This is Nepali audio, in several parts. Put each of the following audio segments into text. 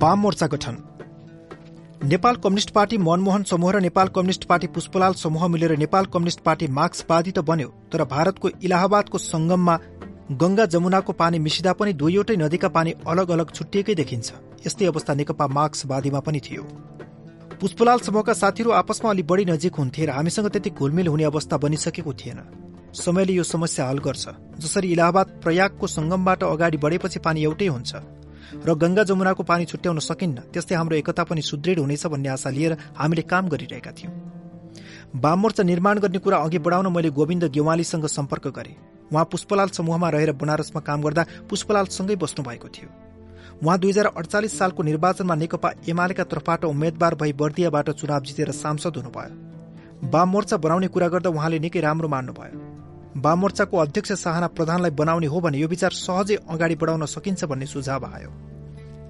वाम मोर्चा गठन। नेपाल कम्युनिष्ट पार्टी मनमोहन समूह र नेपाल कम्युनिष्ट पार्टी पुष्पलाल समूह मिलेर नेपाल कम्युनिष्ट पार्टी मार्क्सवादी त बन्यो तर भारतको इलाहाबादको संगममा गंगा जमुनाको पानी मिसिदा पनि दुईवटै नदीका पानी अलग अलग छुट्टिएकै देखिन्छ। यस्तै अवस्था नेकपा मार्क्सवादीमा पनि थियो। पुष्पलाल समूहका साथीहरू आपसमा अलि बढी नजिक हुन्थे र हामीसँग त्यति घुलमिल हुने अवस्था बनिसकेको थिएन। समयले यो समस्या हल गर्छ जसरी इलाहाबाद प्रयागको संगमबाट अगाडि बढेपछि पानी एउटै हुन्छ। र गंगा जमुनाको पानी छुट्याउन सकिन्न त्यस्तै हाम्रो एकता पनि सुदृढ हुनेछ भन्ने आशा लिएर हामीले काम गरिरहेका थियौं। वाम मोर्चा निर्माण गर्ने कुरा अघि बढाउन मैले गोविन्द गेवालीसँग सम्पर्क गरे। उहाँ पुष्पलाल समूहमा रहेर बनारसमा काम गर्दा पुष्पलालसँगै बस्नु भएको थियो। उहाँ दुई हजार अडचालिस सालको निर्वाचनमा नेकपा एमालेका तर्फबाट उम्मेद्वार भई बर्दियाबाट चुनाव जितेर सांसद हुनुभयो। वाम मोर्चा बनाउने कुरा गर्दा उहाँले निकै राम्रो मान्नुभयो। वाम मोर्चाको अध्यक्ष साहना प्रधानलाई बनाउने हो भने यो विचार सहजै अगाडि बढाउन सकिन्छ भन्ने सुझाव आयो।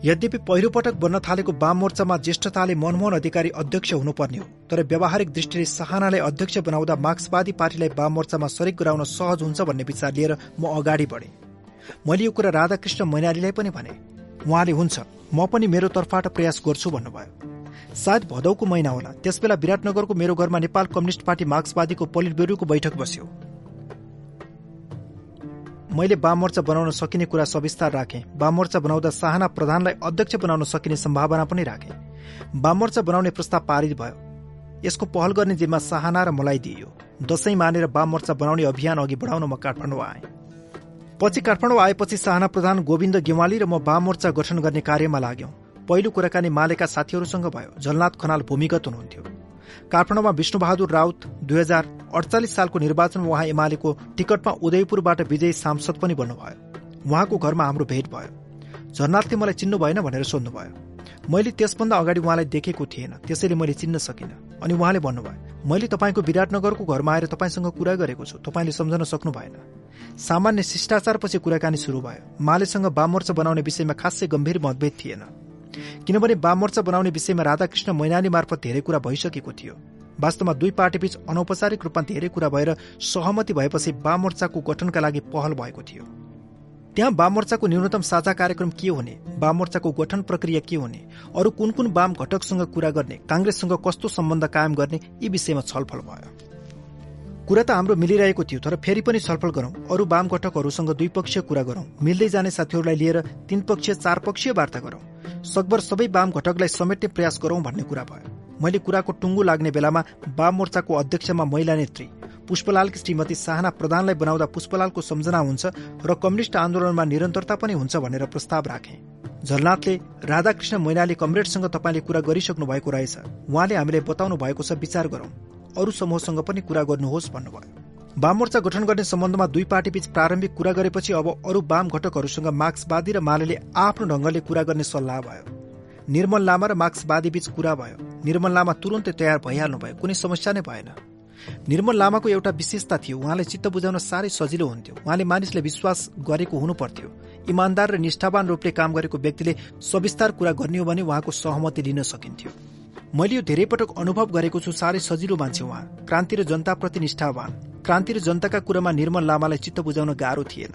यद्यपि पहिलो पटक बन्न थालेको वाम मोर्चामा ज्येष्ठताले मनमोहन अधिकारी अध्यक्ष हुनुपर्ने हो तर व्यावहारिक दृष्टिले सहानालाई अध्यक्ष बनाउँदा मार्क्सवादी पार्टीलाई वाम मोर्चामा सरिक गराउन सहज हुन्छ भन्ने विचार लिएर म अगाडि बढे। मैले यो कुरा राधाकृष्ण मैनालीलाई पनि भने उहाँले हुन्छ म पनि मेरो तर्फबाट प्रयास गर्छु भन्नुभयो। सायद भदौको महिना होला त्यसबेला विराटनगरको मेरो घरमा नेपाल कम्युनिष्ट पार्टी मार्क्सवादीको पोलिट ब्युरोको बैठक बस्यो। मैले वाममोर्चा बनाउन सकिने कुरा सविस्तार राखेँ। वाममोर्चा बनाउँदा साहना प्रधानलाई अध्यक्ष बनाउन सकिने सम्भावना पनि राखेँ। वाममोर्चा बनाउने प्रस्ताव पारित भयो। यसको पहल गर्ने जिम्मा साहना र मलाई दिइयो। दशैं मानेर वाममोर्चा बनाउने अभियान अघि बढाउन म काठमाडौँ आएँ। पछि काठमाडौँ आएपछि साहना प्रधान गोविन्द गेवाली र म वाममोर्चा गठन गर्ने कार्यमा लाग्यौं। पहिलो कुराकानी मालेका साथीहरूसँग भयो। झलनाथ खनाल भूमिगत हुनुहुन्थ्यो। काठमाडौँमा विष्णुबहादुर राउत दुई हजार अडचालिस सालको निर्वाचनमा उहाँ एमालेको टिकटमा उदयपुरबाट विजयी सांसद पनि बन्नुभयो। उहाँको घरमा हाम्रो भेट भयो। झरनाथले मलाई चिन्नु भएन भनेर सोध्नुभयो। मैले त्यसभन्दा अगाडि उहाँलाई देखेको थिएन। त्यसैले मैले चिन्न सकिनँ। अनि उहाँले भन्नुभयो मैले तपाईँको विराटनगरको घरमा आएर तपाईँसँग कुरा गरेको छु। तपाईँले सम्झन सक्नु भएन। सामान्य शिष्टाचारपछि कुराकानी शुरू भयो। मालेसँग वाममोर्चा बनाउने विषयमा खासै गम्भीर मतभेद थिएन। किनभने वाममोर्चा बनाउने विषयमा राधाकृष्ण मैनाली मार्फत धेरै कुरा भइसकेको थियो। वास्तवमा दुई पार्टीबीच अनौपचारिक रूपमा धेरै कुरा भएर सहमति भएपछि वाममोर्चाको गठनका लागि पहल भएको थियो। त्यहाँ वाममोर्चाको न्यूनतम साझा कार्यक्रम के हुने वाममोर्चाको गठन प्रक्रिया के हुने अरू कुन कुन वाम घटकसँग कुरा गर्ने काङ्ग्रेससँग कस्तो सम्बन्ध कायम गर्ने यी विषयमा छलफल भयो। कुरा त हाम्रो मिलिरहेको थियो तर फेरि पनि छलफल गरौं। अरू वाम घटकहरूसँग द्विपक्षीय कुरा गरौं। मिल्दै जाने साथीहरूलाई लिएर तीन पक्षीय चार पक्षीय वार्ता गरौं। सकभर सबै वाम घटकलाई समेट्ने प्रयास गरौं भन्ने कुरा भयो। मैले कुराको टुङ्गो लाग्ने बेलामा वाम मोर्चाको अध्यक्षमा महिला नेत्री पुष्पलालकी श्रीमती साहना प्रधानलाई बनाउँदा पुष्पलालको सम्झना हुन्छ र कम्युनिष्ट आन्दोलनमा निरन्तरता पनि हुन्छ भनेर प्रस्ताव राखे। झलनाथले राधाकृष्ण मैनाली कमरेडसँग तपाईँले कुरा गरिसक्नु भएको रहेछ। उहाँले हामीले बताउनु भएको छ विचार गरौं। अरू समूहसँग पनि कुरा गर्नुहोस् भन्नुभयो। वाममोर्चा गठन गर्ने सम्बन्धमा दुई पार्टीबीच प्रारम्भिक कुरा गरेपछि अब अरू वाम घटकहरूसँग मार्क्सवादी र माले आफ्नो ढंगले कुरा गर्ने सल्लाह भयो। निर्मल लामा र मार्क्सवादी बीच कुरा भयो। निर्मल लामा तुरन्तै तयार भइहाल्नु भयो कुनै समस्या नै भएन। निर्मल लामाको एउटा विशेषता थियो। उहाँलाई चित्त बुझाउन साह्रै सजिलो हुन्थ्यो। उहाँले मानिसले विश्वास गरेको हुनु पर्थ्यो इमान्दार र निष्ठावान रूपले काम गरेको व्यक्तिले सविस्तार कुरा गर्ने हो भने उहाँको सहमति लिन सकिन्थ्यो। मैले यो धेरै पटक अनुभव गरेको छु साह्रै सजिलो मान्छे उहाँ। क्रान्ति र जनताप्रति निष्ठावान। क्रान्ति र जनताका कुरामा निर्मल लामालाई चित्त बुझाउन गाह्रो थिएन।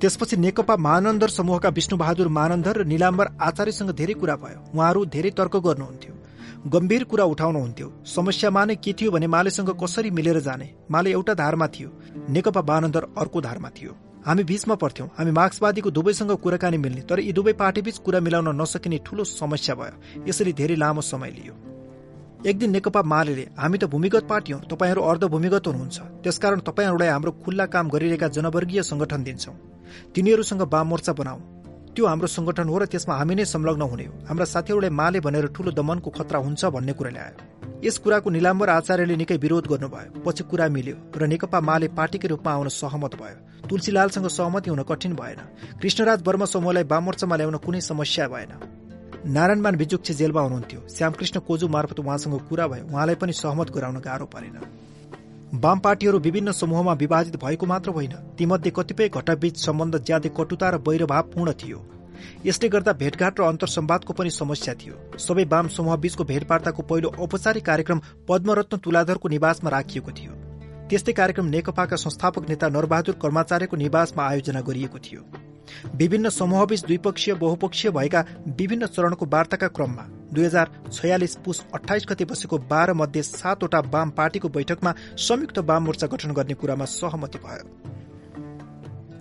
त्यसपछि नेकपा महानन्दर समूहका विष्णुबहादुर महानन्दर र निलाम्बर आचार्यसँग धेरै कुरा भयो। उहाँहरू धेरै तर्क गर्नुहुन्थ्यो। गम्भीर कुरा उठाउनुहुन्थ्यो। समस्यामा नै के थियो भने मालेसँग कसरी मिलेर जाने? माले एउटा धारमा थियो। नेकपा महानन्दर अर्को धारमा थियो। हामी बीचमा पर्थ्यौं हामी मार्क्सवादीको दुवैसँग कुराकानी मिल्ने तर यी दुवै पार्टीबीच कुरा मिलाउन नसकिने ठूलो समस्या भयो। यसरी धेरै लामो समय लियो। एक दिन नेकपा माले हामी त भूमिगत पार्टी हौ तपाईँहरू अर्ध भूमिगत हुनुहुन्छ। त्यसकारण तपाईँहरूलाई हाम्रो खुल्ला काम गरिरहेका जनवर्गीय संगठन दिन्छौ। तिनीहरूसँग वाम मोर्चा बनाऊ। त्यो हाम्रो संगठन हो र त्यसमा हामी नै संलग्न हुने हो। हाम्रा साथीहरूलाई माले भनेर ठूलो दमनको खतरा हुन्छ भन्ने कुरा ल्यायो यस कुराको निलाम्बर आचार्यले निकै विरोध गर्नुभयो। पछि कुरा मिल्यो र नेकपा माले पार्टीकै रूपमा आउन सहमत भयो। तुलसीलालसँग सहमति हुन कठिन भएन। कृष्णराज वर्मा समूहलाई वाममोर्चामा ल्याउन कुनै समस्या भएन। नारायणमान बिजुक्छे जेलमा हुनुहुन्थ्यो। श्यामकृष्ण कोजु मार्फत उहाँसँग कुरा भयो। उहाँलाई पनि सहमत गराउन गाह्रो परेन। वाम पार्टीहरू विभिन्न समूहमा विभाजित भएको मात्र होइन। तीमध्ये कतिपय घटकबीच सम्बन्ध ज्यादै कटुता र वैरभावपूर्ण थियो। यसले गर्दा भेटघाट र अन्तर सम्वादको पनि समस्या थियो। सबै वाम समूह बीचको भेटवार्ताको पहिलो औपचारिक कार्यक्रम पद्मरत्न तुलाधरको निवासमा राखिएको थियो। त्यस्तै कार्यक्रम नेकपाका संस्थापक नेता नरबहादुर कर्माचार्यको निवासमा आयोजना गरिएको थियो। विभिन्न समूहबीच द्विपक्षीय बहुपक्षीय भएका विभिन्न चरणको वार्ताका क्रममा दुई हजार छयालिस पुस अठाइस गते बसेको बाह्र मध्ये सातवटा वाम पार्टीको बैठकमा संयुक्त वाम मोर्चा गठन गर्ने कुरामा सहमति भयो।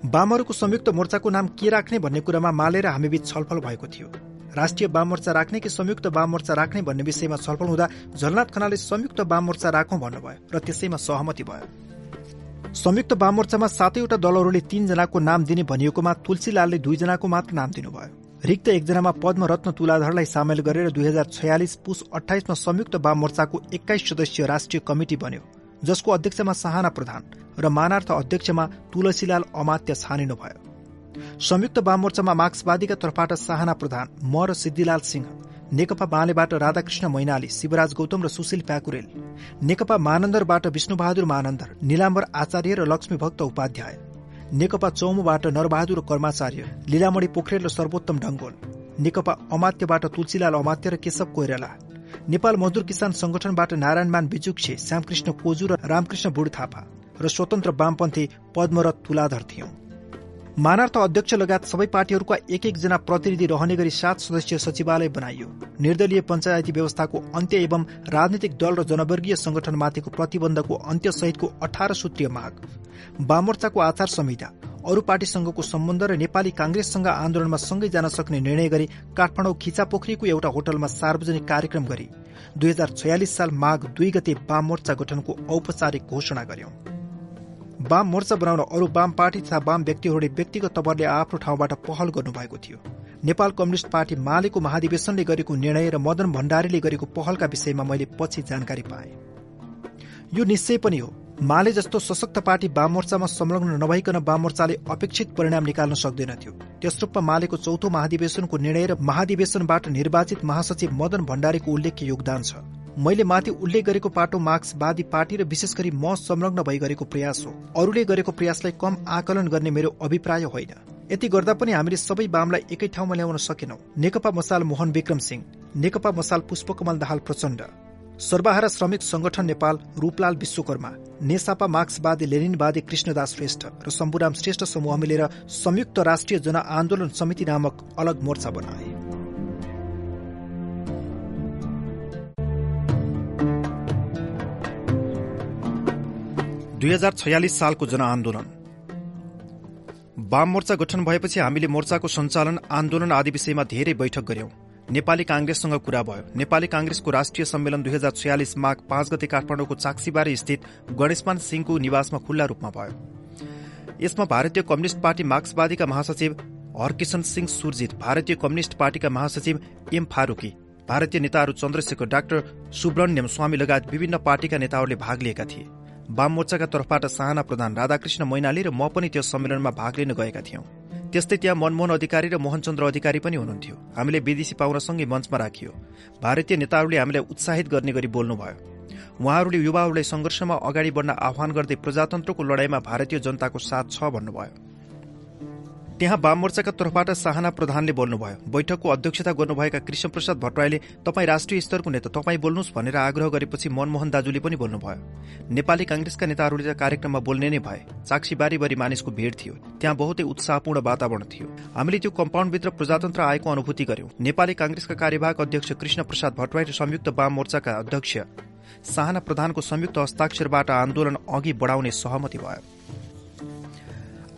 वामहरूको संयुक्त मोर्चाको नाम के राख्ने भन्ने कुरामा माले र हामीबीच छलफल भएको थियो। राष्ट्रिय वाम मोर्चा राख्ने कि संयुक्त वाम मोर्चा राख्ने भन्ने विषयमा छलफल हुँदा झलनाथ खनाले संयुक्त वाम मोर्चा राखौं भन्नुभयो र त्यसैमा सहमति भयो। संयुक्त वाम मोर्चामा सातैवटा दलहरूले तीनजनाको नाम दिने भनिएकोमा तुलसीलालले दुईजनाको मात्र नाम दिनुभयो। रिक्त एकजनामा पद्मरत्न तुलाधरलाई सामेल गरेर दुई हजार छयालिस पुस अठाइसमा संयुक्त वाम मोर्चाको एक्काइस सदस्यीय राष्ट्रिय कमिटी बन्यो। जसको अध्यक्षमा साहना प्रधान र मानार्थ अध्यक्षमा तुलसीलाल अमात्य छानिनुभयो संयुक्त वाममोर्चामा मार्क्सवादीका तर्फबाट साहना प्रधान म र सिद्धिलाल सिंह नेकपा मालेबाट राधाकृष्ण मैनाली शिवराज गौतम र सुशील प्याकुरेल नेकपा महानन्दरबाट विष्णुबहादुर महानन्दर निलाम्बर आचार्य र लक्ष्मी भक्त उपाध्याय नेकपा चौमुबाट नरबहादुर कर्माचार्य लीलामणि पोखरेल र सर्वोत्तम डंगोल नेकपा अमात्यबाट तुलसीलाल अमात्य र केशव कोइराला नेपाल मजदुर किसान संगठनबाट नारायणमान बिजुक्षे श्यामकृष्ण कोजु र रामकृष्ण बुढ थापा र स्वतन्त्र वामपन्थी पद्मरथ तुलाधर थियौं। मानार्थ अध्यक्ष लगायत सबै पार्टीहरूका एक एकजना प्रतिनिधि रहने गरी सात सदस्यीय सचिवालय बनाइयो। निर्दलीय पञ्चायती व्यवस्थाको अन्त्य एवं राजनीतिक दल र जनवर्गीय संगठनमाथिको प्रतिबन्धको अन्त्य सहितको अठार सूत्रीय माग। वाममोर्चाको आचार संहिता अरू पार्टीसँगको सम्बन्ध र नेपाली कांग्रेससँग आन्दोलनमा सँगै जान सक्ने निर्णय गरी काठमाडौँ खिचापोखरीको एउटा होटलमा सार्वजनिक कार्यक्रम गरी दुई हजार छयालिस साल माघ दुई गते वाममोर्चा गठनको औपचारिक घोषणा गर्यौं। वाम मोर्चा बनाउन अरू वाम पार्टी तथा वाम व्यक्तिहरूले व्यक्तिगत तवरले आफ्नो ठाउँबाट पहल गर्नुभएको थियो। नेपाल कम्युनिष्ट पार्टी मालेको महाधिवेशनले गरेको निर्णय र मदन भण्डारीले गरेको पहलका विषयमा मैले पछि जानकारी पाएँ। यो निश्चय पनि हो माले जस्तो सशक्त पार्टी वाममोर्चामा संलग्न नभइकन वाममोर्चाले अपेक्षित परिणाम निकाल्न सक्दैनथ्यो। त्यस रूपमा मालेको चौथो महाधिवेशनको निर्णय र महाधिवेशनबाट निर्वाचित महासचिव मदन भण्डारीको उल्लेख्य योगदान छ। मैले माथि उल्लेख गरेको पाटो मार्क्सवादी पार्टी र विशेष गरी म संलग्न भई गरेको प्रयास हो। अरूले गरेको प्रयासलाई कम आकलन गर्ने मेरो अभिप्राय होइन। यति गर्दा पनि हामीले सबै वामलाई एकै ठाउँमा ल्याउन सकेनौं। नेकपा मसाल मोहन विक्रम सिंह नेकपा मसाल पुष्पकमल दाहाल प्रचण्ड। सर्वहारा श्रमिक संगठन नेपाल रूपलाल विश्वकर्मा नेसापा मार्क्सवादी लेनिनवादी कृष्णदास श्रेष्ठ र शम्भुराम श्रेष्ठ समूह मिलेर संयुक्त राष्ट्रिय जनआन्दोलन समिति नामक अलग मोर्चा बनाए। दुई हजार छयालिस सालको जनआन्दोलन वाम मोर्चा गठन भएपछि हामीले मोर्चाको सञ्चालन आन्दोलन आदि विषयमा धेरै बैठक गर्यौं। नेपाली कांग्रेससँग कुरा भयो। नेपाली कांग्रेसको राष्ट्रिय सम्मेलन दुई हजार छयालिस माघ पाँच गते काठमाडौँको चाक्सीबारी स्थित गणेशमान सिंहको निवासमा खुल्ला रूपमा भयो। यसमा भारतीय कम्युनिष्ट पार्टी मार्क्सवादीका महासचिव हरकिशन सिंह सुरजित भारतीय कम्युनिष्ट पार्टीका महासचिव एम फारूकी भारतीय नेताहरू चन्द्रशेखर डाक्टर सुब्रण्यम स्वामी लगायत विभिन्न पार्टीका नेताहरूले भाग लिएका थिए। वाम मोर्चाका तर्फबाट साहना प्रधान राधाकृष्ण मैनाली र म पनि त्यस सम्मेलनमा भाग लिन गएका थियौं। त्यस्तै त्यहाँ मनमोहन अधिकारी र मोहनचन्द्र अधिकारी पनि हुनुहुन्थ्यो। हामीले विदेशी पाउनसँगै मञ्चमा राखियो। भारतीय नेताहरूले हामीलाई उत्साहित गर्ने गरी बोल्नुभयो। उहाँहरूले युवाहरूलाई संघर्षमा अगाडि बढ्न आह्वान गर्दै प्रजातन्त्रको लडाईँमा भारतीय जनताको साथ छ भन्नुभयो। त्यहाँ वाममोर्चाका तर्फबाट साहना प्रधानले बोल्नुभयो। बैठकको अध्यक्षता गर्नुभएका कृष्ण प्रसाद भट्टराईले तपाईँ राष्ट्रिय स्तरको नेता तपाईँ बोल्नुहोस् भनेर आग्रह गरेपछि मनमोहन दाजुले पनि बोल्नुभयो। नेपाली कांग्रेसका नेताहरूले कार्यक्रममा बोल्ने नै भए। चाक्सी बारीभरि मानिसको भीड़ थियो। त्यहाँ बहुतै उत्साहपूर्ण वातावरण थियो। हामीले त्यो कम्पाउन्डभित्र प्रजातन्त्र आएको अनुभूति गर्यौं। नेपाली कांग्रेसका कार्यवाहक अध्यक्ष कृष्ण प्रसाद भट्टराई र संयुक्त वाम मोर्चाका अध्यक्ष साहना प्रधानको संयुक्त हस्ताक्षरबाट आन्दोलन अघि बढाउने सहमति भयो।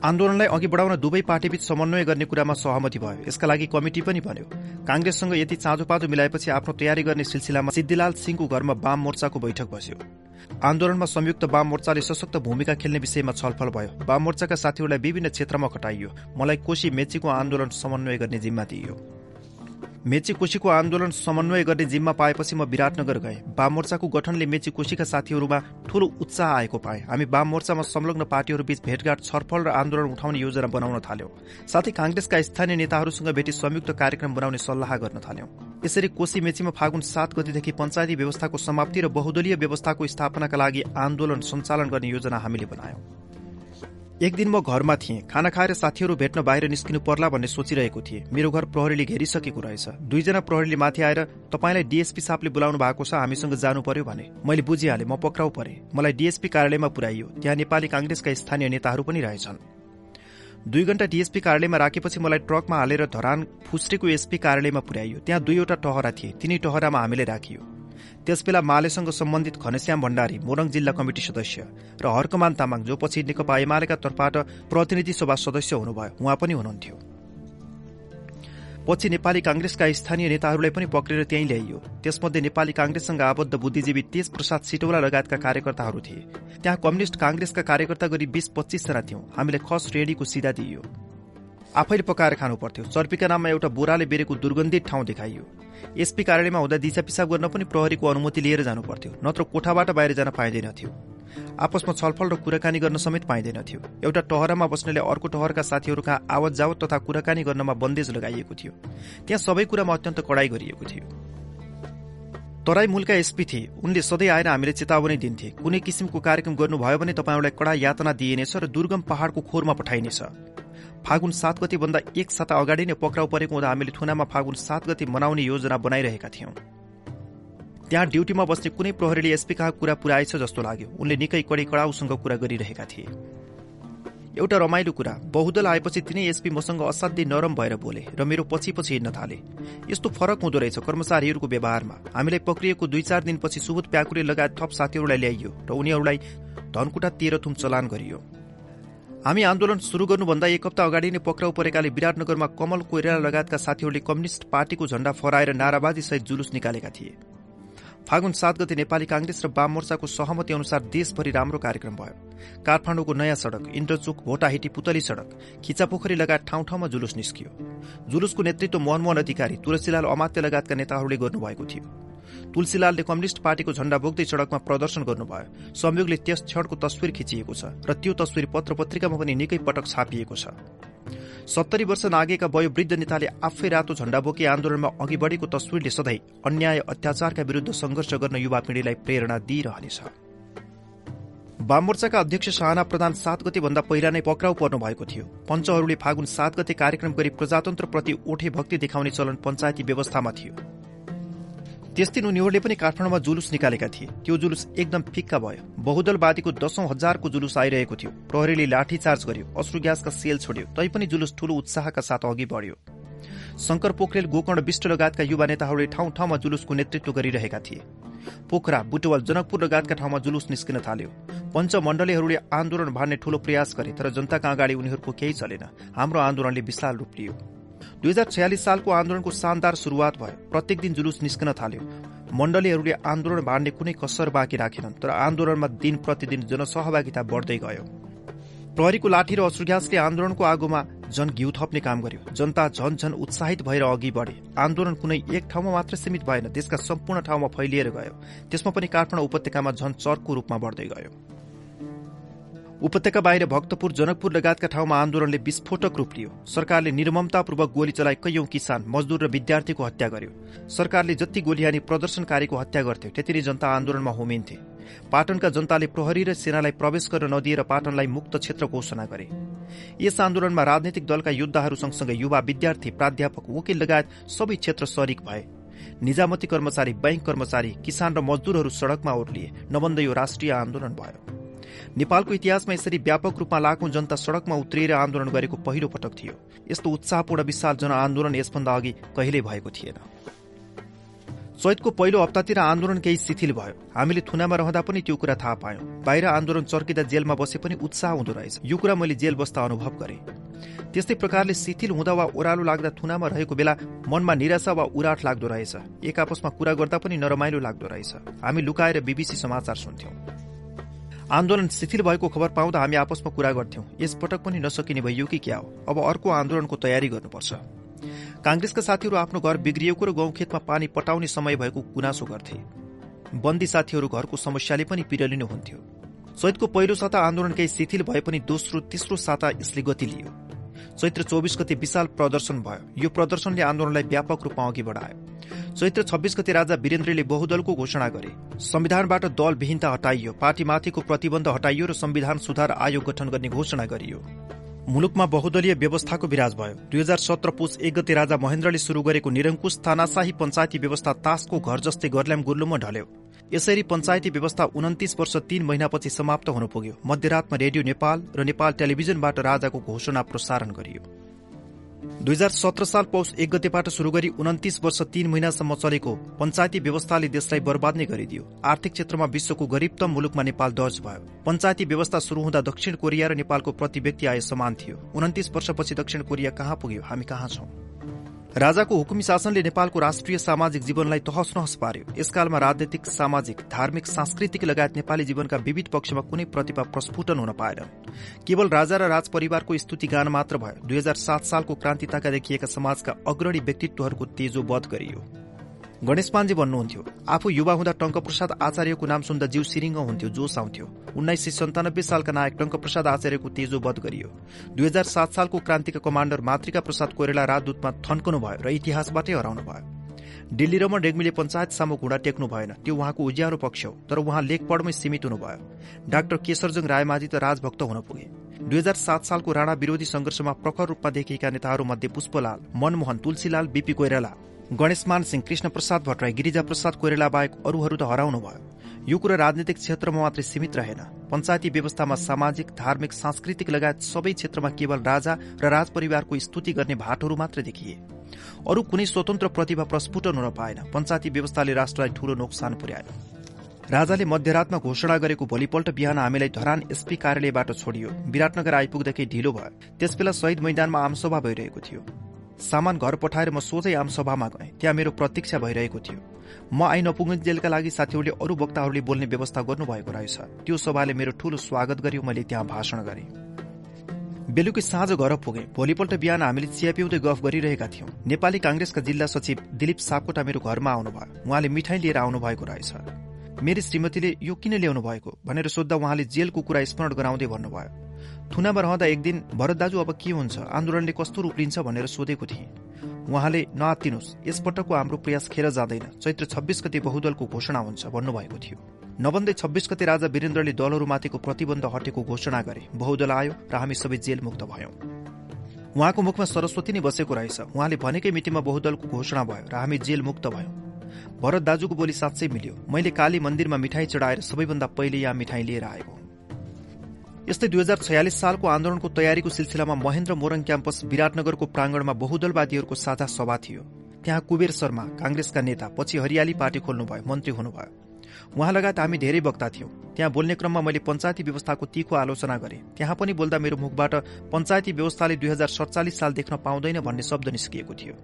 आन्दोलनलाई अघि बढाउन दुवै पार्टीबीच समन्वय गर्ने कुरामा सहमति भयो। यसका लागि कमिटी पनि बन्यो। कांग्रेससँग यति चाँजोपाँचो मिलाएपछि आफ्नो तयारी गर्ने सिलसिलामा सिद्धिलाल सिंहको घरमा वाम मोर्चाको बैठक बस्यो। आन्दोलनमा संयुक्त वाम मोर्चाले सशक्त भूमिका खेल्ने विषयमा छलफल भयो। वाम मोर्चाका साथीहरूलाई विभिन्न क्षेत्रमा खटाइयो। मलाई कोशी मेचीको आन्दोलन समन्वय गर्ने जिम्मा दिइयो। मेची कोशीको आन्दोलन समन्वय गर्ने जिम्मा पाएपछि म विराटनगर गएँ। वाममोर्चाको गठनले मेची कोशीका साथीहरूमा ठूलो उत्साह आएको पाए। हामी वाममोर्चामा संलग्न पार्टीहरूबीच भेटघाट छलफल र आन्दोलन उठाउने योजना बनाउन थाल्यौं। साथै कांग्रेसका स्थानीय नेताहरूसँग भेटी संयुक्त कार्यक्रम बनाउने सल्लाह गर्न थाल्यौं। यसरी कोशी मेचीमा फागुन सात गतिदेखि पञ्चायती व्यवस्थाको समाप्ति र बहुदलीय व्यवस्थाको स्थापनाका लागि आन्दोलन सञ्चालन गर्ने योजना हामीले बनायौं। एक दिन म घरमा थिएँ। खाना खाएर साथीहरू भेट्न बाहिर निस्किनु पर्ला भन्ने सोचिरहेको थिएँ। मेरो घर प्रहरीले घेरिसकेको रहेछ। दुईजना प्रहरीले माथि आएर तपाईँलाई डिएसपी साहबले बोलाउनु भएको छ हामीसँग जानु पर्यो भने। मैले बुझिहालेँ म पक्राउ परे। मलाई डिएसपी कार्यालयमा पुर्याइयो। त्यहाँ नेपाली काङ्ग्रेसका स्थानीय नेताहरू पनि रहेछन्। दुई घण्टा डिएसपी कार्यालयमा राखेपछि मलाई ट्रकमा हालेर धरान फुस्रेको एसपी कार्यालयमा पुर्याइयो। त्यहाँ दुईवटा टहरा थिए। तिनै टहरामा हामीले राखियो। त्यसबेला मालेसँग सम्बन्धित घनश्याम भण्डारी मोरङ जिल्ला कमिटी सदस्य र हर्कमान तामाङ जो पछि नेकपा एमालेका तर्फबाट प्रतिनिधि सभा सदस्य हुनुभयो उहाँ पनि हुनुहुन्थ्यो। पछि नेपाली कांग्रेसका स्थानीय नेताहरूलाई पनि पक्रेर त्यहीँ ल्याइयो। त्यसमध्ये नेपाली कांग्रेससँग आबद्ध बुद्धिजीवी तेज प्रसाद सिटौला लगायतका कार्यकर्ताहरू थिए। त्यहाँ कम्युनिष्ट कांग्रेसका कार्यकर्ता गरी बीस पच्चीसजना थियौं। हामीले खस रेडीको सिधा दिइयो। आफैले पकाएर खानु पर्थ्यो चर्पीका नाममा एउटा बोराले बेरेको दुर्गन्धित ठाउँ देखाइयो। एसपी कार्यालयमा हुँदा दिशा पिसाब गर्न पनि प्रहरीको अनुमति लिएर जानु पर्थ्यो नत्र कोठाबाट बाहिर जान पाइँदैनथ्यो। आपसमा छलफल र कुराकानी गर्न समेत पाइँदैनथ्यो। एउटा टहरमा बस्नेले अर्को टहरका साथीहरू कहाँ आवत जावत तथा कुराकानी गर्नमा बन्देज लगाइएको थियो। त्यहाँ सबै कुरामा अत्यन्त कडाई गरिएको थियो। तराई मूलका एसपी थिए। उनले सधैँ आएर हामीले चेतावनी दिन्थे। कुनै किसिमको कार्यक्रम गर्नुभयो भने तपाईँहरूलाई कडा यातना दिइनेछ र दुर्गम पहाड़को खोरमा पठाइनेछ। फागुन सात गति भन्दा एक साता अगाडि नै पक्राउ परेको हुँदा हामीले थुनामा फागुन सात गति मनाउने योजना बनाइरहेका थियौं। त्यहाँ ड्युटीमा बस्ने कुनै प्रहरीले एसपी कहाँ कुरा पुऱ्याएछ जस्तो लाग्यो। उनले निकै कडी कडाउसँग कुरा गरिरहेका थिए। एउटा रमाइलो कुरा बहुदल आएपछि तिनै एसपी मसँग असाध्यै नरम भएर बोले र मेरो पछि पछि हिँड्न थाले। यस्तो फरक हुँदो रहेछ कर्मचारीहरूको व्यवहारमा। हामीलाई पक्रिएको दुई चार दिनपछि सुबोध प्याकुरे लगायत थप साथीहरूलाई ल्याइयो र उनीहरूलाई धनकुटा तेह्र थुम चलान गरियो। हामी आन्दोलन शुरू गर्नुभन्दा एक हप्ता अगाडि नै पक्राउ परेकाले विराटनगरमा कमल कोइराला लगायतका साथीहरूले कम्युनिष्ट पार्टीको झण्डा फहराएर नाराबाजी सहित जुलुस निकालेका थिए। फागुन सात गते नेपाली कांग्रेस र वाम मोर्चाको सहमति अनुसार देशभरि राम्रो कार्यक्रम भयो। काठमाडौँको नयाँ सड़क इन्द्रचोक भोटाहिटी पुतली सड़क खिचापोखरी लगायत ठाउँ ठाउँमा जुलुस निस्कियो। जुलुसको नेतृत्व मनमोहन अधिकारी तुलसीलाल अमात्य लगायतका नेताहरूले गर्नुभएको थियो। तुलसीलालले कम्युनिष्ट पार्टीको झण्डा बोक्दै सड़कमा प्रदर्शन गर्नुभयो। संयोगले त्यस क्षणको तस्विर खिचिएको छ र त्यो तस्विर पत्र पत्रिकामा पनि निकै पटक छापिएको छ। सत्तरी वर्ष नागेका वयोवृद्ध नेताले आफै रातो झण्डा बोकी आन्दोलनमा अघि बढेको तस्विरले सधैँ अन्याय अत्याचारका विरूद्ध संघर्ष गर्न युवा पिँढीलाई प्रेरणा दिइरहनेछ। वाममोर्चाका अध्यक्ष शाहना प्रधान सात गते भन्दा पहिला नै पक्राउ पर्नु भएको थियो। पञ्चहरूले फागुन सात गते कार्यक्रम गरी प्रजातन्त्रप्रति ओठे भक्ति देखाउने चलन पञ्चायती व्यवस्थामा थियो। त्यस दिन उनीहरूले पनि काठमाडौँमा जुलुस निकालेका थिए। त्यो जुलुस एकदम फिक्का भयो। बहुदलवादीको दशौं हजारको जुलुस आइरहेको थियो। प्रहरीले लाठीचार्ज गर्यो अश्रु ग्यासका सेल छोड्यो तैपनि जुलुस ठूलो उत्साहका साथ अघि बढ्यो। शंकर पोखरेल गोकर्ण विष्ट लगायतका युवा नेताहरूले ठाउँ ठाउँमा जुलुसको नेतृत्व गरिरहेका थिए। पोखरा बुटवल जनकपुर लगायतका ठाउँमा जुलुस निस्किन थाल्यो। पञ्चमण्डलीहरूले आन्दोलन भार्ने ठूलो प्रयास गरे तर जनताका अगाडि उनीहरूको केही चलेन। हाम्रो आन्दोलनले विशाल रूप लियो। दुई हजार छयालिस सालको आन्दोलनको शानदार शुरूआत भयो। प्रत्येक दिन जुलुस निस्कन थाल्यो। मण्डलीहरूले आन्दोलन बाँड्ने कुनै कसर बाँकी राखेनन् तर आन्दोलनमा दिन प्रतिदिन जनसहभागिता बढ्दै गयो। प्रहरीको लाठी र अश्रुग्यासले आन्दोलनको आगोमा झन घिउ थप्ने काम गर्यो। जनता झन झन उत्साहित भएर अघि बढे। आन्दोलन कुनै एक ठाउँमा मात्र सीमित भएन देशका सम्पूर्ण ठाउँमा फैलिएर गयो। त्यसमा पनि काठमाडौँ उपत्यकामा झन चर्को रूपमा बढ्दै गयो। उपत्यका बाहिर भक्तपुर जनकपुर लगायतका ठाउँमा आन्दोलनले विस्फोटक रूप लियो। सरकारले निर्ममतापूर्वक गोली चलाई कैयौं किसान मजदूर र विद्यार्थीको हत्या गर्यो। सरकारले जति गोली हानी प्रदर्शनकारीको हत्या गर्थ्यो त्यति नै जनता आन्दोलनमा होमिन्थे। पाटनका जनताले प्रहरी र सेनालाई प्रवेश गर्न नदिएर पाटनलाई मुक्त क्षेत्र घोषणा गरे। यस आन्दोलनमा राजनैतिक दलका योद्धाहरू सँगसँगै युवा विद्यार्थी प्राध्यापक वकिल लगायत सबै क्षेत्र शरीक भए। निजामती कर्मचारी बैंक कर्मचारी किसान र मजदूरहरू सड़कमा ओर्लिए। नबन्द यो राष्ट्रिय आन्दोलन भयो। नेपालको इतिहासमा यसरी व्यापक रूपमा लाखौं जनता सड़कमा उत्रिएर आन्दोलन गरेको पहिलो पटक थियो। यस्तो उत्साहपूर्ण विशाल जनआन्दोलन यसभन्दा अघि कहिल्यै भएको थिएन। चैतको पहिलो हप्तातिर आन्दोलन केही शिथिल भयो। हामीले थुनामा रहँदा पनि त्यो कुरा थाहा पायौं। बाहिर आन्दोलन चर्किँदा जेलमा बसे पनि उत्साह हुँदो रहेछ। यो कुरा मैले जेल बस्दा अनुभव गरे। त्यस्तै प्रकारले शिथिल हुँदा वा ओह्रालो लाग्दा थुनामा रहेको बेला मनमा निराशा वा उराट लाग्दो रहेछ। एक आपसमा कुरा गर्दा पनि नरमाइलो लाग्दो रहेछ। हामी लुकाएर बीबीसी समाचार सुन्थ्यौं। आन्दोलन शिथिल भएको खबर पाउँदा हामी आपसमा कुरा गर्थ्यौं। यसपटक पनि नसकिने भइयो कि क्या हो? अब अर्को आन्दोलनको तयारी गर्नुपर्छ। कांग्रेसका साथीहरू आफ्नो घर बिग्रिएको र गाउँखेतमा पानी पटाउने समय भएको गुनासो गर्थे। बन्दी साथीहरू घरको समस्याले पनि पिरलिनुहुन्थ्यो चैतको पहिलो साता आन्दोलन केही शिथिल भए पनि दोस्रो तेस्रो साता यसले गति लियो। चैत्र चौबिस गते विशाल प्रदर्शन भयो। यो प्रदर्शनले आन्दोलनलाई व्यापक रूपमा अघि बढायो। चैत्र छब्बीस गते राजा वीरेन्द्रले बहुदलको घोषणा गरे। संविधानबाट दल विहीनता हटाइयो पार्टीमाथिको प्रतिबन्ध हटाइयो र संविधान सुधार आयोग गठन गर्ने घोषणा गरियो। मुलुकमा बहुदलीय व्यवस्थाको विराज भयो। दुई हजार सत्र पुस एक गते राजा महेन्द्रले शुरू गरेको निरङ्कुश थानाशाही पञ्चायती व्यवस्था तासको घर जस्तै गर्ल्याम गुर्लुममा ढल्यो। यसरी पञ्चायती व्यवस्था उन्तिस वर्ष तीन महिनापछि समाप्त हुन पुग्यो। मध्यरातमा रेडियो नेपाल र नेपाल टेलिभिजनबाट राजाको घोषणा प्रसारण गरियो। दुई हजार सत्र साल पौष एक गतेबाट शुरू गरी उन्तिस वर्ष तीन महिनासम्म चलेको पञ्चायती व्यवस्थाले देशलाई बर्बाद नै गरिदियो। आर्थिक क्षेत्रमा विश्वको गरिबतम मुलुकमा नेपाल दर्ज भयो। पञ्चायती व्यवस्था शुरू हुँदा दक्षिण कोरिया र नेपालको प्रति व्यक्ति आय समान थियो। उन्तिस वर्षपछि दक्षिण कोरिया कहाँ पुग्यो? हामी कहाँ छौं? राजाको हुकुमी शासनले नेपालको राष्ट्रिय सामाजिक जीवनलाई तहस नहस पार्यो। यसकालमा राजनैतिक सामाजिक धार्मिक सांस्कृतिक लगायत नेपाली जीवनका विविध पक्षमा कुनै प्रतिभा प्रस्फुटन हुन पाएन केवल राजा र राज परिवारको स्तुति गान मात्र भयो। दुई हजार सात सालको क्रान्तिताका देखिएका समाजका अग्रणी व्यक्तित्वहरूको तेजो वध गरियो। गणेश पाण्डे भन्नुहुन्थ्यो आफू युवा हुँदा टङ्कप्रसाद आचार्यको नाम सुन्दा जीव सिरिङ्ग हुन्थ्यो जोस आउँथ्यो उन्नाइस सय सन्तानब्बे सालका नायक टङ्कप्रसाद आचार्यको तेजो वध गरियो दुई हजार सात सालको क्रान्तिका कमाण्डर मातृका प्रसाद कोइराला राजदूतमा थन्कनु भयो र इतिहासबाटै हराउनु भयो। दिल्ली रमण रेग्मीले पञ्चायत सामु घुँडा टेक्नु भएन त्यो उहाँको उज्यालो पक्ष हो तर उहाँ लेखपढमै सीमित हुनुभयो। डाक्टर केशरजङ रायमाझी त राजभक्त हुन पुगे। दुई हजार सात सालको राणा विरोधी संघर्षमा प्रखर रूपमा देखिएका नेताहरूमध्ये पुष्पलाल मनमोहन तुलसीलाल बीपी कोइराला। गणेशमान सिंह कृष्ण प्रसाद भट्टराई गिरिजा प्रसाद कोइराला बाहेक अरूहरू त हराउनु भयो। यो कुरा राजनीतिक क्षेत्रमा मात्रै सीमित रहेन। पञ्चायती व्यवस्थामा सामाजिक धार्मिक सांस्कृतिक लगायत सबै क्षेत्रमा केवल राजा र राज परिवारको स्तुति गर्ने भाटहरू मात्र देखिए। अरू कुनै स्वतन्त्र प्रतिभा प्रस्फुटन हुन पाएन। पञ्चायती व्यवस्थाले राष्ट्रलाई ठूलो नोक्सान पुर्यायो। राजाले मध्यरातमा घोषणा गरेको भोलिपल्ट बिहान हामीलाई धरान एसपी कार्यालयबाट छोडियो। विराटनगर आइपुग्दाखेरि ढिलो भयो। त्यसबेला शहीद मैदानमा आमसभा भइरहेको थियो। सामान घर पठाएर म सोझै आमसभामा गएँ। त्यहाँ मेरो प्रतीक्षा भइरहेको थियो। म आई नपुगुन्जेलका लागि साथीहरूले अरू वक्ताहरूले बोल्ने व्यवस्था गर्नुभएको रहेछ। त्यो सभाले मेरो ठूलो स्वागत गर्यो मैले त्यहाँ भाषण गरेँ। बेलुकी साँझ घर पुगे। भोलिपल्ट बिहान हामीले चिया पिउँदै गफ गरिरहेका थियौं। नेपाली कांग्रेसका जिल्ला सचिव दिलीप सापकोटा मेरो घरमा आउनुभयो। उहाँले मिठाई लिएर आउनु भएको रहेछ। मेरी श्रीमतीले यो किन ल्याउनु भएको भनेर सोद्धा उहाँले जेलको कुरा स्मरण गराउँदै भन्नुभयो। थुनामा रहँदा एक दिन भरत दाजु अब के हुन्छ? आन्दोलनले कस्तो रूप लिन्छ भनेर सोधेको थिएँ। उहाँले नआत्तिनुहोस् यसपटकको हाम्रो प्रयास खेर जाँदैन। चैत्र छब्बीस गते बहुदलको घोषणा हुन्छ भन्नुभएको थियो। नभन्दै छब्बीस गते राजा वीरेन्द्रले दलहरूमाथिको प्रतिबन्ध हटेको घोषणा गरे। बहुदल आयो र हामी सबै जेल मुक्त भयौं। उहाँको मुखमा सरस्वती नै बसेको रहेछ। उहाँले भनेकै मितिमा बहुदलको घोषणा भयो र हामी जेल मुक्त भयौं। भरत दाजुको बोली साँच्चै मिल्यो। मैले काली मन्दिरमा मिठाई चढाएर सबैभन्दा पहिले यहाँ मिठाई लिएर आएको। यस्तै दुई हजार छयालिस सालको आन्दोलनको तयारीको सिलसिलामा महेन्द्र मोरङ क्याम्पस विराटनगरको प्राङ्गणमा बहुदलवादीहरूको साझा सभा थियो। त्यहाँ कुबेर शर्मा कांग्रेसका नेता पछि हरियाली पार्टी खोल्नुभयो मन्त्री हुनुभयो। उहाँ लगायत हामी धेरै वक्ता थियौं। त्यहाँ बोल्ने क्रममा मैले पञ्चायती व्यवस्थाको तीखो आलोचना गरे। त्यहाँ पनि बोल्दा मेरो मुखबाट पञ्चायती व्यवस्थाले दुई हजार सडचालिस साल देख्न पाउँदैन भन्ने शब्द निस्किएको थियो।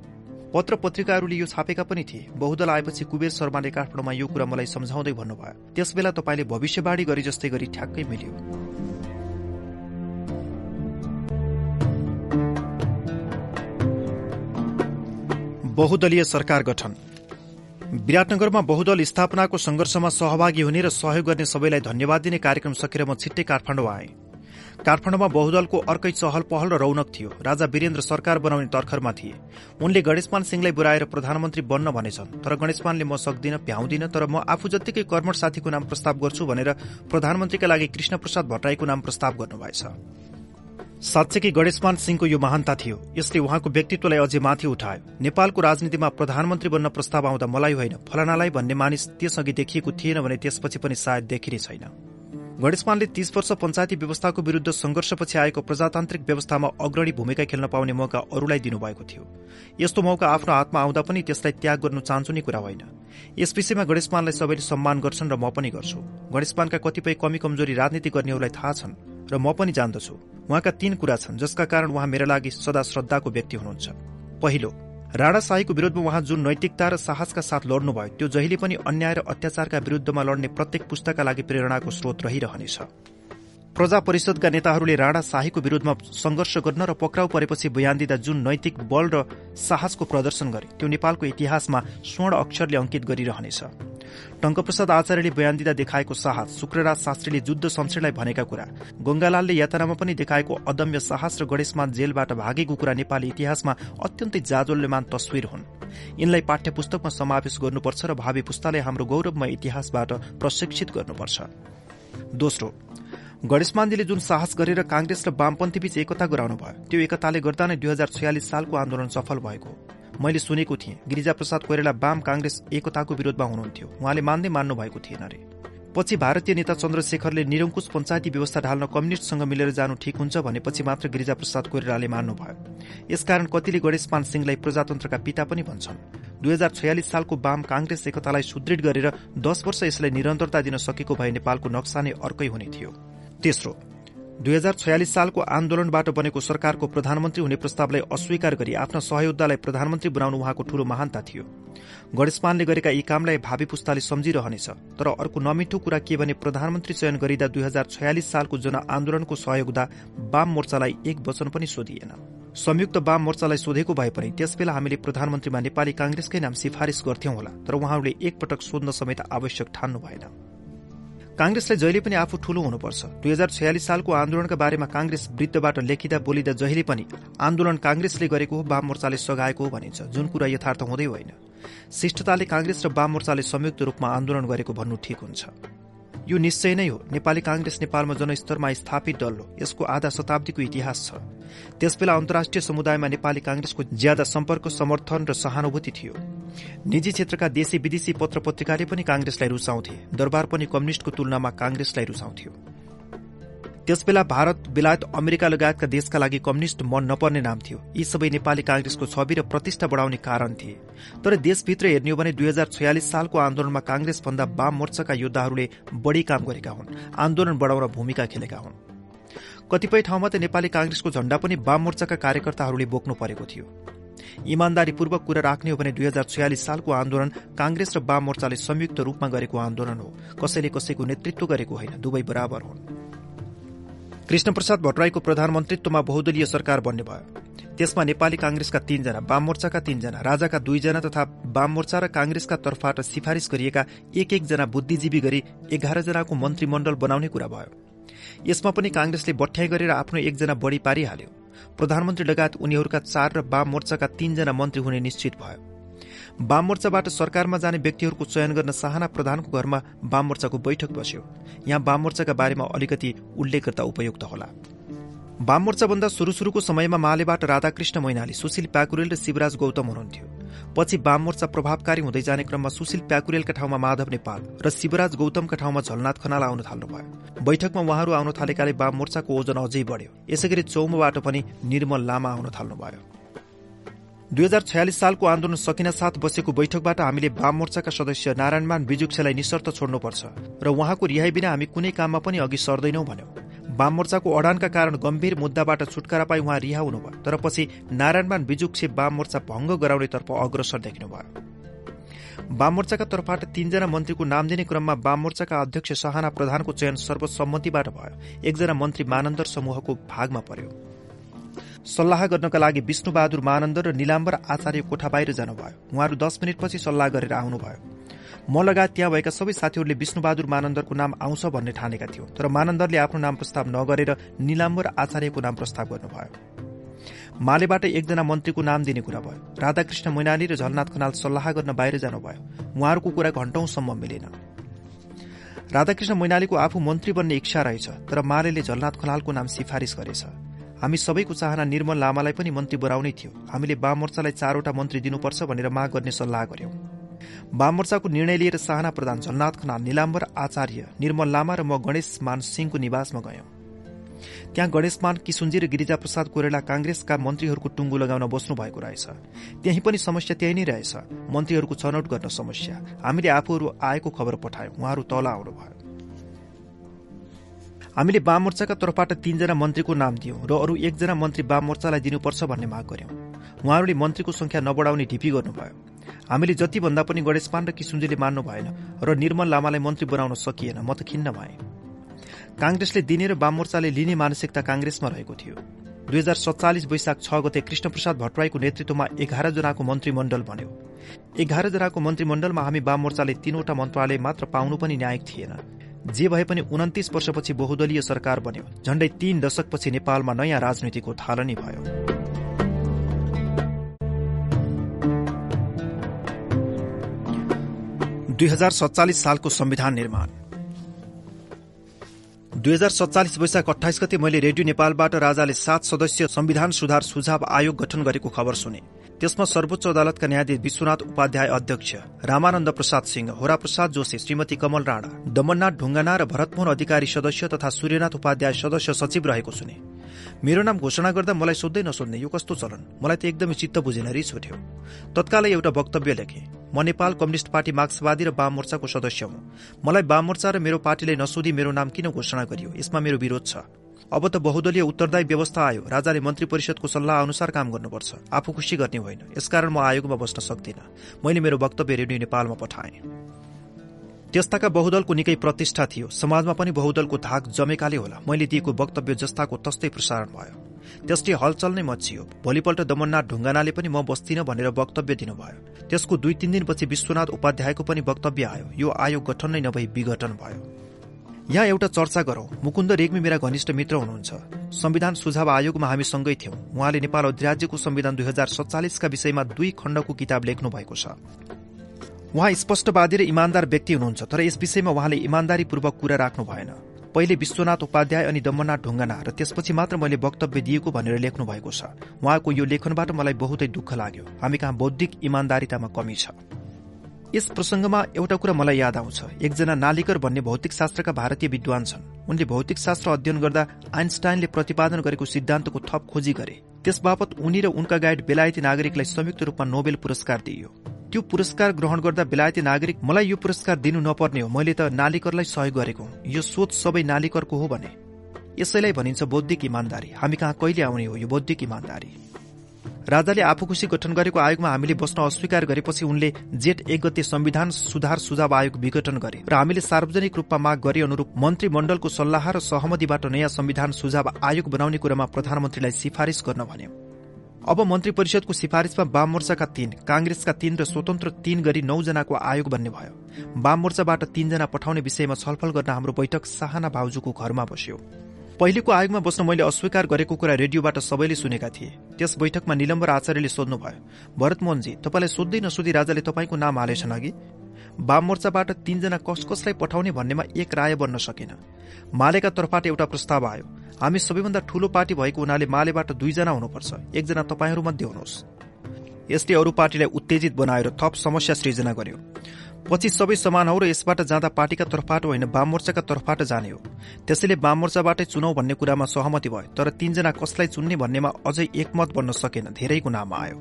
पत्र पत्रिकाहरूले यो छापेका पनि थिए। बहुदल आएपछि कुबेर शर्माले काठमाडौँमा यो कुरा मलाई सम्झाउँदै भन्नुभयो। त्यसबेला तपाईँले भविष्यवाणी गरे जस्तै गरी ठ्याक्कै मिल्यो। बहुदलीय सरकार गठन। विराटनगरमा बहुदल स्थापनाको संघर्षमा सहभागी हुने र सहयोग गर्ने सबैलाई धन्यवाद दिने कार्यक्रम सकेर म छिट्टै काठमाडौँ आए। काठमाडौँमा बहुदलको अर्कै चहल पहल र रौनक थियो। राजा वीरेन्द्र सरकार बनाउने तर्खरमा थिए। उनले गणेशमान सिंहलाई बुराएर प्रधानमन्त्री बन्न भनेछन्। तर गणेशमानले म सक्दिन भ्याउँदिन तर म आफू जत्तिकै कर्मठ साथीको नाम प्रस्ताव गर्छु भनेर प्रधानमन्त्रीका लागि कृष्ण प्रसाद भट्टराईको नाम प्रस्ताव गर्नुभएछ। साँच्चै गणेशमान सिंहको यो महानता थियो। यसले उहाँको व्यक्तित्वलाई अझै माथि उठायो। नेपालको राजनीतिमा प्रधानमन्त्री बन्न प्रस्ताव आउँदा मलाई होइन फलानालाई भन्ने मानिस त्यसअघि देखिएको थिएन भने त्यसपछि पनि सायद देखिने छैन। गणेशमानले तीस वर्ष पञ्चायती व्यवस्थाको विरूद्ध संघर्षपछि आएको प्रजातान्त्रिक व्यवस्थामा अग्रणी भूमिका खेल्न पाउने मौका अरूलाई दिनुभएको थियो। यस्तो मौका आफ्नो हातमा आउँदा पनि त्यसलाई त्याग गर्नु चाहन्छु नै कुरा होइन। यस विषयमा गणेशमानलाई सबैले सम्मान गर्छन् र म पनि गर्छु। गणेशमानका कतिपय कमी कमजोरी राजनीति गर्नेहरूलाई थाहा छन्। र म पनि जान्दछु। उहाँका तीन कुरा छन् जसका कारण उहाँ मेरा लागि सदा श्रद्धाको व्यक्ति हुनुहुन्छ। पहिलो राणा शाहीको विरोधमा उहाँ जुन नैतिकता र साहसका साथ लड्नुभयो त्यो जहिले पनि अन्याय र अत्याचारका विरूद्धमा लड्ने प्रत्येक पुस्ताका लागि प्रेरणाको स्रोत रहिरहनेछ। प्रजा परिषदका नेताहरूले राणा शाहीको विरूद्धमा संघर्ष गर्न र पक्राउ परेपछि बयान दिँदा जुन नैतिक बल र साहसको प्रदर्शन गरे त्यो नेपालको इतिहासमा स्वर्ण अक्षरले अंकित गरिरहनेछ। टंकप्रसाद आचार्यले बयान दिँदा देखाएको साहस शुक्रराज शास्त्रीले जुद्ध शमशेरलाई भनेका कुरा गंगालालले यात्रामा पनि देखाएको अदम्य साहस र गणेशमान जेलबाट भागेको कुरा नेपाली इतिहासमा अत्यन्तै जाजोल्यमान तस्विर हुन्। यिनलाई पाठ्य पुस्तकमा समावेश गर्नुपर्छ र भावी पुस्तालाई हाम्रो गौरवमय इतिहासबाट प्रशिक्षित गर्नुपर्छ। दोस्रो गणेशमानजीले जुन साहस गरेर कांग्रेस र वामपन्थी बीच एकता गराउनु भयो त्यो एकताले गर्दा नै दुई हजार छयालिस सालको आन्दोलन सफल भएको मैले सुनेको थिएँ गिरिजाप्रसाद कोइराला वाम काङ्ग्रेस एकताको विरोधमा हुनुहुन्थ्यो। उहाँले मान्दै मान्नु भएको थिएन रे। पछि भारतीय नेता चन्द्रशेखरले निरङ्कुश पञ्चायती व्यवस्था ढाल्न कम्युनिस्टसँग मिलेर जानु ठिक हुन्छ भनेपछि मात्र गिरिजाप्रसाद कोइरालाले मान्नुभयो। यसकारण कतिले गणेशमान सिंहलाई प्रजातन्त्रका पिता पनि भन्छन्। दुई हजार छयालिस सालको वाम काङ्ग्रेस एकतालाई सुदृढ गरेर दश वर्ष यसलाई निरन्तरता दिन सकेको भए नेपालको नक्सा नै अर्कै हुने थियो। तेस्रो दुई हजार छयालिस सालको आन्दोलनबाट बनेको सरकारको प्रधानमन्त्री हुने प्रस्तावलाई अस्वीकार गरी आफ्ना सहयोद्धालाई प्रधानमन्त्री बनाउनु उहाँको ठूलो महानता थियो। गणेशमानले गरेका यी कामलाई भावी पुस्ताले सम्झिरहनेछ तर अर्को नमिठो कुरा के भने प्रधानमन्त्री चयन गरिँदा दुई हजार छयालिस सालको जनआन्दोलनको सहयोगदा वाम मोर्चालाई एक वचन पनि सोधिएन। संयुक्त वाम मोर्चालाई सोधेको भए पनि त्यसबेला हामीले प्रधानमन्त्रीमा नेपाली कांग्रेसकै नाम सिफारिश गर्थ्यौं होला तर उहाँहरूले एकपटक सोध्न समेत आवश्यक ठान्नु भएन। कांग्रेसलाई जहिले पनि आफू ठूलो हुनुपर्छ। दुई हजार छयालिस सालको आन्दोलनका बारेमा कांग्रेस वृद्धबाट लेखिँदा बोलिँदा जहिले पनि आन्दोलन कांग्रेसले गरेको हो वाम मोर्चाले सघाएको हो भनिन्छ। जुन कुरा यथार्थ हुँदै होइन। शिष्टताले कांग्रेस र वाम मोर्चाले संयुक्त रूपमा आन्दोलन गरेको भन्नु ठिक हुन्छ। यो निश्चय नै हो। नेपाली कांग्रेस नेपालमा जनस्तरमा स्थापित दल हो। यसको आधा शताब्दीको इतिहास छ। त्यसबेला अन्तर्राष्ट्रिय समुदायमा नेपाली कांग्रेसको ज्यादा सम्पर्क समर्थन र सहानुभूति थियो। निजी क्षेत्रका देशी विदेशी पत्र पत्रिकाले पनि कांग्रेसलाई रुचाउँथे। दरबार पनि कम्युनिष्टको तुलनामा कांग्रेसलाई रुचाउँथ्यो। त्यसबेला भारत बेलायत अमेरिका लगायतका देशका लागि कम्युनिष्ट मन नपर्ने नाम थियो। यी सबै नेपाली कांग्रेसको छवि र प्रतिष्ठा बढ़ाउने कारण थिए। तर देशभित्र हेर्ने हो भने दुई हजार छयालिस सालको आन्दोलनमा कांग्रेस भन्दा वाम मोर्चाका योद्धाहरूले बढ़ी काम गरेका हुन् आन्दोलन बढ़ाउन भूमिका खेलेका हुन्। कतिपय ठाउँमा त नेपाली कांग्रेसको झण्डा पनि वाम मोर्चाका कार्यकर्ताहरूले बोक्नु परेको थियो। इमान्दारीपूर्वक कुरा राख्ने हो भने दुई हजार छयालिस सालको आन्दोलन कांग्रेस र वाम मोर्चाले संयुक्त रूपमा गरेको आन्दोलन हो। कसैले कसैको नेतृत्व गरेको होइन दुवै बराबर हुन्। कृष्णप्रसाद भट्टराईको प्रधानमन्त्रीत्वमा बहुदलीय सरकार बन्ने भयो। त्यसमा नेपाली कांग्रेसका तीनजना वाम मोर्चाका तीनजना राजाका दुईजना तथा वाम मोर्चा र कांग्रेसका तर्फबाट सिफारिश गरिएका एक एकजना बुद्धिजीवी गरी एघार जनाको मन्त्रीमण्डल बनाउने कुरा भयो। यसमा पनि कांग्रेसले बठ्याई गरेर आफ्नो एकजना बढ़ी पारिहाल्यो। प्रधानमन्त्री लगायत उनीहरूका चार र वाम मोर्चाका तीनजना मन्त्री हुने निश्चित भयो। वाम मोर्चाबाट सरकारमा जाने व्यक्तिहरूको चयन गर्न साहना प्रधानको घरमा वाम मोर्चाको बैठक बस्यो। यहाँ वाम मोर्चाका बारेमा अलिकति उल्लेख गर्दा उपयुक्त होला। वाम मोर्चाभन्दा सुरु सुरुको समयमा मालेबाट राधाकृष्ण मैनाली सुशील प्याकुरेल र शिवराज गौतम हुनुहुन्थ्यो। पछि वाम मोर्चा प्रभावकारी हुँदै जाने क्रममा सुशील प्याकुरेलका ठाउँमा माधव नेपाल र शिवराज गौतमका ठाउँमा झलनाथ खनाल आउन थाल्नुभयो। बैठकमा उहाँहरू आउन थालेकाले वाम मोर्चाको ओजन अझै बढ्यो। यसै गरी चौमबाट पनि निर्मल लामा आउन थाल्नुभयो। दुई हजार छयालिस सालको आन्दोलन सकिन साथ बसेको बैठकबाट हामीले वाम मोर्चाका सदस्य नारायणमान बिजुक्षलाई निशर्त छोड्नुपर्छ र उहाँको रिहाई बिना हामी कुनै काममा पनि अघि सर्दैनौ भन्यौं। वाम मोर्चाको अडानका कारण गम्भीर मुद्दाबाट छुटकारा पाई उहाँ रिहा हुनुभयो तर पछि नारायणमान बिजुक्षे वाम मोर्चा भंग गराउनेतर्फ अग्रसर देख्नुभयो। वाम मोर्चाका तर्फबाट तीनजना मन्त्रीको नाम दिने क्रममा वाम मोर्चाका अध्यक्ष सहाना प्रधानको चयन सर्वसम्मतिबाट भयो। एकजना मन्त्री मानन्दर समूहको भागमा पर्यो। सल्लाह गर्नका लागि विष्णुबहादुर मानन्द र निलाम्बर आचार्य कोठा बाहिर जानुभयो। उहाँहरू दस मिनटपछि सल्लाह गरेर आउनुभयो। म लगायत त्यहाँ भएका सबै साथीहरूले विष्णुबहादुर मानन्दरको नाम आउँछ भन्ने ठानेका थियौं तर मानन्दरले आफ्नो नाम प्रस्ताव नगरेर निलाम्बर आचार्यको नाम प्रस्ताव गर्नुभयो। मालेबाट एकजना मन्त्रीको नाम दिने कुरा भयो। राधाकृष्ण मैनाली र झलनाथ खनाल सल्लाह गर्न बाहिर जानुभयो। उहाँहरूको कुरा घण्टौंसम्म मिलेन। राधाकृष्ण मैनालीको आफू मन्त्री बन्ने इच्छा रहेछ तर माले झलनाथ खनालको नाम सिफारिश गरेछ। हामी सबैको चाहना निर्मल लामालाई पनि मन्त्री बनाउनै थियो। हामीले वाममोर्चालाई चारवटा मन्त्री दिनुपर्छ भनेर माग गर्ने सल्लाह गर्यौं। वाममोर्चाको निर्णय लिएर साहना प्रधान झलनाथ खनाल निलाम्बर आचार्य निर्मल लामा र म गणेश मान सिंहको निवासमा गयौं। त्यहाँ गणेशमान किसुन्जी र गिरिजा प्रसाद कोरेला कांग्रेसका मन्त्रीहरूको टुङ्गो लगाउन बस्नु भएको रहेछ। त्यही पनि समस्या त्यही नै रहेछ। मन्त्रीहरूको छनौट गर्न समस्या। हामीले आफूहरू आएको खबर पठायौं। उहाँहरू तल आउनुभयो। हामीले वाम मोर्चाका तर्फबाट तीनजना मन्त्रीको नाम दियौं र अरू एकजना मन्त्री वाम मोर्चालाई दिनुपर्छ भन्ने माग गर्यौं। उहाँहरूले मन्त्रीको संख्या नबढाउने ढिपी गर्नुभयो। हामीले जति भन्दा पनि गणेशपान र किसुन्जीले मान्नु भएन र निर्मल लामालाई मन्त्री बनाउन सकिएन म त खिन्न भए। कांग्रेसले दिने र वाम मोर्चाले लिने मानसिकता कांग्रेसमा रहेको थियो। दुई हजार सत्तालिस वैशाख छ गते कृष्णप्रसाद भट्टराईको नेतृत्वमा एघार जनाको मन्त्रीमण्डल बन्यो। एघार जनाको मन्त्रीमण्डलमा हामी वाम मोर्चाले तीनवटा मन्त्रालय मात्र पाउनु पनि न्यायिक थिएन। जे भए पनि उन्तिस वर्षपछि बहुदलीय सरकार बन्यो झण्डै तीन दशकपछि नेपालमा नयाँ राजनीतिको थालनी भयो। दुई हजार सत्तालिस सालको संविधान निर्माण। दुई हजार सत्तालिस वैशाख अठाइस गते मैले रेडियो नेपालबाट राजाले सात सदस्य संविधान सुधार सुझाव आयोग गठन गरेको खबर सुने। त्यसमा सर्वोच्च अदालतका न्यायाधीश विश्वनाथ उपाध्याय अध्यक्ष रामानन्द प्रसाद सिंह होरा प्रसाद जोशी श्रीमती कमल राणा दमननाथ ढुङ्गाना र भरतमोहन अधिकारी सदस्य तथा सूर्यनाथ उपाध्याय सदस्य सचिव रहेको सुने। मेरो नाम घोषणा गर्दा मलाई सोध्दै नसोध्ने यो कस्तो चलन? मलाई त एकदमै चित्त बुझेन रिस उठ्यो। तत्कालै एउटा वक्तव्य लेखे। म नेपाल कम्युनिष्ट पार्टी मार्क्सवादी र वाम मोर्चाको सदस्य हुँ। मलाई वाम मोर्चा र मेरो पार्टीले नसोधी मेरो नाम किन घोषणा गरियो? यसमा मेरो विरोध छ। अब त बहुदलीय उत्तरदायी व्यवस्था आयो। राजाले मन्त्री परिषदको सल्लाह अनुसार काम गर्नुपर्छ। आफू खुसी गर्ने होइन। यसकारण म आयोगमा बस्न सक्दिनँ। मैले मेरो वक्तव्य रेडियो नेपालमा पठाएँ। त्यस्ताका बहुदलको निकै प्रतिष्ठा थियो। समाजमा पनि बहुदलको धाक जमेकाले होला। मैले दिएको वक्तव्य जस्ताको तस्तै प्रसारण भयो। त्यसले हलचल नै मचियो। भोलिपल्ट दमननाथ ढुङ्गानाले पनि म बस्दिन भनेर वक्तव्य दिनुभयो। त्यसको दुई तीन दिनपछि विश्वनाथ उपाध्यायको पनि वक्तव्य आयो। यो आयोग गठन नै नभई विघटन भयो। यहाँ एउटा चर्चा गरौं। मुकुन्द रेग्मी मेरा घनिष्ठ मित्र हुनुहुन्छ। संविधान सुझाव आयोगमा हामी सँगै थियौं। उहाँले नेपाल अधिराज्यको संविधान दुई हजार सत्तालिसका विषयमा दुई खण्डको किताब लेख्नु भएको छ। उहाँ स्पष्टवादी र इमान्दार व्यक्ति हुनुहुन्छ तर यस विषयमा उहाँले इमान्दारीपूर्वक कुरा राख्नु भएन। पहिले विश्वनाथ उपाध्याय अनि दम्मनाथ ढुङ्गाना र त्यसपछि मात्र मैले वक्तव्य दिएको भनेर लेख्नु भएको छ। उहाँको यो लेखनबाट मलाई बहुतै दुःख लाग्यो। हामी कहाँ बौद्धिक इमान्दारितामा कमी छ। यस प्रसंगमा एउटा कुरा मलाई याद आउँछ। एकजना नालिकर भन्ने भौतिक शास्त्रका भारतीय विद्वान छन्। उनले भौतिक शास्त्र अध्ययन गर्दा आइन्स्टाइनले प्रतिपादन गरेको सिद्धान्तको थप खोजी गरे। त्यसबापत उनी र उनका गाइड बेलायती नागरिकलाई संयुक्त रूपमा नोबेल पुरस्कार दिइयो। त्यो पुरस्कार ग्रहण गर्दा बेलायती नागरिक मलाई यो पुरस्कार दिनु नपर्ने हो मैले त नालिकरलाई सहयोग गरेको यो सोच सबै नालिकरको हो भने। यसैलाई भनिन्छ बौद्धिक इमान्दारी। हामी कहाँ कहिले आउने हो यो बौद्धिक इमान्दारी? राजाले आफू खुसी गठन गरेको आयोगमा हामीले बस्न अस्वीकार गरेपछि उनले जेठ एक गते संविधान सुधार सुझाव आयोग विघटन गरे र हामीले सार्वजनिक रूपमा माग गरे अनुरूप मन्त्रीमण्डलको सल्लाह र सहमतिबाट नयाँ संविधान सुझाव आयोग बनाउने कुरामा प्रधानमन्त्रीलाई सिफारिश गर्न भन्यो। अब मन्त्री परिषदको सिफारिशमा वाम मोर्चाका तीन कांग्रेसका तीन र स्वतन्त्र तीन गरी नौजनाको आयोग बन्ने भयो। वाम मोर्चाबाट तीनजना पठाउने विषयमा छलफल गर्न हाम्रो बैठक साहना भाउजूको घरमा बस्यो। पहिलेको आयोगमा बस्न मैले अस्वीकार गरेको कुरा रेडियोबाट सबैले सुनेका थिए। त्यस बैठकमा निलम्बर आचार्यले सोध्नुभयो भरतमोहनजी तपाईँलाई सोध्दै नसोधी राजाले तपाईँको नाम हालेछन् अघि? वाम मोर्चाबाट तीनजना कस कसलाई पठाउने भन्नेमा एक राय बन्न सकेन। मालेका तर्फबाट एउटा प्रस्ताव आयो। हामी सबैभन्दा ठूलो पार्टी भएको हुनाले मालेबाट दुईजना हुनुपर्छ। एकजना तपाईँहरूमध्ये हुनुहोस्। यसले अरू पार्टीलाई उत्तेजित बनाएर थप समस्या सृजना गर्यो। पछि सबै समान हौ र यसबाट जाँदा पार्टीका तर्फबाट होइन वाममोर्चाका तर्फबाट जाने हो। त्यसैले वाममोर्चाबाटै चुनाव भन्ने कुरामा सहमति भयो तर तीनजना कसलाई चुन्ने भन्नेमा अझै एकमत बन्न सकेन धेरैको नाम आयो।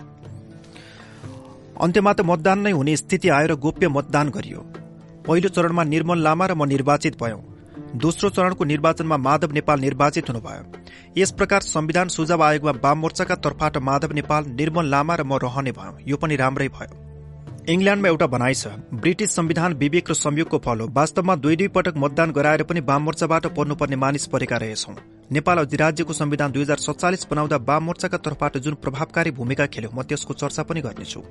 अन्त्यमा त मतदान नै हुने स्थिति आयो र गोप्य मतदान गरियो। पहिलो चरणमा निर्मल लामा र म निर्वाचित भयौं। दोस्रो चरणको निर्वाचनमा माधव नेपाल निर्वाचित हुनुभयो। यस प्रकार संविधान सुझाव आयोगमा वाममोर्चाका तर्फबाट माधव नेपाल निर्मल लामा र म रहने भयौं। यो पनि राम्रै भयो। इङ्ल्याण्डमा एउटा भनाइ छ। ब्रिटिस संविधान विवेक र संयोगको फल हो वास्तवमा दुई दुई पटक मतदान गराएर पनि वाम मोर्चाबाट पर्नुपर्ने मानिस परेका रहेछौं। नेपाल अधिराज्यको संविधान दुई हजार सत्तालिस बनाउँदा वाम मोर्चाका तर्फबाट जुन प्रभावकारी भूमिका खेल्यो म त्यसको चर्चा पनि गर्नेछु।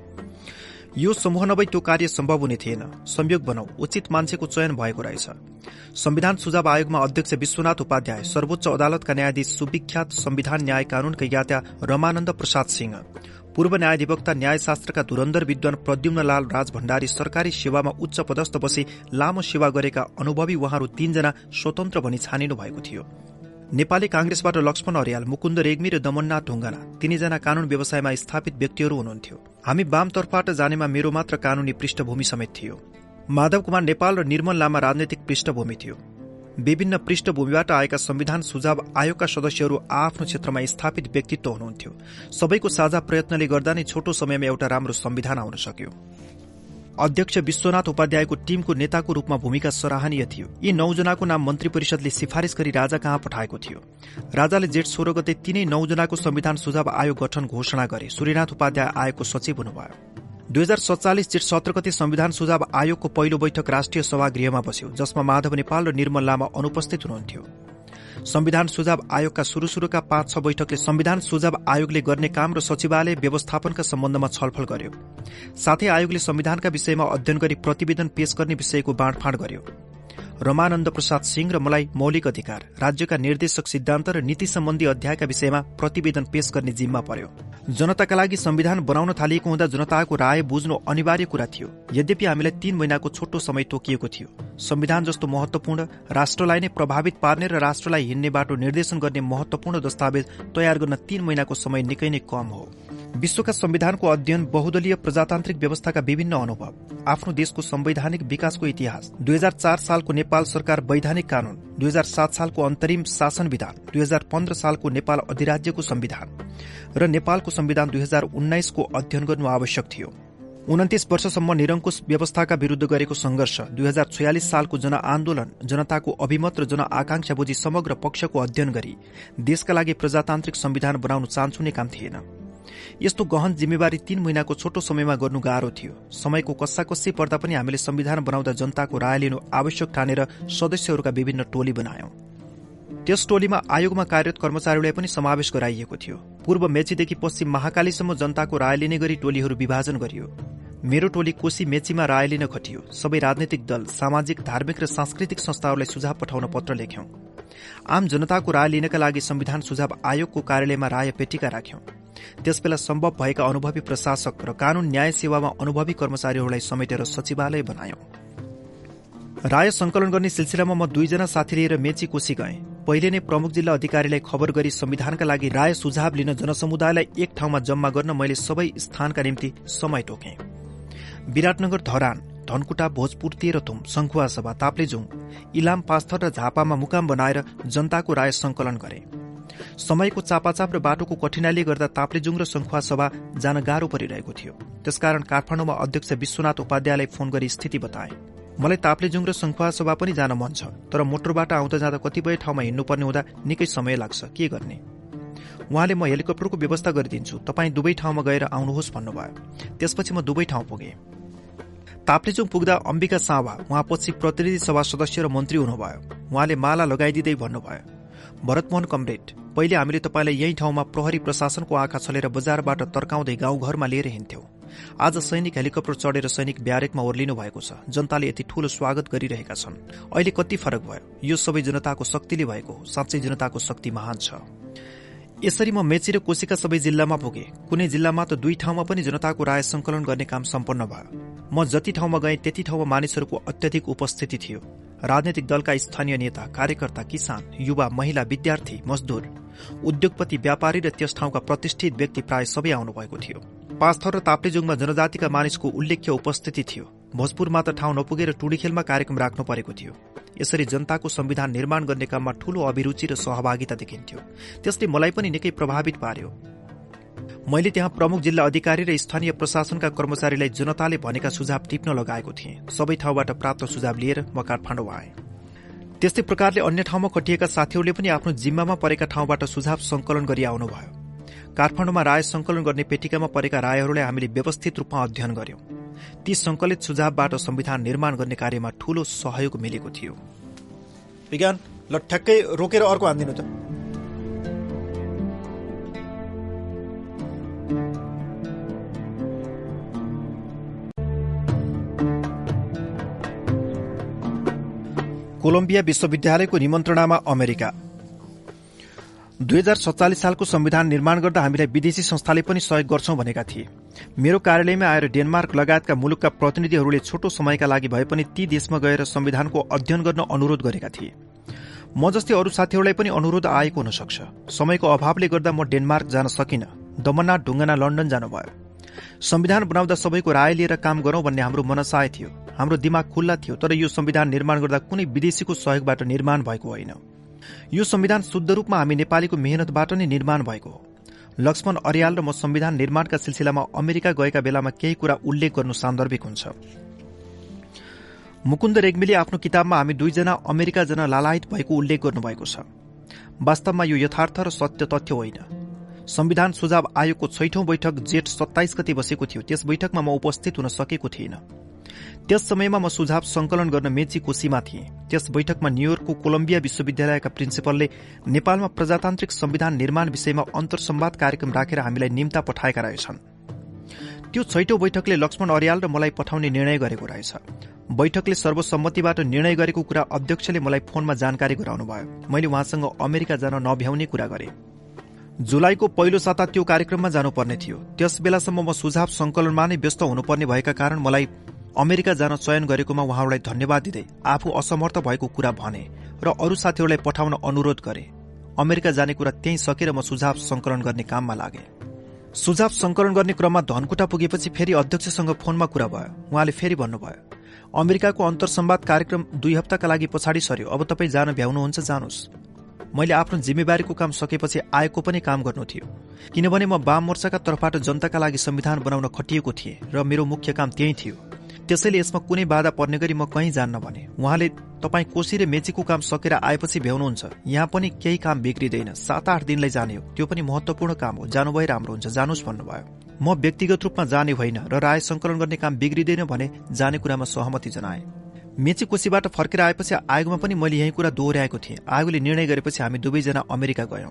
यो समूह नभई त्यो कार्य सम्भव हुने थिएन। संयोग बनाऊ उचित मान्छेको चयन भएको रहेछ। संविधान सुझाव आयोगमा अध्यक्ष विश्वनाथ उपाध्याय सर्वोच्च अदालतका न्यायाधीश सुविख्यात संविधान न्याय कानूनका ज्ञाता रमानन्द प्रसाद सिंह पूर्व न्यायाधिवक्ता न्यायशास्त्रका धुरन्धर विद्वान प्रद्युम्न लाल राज भण्डारी सरकारी सेवामा उच्च पदस्थ बसी लामो सेवा गरेका अनुभवी उहाँहरू तीनजना स्वतन्त्र भनी छानिनु भएको थियो। नेपाली कांग्रेसबाट लक्ष्मण अर्याल मुकुन्द रेग्मी र दमननाथ ढुङ्गाना तिनैजना कानून व्यवसायमा स्थापित व्यक्तिहरू हुनुहुन्थ्यो। हामी वामतर्फबाट जानेमा मेरो मात्र कानूनी पृष्ठभूमि समेत थियो। माधव कुमार नेपाल र निर्मल लामा राजनैतिक पृष्ठभूमि थियो। विभिन्न पृष्ठभूमिबाट आएका संविधान सुझाव आयोगका सदस्यहरू आफ्नो क्षेत्रमा स्थापित व्यक्तित्व हुनुहुन्थ्यो। सबैको साझा प्रयत्नले गर्दा नै छोटो समयमा एउटा राम्रो संविधान आउन सक्यो। अध्यक्ष विश्वनाथ उपाध्यायको टीमको नेताको रूपमा भूमिका सराहनीय थियो। यी नौजनाको नाम मन्त्री परिषदले सिफारिश गरी राजा कहाँ पठाएको थियो? राजाले जेठ सोह्र गते तीनै नौजनाको संविधान सुझाव आयोग गठन घोषणा गरे। सूर्यनाथ उपाध्याय आयोगको सचिव हुनुभयो। दुई हजार सत्तालिस जेठ सत्र गते संविधान सुझाव आयोगको पहिलो बैठक राष्ट्रिय सभागृहमा बस्यो जसमा माधव नेपाल र निर्मल लामा अनुपस्थित हुनुहुन्थ्यो। संविधान सुझाव आयोगका शुरू शुरूका पाँच छ बैठकले संविधान सुझाव आयोगले गर्ने काम र सचिवालय व्यवस्थापनका सम्बन्धमा छलफल गर्यो। साथै आयोगले संविधानका विषयमा अध्ययन गरी प्रतिवेदन पेश गर्ने विषयको बाँडफाँड गर्यो। रमानन्द प्रसाद सिंह र मलाई मौलिक अधिकार राज्यका निर्देशक सिद्धान्त र नीति सम्बन्धी अध्यायका विषयमा प्रतिवेदन पेश गर्ने जिम्मा पर्यो। जनताका लागि संविधान बनाउन थालिएको हुँदा जनताको राय बुझ्नु अनिवार्य कुरा थियो। यद्यपि हामीलाई तीन महिनाको छोटो समय तोकिएको थियो। संविधान जस्तो महत्वपूर्ण राष्ट्रलाई नै प्रभावित पार्ने र राष्ट्रलाई हिँड्ने बाटो निर्देशन गर्ने महत्वपूर्ण दस्तावेज तयार गर्न तीन महिनाको समय निकै नै कम हो। विश्वका संविधानको अध्ययन बहुदलीय प्रजातान्त्रिक व्यवस्थाका विभिन्न अनुभव आफ्नो देशको संवैधानिक विकासको इतिहास दुई हजार चार सालको नेपाल सरकार वैधानिक कानून दुई हजार सात सालको अन्तरिम शासन विधान दुई हजार पन्ध्र सालको नेपाल अधिराज्यको संविधान र नेपालको संविधान दुई हजार उन्नाइसको अध्ययन गर्नु आवश्यक थियो। उन्तिस वर्षसम्म निरङ्कुश व्यवस्थाका विरूद्ध गरेको संघर्ष दुई हजार छयालिस सालको जनआन्दोलन जनताको अभिमत र जनआकांक्षा बुझी समग्र पक्षको अध्ययन गरी देशका लागि प्रजातान्त्रिक संविधान बनाउन चान्सुने काम थिएन। यस्तो गहन जिम्मेवारी तीन महिनाको छोटो समयमा गर्नु गाह्रो थियो। समयको कस्साकस्सी पर्दा पनि हामीले संविधान बनाउँदा जनताको राय लिनु आवश्यक ठानेर सदस्यहरूका विभिन्न टोली बनायौं। त्यस टोलीमा आयोगमा कार्यरत कर्मचारीलाई पनि समावेश गराइएको थियो। पूर्व मेचीदेखि पश्चिम महाकालीसम्म जनताको राय लिने गरी टोलीहरू विभाजन गरियो। मेरो टोली कोशी मेचीमा राय लिन खटियो। सबै राजनैतिक दल सामाजिक धार्मिक र सांस्कृतिक संस्थाहरूलाई सुझाव पठाउन पत्र लेख्यौं। आम जनताको राय लिनका लागि संविधान सुझाव आयोगको कार्यालयमा राय पेटिका राख्यौं। त्यसबेला सम्भव भएका अनुभवी प्रशासक र कानून न्याय सेवामा अनुभवी कर्मचारीहरूलाई समेटेर सचिवालय बनायौं। राय संकलन गर्ने सिलसिलामा म दुईजना साथी लिएर मेची कोशी गए। पहिले नै प्रमुख जिल्ला अधिकारीलाई खबर गरी संविधानका लागि राय सुझाव लिन जनसमुदायलाई एक ठाउँमा जम्मा गर्न मैले सबै स्थानका निम्ति समय टोके। विराटनगर धरान धनकुटा भोजपुर तेह्रथुम सभा ताप्लेजुङ इलाम पास्थर र झापामा मुकाम बनाएर जनताको राय संकलन गरे। समयको चापाचाप र बाटोको कठिनाइले गर्दा ताप्लेजुङ र संखुवा सभा जान गाह्रो परिरहेको थियो। त्यसकारण काठमाडौँमा अध्यक्ष विश्वनाथ उपाध्यायलाई फोन गरी स्थिति बताए। मलाई ताप्लेजुङ र संखुवा सभा पनि जान मन छ तर मोटरबाट आउँदा जाँदा कतिपय ठाउँमा हिँड्नुपर्ने हुँदा निकै समय लाग्छ। के गर्ने? उहाँले म हेलिकप्टरको व्यवस्था गरिदिन्छु। तपाईँ दुवै ठाउँमा गएर आउनुहोस् भन्नुभयो। त्यसपछि म दुवै ठाउँ पुगे। ताप्लेजुङ पुग्दा अम्बिका सावा उहाँपछि प्रतिनिधि सभा सदस्य र मन्त्री हुनुभयो। उहाँले माला लगाइदिँदै भन्नुभयो भरतमोहन कमरेड पहिले हामीले तपाईँलाई यही ठाउँमा प्रहरी प्रशासनको आँखा छलेर बजारबाट तर्काउँदै गाउँघरमा लिएर हिँड्थ्यौं। आज सैनिक हेलिकप्टर चढेर सैनिक ब्यारेकमा ओर्लिनु भएको छ। जनताले यति ठूलो स्वागत गरिरहेका छन्। अहिले कति फरक भयो? यो सबै जनताको शक्तिले भएको हो। साँच्चै जनताको शक्ति महान छ। यसरी म मेची र कोशीका सबै जिल्लामा पुगे। कुनै जिल्लामा त दुई ठाउँमा पनि जनताको राय संकलन गर्ने काम सम्पन्न भयो। म जति ठाउँमा गएँ त्यति ठाउँमा मानिसहरूको अत्यधिक उपस्थिति थियो। राजनैतिक दलका स्थानीय नेता कार्यकर्ता किसान युवा महिला विद्यार्थी मजदूर उद्योगपति व्यापारी र त्यस ठाउँका प्रतिष्ठित व्यक्ति प्राय सबै आउनुभएको थियो। पाँचथर र ताप्लेजुङमा जनजातिका मानिसको उल्लेख्य उपस्थिति थियो। भोजपुरमा त ठाउँ नपुगेर टुडीखेलमा कार्यक्रम राख्नु परेको थियो। यसरी जनताको संविधान निर्माण गर्ने काममा ठूलो अभिरुचि र सहभागिता देखिन्थ्यो। त्यसले मलाई पनि निकै प्रभावित पार्यो। मैले त्यहाँ प्रमुख जिल्ला अधिकारी र स्थानीय प्रशासनका कर्मचारीलाई जनताले भनेका सुझाव टिप्न लगाएको थिएँ। सबै ठाउँबाट प्राप्त सुझाव लिएर म काठमाडौँ आएँ। त्यस्तै प्रकारले अन्य ठाउँमा खटिएका साथीहरूले पनि आफ्नो जिम्मामा परेका ठाउँबाट सुझाव संकलन गरी आउनुभयो। काठमाडौँमा राय संकलन गर्ने पेटिकामा परेका रायहरूलाई हामीले व्यवस्थित रूपमा अध्ययन गर्यौं। ती संकलित सुझावबाट संविधान निर्माण गर्ने कार्यमा ठूलो सहयोग मिलेको थियो। विज्ञान ल ठ्याक्कै रोकेर अर्को हानिदिनु त। कोलम्बिया विश्वविद्यालयको निमन्त्रणामा अमेरिका। दुई हजार सत्तालिस सालको संविधान निर्माण गर्दा हामीलाई विदेशी संस्थाले पनि सहयोग गर्छौं भनेका थिए। मेरो कार्यालयमा आएर डेनमार्क लगायतका मुलुकका प्रतिनिधिहरूले छोटो समयका लागि भए पनि ती देशमा गएर संविधानको अध्ययन गर्न अनुरोध गरेका थिए। म जस्तै अरू साथीहरूलाई पनि अनुरोध आएको हुन सक्छ समयको अभावले गर्दा म डेनमार्क जान सकिन। दमना ढुङ्गना लन्डन जानुभयो। संविधान बनाउँदा सबैको राय लिएर काम गरौं भन्ने हाम्रो मनसाय थियो। हाम्रो दिमाग खुल्ला थियो तर यो संविधान निर्माण गर्दा कुनै विदेशीको सहयोगबाट निर्माण भएको होइन। यो संविधान शुद्ध रूपमा हामी नेपालीको मेहनतबाट नै निर्माण भएको हो। लक्ष्मण अर्याल र म संविधान निर्माणका सिलसिलामा अमेरिका गएका बेलामा केही कुरा उल्लेख गर्नु सान्दर्भिक हुन्छ। मुकुन्द रेग्मीले आफ्नो किताबमा हामी दुईजना अमेरिका जना लालायत भएको उल्लेख गर्नुभएको छ। वास्तवमा यो यथार्थ र सत्य तथ्य होइन। संविधान सुझाव आयोगको छैठौं बैठक जेठ सत्ताइस गति बसेको थियो। त्यस बैठकमा म उपस्थित हुन सकेको थिइन। त्यस समयमा म सुझाव संकलन गर्न मेची कोशीमा थिएँ। त्यस बैठकमा न्यूयोर्कको कोलम्बिया विश्वविद्यालयका प्रिन्सिपलले नेपालमा प्रजातान्त्रिक संविधान निर्माण विषयमा अन्तर्संवाद कार्यक्रम राखेर हामीलाई निम्ता पठाएका रहेछन्। त्यो छैटौं बैठकले लक्ष्मण अर्याल र मलाई पठाउने निर्णय गरेको रहेछ। बैठकले सर्वसम्मतिबाट निर्णय गरेको कुरा अध्यक्षले मलाई फोनमा जानकारी गराउनु भयो मैले उहाँसँग अमेरिका जान नभ्याउने कुरा गरे। जुलाईको पहिलो साता त्यो कार्यक्रममा जानुपर्ने थियो। त्यस बेलासम्म म सुझाव संकलनमा नै व्यस्त हुनुपर्ने भएका कारण मलाई अमेरिका जान चयन गरेकोमा उहाँहरूलाई धन्यवाद दिँदै आफू असमर्थ भएको कुरा भने र अरू साथीहरूलाई पठाउन अनुरोध गरे। अमेरिका जाने कुरा त्यही सकेर म सुझाव संकलन गर्ने काममा लागे। सुझाव संकलन गर्ने क्रममा धनकुटा पुगेपछि फेरि अध्यक्षसँग फोनमा कुरा भयो। उहाँले फेरि भन्नुभयो अमेरिकाको अन्तर्सम्वाद कार्यक्रम दुई हप्ताका लागि पछाडि सर्यो अब तपाईँ जान भ्याउनुहुन्छ जानुहोस्। मैले आफ्नो जिम्मेवारीको काम सकेपछि आएको पनि काम गर्नु थियो। किनभने म वाम मोर्चाका तर्फबाट जनताका लागि संविधान बनाउन खटिएको थिएँ र मेरो मुख्य काम त्यही थियो। त्यसैले यसमा कुनै बाधा पर्ने गरी म कहीँ जान्न भने। उहाँले तपाईँ कोशी र मेचीको काम सकेर आएपछि भ्याउनुहुन्छ। यहाँ पनि केही काम बिग्रिँदैन। सात आठ दिनलाई जाने हो। त्यो पनि महत्वपूर्ण काम हो। जानुभए राम्रो हुन्छ। जानुहोस् भन्नुभयो। म व्यक्तिगत रूपमा जाने होइन र राय संकलन गर्ने काम बिग्रिँदैन भने जाने कुरामा सहमति जनाए। मेची कोशीबाट फर्केर आएपछि आयोगमा पनि मैले यही कुरा दोहोऱ्याएको थिएँ। आयोगले निर्णय गरेपछि हामी दुवैजना अमेरिका गयौं।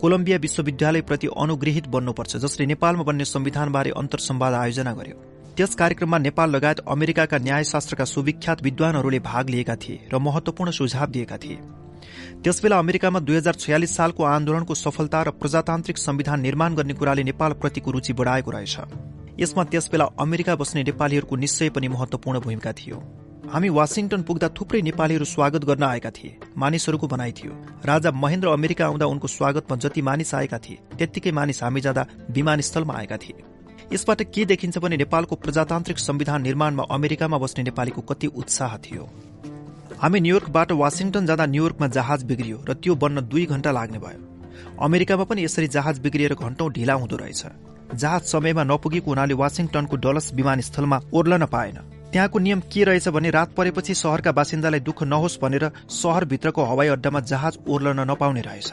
कोलम्बिया विश्वविद्यालयप्रति अनुग्रहित बन्नुपर्छ जसले नेपालमा बन्ने संविधानबारे अन्तर्सम्वाद आयोजना गर्यो। त्यस कार्यक्रममा नेपाल लगायत अमेरिकाका न्यायशास्त्रका सुविख्यात विद्वानहरूले भाग लिएका थिए र महत्वपूर्ण सुझाव दिएका थिए। त्यसबेला अमेरिकामा दुई हजार छयालिस सालको आन्दोलनको सफलता र प्रजातान्त्रिक संविधान निर्माण गर्ने कुराले नेपालप्रतिको रुचि बढाएको रहेछ। यसमा त्यसबेला अमेरिका बस्ने नेपालीहरूको निश्चय पनि महत्वपूर्ण भूमिका थियो। हामी वासिङटन पुग्दा थुप्रै नेपालीहरू स्वागत गर्न आएका थिए। मानिसहरूको भनाइ थियो राजा महेन्द्र अमेरिका आउँदा उनको स्वागतमा जति मानिस आएका थिए त्यत्तिकै मानिस हामी जाँदा विमानस्थलमा आएका थिए। यसबाट के देखिन्छ भने नेपालको प्रजातान्त्रिक संविधान निर्माणमा अमेरिकामा बस्ने नेपालीको कति उत्साह थियो। हामी न्युयोर्कबाट वासिङटन जाँदा न्युयोर्कमा जहाज बिग्रियो र त्यो बन्न दुई घण्टा लाग्ने भयो। अमेरिकामा पनि यसरी जहाज बिग्रिएर घण्टौं ढिला हुँदो रहेछ। जहाज समयमा नपुगेको हुनाले वासिङटनको डलस विमानस्थलमा ओर्लन पाएन। त्यहाँको नियम के रहेछ भने रात परेपछि शहरका बासिन्दालाई दुःख नहोस् भनेर शहरभित्रको हवाई अड्डामा जहाज ओर्लन नपाउने रहेछ।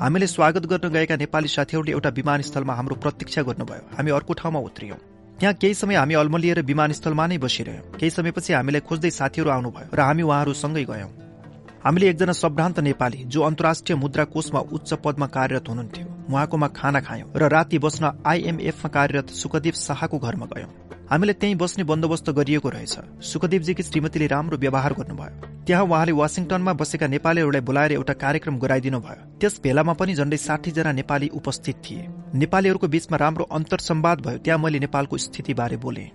हामीले स्वागत गर्न गएका नेपाली साथीहरूले एउटा विमानस्थलमा हाम्रो प्रतीक्षा गर्नुभयो। हामी अर्को ठाउँमा उत्रियौं। त्यहाँ केही समय हामी अल्मलिएर विमानस्थलमा नै बसिरह्यौं। केही समयपछि हामीलाई खोज्दै साथीहरू आउनुभयो र हामी उहाँहरूसँगै गयौं। हामीले एकजना सम्भ्रान्त नेपाली जो अन्तर्राष्ट्रिय मुद्रा कोषमा उच्च पदमा कार्यरत हुनुहुन्थ्यो। उहाँकोमा खाना खायौं र राति बस्न आइएमएफमा कार्यरत सुखदेव शाहको घरमा गयौं। हामीलाई त्यही बस्ने बन्दोबस्त गरिएको रहेछ। सुखदेवजीकी श्रीमतीले राम्रो व्यवहार गर्नुभयो। त्यहाँ उहाँले वासिङटनमा बसेका नेपालीहरूलाई बोलाएर एउटा कार्यक्रम गराइदिनु भयो। त्यस भेलामा पनि झण्डै साठी जना नेपाली उपस्थित थिए। नेपालीहरूको बीचमा राम्रो अन्तर सम्वाद भयो त्यहाँ मैले नेपालको स्थितिबारे बोले।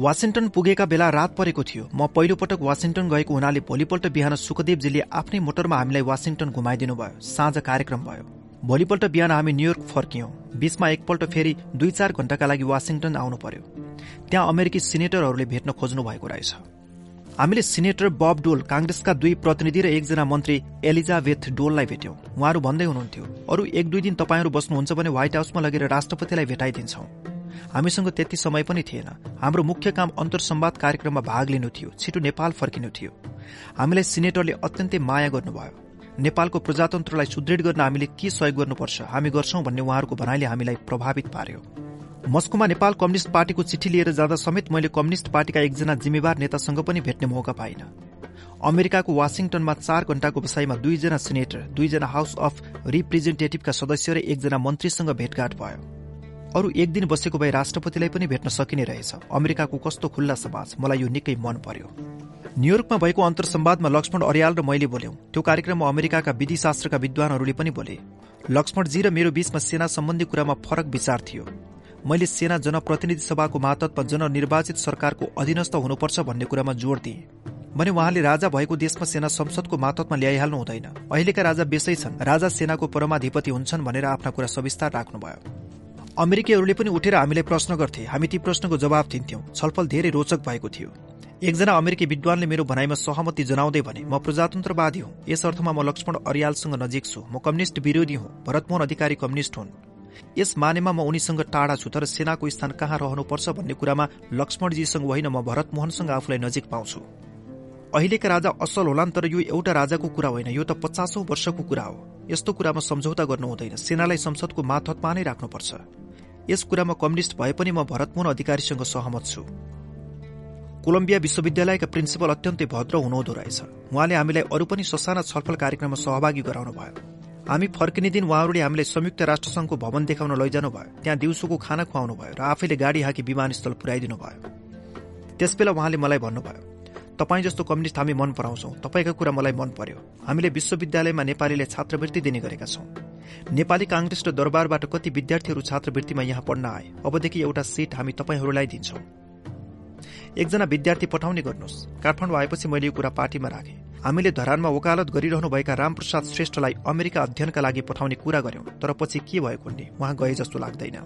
वासिङटन पुगेका बेला रात परेको थियो। म पहिलो पटक वासिङटन गएको हुनाले भोलिपल्ट बिहान सुखदेवजीले आफ्नै मोटरमा हामीलाई वासिङटन घुमाइदिनु भयो साँझ कार्यक्रम भयो। भोलिपल्ट बिहान हामी न्युयोर्क फर्कियौं। बीचमा एकपल्ट फेरि दुई चार घण्टाका लागि वासिङटन आउनु पर्यो। त्यहाँ अमेरिकी सिनेटरहरूले भेट्न खोज्नु भएको रहेछ। हामीले सिनेटर बब डोल कांग्रेसका दुई प्रतिनिधि र एकजना मन्त्री एलिजाबेथ डोललाई भेट्यौं। उहाँहरू भन्दै हुनुहुन्थ्यो अरू एक दुई दिन तपाईँहरू बस्नुहुन्छ भने व्हाइट हाउसमा लगेर राष्ट्रपतिलाई भेटाइदिन्छौ। हामीसँग त्यति समय पनि थिएन। हाम्रो मुख्य काम अन्तर्सम्वाद कार्यक्रममा भाग लिनु थियो छिटो नेपाल फर्किनु थियो। हामीलाई सिनेटरले अत्यन्तै माया गर्नुभयो। नेपालको प्रजातन्त्रलाई सुदृढ गर्न हामीले के सहयोग गर्नुपर्छ? हामी गर्छौं भन्ने उहाँहरूको भनाइले हामीलाई प्रभावित पार्यो। मस्कोमा नेपाल कम्युनिष्ट पार्टीको चिठी लिएर जाँदा समेत मैले कम्युनिष्ट पार्टीका एकजना जिम्मेवार नेतासँग पनि भेट्ने मौका पाइन। अमेरिकाको वासिङटनमा चार घण्टाको बसाईमा दुईजना सिनेटर दुईजना हाउस अफ रिप्रेजेन्टेटिभका सदस्य र एकजना मन्त्रीसँग भेटघाट भयो। अरू एक दिन बसेको भए राष्ट्रपतिलाई पनि भेट्न सकिने रहेछ। अमेरिकाको कस्तो खुल्ला समाज मलाई यो निकै मन पर्यो। न्युयोर्कमा भएको अन्तर्सम्वादमा लक्ष्मण अर्याल र मैले बोल्यौं। त्यो कार्यक्रममा अमेरिकाका विधिशास्त्रका विद्वानहरूले पनि बोले। लक्ष्मणजी र मेरो बीचमा सेना सम्बन्धी कुरामा फरक विचार थियो। मैले सेना जनप्रतिनिधि सभाको मातत्वमा जननिर्वाचित सरकारको अधीनस्थ हुनुपर्छ भन्ने कुरामा जोड़ दिए। भने उहाँले राजा भएको देशमा सेना संसदको मातत्वमा ल्याइहाल्नु हुँदैन। अहिलेका राजा बेसै छन्। राजा सेनाको परमाधिपति हुन्छन् भनेर आफ्ना कुरा सविस्तार राख्नुभयो। अमेरिकीहरूले पनि उठेर हामीलाई प्रश्न गर्थे। हामी ती प्रश्नको जवाब दिन्थ्यौं। छलफल धेरै रोचक भएको थियो। एकजना अमेरिकी विद्वानले मेरो भनाइमा सहमति जनाउँदै भने म प्रजातन्त्रवादी हुँ। यस अर्थमा म लक्ष्मण अरियालसँग नजिक छु। म कम्युनिष्ट विरोधी हुँ। भरतमोहन अधिकारी कम्युनिष्ट हुन्। यस मानेमा म उनीसँग टाढा छु तर सेनाको स्थान कहाँ रहनुपर्छ भन्ने कुरामा लक्ष्मणजीसँग होइन म भरतमोहनसँग आफूलाई नजिक पाउँछु। अहिलेका राजा असल होलान् तर यो एउटा राजाको कुरा होइन। यो त पचासौं वर्षको कुरा हो। यस्तो कुरामा सम्झौता गर्नु हुँदैन। सेनालाई संसदको माथतमा नै राख्नुपर्छ। यस कुरामा कम्युनिष्ट भए पनि म भरतमोहन अधिकारीसँग सहमत छु। कोलम्बिया विश्वविद्यालयका प्रिन्सिपल अत्यन्तै भद्र हुनुहुँदो रहेछ। उहाँले हामीलाई अरू पनि ससाना छलफल कार्यक्रममा सहभागी गराउनु भयो। हामी फर्किने दिन उहाँहरूले हामीलाई संयुक्त राष्ट्रसंघको भवन देखाउन लैजानु भयो त्यहाँ दिउँसोको खाना खुवाउनु भयो र आफैले गाडी हाकी विमानस्थल पुर्याइदिनु भयो। त्यसबेला उहाँले मलाई भन्नुभयो तपाईँ जस्तो कम्युनिस्ट हामी मन पराउँछौ। तपाईँको कुरा मलाई मन पर्यो। हामीले विश्वविद्यालयमा नेपालीले छात्रवृत्ति दिने गरेका छौं। नेपाली कांग्रेस र दरबारबाट कति विद्यार्थीहरू छात्रवृत्तिमा यहाँ पढ्न आए। अबदेखि एउटा सीट हामी तपाईँहरूलाई दिन्छौं। एकजना विद्यार्थी पठाउने गर्नुहोस्। काठमाडौँ आएपछि मैले यो कुरा पार्टीमा राखेँ। हामीले धरानमा वकालत गरिरहनुभएका रामप्रसाद श्रेष्ठलाई अमेरिका अध्ययनका लागि पठाउने कुरा गर्यौं तर पछि के भयो कुन्ने उहाँ गए जस्तो लाग्दैन।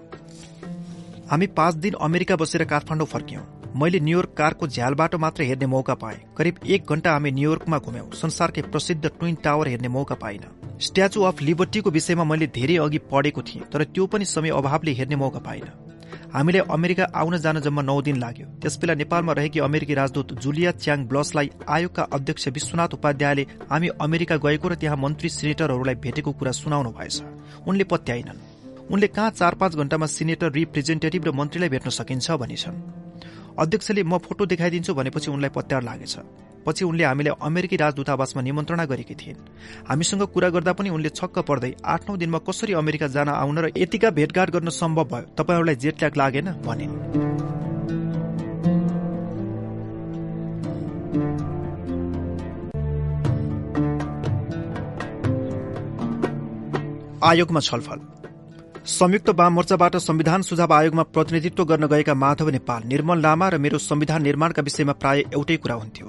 हामी पाँच दिन अमेरिका बसेर काठमाडौँ फर्क्यौं। मैले न्यूयोर्क कारको झ्यालबाट मात्र हेर्ने मौका पाएँ। करिब एक घण्टा हामी न्यूयोर्कमा घुम्यौं। संसारकै प्रसिद्ध ट्विन टावर हेर्ने मौका पाइन। स्ट्याचु अफ लिबर्टीको विषयमा मैले धेरै अघि पढेको थिएँ तर त्यो पनि समय अभावले हेर्ने मौका पाइन। हामीलाई अमेरिका आउन जान जम्मा नौ दिन लाग्यो। त्यसबेला नेपालमा रहेकी अमेरिकी राजदूत जुलिया च्याङ ब्लसलाई आयोगका अध्यक्ष विश्वनाथ उपाध्यायले हामी अमेरिका गएको र त्यहाँ मन्त्री सिनेटरहरूलाई भेटेको कुरा सुनाउनु भएछ। उनले पत्याइनन् उनले कहाँ चार पाँच घण्टामा सिनेटर रिप्रेजेन्टेटिभ र मन्त्रीलाई भेट्न सकिन्छ भनिछन्। अध्यक्षले म फोटो देखाइदिन्छु भनेपछि उनलाई पत्यार लागेछ। पछि उनले हामीलाई अमेरिकी राजदूतावासमा निमन्त्रणा गरेकी थिइन्। हामीसँग कुरा गर्दा पनि उनले छक्क पर्दै आठ नौ दिनमा कसरी अमेरिका जान आउन र यतिका भेटघाट गर्न सम्भव भयो तपाईँहरूलाई जेटल्याग लागेन? भने आयोगमा छलफल। संयुक्त वाम मोर्चाबाट संविधान सुझाव आयोगमा प्रतिनिधित्व गर्न गएका माधव नेपाल निर्मल लामा र मेरो संविधान निर्माणका विषयमा प्राय एउटै कुरा हुन्थ्यो।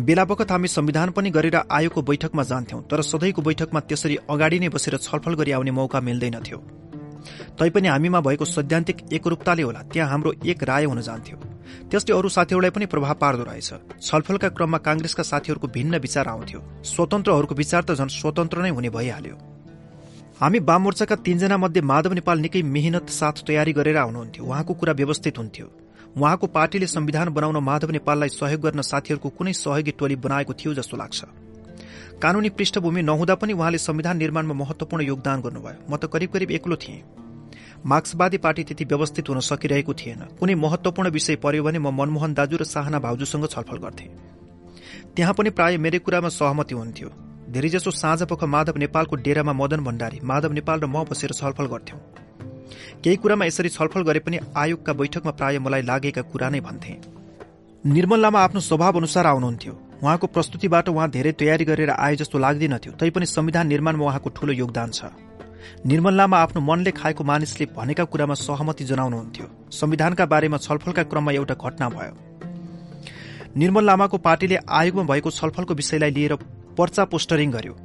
बेला बखत हामी संविधान पनि गरेर आयोगको बैठकमा जान्थ्यौं तर सधैँको बैठकमा त्यसरी अगाडि नै बसेर छलफल गरी आउने मौका मिल्दैनथ्यो। तैपनि हामीमा भएको सैद्धान्तिक एकरूपताले होला त्यहाँ हाम्रो एक राय हुन जान्थ्यो। त्यसले अरू साथीहरूलाई पनि प्रभाव पार्दो रहेछ। छलफलका क्रममा कांग्रेसका साथीहरूको भिन्न विचार आउँथ्यो। स्वतन्त्रहरूको विचार त झन् स्वतन्त्र नै हुने भइहाल्यो। हामी वाममोर्चाका तीनजना मध्ये माधव नेपाल निकै मेहनत साथ तयारी गरेर आउनुहुन्थ्यो। उहाँको कुरा व्यवस्थित हुन्थ्यो। उहाँको पार्टीले संविधान बनाउन माधव नेपाललाई सहयोग गर्न साथीहरूको कुनै सहयोगी टोली बनाएको थियो जस्तो लाग्छ। कानूनी पृष्ठभूमि नहुँदा पनि उहाँले संविधान निर्माणमा महत्वपूर्ण योगदान गर्नुभयो। म त करिब करिब एक्लो थिएँ। मार्क्सवादी पार्टी त्यति व्यवस्थित हुन सकिरहेको थिएन। कुनै महत्वपूर्ण विषय पर्यो भने म मनमोहन दाजु र साहना भाउजूसँग छलफल गर्थे। त्यहाँ पनि प्राय मेरै कुरामा सहमति हुन्थ्यो। धेरैजसो साँझपख माधव नेपालको डेरामा मदन भण्डारी माधव नेपाल र म बसेर छलफल गर्थ्यौं। केही कुरामा यसरी छलफल गरे पनि आयोगका बैठकमा प्राय मलाई लागेका कुरा नै भन्थे। निर्मल लामा आफ्नो स्वभाव अनुसार आउनुहुन्थ्यो। उहाँको प्रस्तुतिबाट उहाँ धेरै तयारी गरेर आए जस्तो लाग्दैनथ्यो तैपनि संविधान निर्माणमा उहाँको ठूलो योगदान छ। निर्मल लामा आफ्नो मनले खाएको मानिसले भनेका कुरामा सहमति जनाउनुहुन्थ्यो। संविधानका बारेमा छलफलका क्रममा एउटा घटना भयो। निर्मल लामाको पार्टीले आयोगमा भएको छलफलको विषयलाई लिएर पर्चा पोस्टरिङ गर्यो।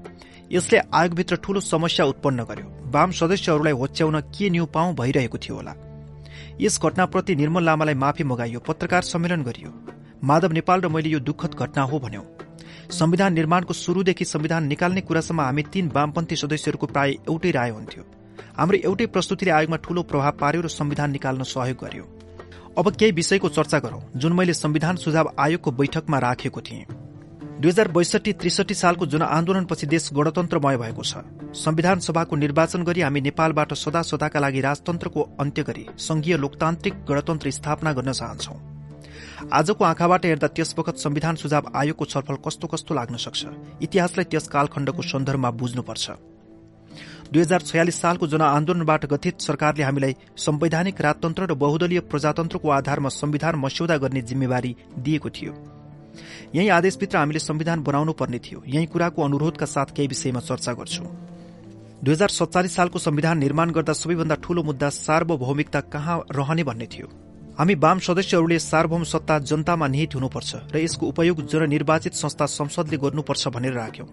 यसले आयोगभित्र ठूलो समस्या उत्पन्न गर्यो। वाम सदस्यहरूलाई होच्याउन के न्यू पाउ भइरहेको थियो होला। यस घटनाप्रति निर्मल लामालाई माफी मगाइयो पत्रकार सम्मेलन गरियो। माधव नेपाल र मैले यो दुःखद घटना हो भन्यौं। संविधान निर्माणको शुरूदेखि संविधान निकाल्ने कुरासम्म हामी तीन वामपन्थी सदस्यहरूको प्राय एउटै राय हुन्थ्यो। हाम्रो एउटै प्रस्तुतिले आयोगमा ठूलो प्रभाव पार्यो र संविधान निकाल्न सहयोग गर्यो। अब केही विषयको चर्चा गरौं जुन मैले संविधान सुझाव आयोगको बैठकमा राखेको थिएँ। दुई हजार बैसठी त्रिसठी सालको जनआन्दोलनपछि देश गणतन्त्रमय भएको छ। संविधान सभाको निर्वाचन गरी हामी नेपालबाट सदा सदाका लागि राजतन्त्रको अन्त्य गरी संघीय लोकतान्त्रिक गणतन्त्र स्थापना गर्न चाहन्छौ। आजको आँखाबाट हेर्दा त्यस वखत संविधान सुझाव आयोगको छलफल कस्तो कस्तो लाग्न सक्छ? इतिहासलाई त्यस कालखण्डको सन्दर्भमा बुझ्नुपर्छ। दुई हजार छयालिस सालको जनआन्दोलनबाट गठित सरकारले हामीलाई संवैधानिक राजतन्त्र र बहुदलीय प्रजातन्त्रको आधारमा संविधान मस्यौदा गर्ने जिम्मेवारी दिएको थियो। यही आदेशभित्र हामीले संविधान बनाउनु पर्ने थियो। यही कुराको अनुरोधका साथ केही विषयमा चर्चा गर्छु। दुई हजार सत्तालिस सालको संविधान निर्माण गर्दा सबैभन्दा ठूलो मुद्दा सार्वभौमिकता कहाँ रहने भन्ने थियो। हामी वाम सदस्यहरूले सार्वभौम सत्ता जनतामा निहित हुनुपर्छ र यसको उपयोग जननिर्वाचित संस्था संसदले गर्नुपर्छ भनेर राख्यौं।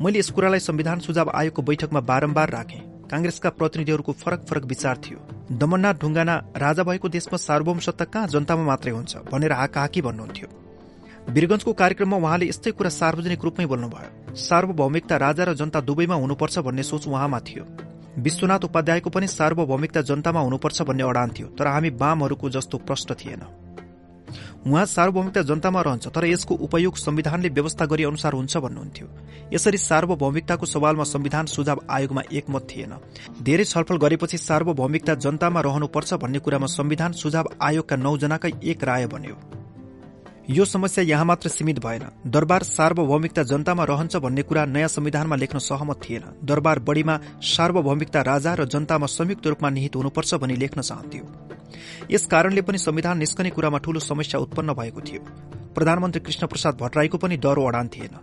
मैले यस कुरालाई संविधान सुझाव आयोगको बैठकमा बारम्बार राखे। कांग्रेसका प्रतिनिधिहरूको फरक फरक विचार थियो। दमननाथ ढुङ्गाना राजा भएको देशमा सार्वभौम सत्ता कहाँ जनतामा मात्रै हुन्छ भनेर हाकाहाकी भन्नुहुन्थ्यो। वीरगंजको कार्यक्रममा उहाँले यस्तै कुरा सार्वजनिक रूपमै बोल्नुभयो। सार्वभौमिकता राजा र जनता दुवैमा हुनुपर्छ भन्ने सोच उहाँमा थियो। विश्वनाथ उपाध्यायको पनि सार्वभौमिकता जनतामा हुनुपर्छ भन्ने अडान थियो तर हामी वामहरूको जस्तो प्रश्न थिएन। उहाँ सार्वभौमिकता जनतामा रहन्छ तर यसको उपयोग संविधानले व्यवस्था गरी अनुसार हुन्छ भन्नुहुन्थ्यो। यसरी सार्वभौमिकताको सवालमा संविधान सुझाव आयोगमा एकमत थिएन। धेरै छलफल गरेपछि सार्वभौमिकता जनतामा रहनुपर्छ भन्ने कुरामा संविधान सुझाव आयोगका नौजनाकै एक राय बन्यो। यो समस्या यहाँ मात्र सीमित भएन। दरबार सार्वभौमिकता जनतामा रहन्छ भन्ने कुरा नयाँ संविधानमा लेख्न सहमत थिएन। दरबार बढ़ीमा सार्वभौमिकता राजा र जनतामा संयुक्त रूपमा निहित हुनुपर्छ भनी लेख्न चाहन्थ्यो। यस कारणले पनि संविधान निस्कने कुरामा ठूलो समस्या उत्पन्न भएको थियो। प्रधानमन्त्री कृष्ण प्रसाद भट्टराईको पनि डरो अडान थिएन।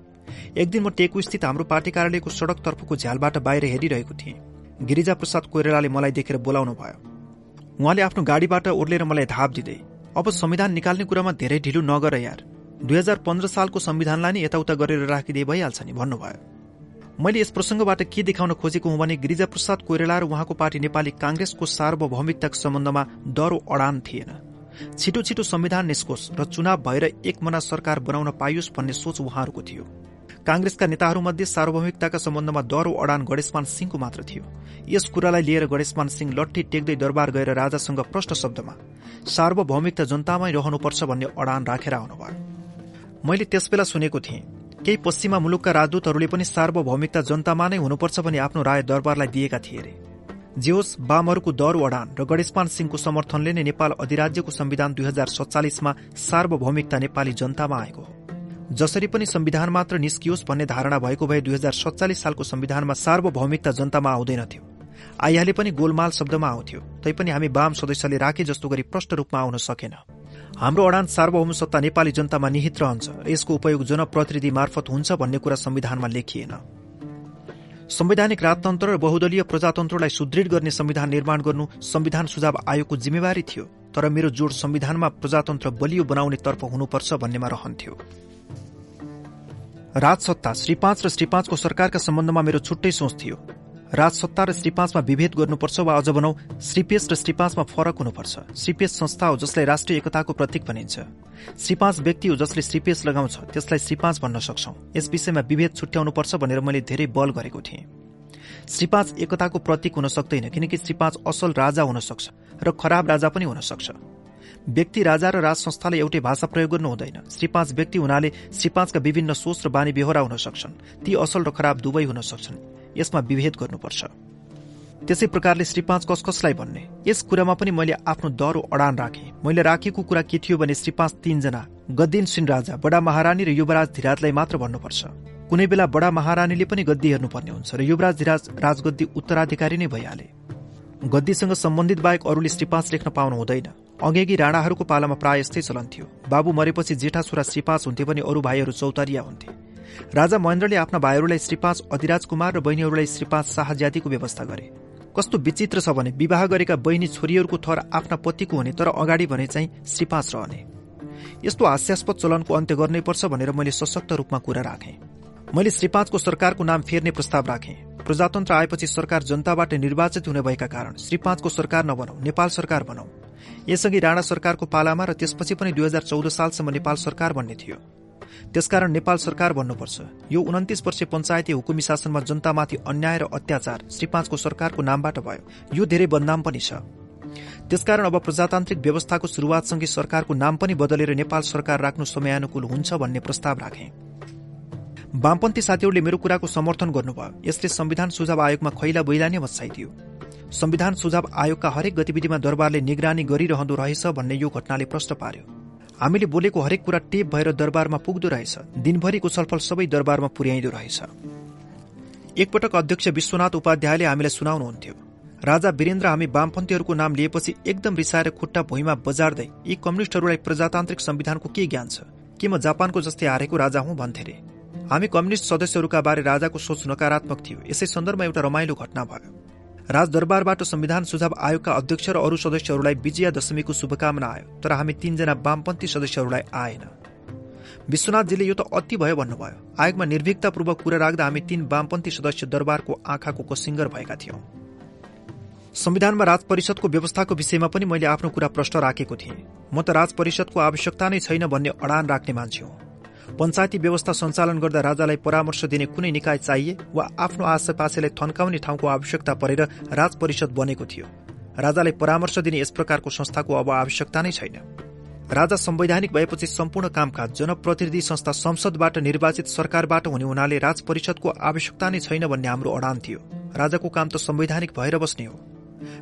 एक दिन म टेकु स्थित हाम्रो पार्टी कार्यालयको सड़कतर्फको झ्यालबाट बाहिर हेरिरहेको थिएँ। गिरिजा प्रसाद कोइरालाले मलाई देखेर बोलाउनु भयो उहाँले आफ्नो गाडीबाट ओर्लेर मलाई धाप दिँदै अब संविधान निकाल्ने कुरामा धेरै ढिलो नगर यार। दुई हजार पन्ध्र सालको संविधानलाई नै यताउता गरेर राखिदिए भइहाल्छ नि भन्नुभयो। मैले यस प्रसंगबाट के देखाउन खोजेको हुँ भने गिरिजा प्रसाद कोइराला र उहाँको पार्टी नेपाली कांग्रेसको सार्वभौमिकताको सम्बन्धमा डरो अडान थिएन। छिटो छिटो संविधान निस्कोस् र चुनाव भएर एक मना सरकार बनाउन पाइयोस् भन्ने सोच उहाँहरूको थियो। कांग्रेसका नेताहरूमध्ये सार्वभौमिकताका सम्बन्धमा डरो अडान गणेशमान सिंहको मात्र थियो। यस कुरालाई लिएर गणेशमान सिंह लट्ठी टेक्दै दरबार गएर राजासँग प्रष्ट शब्दमा सार्वभौमिकता जनतामै रहनुपर्छ भन्ने अडान राखेर आउनुभयो। मैले त्यसबेला सुनेको थिएँ केही पश्चिमा मुलुकका राजदूतहरूले पनि सार्वभौमिकता जनतामा नै हुनुपर्छ भनी आफ्नो राय दरबारलाई दिएका थिए अरे जे होस् वामहरूको दर अडान र गणेशमान सिंहको समर्थनले नै नेपाल अधिराज्यको संविधान दुई हजार सत्तालिसमा सार्वभौमिकता नेपाली जनतामा आएको हो। जसरी पनि संविधान मात्र निस्कियोस् भन्ने धारणा भएको भए दुई हजार सत्तालिस सालको संविधानमा सार्वभौमिकता जनतामा आउँदैनथ्यो आइहाले पनि गोलमाल शब्दमा आउँथ्यो। तैपनि हामी वाम सदस्यले राखे जस्तो गरी प्रष्ट रूपमा आउन सकेन। हाम्रो अडान सार्वभौम सत्ता नेपाली जनतामा निहित रहन्छ। यसको उपयोग जनप्रतिनिधि मार्फत हुन्छ भन्ने कुरा संविधानमा लेखिएन। संवैधानिक राजतन्त्र र बहुदलीय प्रजातन्त्रलाई सुदृढ गर्ने संविधान निर्माण गर्नु संविधान सुझाव आयोगको जिम्मेवारी थियो। तर मेरो जोड संविधानमा प्रजातन्त्र बलियो बनाउने तर्फ हुनुपर्छ भन्नेमा रहन्थ्यो। राजसत्ता श्री पाँच र श्री पाँचको सरकारका सम्बन्धमा मेरो छुट्टै सोच थियो। राजसत्ता र श्री पाँचमा विभेद गर्नुपर्छ वा अझ भनौ श्रीपेश र श्री पाँचमा फरक हुनुपर्छ। श्रीपेश संस्था हो जसलाई राष्ट्रिय एकताको प्रतीक भनिन्छ। श्री पाँच व्यक्ति हो जसले श्रीपेश लगाउँछ त्यसलाई श्री पाँच भन्न सक्छौ। यस विषयमा विभेद छुट्याउनुपर्छ भनेर मैले धेरै बल गरेको थिएँ। श्री पाँच एकताको प्रतीक हुन सक्दैन किनकि श्री पाँच असल राजा हुन सक्छ र खराब राजा पनि हुन सक्छ। व्यक्ति राजा र राज संस्थाले एउटै भाषा प्रयोग गर्नु हुँदैन। श्री पाँच व्यक्ति हुनाले श्री पाँचका विभिन्न सोच र बानी बेहोरा हुन सक्छन्। ती असल र खराब दुवै हुन सक्छन्। यसमा विभेद गर्नुपर्छ। त्यसै प्रकारले श्री पाँच कस कसलाई भन्ने? यस कुरामा पनि मैले आफ्नो डरो अडान राखे। मैले राखेको कुरा के थियो भने श्री पाँच तीनजना गद्दिन सिंह राजा बडा महारानी र युवराज धिराजलाई मात्र भन्नुपर्छ। कुनै बेला बडा महारानीले पनि गद्दी हेर्नुपर्ने हुन्छ र युवराज धिराज राजगद्दी उत्तराधिकारी नै भइहाले। गद्दीसँग सम्बन्धित बाहेक अरूले श्री पाँच लेख्न पाउनु हुँदैन। अघेगी राणाहरूको पालामा प्राय यस्तै चलन थियो बाबु मरेपछि जेठा छोरा श्री पाँच हुन्थे भने अरू भाइहरू चौतारिया हुन्थे। राजा महेन्द्रले आफ्ना भाइहरूलाई श्री पाँच अधिराज कुमार र बहिनीहरूलाई श्री पाँच शाहज्यादीको व्यवस्था गरे। कस्तो विचित्र छ भने विवाह गरेका बहिनी छोरीहरूको थर आफ्ना पतिको हुने तर अगाडि भने चाहिँ श्री पाँच रहने। यस्तो हास्यास्पद चलनको अन्त्य गर्नैपर्छ भनेर मैले सशक्त रूपमा कुरा राखेँ। मैले श्री पाँचको सरकारको नाम फेर्ने प्रस्ताव राखेँ। प्रजातन्त्र आएपछि सरकार जनताबाट निर्वाचित हुने भएका कारण श्री पाँचको सरकार नबनौ नेपाल सरकार बनौ यसअघि राणा सरकारको पालामा र त्यसपछि पनि दुई हजार चौध सालसम्म नेपाल सरकार भन्ने थियो। त्यसकारण नेपाल सरकार भन्नुपर्छ यो उन्तिस वर्ष पञ्चायती हुकुमी शासनमा जनतामाथि अन्याय र अत्याचार श्री पाँचको सरकारको नामबाट भयो। यो धेरै बदनाम पनि छ। त्यसकारण अब प्रजातान्त्रिक व्यवस्थाको शुरूआतसँगै सरकारको नाम पनि बदलेर नेपाल सरकार राख्नु समयानुकूल हुन्छ भन्ने प्रस्ताव राखे। वामपन्थी साथीहरूले मेरो कुराको समर्थन गर्नुभयो। यसले संविधान सुझाव आयोगमा खैला बैला नै मचाइदियो संविधान सुझाव आयोगका हरेक गतिविधिमा दरबारले निगरानी गरिरहँदो रहेछ भन्ने यो घटनाले प्रश्न पार्यो। हामीले बोलेको हरेक कुरा टेप भएर दरबारमा पुग्दो रहेछ। दिनभरिको छलफल सबै दरबारमा पुर्याइदो रहेछ। एकपटक अध्यक्ष विश्वनाथ उपाध्यायले हामीलाई सुनाउनुहुन्थ्यो। राजा वीरेन्द्र हामी वामपन्थीहरूको नाम लिएपछि एकदम रिसाएर खुट्टा भुइँमा बजार्दै यी कम्युनिष्टहरूलाई प्रजातान्त्रिक संविधानको के ज्ञान छ? के म जापानको जस्तै हारेको राजा हुँ भन्थे हामी कम्युनिष्ट सदस्यहरूका बारे राजाको सोच नकारात्मक थियो। यसै सन्दर्भमा एउटा रमाइलो घटना भयो। राजदरबारबाट संविधान सुझाव आयोगका अध्यक्ष र अरू सदस्यहरूलाई विजया दशमीको शुभकामना आयो तर हामी तीनजना वामपन्थी सदस्यहरूलाई आएन। विश्वनाथजीले यो त अति भयो भन्नुभयो। आयोगमा निर्भीकतापूर्वक कुरा राख्दा हामी तीन वामपन्थी सदस्य दरबारको आँखाको कोसिङ्गर भएका थियौं। संविधानमा राज परिषदको व्यवस्थाको विषयमा पनि मैले आफ्नो कुरा प्रश्न राखेको थिएँ। म त राज परिषदको आवश्यकता नै छैन भन्ने अडान राख्ने मान्छे हुँ। पञ्चायती व्यवस्था सञ्चालन गर्दा राजालाई परामर्श दिने कुनै निकाय चाहिए वा आफ्नो आसेपासेलाई थन्काउने ठाउँको आवश्यकता परेर राज परिषद बनेको थियो। राजालाई परामर्श दिने यस प्रकारको संस्थाको अब आवश्यकता नै छैन। राजा संवैधानिक भएपछि सम्पूर्ण कामकाज जनप्रतिनिधि संस्था संसदबाट निर्वाचित सरकारबाट हुने हुनाले राज परिषदको आवश्यकता नै छैन भन्ने हाम्रो अडान थियो। राजाको काम त संवैधानिक भएर बस्ने हो।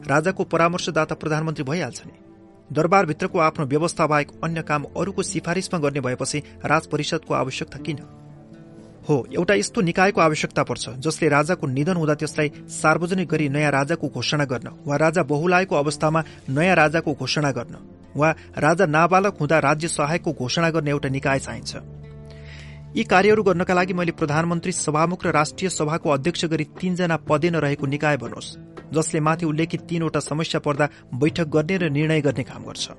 राजाको परामर्शदाता प्रधानमन्त्री भइहाल्छ नि। दरबारभित्रको आफ्नो व्यवस्था बाहेक अन्य काम अरूको सिफारिसमा गर्ने भएपछि राज परिषदको आवश्यकता किन? हो एउटा यस्तो निकायको आवश्यकता पर्छ जसले राजाको निधन हुँदा त्यसलाई सार्वजनिक गरी नयाँ राजाको घोषणा गर्न वा राजा बहुलाएको अवस्थामा नयाँ राजाको घोषणा गर्न वा राजा नाबालक हुँदा राज्य सहायकको घोषणा गर्ने एउटा निकाय चाहिन्छ। यी कार्यहरू गर्नका लागि मैले प्रधानमन्त्री सभामुख र राष्ट्रिय सभाको अध्यक्ष गरी तीनजना पदे नरहेको निकाय बनोस्। जसले माथि उल्लेखित तीनवटा समस्या पर्दा बैठक गर्ने र निर्णय गर्ने काम गर्छ।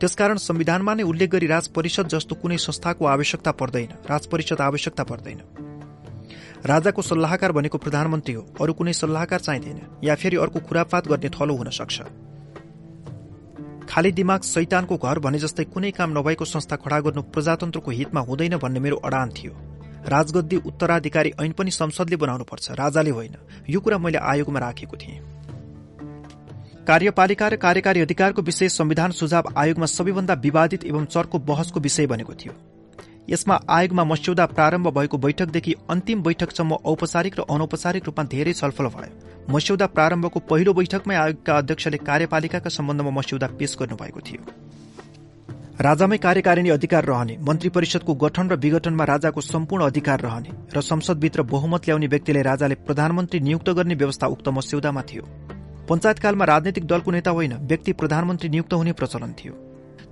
त्यसकारण संविधानमा नै उल्लेख गरी राज परिषद जस्तो कुनै संस्थाको आवश्यकता पर्दैन। राज परिषद आवश्यकता पर्दैन। राजाको सल्लाहकार भनेको प्रधानमन्त्री हो। अरू कुनै सल्लाहकार चाहिँदैन। या फेरि अर्को खुरापात गर्ने थलो हुन सक्छ। खाली दिमाग शैतानको घर भने जस्तै कुनै काम नभएको संस्था खडा गर्नु प्रजातन्त्रको हितमा हुँदैन भन्ने मेरो अडान थियो। राजगद्दी उत्तराधिकारी ऐन पनि संसदले बनाउनुपर्छ। राजाले होइन। यो कुरा मैले आयोगमा राखेको थिएँ। कार्यपालिका र कार्यकारी अधिकारको विषय संविधान सुझाव आयोगमा सबैभन्दा विवादित एवं चर्को बहसको विषय बनेको थियो। यसमा आयोगमा मस्यौदा प्रारम्भ भएको बैठकदेखि अन्तिम बैठकसम्म औपचारिक र अनौपचारिक रूपमा धेरै छलफल भयो। मस्यौदा प्रारम्भको पहिलो बैठकमै आयोगका अध्यक्षले कार्यपालिकाका सम्बन्धमा मस्यौदा पेश गर्नुभएको थियो। राजामै कार्यकारिणी अधिकार रहने मन्त्री परिषदको गठन र विघटनमा राजाको सम्पूर्ण अधिकार रहने र संसदभित्र बहुमत ल्याउने व्यक्तिलाई राजाले प्रधानमन्त्री नियुक्त गर्ने व्यवस्था उक्त मस्यौदामा थियो। पञ्चायतकालमा राजनैतिक दलको नेता होइन व्यक्ति प्रधानमन्त्री नियुक्त हुने प्रचलन थियो।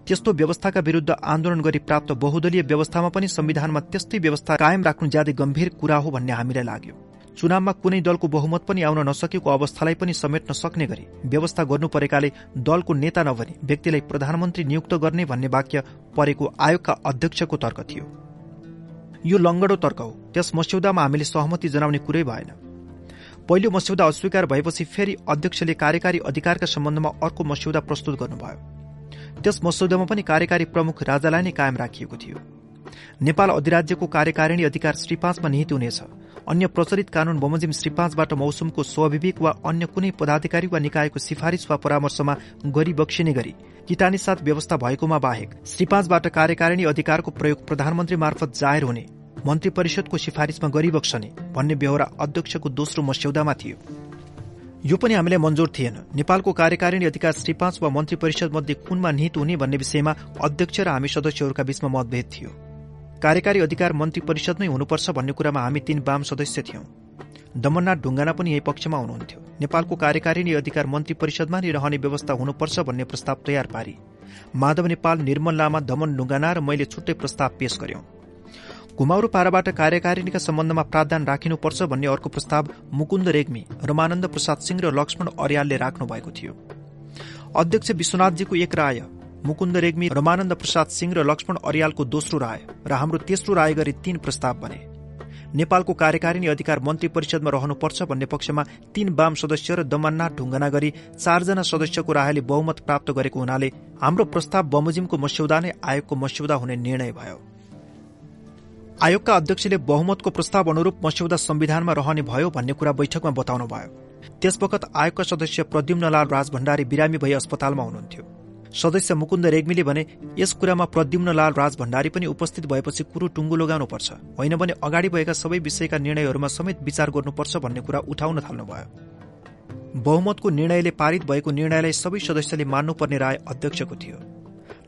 त्यस्तो व्यवस्थाका विरूद्ध आन्दोलन गरी प्राप्त बहुदलीय व्यवस्थामा पनि संविधानमा त्यस्तै व्यवस्था कायम राख्नु ज्यादै गम्भीर कुरा हो भन्ने हामीलाई लाग्यो। चुनावमा कुनै दलको बहुमत पनि आउन नसकेको अवस्थालाई पनि समेट्न सक्ने गरी व्यवस्था गर्नु परेकाले दलको नेता नभने व्यक्तिलाई प्रधानमन्त्री नियुक्त गर्ने भन्ने वाक्य परेको आयोगका अध्यक्षको तर्क थियो। यो लङ्गडो तर्क हो। त्यस मस्यौदामा हामीले सहमति जनाउने कुरै भएन। पहिलो मस्यौदा अस्वीकार भएपछि फेरि अध्यक्षले कार्यकारी अधिकारका सम्बन्धमा अर्को मस्यौदा प्रस्तुत गर्नुभयो। त्यस मस्यौदामा पनि कार्यकारी प्रमुख राजालाई नै कायम राखिएको थियो। नेपाल अधिराज्यको कार्यकारिणी अधिकार श्री पाँचमा निहित हुनेछ। अन्य प्रचलित कानून बमोजिम श्री पाँचबाट मौसमको स्वाभाविक वा अन्य कुनै पदाधिकारी वा निकायको सिफारिश वा परामर्शमा गरी बक्सिने गरी किटानी साथ व्यवस्था भएकोमा बाहेक श्री पाँचबाट कार्यकारिणी अधिकारको प्रयोग प्रधानमन्त्री मार्फत जाहेर हुने मन्त्री परिषदको सिफारिशमा गरिबक्सने भन्ने बेहोरा अध्यक्षको दोस्रो मस्यौदामा थियो। यो पनि हामीलाई मंजूर थिएन। नेपालको कार्यकारिणी अधिकार श्री पाँच वा मन्त्री परिषद मध्ये कुनमा निहित हुने भन्ने विषयमा अध्यक्ष र हामी सदस्यहरूका बीचमा मतभेद थियो। कार्यकारी अधिकार मन्त्री परिषदमै हुनुपर्छ भन्ने कुरामा हामी तीन वाम सदस्य थियौं। दमननाथ ढुङ्गाना पनि यही पक्षमा हुनुहुन्थ्यो। नेपालको कार्यकारिणी अधिकार मन्त्री परिषदमा नै रहने व्यवस्था हुनुपर्छ भन्ने प्रस्ताव तयार पारी। माधव नेपाल निर्मल लामा दमन ढुङ्गाना र मैले छुट्टै प्रस्ताव पेश गर्यौं। घुमाउरो पाराबाट कार्यकारिणीका सम्बन्धमा प्रावधान राखिनुपर्छ भन्ने अर्को प्रस्ताव मुकुन्द रेग्मी रमानन्द प्रसाद सिंह र लक्ष्मण अर्यालले राख्नु भएको थियो। अध्यक्ष विश्वनाथजीको एक राय मुकुन्द रेग्मी रमानन्द प्रसाद सिंह र लक्ष्मण अर्यालको दोस्रो राय र हाम्रो तेस्रो राय गरी तीन प्रस्ताव बने। नेपालको कार्यकारिणी अधिकार मन्त्री परिषदमा रहनुपर्छ भन्ने पक्षमा तीन वाम सदस्य र दमननाथ ढुङ्गना गरी चारजना सदस्यको रायले बहुमत प्राप्त गरेको हुनाले हाम्रो प्रस्ताव बमोजिमको मस्यौदा नै आयोगको मस्यौदा हुने निर्णय भयो। आयोगका अध्यक्षले बहुमतको प्रस्ताव अनुरूप मस्यौदा संविधानमा रहने भयो भन्ने कुरा बैठकमा बताउनु भयो त्यसवखत आयोगका सदस्य प्रद्युम्नलाल राजभण्डारी बिरामी भई अस्पतालमा हुनुहुन्थ्यो। सदस्य मुकुन्द रेग्मीले भने यस कुरामा प्रद्युम्न लाल राज भण्डारी पनि उपस्थित भएपछि कुरो टुङ्गो लगाउनुपर्छ। होइन भने अगाडि भएका सबै विषयका निर्णयहरूमा समेत विचार गर्नुपर्छ भन्ने कुरा उठाउन थाल्नुभयो। बहुमतको निर्णयले पारित भएको निर्णयलाई सबै सदस्यले मान्नुपर्ने राय अध्यक्षको थियो।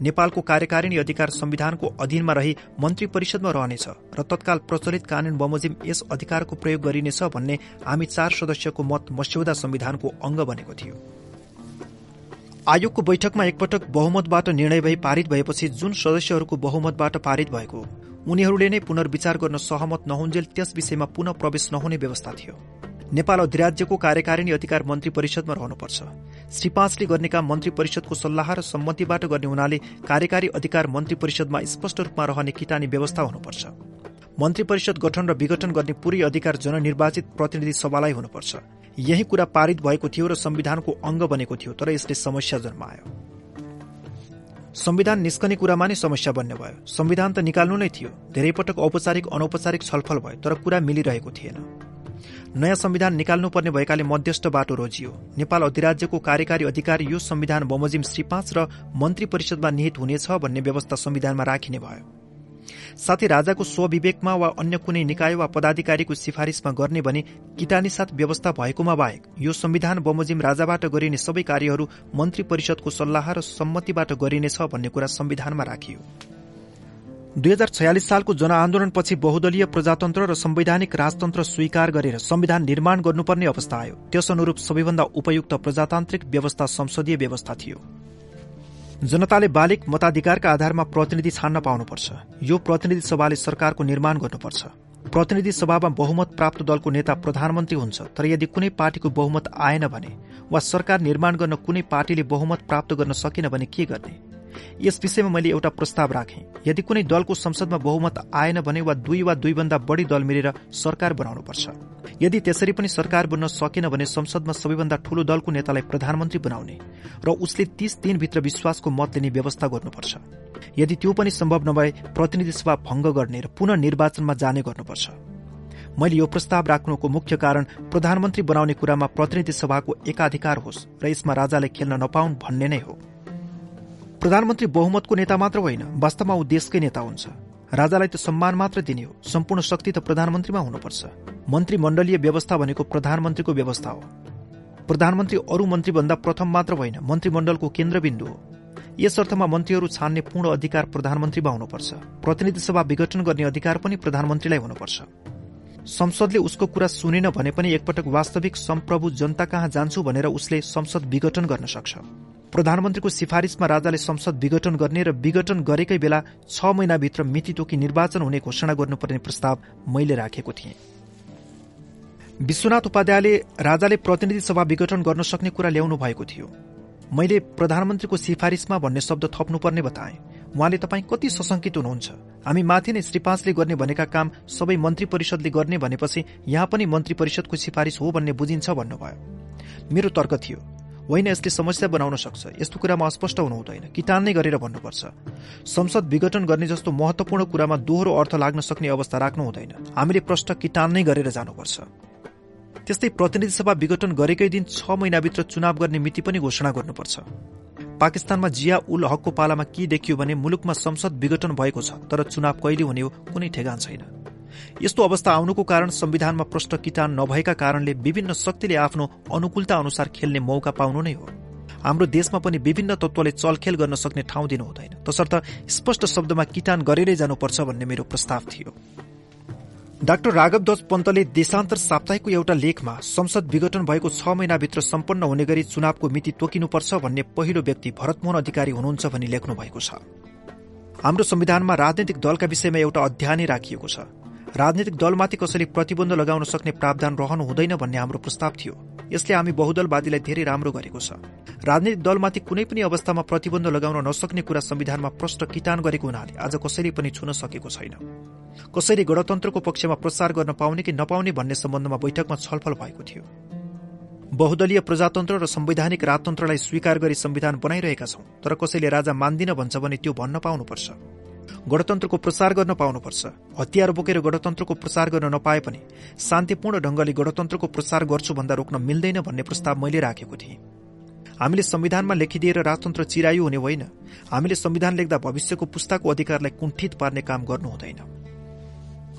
नेपालको कार्यकारिणी अधिकार संविधानको अधीनमा रही मन्त्री परिषदमा रहनेछ र तत्काल प्रचलित कानून बमोजिम यस अधिकारको प्रयोग गरिनेछ भन्ने हामी चार सदस्यको मत मस्यौदा संविधानको अङ्ग बनेको थियो। आयोगको बैठकमा एकपटक बहुमतबाट निर्णय भई पारित भएपछि जुन सदस्यहरूको बहुमतबाट पारित भएको उनीहरूले नै पुनर्विचार गर्न सहमत नहुन्जेल त्यस विषयमा पुनः प्रवेश नहुने व्यवस्था थियो। नेपाल अधिराज्यको कार्यकारिणी अधिकार मन्त्री परिषदमा रहनुपर्छ। श्री पाँचले गर्ने काम मन्त्री परिषदको सल्लाह र सम्मतिबाट गर्ने हुनाले कार्यकारी अधिकार मन्त्री परिषदमा स्पष्ट रूपमा रहने किटानी व्यवस्था हुनुपर्छ। मन्त्री परिषद गठन र विघटन गर्ने पूरै अधिकार जननिर्वाचित प्रतिनिधि सभालाई हुनुपर्छ। यही कुरा पारित भएको थियो र संविधानको अङ्ग बनेको थियो तर यसले समस्या जन्मायो। संविधान निस्कने कुरामा नै समस्या बन्ने भयो। संविधान त निकाल्नु नै थियो। धेरै पटक औपचारिक अनौपचारिक छलफल भयो तर कुरा मिलिरहेको थिएन। नयाँ संविधान निकाल्नुपर्ने भएकाले मध्यस्थ बाटो रोजियो। नेपाल अधिराज्यको कार्यकारी अधिकार यो संविधान बमोजिम श्री पाँच र मन्त्री परिषदमा निहित हुनेछ भन्ने व्यवस्था संविधानमा राखिने भयो। साथै राजाको स्वविवेकमा वा अन्य कुनै निकाय वा पदाधिकारीको सिफारिसमा गर्ने भने किटानी साथ व्यवस्था भएकोमा बाहेक यो संविधान बमोजिम राजाबाट गरिने सबै कार्यहरू मन्त्री परिषदको सल्लाह र सम्मतिबाट गरिनेछ भन्ने कुरा संविधानमा राखियो। दुई हजार छयालिस सालको जनआन्दोलनपछि बहुदलीय प्रजातन्त्र र संवैधानिक राजतन्त्र स्वीकार गरेर संविधान निर्माण गर्नुपर्ने अवस्था आयो। त्यस अनुरूप सबैभन्दा उपयुक्त प्रजातान्त्रिक व्यवस्था संसदीय व्यवस्था थियो। जनताले बालिक मताधिकारका आधारमा प्रतिनिधि छान्न पाउनुपर्छ। यो प्रतिनिधि सभाले सरकारको निर्माण गर्नुपर्छ। प्रतिनिधि सभामा बहुमत प्राप्त दलको नेता प्रधानमन्त्री हुन्छ तर यदि कुनै पार्टीको बहुमत आएन भने वा सरकार निर्माण गर्न कुनै पार्टीले बहुमत प्राप्त गर्न सकेन भने के गर्ने? यस विषयमा मैले एउटा प्रस्ताव राखेँ। यदि कुनै दलको संसदमा बहुमत आएन भने वा दुई वा दुईभन्दा बढ़ी दल मिलेर सरकार बनाउनुपर्छ। यदि त्यसरी पनि सरकार बन्न सकेन भने संसदमा सबैभन्दा ठूलो दलको नेतालाई प्रधानमन्त्री बनाउने र उसले तीस दिनभित्र विश्वासको मत लिने व्यवस्था गर्नुपर्छ। यदि त्यो पनि सम्भव नभए प्रतिनिधि सभा भंग गर्ने र पुनः निर्वाचनमा जाने गर्नुपर्छ। मैले यो प्रस्ताव राख्नुको मुख्य कारण प्रधानमन्त्री बनाउने कुरामा प्रतिनिधि सभाको एकाधिकार होस् र यसमा राजाले खेल्न नपाउन् भन्ने नै हो। प्रधानमन्त्री बहुमतको नेता मात्र होइन वास्तवमा ऊ देशकै नेता हुन्छ। राजालाई त सम्मान मात्र दिने हो। सम्पूर्ण शक्ति त प्रधानमन्त्रीमा हुनुपर्छ। मन्त्रीमण्डलीय व्यवस्था भनेको प्रधानमन्त्रीको व्यवस्था हो। प्रधानमन्त्री अरू मन्त्रीभन्दा प्रथम मात्र होइन मन्त्रीमण्डलको केन्द्रबिन्दु हो। यस अर्थमा मन्त्रीहरू छान्ने पूर्ण अधिकार प्रधानमन्त्रीमा हुनुपर्छ। प्रतिनिधि सभा विघटन गर्ने अधिकार पनि प्रधानमन्त्रीलाई हुनुपर्छ। संसदले उसको कुरा सुनेन भने पनि एकपटक वास्तविक सम्प्रभु जनता कहाँ जान्छु भनेर उसले संसद विघटन गर्न सक्छ। प्रधानमन्त्रीको सिफारिसमा राजाले संसद विघटन गर्ने र विघटन गरेकै बेला छ महिनाभित्र मिति तोकी निर्वाचन हुने घोषणा गर्नुपर्ने प्रस्ताव मैले राखेको थिएँ। विश्वनाथ उपाध्यायले राजाले प्रतिनिधि सभा विघटन गर्न सक्ने कुरा ल्याउनु भएको थियो। मैले प्रधानमन्त्रीको सिफारिसमा भन्ने शब्द थप्नुपर्ने बताए। उहाँले तपाईँ कति सशंकित हुनुहुन्छ? हामी माथि नै श्री पाँचले गर्ने भनेका काम सबै मन्त्री परिषदले गर्ने भनेपछि यहाँ पनि मन्त्री परिषदको सिफारिस हो भन्ने बुझिन्छ भन्नुभयो। मेरो तर्क थियो। होइन यसले समस्या बनाउन सक्छ। यस्तो कुरामा अस्पष्ट हुनु हुँदैन। किटान नै गरेर भन्नुपर्छ। संसद विघटन गर्ने जस्तो महत्वपूर्ण कुरामा दोहोरो अर्थ लाग्न सक्ने अवस्था राख्नु हुँदैन। हामीले प्रश्न किटान नै गरेर जानुपर्छ। त्यस्तै प्रतिनिधि सभा विघटन गरेकै दिन छ महिनाभित्र चुनाव गर्ने मिति पनि घोषणा गर्नुपर्छ। पाकिस्तानमा जिया उल हकको पालामा के देखियो भने मुलुकमा संसद विघटन भएको छ तर चुनाव कहिले हुने हो कुनै ठेगान छैन। यस्तो अवस्था आउनुको कारण संविधानमा प्रष्ट किटान नभएका कारणले विभिन्न शक्तिले आफ्नो अनुकूलता अनुसार खेल्ने मौका पाउनु नै हो। हाम्रो देशमा पनि विभिन्न तत्वले चलखेल गर्न सक्ने ठाउँ दिनु हुँदैन। तसर्थ स्पष्ट शब्दमा किटान गरेरै जानुपर्छ भन्ने मेरो प्रस्ताव थियो। डाक्टर राघवध्वज पन्तले देशान्तर साप्ताहिकको एउटा लेखमा संसद विघटन भएको छ महिनाभित्र सम्पन्न हुने गरी चुनावको मिति तोकिनुपर्छ भन्ने पहिलो व्यक्ति भरतमोहन अधिकारी हुनुहुन्छ भनी लेख्नु भएको छ। हाम्रो संविधानमा राजनैतिक दलका विषयमा एउटा अध्ययनै राखिएको छ। राजनैतिक दलमाथि कसैले प्रतिबन्ध लगाउन सक्ने प्रावधान रहनु हुँदैन भन्ने हाम्रो प्रस्ताव थियो। यसले हामी बहुदलवादीलाई धेरै राम्रो गरेको छ। राजनैतिक दलमाथि कुनै पनि अवस्थामा प्रतिबन्ध लगाउन नसक्ने कुरा संविधानमा प्रष्ट किटान गरेको हुनाले आज कसैले पनि छुन सकेको छैन। कसैले गणतन्त्रको पक्षमा प्रसार गर्न पाउने कि नपाउने भन्ने सम्बन्धमा बैठकमा छलफल भएको थियो। बहुदलीय प्रजातन्त्र र संवैधानिक राजतन्त्रलाई स्वीकार गरी संविधान बनाइरहेका छौं तर कसैले राजा मान्दिन भन्छ भने त्यो भन्न पाउनुपर्छ। गणतन्त्रको प्रसार गर्न पाउनुपर्छ। हतियार बोकेर गणतन्त्रको प्रसार गर्न नपाए पनि शान्तिपूर्ण ढंगले गणतन्त्रको प्रसार गर्छु भन्दा रोक्न मिल्दैन भन्ने प्रस्ताव मैले राखेको थिएँ। हामीले संविधानमा लेखिदिएर राजतन्त्र चिरायु हुने होइन। हामीले संविधान लेख्दा भविष्यको पुस्ताको अधिकारलाई कुण्ठित पार्ने काम गर्नु हुँदैन।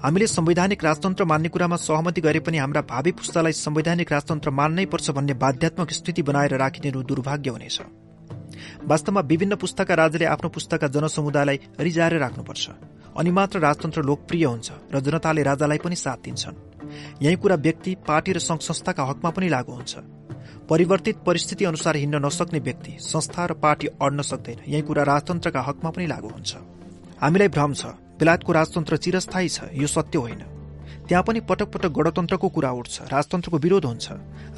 हामीले संवैधानिक राजतन्त्र मान्ने कुरामा सहमति गरे पनि हाम्रा भावी पुस्तालाई संवैधानिक राजतन्त्र मान्नै पर्छ भन्ने बाध्यात्मक स्थिति बनाएर राखिदिनु दुर्भाग्य हुनेछ। वास्तवमा विभिन्न पुस्ताका राजाले आफ्नो पुस्ताका जनसमुदायलाई रिजाएर राख्नुपर्छ। अनि मात्र राजतन्त्र लोकप्रिय हुन्छ र जनताले राजालाई पनि साथ दिन्छन्। यही कुरा व्यक्ति पार्टी र संघ संस्थाका हकमा पनि लागू हुन्छ। परिवर्तित परिस्थिति अनुसार हिँड्न नसक्ने व्यक्ति संस्था र पार्टी अड्न सक्दैन। यही कुरा राजतन्त्रका हकमा पनि लागू हुन्छ। हामीलाई भ्रम छ। बेलायतको राजतन्त्र चिरस्थायी छ। यो सत्य होइन। त्यहाँ पनि पटक पटक गणतन्त्रको कुरा उठ्छ राजतन्त्रको विरोध हुन्छ।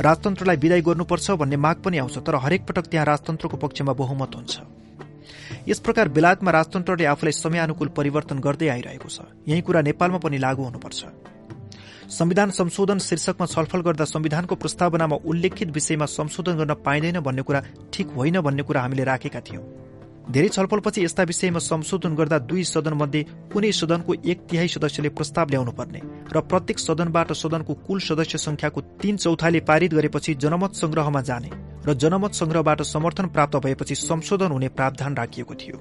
राजतन्त्रलाई विदाय गर्नुपर्छ भन्ने माग पनि आउँछ तर हरेक पटक त्यहाँ राजतन्त्रको पक्षमा बहुमत हुन्छ। यस प्रकार बेलायतमा राजतन्त्रले आफूलाई समयानुकूल परिवर्तन गर्दै आइरहेको छ। यही कुरा नेपालमा पनि लागू हुनुपर्छ। संविधान संशोधन शीर्षकमा छलफल गर्दा संविधानको प्रस्तावनामा उल्लेखित विषयमा संशोधन गर्न पाइँदैन भन्ने कुरा ठिक होइन भन्ने कुरा हामीले राखेका थियौं। धेरै छलफलपछि यस्ता विषयमा संशोधन गर्दा दुई सदन मध्ये कुनै सदनको एक तिहाई सदस्यले प्रस्ताव ल्याउनु पर्ने र प्रत्येक सदनबाट सदनको कुल सदस्य संख्याको तीन चौथाले पारित गरेपछि जनमत संग्रहमा जाने र जनमत संग्रहबाट समर्थन प्राप्त भएपछि संशोधन हुने प्रावधान राखिएको थियो।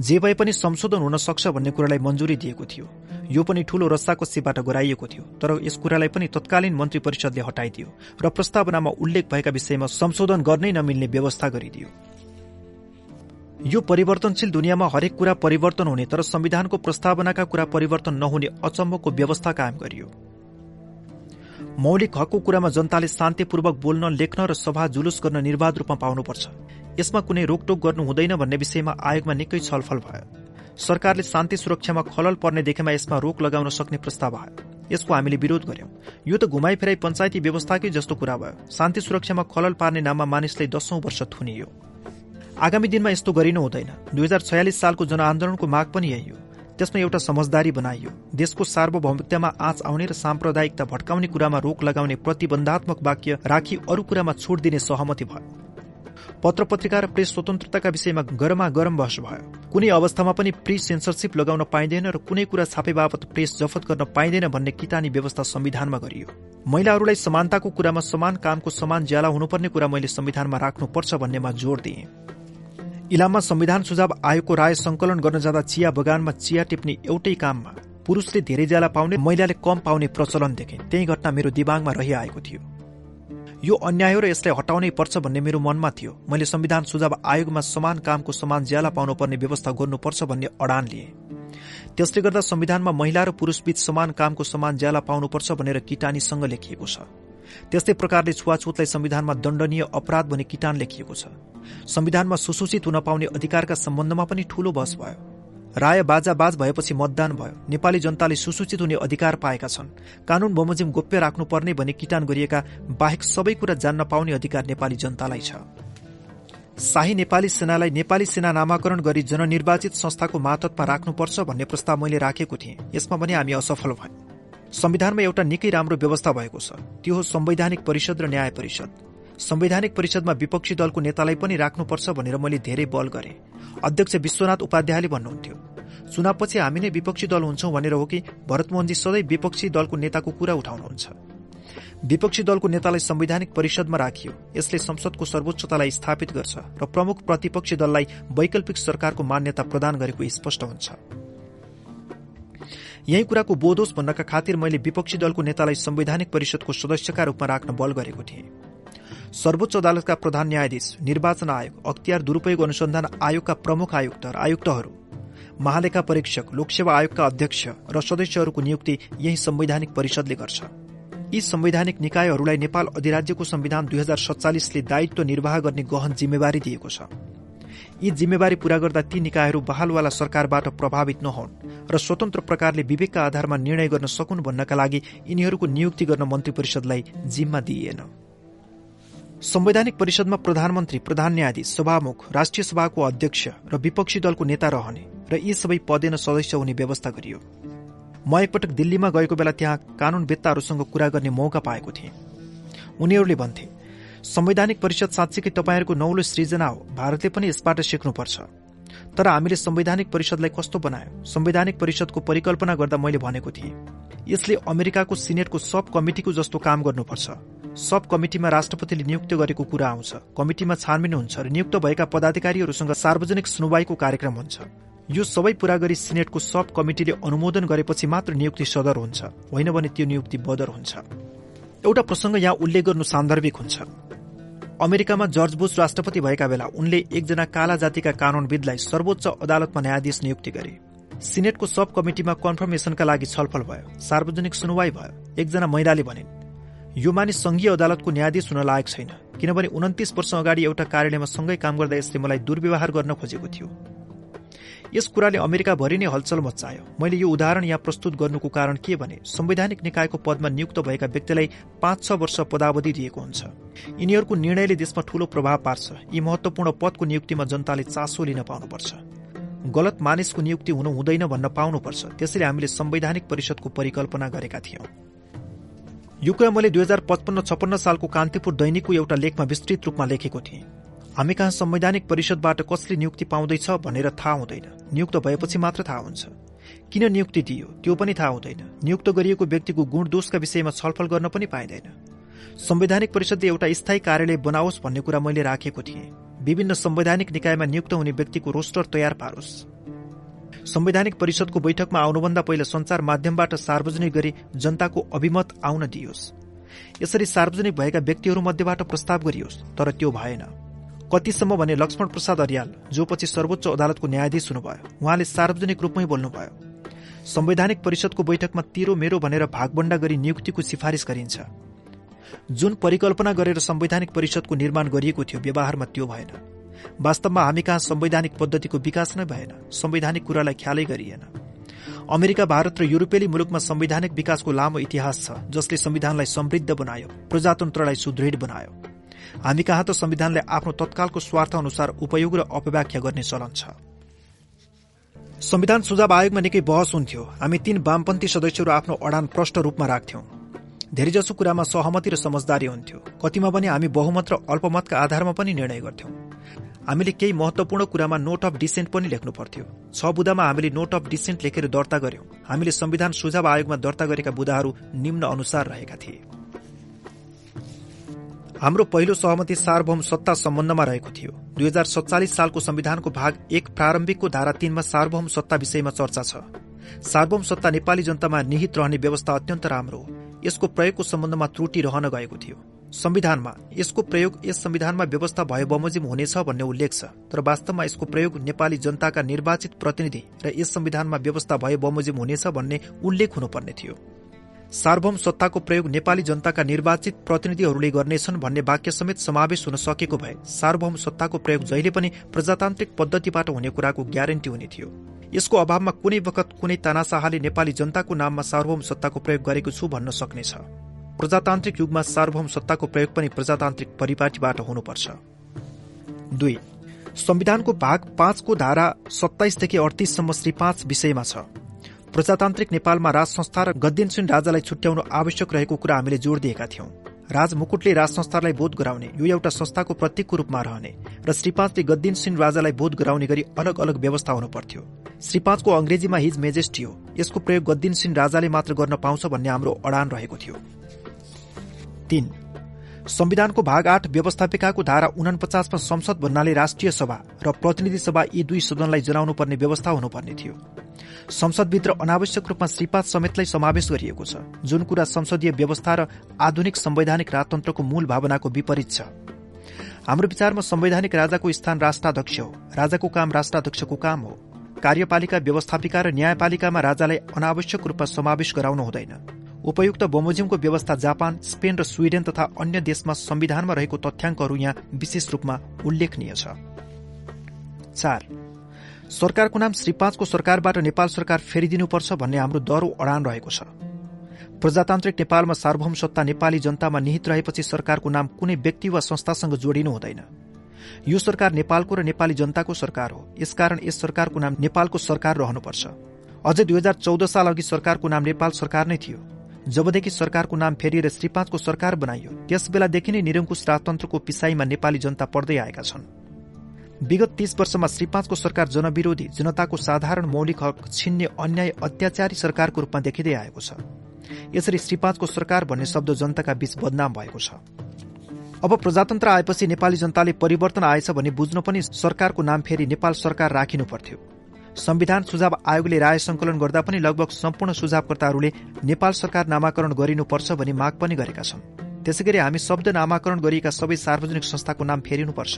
जे भए पनि संशोधन हुन सक्छ भन्ने कुरालाई मञ्जुरी दिएको थियो। यो पनि ठूलो रस्साको सिपबाट गराइएको थियो तर यस कुरालाई पनि तत्कालीन मन्त्री परिषदले हटाइदियो र प्रस्तावनामा उल्लेख भएका विषयमा संशोधन गर्नै नमिल्ने व्यवस्था गरिदियो। यो परिवर्तनशील दुनियाँमा हरेक कुरा परिवर्तन हुने तर संविधानको प्रस्तावनाका कुरा परिवर्तन नहुने अचम्मको व्यवस्था कायम गरियो। मौलिक हकको कुरामा जनताले शान्तिपूर्वक बोल्न लेख्न र सभा जुलुस गर्न निर्वाध रूपमा पाउनुपर्छ। यसमा कुनै रोकटोक गर्नु हुँदैन भन्ने विषयमा आयोगमा निकै छलफल भयो। सरकारले शान्ति सुरक्षामा खलल पर्ने देखेमा यसमा रोक लगाउन सक्ने प्रस्ताव आयो। यसको हामीले विरोध गर्यौं। यो त घुमाइ फेराई पञ्चायती व्यवस्थाकै जस्तो कुरा भयो। शान्ति सुरक्षामा खलल पार्ने नाममा मानिसले दशौं वर्ष थुनियो। आगामी दिनमा यस्तो गरिनु हुँदैन। दुई हजार छयालिस सालको जनआन्दोलनको माग पनि यही हो। त्यसमा एउटा समझदारी बनाइयो। देशको सार्वभौमिकतामा आँच आउने र साम्प्रदायिकता भट्काउने कुरामा रोक लगाउने प्रतिबन्धात्मक वाक्य राखी अरू कुरामा छुट दिने सहमति भयो। पत्र पत्रिका र प्रेस स्वतन्त्रताका विषयमा गरमा गरम बहस भयो। कुनै अवस्थामा पनि प्रेस सेन्सरसिप लगाउन पाइँदैन र कुनै कुरा छापे बापत प्रेस जफत गर्न पाइँदैन भन्ने किटानी व्यवस्था संविधानमा गरियो। महिलाहरूलाई समानताको कुरामा समान कामको समान ज्याला हुनुपर्ने कुरा मैले संविधानमा राख्नुपर्छ भन्नेमा जोड़ दिए। इलाममा संविधान सुझाव आयोगको राय संकलन गर्न जाँदा चिया बगानमा चिया टिप्ने एउटै काममा पुरुषले धेरै ज्याला पाउने महिलाले कम पाउने प्रचलन देखे। त्यही घटना मेरो दिमागमा रहिआएको थियो। यो अन्याय हो र यसलाई हटाउनै पर्छ भन्ने मेरो मनमा थियो। मैले संविधान सुझाव आयोगमा समान कामको समान ज्याला पाउनुपर्ने व्यवस्था गर्नुपर्छ भन्ने अडान लिए। त्यसले गर्दा संविधानमा महिला र पुरूषबीच समान कामको समान ज्याला पाउनुपर्छ भनेर किटानीसँग लेखिएको छ। त्यस्तै प्रकारले छुवाछुतलाई संविधानमा दण्डनीय अपराध भने किटान लेखिएको छ। संविधानमा सुसूचित हुन पाउने अधिकारका सम्बन्धमा पनि ठूलो बहस भयो। राय बाजा बाज भएपछि मतदान भयो। नेपाली जनताले सुसूचित हुने अधिकार पाएका छन्। कानून बमोजिम गोप्य राख्नुपर्ने भने किटान गरिएका बाहेक सबै कुरा जान्न पाउने अधिकार नेपाली जनतालाई छ। शाही नेपाली सेनालाई नेपाली सेना नामाकरण गरी जननिर्वाचित संस्थाको मातत्वमा राख्नुपर्छ भन्ने प्रस्ताव मैले राखेको थिएँ। यसमा पनि हामी असफल भयौं संविधानमा एउटा निकै राम्रो व्यवस्था भएको छ। त्यो हो संवैधानिक परिषद र न्याय परिषद। संवैधानिक परिषदमा विपक्षी दलको नेतालाई पनि राख्नुपर्छ भनेर मैले धेरै बल गरे। अध्यक्ष विश्वनाथ उपाध्यायले भन्नुहुन्थ्यो चुनावपछि हामी नै विपक्षी दल हुन्छौं भनेर हो कि भरतमोहनजी सधैँ विपक्षी दलको नेताको कुरा उठाउनुहुन्छ। विपक्षी दलको नेतालाई संवैधानिक परिषदमा राखियो। यसले संसदको सर्वोच्चतालाई स्थापित गर्छ र प्रमुख प्रतिपक्षी दललाई वैकल्पिक सरकारको मान्यता प्रदान गरेको स्पष्ट हुन्छ। यही कुराको बोधोस भन्नका खातिर मैले विपक्षी दलको नेतालाई संवैधानिक परिषदको सदस्यका रूपमा राख्न बल गरेको थिएँ। सर्वोच्च अदालतका प्रधान न्यायाधीश निर्वाचन आयोग अख्तियार दुरूपयोग अनुसन्धान आयोगका प्रमुख आयुक्त र आयुक्तहरू महालेखा परीक्षक लोकसेवा आयोगका अध्यक्ष र सदस्यहरूको नियुक्ति यही संवैधानिक परिषदले गर्छ। यी संवैधानिक निकायहरूलाई नेपाल अधिराज्यको संविधान दुई हजार सत्तालिसले दायित्व निर्वाह गर्ने गहन जिम्मेवारी दिएको छ। यी जिम्मेवारी पूरा गर्दा ती निकायहरू बहालवाला सरकारबाट प्रभावित नहुन् र स्वतन्त्र प्रकारले विवेकका आधारमा निर्णय गर्न सकुन् भन्नका लागि यिनीहरूको नियुक्ति गर्न मन्त्री परिषदलाई जिम्मा दिइएन। संवैधानिक परिषदमा प्रधानमन्त्री प्रधान न्यायाधीश सभामुख राष्ट्रिय सभाको अध्यक्ष र विपक्षी दलको नेता रहने र यी सबै पदेन सदस्य हुने व्यवस्था गरियो। म एकपटक दिल्लीमा गएको बेला त्यहाँ कानूनवेत्ताहरूसँग कुरा गर्ने मौका पाएको थिएँ। उनीहरूले भन्थे संवैधानिक परिषद साँच्चीकै तपाईँहरूको नौलो सृजना हो। भारतले पनि यसबाट सिक्नुपर्छ। तर हामीले संवैधानिक परिषदलाई कस्तो बनायो? संवैधानिक परिषदको परिकल्पना गर्दा मैले भनेको थिएँ। यसले अमेरिकाको सिनेटको सब कमिटिको जस्तो काम गर्नुपर्छ। सब कमिटिमा राष्ट्रपतिले नियुक्त गरेको कुरा आउँछ। कमिटिमा छानबिन हुन्छ र नियुक्त भएका पदाधिकारीहरूसँग सार्वजनिक सुनवाईको कार्यक्रम हुन्छ। यो सबै पूरा गरी सिनेटको सब कमिटिले अनुमोदन गरेपछि मात्र नियुक्ति सदर हुन्छ। होइन भने त्यो नियुक्ति बदर हुन्छ। एउटा प्रसंग यहाँ उल्लेख गर्नु सान्दर्भिक हुन्छ। अमेरिकामा जर्ज बुश राष्ट्रपति भएका बेला उनले एकजना काला जातिका कानूनविदलाई सर्वोच्च अदालतमा न्यायाधीश नियुक्ति गरे। सिनेटको सब कमिटिमा कन्फर्मेशनका लागि छलफल भयो। सार्वजनिक सुनवाई भयो। एकजना महिलाले भनिन् यो मानिस संघीय अदालतको न्यायाधीश हुन लायक छैन किनभने उन्तिस वर्ष अगाडि एउटा कार्यालयमा सँगै काम गर्दा यसले मलाई दुर्व्यवहार गर्न खोजेको थियो। यस कुराले अमेरिकाभरि नै हलचल मचायो मैले यो उदाहरण यहाँ प्रस्तुत गर्नुको कारण के भने संवैधानिक निकायको पदमा नियुक्त भएका व्यक्तिलाई पाँच छ वर्ष पदावधि दिएको हुन्छ। यिनीहरूको निर्णयले देशमा ठूलो प्रभाव पार्छ। यी महत्वपूर्ण पदको नियुक्तिमा जनताले चासो लिन पाउनुपर्छ। गलत मानिसको नियुक्ति हुनु हुँदैन भन्न पाउनुपर्छ। त्यसैले हामीले संवैधानिक परिषदको परिकल्पना गरेका थियौं। यो कुरा मैले दुई हजार पचपन्न छपन्न सालको कान्तिपुर दैनिकको एउटा लेखमा विस्तृत रूपमा लेखेको थिएँ। हामी कहाँ संवैधानिक परिषदबाट कसले नियुक्ति पाउँदैछ भनेर थाहा हुँदैन। नियुक्त भएपछि मात्र थाहा हुन्छ। किन नियुक्ति दियो? त्यो पनि थाहा हुँदैन। नियुक्त गरिएको व्यक्तिको गुण दोषका विषयमा छलफल गर्न पनि पाइँदैन। संवैधानिक परिषदले एउटा स्थायी कार्यालय बनाओस् भन्ने कुरा मैले राखेको थिएँ। विभिन्न संवैधानिक निकायमा नियुक्त हुने व्यक्तिको रोस्टर तयार पारोस्। संवैधानिक परिषदको बैठकमा आउनुभन्दा पहिला संचार माध्यमबाट सार्वजनिक गरी जनताको अभिमत आउन दियोस्। यसरी सार्वजनिक भएका व्यक्तिहरूमध्येबाट प्रस्ताव गरियोस् तर त्यो भएन। कतिसम्म भने लक्ष्मण प्रसाद अरियाल जो पछि सर्वोच्च अदालतको न्यायाधीश हुनुभयो। उहाँले सार्वजनिक रूपमै बोल्नुभयो। संवैधानिक परिषदको बैठकमा तेरो मेरो भनेर भागबण्डा गरी नियुक्तिको सिफारिस गरिन्छ। जुन परिकल्पना गरेर संवैधानिक परिषदको निर्माण गरिएको थियो व्यवहारमा त्यो भएन। वास्तवमा हामी कहाँ संवैधानिक पद्धतिको विकास नै भएन। संवैधानिक कुरालाई ख्यालै गरिएन। अमेरिका भारत र युरोपेली मुलुकमा संवैधानिक विकासको लामो इतिहास छ जसले संविधानलाई समृद्ध बनायो प्रजातन्त्रलाई सुदृढ बनायो। हामी कहाँ त संविधानले आफ्नो तत्कालको स्वार्थ अनुसार उपयोग र अपव्याख्या गर्ने चलन छ। संविधान सुझाव आयोगमा निकै बहस हुन्थ्यो। हामी तीन वामपन्थी सदस्यहरू आफ्नो अडान प्रष्ट रूपमा राख्थ्यौं। धेरैजसो कुरामा सहमति र समझदारी हुन्थ्यो। कतिमा पनि हामी बहुमत र अल्पमतका आधारमा पनि निर्णय गर्थ्यौं। हामीले केही महत्वपूर्ण कुरामा नोट अफ डिसेन्ट पनि लेख्नु पर्थ्यो। छ बुदामा हामीले नोट अफ डिसेन्ट लेखेर दर्ता गर्यौं। हामीले संविधान सुझाव आयोगमा दर्ता गरेका बुदाहरू निम्न अनुसार रहेका थिए। हाम्रो पहिलो सहमति सार्वभौम सत्ता सम्बन्धमा रहेको थियो। दुई हजार सत्तालिस सालको संविधानको भाग एक प्रारम्भिकको धारा तीनमा सार्वभौम सत्ता विषयमा चर्चा छ। सार्वभौम सत्ता नेपाली जनतामा निहित रहने व्यवस्था अत्यन्त राम्रो। यसको प्रयोगको सम्बन्धमा त्रुटि रहन गएको थियो। संविधानमा यसको प्रयोग यस संविधानमा व्यवस्था भए बमोजिम हुनेछ भन्ने उल्लेख छ। तर वास्तवमा यसको प्रयोग नेपाली जनताका निर्वाचित प्रतिनिधि र यस संविधानमा व्यवस्था भए बमोजिम हुनेछ भन्ने उल्लेख हुनुपर्ने थियो। सार्वभौम सत्ताको प्रयोग नेपाली जनताका निर्वाचित प्रतिनिधिहरूले गर्नेछन् भन्ने वाक्य समेत समावेश हुन सकेको भए सार्वभौम सत्ताको प्रयोग जहिले पनि प्रजातान्त्रिक पद्धतिबाट हुने कुराको ग्यारेन्टी हुने थियो। यसको अभावमा कुनै वखत कुनै तानाशाहले नेपाली जनताको नाममा सार्वभौम सत्ताको प्रयोग गरेको छु भन्न सक्नेछ। प्रजातान्त्रिक युगमा सार्वभौम सत्ताको प्रयोग पनि प्रजातान्त्रिक परिपाटीबाट हुनुपर्छ। संविधानको भाग पाँचको धारा सत्ताइसदेखि अडतिससम्म श्री पाँच विषयमा छ। प्रजातान्त्रिक नेपालमा राज संस्था र गद्दिनसिन राजालाई छुट्याउनु आवश्यक रहेको कुरा हामीले जोड़ दिएका थियौं। राज मुकुटले राज संस्थालाई बोध गराउने यो एउटा संस्थाको प्रतीकको रूपमा रहने र श्री पाँचले गद्दिनसिन राजालाई बोध गराउने गरी अलग अलग व्यवस्था हुनु पर्थ्यो। श्री पाँचको अंग्रेजीमा हिज मेजेस्टी हो यसको प्रयोग गद्दिनसिन राजाले मात्र गर्न पाउँछ भन्ने हाम्रो अडान रहेको थियो। संविधानको भाग आठ व्यवस्थापिकाको धारा उनपचासमा संसद भन्नाले राष्ट्रिय सभा र प्रतिनिधि सभा यी दुई सदनलाई जनाउनु पर्ने व्यवस्था हुनुपर्ने थियो। संसदभित्र अनावश्यक रूपमा श्रीपाद समेतलाई समावेश गरिएको छ जुन कुरा संसदीय व्यवस्था र आधुनिक संवैधानिक राजतन्त्रको मूल भावनाको विपरीत छ। हाम्रो विचारमा संवैधानिक राजाको स्थान राष्ट्राध्यक्ष हो राजाको काम राष्ट्राध्यक्षको काम हो। कार्यपालिका व्यवस्थापिका र न्यायपालिकामा राजालाई अनावश्यक रूपमा समावेश गराउनु हुँदैन। उपयुक्त बमोजिमको व्यवस्था जापान स्पेन र स्वीडेन तथा अन्य देशमा संविधानमा रहेको तथ्याङ्कहरू यहाँ विशेष रूपमा उल्लेखनीय छ। सरकारको नाम श्री पाँचको सरकारबाट नेपाल सरकार फेरिदिनुपर्छ भन्ने हाम्रो दरो अडान रहेको छ। प्रजातान्त्रिक नेपालमा सार्वभौम सत्ता नेपाली जनतामा निहित रहेपछि सरकारको नाम कुनै व्यक्ति वा संस्थासँग जोडिनु हुँदैन। यो सरकार नेपालको र नेपाली जनताको सरकार हो। यसकारण यस सरकारको नाम नेपालको सरकार रहनुपर्छ। अझै दुई हजार चौध साल अघि सरकारको नाम नेपाल सरकार नै थियो। जबदेखि सरकारको नाम फेरिएर श्री पाँचको सरकार बनाइयो त्यस बेलादेखि नै निरङ्कुश राजतन्त्रको पिसाईमा नेपाली जनता पढ्दै आएका छन्। विगत तीस वर्षमा श्री पाँचको सरकार जनविरोधी जनताको साधारण मौलिक हक छिन्ने अन्याय अत्याचारी सरकारको रूपमा देखिँदै आएको छ। यसरी श्री पाँचको सरकार भन्ने शब्द जनताका बीच बदनाम भएको छ। अब प्रजातन्त्र आएपछि नेपाली जनताले परिवर्तन आएछ भने बुझ्नु पनि सरकारको नाम फेरि नेपाल सरकार राखिनु पर्थ्यो। संविधान सुझाव आयोगले राय संकलन गर्दा पनि लगभग सम्पूर्ण सुझावकर्ताहरूले नेपाल सरकार नामाकरण गरिनुपर्छ भनी माग पनि गरेका छन्। त्यसै हामी शब्द नामाकरण गरिएका सबै सार्वजनिक संस्थाको नाम फेरिनुपर्छ।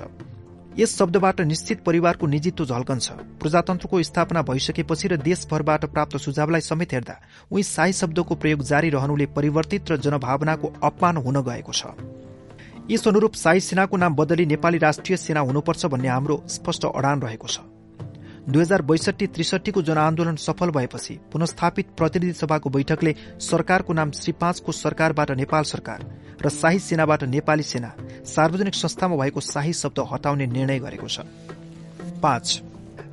यस शब्दबाट निश्चित परिवारको निजित्व झल्कन्छ। प्रजातन्त्रको स्थापना भइसकेपछि र देशभरबाट प्राप्त सुझावलाई समेत हेर्दा उही साई शब्दको प्रयोग जारी रहनुले परिवर्तित र जनभावनाको अपमान हुन गएको छ। यस अनुरूप साई सेनाको नाम बदली नेपाली राष्ट्रिय सेना हुनुपर्छ भन्ने हाम्रो स्पष्ट अडान रहेको छ। दुई हजार बैसठी त्रिसठीको जनआन्दोलन सफल भएपछि पुनस्थापित प्रतिनिधि सभाको बैठकले सरकारको नाम श्री पाँचको सरकारबाट नेपाल सरकार र शाही सेनाबाट नेपाली सेना सार्वजनिक संस्थामा भएको शाही शब्द हटाउने निर्णय गरेको छ। पाँच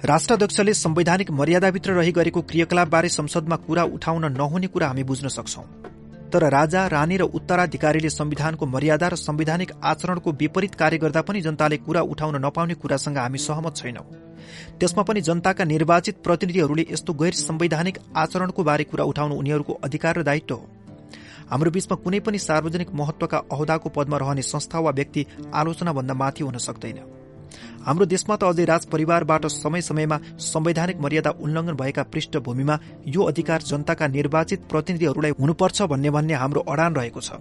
राष्ट्राध्यक्षले संवैधानिक मर्यादाभित्र रही गरेको क्रियाकलापबारे संसदमा कुरा उठाउन नहुने कुरा हामी बुझ्न सक्छौं। तर राजा रानी र उत्तराधिकारीले संविधानको मर्यादा र संवैधानिक आचरणको विपरीत कार्य गर्दा पनि जनताले कुरा उठाउन नपाउने कुरासँग हामी सहमत छैनौं। त्यसमा पनि जनताका निर्वाचित प्रतिनिधिहरूले यस्तो गैर संवैधानिक आचरणको बारे कुरा उठाउनु उनीहरूको अधिकार र दायित्व हो। हाम्रो बीचमा कुनै पनि सार्वजनिक महत्वका अहदाको पदमा रहने संस्था वा व्यक्ति आलोचना भन्दा माथि हुन सक्दैन। हाम्रो देशमा त अझै राज परिवारबाट समय समयमा संवैधानिक मर्यादा उल्लङ्घन भएका पृष्ठभूमिमा यो अधिकार जनताका निर्वाचित प्रतिनिधिहरूलाई हुनुपर्छ भन्ने भन्ने हाम्रो अडान रहेको छ।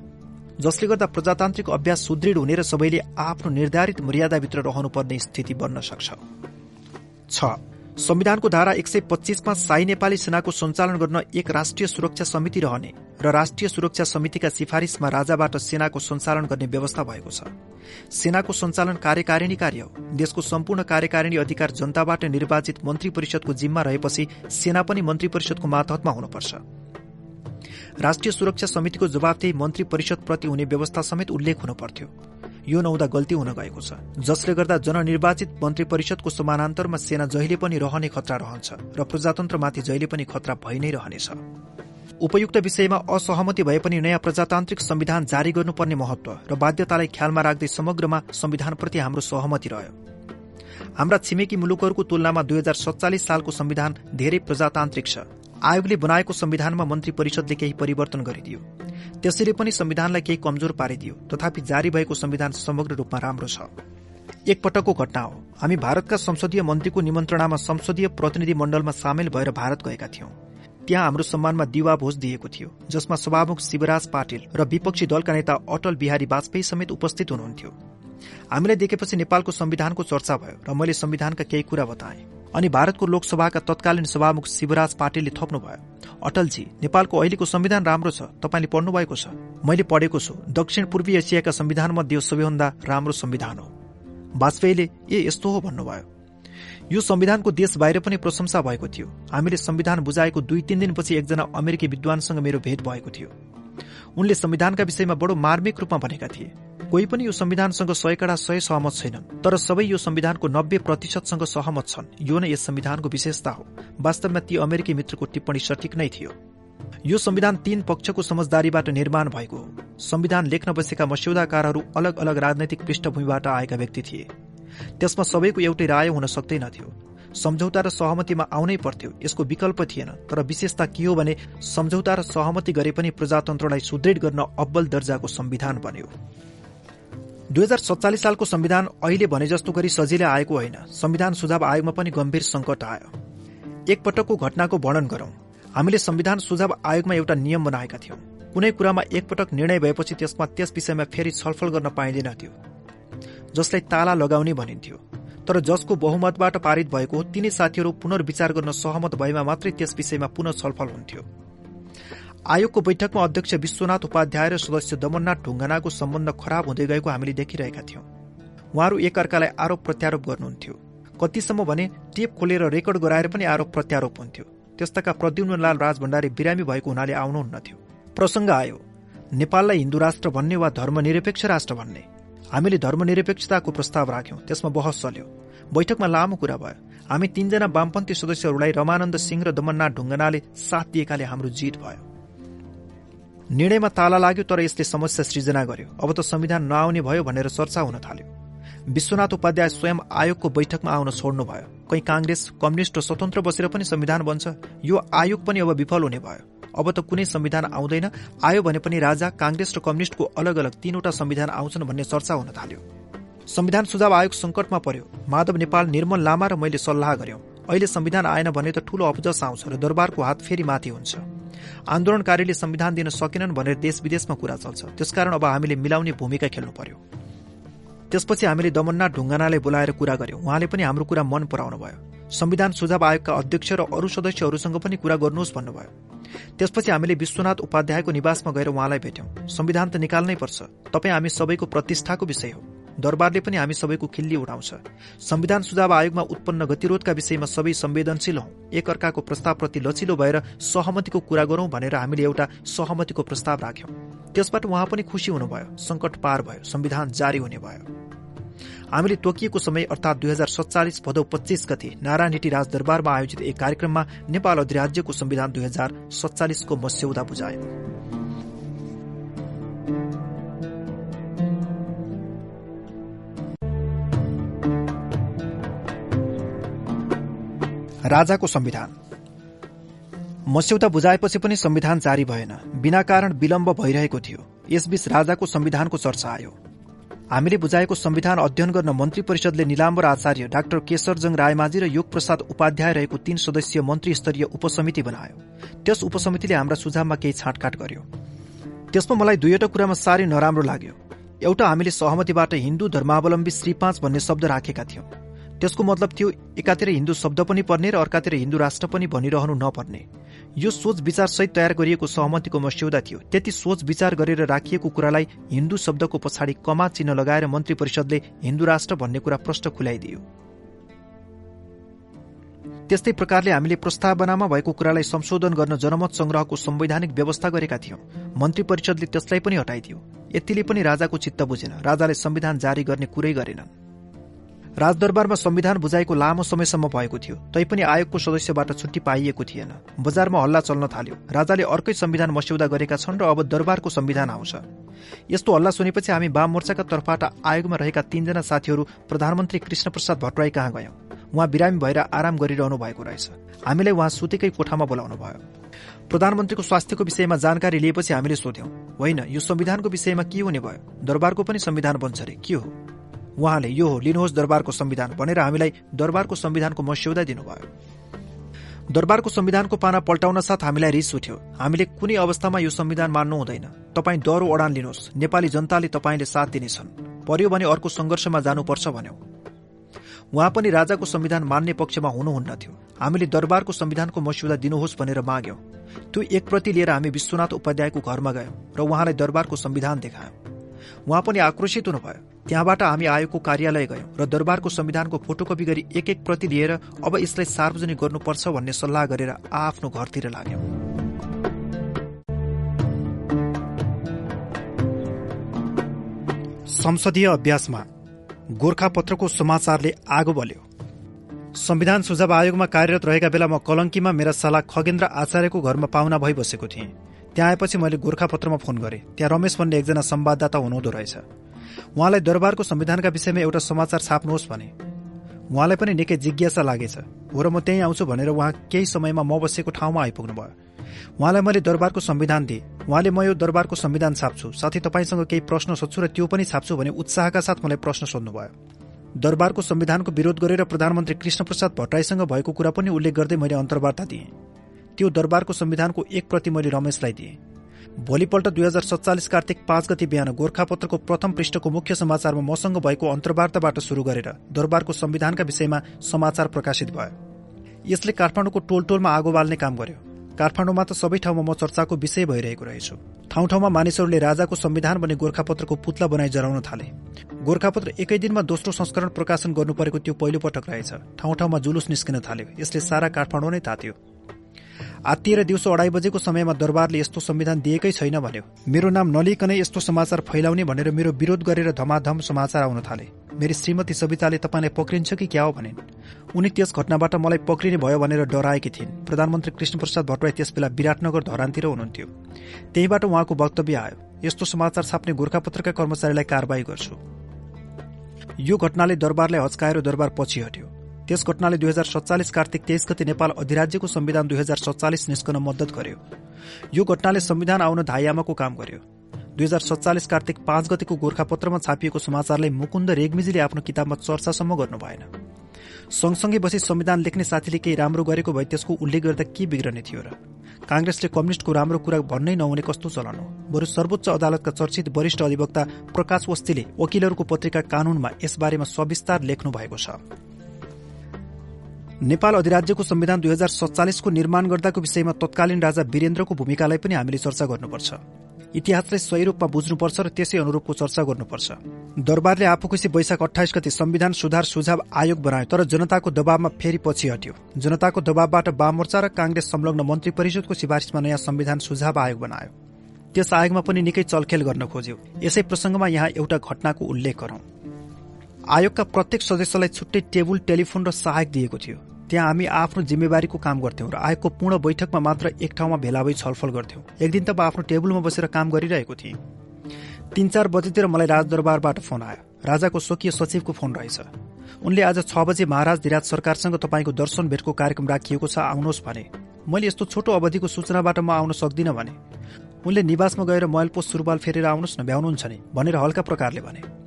जसले गर्दा प्रजातान्त्रिक अभ्यास सुदृढ हुने र सबैले आफ्नो निर्धारित मर्यादाभित्र रहनुपर्ने स्थिति बन्न सक्छ। संविधानको धारा एक सय पच्चीसमा साई नेपाली सेनाको सञ्चालन गर्न एक राष्ट्रिय सुरक्षा समिति रहने र राष्ट्रिय सुरक्षा समितिका सिफारिसमा राजाबाट सेनाको सञ्चालन गर्ने व्यवस्था भएको छ। सेनाको सञ्चालन कार्यकारिणी कार्य देशको सम्पूर्ण कार्यकारिणी अधिकार जनताबाट निर्वाचित मन्त्री परिषदको जिम्मा रहेपछि सेना पनि मन्त्री परिषदको मातहतमा हुनुपर्छ। राष्ट्रिय सुरक्षा समितिको जवाफदेही मन्त्री परिषदप्रति हुने व्यवस्था समेत उल्लेख हुन पर्थ्यो। यो नहुँदा गल्ती हुन गएको छ जसले गर्दा जननिर्वाचित मन्त्री परिषदको समानान्तरमा सेना जहिले पनि रहने खतरा रहन्छ र प्रजातन्त्रमाथि जहिले पनि खतरा भइ नै रहनेछ। उपयुक्त विषयमा असहमति भए पनि नयाँ प्रजातान्त्रिक संविधान जारी गर्नुपर्ने महत्व र बाध्यतालाई ख्यालमा राख्दै समग्रमा संविधानप्रति हाम्रो सहमति रह्यो। हाम्रा छिमेकी मुलुकहरूको तुलनामा दुई हजार सत्तालिस सालको संविधान धेरै प्रजातान्त्रिक छ। आयोगले बनाएको संविधानमा मन्त्री परिषदले केही परिवर्तन गरिदियो। त्यसरी पनि संविधानलाई केही कमजोर पारिदियो। तथापि जारी भएको संविधान समग्र रूपमा राम्रो छ। एक पटकको घटना हो। हामी भारतका संसदीय मन्त्रीको निमन्त्रणामा संसदीय प्रतिनिधि मण्डलमा सामेल भएर भारत गएका थियौं। त्यहाँ हाम्रो सम्मानमा दिवा भोज दिएको थियो जसमा सभामुख शिवराज पाटिल र विपक्षी दलका नेता अटल बिहारी वाजपेयी समेत उपस्थित हुनुहुन्थ्यो। हामीलाई देखेपछि नेपालको संविधानको चर्चा भयो र मैले संविधानका केही कुरा बताएँ। अनि भारतको लोकसभाका तत्कालीन सभामुख शिवराज पाटिलले थप्नुभयो। अटलजी नेपालको अहिलेको संविधान राम्रो छ तपाईँले पढ्नु भएको छ। मैले पढेको छु दक्षिण पूर्वी एसियाका संविधान मध्ये सबैभन्दा राम्रो संविधान हो। वाजपेयीले ए यस्तो हो भन्नुभयो। यो संविधानको देश बाहिर पनि प्रशंसा भएको थियो। हामीले संविधान बुझाएको दुई तीन दिनपछि एकजना अमेरिकी विद्वानसँग मेरो भेट भएको थियो। उनले संविधानका विषयमा बडो मार्मिक रूपमा भनेका थिए। कोही पनि यो संविधानसँग सयकडा सय सहमत छैनन् तर सबै यो संविधानको नब्बे प्रतिशतसँग सहमत छन्। यो नै यस संविधानको विशेषता हो। वास्तवमा ती अमेरिकी मित्रको टिप्पणी सठिक नै थियो। यो संविधान तीन पक्षको समझदारीबाट निर्माण भएको हो। संविधान लेख्न बसेका मस्यौदाकारहरू अलग अलग राजनैतिक पृष्ठभूमिबाट आएका व्यक्ति थिए। त्यसमा सबैको एउटै राय हुन सक्दैनथ्यो सम्झौता र सहमतिमा आउनै पर्थ्यो। यसको विकल्प थिएन। तर विशेषता के हो भने सम्झौता र सहमति गरे पनि प्रजातन्त्रलाई सुदृढ गर्न अब्बल दर्जाको संविधान बन्यो। दुई हजार सत्तालिस सालको संविधान अहिले भने जस्तो गरी सजिलै आएको होइन। संविधान सुझाव आयोगमा पनि गम्भीर संकट आयो। एकपटकको घटनाको वर्णन गरौं। हामीले संविधान सुझाव आयोगमा एउटा नियम बनाएका थियौं। कुनै कुरामा एकपटक निर्णय भएपछि त्यसमा त्यस विषयमा फेरि छलफल गर्न पाइँदैनथ्यो जसलाई ताला लगाउने भनिन्थ्यो। तर जसको बहुमतबाट पारित भएको तिनै साथीहरू पुनर्विचार गर्न सहमत भएमा मात्रै त्यस विषयमा पुनः छलफल हुन्थ्यो। आयोगको बैठकमा अध्यक्ष विश्वनाथ उपाध्याय र सदस्य दमननाथ ढुङ्गानाको सम्बन्ध खराब हुँदै गएको हामीले देखिरहेका थियौं। उहाँहरू एकअर्कालाई आरोप प्रत्यारोप गर्नुहुन्थ्यो। कतिसम्म भने टेप खोलेर रेकर्ड गराएर पनि आरोप प्रत्यारोप हुन्थ्यो। त्यस्ताका प्रद्युम्नलाल राजभण्डारी बिरामी भएको हुनाले आउनुहुन्नथ्यो। प्रसङ्ग आयो नेपाललाई हिन्दू राष्ट्र भन्ने वा धर्मनिरपेक्ष राष्ट्र भन्ने। हामीले धर्मनिरपेक्षताको प्रस्ताव राख्यौं त्यसमा बहस चल्यो। बैठकमा लामो कुरा भयो। हामी तीनजना वामपन्थी सदस्यहरूलाई रमानन्द सिंह र दमननाथ ढुङ्गनाले साथ दिएकाले हाम्रो जित भयो। निर्णयमा ताला लाग्यो तर यसले समस्या सृजना गर्यो। अब त संविधान नआउने भयो भनेर चर्चा हुन थाल्यो। विश्वनाथ उपाध्याय स्वयं आयोगको बैठकमा आउन छोड्नुभयो। कहीँ कांग्रेस कम्युनिस्ट र स्वतन्त्र बसेर पनि संविधान बन्छ। यो आयोग पनि अब विफल हुने भयो। अब त कुनै संविधान आउँदैन। आयो भने पनि राजा कांग्रेस र कम्युनिस्टको अलग अलग तीनवटा संविधान आउँछन् भन्ने चर्चा हुन थाल्यो। संविधान सुझाव आयोग संकटमा पर्यो। माधव नेपाल निर्मल लामा र मैले सल्लाह गर्यौं। अहिले संविधान आएन भने त ठूलो अफजस आउँछ र दरबारको हात फेरि माथि हुन्छ। आन्दोलनकारीले संविधान दिन सकेनन् भनेर देश विदेशमा कुरा चल्छ। त्यसकारण अब हामीले मिलाउने भूमिका खेल्नु पर्यो। त्यसपछि हामीले दमन्ना ढुङ्गानालाई बोलाएर कुरा गर्यौं। उहाँले पनि हाम्रो कुरा मन पराउनु भयो। संविधान सुझाव आयोगका अध्यक्ष र अरू सदस्यहरूसँग पनि कुरा गर्नुहोस् भन्नुभयो। त्यसपछि हामीले विश्वनाथ उपाध्यायको निवासमा गएर उहाँलाई भेट्यौं। संविधान त निकाल्नै पर्छ। तपाईँ हामी सबैको प्रतिष्ठाको विषय हो। दरबारले पनि हामी सबैको खिल्ली उडाउँछ। संविधान सुझाव आयोगमा उत्पन्न गतिरोधका विषयमा सबै संवेदनशील हौ। एक अर्काको प्रस्तावप्रति लचिलो भएर सहमतिको कुरा गरौं भनेर हामीले एउटा सहमतिको प्रस्ताव राख्यौं। त्यसबाट उहाँ पनि खुशी हुनुभयो संकट पार भयो संविधान जारी हुने भयो। हामीले तोकिएको समय अर्थात दुई हजार सत्तालिस भदौ पच्चीस गते नारायणहिटी राजदरबारमा आयोजित एक कार्यक्रममा नेपाल अधिराज्यको संविधान दुई हजार सत्तालिसको मस्यौदा बुझायो। राजाको संविधान। मस्यौदा बुझाएपछि पनि संविधान जारी भएन। बिना कारण विलम्ब भइरहेको थियो। यसबीच राजाको संविधानको चर्चा आयो। हामीले बुझाएको संविधान अध्ययन गर्न मन्त्री परिषदले निलाम्बर आचार्य डाक्टर केशरजङ रायमाझी र योग प्रसाद उपाध्याय रहेको तीन सदस्यीय मन्त्री स्तरीय उपसमिति बनायो। त्यस उपसमितिले हाम्रा सुझावमा केही छाँटकाट गर्यो। त्यसमा मलाई दुईवटा कुरामा साह्रै नराम्रो लाग्यो। एउटा हामीले सहमतिबाट हिन्दू धर्मावलम्बी श्री पाँच भन्ने शब्द राखेका थियौं। त्यसको मतलब थियो एकातिर हिन्दू शब्द पनि पर्ने र अर्कातिर हिन्दू राष्ट्र पनि भनिरहनु नपर्ने। यो सोच विचार सहित तयार गरिएको सहमतिको मस्यौदा थियो। त्यति सोच विचार गरेर राखिएको कुरालाई हिन्दू शब्दको पछाडि कमा चिन्ह लगाएर मन्त्री परिषदले हिन्दू राष्ट्र भन्ने कुरा प्रश्न खुलाइदियो। त्यस्तै प्रकारले हामीले प्रस्तावनामा भएको कुरालाई संशोधन गर्न जनमत संग्रहको संवैधानिक व्यवस्था गरेका थियौं। मन्त्री परिषदले त्यसलाई पनि हटाइदियो। यतिले पनि राजाको चित्त बुझेन। राजाले संविधान जारी गर्ने कुरै गरेनन्। राजदरबारमा संविधान बुझाएको लामो समयसम्म भएको थियो तैपनि आयोगको सदस्यबाट छुट्टी पाइएको थिएन। बजारमा हल्ला चल्न थाल्यो। राजाले अर्कै संविधान मस्यौदा गरेका छन् र अब दरबारको संविधान आउँछ। यस्तो हल्ला सुनेपछि हामी वाम मोर्चाका तर्फबाट आयोगमा रहेका तीनजना साथीहरू प्रधानमन्त्री कृष्णप्रसाद भट्टराई कहाँ गयौं? उहाँ बिरामी भएर आराम गरिरहनु भएको रहेछ। हामीलाई उहाँ सुतेकै कोठामा बोलाउनु भयो। प्रधानमन्त्रीको स्वास्थ्यको विषयमा जानकारी लिएपछि हामीले सोध्यौं होइन यो संविधानको विषयमा के हुने भयो? दरबारको पनि संविधान बन्छ रे के हो? उहाँले यो हो लिनुहोस् दरबारको संविधान भनेर हामीलाई दरबारको संविधानको मस्यौदा दिनुभयो। दरबारको संविधानको पाना पल्टाउन साथ हामीलाई रिस उठ्यो। हामीले कुनै अवस्थामा यो संविधान मान्नु हुँदैन। तपाईँ डरो अडान लिनुहोस्। नेपाली जनताले तपाईँले साथ दिनेछन्। पर्यो भने अर्को संघर्षमा जानुपर्छ भन्यो। उहाँ पनि राजाको संविधान मान्ने पक्षमा हुनुहुन्न थियो। हामीले दरबारको संविधानको मस्यौदा दिनुहोस् भनेर माग्यौं। त्यो एक प्रति लिएर हामी विश्वनाथ उपाध्यायको घरमा गयौं र उहाँलाई दरबारको संविधान देखायौं। उहाँ पनि आक्रोशित हुनुभयो। त्यहाँबाट हामी आयोगको कार्यालय गयौं र दरबारको संविधानको फोटोकपी गरी एक एक प्रति लिएर अब यसलाई सार्वजनिक गर्नुपर्छ भन्ने सल्लाह गरेर आफ्नो घरतिर लाग्यौं संसदीय अभ्यासमा गोर्खापत्रको समाचारले आगो बल्यो। संविधान सुझाव आयोगमा कार्यरत रहेका बेला म कलङ्कीमा मेरा साला खगेन्द्र आचार्यको घरमा पाहुना भइबसेको थिएँ। त्यहाँ आएपछि मैले गोर्खापत्रमा फोन गरेँ। त्यहाँ रमेश भन्ने एकजना संवाददाता हुनुहुँदो रहेछ। उहाँलाई दरबारको संविधानका विषयमा एउटा समाचार छाप्नुहोस् भने। उहाँलाई पनि निकै जिज्ञासा लागेछ। हो र म त्यहीँ आउँछु भनेर उहाँ केही समयमा म बसेको ठाउँमा आइपुग्नु भयो उहाँलाई मैले दरबारको संविधान दिएँ। उहाँले म यो दरबारको संविधान छाप्छु। साथै तपाईँसँग केही प्रश्न सोध्छु र त्यो पनि छाप्छु भने उत्साहका साथ मलाई प्रश्न सोध्नुभयो। दरबारको संविधानको विरोध गरेर प्रधानमन्त्री कृष्णप्रसाद भट्टराईसँग भएको कुरा पनि उल्लेख गर्दै मैले अन्तर्वार्ता दिएँ। त्यो दरबारको संविधानको एक प्रति मैले रमेशलाई दिएँ। भोलिपल्ट दुई हजार सत्तालिस कार्तिक पाँच गति बिहान गोर्खापत्रको प्रथम पृष्ठको मुख्य समाचारमा मसँग भएको अन्तर्वार्ताबाट शुरू गरेर दरबारको संविधानका विषयमा समाचार प्रकाशित भयो। यसले काठमाडौँको टोल टोलमा आगो बाल्ने काम गर्यो। काठमाडौँमा त सबै ठाउँमा म चर्चाको विषय भइरहेको रहेछु। ठाउँ ठाउँमा मानिसहरूले राजाको संविधान भन्ने गोर्खापत्रको पुतला बनाई जराउन थाले। गोर्खापत्र एकै दिनमा दोस्रो संस्करण प्रकाशन गर्नु परेको त्यो पहिलो पटक रहेछ। ठाउँ ठाउँमा जुलुस निस्किन थाल्यो। यसले सारा काठमाडौँ नै तात्यो। आत्तिएर दिउँसो अढाई बजेको समयमा दरबारले यस्तो संविधान दिएकै छैन भन्यो। मेरो नाम नलिकनै यस्तो समाचार फैलाउने भनेर मेरो विरोध गरेर धमाधम समाचार आउन थाले। मेरी श्रीमती सविताले तपाईँलाई पक्रिन्छ कि क्या हो भनिन्। उनी त्यस घटनाबाट मलाई पक्रिने भयो भनेर डराएकी थिइन्। प्रधानमन्त्री कृष्णप्रसाद भट्टराई त्यस विराटनगर धरानतिर हुनुहुन्थ्यो। त्यहीबाट उहाँको वक्तव्य आयो यस्तो समाचार छाप्ने गोर्खापत्रका कर्मचारीलाई कारवाही गर्छु। यो घटनाले दरबारलाई हच्काएर दरबार पछि हट्यो। त्यस घटनाले दुई हजार सत्तालिस कार्तिक तेइस गति नेपाल अधिराज्यको संविधान दुई हजार सत्तालिस निस्कन मद्दत गर्यो। यो घटनाले संविधान आउन धाइयामाको काम गर्यो। दुई हजार सत्तालिस कार्तिक पाँच गतिको गोर्खापत्रमा छापिएको समाचारलाई मुकुन्द रेग्मीजीले आफ्नो किताबमा चर्चासम्म गर्नु भएन। सँगसँगै बसी संविधान लेख्ने साथीले केही राम्रो गरेको भए त्यसको उल्लेख गर्दा के बिग्रने थियो र? काङ्ग्रेसले कम्युनिस्टको राम्रो कुरा भन्नै नहुने कस्तो चलन हो? बरु सर्वोच्च अदालतका चर्चित वरिष्ठ अधिवक्ता प्रकाश वस्तीले वकिलहरूको पत्रिका कानूनमा यसबारेमा सविस्तार लेख्नु भएको छ। नेपाल अधिराज्यको संविधान दुई हजार सत्तालिसको निर्माण गर्दाको विषयमा तत्कालीन राजा वीरेन्द्रको भूमिकालाई पनि हामीले चर्चा गर्नुपर्छ। इतिहासलाई सही रूपमा बुझ्नुपर्छ र त्यसै अनुरूपको चर्चा गर्नुपर्छ। दरबारले आफू खुसी वैशाख अठाइस गति संविधान सुधार सुझाव आयोग बनायो तर जनताको दबावमा फेरि पछि हट्यो। जनताको दबावबाट वाममोर्चा र कांग्रेस संलग्न मन्त्री परिषदको सिफारिसमा नयाँ संविधान सुझाव आयोग बनायो। त्यस आयोगमा पनि निकै चलखेल गर्न खोज्यो। यसै प्रसंगमा यहाँ एउटा घटनाको उल्लेख गरौं। आयोगका प्रत्येक सदस्यलाई छुट्टै टेबुल टेलिफोन र सहायक दिएको थियो। त्यहाँ हामी आफ्नो जिम्मेवारीको काम गर्थ्यौं र आयोगको पूर्ण बैठकमा मात्र एक ठाउँमा भेला भई छलफल गर्थ्यौं। एक दिन त म आफ्नो टेबुलमा बसेर काम गरिरहेको थिएँ तीन चार बजेतिर मलाई राजदरबारबाट फोन आयो। राजाको स्वकीय सचिवको फोन रहेछ। उनले आज छ बजे महाराज धिराज सरकारसँग तपाईँको दर्शन भेटको कार्यक्रम राखिएको छ आउनुहोस् भने। मैले यस्तो छोटो अवधिको सूचनाबाट म आउन सक्दिनँ भने। उनले निवासमा गएर मैलपो सुरुवाल फेरेर आउनुहोस् न भ्याउनुहुन्छ नि भनेर हल्का प्रकारले भने।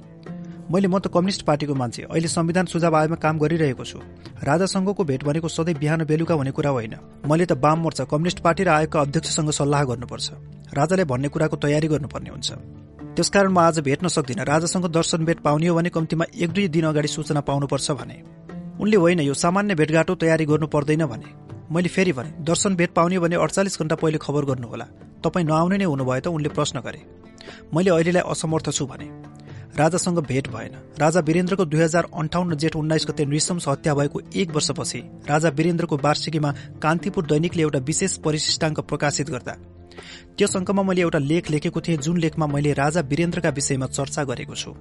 मैले म त कम्युनिस्ट पार्टीको मान्छे अहिले संविधान सुझाव आयोगमा काम गरिरहेको छु। राजासँगको भेट भनेको सधैँ बिहान बेलुका हुने कुरा होइन। मैले त वाम मोर्चा कम्युनिस्ट पार्टी र आयोगका अध्यक्षसँग सल्लाह गर्नुपर्छ। राजाले भन्ने कुराको तयारी गर्नुपर्ने हुन्छ। त्यसकारण म आज भेट्न सक्दिनँ। राजासँग दर्शन भेट पाउने हो भने कम्तीमा एक दुई दिन अगाडि सूचना पाउनुपर्छ भने। उनले होइन यो सामान्य भेटघाटो तयारी गर्नु पर्दैन भने। मैले फेरि भने दर्शन भेट पाउने भने अडचालिस घण्टा पहिले खबर गर्नुहोला। तपाईँ नआउने नै हुनुभयो त उनले प्रश्न गरे। मैले अहिलेलाई असमर्थ छु भने। राजासँग भेट भएन। राजा वीरेन्द्रको दुई हजार अन्ठाउन्न जेठ उन्नाइस गते नृशंस हत्या भएको एक वर्षपछि राजा वीरेन्द्रको वार्षिकीमा कान्तिपुर दैनिकले एउटा विशेष परिशिष्टाङ्क प्रकाशित गर्दा। त्यस अङ्कमा मैले एउटा लेख लेखेको थिएँ जुन लेखमा मैले राजा वीरेन्द्रका विषयमा चर्चा गरेको छु।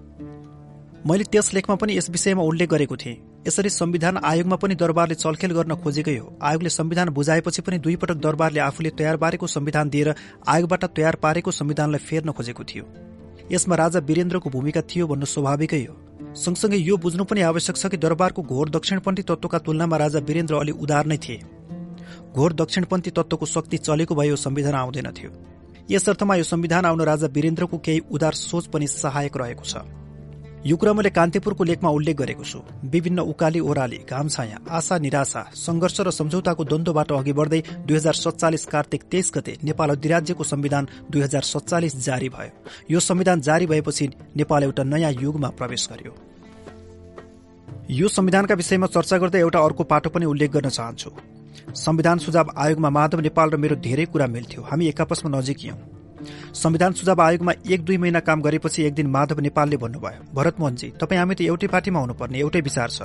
मैले त्यस लेखमा पनि यस विषयमा उल्लेख गरेको थिएँ। यसरी संविधान आयोगमा पनि दरबारले चलखेल गर्न खोजेकै हो। आयोगले संविधान बुझाएपछि पनि दुई पटक दरबारले आफूले तयार पारेको संविधान दिएर आयोगबाट तयार पारेको संविधानलाई फेर्न खोजेको थियो। यसमा राजा वीरेन्द्रको भूमिका थियो भन्नु स्वाभाविकै हो। सँगसँगै यो बुझ्नु पनि आवश्यक छ कि दरबारको घोर दक्षिणपन्थी तत्वका तुलनामा राजा वीरेन्द्र अलि उदार नै थिए। घोर दक्षिणपन्थी तत्वको शक्ति चलेको भए यो संविधान आउँदैन थियो। यस अर्थमा यो संविधान आउन राजा वीरेन्द्रको केही उदार सोच पनि सहायक रहेको छ। यो कुरा मैले कान्तिपुरको लेखमा उल्लेख गरेको छु विभिन्न उकाली ओह्राली घाम छाया आशा निराशा संघर्ष र सम्झौताको द्वन्द्वबाट अघि बढ्दै दुई हजार सत्तालिस कार्तिक तेइस गते नेपाल अधिराज्यको संविधान दुई हजार सत्तालिस जारी भयो। यो संविधान जारी भएपछि नेपाल एउटा नयाँ युगमा प्रवेश गर्यो। यो संविधानका विषयमा चर्चा गर्दै एउटा अर्को पाटो पनि उल्लेख गर्न चाहन्छु। संविधान सुझाव आयोगमा माधव नेपाल र मेरो धेरै कुरा मिल्थ्यो। हामी एक आपसमा नजिकियौं संविधान सुझाव आयोगमा एक दुई महिना काम गरेपछि एक दिन माधव नेपालले भन्नुभयो भरत मोहनजी तपाईँ हामी त एउटै पार्टीमा हुनुपर्ने एउटै विचार छ।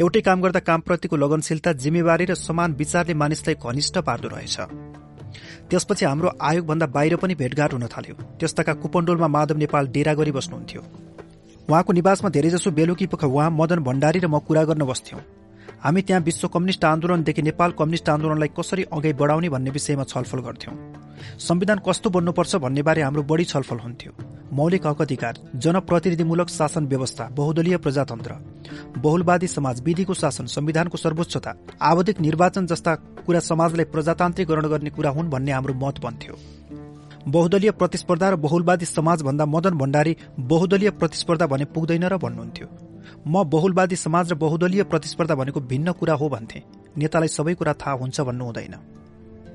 एउटै काम गर्दा कामप्रतिको लगनशीलता जिम्मेवारी र समान विचारले मानिसलाई घनिष्ठ पार्दो रहेछ। त्यसपछि हाम्रो आयोगभन्दा बाहिर पनि भेटघाट हुन थाल्यो। त्यस्ताका कुपण्डोलमा माधव नेपाल डेरा गरी बस्नुहुन्थ्यो उहाँको निवासमा धेरैजसो बेलुकी पख उहाँ मदन भण्डारी र म कुरा गर्न बस्थ्यौं। हामी त्यहाँ विश्व कम्युनिष्ट आन्दोलनदेखि नेपाल कम्युनिष्ट आन्दोलनलाई कसरी अघि बढाउने भन्ने विषयमा छलफल गर्थ्यौं। संविधान कस्तो बन्नुपर्छ भन्ने बारे हाम्रो बढी छलफल हुन्थ्यो। मौलिक हक अधिकार जनप्रतिनिधिमूलक शासन व्यवस्था बहुदलीय प्रजातन्त्र बहुलवादी समाज विधिको शासन संविधानको सर्वोच्चता आवधिक निर्वाचन जस्ता कुरा समाजलाई प्रजातान्त्रिकरण गर्ने कुरा हुन् भन्ने हाम्रो मत बन्थ्यो। बहुदलीय प्रतिस्पर्धा र बहुलवादी समाज भन्दा मदन भण्डारी बहुदलीय प्रतिस्पर्धा भने पुग्दैन र भन्नुहुन्थ्यो। म बहुलवादी समाज र बहुदलीय प्रतिस्पर्धा भनेको भिन्न कुरा हो भन्थे। नेतालाई सबै कुरा थाहा हुन्छ भन्नु हुँदैन।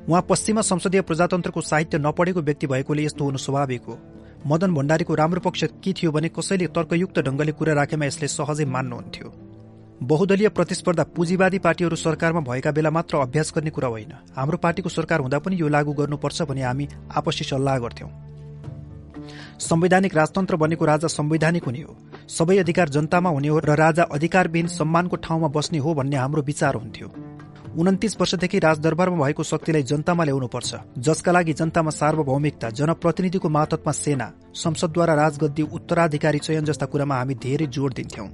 उहाँ पश्चिमा संसदीय प्रजातन्त्रको साहित्य नपढेको व्यक्ति भएकोले यस्तो हुनु स्वाभाविक हो। मदन भण्डारीको राम्रो पक्ष के थियो भने कसैले तर्कयुक्त ढंगले कुरा राखेमा यसले सहजै मान्नुहुन्थ्यो। बहुदलीय प्रतिस्पर्धा पुँजीवादी पार्टीहरू सरकारमा भएका बेला मात्र अभ्यास गर्ने कुरा होइन। हाम्रो पार्टीको सरकार हुँदा पनि यो लागू गर्नुपर्छ भने हामी आपसी सल्लाह गर्थ्यौं। संवैधानिक राजतन्त्र बनेको राजा संवैधानिक हुने हो। सबै अधिकार जनतामा हुने हो र राजा अधिकारविहीन सम्मानको ठाउँमा बस्ने हो भन्ने हाम्रो विचार हुन्थ्यो। उन्तिस वर्षदेखि राजदरबारमा भएको शक्तिलाई जनतामा ल्याउनुपर्छ। जसका लागि जनतामा सार्वभौमिकता जनप्रतिनिधिको मातत्वमा सेना संसदद्वारा राजगद्दी उत्तराधिकारी चयन जस्ता कुरामा हामी धेरै जोड़ दिन्थ्यौं।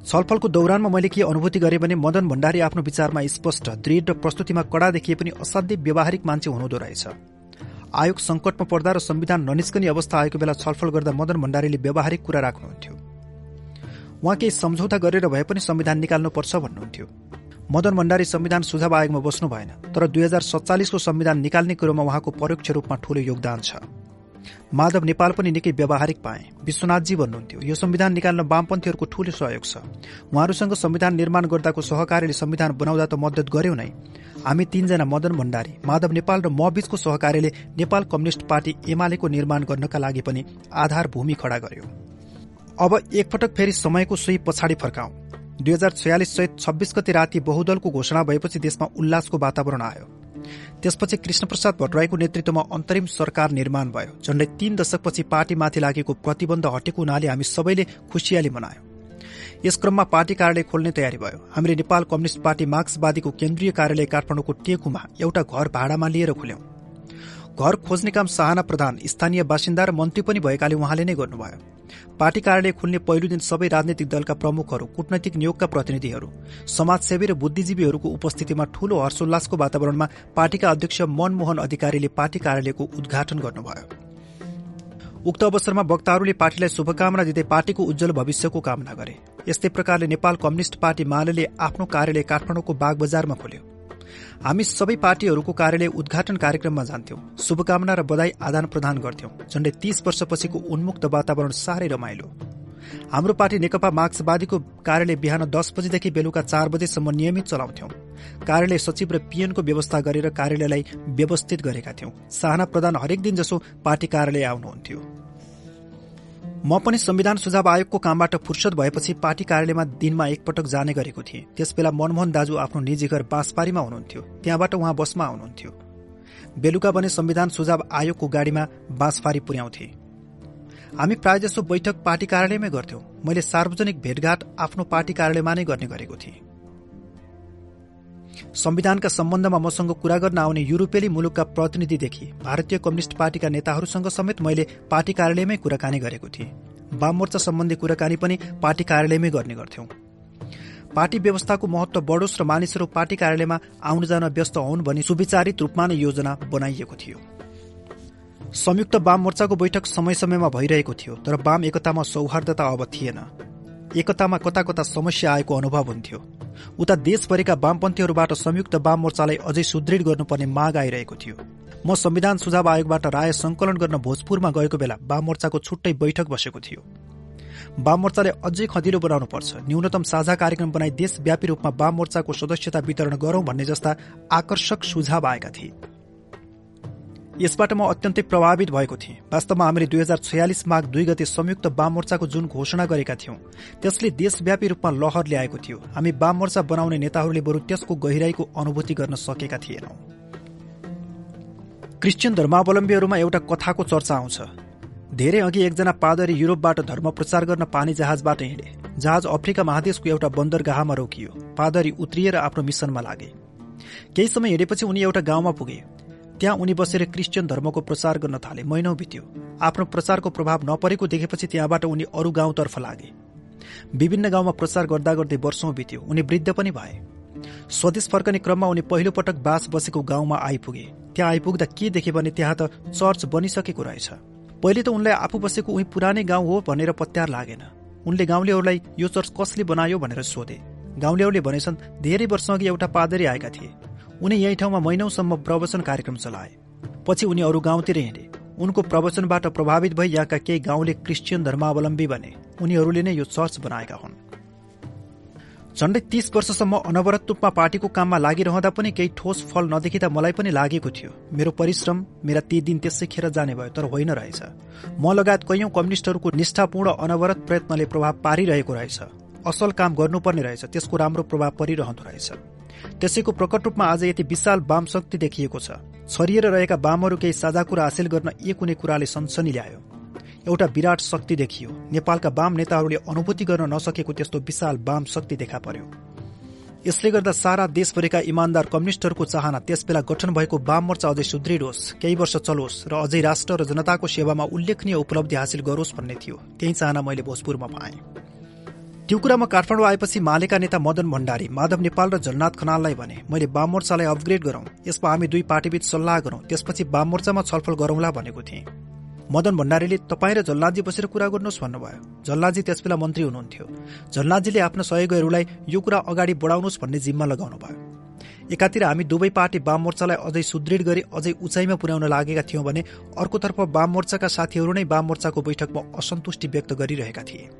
छलफलको दौरानमा मैले के अनुभूति गरेँ भने मदन भण्डारी आफ्नो विचारमा स्पष्ट दृढ र प्रस्तुतिमा कडा देखिए पनि असाध्य व्यावहारिक मान्छे हुनुहुँदो रहेछ। आयोग संकटमा पर्दा र संविधान ननिस्कने अवस्था आएको बेला छलफल गर्दा मदन भण्डारीले व्यावहारिक कुरा राख्नुहुन्थ्यो। उहाँ केही सम्झौता गरेर भए पनि संविधान निकाल्नुपर्छ भन्नुहुन्थ्यो। मदन भण्डारी संविधान सुझाव आयोगमा बस्नु भएन तर दुई हजार सत्तालिसको संविधान निकाल्ने कुरोमा उहाँको परोक्ष रूपमा ठूलो योगदान छ। माधव नेपाल पनि निकै व्यावहारिक पाए विश्वनाथजी भन्नुहुन्थ्यो यो संविधान निकाल्न वामपन्थीहरूको ठूलो सहयोग छ। उहाँहरूसँग संविधान निर्माण गर्दाको सहकारीले संविधान बनाउँदा त मद्दत गर्यो नै हामी तीनजना मदन भण्डारी माधव नेपाल र म बीचको सहकार्यले नेपाल कम्युनिष्ट पार्टी एमालेको निर्माण गर्नका लागि पनि आधार भूमि खडा गर्यो। अब एकपटक फेरि समयको सोही पछाडि फर्काउँ। दुई हजार छयालिस चैत छब्बीस गति राति बहुदलको घोषणा भएपछि देशमा उल्लासको वातावरण आयो। त्यसपछि कृष्णप्रसाद भट्टराईको नेतृत्वमा अन्तरिम सरकार निर्माण भयो झण्डै तीन दशकपछि पार्टीमाथि लागेको प्रतिबन्ध हटेको हुनाले हामी सबैले खुसियाली मनायौं। यस क्रममा पार्टी कार्यालय खोल्ने तयारी भयो। हामीले नेपाल कम्युनिष्ट पार्टी मार्क्सवादीको केन्द्रीय कार्यालय काठमाडौँको टेकुमा एउटा घर भाडामा लिएर खोल्यौं। घर खोज्ने काम साहना प्रधान स्थानीय बासिन्दा र मन्त्री पनि भएकाले उहाँले नै गर्नुभयो। पार्टी कार्यालय खुल्ने पहिलो दिन सबै राजनैतिक दलका प्रमुखहरू कूटनैतिक नियोगका प्रतिनिधिहरू समाजसेवी र बुद्धिजीवीहरूको उपस्थितिमा ठूलो हर्षोल्लासको वातावरणमा पार्टीका अध्यक्ष मनमोहन अधिकारीले पार्टी कार्यालयको उद्घाटन गर्नुभयो। उक्त अवसरमा वक्ताहरूले पार्टीलाई शुभकामना दिँदै पार्टीको उज्जवल भविष्यको कामना गरे। यस्तै प्रकारले नेपाल कम्युनिष्ट पार्टी माले आफ्नो कार्यालय काठमाडौँको बाग बजारमा खोल्यो। हामी सबै पार्टीहरूको कार्यालय उद्घाटन कार्यक्रममा जान्थ्यौं। शुभकामना र बधाई आदान प्रदान गर्थ्यौं। झण्डै तीस वर्षपछिको उन्मुक्त वातावरण साह्रै रमाइलो। हाम्रो पार्टी नेकपा मार्क्सवादीको कार्यालय बिहान दस बजेदेखि बेलुका चार बजेसम्म नियमित चलाउँथ्यौं। कार्यालय सचिव र पीएनको व्यवस्था गरेर कार्यालयलाई व्यवस्थित गरेका थियौं। साहना प्रधान हरेक दिन जसो पार्टी कार्यालय आउनुहुन्थ्यो। म पनि संविधान सुझाव आयोगको कामबाट फुर्सद भएपछि पार्टी कार्यालयमा दिनमा एकपटक जाने गरेको थिएँ। त्यसबेला मनमोहन दाजु आफ्नो निजी घर बाँसपारीमा हुनुहुन्थ्यो। त्यहाँबाट उहाँ बसमा आउनुहुन्थ्यो। बेलुका भने संविधान सुझाव आयोगको गाडीमा बाँसपारी पुर्याउँथे। हामी प्रायजसो बैठक पार्टी कार्यालयमै गर्थ्यौं। मैले सार्वजनिक भेटघाट आफ्नो पार्टी कार्यालयमा नै गर्ने गरेको थिएँ। संविधानका सम्बन्धमा मसँग कुरा गर्न आउने युरोपेली मुलुकका प्रतिनिधिदेखि भारतीय कम्युनिष्ट पार्टीका नेताहरूसँग समेत मैले पार्टी कार्यालयमै कुराकानी गरेको थिएँ। वाममोर्चा सम्बन्धी कुराकानी पनि पार्टी कार्यालयमै गर्ने गर्थ्यौं। पार्टी व्यवस्थाको महत्व बढोस् र मानिसहरू पार्टी कार्यालयमा आउन जान व्यस्त हुन् भनी सुविचारित रूपमा नै योजना बनाइएको थियो। संयुक्त वाम मोर्चाको बैठक समय समयमा भइरहेको थियो तर वाम एकतामा सौहार्दता अब थिएन। एकतामा कता कता समस्या आएको अनुभव हुन्थ्यो। उता देशभरिका वामपन्थीहरूबाट संयुक्त वाम मोर्चालाई अझै सुदृढ गर्नुपर्ने माग आइरहेको थियो। म संविधान सुझाव आयोगबाट राय संकलन गर्न भोजपुरमा गएको बेला वाम मोर्चाको छुट्टै बैठक बसेको थियो। वाम मोर्चाले अझै खदिलो बनाउनु पर्छ न्यूनतम साझा कार्यक्रम बनाई देशव्यापी रूपमा वाम मोर्चाको सदस्यता वितरण गरौं भन्ने जस्ता आकर्षक सुझाव आएका थिए। यसबाट म अत्यन्तै प्रभावित भएको थिएँ। वास्तवमा हामीले दुई हजार छयालिस माघ दुई गते संयुक्त वाम मोर्चाको जुन घोषणा गरेका थियौं त्यसले देशव्यापी रूपमा लहर ल्याएको थियो। हामी वाम मोर्चा बनाउने नेताहरूले बरु त्यसको गहिराईको अनुभूति गर्न सकेका थिएनौं। क्रिस्चियन धर्मावलम्बीहरूमा एउटा कथाको चर्चा आउँछ। धेरै अघि एकजना पादरी युरोपबाट धर्म प्रचार गर्न पानी जहाजबाट हिँडे। जहाज अफ्रिका महादेशको एउटा बन्दरगाहमा रोकियो। पादरी उत्रिएर आफ्नो मिसनमा लागे। केही समय हिँडेपछि उनी एउटा गाउँमा पुगे। त्यहाँ उनी बसेर क्रिस्चियन धर्मको प्रचार गर्न थाले। महिनौ बित्यो। आफ्नो प्रचारको प्रभाव नपरेको देखेपछि त्यहाँबाट उनी अरू गाउँतर्फ लागे। विभिन्न गाउँमा प्रचार गर्दा गर्दै वर्षौं बित्यो। उनी वृद्ध पनि भए। स्वदेश फर्कने क्रममा उनी पहिलो पटक बास बसेको गाउँमा आइपुगे। त्यहाँ आइपुग्दा के देखे भने त्यहाँ त चर्च बनिसकेको रहेछ। पहिले त उनलाई आफू बसेको उही पुरानै गाउँ हो भनेर पत्यार लागेन। उनले गाउँलेहरूलाई यो चर्च कसले बनायो भनेर सोधे। गाउँलेहरूले भनेछन् धेरै वर्ष अघि एउटा पादरी आएका थिए। उनी यही ठाउँमा महिनौसम्म प्रवचन कार्यक्रम चलाए। पछि उनी अरू गाउँतिर हिँडे। उनको प्रवचनबाट प्रभावित भई यहाँका केही गाउँले क्रिस्चियन धर्मावलम्बी बने। उनीहरूले नै यो चर्च बनाएका हुन्। झण्डै तीस वर्षसम्म अनवरत रूपमा पार्टीको काममा लागिरहँदा पनि केही ठोस फल नदेखिँदा मलाई पनि लागेको थियो। मेरो परिश्रम मेरा ती दिन त्यसै खेर जाने भयो तर होइन रहेछ। म लगायत कैयौं कम्युनिष्टहरूको निष्ठापूर्ण अनवरत प्रयत्नले प्रभाव पारिरहेको रहेछ। असल काम गर्नुपर्ने रहेछ त्यसको राम्रो प्रभाव परिरहँदो रहेछ। त्यसैको प्रकट रूपमा आज यति विशाल वाम शक्ति देखिएको छ। छरिएर रहेका वामहरू केही साझा कुरा हासिल गर्न एक कुनै कुराले सनसनी ल्यायो। एउटा विराट शक्ति देखियो। नेपालका वाम नेताहरूले अनुभूति गर्न नसकेको त्यस्तो विशाल वाम शक्ति देखा पर्यो। यसले गर्दा सारा देशभरिका इमान्दार कम्युनिष्टहरूको चाहना त्यसबेला गठन भएको वाम मोर्चा अझै सुदृढ होस् केही वर्ष चलोस् र अझै राष्ट्र र जनताको सेवामा उल्लेखनीय उपलब्धि हासिल गरोस् भन्ने थियो। त्यही चाहना मैले भोजपुरमा पाएँ। त्यो कुरामा काठमाडौँ आएपछि मालेका नेता मदन भण्डारी माधव नेपाल र जलनाथ खनाललाई भने मैले वाममोर्चालाई अपग्रेड गरौं यसमा हामी दुई पार्टीबीच सल्लाह गरौं त्यसपछि वाममोर्चामा छलफल गरौंला भनेको थिएँ। मदन भण्डारीले तपाईँ र जल्लाजी बसेर कुरा गर्नुहोस् भन्नुभयो। जल्लाजी त्यसबेला मन्त्री हुनुहुन्थ्यो। जल्लाजीले आफ्ना सहयोगीहरूलाई यो कुरा अगाडि बढाउनुहोस् भन्ने जिम्मा लगाउनु भयो एकातिर हामी दुवै पार्टी वाममोर्चालाई अझै सुदृढ गरी अझै उचाइमा पुर्याउन लागेका थियौं भने अर्कोतर्फ वाममोर्चाका साथीहरू नै वाममोर्चाको बैठकमा असन्तुष्टि व्यक्त गरिरहेका थिए।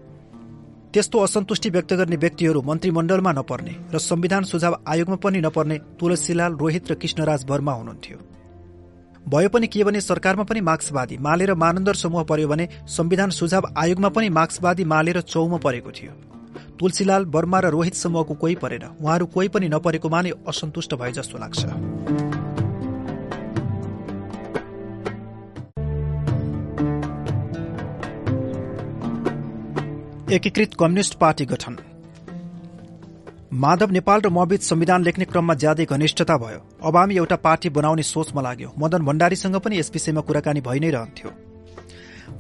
त्यस्तो असन्तुष्टि व्यक्त गर्ने व्यक्तिहरू मन्त्रीमण्डलमा नपर्ने र संविधान सुझाव आयोगमा पनि नपर्ने तुलसीलाल रोहित र कृष्णराज वर्मा हुनुहुन्थ्यो। भयो पनि के भने सरकारमा पनि मार्क्सवादी माले र मानन्दर समूह पर्यो भने संविधान सुझाव आयोगमा पनि मार्क्सवादी माले र चौमा परेको थियो। तुलसीलाल वर्मा र रोहित समूहको कोही परेन। उहाँहरू कोही पनि नपरेकोमा नै असन्तुष्ट भए जस्तो लाग्छ। एकीकृत कम्युनिष्ट पार्टी गठन। माधव नेपाल र मबीच संविधान लेख्ने क्रममा ज्यादै घनिष्ठता भयो। अब हामी एउटा पार्टी बनाउने सोचमा लाग्यो। मदन भण्डारीसँग पनि यस विषयमा कुराकानी भइ नै रहन्थ्यो।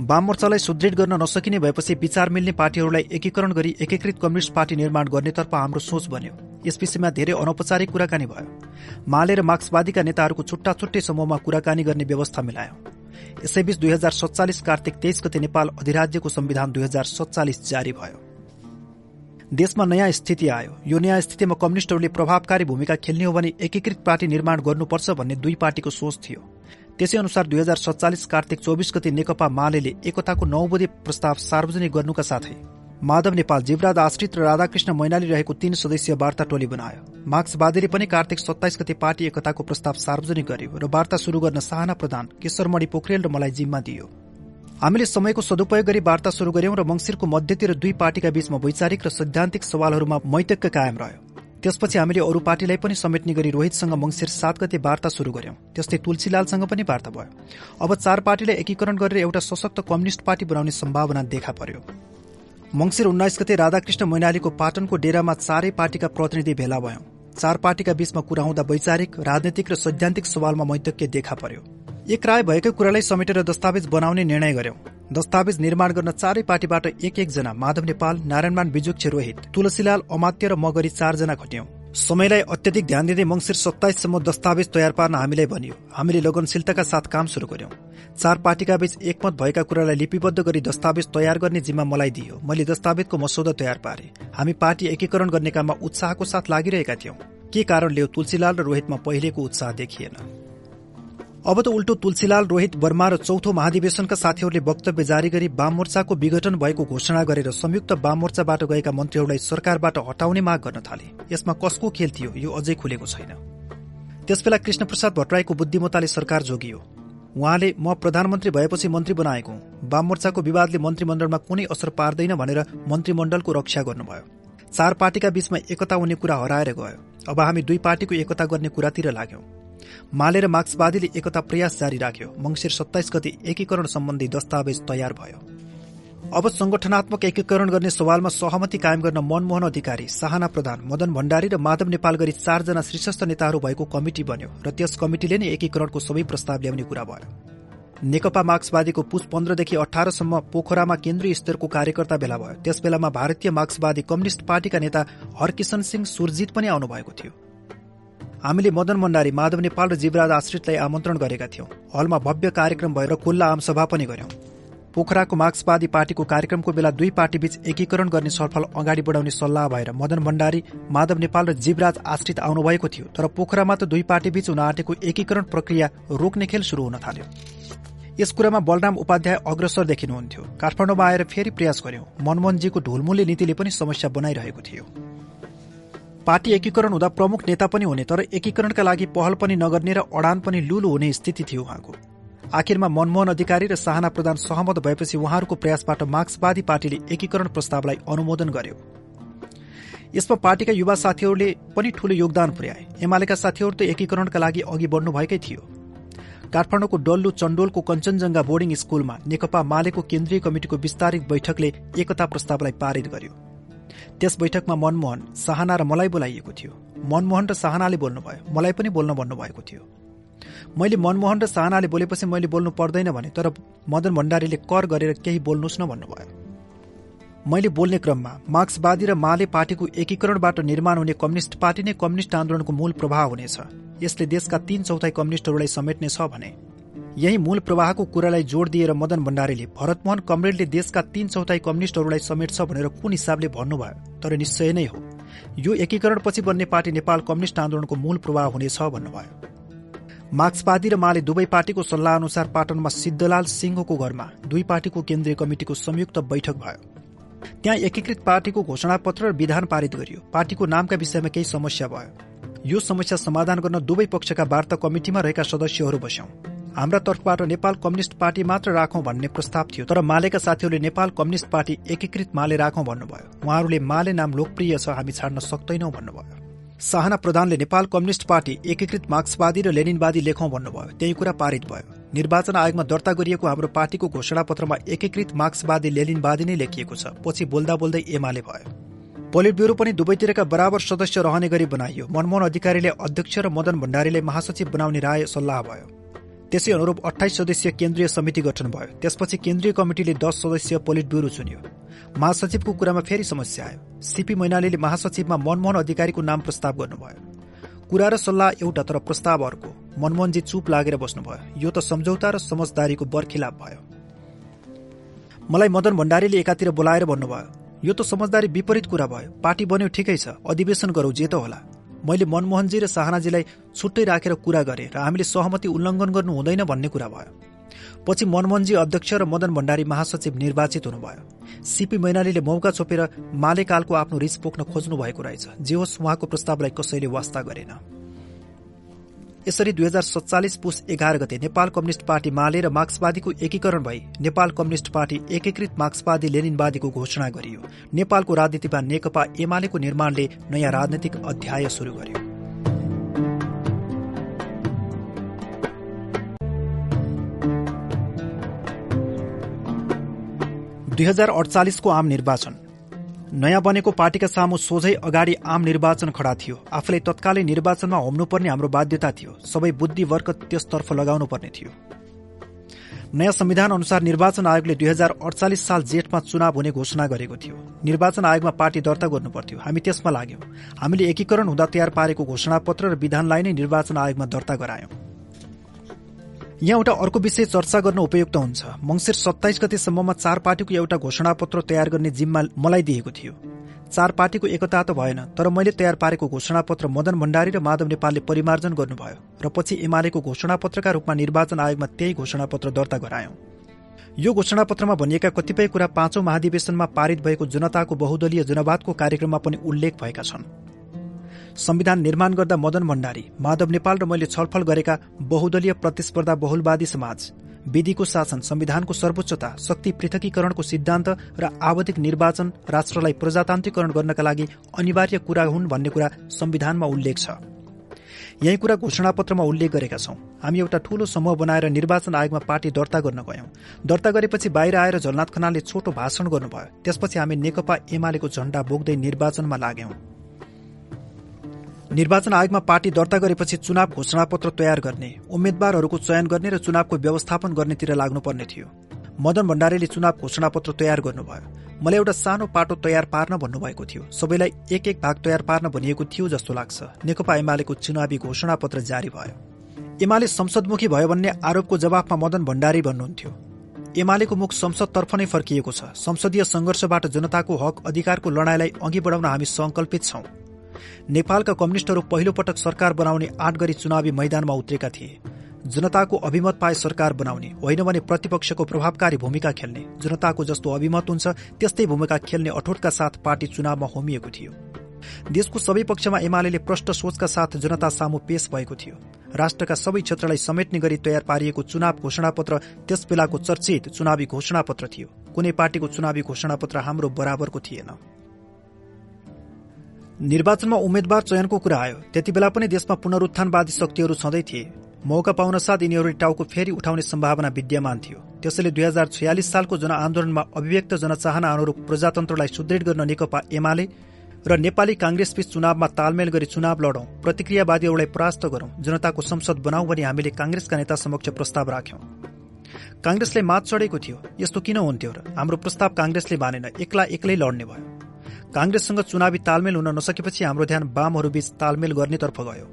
वाममोर्चालाई सुदृढ गर्न नसकिने भएपछि विचार मिल्ने पार्टीहरूलाई एकीकरण गरी एकीकृत कम्युनिष्ट पार्टी निर्माण गर्नेतर्फ हाम्रो सोच बन्यो। यस विषयमा धेरै अनौपचारिक कुराकानी भयो। माले र मार्क्सवादीका नेताहरूको छुट्टा छुट्टै समूहमा कुराकानी गर्ने व्यवस्था मिलायो। यसैबीच दुई हजार सत्तालिस कार्तिक तेइस गते नेपाल अधिराज्यको संविधान दुई हजार सत्तालिस जारी भयो। देशमा नयाँ स्थिति आयो। यो नयाँ स्थितिमा कम्युनिष्टहरूले प्रभावकारी भूमिका खेल्ने हो भने एकीकृत पार्टी निर्माण गर्नुपर्छ भन्ने दुई पार्टीको सोच थियो। त्यसै अनुसार दुई हजार सत्तालिस कार्तिक चौबिस गते नेकपा माले एकताको नौ प्रस्ताव सार्वजनिक गर्नुका साथै माधव नेपाल जीवराज आश्रित र राधाकृष्ण मैनाली रहेको तीन सदस्यीय वार्ता टोली बनायो। मार्क्सवादीले पनि कार्तिक सत्ताइस गते पार्टी एकताको प्रस्ताव सार्वजनिक गर्यो र वार्ता शुरू गर्न साहना प्रधान केशरमणि पोखरेल र मलाई जिम्मा दियो। हामीले समयको सदुपयोग गरी वार्ता शुरू गर्यौं र मंगिरको मध्यतिर दुई पार्टीका बीचमा वैचारिक र सैद्धान्तिक सवालहरूमा मैतक्य कायम रह्यो। त्यसपछि हामीले अरू पार्टीलाई पनि समेट्ने गरी रोहितसँग मंगिर सात गते वार्ता शुरू गर्यौं। त्यस्तै तुलसीलालसँग पनि वार्ता भयो। अब चार पार्टीलाई एकीकरण गरेर एउटा सशक्त कम्युनिष्ट पार्टी बनाउने सम्भावना देखा पर्यो। मंगिर उन्नाइस गते राधाकृष्ण मैनालीको पाटनको डेरामा चारै पार्टीका प्रतिनिधि भेला भयौं। चार पार्टीका बीचमा कुरा हुँदा वैचारिक राजनैतिक र सैद्धान्तिक सवालमा मैतक्य देखा पर्यो। एक राय भएकै कुरालाई समेटेर दस्तावेज बनाउने निर्णय गर्यौं। दस्तावेज निर्माण गर्न चारै पार्टीबाट एक एकजना माधव नेपाल नारायणमान बिजुक्ष रोहित तुलसीलाल अमात्य र म गरी चारजना खट्यौं समयलाई अत्यधिक ध्यान दिँदै मंगिर सत्ताइससम्म दस्तावेज तयार पार्न हामीलाई भनियो। हामीले लगनशीलताका साथ काम शुरू गर्यौं। चार पार्टीका बीच एकमत भएका कुरालाई लिपिबद्ध गरी दस्तावेज तयार गर्ने जिम्मा मलाई दियो। मैले दस्तावेजको मसौदा तयार पारे। हामी पार्टी एकीकरण गर्ने काममा उत्साहको साथ लागिरहेका थियौं। के कारणले तुलसीलाल र रोहितमा पहिलेको उत्साह देखिएन? अब त उल्टो तुलसीलाल रोहित वर्मा र चौथो महाधिवेशनका साथीहरूले वक्तव्य जारी गरी वाम मोर्चाको विघटन भएको घोषणा गरेर संयुक्त वाम मोर्चाबाट गएका मन्त्रीहरूलाई सरकारबाट हटाउने माग गर्न थाले। यसमा कसको खेल थियो यो अझै खुलेको छैन। त्यसबेला कृष्णप्रसाद भट्टराईको बुद्धिमत्ताले सरकार जोगियो। उहाँले म प्रधानमन्त्री भएपछि मन्त्री बनाएको वाम मोर्चाको विवादले मन्त्रीमण्डलमा कुनै असर पार्दैन भनेर मन्त्रीमण्डलको रक्षा गर्नुभयो। चार पार्टीका बीचमा एकता हुने कुरा हराएर गयो। अब हामी दुई पार्टीको एकता गर्ने कुरातिर लाग्यौं। माले र मार्क्सवादीले एकता प्रयास जारी राख्यो। मंगिर सत्ताइस गति एकीकरण सम्बन्धी दस्तावेज तयार भयो। अब संगठनात्मक एकीकरण गर्ने सवालमा सहमति कायम गर्न मनमोहन अधिकारी साहना प्रधान मदन भण्डारी र माधव नेपाल गरी चारजना शीर्षस्थ नेताहरू भएको कमिटी बन्यो र त्यस कमिटिले नै एकीकरणको सबै प्रस्ताव ल्याउने कुरा भयो। नेकपा मार्क्सवादीको पुस पन्ध्रदेखि अठारसम्म पोखरामा केन्द्रीय स्तरको कार्यकर्ता भेला भयो। त्यस बेलामा भारतीय मार्क्सवादी कम्युनिष्ट पार्टीका नेता हरकिशन सिंह सुरजित पनि आउनु भएको थियो। हामीले मदन भण्डारी माधव नेपाल र जीवराज आश्रितलाई आमन्त्रण गरेका थियौं। हलमा भव्य कार्यक्रम भएर खुल्ला आमसभा पनि गर्यौं। पोखराको मार्क्सवादी पार्टीको कार्यक्रमको बेला दुई पार्टीबीच एकीकरण गर्ने छलफल अगाडि बढाउने सल्लाह भएर मदन भण्डारी माधव नेपाल र जीवराज आश्रित आउनुभएको थियो तर पोखरामा त दुई पार्टीबीच हुन आँटेको एकीकरण प्रक्रिया रोक्ने खेल शुरू हुन थाल्यो। यस कुरामा बलराम उपाध्याय अग्रसर देखिनुहुन्थ्यो। काठमाडौँमा आएर फेरि प्रयास गर्यौं। मनमोहनजीको ढुलमुले नीतिले पनि समस्या बनाइरहेको थियो। पार्टी एकीकरण हुँदा प्रमुख नेता पनि हुने तर एकीकरणका लागि पहल पनि नगर्ने र अडान पनि लुलु हुने स्थिति थियो उहाँको। आखिरमा मनमोहन अधिकारी र साहना प्रधान सहमत भएपछि उहाँहरूको प्रयासबाट मार्क्सवादी पार्टीले एकीकरण प्रस्तावलाई अनुमोदन गर्यो। यसमा पार्टीका युवा साथीहरूले पनि ठूलो योगदान पुर्याए। एमालेका साथीहरू त एकीकरणका लागि अघि बढ्नुभएकै थियो। काठमाडौँको डल्लु चण्डोलको कञ्चनजंघा बोर्डिङ स्कूलमा नेकपा मालेको केन्द्रीय कमिटिको विस्तारित बैठकले एकता प्रस्तावलाई पारित गर्यो। त्यस बैठकमा मनमोहन साहना र मलाई बोलाइएको थियो। मनमोहन र साहनाले बोल्नुभयो। मलाई पनि बोल्न भन्नुभएको थियो। मैले मनमोहन र साहनाले बोलेपछि मैले बोल्नु पर्दैन भने तर मदन भण्डारीले कर गरेर केही बोल्नुहोस् न भन्नुभयो। मैले बोल्ने क्रममा मार्क्सवादी र माले पार्टीको एकीकरणबाट निर्माण हुने कम्युनिष्ट पार्टी नै कम्युनिष्ट आन्दोलनको मूल प्रभाव हुनेछ। यसले देशका तीन चौथाई कम्युनिष्टहरूलाई समेट्नेछ भने। यही मूल प्रवाहको कुरालाई जोड दिएर मदन भण्डारीले भरतमोहन कमरेडले देशका तीन चौथाई कम्युनिष्टहरूलाई समेट्छ भनेर कुन हिसाबले भन्नुभयो तर निश्चय नै हो। यो एकीकरणपछि बन्ने पार्टी नेपाल कम्युनिष्ट आन्दोलनको मूल प्रवाह हुनेछ भन्नुभयो। मार्क्सवादी र माले दुवै पार्टीको सल्लाह अनुसार पाटनमा सिद्धलाल सिंहको घरमा दुई पार्टीको केन्द्रीय कमिटिको संयुक्त बैठक भयो। त्यहाँ एकीकृत पार्टीको घोषणापत्र र विधान पारित गरियो। पार्टीको नामका विषयमा केही समस्या भयो। यो समस्या समाधान गर्न दुवै पक्षका वार्ता कमिटिमा रहेका सदस्यहरू बस्यौं। हाम्रा तर्फबाट नेपाल कम्युनिष्ट पार्टी मात्र राखौं भन्ने प्रस्ताव थियो तर मालेका साथीहरूले नेपाल कम्युनिष्ट पार्टी एकीकृत माले राखौं भन्नुभयो। उहाँहरूले माले नाम लोकप्रिय छ हामी छाड्न सक्दैनौ भन्नुभयो। साहना प्रधानले नेपाल कम्युनिष्ट पार्टी एकीकृत मार्क्सवादी र लेनिनवादी लेखौं भन्नुभयो। त्यही कुरा पारित भयो। निर्वाचन आयोगमा दर्ता गरिएको हाम्रो पार्टीको घोषणा पत्रमा एकीकृत मार्क्सवादी लेनिनवादी नै लेखिएको छ पछि बोल्दा बोल्दै एमाले भयो। पोलिट ब्युरो पनि दुवैतिरका बराबर सदस्य रहने गरी बनाइयो। मनमोहन अधिकारीले अध्यक्ष र मदन भण्डारीले महासचिव बनाउने राय सल्लाह भयो। त्यसै अनुरूप अठाइस सदस्यीय केन्द्रीय समिति गठन भयो। त्यसपछि केन्द्रीय कमिटिले दस सदस्यीय पोलिट ब्युरो चुन्यो। महासचिवको कुरामा फेरि समस्या आयो। सीपी मैनालीले महासचिवमा मनमोहन अधिकारीको नाम प्रस्ताव गर्नुभयो। कुरा र सल्लाह एउटा तर प्रस्ताव अर्को। मनमोहनजी चुप लागेर बस्नुभयो। यो त सम्झौता र समझदारीको बरखिलाप भयो। मलाई मदन भण्डारीले एकातिर बोलाएर भन्नुभयो यो त समझदारी विपरीत कुरा भयो। पार्टी बन्यो ठिकै छ। अधिवेशन गरौँ जे त होला। मैले मनमोहनजी र शाहनाजीलाई छुट्टै राखेर कुरा गरे र हामीले सहमति उल्लङ्घन गर्नु हुँदैन भन्ने कुरा भयो। पछि मनमोहनजी अध्यक्ष र मदन भण्डारी महासचिव निर्वाचित हुनुभयो। सीपी मैनालीले मौका छोपेर मालेकालको आफ्नो रिस पोख्न खोज्नु भएको रहेछ। जे होस् उहाँको प्रस्तावलाई कसैले वास्ता गरेन। यसरी दुई हजार सत्तालिस पुस एघार गते नेपाल कम्युनिष्ट पार्टी माले र मार्क्सवादीको एकीकरण भई नेपाल कम्युनिष्ट पार्टी एकीकृत मार्क्सवादी लेनिनवादीको घोषणा गरियो। नेपालको राजनीतिमा नेकपा एमालेको निर्माणले नयाँ राजनैतिक अध्याय शुरू गर्यो। दुई हजार अडचालिसको आम निर्वाचन। नयाँ बनेको पार्टीका सामु सोझै अगाडि आम निर्वाचन खडा थियो। आफूलाई तत्कालै निर्वाचनमा होम्नुपर्ने हाम्रो बाध्यता थियो। सबै बुद्धिवर्ग त्यसतर्फ लगाउनु पर्ने थियो। नयाँ संविधान अनुसार निर्वाचन आयोगले दुई हजार अडचालिस साल जेठमा चुनाव हुने घोषणा गरेको थियो। निर्वाचन आयोगमा पार्टी दर्ता गर्नुपर्थ्यो। हामी त्यसमा लाग्यौं। हामीले एकीकरण हुँदा तयार पारेको घोषणापत्र र विधानलाई नै निर्वाचन आयोगमा दर्ता गरायौं। यहाँ एउटा अर्को विषय चर्चा गर्न उपयुक्त हुन्छ। मंगिर सत्ताइस गतेसम्ममा चार पार्टीको एउटा घोषणापत्र तयार गर्ने जिम्मा मलाई दिएको थियो। चार पार्टीको एकता त भएन तर मैले तयार पारेको घोषणापत्र मदन भण्डारी र माधव नेपालले परिमार्जन गर्नुभयो र पछि एमालेको घोषणापत्रका रूपमा निर्वाचन आयोगमा त्यही घोषणापत्र दर्ता गरायौं। यो घोषणापत्रमा भनिएका कतिपय कुरा पाँचौं महाधिवेशनमा पारित भएको जनताको बहुदलीय जनवादको कार्यक्रममा पनि उल्लेख भएका छन्। संविधान निर्माण गर्दा मदन भण्डारी माधव नेपाल र मैले छलफल गरेका बहुदलीय प्रतिस्पर्धा बहुलवादी समाज विधिको शासन संविधानको सर्वोच्चता शक्ति पृथकीकरणको सिद्धान्त र आवधिक निर्वाचन राष्ट्रलाई प्रजातान्त्रिकरण गर्नका लागि अनिवार्य कुरा हुन् भन्ने कुरा संविधानमा उल्लेख छ। यही कुरा घोषणापत्रमा उल्लेख गरेका छौं। हामी एउटा ठूलो समूह बनाएर निर्वाचन आयोगमा पार्टी दर्ता गर्न गयौं। दर्ता गरेपछि बाहिर आएर झलनाथ खनालले छोटो भाषण गर्नुभयो। त्यसपछि हामी नेकपा एमालेको झण्डा बोक्दै निर्वाचनमा लाग्यौं निर्वाचन आयोगमा पार्टी दर्ता गरेपछि चुनाव घोषणापत्र तयार गर्ने उम्मेद्वारहरूको चयन गर्ने र चुनावको व्यवस्थापन गर्नेतिर लाग्नुपर्ने थियो। मदन भण्डारीले चुनाव घोषणापत्र तयार गर्नुभयो। मलाई एउटा सानो पाटो तयार पार्न भन्नुभएको थियो। सबैलाई एक एक भाग तयार पार्न भनिएको थियो जस्तो लाग्छ। नेकपा एमालेको चुनावी घोषणापत्र जारी भयो। एमाले संसदमुखी भयो भन्ने आरोपको जवाफमा मदन भण्डारी भन्नुहुन्थ्यो। एमालेको मुख संसदतर्फ नै फर्किएको छ। संसदीय संघर्षबाट जनताको हक अधिकारको लडाईँलाई अघि बढाउन हामी संकल्पित छौं। नेपालका कम्युनिष्टहरू पहिलो पटक सरकार बनाउने आठ गरी चुनावी मैदानमा उत्रेका थिए। जनताको अभिमत पाए सरकार बनाउने होइन भने प्रतिपक्षको प्रभावकारी भूमिका खेल्ने जनताको जस्तो अभिमत हुन्छ त्यस्तै भूमिका खेल्ने अठोटका साथ पार्टी चुनावमा होमिएको थियो। देशको सबै पक्षमा एमाले प्रष्ट सोचका साथ जनता सामु पेश भएको थियो। राष्ट्रका सबै क्षेत्रलाई समेट्ने गरी तयार पारिएको चुनाव घोषणापत्र त्यस बेलाको चर्चित चुनावी घोषणापत्र थियो। कुनै पार्टीको चुनावी घोषणापत्र हाम्रो बराबरको थिएन। निर्वाचनमा उम्मेद्वार चयनको कुरा आयो। त्यति बेला पनि देशमा पुनरुत्थानवादी शक्तिहरू सधैँ थिए। मौका पाउन साथ यिनीहरूले टाउको फेरि उठाउने सम्भावना विद्यमान थियो। त्यसैले दुई हजार छयालिस सालको जनआन्दोलनमा अभिव्यक्त जनचाहना अनुरूप प्रजातन्त्रलाई सुदृढ गर्न नेकपा एमाले र नेपाली कांग्रेसबीच चुनावमा तालमेल गरी चुनाव लडौं प्रतिक्रियावादीहरूलाई परास्त गरौं जनताको संसद बनाऊ भनी हामीले कांग्रेसका नेता समक्ष प्रस्ताव राख्यौं। कांग्रेसले मात चढेको थियो यस्तो किन हुन्थ्यो र हाम्रो प्रस्ताव कांग्रेसले मानेन एक्ला एक्लै लड्ने भयो। कांग्रेससँग चुनावी तालमेल हुन नसकेपछि हाम्रो ध्यान वामहरूबीच तालमेल गर्नेतर्फ गयो।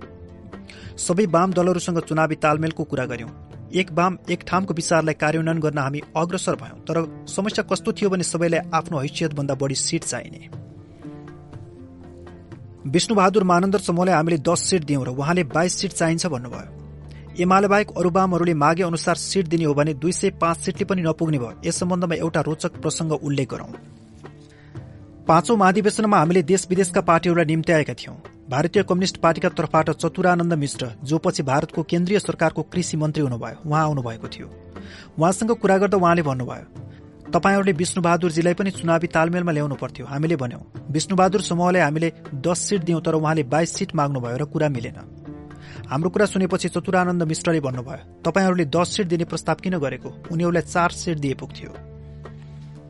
सबै वाम दलहरूसँग चुनावी तालमेलको कुरा गर्यौं एक वाम एक ठामको विचारलाई कार्यान्वयन गर्न हामी अग्रसर भयौं तर समस्या कस्तो थियो भने सबैलाई आफ्नो हैसियतभन्दा बढी सिट चाहिने। विष्णुबहादुर मानन्दर समूहलाई हामीले दस सिट दियौं र उहाँले बाइस सिट चाहिन्छ भन्नुभयो। एमाले बाहेक अरू वामहरूले मागे अनुसार सिट दिने हो भने दुई सय पाँच सिटले पनि नपुग्ने भयो। यस सम्बन्धमा एउटा रोचक प्रसंग उल्लेख गरौं। पाँचौं महाधिवेशनमा हामीले देश विदेशका पार्टीहरूलाई निम्त्याएका थियौं। भारतीय कम्युनिष्ट पार्टीका तर्फबाट चतुरानन्द मिश्र जो पछि भारतको केन्द्रीय सरकारको कृषि मन्त्री हुनुभयो उहाँ आउनुभएको थियो। उहाँसँग कुरा गर्दा उहाँले भन्नुभयो तपाईँहरूले विष्णुबहादुरजीलाई पनि चुनावी तालमेलमा ल्याउनु पर्थ्यो हामीले भन्यौं। विष्णुबहादुर समूहलाई हामीले दस सिट दियौं तर उहाँले बाइस सिट माग्नुभयो र कुरा मिलेन। हाम्रो कुरा सुनेपछि चतुरानन्द मिश्रले भन्नुभयो तपाईँहरूले दस सिट दिने प्रस्ताव किन गरेको? उनीहरूलाई चार सिट दिए पुग्थ्यो।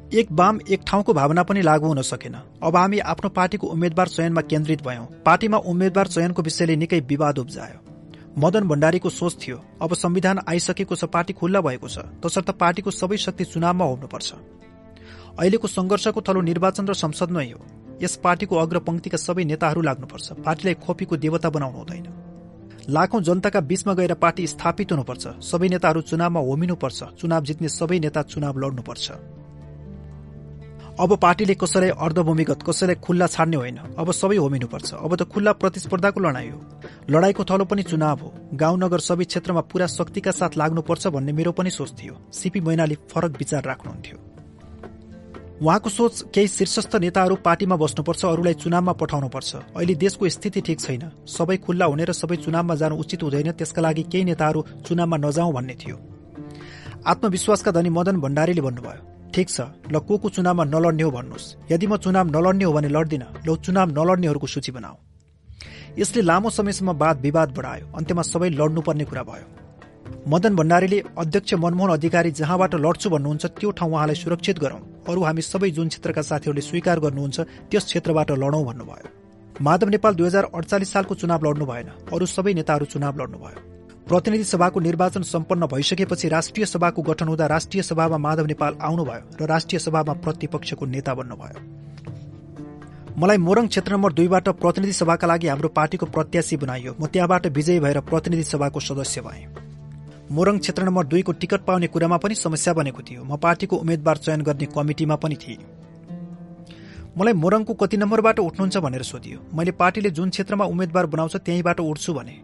एक वाम एक ठाउँको भावना पनि लागू हुन सकेन। अब हामी आफ्नो पार्टीको उम्मेद्वार चयनमा केन्द्रित भयौं। पार्टीमा उम्मेद्वार चयनको विषयले निकै विवाद उब्जायो। मदन भण्डारीको सोच थियो अब संविधान आइसकेको छ पार्टी खुल्ला भएको छ तसर्थ पार्टीको सबै शक्ति चुनावमा हुनुपर्छ। अहिलेको संघर्षको थलो निर्वाचन र संसद नै हो। यस पार्टीको अग्रपंक्तिका सबै नेताहरू लाग्नुपर्छ। पार्टीलाई खोपीको देवता बनाउनु हुँदैन। लाखौं जनताका बीचमा गएर पार्टी स्थापित हुनुपर्छ। सबै नेताहरू चुनावमा होमिनुपर्छ। चुनाव जित्ने सबै नेता चुनाव लड्नुपर्छ। अब पार्टीले कसैलाई अर्धभूमिगत कसैलाई खुल्ला छाड्ने होइन। अब सबै होमिनुपर्छ। अब त खुल्ला प्रतिस्पर्धाको लडाईँ हो। लडाईँको थलो पनि चुनाव हो। गाउँ नगर सबै क्षेत्रमा पूरा शक्तिका साथ लाग्नुपर्छ भन्ने मेरो पनि सोच थियो। सिपी मैनाली फरक विचार राख्नुहुन्थ्यो। उहाँको सोच केही शीर्षस्थ नेताहरू पार्टीमा बस्नुपर्छ अरूलाई चुनावमा पठाउनुपर्छ। अहिले देशको स्थिति ठिक छैन। सबै खुल्ला हुने र सबै चुनावमा जानु उचित हुँदैन। त्यसका लागि केही नेताहरू चुनावमा नजाउँ भन्ने थियो। आत्मविश्वासका धनी मदन भण्डारीले भन्नुभयो ठिक छ ल को को चुनावमा नलड्ने हो भन्नुहोस्। यदि म चुनाव नलड्ने हो भने लड्दिन ल चुनाव नलड्नेहरूको सूची बनाऊ। यसले लामो समयसम्म वाद विवाद बढायो अन्त्यमा सबै लड्नुपर्ने कुरा भयो। मदन भण्डारीले अध्यक्ष मनमोहन अधिकारी जहाँबाट लड्छु भन्नुहुन्छ त्यो ठाउँ उहाँलाई सुरक्षित गरौं। अरू हामी सबै जुन क्षेत्रका साथीहरूले स्वीकार गर्नुहुन्छ त्यस क्षेत्रबाट लडौं भन्नुभयो। माधव नेपाल दुई हजार अडचालिस सालको चुनाव लड्नु भएन अरू सबै नेताहरू चुनाव लड्नुभयो। प्रतिनिधि सभाको निर्वाचन सम्पन्न भइसकेपछि राष्ट्रिय सभाको गठन हुँदा राष्ट्रिय सभामा माधव नेपाल आउनुभयो र राष्ट्रिय सभामा प्रतिपक्षको नेता बन्नुभयो। मलाई मोरङ क्षेत्र नम्बर दुईबाट प्रतिनिधि सभाका लागि हाम्रो पार्टीको प्रत्याशी बनाइयो। म त्यहाँबाट विजयी भएर प्रतिनिधि सभाको सदस्य भएँ। मोरङ क्षेत्र नम्बर दुईको टिकट पाउने कुरामा पनि समस्या बनेको थियो। म पार्टीको उम्मेद्वार चयन गर्ने कमिटिमा पनि थिएँ। मलाई मोरङको कति नम्बरबाट उठ्नुहुन्छ भनेर सोधियो। मैले पार्टीले जुन क्षेत्रमा उम्मेद्वार बनाउँछ त्यहीँबाट उठ्छु भने।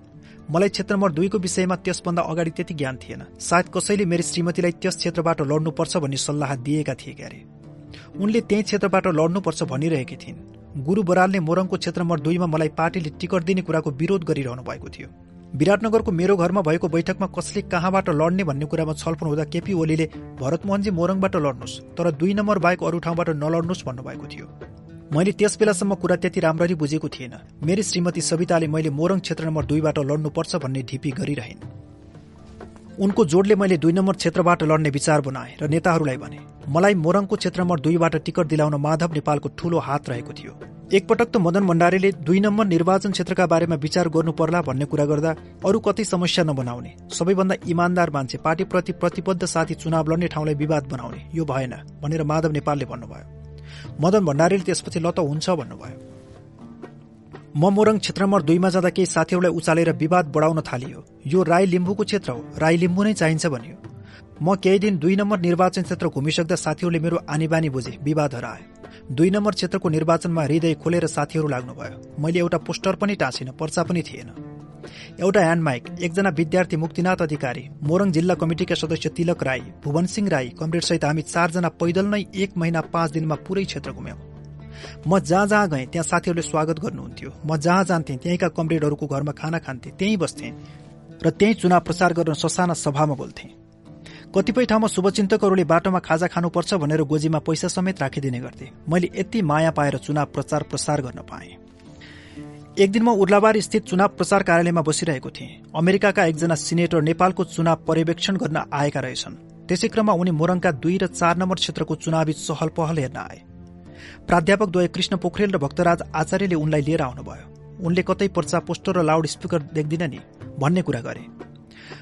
मलाई क्षेत्र नम्बर दुईको विषयमा त्यसभन्दा अगाडि त्यति ज्ञान थिएन। सायद कसैले मेरी श्रीमतीलाई त्यस क्षेत्रबाट लड्नुपर्छ भन्ने सल्लाह दिएका थिए क्यारे। उनले त्यही क्षेत्रबाट लड्नुपर्छ भनिरहेकी थिइन्। गुरु बरालले मोरङको क्षेत्र नम्बर दुईमा मलाई पार्टीले टिकट दिने कुराको विरोध गरिरहनु भएको थियो। विराटनगरको मेरो घरमा भएको बैठकमा कसले कहाँबाट लड्ने भन्ने कुरामा छलफल हुँदा केपी ओलीले भरतमोहनजी मोरङबाट लड्नुहोस् तर दुई नम्बर बाहेक अरू ठाउँबाट नलड्नुहोस् भन्नुभएको थियो। मैले त्यस बेलासम्म कुरा त्यति राम्ररी बुझेको थिएन। मेरी श्रीमती सविताले मैले मोरङ क्षेत्र नम्बर दुईबाट लड्नुपर्छ भन्ने ढिपी गरिरहन्। उनको जोडले मैले दुई नम्बर क्षेत्रबाट लड्ने विचार बनाए र नेताहरूलाई भने मलाई मोरङको क्षेत्र नम्बर दुईबाट टिकट दिलाउन माधव नेपालको ठूलो हात रहेको थियो। एकपटक त मदन भण्डारीले दुई नम्बर निर्वाचन क्षेत्रका बारेमा विचार गर्नु पर्ला भन्ने कुरा गर्दा अरू कतै समस्या नबनाउने सबैभन्दा इमान्दार मान्छे पार्टीप्रति प्रतिबद्ध साथी चुनाव लड्ने ठाउँलाई विवाद बनाउने यो भएन भनेर माधव नेपालले भन्नुभयो। मदन भण्डारीले त्यसपछि लत हुन्छ भन्नुभयो। म मोरङ क्षेत्र नम्बर दुईमा जाँदा केही साथीहरूलाई उचालेर विवाद बढाउन थालियो। यो राई लिम्बूको क्षेत्र हो। राई लिम्बू नै चाहिन्छ भनियो। म केही दिन दुई नम्बर निर्वाचन क्षेत्र घुमिसक्दा साथीहरूले मेरो आनीबानी बुझे विवाद हरायो दुई नम्बर क्षेत्रको निर्वाचनमा हृदय खोलेर साथीहरू लाग्नुभयो। मैले एउटा पोस्टर पनि टाँसिन पर्चा पनि थिएन। एउटा ह्यान्डमाइक एकजना विद्यार्थी मुक्तिनाथ अधिकारी मोरङ जिल्ला कमिटिका सदस्य तिलक राई भुवन सिंह राई कमरेडसहित हामी चारजना पैदल नै एक महिना पाँच दिनमा पुरै क्षेत्र घुम्यौं। म जहाँ जहाँ गएँ त्यहाँ साथीहरूले स्वागत गर्नुहुन्थ्यो। म जहाँ जान्थेँ त्यहीँका कमरेडहरूको घरमा खाना खान्थे त्यहीँ बस्थेँ र त्यहीँ चुनाव प्रचार गर्न ससाना सभामा बोल्थेँ। कतिपय ठाउँमा शुभचिन्तकहरूले बाटोमा खाजा खानुपर्छ भनेर गोजीमा पैसा समेत राखिदिने गर्थे। मैले यति माया पाएर चुनाव प्रचार प्रसार गर्न पाएँ। एक दिन म उर्लाबार स्थित चुनाव प्रचार कार्यालयमा बसिरहेको थिएँ। अमेरिकाका एकजना सिनेटर नेपालको चुनाव पर्यवेक्षण गर्न आएका रहेछन्। त्यसै क्रममा उनी मोरङका दुई र चार नम्बर क्षेत्रको चुनावी चहल पहल हेर्न आए। प्राध्यापक द्वय कृष्ण पोखरेल र भक्तराज आचार्यले उनलाई लिएर आउनुभयो। उनले कतै पर्चा पोस्टर र लाउड स्पिकर देख्दिन नि भन्ने कुरा गरे।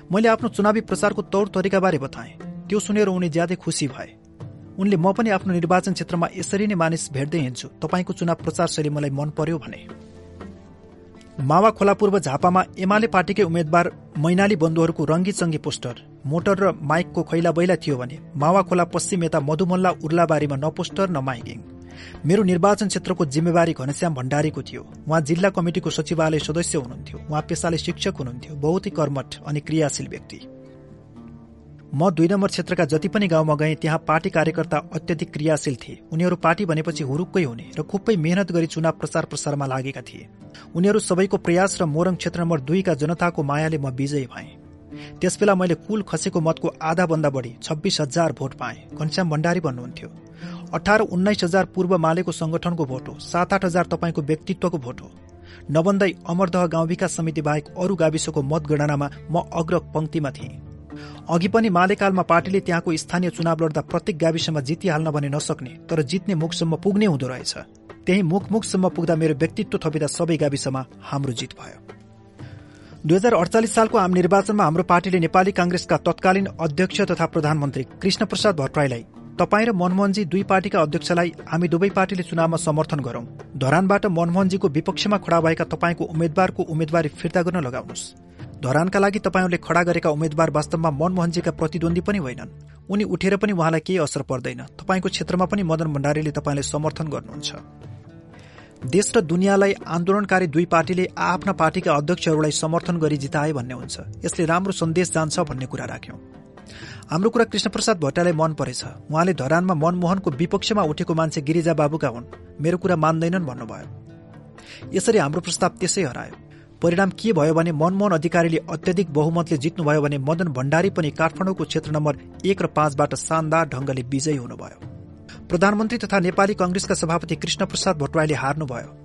मैले आफ्नो चुनावी प्रचारको तौर तरिकाबारे बताएँ। त्यो सुनेर उनी ज्यादै खुसी भए। उनले म पनि आफ्नो निर्वाचन क्षेत्रमा यसरी नै मानिस भेट्दै हिँड्छु। तपाईँको चुनाव प्रचार शैली मलाई मन पर्यो भने। मावा खोला पूर्व झापामा एमाले पार्टीकै उम्मेद्वार मैनाली बन्धुहरूको रङ्गी चङ्गी पोस्टर मोटर र माइकको खैला बैला थियो भने मावा खोला पश्चिम यता मधुमल्ला उर्लाबारीमा न पोस्टर न माइकिङ। मेरो निर्वाचन क्षेत्रको जिम्मेवारी घनश्याम भण्डारीको थियो। उहाँ जिल्ला कमिटिको सचिवालय सदस्य हुनुहुन्थ्यो। उहाँ पेसाले शिक्षक हुनुहुन्थ्यो। बहुत कर्मठ अनि क्रियाशील व्यक्ति। म दुई नम्बर क्षेत्रका जति पनि गाउँमा गएँ त्यहाँ पार्टी कार्यकर्ता अत्यधिक क्रियाशील थिए। उनीहरू पार्टी भनेपछि हुरुक्कै हुने र खुबै मेहनत गरी चुनाव प्रचार प्रसारमा लागेका थिए। उनीहरू सबैको प्रयास र मोरङ क्षेत्र नम्बर दुईका जनताको मायाले म विजयी भएँ। त्यसबेला मैले कुल खसेको मतको आधा भन्दा बढी छब्बिस हजार भोट पाएँ घनश्याम भण्डारी भन्नुहुन्थ्यो। अठार उन्नाइस हजार पूर्व मालेको संगठनको भोट हो सात आठ हजार तपाईँको व्यक्तित्वको भोट हो। नबन्दै अमरदह गाउँ विकास समिति बाहेक अरू गाविसको मतगणनामा म अग्र पंक्तिमा थिएँ। अघि पनि मालेकालमा पार्टीले त्यहाँको स्थानीय चुनाव लड्दा प्रत्येक गाविसमा जितिहाल्न भने नसक्ने तर जित्ने मुखसम्म पुग्ने हुँदो रहेछ। त्यही मुख मुखसम्म पुग्दा मेरो व्यक्तित्व थपिँदा सबै गाविसमा हाम्रो जित भयो। दुई हजार अडचालिस सालको आम निर्वाचनमा हाम्रो पार्टीले नेपाली कांग्रेसका तत्कालीन अध्यक्ष तथा प्रधानमन्त्री कृष्ण प्रसाद भट्टराईलाई तपाईँ र मनमोहनजी दुई पार्टीका अध्यक्षलाई हामी दुवै पार्टीले चुनावमा समर्थन गरौं। धरानबाट मनमोहनजीको विपक्षमा खड़ा भएका तपाईँको उम्मेद्वारको उम्मेद्वारी फिर्ता गर्न लगाउनुहोस्। धरानका लागि तपाईँहरूले खड़ा गरेका उम्मेद्वार वास्तवमा मनमोहनजीका प्रतिद्वन्दी पनि होइनन्। उनी उठेर पनि उहाँलाई केही असर पर्दैन। तपाईँको क्षेत्रमा पनि मदन भण्डारीले तपाईँलाई समर्थन गर्नुहुन्छ। देश र दुनियाँलाई आन्दोलनकारी दुई पार्टीले आफ्ना पार्टीका अध्यक्षहरूलाई समर्थन गरी जिताए भन्ने हुन्छ। यसले राम्रो सन्देश जान्छ भन्ने कुरा राख्यौं। हाम्रो कुरा कृष्णप्रसाद भट्टलाई मन परेछ। उहाँले धरानमा मनमोहनको विपक्षमा उठेको मान्छे गिरिजा बाबुका हुन्। मेरो कुरा मान्दैनन् भन्नुभयो। यसरी हाम्रो प्रस्ताव त्यसै हरायो। परिणाम के भयो भने मनमोहन अधिकारीले अत्यधिक बहुमतले जित्नुभयो भने मदन भण्डारी पनि काठमाडौँको क्षेत्र नम्बर एक र पाँचबाट शानदार ढंगले विजयी हुनुभयो। प्रधानमन्त्री तथा नेपाली कंग्रेसका सभापति कृष्ण प्रसाद भट्टराईले हार्नुभयो।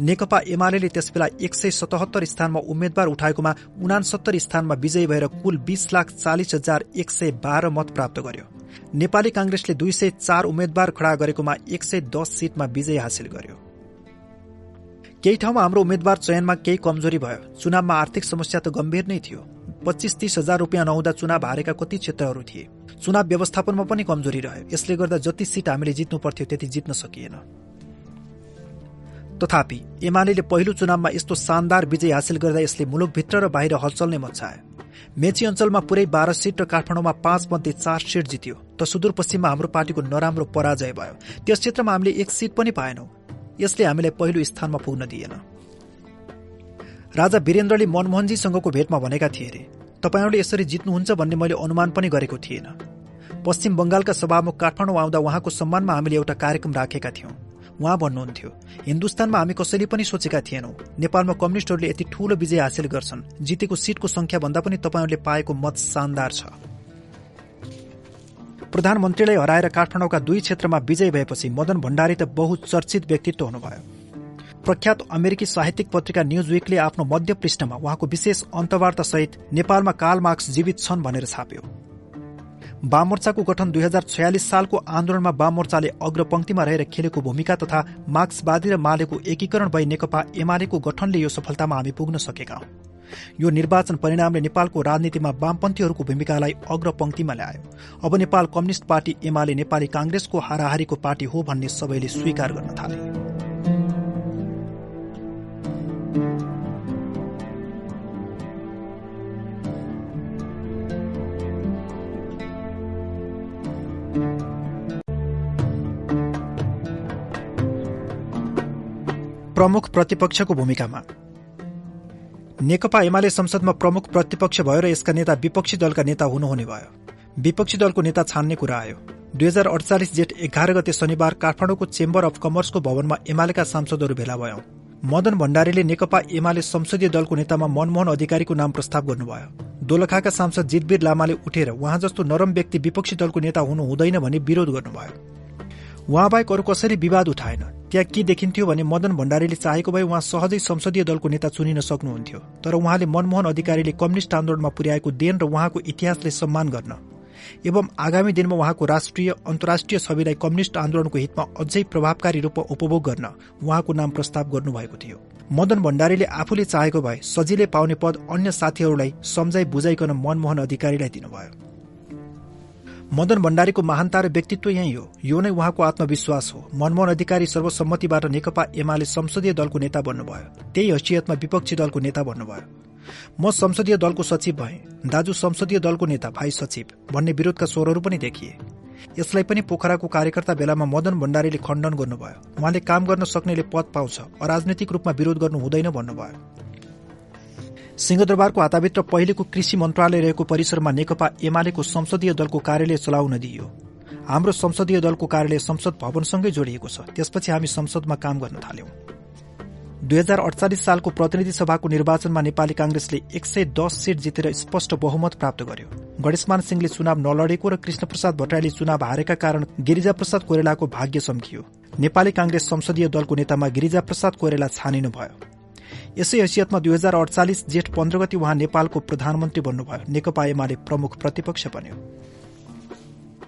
नेकपा एमाले त्यसबेला एक सय सतहत्तर स्थानमा उम्मेद्वार उठाएकोमा उनासत्तर स्थानमा विजयी भएर कुल बीस लाख चालिस हजार एक सय बाह्र मत प्राप्त गर्यो। नेपाली कांग्रेसले दुई सय चार उम्मेद्वार खड़ा गरेकोमा एक सय दस सीटमा विजय हासिल गर्यो। केही ठाउँमा हाम्रो उम्मेद्वार चयनमा केही कमजोरी भयो। चुनावमा आर्थिक समस्या त गम्भीर नै थियो। पच्चिस तीस हजार रुपियाँ नहुँदा चुनाव हारेका कति क्षेत्रहरू थिए। चुनाव व्यवस्थापनमा पनि कमजोरी रह्यो। यसले गर्दा जति सिट हामीले जित्नु पर्थ्यो त्यति जित्न सकिएन। तथापि एमाले पहिलो चुनावमा यस्तो शानदार विजय हासिल गर्दा यसले मुलुकभित्र र बाहिर हलचल नै मचायो मेची अञ्चलमा पुरै बाह्र सिट र काठमाडौँमा पाँच मध्ये चार सिट जित्यो। त सुदूरपश्चिममा हाम्रो पार्टीको नराम्रो पराजय भयो। त्यस क्षेत्रमा हामीले एक सिट पनि पाएनौं। यसले हामीलाई पहिलो स्थानमा पुग्न दिएन। राजा वीरेन्द्रले मनमोहनजीसँगको भेटमा भनेका थिए अरे तपाईँहरूले यसरी जित्नुहुन्छ भन्ने मैले अनुमान पनि गरेको थिएन। पश्चिम बंगालका सभामुख काठमाडौँ आउँदा उहाँको सम्मानमा हामीले एउटा कार्यक्रम राखेका थियौं। उहाँ भन्नुहुन्थ्यो हिन्दुस्तानमा हामी कसैले पनि सोचेका थिएनौं। नेपालमा कम्युनिष्टहरूले यति ठूलो विजय हासिल गर्छन्। जितेको सीटको संख्या भन्दा पनि तपाईँहरूले पाएको मत शानदार छ। प्रधानमन्त्रीलाई हराएर काठमाडौँका दुई क्षेत्रमा विजय भएपछि मदन भण्डारी त बहुचर्चित व्यक्तित्व हुनुभयो। प्रख्यात अमेरिकी साहित्यिक पत्रिका न्यूज विकले आफ्नो मध्य पृष्ठमा उहाँको विशेष अन्तवार्ता सहित नेपालमा काल मार्क्स जीवित छन् भनेर छाप्यो। वाममोर्चाको गठन दुई हजार छयालिस सालको आन्दोलनमा वाममोर्चाले अग्रपंक्तिमा रहेर खेलेको भूमिका तथा मार्क्सवादी र मालेको एकीकरण भई नेकपा एमालेको गठनले यो सफलतामा हामी पुग्न सकेका हौं। यो निर्वाचन परिणामले नेपालको राजनीतिमा वामपन्थीहरूको भूमिकालाई अग्रपंक्तिमा ल्यायो। अब नेपाल कम्युनिष्ट पार्टी एमाले नेपाली कांग्रेसको हाराहारीको पार्टी हो भन्ने सबैले स्वीकार गर्न थाले। प्रमुख प्रतिपक्षको भूमिकामा नेकपा एमाले संसदमा प्रमुख प्रतिपक्ष भयो र यसका नेता विपक्षी दलका नेता हुनुहुने भयो। विपक्षी दलको नेता छान्ने कुरा आयो। दुई हजार अडचालिस जेठ एघार गते शनिबार काठमाडौँको चेम्बर अफ कमर्सको भवनमा एमालेका सांसदहरू भेला भयौं। मदन भण्डारीले नेकपा एमाले संसदीय दलको नेतामा मनमोहन अधिकारीको नाम प्रस्ताव गर्नुभयो। दोलखाका सांसद जितवीर लामाले उठेर उहाँ जस्तो नरम व्यक्ति विपक्षी दलको नेता हुनु हुँदैन भनी विरोध गर्नुभयो। उहाँ बाहेक अरू कसैले विवाद उठाएन त्यहाँ के देखिन्थ्यो भने मदन भण्डारीले चाहेको भए उहाँ सहजै संसदीय दलको नेता चुनिन सक्नुहुन्थ्यो। तर उहाँले मनमोहन अधिकारीले कम्युनिष्ट आन्दोलनमा पुर्याएको देन र उहाँको इतिहासले सम्मान गर्न। एवं आगामी दिनमा उहाँको राष्ट्रिय अन्तर्राष्ट्रिय छविलाई कम्युनिष्ट आन्दोलनको हितमा अझै प्रभावकारी रूपमा उपभोग गर्न उहाँको नाम प्रस्ताव गर्नुभएको थियो। मदन भण्डारीले आफूले चाहेको भए सजिलै पाउने पद अन्य साथीहरूलाई सम्झाइ बुझाइकन मनमोहन अधिकारीलाई दिनुभयो। मदन भण्डारीको महानता र व्यक्तित्व यही हो। यो नै उहाँको आत्मविश्वास हो। मनमोहन अधिकारी सर्वसम्मतिबाट नेकपा एमाले संसदीय दलको नेता बन्नुभयो। त्यही हैसियतमा विपक्षी दलको नेता बन्नुभयो। म संसदीय दलको सचिव भए। दाजु संसदीय दलको नेता भाइ सचिव भन्ने विरोधका स्वरहरू पनि देखिए। यसलाई पनि पोखराको कार्यकर्ता बेलामा मदन भण्डारीले खण्डन गर्नुभयो। उहाँले काम गर्न सक्नेले पद पाउँछ। अराजनैतिक रूपमा विरोध गर्नु हुँदैन भन्नुभयो। सिंहदरबारको हाताभित्र पहिलेको कृषि मन्त्रालय रहेको परिसरमा नेकपा एमालेको संसदीय दलको कार्यालय चलाउन दिइयो। हाम्रो संसदीय दलको कार्यालय संसद भवनसँगै जोडिएको छ। त्यसपछि हामी संसदमा काम गर्न थाल्यौं। दुई हजार अडचालिस सालको प्रतिनिधि सभाको निर्वाचनमा नेपाली कांग्रेसले एक सय दस सीट जितेर स्पष्ट बहुमत प्राप्त गर्यो। गणेशमान सिंहले चुनाव नलडेको र कृष्णप्रसाद भट्टराईले चुनाव हारेका कारण गिरिजा प्रसाद कोइरालाको भाग्य सम्कियो। नेपाली कांग्रेस संसदीय दलको नेतामा गिरिजा प्रसाद कोइराला छानिनु भयो। यसै हैसियतमा दुई हजार अडचालिस जेठ पन्ध्र गति उहाँ नेपालको प्रधानमन्त्री बन्नुभयो। नेकपा एमाले प्रमुख प्रतिपक्ष बन्यो।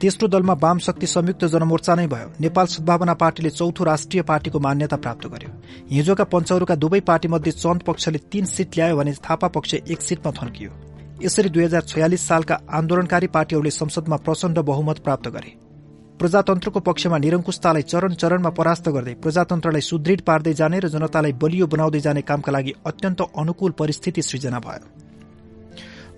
तेस्रो दलमा वाम शक्ति संयुक्त जनमोर्चा नै भयो। नेपाल सद्भावना पार्टीले चौथो राष्ट्रिय पार्टीको मान्यता प्राप्त गर्यो। हिजोका पञ्चहरूका दुवै पार्टीमध्ये चन्द पक्षले तीन सीट ल्यायो भने थापा पक्ष एक सीटमा थन्कियो। यसरी दुई हजार छयालिस सालका आन्दोलनकारी पार्टीहरूले संसदमा प्रचण्ड बहुमत प्राप्त गरे। प्रजातन्त्रको पक्षमा निरङ्कुशतालाई चरण चरणमा परास्त गर्दै प्रजातन्त्रलाई सुदृढ पार्दै जाने र जनतालाई बलियो बनाउँदै जाने कामका लागि अत्यन्त अनुकूल परिस्थिति सृजना भयो।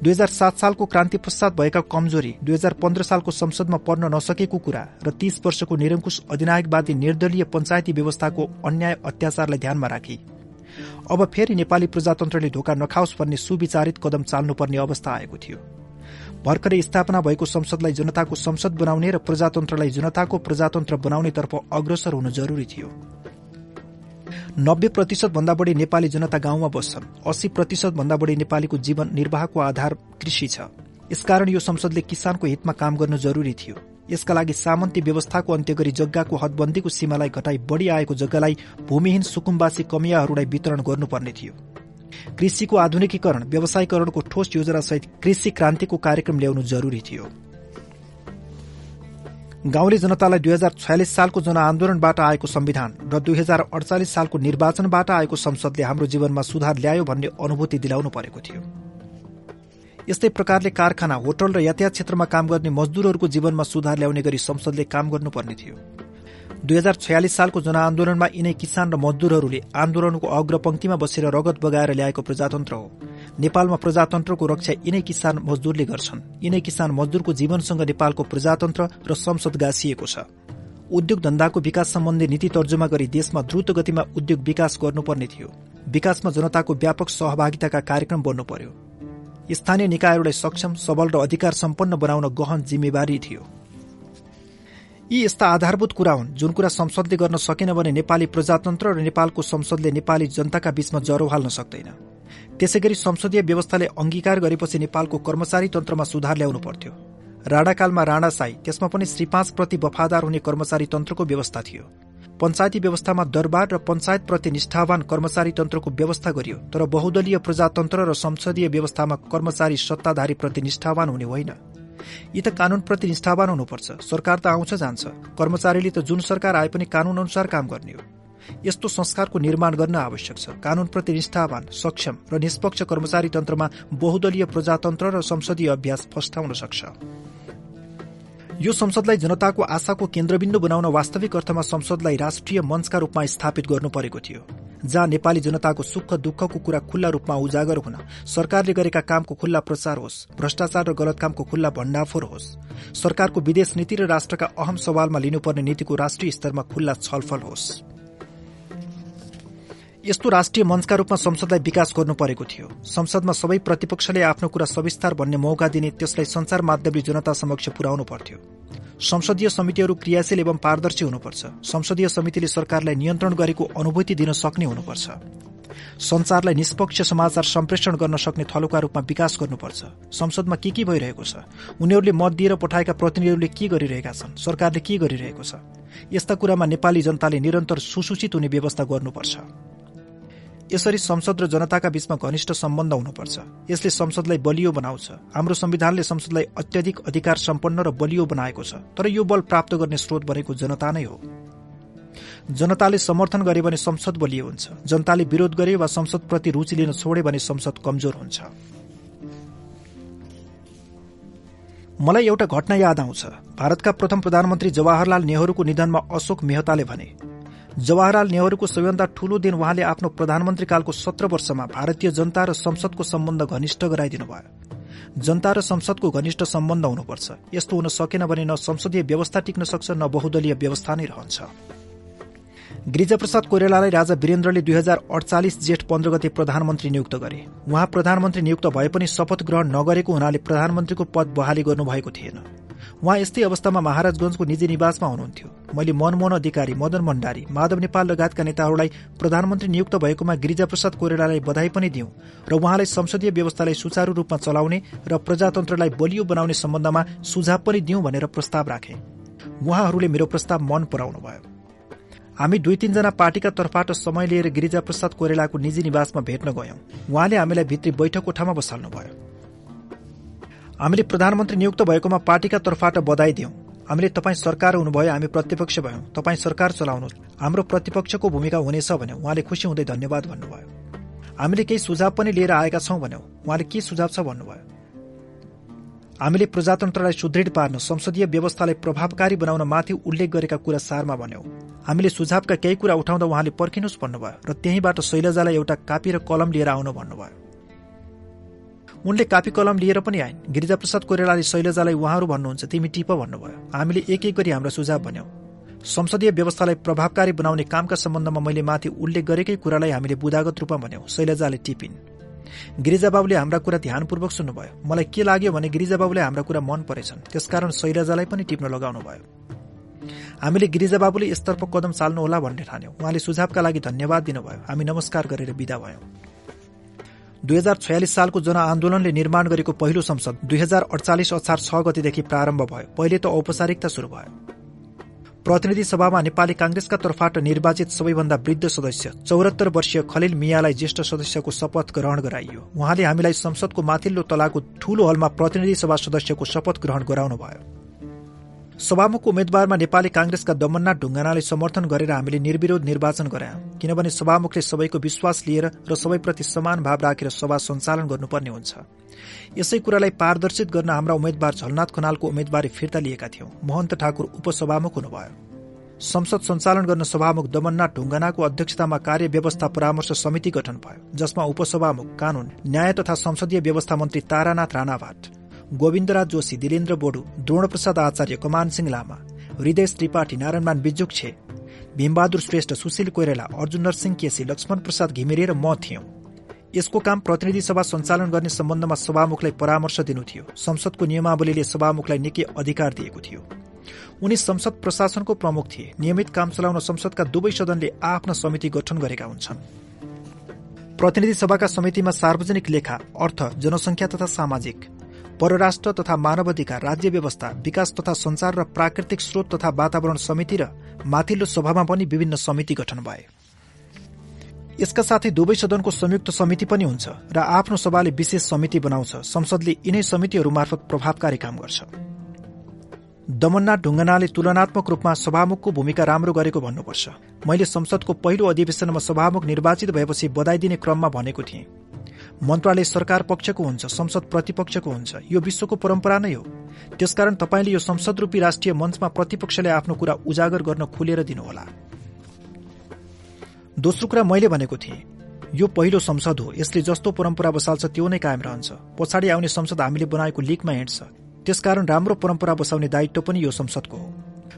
दुई हजार सात सालको क्रान्ति पश्चात भएका कमजोरी दुई हजार पन्ध्र सालको संसदमा पढ्न नसकेको कुरा र तीस वर्षको निरङ्कुश अधिनायकवादी निर्दलीय पञ्चायती व्यवस्थाको अन्याय अत्याचारलाई ध्यानमा राखी। अब फेरि नेपाली प्रजातन्त्रले धोका नखाओस् भन्ने सुविचारित कदम चाल्नुपर्ने अवस्था आएको थियो। भर्खरै स्थापना भएको संसदलाई जनताको संसद बनाउने र प्रजातन्त्रलाई जनताको प्रजातन्त्र बनाउनेतर्फ अग्रसर हुनु जरूरी थियो। नब्बे प्रतिशत भन्दा बढी नेपाली जनता गाउँमा बस्छन्। अस्सी प्रतिशत भन्दा बढी नेपालीको जीवन निर्वाहको आधार कृषि छ। यसकारण यो संसदले किसानको हितमा काम गर्नु जरूरी थियो। यसका लागि सामन्ती व्यवस्थाको अन्त्य गरी जग्गाको हदबन्दीको सीमालाई घटाई बढ़ी आएको जग्गालाई भूमिहीन सुकुम्बासी कमियाहरूलाई वितरण गर्नुपर्ने थियो। कृषिको आधुनिकीकरण व्यवसायीकरणको ठोस योजनासहित कृषि क्रान्तिको कार्यक्रम ल्याउनु जरूरी थियो। गाउँले जनतालाई दुई हजार छयालिस सालको जनआन्दोलनबाट आएको संविधान र दुई हजार अडचालिस सालको निर्वाचनबाट आएको संसदले हाम्रो जीवनमा सुधार ल्यायो भन्ने अनुभूति दिलाउनु परेको थियो। यस्तै प्रकारले कारखाना होटल र यातायात क्षेत्रमा काम गर्ने मजदूरहरूको जीवनमा सुधार ल्याउने गरी संसदले काम गर्नुपर्ने थियो। दुई हजार छयालिस सालको जनआन्दोलनमा यिनै किसान र मजदूरहरूले आन्दोलनको अग्रपंक्तिमा बसेर रगत बगाएर ल्याएको प्रजातन्त्र हो। नेपालमा प्रजातन्त्रको रक्षा यिनै किसान मजदूरले गर्छन्। यिनै किसान मजदूरको जीवनसँग नेपालको प्रजातन्त्र र संसद गाँसिएको छ। उद्योग धन्दाको विकास सम्बन्धी नीति तर्जुमा गरी देशमा द्रुत गतिमा उद्योग विकास गर्नुपर्ने थियो। विकासमा जनताको व्यापक सहभागिताका कार्यक्रम बन्नु पर्यो स्थानीय निकायहरूलाई सक्षम सबल र अधिकार सम्पन्न बनाउन गहन जिम्मेवारी थियो। यी यस्ता आधारभूत कुरा हुन् जुन कुरा संसदले गर्न सकेन भने नेपाली प्रजातन्त्र र नेपालको संसदले नेपाली जनताका बीचमा जरो हाल्न सक्दैन। त्यसै गरी संसदीय व्यवस्थाले अंगीकार गरेपछि नेपालको कर्मचारी तन्त्रमा सुधार ल्याउनु पर्थ्यो। राणाकालमा राणासाई त्यसमा पनि श्री वफादार हुने कर्मचारी तन्त्रको व्यवस्था थियो। पञ्चायती व्यवस्थामा दरबार र पञ्चायत प्रति निष्ठावान कर्मचारी तन्त्रको व्यवस्था गरियो तर बहुदलीय प्रजातन्त्र र संसदीय व्यवस्थामा कर्मचारी सत्ताधारी प्रति निष्ठावान हुने होइन। यी त कानूनप्रति निष्ठावान हुनुपर्छ। सरकार त आउँछ जान्छ। कर्मचारीले त जुन सरकार आए पनि कानून अनुसार काम गर्ने हो। यस्तो संस्कारको निर्माण गर्न आवश्यक छ। कानूनप्रति निष्ठावान सक्षम र निष्पक्ष कर्मचारी तन्त्रमा बहुदलीय प्रजातन्त्र र संसदीय अभ्यास फस्टाउन सक्छ। यो संसदलाई जनताको आशाको केन्द्रबिन्दु बनाउन वास्तविक अर्थमा संसदलाई राष्ट्रिय मञ्चका रूपमा स्थापित गर्नु परेको थियो। जहाँ नेपाली जनताको सुख दुःखको कुरा खुल्ला रूपमा उजागर हुन। सरकारले गरेका कामको खुल्ला प्रचार होस् भ्रष्टाचार र गलत कामको खुल्ला भण्डाफोर होस्। सरकारको विदेश नीति र राष्ट्रका अहम सवालमा लिनुपर्ने नीतिको राष्ट्रिय स्तरमा खुल्ला छलफल होस्। यस्तो राष्ट्रिय मञ्चका रूपमा संसदलाई विकास गर्नु परेको थियो। संसदमा सबै प्रतिपक्षले आफ्नो कुरा सविस्तार भन्ने मौका दिने त्यसलाई संचार माध्यमले जनता समक्ष पुर्याउनु पर्थ्यो। संसदीय समितिहरू क्रियाशील एवं पारदर्शी हुनुपर्छ। संसदीय समितिले सरकारलाई नियन्त्रण गरेको अनुभूति दिन सक्ने हुनुपर्छ। संचारलाई निष्पक्ष समाचार सम्प्रेषण गर्न सक्ने थलोका रूपमा विकास गर्नुपर्छ। संसदमा के के भइरहेको छ? उनीहरूले मत दिएर पठाएका प्रतिनिधिहरूले के गरिरहेका छन्? सरकारले के गरिरहेको छ? यस्ता कुरामा नेपाली जनताले निरन्तर सुसूचित हुने व्यवस्था गर्नुपर्छ। यसरी संसद र जनताका बीचमा घनिष्ठ सम्बन्ध हुनुपर्छ। यसले संसदलाई बलियो बनाउँछ। हाम्रो संविधानले संसदलाई अत्यधिक अधिकार सम्पन्न र बलियो बनाएको छ तर यो बल प्राप्त गर्ने स्रोत भनेको जनता नै हो। जनताले समर्थन गरे भने संसद बलियो हुन्छ। जनताले विरोध गरे वा संसदप्रति रुचि लिन छोडे भने संसद कमजोर हुन्छ। मलाई एउटा घटना याद आउँछ। भारतका प्रथम प्रधानमन्त्री जवाहरलाल नेहरूको निधनमा अशोक मेहताले भने जवाहरलाल नेहरूको सबैभन्दा ठूलो दिन उहाँले आफ्नो प्रधानमन्त्रीकालको सत्र वर्षमा भारतीय जनता र संसदको सम्बन्ध घनिष्ठ गराइदिनु भयो जनता र संसदको घनिष्ठ सम्बन्ध हुनुपर्छ। यस्तो हुन सकेन भने न संसदीय व्यवस्था टिक्न सक्छ न बहुदलीय व्यवस्था नै रहन्छ। गिरिजाप्रसाद कोइरालालाई राजा वीरेन्द्रले दुई हजार अडचालिस जेठ पन्ध्र गते प्रधानमन्त्री नियुक्त गरे। उहाँ प्रधानमन्त्री नियुक्त भए पनि शपथ ग्रहण नगरेको हुनाले प्रधानमन्त्रीको पद बहाली गर्नुभएको थिएन। उहाँ यस्तै अवस्थामा महाराजगंजको निजी निवासमा हुनुहुन्थ्यो। मैले मनमोहन अधिकारी मदन भण्डारी माधव नेपाल लगायतका नेताहरूलाई प्रधानमन्त्री नियुक्त भएकोमा गिरिजाप्रसाद कोइरालालाई बधाई पनि दिउँ र उहाँलाई संसदीय व्यवस्थालाई सुचारू रूपमा चलाउने र प्रजातन्त्रलाई बलियो बनाउने सम्बन्धमा सुझाव पनि दिउँ भनेर प्रस्ताव राखे। उहाँहरूले मेरो प्रस्ताव मन पराउनु भयो। हामी दुई तीनजना पार्टीका तर्फबाट समय लिएर गिरिजाप्रसाद कोइरालाको निजी निवासमा भेट्न गयौं। उहाँले हामीलाई भित्री बैठक कोठामा बसाल्नुभयो हामीले प्रधानमन्त्री नियुक्त भएकोमा पार्टीका तर्फबाट बधाई दियौं। हामीले तपाईँ सरकार हुनुभयो हामी प्रतिपक्ष भयौं। तपाईँ सरकार चलाउनु हाम्रो प्रतिपक्षको भूमिका हुनेछ भन्यो। उहाँले खुसी हुँदै धन्यवाद भन्नुभयो। हामीले केही सुझाव पनि लिएर आएका छौं भन्यो। उहाँले के सुझाव छ भन्नुभयो? हामीले प्रजातन्त्रलाई सुदृढ पार्न संसदीय व्यवस्थालाई प्रभावकारी बनाउन माथि उल्लेख गरेका कुरा सारमा भन्यौं। हामीले सुझावका केही कुरा उठाउँदा उहाँले पर्खिनुहोस् भन्नुभयो र त्यहीँबाट शैलजालाई एउटा कापी र कलम लिएर आउन भन्नुभयो। उनले कापी कलम लिएर पनि आइन्। गिरिजाप्रसाद कोइरालाले शैलजालाई उहाँहरू भन्नुहुन्छ तिमी टिप भन्नुभयो। हामीले एक एक गरी हाम्रा सुझाव भन्यौं। संसदीय व्यवस्थालाई प्रभावकारी बनाउने कामका सम्बन्धमा मैले माथि उल्लेख गरेकै कुरालाई हामीले बुदागत रूपमा भन्यौं। शैलजाले टिपिन्। गिरिजाबाबुले हाम्रा कुरा ध्यानपूर्वक सुन्नुभयो। मलाई के लाग्यो भने गिरिजाबाबुले हाम्रा कुरा मन परेछन्। त्यसकारण शैलजालाई पनि टिप्न लगाउनु भयो हामीले गिरिजाबाबुले यसतर्फ कदम चाल्नुहोला भन्ने ठान्यौं। उहाँले सुझावका लागि धन्यवाद दिनुभयो। हामी नमस्कार गरेर विदा भयौं। दुई हजार छयालिस सालको जनआन्दोलनले निर्माण गरेको पहिलो संसद दुई हजार अडचालिस असार छ गतिदेखि प्रारम्भ भयो। पहिले त औपचारिकता शुरू भयो। प्रतिनिधि सभामा नेपाली कांग्रेसका तर्फबाट निर्वाचित सबैभन्दा वृद्ध सदस्य चौरात्तर वर्षीय खलिल मियालाई ज्येष्ठ सदस्यको शपथ ग्रहण गराइयो। उहाँले हामीलाई संसदको माथिल्लो तलाको ठूलो हलमा प्रतिनिधि सभा सदस्यको शपथ ग्रहण गराउनु भयो सभामुखको उम्मेद्वारमा नेपाली कांग्रेसका दमननाथ ढुङ्गानाले समर्थन गरेर हामीले निर्विरोध निर्वाचन गरायौं किनभने सभामुखले सबैको विश्वास लिएर र सबैप्रति समान भाव राखेर सभा सञ्चालन गर्नुपर्ने हुन्छ। यसै कुरालाई पारदर्शित गर्न हाम्रा उम्मेद्वार झलनाथ खनालको उम्मेद्वारी फिर्ता लिएका थियौं। महन्त ठाकुर उपसभामुख हुनुभयो। संसद सञ्चालन गर्न सभामुख दमननाथ ढुङ्गानाको अध्यक्षतामा कार्य व्यवस्था परामर्श समिति गठन भयो जसमा उपसभामुख कानून न्याय तथा संसदीय व्यवस्था मन्त्री तारानाथ राणाभाट। गोविन्दराज जोशी दिलेन्द्र बोडु द्रोणप्रसाद आचार्य कमान सिंह लामा हृदय त्रिपाठी नारायणमान बिजुक छे। भीमबहादुर श्रेष्ठ सुशील कोइराला अर्जुन नरसिंह केसी लक्ष्मण प्रसाद घिमिरे र म थियौं। यसको काम प्रतिनिधि सभा सञ्चालन गर्ने सम्बन्धमा सभामुखलाई परामर्श दिनु थियो। संसदको नियमावलीले सभामुखलाई निकै अधिकार दिएको थियो। उनी संसद प्रशासनको प्रमुख थिए। नियमित काम चलाउन संसदका दुवै सदनले आफ्ना समिति गठन गरेका हुन्छन्। प्रतिनिधि सभाका समितिमा सार्वजनिक लेखा अर्थ जनसंख्या तथा सामाजिक परराष्ट्र तथा मानव अधिकार राज्य व्यवस्था विकास तथा संचार र प्राकृतिक स्रोत तथा वातावरण समिति र माथिल्लो सभामा पनि विभिन्न समिति गठन भए। यसका साथै दुवै सदनको संयुक्त समिति पनि हुन्छ र आफ्नो सभाले विशेष समिति बनाउँछ। संसदले यिनै समितिहरू मार्फत प्रभावकारी काम गर्छ। दमननाथ ढुङ्गनाले तुलनात्मक रूपमा सभामुखको भूमिका राम्रो गरेको भन्नुपर्छ। मैले संसदको पहिलो अधिवेशनमा सभामुख निर्वाचित भएपछि बधाई दिने क्रममा भनेको थिएँ। मन्त्रालय सरकार पक्षको हुन्छ संसद प्रतिपक्षको हुन्छ। यो विश्वको परम्परा नै हो। त्यसकारण तपाईँले यो संसद रूपी राष्ट्रिय मञ्चमा प्रतिपक्षले आफ्नो कुरा उजागर गर्न खुलेर दिनुहोला। दोस्रो कुरा मैले भनेको थिएँ यो पहिलो संसद हो। यसले जस्तो परम्परा बसाल्छ त्यो नै कायम रहन्छ। पछाडि आउने संसद हामीले बनाएको लिगमा हिँड्छ। त्यसकारण राम्रो परम्परा बसाउने दायित्व पनि यो संसदको हो।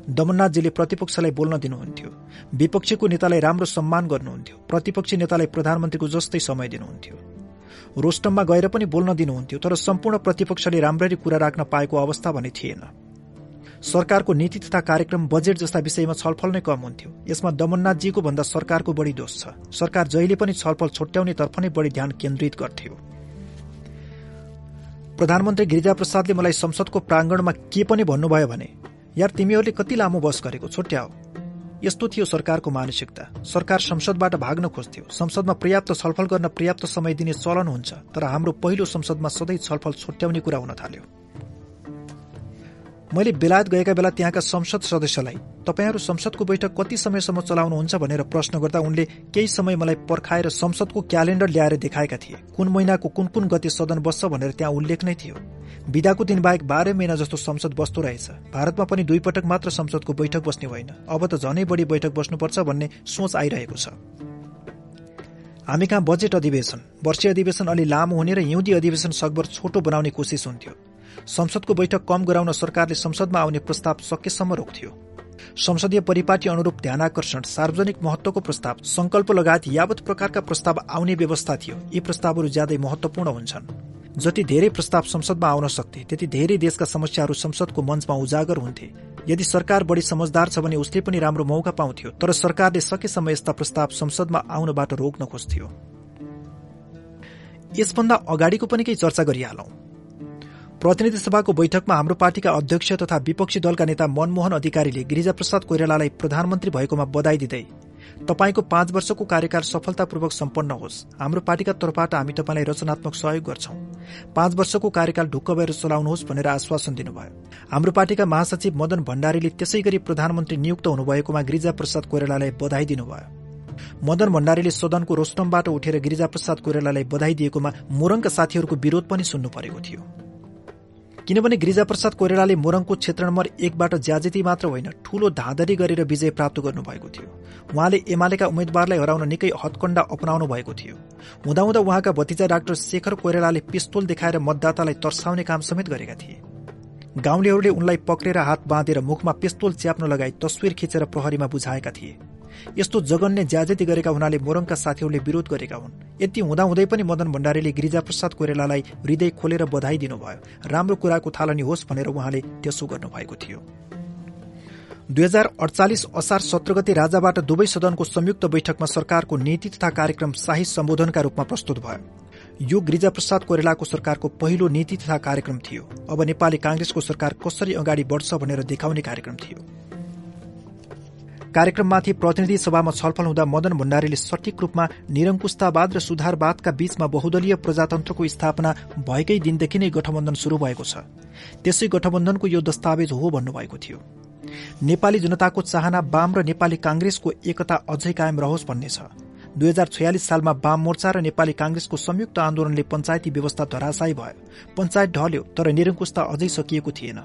दमननाथजीले प्रतिपक्षलाई बोल्न दिनुहुन्थ्यो। विपक्षीको नेतालाई राम्रो सम्मान गर्नुहुन्थ्यो। प्रतिपक्षी नेतालाई प्रधानमन्त्रीको जस्तै समय दिनुहुन्थ्यो। रोस्टममा गएर पनि बोल्न दिनुहुन्थ्यो तर सम्पूर्ण प्रतिपक्षले राम्ररी कुरा राख्न पाएको अवस्था भने थिएन। सरकारको नीति तथा कार्यक्रम बजेट जस्ता विषयमा छलफल नै कम हुन्थ्यो। यसमा दमननाथजीको भन्दा सरकारको बढी दोष छ। सरकार जहिले पनि छलफल छोट्याउने तर्फ नै बढी ध्यान केन्द्रित गर्थ्यो। प्रधानमन्त्री गिरिजाप्रसादले मलाई संसदको प्राङ्गणमा के पनि भन्नुभयो भने यार तिमीहरूले कति लामो बस गरेको छोट्याओ। यस्तो थियो सरकारको मानसिकता। सरकार संसदबाट भाग्न खोज्थ्यो। संसदमा पर्याप्त छलफल गर्न पर्याप्त समय दिने चलन हुन्छ तर हाम्रो पहिलो संसदमा सधैँ छलफल छोट्याउने कुरा हुन थाल्यो। मैले बेलायत गएका बेला त्यहाँका संसद सदस्यलाई तपाईँहरू संसदको बैठक कति समयसम्म चलाउनुहुन्छ भनेर प्रश्न गर्दा उनले केही समय मलाई पर्खाएर संसदको क्यालेण्डर ल्याएर देखाएका थिए। कुन महिनाको कुन कुन गति सदन बस्छ भनेर त्यहाँ उल्लेख नै थियो। विदाको दिन बाहेक बाह्र महिना जस्तो संसद बस्दो रहेछ। भारतमा पनि दुई पटक मात्र संसदको बैठक बस्ने होइन अब त झनै बढी बैठक बस्नुपर्छ भन्ने सोच आइरहेको छ। हामी कहाँ बजेट अधिवेशन? वर्षीय अधिवेशन अलि लामो हुने र हिउँदी अधिवेशन सकभर छोटो बनाउने कोसिस हुन्थ्यो। संसदको बैठक कम गराउन सरकारले संसदमा आउने प्रस्ताव सकेसम्म रोक्थ्यो। संसदीय परिपाटी अनुरूप ध्यानकर्षण सार्वजनिक महत्वको प्रस्ताव संकल्प लगायत यावत प्रकारका प्रस्ताव आउने व्यवस्था थियो। यी प्रस्तावहरू ज्यादै महत्वपूर्ण हुन्छन्। जति धेरै प्रस्ताव संसदमा आउन सक्थे त्यति धेरै देशका समस्याहरू संसदको मञ्चमा उजागर हुन्थे। यदि सरकार बढी समझदार छ भने उसले पनि राम्रो मौका पाउँथ्यो तर सरकारले सकेसम्म यस्ता प्रस्ताव संसदमा आउनबाट रोक्न खोज्थ्यो। यसभन्दा अगाडिको पनि केही चर्चा गरिहालौं। प्रतिनिधि सभाको बैठकमा हाम्रो पार्टीका अध्यक्ष तथा विपक्षी दलका नेता मनमोहन अधिकारीले गिरिजाप्रसाद कोइरालालाई प्रधानमन्त्री भएकोमा बधाई दिँदै तपाईँको पाँच वर्षको कार्यकाल सफलतापूर्वक सम्पन्न होस्। हाम्रो पार्टीका तर्फबाट हामी तपाईँलाई रचनात्मक सहयोग गर्छौं। पाँच वर्षको कार्यकाल ढुक्क भएर चलाउनुहोस् भनेर आश्वासन दिनुभयो। हाम्रो पार्टीका महासचिव मदन भण्डारीले त्यसै गरी प्रधानमन्त्री नियुक्त हुनुभएकोमा गिरिजाप्रसाद कोइरालालाई बधाई दिनुभयो। मदन भण्डारीले सदनको रोस्टमबाट उठेर गिरिजाप्रसाद कोइरालालाई बधाई दिएकोमा मोरङका साथीहरूको विरोध पनि सुन्नु परेको थियो। किनभने गिरिजाप्रसाद कोइरालाले मोरङको क्षेत्र नम्बर एकबाट ज्याजिती मात्र होइन ठूलो धाँधरी गरेर विजय प्राप्त गर्नुभएको थियो। उहाँले एमालेका उम्मेद्वारलाई हराउन निकै हतकण्डा अपनाउनु भएको थियो। हुँदाहुँदा उहाँका भतिजा डाक्टर शेखर कोइरालाले पिस्तोल देखाएर मतदातालाई तर्साउने काम समेत गरेका थिए। गाउँलेहरूले उनलाई पक्रेर हात बाँधेर मुखमा पिस्तोल च्याप्न लगाई तस्विर खिचेर प्रहरीमा बुझाएका थिए। यस्तो जगन्य ज्याजेती गरेका हुनाले मोरङका साथीहरूले विरोध गरेका हुन्। यति हुँदाहुँदै पनि मदन भण्डारीले गिरिजाप्रसाद कोइरालालाई हृदय खोलेर बधाई दिनुभयो। राम्रो कुराको थालनी होस् भनेर उहाँले त्यसो गर्नुभएको थियो। दुई हजार अडचालिस असार सत्र गते राजाबाट दुवै सदनको संयुक्त बैठकमा सरकारको नीति तथा कार्यक्रम शाही सम्बोधनका रूपमा प्रस्तुत भयो। यो गिरिजाप्रसाद कोइरालाको सरकारको पहिलो नीति तथा कार्यक्रम थियो। अब नेपाली कांग्रेसको सरकार कसरी अगाडि बढ्छ भनेर देखाउने कार्यक्रम थियो। कार्यक्रममाथि प्रतिनिधि सभामा छलफल हुँदा मदन भण्डारीले सठिक रूपमा निरङ्कुशतावाद र सुधारवादका बीचमा बहुदलीय प्रजातन्त्रको स्थापना भएकै दिनदेखि नै गठबन्धन शुरू भएको छ। त्यसै गठबन्धनको यो दस्तावेज हो भन्नुभएको थियो। नेपाली जनताको चाहना वाम र नेपाली कांग्रेसको एकता अझै कायम रहोस् भन्ने छ। दुई हजार छयालिस सालमा वाम मोर्चा र नेपाली कांग्रेसको संयुक्त आन्दोलनले पञ्चायती व्यवस्था धराशायी भयो। पञ्चायत ढल्यो तर निरङ्कुशता अझै सकिएको थिएन।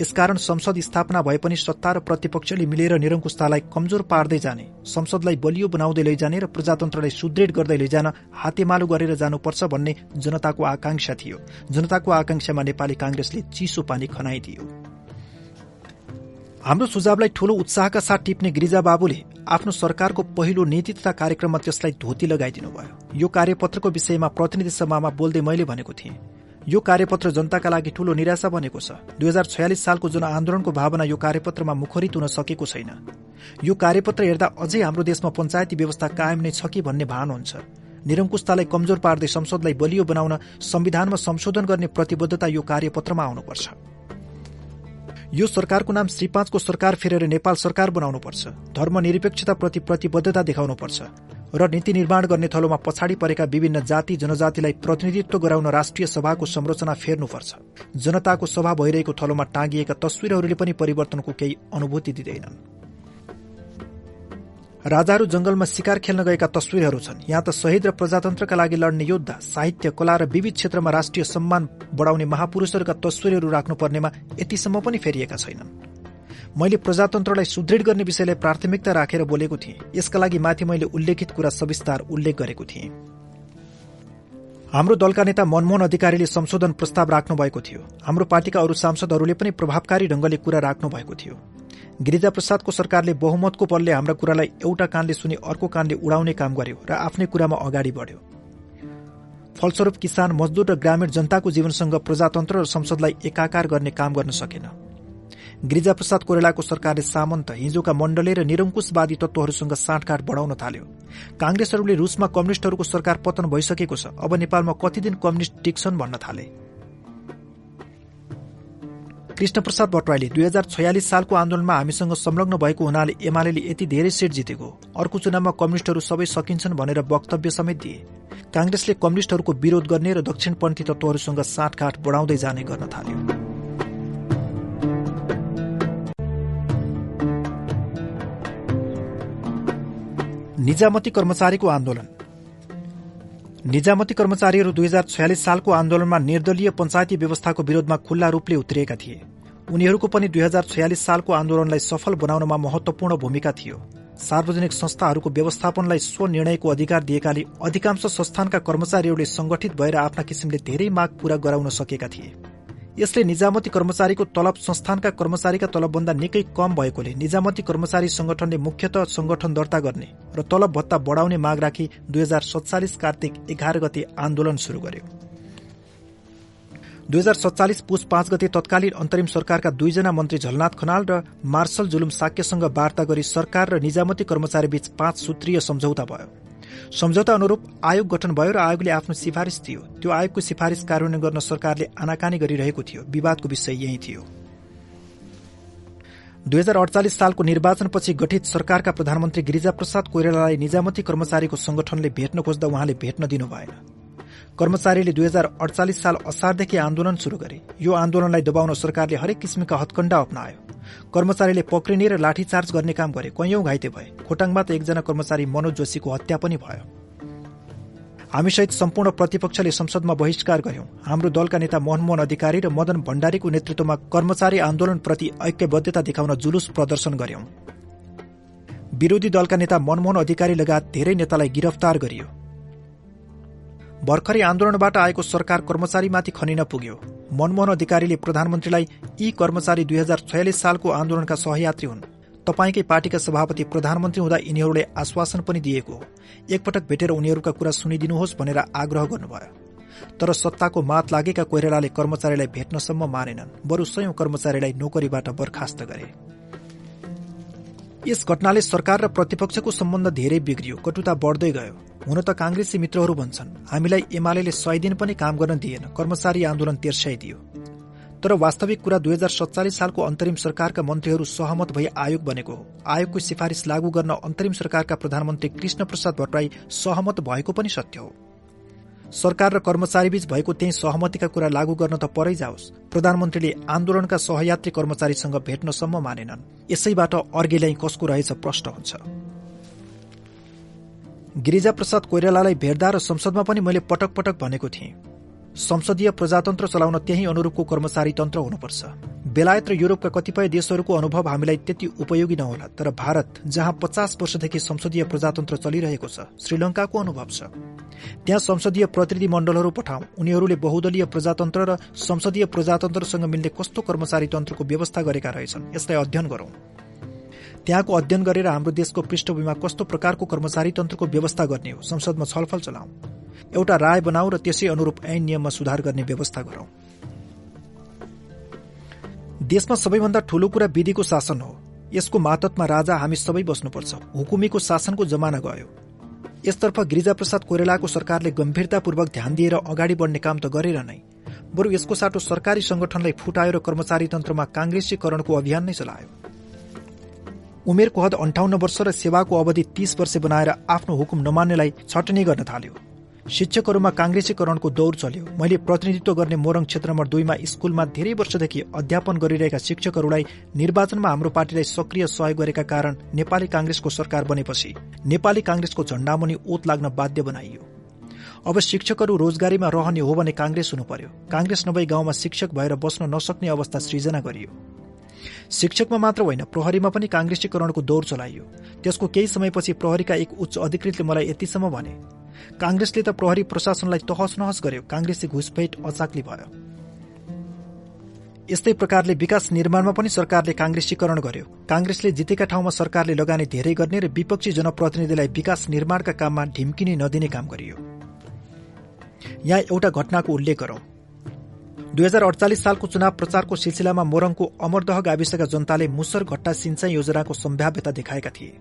यसकारण संसद स्थापना भए पनि सत्ता र प्रतिपक्षले मिलेर निरङ्कुशतालाई कमजोर पार्दै जाने संसदलाई बलियो बनाउँदै लैजाने र प्रजातन्त्रलाई सुदृढ गर्दै लैजान हातेमालो गरेर जानुपर्छ भन्ने जनताको आकांक्षा थियो। जनताको आकांक्षामा नेपाली कांग्रेसले चिसो पानी खनाइदियो। हाम्रो सुझावलाई ठूलो उत्साहका साथ टिप्ने गिरिजा बाबुले आफ्नो सरकारको पहिलो नीति तथा कार्यक्रममा त्यसलाई धोती लगाइदिनु भयो यो कार्यपत्रको विषयमा प्रतिनिधि सभामा बोल्दै मैले भनेको थिएँ। यो कार्यपत्र जनताका लागि ठूलो निराशा बनेको छ। दुई हजार छयालिस सालको जनआन्दोलनको भावना यो कार्यपत्रमा मुखरित हुन सकेको छैन। यो कार्यपत्र हेर्दा अझै हाम्रो देशमा पञ्चायती व्यवस्था कायम नै छ कि भन्ने भान हुन्छ। निरङ्कुशतालाई कमजोर पार्दै संसदलाई बलियो बनाउन संविधानमा संशोधन गर्ने प्रतिबद्धता यो कार्यपत्रमा आउनुपर्छ। यो सरकारको नाम श्री पाँचको सरकार फेरेर नेपाल सरकार बनाउनुपर्छ। धर्मनिरपेक्षताप्रति प्रतिबद्धता देखाउनुपर्छ। र नीति निर्माण गर्ने थलोमा पछाडि परेका विभिन्न जाति जनजातिलाई प्रतिनिधित्व गराउन राष्ट्रिय सभाको संरचना फेर्नुपर्छ। जनताको सभा भइरहेको थलोमा टाँगिएका तस्विरहरूले पनि परिवर्तनको केही अनुभूति दिँदैनन्। राजाहरू जंगलमा शिकार खेल्न गएका तस्विरहरू छन्। यहाँ त शहीद र प्रजातन्त्रका लागि लड्ने योद्धा साहित्य कला र विविध क्षेत्रमा राष्ट्रिय सम्मान बढाउने महापुरूषहरूका तस्विरहरू राख्नुपर्नेमा यतिसम्म पनि फेरिएका छैनन्। मैले प्रजातन्त्रलाई सुदृढ गर्ने विषयलाई प्राथमिकता राखेर बोलेको थिएँ। यसका लागि माथि मैले उल्लेखित कुरा सविस्तार उल्लेख गरेको थिएँ। हाम्रो दलका नेता मनमोहन अधिकारीले संशोधन प्रस्ताव राख्नु भएको थियो। हाम्रो पार्टीका अरू सांसदहरूले पनि प्रभावकारी ढंगले कुरा राख्नु भएको थियो। गिरिजा प्रसादको सरकारले बहुमतको बलले हाम्रा कुरालाई एउटा कानले सुनि अर्को कानले उडाउने काम गर्यो र आफ्नै कुरामा अगाडि बढ्यो। फलस्वरूप किसान मजदूर र ग्रामीण जनताको जीवनसँग प्रजातन्त्र र संसदलाई एकाकार गर्ने काम गर्न सकेन। गिरिजाप्रसाद कोरेलाको सरकारले सामन्त हिजोका मण्डले र निरङ्कुशवादी तत्वहरूसँग साँठगाँठ बढाउन थाल्यो। कांग्रेसहरूले रूसमा कम्युनिष्टहरूको सरकार पतन भइसकेको छ। अब नेपालमा कति दिन कम्युनिष्ट टिक्छन् भन्न थाले। कृष्णप्रसाद भट्टराईले दुई हजार छयालिस सालको आन्दोलनमा हामीसँग संलग्न भएको हुनाले एमाले यति धेरै सिट जितेको। अर्को चुनावमा कम्युनिष्टहरू सबै सकिन्छन् भनेर वक्तव्य समेत दिए। कांग्रेसले कम्युनिष्टहरूको विरोध गर्ने र दक्षिणपन्थी तत्वहरूसँग साँठगाँठ बढाउँदै जाने गर्न थाल्यो। निजामती कर्मचारीको आन्दोलन। निजामती कर्मचारीहरू दुई हजार छयालिस सालको आन्दोलनमा निर्दलीय पञ्चायती व्यवस्थाको विरोधमा खुल्ला रूपले उत्रिएका थिए। उनीहरूको पनि दुई हजार छयालिस सालको आन्दोलनलाई सफल बनाउनमा महत्वपूर्ण भूमिका थियो। सार्वजनिक संस्थाहरूको व्यवस्थापनलाई स्वनिर्णयको अधिकार दिएकाले अधिकांश संस्थानका कर्मचारीहरूले संगठित भएर आफ्ना किसिमले धेरै माग पूरा गराउन सकेका थिए। यसले निजामती कर्मचारीको तलब संस्थानका कर्मचारीका तलबभन्दा निकै कम भएकोले निजामती कर्मचारी संगठनले मुख्यत संगठन दर्ता गर्ने र तलब भत्ता बढाउने माग राखी दुई हजार सत्तालिस कार्तिक एघार गते आन्दोलन शुरू गर्यो। दुई हजार सत्तालिस पुष पाँच गते तत्कालीन अन्तरिम सरकारका दुईजना मन्त्री झलनाथ खनाल र मार्शल जुलुम साक्यसँग वार्ता गरी सरकार र निजामती कर्मचारी बीच पाँच सूत्रीय सम्झौता भयो। सम्झौता अनुरूप आयोग गठन भयो र आयोगले आफ्नो सिफारिस दियो त्यो आयोगको सिफारिस कार्यान्वयन गर्न सरकारले आनाकानी गरिरहेको थियो। विवादको विषय यही थियो। दुई हजार अडचालिस सालको निर्वाचनपछि गठित सरकारका प्रधानमन्त्री गिरिजाप्रसाद कोइरालालाई निजामती कर्मचारीको संगठनले भेट्न खोज्दा उहाँले भेट्न दिनु भएन कर्मचारीले दुई हजार अडचालिस साल असारदेखि आन्दोलन शुरू गरे। यो आन्दोलनलाई दबाउन सरकारले हरेक किसिमका हत्कण्डा अप्नायो। कर्मचारीले पक्रिने र लाठीचार्ज गर्ने काम गरे। कैयौं घाइते भए। खोटाङमा त एकजना कर्मचारी मनोज जोशीको हत्या पनि भयो। हामीसहित सम्पूर्ण प्रतिपक्षले संसदमा बहिष्कार गर्यौं। हाम्रो दलका नेता मनमोहन अधिकारी र मदन भण्डारीको नेतृत्वमा कर्मचारी आन्दोलनप्रति ऐक्यबद्धता देखाउन जुलुस प्रदर्शन गर्यौं। विरोधी दलका नेता मनमोहन अधिकारी लगायत धेरै नेतालाई गिरफ्तार गरियो। भर्खरै आन्दोलनबाट आएको सरकार कर्मचारीमाथि खनिन पुग्यो। मनमोहन अधिकारीले प्रधानमन्त्रीलाई यी कर्मचारी दुई हजार छयालिस सालको आन्दोलनका सहयात्री हुन्। तपाईँकै पार्टीका सभापति प्रधानमन्त्री हुँदा यिनीहरूले आश्वासन पनि दिएको। एकपटक भेटेर उनीहरूका कुरा सुनिदिनुहोस् भनेर आग्रह गर्नुभयो। तर सत्ताको मात लागेका कोइरालाले कर्मचारीलाई भेट्नसम्म मानेनन्। बरु सयौं कर्मचारीलाई नोकरीबाट बर्खास्त गरे। यस घटनाले सरकार र प्रतिपक्षको सम्बन्ध धेरै बिग्रियो कटुता बढ्दै गयो। हुन त कांग्रेसी मित्रहरू भन्छन् हामीलाई एमाले सय दिन पनि काम गर्न दिएन कर्मचारी आन्दोलन तेर्स्याइदियो तर वास्तविक कुरा दुई हजार सत्तालिस सालको अन्तरिम सरकारका मन्त्रीहरू सहमत भई आयोग बनेको हो। आयोगको सिफारिश लागू गर्न अन्तरिम सरकारका प्रधानमन्त्री कृष्ण प्रसाद भट्टराई सहमत भएको पनि सत्य हो। सरकार र कर्मचारीबीच भएको त्यही सहमतिका कुरा लागू गर्न त परै जाओस्। प्रधानमन्त्रीले आन्दोलनका सहयात्री कर्मचारीसँग भेट्नसम्म मानेनन्। यसैबाट अर्गेलाई कसको रहेछ प्रश्न हुन्छ। गिरिजा प्रसाद कोइरालालाई भेट्दा र संसदमा पनि मैले पटक पटक भनेको थिएँ। संसदीय प्रजातन्त्र चलाउन त्यही अनुरूपको कर्मचारी तन्त्र हुनुपर्छ। बेलायत र युरोपका कतिपय देशहरूको अनुभव हामीलाई त्यति उपयोगी नहोला तर भारत जहाँ पचास वर्षदेखि संसदीय प्रजातन्त्र चलिरहेको छ श्रीलंकाको अनुभव छ। त्यहाँ संसदीय प्रतिनिधि मण्डलहरू पठाउँ उनीहरूले बहुदलीय प्रजातन्त्र र संसदीय प्रजातन्त्रसँग मिल्ने कस्तो कर्मचारी तन्त्रको व्यवस्था गरेका रहेछन् यसलाई अध्ययन गरौं। त्यहाँको अध्ययन गरेर हाम्रो देशको पृष्ठभूमिमा कस्तो प्रकारको कर्मचारी तन्त्रको व्यवस्था गर्ने हो संसदमा छलफल चलाऊ एउटा राय बनाऊ र त्यसै अनुरूप ऐन नियममा सुधार गर्ने व्यवस्था गरौं। देशमा सबैभन्दा ठूलो कुरा विधिको शासन हो। यसको मातत्मा राजा हामी सबै बस्नुपर्छ। हुकुमीको शासनको जमाना गयो। यसतर्फ गिरिजाप्रसाद कोइरालाको सरकारले गम्भीरतापूर्वक ध्यान दिएर अगाडि बढ्ने काम त गरेर नै बरु यसको साटो सरकारी संगठनलाई फुटायो र कर्मचारी तन्त्रमा कांग्रेसीकरणको अभियान नै चलायो। उमेरको हद अन्ठाउन्न वर्ष र सेवाको अवधि तीस वर्ष बनाएर आफ्नो हुकुम नमान्नेलाई छटनी गर्न थाल्यो। शिक्षकहरूमा काङ्ग्रेसीकरणको दौर चल्यो। मैले प्रतिनिधित्व गर्ने मोरङ क्षेत्र नम्बर दुईमा स्कूलमा धेरै वर्षदेखि अध्यापन गरिरहेका शिक्षकहरूलाई निर्वाचनमा हाम्रो पार्टीलाई सक्रिय सहयोग गरेका कारण नेपाली काङ्ग्रेसको सरकार बनेपछि नेपाली काङ्ग्रेसको झण्डामुनि ओत लाग्न बाध्य बनाइयो। अब शिक्षकहरू रोजगारीमा रहने हो भने काङ्ग्रेस हुनु पर्यो। काङ्ग्रेस नभई गाउँमा शिक्षक भएर बस्न नसक्ने अवस्था सृजना गरियो। शिक्षकमा मात्र होइन प्रहरीमा पनि काङ्ग्रेसीकरणको दौर चलाइयो। त्यसको केही समयपछि प्रहरीका एक उच्च अधिकृतले मलाई यतिसम्म भने काङ्ग्रेसले त प्रहरी प्रशासनलाई तहस नहस गर्यो काङ्ग्रेसी घुसपेट अचाक्ली भयो। यस्तै प्रकारले विकास निर्माणमा पनि सरकारले काङ्ग्रेसीकरण गर्यो। काङ्ग्रेसले जितेका ठाउँमा सरकारले लगानी धेरै गर्ने र विपक्षी जनप्रतिनिधिलाई विकास निर्माणका काममा ढिम्किने नदिने काम गरियो। यहाँ एउटा घटनाको उल्लेख गरौं। दुई हजार अडचालिस सालको चुनाव प्रचारको सिलसिलामा मोरङको अमरदह गाविसका जनताले मुसर घट्टा सिंचाई योजनाको सम्भाव्यता देखाएका थिए।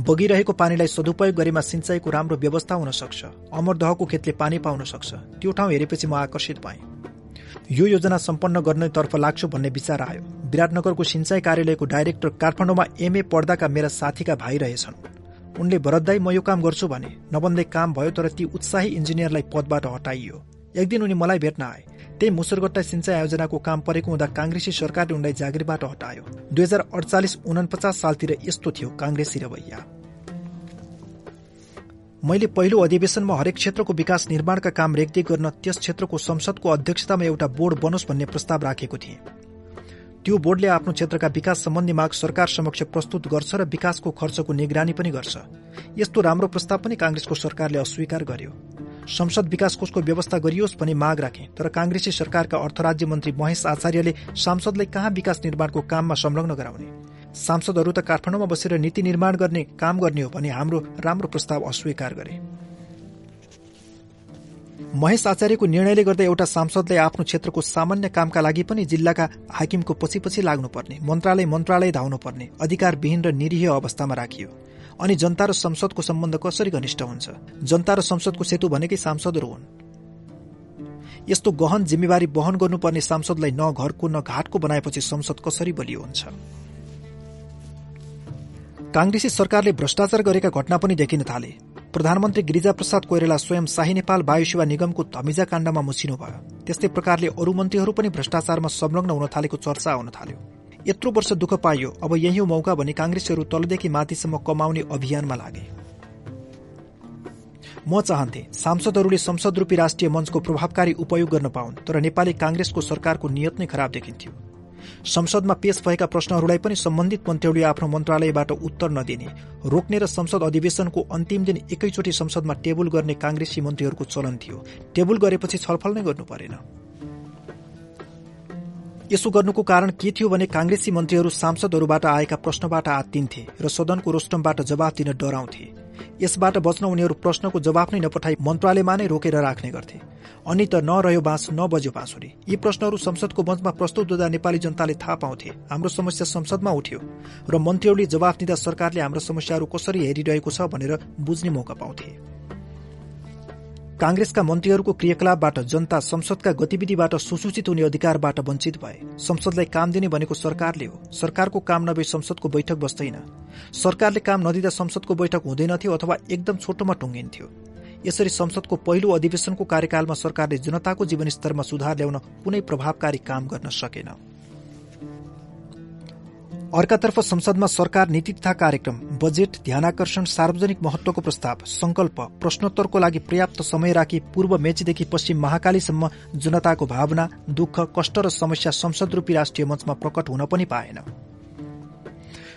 बगिरहेको पानीलाई सदुपयोग गरेमा सिंचाईको राम्रो व्यवस्था हुन सक्छ। अमरदहको खेतले पानी पाउन सक्छ। त्यो ठाउँ हेरेपछि म आकर्षित भएँ। यो योजना सम्पन्न गर्नेतर्फ लाग्छु भन्ने विचार आयो। विराटनगरको सिंचाई कार्यालयको डाइरेक्टर काठमाडौँमा एमए पढ्दाका मेरा साथीका भाइ रहेछन्। उनले भरतदाई म यो काम गर्छु भने नबन्दै काम भयो तर ती उत्साही इन्जिनियरलाई पदबाट हटाइयो। एक दिन उनी मलाई भेट्न आए। त्यही मुसुरगट्टा सिंचाई आयोजनाको काम परेको हुँदा काङ्ग्रेसी सरकारले उनलाई जागिरबाट हटायो। दुई हजार अडचालिस उनपचास सालतिर यस्तो थियो काङ्ग्रेसी रवैया। मैले पहिलो अधिवेशनमा हरेक क्षेत्रको विकास निर्माणका काम रेखदेख गर्न त्यस क्षेत्रको संसदको अध्यक्षतामा एउटा बोर्ड बनोस् भन्ने प्रस्ताव राखेको थिएँ। त्यो बोर्डले आफ्नो क्षेत्रका विकास सम्बन्धी माग सरकार समक्ष प्रस्तुत गर्छ र विकासको खर्चको निगरानी पनि गर्छ। यस्तो राम्रो प्रस्ताव पनि काङ्ग्रेसको सरकारले अस्वीकार गर्यो। संसद विकास कोषको व्यवस्था गरियोस् भन्ने माग राखे। तर काङ्ग्रेसी सरकारका अर्थ राज्य मन्त्री महेश आचार्यले सांसदलाई कहाँ विकास निर्माणको काममा संलग्न गराउने? सांसदहरू त काठमाडौँमा बसेर नीति निर्माण गर्ने काम गर्ने हो भने हाम्रो राम्रो प्रस्ताव अस्वीकार गरे। महेश आचार्यको निर्णयले गर्दा एउटा सांसदलाई आफ्नो क्षेत्रको सामान्य कामका लागि पनि जिल्लाका हाकिमको पछि पछि लाग्नुपर्ने मन्त्रालय मन्त्रालय धाउनुपर्ने अधिकारविहीन र निरीह अवस्थामा राखियो। अनि जनता र संसदको सम्बन्ध कसरी घनिष्ठ हुन्छ? जनता र संसदको सेतु भनेकै सांसदहरू हुन्। यस्तो गहन जिम्मेवारी वहन गर्नुपर्ने सांसदलाई न घरको न घाटको बनाएपछि संसद कसरी बलियो हुन्छ? कांग्रेसी सरकारले भ्रष्टाचार गरेका घटना पनि देखिन थाले। प्रधानमन्त्री गिरिजा प्रसाद कोइराला स्वयं शाही नेपाल वायु सेवा निगमको धमिजा काण्डमा मुछिनु भयो त्यस्तै प्रकारले अरू मन्त्रीहरू पनि भ्रष्टाचारमा संलग्न हुन थालेको चर्चा आउन थाल्यो। यत्रो वर्ष दुःख पाइयो अब यही मौका भने काङ्ग्रेसहरू तलदेखि माथिसम्म कमाउने अभियानमा लागे। म चाहन्थे सांसदहरूले संसद रूपी राष्ट्रिय मञ्चको प्रभावकारी उपयोग गर्न पाउन् तर नेपाली कांग्रेसको सरकारको नियत नै खराब देखिन्थ्यो। संसदमा पेश भएका प्रश्नहरूलाई पनि सम्बन्धित मन्त्रीहरूले आफ्नो मन्त्रालयबाट उत्तर नदिने रोक्ने र संसद अधिवेशनको अन्तिम दिन एकैचोटि संसदमा टेबुल गर्ने कांग्रेसी मन्त्रीहरूको चलन थियो। टेबुल गरेपछि छलफल नै गर्नु परेन। यसो गर्नुको कारण के थियो भने कांग्रेसी मन्त्रीहरू सांसदहरूबाट आएका प्रश्नबाट आत्तिन्थे र सदनको रोस्टमबाट जवाफ दिन डराउँथे। यसबाट बच्न उनीहरू प्रश्नको जवाफ नै नपठाई मन्त्रालयमा नै रोकेर राख्ने गर्थे। अनि त नरह्यो बाँस नबज्यो बाँसुरी। यी प्रश्नहरू संसदको मञ्चमा प्रस्तुत हुँदा नेपाली जनताले थाहा पाउँथे हाम्रो समस्या संसदमा उठ्यो र मन्त्रीहरूले जवाफ दिँदा सरकारले हाम्रो समस्याहरू कसरी हेरिरहेको छ भनेर बुझ्ने मौका पाउँथे। कांग्रेसका मन्त्रीहरूको क्रियाकलापबाट जनता संसदका गतिविधिबाट सुसूचित हुने अधिकारबाट वञ्चित भए। संसदलाई काम दिने भनेको सरकारले हो। सरकारको काम नभए संसदको बैठक बस्दैन। सरकारले काम नदिँदा संसदको बैठक हुँदैनथ्यो अथवा एकदम छोटोमा टुङ्गिन्थ्यो। यसरी संसदको पहिलो अधिवेशनको कार्यकालमा सरकारले जनताको जीवनस्तरमा सुधार ल्याउन कुनै प्रभावकारी काम गर्न सकेन। अर्कातर्फ संसदमा सरकार नीति तथा कार्यक्रम बजेट ध्यानकर्षण सार्वजनिक महत्वको प्रस्ताव संकल्प प्रश्नोत्तरको लागि पर्याप्त समय राखी पूर्व मेचीदेखि पश्चिम महाकालीसम्म जनताको भावना दुःख कष्ट र समस्या संसद रूपी राष्ट्रिय मञ्चमा प्रकट हुन पनि पाएन।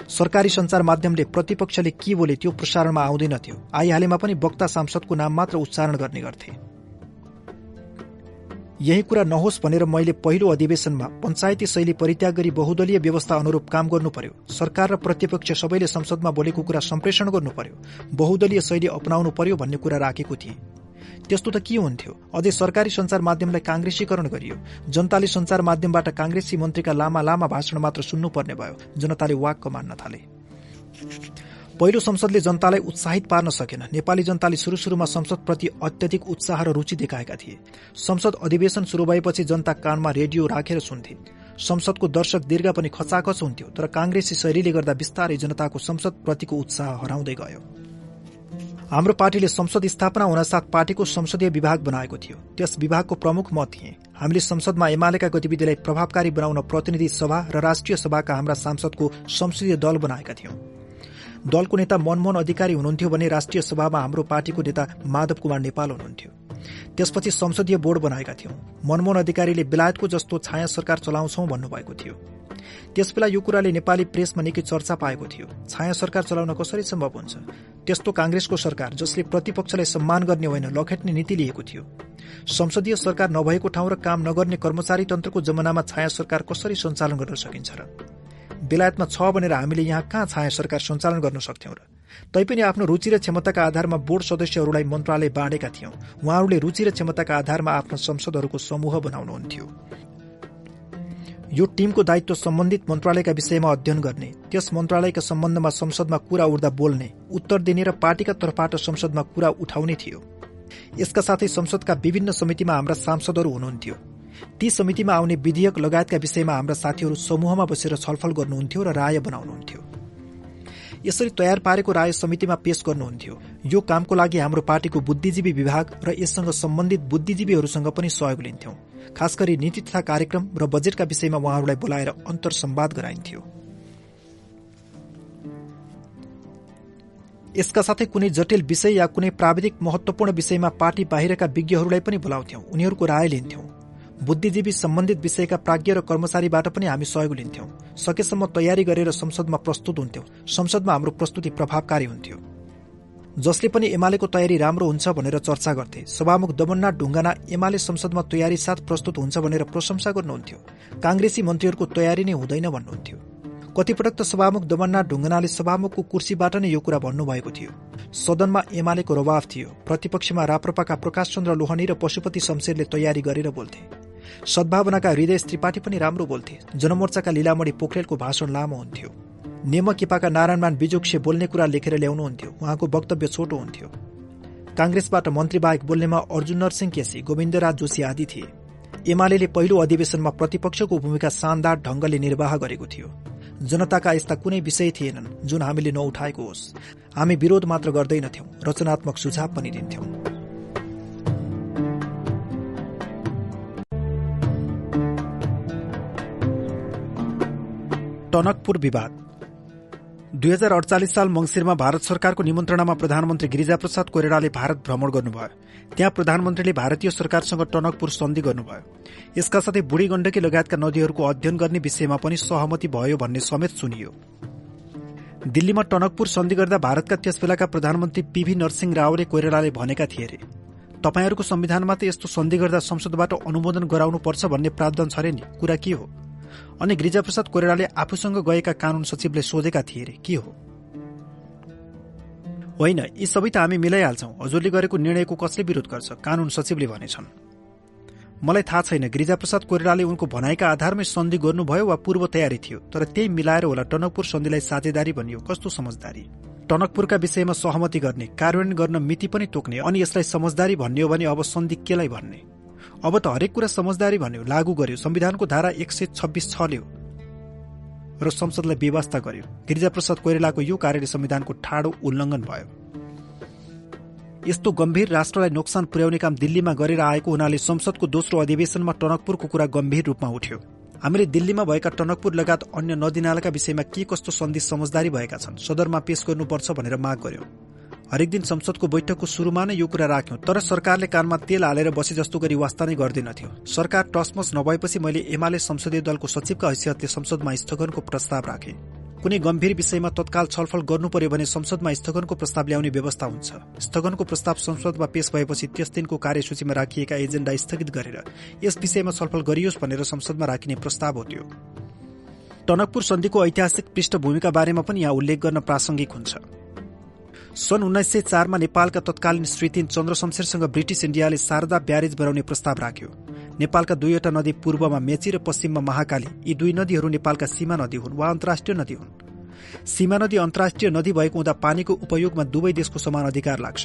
सरकारी संचार माध्यमले प्रतिपक्षले के बोले त्यो प्रसारणमा आउँदैनथ्यो आइहालेमा पनि वक्ता सांसदको नाम मात्र उच्चारण गर्ने गर्थे। यही कुरा नहोस् भनेर मैले पहिलो अधिवेशनमा पञ्चायती शैली परित्याग गरी बहुदलीय व्यवस्था अनुरूप काम गर्नु पर्यो सरकार र प्रतिपक्ष सबैले संसदमा बोलेको कुरा सम्प्रेषण गर्नु पर्यो बहुदलीय शैली अपनाउनु पर्यो भन्ने कुरा राखेको थिएँ। त्यस्तो त के हुन्थ्यो? अझै सरकारी संचार माध्यमलाई काङ्ग्रेसीकरण गरियो। जनताले संचार माध्यमबाट काङ्ग्रेसी मन्त्रीका लामा लामा भाषण मात्र सुन्नुपर्ने भयो। जनताले वाक्क मान्न थाले। पहिलो संसदले जनतालाई उत्साहित पार्न सकेन। नेपाली जनताले सुरु सुरुमा संसदप्रति अत्यधिक उत्साह र रुचि देखाएका थिए। संसद अधिवेशन शुरू भएपछि जनता कानमा रेडियो राखेर सुन्थे। संसदको दर्शक दीर्घ पनि खचाखच हुन्थ्यो तर कांग्रेसी शैलीले गर्दा बिस्तारै जनताको संसदप्रतिको उत्साह हराउँदै गयो। हाम्रो पार्टीले संसद स्थापना हुनसाथ पार्टीको संसदीय विभाग बनाएको थियो। त्यस विभागको प्रमुख म थिए। हामीले संसदमा एमालेका गतिविधिलाई प्रभावकारी बनाउन प्रतिनिधि सभा र राष्ट्रिय सभाका हाम्रा सांसदको संसदीय दल बनाएका थियौं। दलको नेता मनमोहन अधिकारी हुनुहुन्थ्यो भने राष्ट्रिय सभामा हाम्रो पार्टीको नेता माधव कुमार नेपाल हुनुहुन्थ्यो। त्यसपछि संसदीय बोर्ड बनाएका थियौं। मनमोहन अधिकारीले बेलायतको जस्तो छाया सरकार चलाउँछौ भन्नुभएको थियो। त्यसबेला यो कुराले नेपाली प्रेसमा निकै चर्चा पाएको थियो। छाया सरकार चलाउन कसरी सम्भव हुन्छ? त्यस्तो कांग्रेसको सरकार जसले प्रतिपक्षलाई सम्मान गर्ने होइन लखेट्ने नीति लिएको थियो। संसदीय सरकार नभएको ठाउँ र काम नगर्ने कर्मचारी तन्त्रको जमानामा छाया सरकार कसरी सञ्चालन गर्न सकिन्छ र बेलायतमा छ भनेर हामीले यहाँ कहाँ छाया सरकार सञ्चालन गर्न सक्थ्यौं र? तैपनि आफ्नो रुचि र क्षमताका आधारमा बोर्ड सदस्यहरूलाई मन्त्रालय बाँडेका थियौं। उहाँहरूले रुचि र क्षमताका आधारमा आफ्ना संसदहरूको समूह बनाउनुहुन्थ्यो। यो टीमको दायित्व सम्बन्धित मन्त्रालयका विषयमा अध्ययन गर्ने त्यस मन्त्रालयका सम्बन्धमा संसदमा कुरा उठ्दा बोल्ने उत्तर दिने र पार्टीका तर्फबाट संसदमा कुरा उठाउने थियो। यसका साथै संसदका विभिन्न समितिमा हाम्रा सांसदहरू हुनुहुन्थ्यो। ती समितिमा आउने विधेयक लगायतका विषयमा हाम्रा साथीहरू समूहमा बसेर छलफल गर्नुहुन्थ्यो र राय बनाउनुहुन्थ्यो। यसरी तयार पारेको राय समितिमा पेश गर्नुहुन्थ्यो। यो कामको लागि हाम्रो पार्टीको बुद्धिजीवी विभाग र यससँग सम्बन्धित बुद्धिजीवीहरूसँग पनि सहयोग लिन्थ्यौं। खास गरी नीति तथा कार्यक्रम र बजेटका विषयमा उहाँहरूलाई बोलाएर अन्तर सम्वाद गराइन्थ्यो। यसका साथै कुनै जटिल विषय या कुनै प्राविधिक महत्वपूर्ण विषयमा पार्टी बाहिरका विज्ञहरूलाई पनि बोलाउँथ्यौं। उनीहरूको राय लिन्थ्यौं। बुद्धिजीवी सम्बन्धित विषयका प्राज्ञ र कर्मचारीबाट पनि हामी सहयोग लिन्थ्यौं। सकेसम्म तयारी गरेर संसदमा प्रस्तुत हुन्थ्यौं। संसदमा हाम्रो प्रस्तुति प्रभावकारी हुन्थ्यो। जसले पनि एमालेको तयारी राम्रो हुन्छ भनेर चर्चा गर्थे। सभामुख दमननाथ ढुङ्गाना एमाले संसदमा तयारी साथ प्रस्तुत हुन्छ भनेर प्रशंसा गर्नुहुन्थ्यो। कांग्रेसी मन्त्रीहरूको तयारी नै हुँदैन भन्नुहुन्थ्यो। कतिपटक त सभामुख दमननाथ ढुङ्गनाले सभामुखको कुर्सीबाट नै यो कुरा भन्नुभएको थियो। सदनमा एमालेको रवाफ थियो। प्रतिपक्षमा राप्रपाका प्रकाश चन्द्र लोहनी र पशुपति शमशेरले तयारी गरेर बोल्थे। सद्भावनाका हृदय त्रिपाठी पनि राम्रो बोल्थे। जनमोर्चाका लीलामणी पोखरेलको भाषण लामो हुन्थ्यो। नेमकिपाका नारायणमान बिजोक्से बोल्ने कुरा लेखेर ल्याउनुहुन्थ्यो उहाँको वक्तव्य छोटो हुन्थ्यो। कांग्रेसबाट मन्त्री बाहेक बोल्नेमा अर्जुन नरसिंह केसी गोविन्दराज जोशी आदि थिए। एमाले पहिलो अधिवेशनमा प्रतिपक्षको भूमिका शानदार ढंगले निर्वाह गरेको थियो। जनताका यस्ता कुनै विषय थिएनन् जुन हामीले नउठाएको होस्। हामी विरोध मात्र गर्दैनथ्यौं रचनात्मक सुझाव पनि दिन्थ्यौं। टनकपुर विवाद। दुई हजार अडचालिस साल मंगिरमा भारत सरकारको निमन्त्रणामा प्रधानमन्त्री गिरिजाप्रसाद कोइरालाले भारत भ्रमण गर्नुभयो। त्यहाँ प्रधानमन्त्रीले भारतीय सरकारसँग टनकपुर सन्धि गर्नुभयो। यसका साथै बुढी गण्डकी लगायतका नदीहरूको अध्ययन गर्ने विषयमा पनि सहमति भयो भन्ने समेत सुनियो। दिल्लीमा टनकपुर सन्धि गर्दा भारतका त्यसबेलाका प्रधानमन्त्री पीभी नरसिंह रावले कोइरालाले भनेका थिए अरे तपाईँहरूको संविधानमा त यस्तो सन्धि गर्दा संसदबाट अनुमोदन गराउनुपर्छ भन्ने प्रावधान छ रे नि। कुरा के हो? अनि गिरिजाप्रसाद कोइरालाले आफूसँग गएका कानून सचिवले सोधेका थिए के हो? होइन यी सबै त हामी मिलाइहाल्छौं। हजुरले गरेको निर्णयको कसले विरोध गर्छ? कानून सचिवले भनेछन्। मलाई थाहा छैन। गिरिजाप्रसाद कोइरालाले उनको भनाइका आधारमै सन्धि गर्नुभयो वा पूर्व तयारी थियो तर त्यही मिलाएर होला टनकपुर सन्धिलाई साझेदारी भनियो। कस्तो समझदारी? टनकपुरका विषयमा सहमति गर्ने कार्यान्वयन गर्न मिति पनि तोक्ने अनि यसलाई समझदारी भन्ने हो भने अब सन्धि केलाई भन्ने? अब त हरेक कुरा समझदारी भन्यो लागू गर्यो। संविधानको धारा एक सय छब्बिस छल्यो र संसदलाई व्यवस्था गर्यो। गिरिजाप्रसाद कोइरालाको यो कार्यले संविधानको ठाडो उल्लङ्घन भयो। यस्तो गम्भीर राष्ट्रलाई नोक्सान पुर्याउने काम दिल्लीमा गरेर आएको हुनाले संसदको दोस्रो अधिवेशनमा टनकपुरको कुरा गम्भीर रूपमा उठ्यो। हामीले दिल्लीमा भएका टनकपुर लगायत अन्य नदीनालाका विषयमा के कस्तो सन्धि समझदारी भएका छन् सदरमा पेश गर्नुपर्छ भनेर माग गर्यो। हरेक दिन संसदको बैठकको शुरूमा नै यो कुरा राख्यौं। तर सरकारले कानमा तेल हालेर बसे जस्तो गरी वास्ता नै गर्दैनथ्यो सरकार टसमस नभएपछि मैले एमाले संसदीय दलको सचिवका हैसियतले संसदमा स्थगनको प्रस्ताव राखे। कुनै गम्भीर विषयमा तत्काल छलफल गर्नु पर्यो भने संसदमा स्थगनको प्रस्ताव ल्याउने व्यवस्था हुन्छ। स्थगनको प्रस्ताव संसदमा पेश भएपछि त्यस दिनको कार्यसूचीमा राखिएका एजेण्डा स्थगित गरेर यस विषयमा छलफल गरियोस् भनेर संसदमा राखिने प्रस्ताव हो त्यो। टनकपुर सन्धिको ऐतिहासिक पृष्ठभूमिका बारेमा पनि यहाँ उल्लेख गर्न प्रासंगिक हुन्छ। सन् उन्नाइस सय चारमा नेपालका तत्कालीन श्रीतिन चन्द्र शमशेरसँग ब्रिटिस इण्डियाले शारदा ब्यारेज बनाउने प्रस्ताव राख्यो। नेपालका दुईवटा नदी पूर्वमा मेची र पश्चिममा महाकाली यी दुई नदीहरू नेपालका सीमा नदी हुन् वा अन्तर्राष्ट्रिय नदी हुन्। सीमा नदी अन्तर्राष्ट्रिय नदी भएको हुँदा पानीको उपयोगमा दुवै देशको समान अधिकार लाग्छ।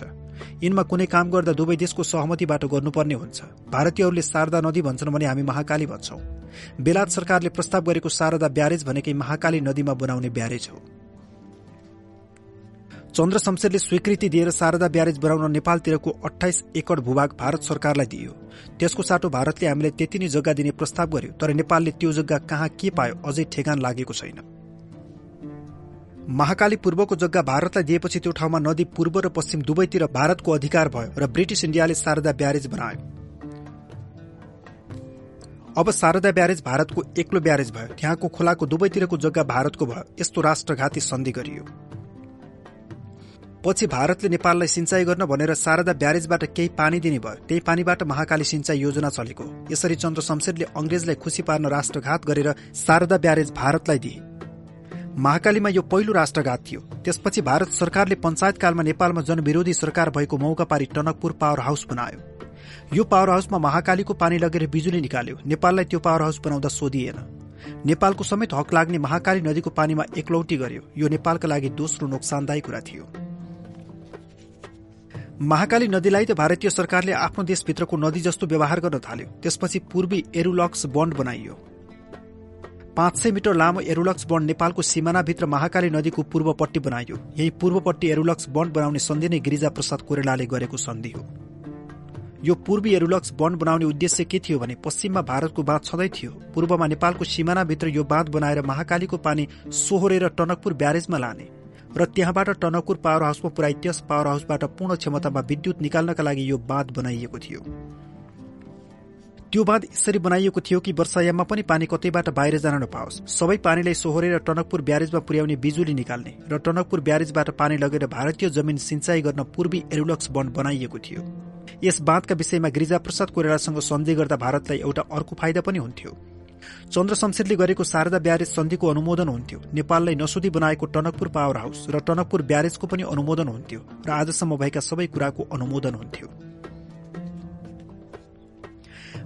यिनमा कुनै काम गर्दा दुवै देशको सहमतिबाट गर्नुपर्ने हुन्छ। भारतीयहरूले शारदा नदी भन्छन् भने हामी महाकाली भन्छौं। बेलायत सरकारले प्रस्ताव गरेको शारदा ब्यारेज भनेकै महाकाली नदीमा बनाउने ब्यारेज हो। चन्द्र शमशेरले स्वीकृति दिएर शारदा ब्यारेज बनाउन नेपालतिरको अठाइस एकड़ भूभाग भारत सरकारलाई दियो। त्यसको साटो भारतले हामीलाई त्यति नै जग्गा दिने प्रस्ताव गर्यो तर नेपालले त्यो जग्गा कहाँ के पायो अझै ठेगान लागेको छैन। महाकाली पूर्वको जग्गा भारतलाई दिएपछि त्यो ठाउँमा नदी पूर्व र पश्चिम दुवैतिर भारतको अधिकार भयो र ब्रिटिस इण्डियाले शारदा ब्यारेज बनायो। अब शारदा ब्यारेज भारतको एक्लो ब्यारेज भयो त्यहाँको खोलाको दुवैतिरको जग्गा भारतको भयो यस्तो राष्ट्रघाती सन्धि गरियो। पछि भारतले नेपाललाई सिंचाई गर्न भनेर शारदा ब्यारेजबाट केही पानी दिने भयो। त्यही पानीबाट महाकाली सिंचाई योजना चलेको। यसरी चन्द्र शमशेरले अंग्रेजलाई खुसी पार्न राष्ट्रघात गरेर शारदा ब्यारेज भारतलाई दिए। महाकालीमा यो पहिलो राष्ट्रघात थियो। त्यसपछि भारत सरकारले पञ्चायतकालमा नेपालमा जनविरोधी सरकार भएको मौका पारी टनकपुर पावर हाउस बनायो। यो पावर हाउसमा महाकालीको पानी लगेर बिजुली निकाल्यो। नेपाललाई त्यो पावर हाउस बनाउँदा सोधिएन। नेपालको समेत हक लाग्ने महाकाली नदीको पानीमा एकलौटी गर्यो। यो नेपालका लागि दोस्रो नोक्सानदायी कुरा थियो। महाकाली नदीलाई त भारतीय सरकारले आफ्नो देशभित्रको नदी जस्तो व्यवहार गर्न थाल्यो। त्यसपछि पूर्वी एरुलक्स बन्ड बनाइयो। पाँच सय मिटर लामो एरुलक्स बन्ड नेपालको सिमानाभित्र महाकाली नदीको पूर्वपट्टि बनाइयो। यही पूर्वपट्टि एरुलक्स बन्ड बनाउने सन्धि नै गिरिजा प्रसाद कोइरालाले गरेको सन्धि हो। यो पूर्वी एरुलक्स बन्ड बनाउने उद्देश्य के थियो भने पश्चिममा भारतको बाँध छँदै थियो। पूर्वमा नेपालको सिमानाभित्र यो बाँध बनाएर महाकालीको पानी सोहोरेर टनकपुर ब्यारेजमा लाने। र त्यहाँबाट टनकपुर पावर हाउसमा पुर्याई त्यस पावर हाउसबाट पूर्ण क्षमतामा विद्युत निकाल्नका लागि यो बाँध बनाइएको थियो। त्यो बाँध यसरी बनाइएको थियो कि वर्षायाममा पनि पानी कतैबाट बाहिर जान नपाओस्। सबै पानीलाई सोहोरेर टनकपुर ब्यारेजमा पुर्याउने बिजुली निकाल्ने र टनकपुर ब्यारेजबाट पानी लगेर भारतीय जमिन सिंचाई गर्न पूर्वी एरुलक्स बन्ड बनाइएको थियो। यस बाँधका विषयमा गिरिजाप्रसाद कोइरालासँग सन्धि गर्दा भारतलाई एउटा अर्को फाइदा पनि हुन्थ्यो। चन्द्र शमशेरले गरेको शारदा ब्यारेज सन्धिको अनुमोदन हुन्थ्यो। नेपाललाई नसोधी बनाएको टनकपुर पावर हाउस र टनकपुर ब्यारेजको पनि अनुमोदन हुन्थ्यो र आजसम्म भएका सबै कुराको अनुमोदन हुन्थ्यो।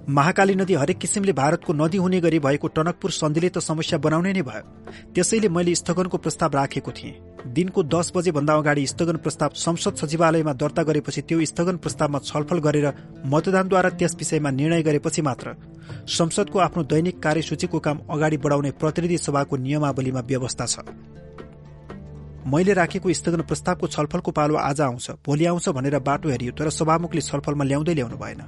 महाकाली नदी हरेक किसिमले भारतको नदी हुने गरी भएको टनकपुर सन्धिले त समस्या बनाउने नै भयो। त्यसैले मैले स्थगनको प्रस्ताव राखेको थिएँ। दिनको दस बजे भन्दा अगाडि स्थगन प्रस्ताव संसद सचिवालयमा दर्ता गरेपछि त्यो स्थगन प्रस्तावमा छलफल गरेर मतदानद्वारा त्यस विषयमा निर्णय गरेपछि मात्र। संसदको आफ्नो दैनिक कार्यसूचीको काम अगाडि बढाउने प्रतिनिधि सभाको नियमावलीमा व्यवस्था छ। मैले राखेको स्थगन प्रस्तावको छलफलको पालो आज आउँछ भोलि आउँछ भनेर बाटो हेरियो तर सभामुखले छलफलमा ल्याउँदै ल्याउनु भएन।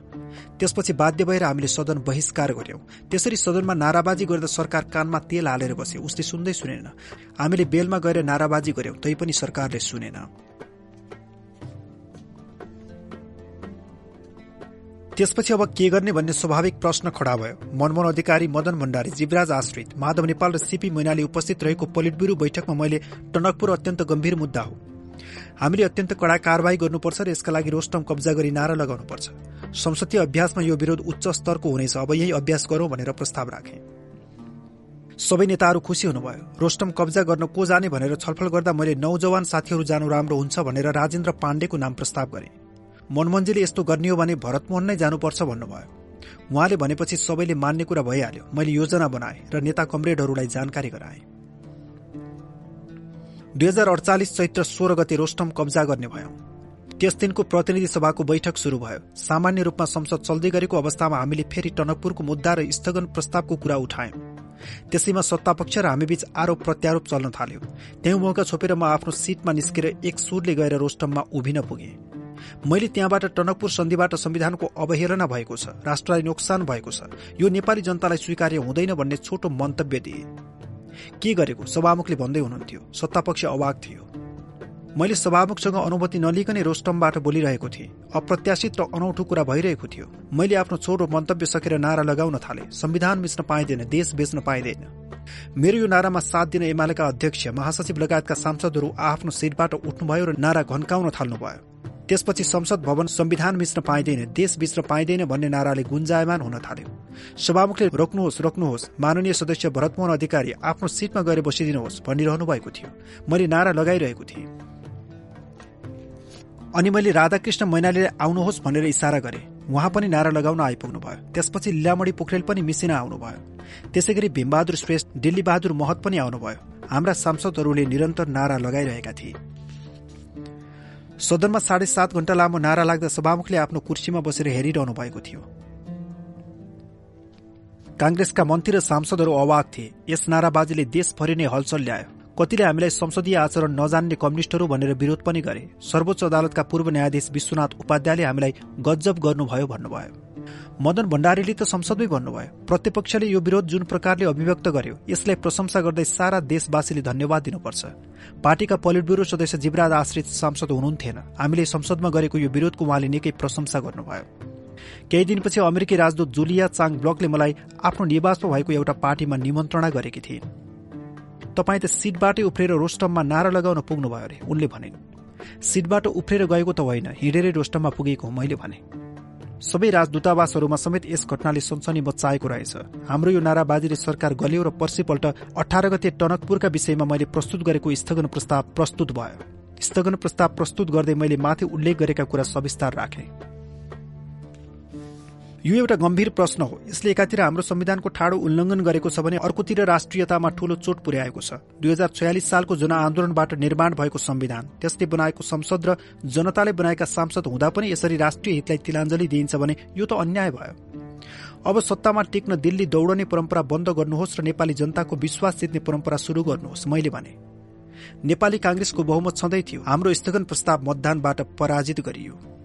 त्यसपछि बाध्य भएर हामीले सदन बहिष्कार गर्यौं। त्यसरी सदनमा नाराबाजी गर्दा सरकार कानमा तेल हालेर बस्यो। उसले सुन्दै सुनेन। हामीले बेलमा गएर नाराबाजी गर्यौं तैपनि सरकारले सुनेन। त्यसपछि अब के गर्ने भन्ने स्वाभाविक प्रश्न खडा भयो। मनमोहन अधिकारी मदन भण्डारी जीवराज आश्रित माधव नेपाल र सीपी मैनाली उपस्थित रहेको पोलिट ब्युरो बैठकमा मैले टनकपुर अत्यन्त गम्भीर मुद्दा हो। हामीले अत्यन्त कडा कारवाही गर्नुपर्छ र यसका लागि रोस्टम कब्जा गरी नारा लगाउनुपर्छ। संसदीय अभ्यासमा यो विरोध उच्च स्तरको हुनेछ। अब यही अभ्यास गरौं भनेर प्रस्ताव राखे। सबै नेताहरू खुसी हुनुभयो। रोस्टम कब्जा गर्न को जाने भनेर छलफल गर्दा मैले नौजवान साथीहरू जानु राम्रो हुन्छ भनेर राजेन्द्र पाण्डेको नाम प्रस्ताव गरे। मनमोहनजीले यस्तो गर्ने हो भने भरतमोहन नै जानुपर्छ भन्नुभयो। उहाँले भनेपछि सबैले मान्ने कुरा भइहाल्यो। मैले योजना बनाए र नेता कमरेडहरूलाई जानकारी गराए। दुई हजार अडचालिस चैत्र सोह्र गते रोस्टम कब्जा गर्ने भयो। त्यस दिनको प्रतिनिधि सभाको बैठक शुरू भयो। सामान्य रूपमा संसद चल्दै गरेको अवस्थामा हामीले फेरि टनकपुरको मुद्दा र स्थगन प्रस्तावको कुरा उठायौं। त्यसैमा सत्तापक्ष र हामीबीच आरोप प्रत्यारोप चल्न थाल्यो। त्यही मौका छोपेर म आफ्नो सिटमा निस्केर एक सुरले गएर रोस्टममा उभिन पुगेँ। मैले त्यहाँबाट टनकपुर सन्धिबाट संविधानको अवहेलना भएको छ राष्ट्रलाई नोक्सान भएको छ। यो नेपाली जनतालाई स्वीकार्य हुँदैन भन्ने छोटो मन्तव्य दिए। के गरेको? सभामुखले भन्दै हुनुहुन्थ्यो सत्तापक्ष अवाक थियो। मैले सभामुखसँग अनुमति नलिकनै रोस्टमबाट बोलिरहेको थिएँ। अप्रत्याशित र अनौठो कुरा भइरहेको थियो। मैले आफ्नो छोटो मन्तव्य सकेर नारा लगाउन थाले। संविधान मिच्न पाइँदैन देश बेच्न पाइँदैन। मेरो यो नारामा साथ दिन एमालेका अध्यक्ष महासचिव लगायतका सांसदहरू आफ्नो सिटबाट उठ्नुभयो र नारा घन्काउन थाल्नुभयो। त्यसपछि संसद भवन संविधान मिच्न पाइँदैन देश बिच्न पाइँदैन भन्ने नाराले गुन्जायमान हुन थाल्यो। सभामुखले रोक्नुहोस् रोक्नुहोस् माननीय सदस्य भरतमोहन अधिकारी आफ्नो सिटमा गएर बसिदिनुहोस् भनिरहनु भएको थियो। मैले नारा लगाइरहेको थिएँ। अनि मैले राधाकृष्ण मैनालीले आउनुहोस् भनेर इसारा गरे। उहाँ पनि नारा लगाउन आइपुग्नु भयो त्यसपछि लीलामणी पोखरेल पनि मिसिन आउनुभयो। त्यसै गरी भीमबहादुर श्रेष्ठ दिल्ली बहादुर महत पनि आउनुभयो। हाम्रा सांसदहरूले निरन्तर नारा लगाइरहेका थिए। सदनमा साढे सात घण्टा लामो नारा लाग्दा सभामुखले आफ्नो कुर्सीमा बसेर हेरिरहनु भएको थियो। काङ्ग्रेसका मन्त्री र सांसदहरू अवाक थिए। यस नाराबाजीले देशभरि नै हलचल ल्यायो। कतिले हामीलाई संसदीय आचरण नजान्ने कम्युनिष्टहरू भनेर विरोध पनि गरे। सर्वोच्च अदालतका पूर्व न्यायाधीश विश्वनाथ उपाध्यायले हामीलाई गजब गर्नुभयो भन्नुभयो। मदन भण्डारीले त संसदमै भन्नुभयो प्रतिपक्षले यो विरोध जुन प्रकारले अभिव्यक्त गर्यो यसलाई प्रशंसा गर्दै सारा देशवासीले धन्यवाद दिनुपर्छ। पार्टीका पोलिट ब्युरो सदस्य जीवराज आश्रित सांसद हुनुहुन्थेन। हामीले संसदमा गरेको यो विरोधको उहाँले निकै प्रशंसा गर्नुभयो। केही दिनपछि अमेरिकी राजदूत जुलिया चाङ ब्लकले मलाई आफ्नो निवासमा भएको एउटा पार्टीमा निमन्त्रणा गरेकी थिइन्। तपाईँ त सिटबाटै उफ्रेर रोस्टममा नारा लगाउन पुग्नुभयो अरे उनले भनिन् सिटबाट उफ्रेर गएको त होइन हिँडेरै रोस्टममा पुगेको मैले भने। सबै राजदूतावासहरूमा समेत यस घटनाले सनसनी मचाएको रहेछ। हाम्रो यो नाराबाजीले सरकार गल्यो र पर्सिपल्ट अठार गते टनकपुरका विषयमा मैले प्रस्तुत गरेको स्थगन प्रस्ताव प्रस्तुत भयो। स्थगन प्रस्ताव प्रस्तुत गर्दै मैले माथि उल्लेख गरेका कुरा सविस्तार राखे। यो एउटा गम्भीर प्रश्न हो। यसले एकातिर हाम्रो संविधानको ठाडो उल्लङ्घन गरेको छ भने अर्कोतिर राष्ट्रियतामा ठूलो चोट पुर्याएको छ। दुई हजार छयालिस सालको जनआन्दोलनबाट निर्माण भएको संविधान त्यसले बनाएको संसद र जनताले बनाएका सांसद हुँदा पनि यसरी राष्ट्रिय हितलाई तिलाञ्जली दिइन्छ भने यो त अन्याय भयो। अब सत्तामा टेक्न दिल्ली दौडने परम्परा बन्द गर्नुहोस् र नेपाली जनताको विश्वास जित्ने परम्परा शुरू गर्नुहोस् मैले भने। नेपाली कांग्रेसको बहुमत छँदै थियो। हाम्रो स्थगन प्रस्ताव मतदानबाट पराजित गरियो।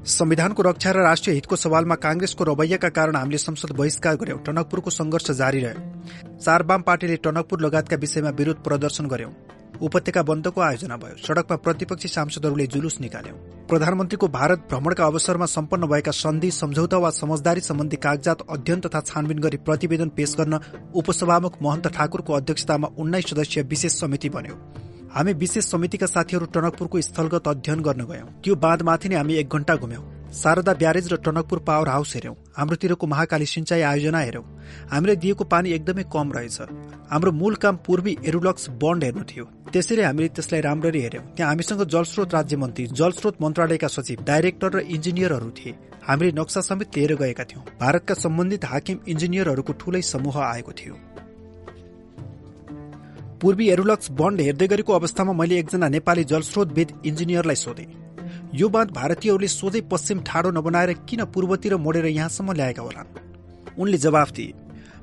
संविधानको रक्षा र राष्ट्रिय हितको सवालमा कांग्रेसको रवैयाका कारण हामीले संसद बहिष्कार गर्यौं। टनकपुरको संघर्ष जारी रह्यो। चार वाम पार्टीले टनकपुर लगायतका विषयमा विरोध प्रदर्शन गर्यौं। उपत्यका बन्दको आयोजना भयो। सड़कमा प्रतिपक्षी सांसदहरूले जुलुस निकाल्यौं। प्रधानमन्त्रीको भारत भ्रमणका अवसरमा सम्पन्न भएका सन्धि सम्झौता वा समझदारी सम्बन्धी कागजात अध्ययन तथा छानबिन गरी प्रतिवेदन पेश गर्न उपसभामुख महन्त ठाकुरको अध्यक्षतामा उन्नाइस सदस्यीय विशेष समिति बन्यो। हामी विशेष समितिका साथीहरू टनकपुरको स्थलगत अध्ययन गर्न गयौं। त्यो बाँधमाथि नै हामी एक घण्टा घुम्यौं। शारदा ब्यारेज र टनकपुर पावर हाउस हेर्यौं हाम्रोतिरको महाकाली सिंचाई आयोजना हेर्यौं हामीले दिएको पानी एकदमै कम रहेछ। हाम्रो मूल काम पूर्वी एरुलक्स बन्ड हेर्नु थियो। त्यसैले हामीले त्यसलाई राम्ररी हेर्यौं त्यहाँ हामीसँग जलस्रोत राज्य मन्त्री जलस्रोत मन्त्रालयका सचिव डाइरेक्टर र इन्जिनियरहरू थिए। हामीले नक्सा समेत लिएर गएका थियौं। भारतका सम्बन्धित हाकिम इन्जिनियरहरूको ठूलै समूह आएको थियो। पूर्वी एरुलक्स बन्ड हेर्दै गरेको अवस्थामा मैले एकजना नेपाली जलस्रोतविद इन्जिनियरलाई सोधे। यो बाँध भारतीयहरूले सोझै पश्चिम ठाडो नबनाएर किन पूर्वतिर मोडेर यहाँसम्म ल्याएका होलान्? उनले जवाफ दिए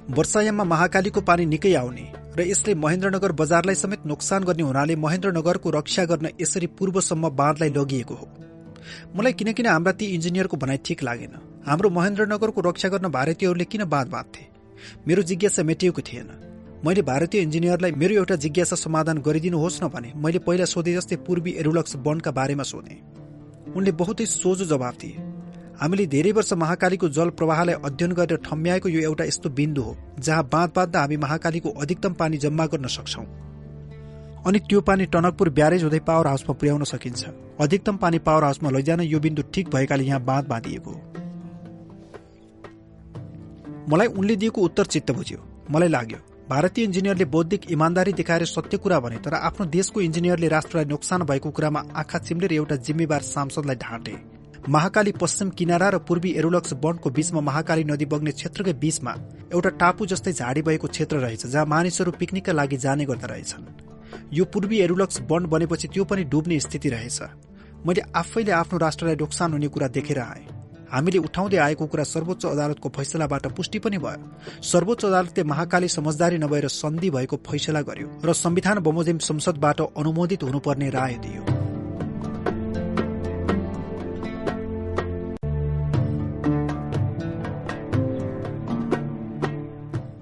वर्षायाममा महाकालीको पानी निकै आउने र यसले महेन्द्रनगर बजारलाई समेत नोक्सान गर्ने हुनाले महेन्द्रनगरको रक्षा गर्न यसरी पूर्वसम्म बाँधलाई लगिएको हो। मलाई किन किन हाम्रा ती इन्जिनियरको भनाइ ठिक लागेन। हाम्रो महेन्द्रनगरको रक्षा गर्न भारतीयहरूले किन बाँध बाँध्थे? मेरो जिज्ञासा मेटिएको थिएन। मैले भारतीय इन्जिनियरलाई मेरो एउटा जिज्ञासा समाधान गरिदिनुहोस् न भने मैले पहिला सोधे जस्तै पूर्वी एरुलक्स वनका बारेमा सोधे। उनले बहुतै सोझो जवाब दिए। हामीले धेरै वर्ष महाकालीको जल प्रवाहलाई अध्ययन गरेर ठम्म्याएको यो एउटा यस्तो बिन्दु हो जहाँ बाँध बाँध्दा हामी महाकालीको अधिकतम पानी जम्मा गर्न सक्छौं। अनि त्यो पानी टनकपुर ब्यारेज हुँदै पावर हाउसमा पुर्याउन सकिन्छ। अधिकतम पानी पावर हाउसमा लैजान यो बिन्दु ठिक भएकाले यहाँ बाँध बाँधिएको मलाई उनले दिएको उत्तर चित्त बुझ्यो मलाई लाग्यो भारतीय इन्जिनियरले बौद्धिक इमान्दारी देखाएर सत्य कुरा भने तर आफ्नो देशको इन्जिनियरले राष्ट्रलाई नोक्सान भएको कुरामा आँखा चिम्लेर एउटा जिम्मेवार सांसदलाई ढाँटे। महाकाली पश्चिम किनारा र पूर्वी एरोलक्स वनको बीचमा महाकाली नदी बग्ने क्षेत्रकै बीचमा एउटा टापु जस्तै झाडी भएको क्षेत्र रहेछ जहाँ मानिसहरू पिकनिकका लागि जाने गर्दा रहेछन्। यो पूर्वी एरुलक्स वन बनेपछि त्यो पनि डुब्ने स्थिति रहेछ। मैले आफैले आफ्नो राष्ट्रलाई नोक्सान हुने कुरा देखेर आएँ। हामीले उठाउँदै आएको कुरा सर्वोच्च अदालतको फैसलाबाट पुष्टि पनि भयो। सर्वोच्च अदालतले महाकाली समझदारी नभएर सन्धि भएको फैसला गर्यो र संविधान बमोजिम संसदबाट अनुमोदित हुनुपर्ने राय दियो।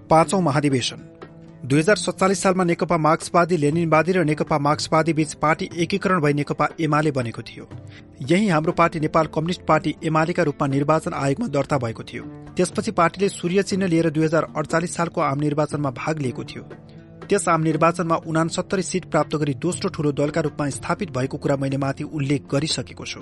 पाँचौं महाधिवेशन। दुई हजार सत्तालिस सालमा नेकपा मार्क्सवादी लेनिनवादी र नेकपा मार्क्सवादी बीच पार्टी एकीकरण भई नेकपा एमाले बनेको थियो। यही हाम्रो पार्टी नेपाल कम्युनिष्ट पार्टी एमालेका रूपमा निर्वाचन आयोगमा दर्ता भएको थियो। त्यसपछि पार्टीले सूर्य चिन्ह लिएर दुई हजार अडचालिस सालको आम निर्वाचनमा भाग लिएको थियो। त्यस आम निर्वाचनमा उनासत्तरी सीट प्राप्त गरी दोस्रो ठूलो दलका रूपमा स्थापित भएको कुरा मैले माथि उल्लेख गरिसकेको छु।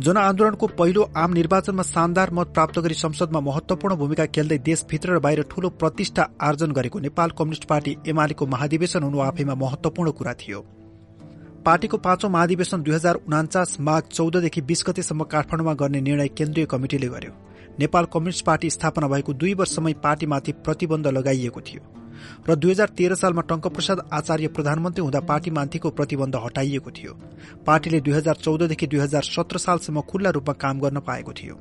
जनआन्दोलनको पहिलो आम निर्वाचनमा शानदार मत प्राप्त गरी संसदमा महत्वपूर्ण भूमिका खेल्दै देशभित्र र बाहिर ठूलो प्रतिष्ठा आर्जन गरेको नेपाल कम्युनिष्ट पार्टी एमालेको महाधिवेशन हुनु आफैमा महत्वपूर्ण कुरा थियो। पार्टीको पाँचौं महाधिवेशन दुई हजार उनाचास माघ चौधदेखि बीस गतेसम्म काठमाडौँमा गर्ने निर्णय केन्द्रीय कमिटिले गर्यो। नेपाल कम्युनिष्ट पार्टी स्थापना भएको दुई वर्षमै पार्टीमाथि प्रतिबन्ध लगाइएको थियो। र दुई हजार तेह्र सालमा टंकप्रसाद आचार्य प्रधानमन्त्री हुँदा पार्टीमाथिको प्रतिबन्ध हटाइएको थियो। पार्टीले दुई हजार चौधदेखि दुई हजार सत्र सालसम्म खुल्ला रूपमा काम गर्न पाएको थियो।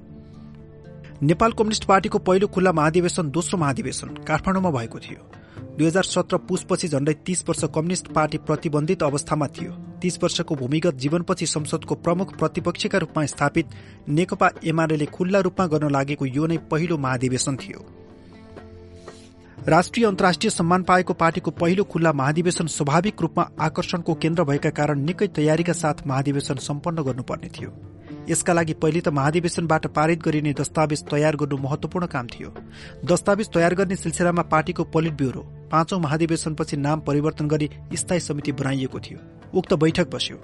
नेपाल कम्युनिष्ट पार्टीको पहिलो खुल्ला महाधिवेशन दोस्रो महाधिवेशन काठमाडौँमा भएको थियो। दुई हजार सत्र पुसपछि झण्डै तीस वर्ष कम्युनिष्ट पार्टी प्रतिबन्धित अवस्थामा थियो। तीस वर्षको भूमिगत जीवनपछि संसदको प्रमुख प्रतिपक्षका रूपमा स्थापित नेकपा एमाले खुल्ला रूपमा गर्न लागेको यो नै पहिलो महाधिवेशन थियो। राष्ट्रिय अन्तर्राष्ट्रिय सम्मान पाएको पार्टीको पहिलो खुल्ला महाधिवेशन स्वाभाविक रूपमा आकर्षणको केन्द्र भएका कारण निकै तयारीका साथ महाधिवेशन सम्पन्न गर्नुपर्ने थियो। यसका लागि पहिले त महाधिवेशनबाट पारित गरिने दस्तावेज तयार गर्नु महत्वपूर्ण काम थियो। दस्तावेज तयार गर्ने सिलसिलामा पार्टीको पोलिट ब्यूरो पाँचौं महाधिवेशनपछि नाम परिवर्तन गरी स्थायी समिति बनाइएको थियो। उक्त बैठक बस्यो।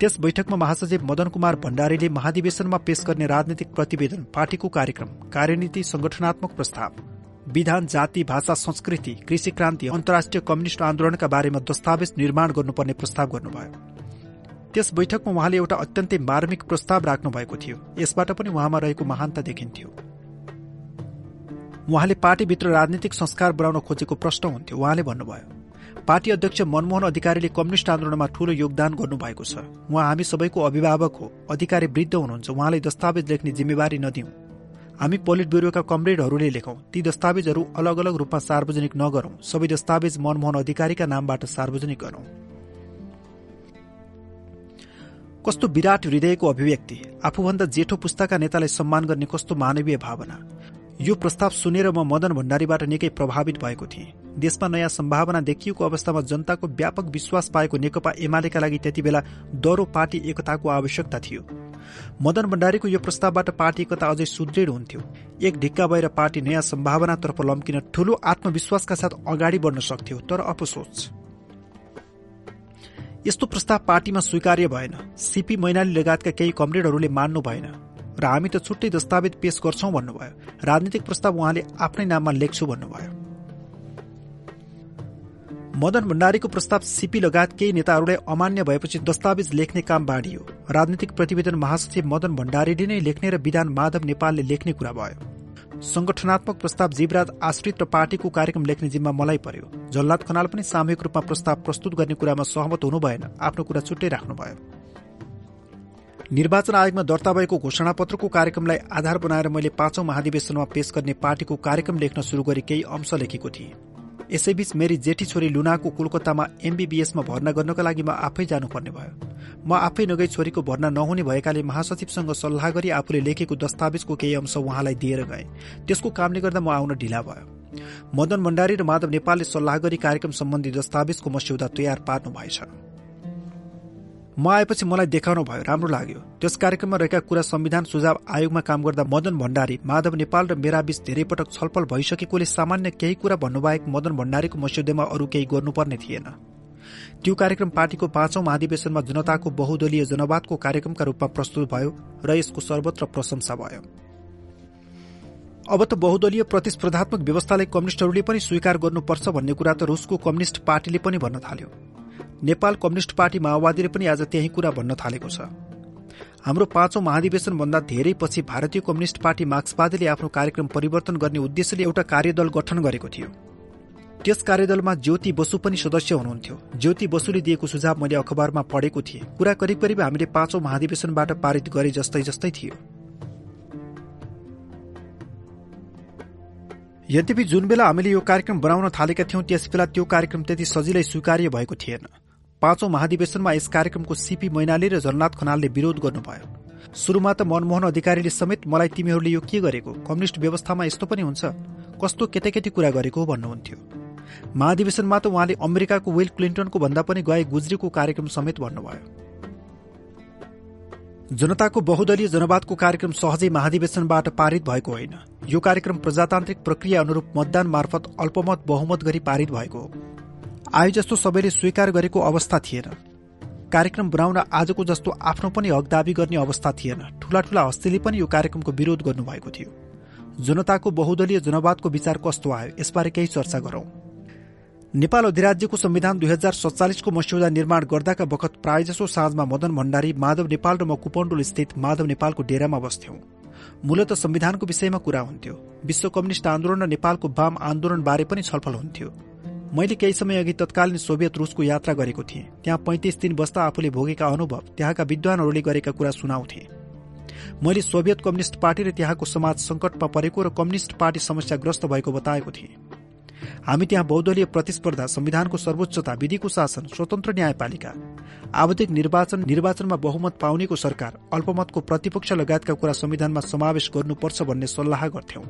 त्यस बैठकमा महासचिव मदन कुमार भण्डारीले महाधिवेशनमा पेश गर्ने राजनीतिक प्रतिवेदन पार्टीको कार्यक्रम कार्यनीति संगठनात्मक प्रस्ताव विधान जाति भाषा संस्कृति कृषि क्रान्ति अन्तर्राष्ट्रिय कम्युनिष्ट आन्दोलनका बारेमा दस्तावेज निर्माण गर्नुपर्ने प्रस्ताव गर्नुभयो। त्यस बैठकमा उहाँले एउटा अत्यन्तै मार्मिक प्रस्ताव राख्नु भएको थियो। यसबाट पनि उहाँमा रहेको महानता देखिन्थ्यो। उहाँले पार्टीभित्र राजनीतिक संस्कार बनाउन खोजेको प्रश्न हुन्थ्यो। उहाँले भन्नुभयो पार्टी अध्यक्ष मनमोहन अधिकारीले कम्युनिष्ट आन्दोलनमा ठूलो योगदान गर्नुभएको छ। उहाँ हामी सबैको अभिभावक हो अधिकारी वृद्ध हुनुहुन्छ। उहाँले दस्तावेज लेख्ने जिम्मेवारी नदिउँ। हामी पोलिट ब्युरोका कमरेडहरूले लेखौं ती दस्तावेजहरू अलग अलग रूपमा सार्वजनिक नगरौं सबै दस्तावेज मनमोहन अधिकारीका नामबाट सार्वजनिक गरौं। कस्तो विराट हृदयको अभिव्यक्ति आफूभन्दा जेठो पुस्ताका नेतालाई सम्मान गर्ने कस्तो मानवीय भावना। यो प्रस्ताव सुनेर म मदन भण्डारीबाट निकै प्रभावित भएको थिएँ। देशमा नयाँ सम्भावना देखिएको अवस्थामा जनताको व्यापक विश्वास पाएको नेकपा एमालेका लागि त्यति बेला दरो पार्टी एकताको आवश्यकता थियो। मदन भण्डारीको यो प्रस्तावबाट पार्टी एकता अझै सुदृढ हुन्थ्यो। एक ढिक्का भएर पार्टी नयाँ सम्भावनातर्फ लम्किन ठूलो आत्मविश्वासका साथ अगाडि बढ्न सक्थ्यो तर अपसोच यस्तो प्रस्ताव पार्टीमा स्वीकार्य भएन। सीपी मैनाली लगायतका केही कमरेडहरूले मान्नु भएन र हामी त छुट्टै दस्तावेज पेश गर्छौं भन्नुभयो। राजनीतिक प्रस्ताव उहाँले आफ्नै नाममा लेख्छु भन्नुभयो। मदन भण्डारीको प्रस्ताव सिपी लगायत केही नेताहरूलाई अमान्य भएपछि दस्तावेज लेख्ने काम बाँडियो। राजनीतिक प्रतिवेदन महासचिव मदन भण्डारीले नै लेख्ने र विधान माधव नेपालले लेख्ने कुरा भयो। संगठनात्मक प्रस्ताव जीवराज आश्रित र पार्टीको कार्यक्रम लेख्ने जिम्मा मलाई पर्यो। जल्लाद खनाल पनि सामूहिक रूपमा प्रस्ताव प्रस्तुत गर्ने कुरामा सहमत हुनु भएन। आफ्नो कुरा छुट्टै राख्नुभयो। निर्वाचन आयोगमा दर्ता भएको घोषणापत्रको कार्यक्रमलाई आधार बनाएर मैले पाँचौं महाधिवेशनमा पेश गर्ने पार्टीको कार्यक्रम लेख्न शुरू गरी केही अंश लेखेको थिएँ। यसैबीच मेरी जेठी छोरी लुनाको कोलकातामा एमबीबीएसमा भर्ना गर्नका लागि म आफै जानुपर्ने भयो। म आफै नगई छोरीको भर्ना नहुने भएकाले महासचिवसँग सल्लाह गरी आफूले लेखेको दस्तावेजको केही अंश उहाँलाई दिएर गए। त्यसको कामले गर्दा म आउन ढिला भयो। मदन भण्डारी र माधव नेपालले सल्लाह गरी कार्यक्रम सम्बन्धी दस्तावेजको मस्यौदा तयार पार्नु भएछ म आएपछि मलाई देखाउनु भयो राम्रो लाग्यो। त्यस कार्यक्रममा रहेका कुरा संविधान सुझाव आयोगमा काम गर्दा मदन भण्डारी माधव नेपाल र मेरा बीच धेरै पटक छलफल भइसकेकोले सामान्य केही कुरा भन्नुबाहेक मदन भण्डारीको मस्यौदामा अरू केही गर्नुपर्ने थिएन। त्यो कार्यक्रम पार्टीको पाँचौं महाधिवेशनमा जनताको बहुदलीय जनवादको कार्यक्रमका रूपमा प्रस्तुत भयो र यसको सर्वत्र प्रशंसा भयो। अब त बहुदलीय प्रतिस्पर्धात्मक व्यवस्थालाई कम्युनिष्टहरूले पनि स्वीकार गर्नुपर्छ भन्ने कुरा त रूसको कम्युनिष्ट पार्टीले पनि भन्न थाल्यो। नेपाल कम्युनिष्ट पार्टी माओवादीले पनि आज त्यही कुरा भन्न थालेको छ। हाम्रो पाँचौं महाधिवेशनभन्दा धेरै पछि भारतीय कम्युनिष्ट पार्टी मार्क्सवादीले आफ्नो कार्यक्रम परिवर्तन गर्ने उद्देश्यले एउटा कार्यदल गठन गरेको थियो। त्यस कार्यदलमा ज्योति बसु पनि सदस्य हुनुहुन्थ्यो। ज्योति बसुले दिएको सुझाव मैले अखबारमा पढेको थिएँ। कुरा करिब करिब हामीले पाँचौं महाधिवेशनबाट पारित गरे जस्तै जस्तै थियो। यद्यपि जुन बेला हामीले यो कार्यक्रम बनाउन थालेका थियौं त्यस बेला त्यो कार्यक्रम त्यति सजिलै स्वीकार्य भएको थिएन। पाँचौं महाधिवेशनमा यस कार्यक्रमको सीपी मैनाली र जननाथ खनालले विरोध गर्नुभयो। शुरूमा त मनमोहन अधिकारीले समेत मलाई तिमीहरूले यो के गरेको? कम्युनिष्ट व्यवस्थामा यस्तो पनि हुन्छ। कस्तो केटाकेटी कुरा गरेको भन्नुहुन्थ्यो। महाधिवेशनमा त उहाँले अमेरिकाको विल क्लिन्टनको भन्दा पनि गए गुज्रीको कार्यक्रम समेत भन्नुभयो। जनताको बहुदलीय जनवादको कार्यक्रम सहजै महाधिवेशनबाट पारित भएको होइन। यो कार्यक्रम प्रजातान्त्रिक प्रक्रिया अनुरूप मतदान मार्फत अल्पमत बहुमत गरी पारित भएको हो। आयो जस्तो सबैले स्वीकार गरेको अवस्था थिएन। कार्यक्रम बनाउन आजको जस्तो आफ्नो पनि हक दावी गर्ने अवस्था थिएन। ठूला ठूला हस्तीले पनि यो कार्यक्रमको विरोध गर्नुभएको थियो। जनताको बहुदलीय जनवादको विचार कस्तो आयो यसबारे केही चर्चा गरौं। नेपाल अधिराज्यको संविधान दुई हजार सत्तालिसको मस्यौदा निर्माण गर्दाका बखत प्रायजसो साँझमा मदन भण्डारी माधव नेपाल र म कुपण्डुल स्थित माधव नेपालको डेरामा बस्थ्यौं। मूलत संविधानको विषयमा कुरा हुन्थ्यो। विश्व कम्युनिष्ट आन्दोलन र नेपालको वाम आन्दोलन बारे पनि छलफल हुन्थ्यो। मैले केही समय अघि तत्कालीन सोभियत रूसको यात्रा गरेको थिएँ। त्यहाँ पैंतिस दिन बस्दा आफूले भोगेका अनुभव त्यहाँका विद्वानहरूले गरेका कुरा सुनाउँथे। मैले सोभियत कम्युनिष्ट पार्टी र त्यहाँको समाज संकटमा परेको र कम्युनिष्ट पार्टी समस्याग्रस्त भएको बताएको थिएँ। हामी त्यहाँ बहुदलीय प्रतिस्पर्धा संविधानको सर्वोच्चता विधिको शासन स्वतन्त्र न्यायपालिका आवधिक निर्वाचन निर्वाचनमा बहुमत पाउनेको सरकार अल्पमतको प्रतिपक्ष लगायतका कुरा संविधानमा समावेश गर्नुपर्छ भन्ने सल्लाह गर्थ्यौं।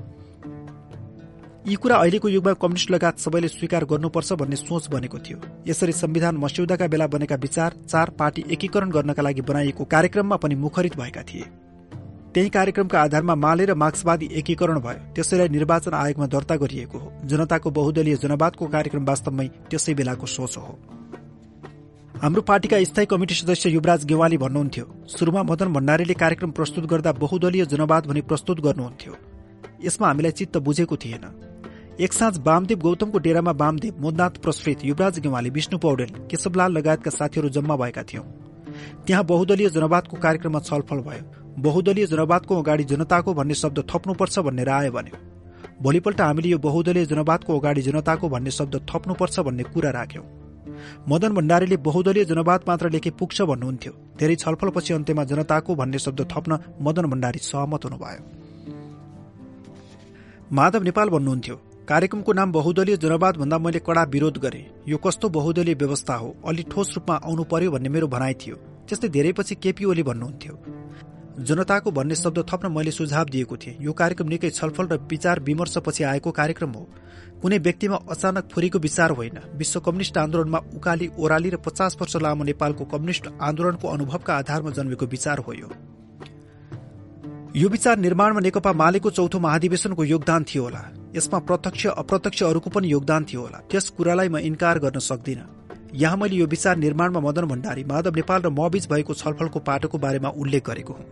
यी कुरा अहिलेको युगमा कम्युनिष्ट लगायत सबैले स्वीकार गर्नुपर्छ भन्ने सोच बनेको थियो। यसरी संविधान मस्यौदाका बेला बनेका विचार चार पार्टी एकीकरण गर्नका लागि बनाइएको कार्यक्रममा पनि मुखरित भएका थिए। त्यही कार्यक्रमका आधारमा माले र मार्क्सवादी एकीकरण भयो। त्यसैलाई निर्वाचन आयोगमा दर्ता गरिएको हो। जनताको बहुदलीय जनवादको कार्यक्रम वास्तवमै त्यसै बेलाको सोच हो। हाम्रो पार्टीका स्थायी कमिटी सदस्य युवराज गेवाली भन्नुहुन्थ्यो। शुरूमा मदन भण्डारीले कार्यक्रम प्रस्तुत गर्दा बहुदलीय जनवाद भनी प्रस्तुत गर्नुहुन्थ्यो। यसमा हामीलाई चित्त बुझेको थिएन। एक साँझ वामदेव गौतमको डेरामा वामदेव मोदनाथ प्रश्रित युवराज गेवाली विष्णु पौडेल केशवलाल लगायतका साथीहरू जम्मा भएका थियौं। त्यहाँ बहुदलीय जनवादको कार्यक्रममा छलफल भयो। बहुदलीय जनवादको अगाडि जनताको भन्ने शब्द थप्नुपर्छ भन्ने राय बन्यो। भोलिपल्ट हामीले यो बहुदलीय जनवादको अगाडि जनताको भन्ने शब्द थप्नुपर्छ भन्ने कुरा राख्यौं। मदन भण्डारीले बहुदलीय जनवाद मात्र लेखे पुग्छ भन्नुहुन्थ्यो। धेरै छलफलपछि अन्त्यमा जनताको भन्ने शब्द थप्न मदन भण्डारी सहमत हुनुभयो। माधव नेपाल भन्नुहुन्थ्यो कार्यक्रमको नाम बहुदलीय जनवाद भन्दा मैले कड़ा विरोध गरे। यो कस्तो बहुदलीय व्यवस्था हो? अलि ठोस रूपमा आउनु पर्यो भन्ने मेरो भनाइ थियो। त्यस्तै धेरैपछि केपी ओली भन्नुहुन्थ्यो। जनताको भन्ने शब्द थप्न मैले सुझाव दिएको थिएँ। यो कार्यक्रम निकै छलफल र विचार विमर्शपछि आएको कार्यक्रम हो। कुनै व्यक्तिमा अचानक फुरीको विचार होइन। विश्व कम्युनिष्ट आन्दोलनमा उकाली ओह्राली र पचास वर्ष लामो नेपालको कम्युनिष्ट आन्दोलनको अनुभवका आधारमा जन्मेको विचार हो यो। विचार निर्माणमा नेकपा मालेको चौथो महाधिवेशनको योगदान थियो होला। यसमा प्रत्यक्ष अप्रत्यक्ष अरूको पनि योगदान थियो होला। त्यस कुरालाई म इन्कार गर्न सक्दिन। यहाँ मैले यो विचार निर्माणमा मदन भण्डारी माधव नेपाल र मबीच भएको छलफलको पाटोको बारेमा उल्लेख गरेको हुँ।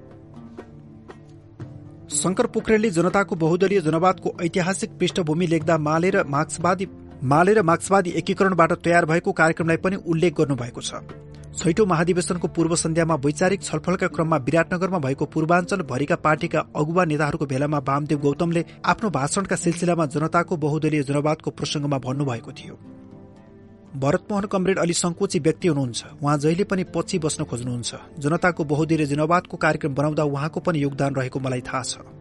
शंकर पोखरेलले जनताको बहुदलीय जनवादको ऐतिहासिक पृष्ठभूमि लेख्दा माले र मार्क्सवादी माले र मार्क्सवादी एकीकरणबाट तयार भएको कार्यक्रमलाई पनि उल्लेख गर्नुभएको छ। छैटौं महाधिवेशनको पूर्व सन्ध्यामा वैचारिक छलफलका क्रममा विराटनगरमा भएको पूर्वाञ्चल भरिका पार्टीका अगुवा नेताहरूको भेलामा वामदेव गौतमले आफ्नो भाषणका सिलसिलामा जनताको बहुदलीय जनवादको प्रसंगमा भन्नुभएको थियो। भरतमोहन कमरेड अलि संकोची व्यक्ति हुनुहुन्छ। उहाँ जहिले पनि पछि बस्न खोज्नुहुन्छ। जनताको बहुदलीय जनवादको कार्यक्रम बनाउँदा उहाँको पनि योगदान रहेको मलाई थाहा छ।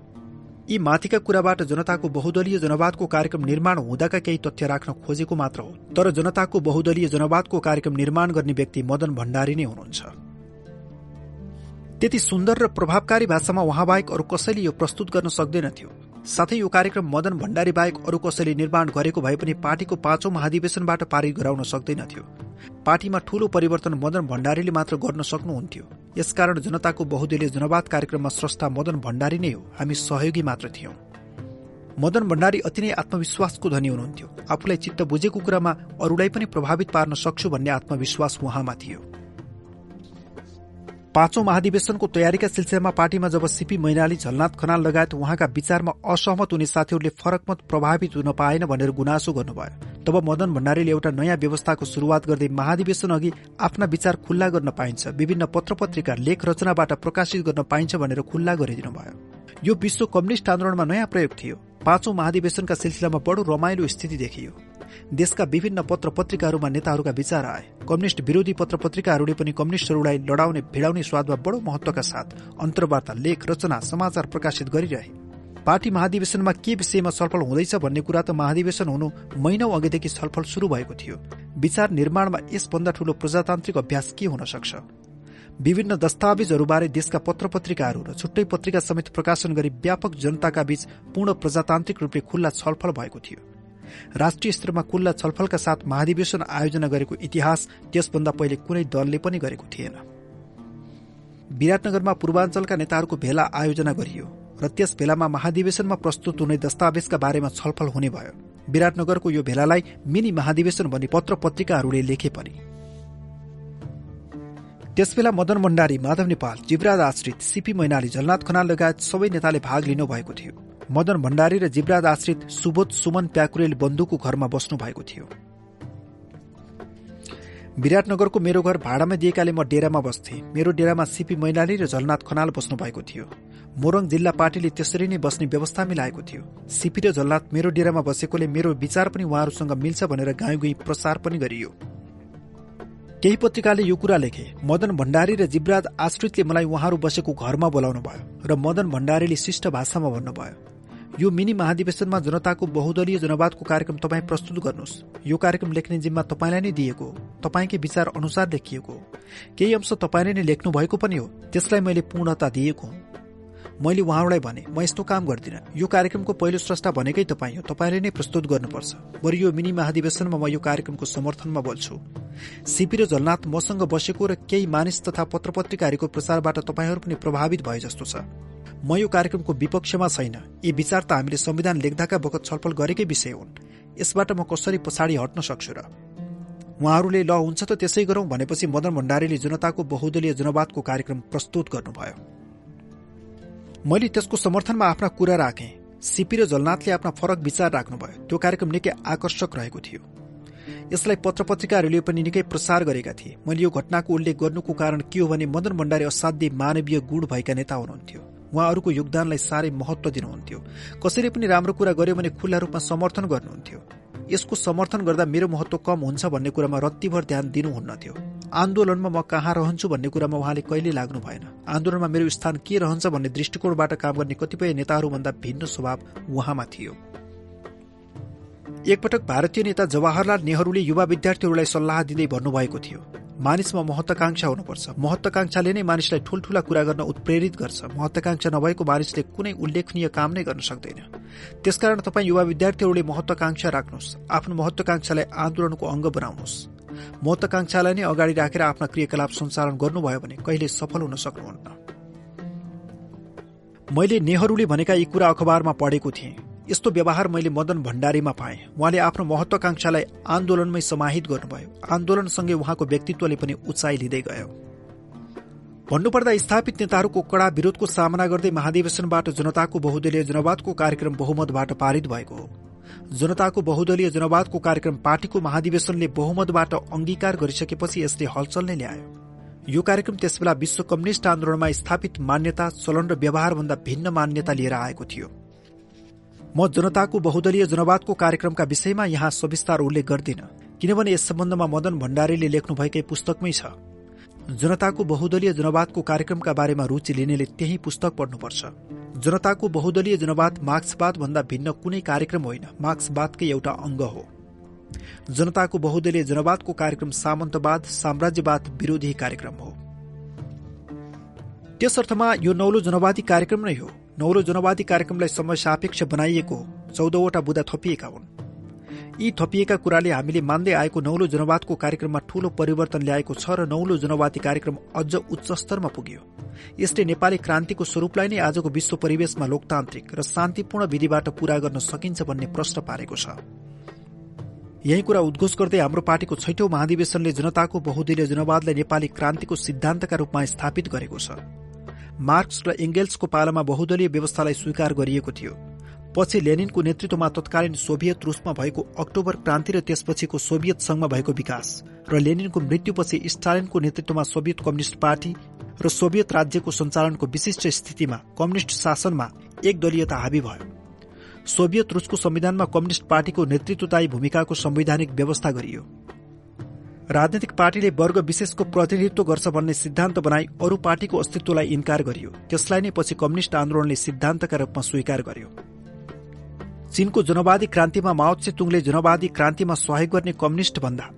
यी माथिका कुराबाट जनताको बहुदलीय जनवादको कार्यक्रम निर्माण हुँदाका केही तथ्य राख्न खोजेको मात्र हो। तर जनताको बहुदलीय जनवादको कार्यक्रम निर्माण गर्ने व्यक्ति मदन भण्डारी नै हुनुहुन्छ। त्यति सुन्दर र प्रभावकारी भाषामा उहाँबाहेक अरू कसैले यो प्रस्तुत गर्न सक्दैनथ्यो साथै यो कार्यक्रम मदन भण्डारी बाहेक अरू कसैले निर्माण गरेको भए पनि पार्टीको पाँचौं महाधिवेशनबाट पारित गराउन सक्दैनथ्यो पार्टीमा ठूलो परिवर्तन मदन भण्डारीले मात्र गर्न सक्नुहुन्थ्यो। यसकारण जनताको बहुदलीय जनवाद कार्यक्रममा स्रष्टा मदन भण्डारी नै हो। हामी सहयोगी मात्र थियौं। मदन भण्डारी अति नै आत्मविश्वासको धनी हुनुहुन्थ्यो। आफूलाई चित्त बुझेको कुरामा अरूलाई पनि प्रभावित पार्न सक्छु भन्ने आत्मविश्वास उहाँमा थियो। पाँचौं महाधिवेशनको तयारीका सिलसिलामा पार्टीमा जब सीपी मैनाली झलनाथ खनाल लगायत उहाँका विचारमा असहमत हुने साथीहरूले फरक मत प्रभावित हुन पाएन भनेर गुनासो गर्नुभयो। तब मदन भण्डारीले एउटा नयाँ व्यवस्थाको शुरूआत गर्दै महाधिवेशन अघि आफ्ना विचार खुल्ला गर्न पाइन्छ विभिन्न पत्र पत्रिका लेख रचनाबाट प्रकाशित गर्न पाइन्छ भनेर खुल्ला गरिदिनु भयो यो विश्व कम्युनिष्ट आन्दोलनमा नयाँ प्रयोग थियो। पाँचौं महाधिवेशनका सिलसिलामा बडो रमाइलो स्थिति देखियो। देशका विभिन्न पत्र पत्रिकाहरूमा नेताहरूका विचार आए। कम्युनिष्ट विरोधी पत्र पत्रिकाहरूले पनि कम्युनिष्टहरूलाई लडाउने भिडाउने स्वादमा बडो महत्वका साथ अन्तर्वार्ता लेख रचना समाचार प्रकाशित गरिरहे। पार्टी महाधिवेशनमा के विषयमा छलफल हुँदैछ भन्ने कुरा त महाधिवेशन हुनु महिनौ अघिदेखि छलफल शुरू भएको थियो। विचार निर्माणमा यसभन्दा ठूलो प्रजातान्त्रिक अभ्यास के हुन सक्छ? विभिन्न दस्तावेजहरूबारे देशका पत्र पत्रिकाहरू र छुट्टै पत्रिका समेत प्रकाशन गरी व्यापक जनताका बीच पूर्ण प्रजातान्त्रिक रूपले खुल्ला छलफल भएको थियो। राष्ट्रिय स्तरमा खुल्ला छलफलका साथ महाधिवेशन आयोजना गरेको इतिहास त्यसभन्दा पहिले कुनै दलले पनि गरेको थिएन। विराटनगरमा पूर्वाञ्चलका नेताहरूको भेला आयोजना गरियो र त्यस भेलामा महाधिवेशनमा प्रस्तुत हुने दस्तावेजका बारेमा छलफल हुने भयो। विराटनगरको यो भेलालाई मिनी महाधिवेशन भनी पत्र पत्रिकाहरूले लेखे पनि। त्यसबेला मदन भण्डारी माधव नेपाल जीवराज आश्रित सीपी मैनाली झलनाथ खनाल लगायत सबै नेताले भाग लिनु भएको थियो। मदन भण्डारी र जीवराज आश्रित सुबोध सुमन प्याकुरेल बन्धुको घरमा बस्नु भएको थियो। विराटनगरको मेरो घर भाडामा दिएकाले म डेरामा बस्थे। मेरो डेरामा सिपी मैनाली र झलनाथ खनाल बस्नु भएको थियो। मोरङ जिल्ला पार्टीले त्यसरी नै बस्ने व्यवस्था मिलाएको थियो। सिपी र झलनाथ मेरो डेरामा बसेकोले मेरो विचार पनि उहाँहरूसँग मिल्छ भनेर गाउँ गई प्रसार पनि गरियो। केही पत्रिकाले यो कुरा लेखे मदन भण्डारी र जीवराज आश्रितले मलाई उहाँहरू बसेको घरमा बोलाउनु भयो र मदन भण्डारीले शिष्ट भाषामा भन्नुभयो। यो मिनी महाधिवेशनमा जनताको बहुदलीय जनवादको कार्यक्रम तपाईँ प्रस्तुत गर्नुहोस्। यो कार्यक्रम लेख्ने जिम्मा तपाईँलाई नै दिएको तपाईँकै विचार अनुसार लेखिएको। केही अंश तपाईँले नै लेख्नु भएको पनि हो त्यसलाई मैले पूर्णता दिएको मैले उहाँहरूलाई भने म यस्तो काम गर्दिनँ। यो कार्यक्रमको पहिलो स्रष्टा भनेकै तपाईँ हो तपाईँले नै प्रस्तुत गर्नुपर्छ। बरु यो मिनी महाधिवेशनमा म यो कार्यक्रमको समर्थनमा बोल्छु। सिपी र झलनाथ मसँग बसेको र केही मानिस तथा पत्र पत्रिकाहरूको प्रसारबाट तपाईँहरू पनि प्रभावित भए जस्तो छ। म यो कार्यक्रमको विपक्षमा छैन। यी विचार त हामीले संविधान लेख्दाका बखत छलफल गरेकै विषय हुन्। यसबाट म कसरी पछाडि हट्न सक्छु र? उहाँहरूले ल हुन्छ त त्यसै गरौं भनेपछि मदन भण्डारीले जनताको बहुदलीय जनवादको कार्यक्रम प्रस्तुत गर्नुभयो। मैले त्यसको समर्थनमा आफ्ना कुरा राखेँ। सिपी र जलनाथले आफ्ना फरक विचार राख्नुभयो। त्यो कार्यक्रम निकै आकर्षक रहेको थियो। यसलाई पत्र पत्रिकाहरूले पनि निकै प्रसार गरेका थिए। मैले यो घटनाको उल्लेख गर्नुको कारण के हो भने मदन भण्डारी असाध्य मानवीय गुण भएका नेता हुनुहुन्थ्यो। उहाँहरूको योगदानलाई साह्रै महत्व दिनुहुन्थ्यो। कसैले पनि राम्रो कुरा गर्यो भने खुल्ला रूपमा समर्थन गर्नुहुन्थ्यो। यसको समर्थन गर्दा मेरो महत्व कम हुन्छ भन्ने कुरामा रत्तिभर ध्यान दिनुहुन्नथ्यो। आन्दोलनमा म कहाँ रहन्छु भन्ने कुरामा उहाँले कहिले लाग्नु भएन। आन्दोलनमा मेरो स्थान के रहन्छ भन्ने दृष्टिकोणबाट काम गर्ने कतिपय नेताहरूभन्दा भिन्न स्वभाव उहाँमा थियो। एकपटक भारतीय नेता जवाहरलाल नेहरूले युवा विद्यार्थीहरूलाई सल्लाह दिँदै भन्नुभएको थियो। मानिसमा महत्वाकांक्षा हुनुपर्छ। महत्वाकांक्षाले नै मानिसलाई ठूल्ठूला कुरा गर्न उत्प्रेरित गर्छ। महत्वाकांक्षा नभएको मानिसले कुनै उल्लेखनीय काम नै गर्न सक्दैन। त्यसकारण तपाईँ युवा विद्यार्थीहरूले महत्वाकांक्षा राख्नुहोस्। आफ्नो महत्वाकांक्षालाई आन्दोलनको अङ्ग बनाउनुहोस्। महत्वाकांक्षालाई नै अगाडि राखेर आफ्ना क्रियाकलाप सञ्चालन गर्नुभयो भने कहिले सफल हुन सक्नुहुन्न। मैले नेहरूले भनेका यी कुरा अखबारमा पढेको थिएँ। यस्तो व्यवहार मैले मदन भण्डारीमा पाएँ। उहाँले आफ्नो महत्वाकांक्षालाई आन्दोलनमै समाहित गर्नुभयो। आन्दोलनसँगै उहाँको व्यक्तित्वले पनि उचाइ लिँदै गयो। भन्नुपर्दा स्थापित नेताहरूको कड़ा विरोधको सामना गर्दै महाधिवेशनबाट जनताको बहुदलीय जनवादको कार्यक्रम बहुमतबाट पारित भएको हो। जनताको बहुदलीय जनवादको कार्यक्रम पार्टीको महाधिवेशनले बहुमतबाट अंगीकार गरिसकेपछि यसले हलचल नै ल्यायो। यो कार्यक्रम त्यसबेला विश्व कम्युनिष्ट आन्दोलनमा स्थापित मान्यता चलन र व्यवहारभन्दा भिन्न मान्यता लिएर आएको थियो। म जनताको बहुदलीय जनवादको कार्यक्रमका विषयमा यहाँ सविस्तार उल्लेख गर्दिन किनभने यस सम्बन्धमा मदन भण्डारीले लेख्नुभएकै पुस्तकमै छ। जनताको बहुदलीय जनवादको कार्यक्रमका बारेमा रुचि लिनेले त्यही पुस्तक पढ्नुपर्छ। जनताको बहुदलीय जनवाद मार्क्सवाद भन्दा भिन्न कुनै कार्यक्रम होइन मार्क्सवादकै एउटा अङ्ग हो। जनताको बहुदलीय जनवादको कार्यक्रम सामन्तवाद साम्राज्यवाद विरोधी कार्यक्रम हो। त्यस अर्थमा यो नौलो जनवादी कार्यक्रम नै हो। नौलो जनवादी कार्यक्रमलाई समय सापेक्ष बनाइएको चौधवटा बुदा थपिएका हुन्। यी थपिएका कुराले हामीले मान्दै आएको नौलो जनवादको कार्यक्रममा ठूलो परिवर्तन ल्याएको छ र नौलो जनवादी कार्यक्रम अझ उच्च स्तरमा पुग्यो। यसले नेपाली क्रान्तिको स्वरूपलाई नै आजको विश्व परिवेशमा लोकतान्त्रिक र शान्तिपूर्ण विधिबाट पूरा गर्न सकिन्छ भन्ने प्रश्न पारेको छ। यही कुरा उद्घोष गर्दै हाम्रो पार्टीको छैठौं महाधिवेशनले जनताको बहुदलीय जनवादलाई नेपाली क्रान्तिको सिद्धान्तका रूपमा स्थापित गरेको छ। मार्क्स र एङ्गेल्सको पालामा बहुदलीय व्यवस्थालाई स्वीकार गरिएको थियो। पछि लेनिनको नेतृत्वमा तत्कालीन सोभियत रूसमा भएको अक्टोबर क्रान्ति र त्यसपछिको सोभियत संघमा भएको विकास र लेनिनको मृत्युपछि स्टालिनको नेतृत्वमा सोभियत कम्युनिष्ट पार्टी र सोभियत राज्यको सञ्चालनको विशिष्ट स्थितिमा कम्युनिष्ट शासनमा एक दलीयता हावी भयो। सोभियत रूसको संविधानमा कम्युनिष्ट पार्टीको नेतृत्वदायी भूमिकाको संवैधानिक व्यवस्था गरियो। राजनैतिक पार्टीले वर्ग विशेषको प्रतिनिधित्व गर्छ भन्ने सिद्धान्त बनाई अरू पार्टीको अस्तित्वलाई इन्कार गरियो। त्यसलाई नै पछि कम्युनिष्ट आन्दोलनले सिद्धान्तका रूपमा स्वीकार गर्यो। चीनको जनवादी क्रान्तिमा माओ तुङले जनवादी क्रान्तिमा सहयोग गर्ने कम्युनिष्ट भन्दा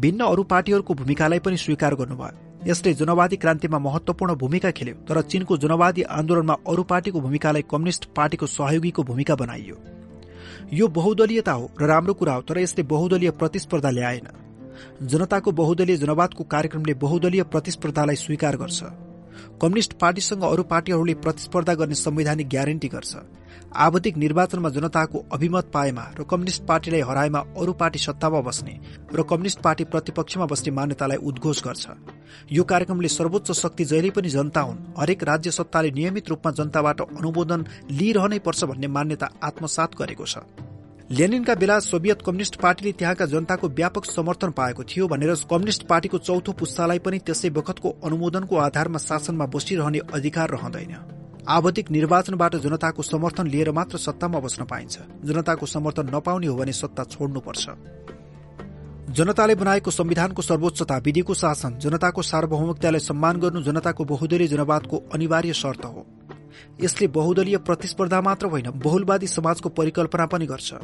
भिन्न अरू पार्टीहरूको भूमिकालाई पनि स्वीकार गर्नुभयो। यसले जनवादी क्रान्तिमा महत्वपूर्ण भूमिका खेल्यो तर चीनको जनवादी आन्दोलनमा अरू पार्टीको भूमिकालाई कम्युनिष्ट पार्टीको सहयोगीको भूमिका बनाइयो। यो बहुदलीयता हो र राम्रो कुरा हो तर यसले बहुदलीय प्रतिस्पर्धा ल्याएन। जनताको बहुदलीय जनवादको कार्यक्रमले बहुदलीय प्रतिस्पर्धालाई स्वीकार गर्छ। कम्युनिष्ट पार्टीसँग अरू पार्टीहरूले प्रतिस्पर्धा गर्ने संवैधानिक ग्यारेन्टी गर्छ। आवधिक निर्वाचनमा जनताको अभिमत पाएमा र कम्युनिष्ट पार्टीलाई हराएमा अरू पार्टी सत्तामा बस्ने र कम्युनिष्ट पार्टी प्रतिपक्षमा बस्ने मान्यतालाई उद्घोष गर्छ। यो कार्यक्रमले सर्वोच्च शक्ति जहिले पनि जनता हुन् हरेक राज्य सत्ताले नियमित रूपमा जनताबाट अनुमोदन लिइरहनै पर्छ भन्ने मान्यता आत्मसात गरेको छ। लेनिनका बेला सोभियत कम्युनिष्ट पार्टीले त्यहाँका जनताको व्यापक समर्थन पाएको थियो भनेर कम्युनिष्ट पार्टीको चौथो पुस्तालाई पनि त्यसै बखतको अनुमोदनको आधारमा शासनमा बसिरहने अधिकार रहँदैन। आवधिक निर्वाचनबाट जनताको समर्थन लिएर मात्र सत्तामा बस्न पाइन्छ। जनताको समर्थन नपाउने हो भने सत्ता छोड्नुपर्छ। जनताले बनाएको संविधानको सर्वोच्चता विधिको शासन जनताको सार्वभौमिकतालाई सम्मान गर्नु जनताको बहुदलीय जनवादको अनिवार्य शर्त हो। यसले बहुदलीय प्रतिस्पर्धा मात्र होइन बहुलवादी समाजको परिकल्पना पनि गर्छ।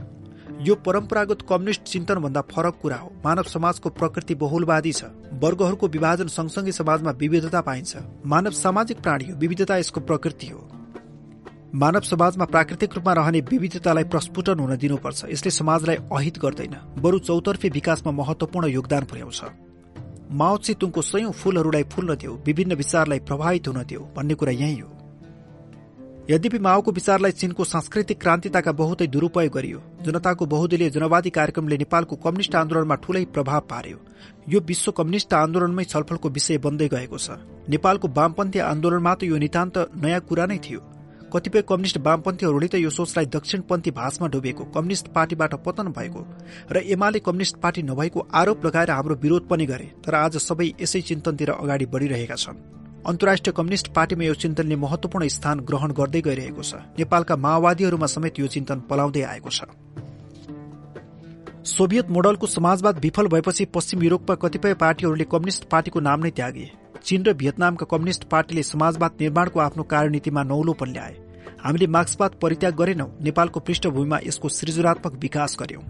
यो परम्परागत कम्युनिष्ट चिन्तनभन्दा फरक कुरा हो। मानव समाजको प्रकृति बहुलवादी छ। वर्गहरूको विभाजन सँगसँगै समाजमा विविधता पाइन्छ। मानव सामाजिक प्राणी हो विविधता यसको प्रकृति हो। मानव समाजमा प्राकृतिक रूपमा रहने विविधतालाई प्रस्फुटन हुन दिनुपर्छ। यसले समाजलाई अहित गर्दैन। बरु चौतर्फी विकासमा महत्वपूर्ण योगदान पुर्याउँछ। माओ तुङको सयौं फूलहरूलाई फुल्न दियो विभिन्न विचारलाई प्रभावित हुन दियो भन्ने कुरा यही हो। यद्यपि माओको विचारलाई चीनको सांस्कृतिक क्रान्तिताका बहुतै दुरूपयोग गरियो जनताको बहुदलीय जनवादी कार्यक्रमले नेपालको कम्युनिष्ट आन्दोलनमा ठूलै प्रभाव पार्यो। यो विश्व कम्युनिष्ट आन्दोलनमै छलफलको विषय बन्दै गएको छ। नेपालको वामपन्थी आन्दोलनमा त यो नितान्त नयाँ कुरा नै थियो। कतिपय कम्युनिष्ट वामपन्थीहरूले त यो सोचलाई दक्षिणपन्थी भाषमा डुबेको कम्युनिष्ट पार्टीबाट पतन भएको र एमाले कम्युनिष्ट पार्टी नभएको आरोप लगाएर हाम्रो विरोध पनि गरे तर आज सबै यसै चिन्तनतिर अगाडि बढ़िरहेका छन्। अन्तर्राष्ट्रिय कम्युनिष्ट पार्टीमा यो चिन्तनले महत्वपूर्ण स्थान ग्रहण गर्दै गइरहेको छ। नेपालका माओवादीहरूमा समेत यो चिन्तन पलाउँदै आएको छ। सोभियत मोडलको समाजवाद विफल भएपछि पश्चिम युरोपमा कतिपय पार्टीहरूले कम्युनिष्ट पार्टीको नाम नै त्यागे। चीन र भियतनामका कम्युनिष्ट पार्टीले समाजवाद निर्माणको आफ्नो कार्यनीतिमा नौलोपन ल्याए हामीले मार्क्सवाद परित्याग गरेनौं नेपालको पृष्ठभूमिमा यसको सृजनात्मक विकास गर्यौं।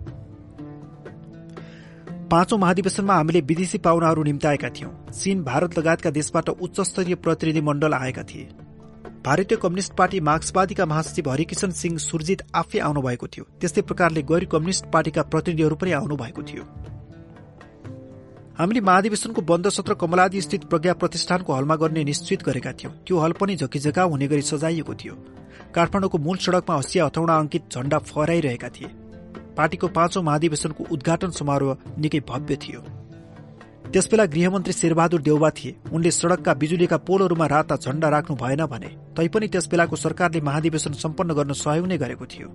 पाँचौं महाधिवेशनमा हामीले विदेशी पाहुनाहरू निम्ताएका थियौं। चीन भारत लगायतका देशबाट उच्च स्तरीय प्रतिनिधि मण्डल आएका थिए। भारतीय कम्युनिष्ट पार्टी मार्क्सवादीका महासचिव हरिकिशन सिंह सुरजित आफै आउनु भएको थियो। त्यस्तै प्रकारले गैर कम्युनिष्ट पार्टीका प्रतिनिधिहरू पनि आउनु भएको थियो। हामीले महाधिवेशनको बन्द सत्र कमलादी स्थित प्रज्ञा प्रतिष्ठानको हलमा गर्ने निश्चित गरेका थियौं। त्यो हल पनि झकिझका हुने गरी सजाइएको थियो। काठमाडौँको मूल सड़कमा हँसिया हथौडा अंकित झण्डा फहराइरहेका थिए। पार्टीको पाँचौं महाधिवेशनको उद्घाटन समारोह निकै भव्य थियो। त्यसबेला गृहमन्त्री शेरबहादुर देउबा थिए। उनले सड़कका बिजुलीका पोलहरूमा राता झण्डा राख्नु भएन भने तैपनि त्यसबेलाको सरकारले महाधिवेशन सम्पन्न गर्न सहयोग नै गरेको थियो।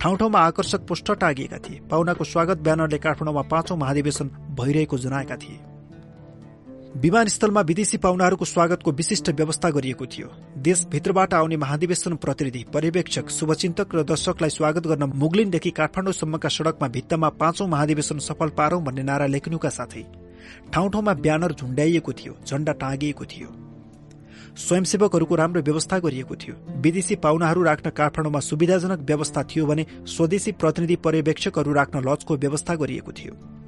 ठाउँ ठाउँमा आकर्षक पोस्टर टागिएका थिए। पाहुनाको स्वागत ब्यानरले काठमाडौँमा पाँचौं महाधिवेशन भइरहेको जनाएका थिए। विमानस्थलमा विदेशी पाहुनाहरूको स्वागतको विशिष्ट व्यवस्था गरिएको थियो। देशभित्रबाट आउने महाधिवेशन प्रतिनिधि पर्यवेक्षक शुभचिन्तक र दर्शकलाई स्वागत गर्न मुगलिनदेखि काठमाडौँसम्मका सड़कमा भित्तामा पाँचौं महाधिवेशन सफल पारौं भन्ने नारा लेख्नुका साथै ठाउँ ठाउँमा ब्यानर झुण्डाइएको थियो झण्डा टाँगिएको थियो। स्वयंसेवकहरूको राम्रो व्यवस्था गरिएको थियो। विदेशी पाहुनाहरू राख्न काठमाडौँमा सुविधाजनक व्यवस्था थियो भने स्वदेशी प्रतिनिधि पर्यवेक्षकहरू राख्न लजको व्यवस्था गरिएको थियो।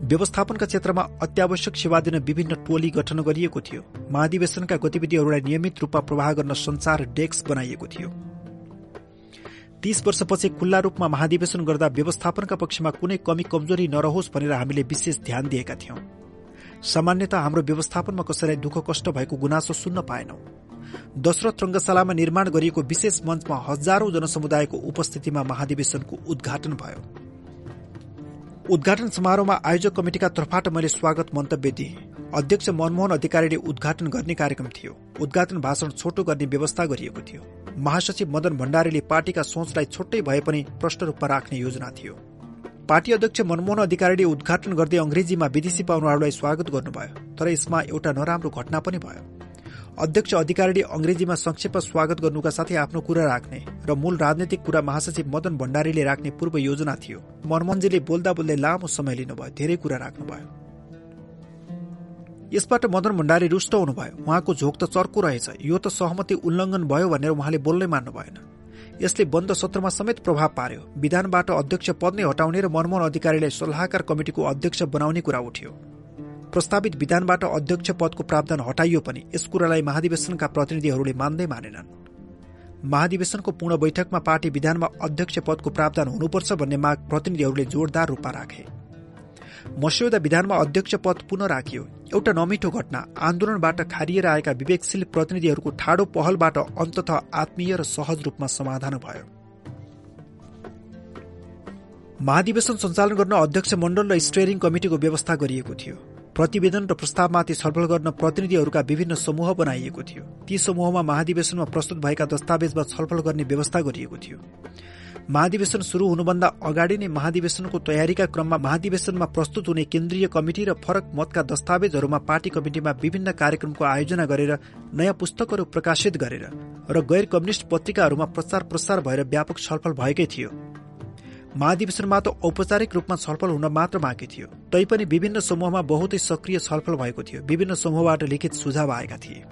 व्यवस्थापनका क्षेत्रमा अत्यावश्यक सेवा दिन विभिन्न टोली गठन गरिएको थियो। महाधिवेशनका गतिविधिहरूलाई नियमित रूपमा प्रवाह गर्न संचार डेस्क बनाइएको थियो। तीस वर्षपछि खुल्ला रूपमा महाधिवेशन गर्दा व्यवस्थापनका पक्षमा कुनै कमी कमजोरी नरहोस् भनेर हामीले विशेष ध्यान दिएका थियौं। सामान्यत हाम्रो व्यवस्थापनमा कसैलाई दुःख कष्ट भएको गुनासो सुन्न पाएनौ। दशरथ रंगशालामा निर्माण गरिएको विशेष मञ्चमा हजारौं जनसमुदायको उपस्थितिमा महाधिवेशनको उद्घाटन भयो। उद्घाटन समारोहमा आयोजक कमिटिका तर्फबाट मैले स्वागत मन्तव्य दिए। अध्यक्ष मनमोहन अधिकारीले उद्घाटन गर्ने कार्यक्रम थियो। उद्घाटन भाषण छोटो गर्ने व्यवस्था गरिएको थियो। महासचिव मदन भण्डारीले पार्टीका सोचलाई छुट्टै भए पनि प्रष्ट रूपमा राख्ने योजना थियो। पार्टी अध्यक्ष मनमोहन अधिकारीले उद्घाटन गर्दै अंग्रेजीमा विदेशी पाहुनाहरूलाई स्वागत गर्नुभयो तर यसमा एउटा नराम्रो घटना पनि भयो। अध्यक्ष अधिकारीले अंग्रेजीमा संक्षेप स्वागत गर्नुका साथै आफ्नो कुरा राख्ने र मूल राजनैतिक कुरा महासचिव मदन भण्डारीले राख्ने पूर्व योजना थियो। मनमोहनजीले बोल्दा बोल्दै लामो समय लिनुभयो धेरै कुरा राख्नुभयो। यसबाट मदन भण्डारी रुष्ट हुनुभयो। उहाँको झोक त चर्को रहेछ। यो त सहमति उल्लङ्घन भयो भनेर उहाँले बोल्नै मान्नु भएन। यसले बन्द सत्रमा समेत प्रभाव पार्यो। विधानबाट अध्यक्ष पद नै हटाउने र मनमोहन अधिकारीलाई सल्लाहकार कमिटिको अध्यक्ष बनाउने कुरा उठ्यो। प्रस्तावित विधानबाट अध्यक्ष पदको प्रावधान हटाइयो पनि यस कुरालाई महाधिवेशनका प्रतिनिधिहरूले मान्दै मानेनन्। महाधिवेशनको पूर्ण बैठकमा पार्टी विधानमा अध्यक्ष पदको प्रावधान हुनुपर्छ भन्ने माग प्रतिनिधिहरूले जोरदार रूपमा राखे। मस्यौदा विधानमा अध्यक्ष पद पुनः राखियो। एउटा नमिठो घटना आन्दोलनबाट खारिएर आएका विवेकशील प्रतिनिधिहरूको ठाडो पहलबाट अन्तत आत्मीय र सहज रूपमा समाधान भयो। महाधिवेशन सञ्चालन गर्न अध्यक्ष मण्डल र स्टेयरिङ कमिटिको व्यवस्था गरिएको थियो। प्रतिवेदन र प्रस्तावमाथि छलफल गर्न प्रतिनिधिहरूका विभिन्न समूह बनाइएको थियो। ती समूहमा महाधिवेशनमा प्रस्तुत भएका दस्तावेजमा छलफल गर्ने व्यवस्था गरिएको थियो। महाधिवेशन शुरू हुनुभन्दा अगाडि नै महाधिवेशनको तयारीका क्रममा महाधिवेशनमा प्रस्तुत हुने केन्द्रीय कमिटी र फरक मतका दस्तावेजहरूमा पार्टी कमिटिमा विभिन्न कार्यक्रमको आयोजना गरेर नयाँ पुस्तकहरू प्रकाशित गरेर र गैर कम्युनिष्ट पत्रिकाहरूमा प्रचार प्रसार भएर व्यापक छलफल भएकै थियो। महाधिवेशनमा त औपचारिक रूपमा छलफल हुन मात्र बाँकी थियो। तैपनि विभिन्न समूहमा बहुतै सक्रिय छलफल भएको थियो। विभिन्न समूहबाट लिखित सुझाव आएका थिए।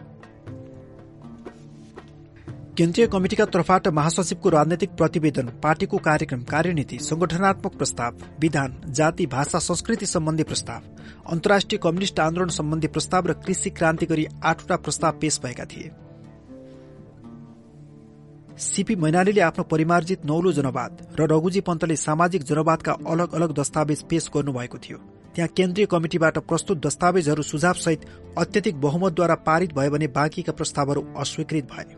केन्द्रीय कमिटिका तर्फबाट महासचिवको राजनैतिक प्रतिवेदन पार्टीको कार्यक्रम कार्यनीति संगठनात्मक प्रस्ताव विधान जाति भाषा संस्कृति सम्बन्धी प्रस्ताव अन्तर्राष्ट्रिय कम्युनिष्ट आन्दोलन सम्बन्धी प्रस्ताव र कृषि क्रान्ति गरी आठवटा प्रस्ताव पेश भएका थिए। सीपी मैनालीले आफ्नो परिमार्जित नौलो जनवाद र रघुजी पन्तले सामाजिक जनवादका अलग अलग दस्तावेज पेश गर्नुभएको थियो। त्यहाँ केन्द्रीय कमिटिबाट प्रस्तुत दस्तावेजहरू सुझावसहित अत्यधिक बहुमतद्वारा पारित भयो भने बाँकीका प्रस्तावहरू अस्वीकृत भए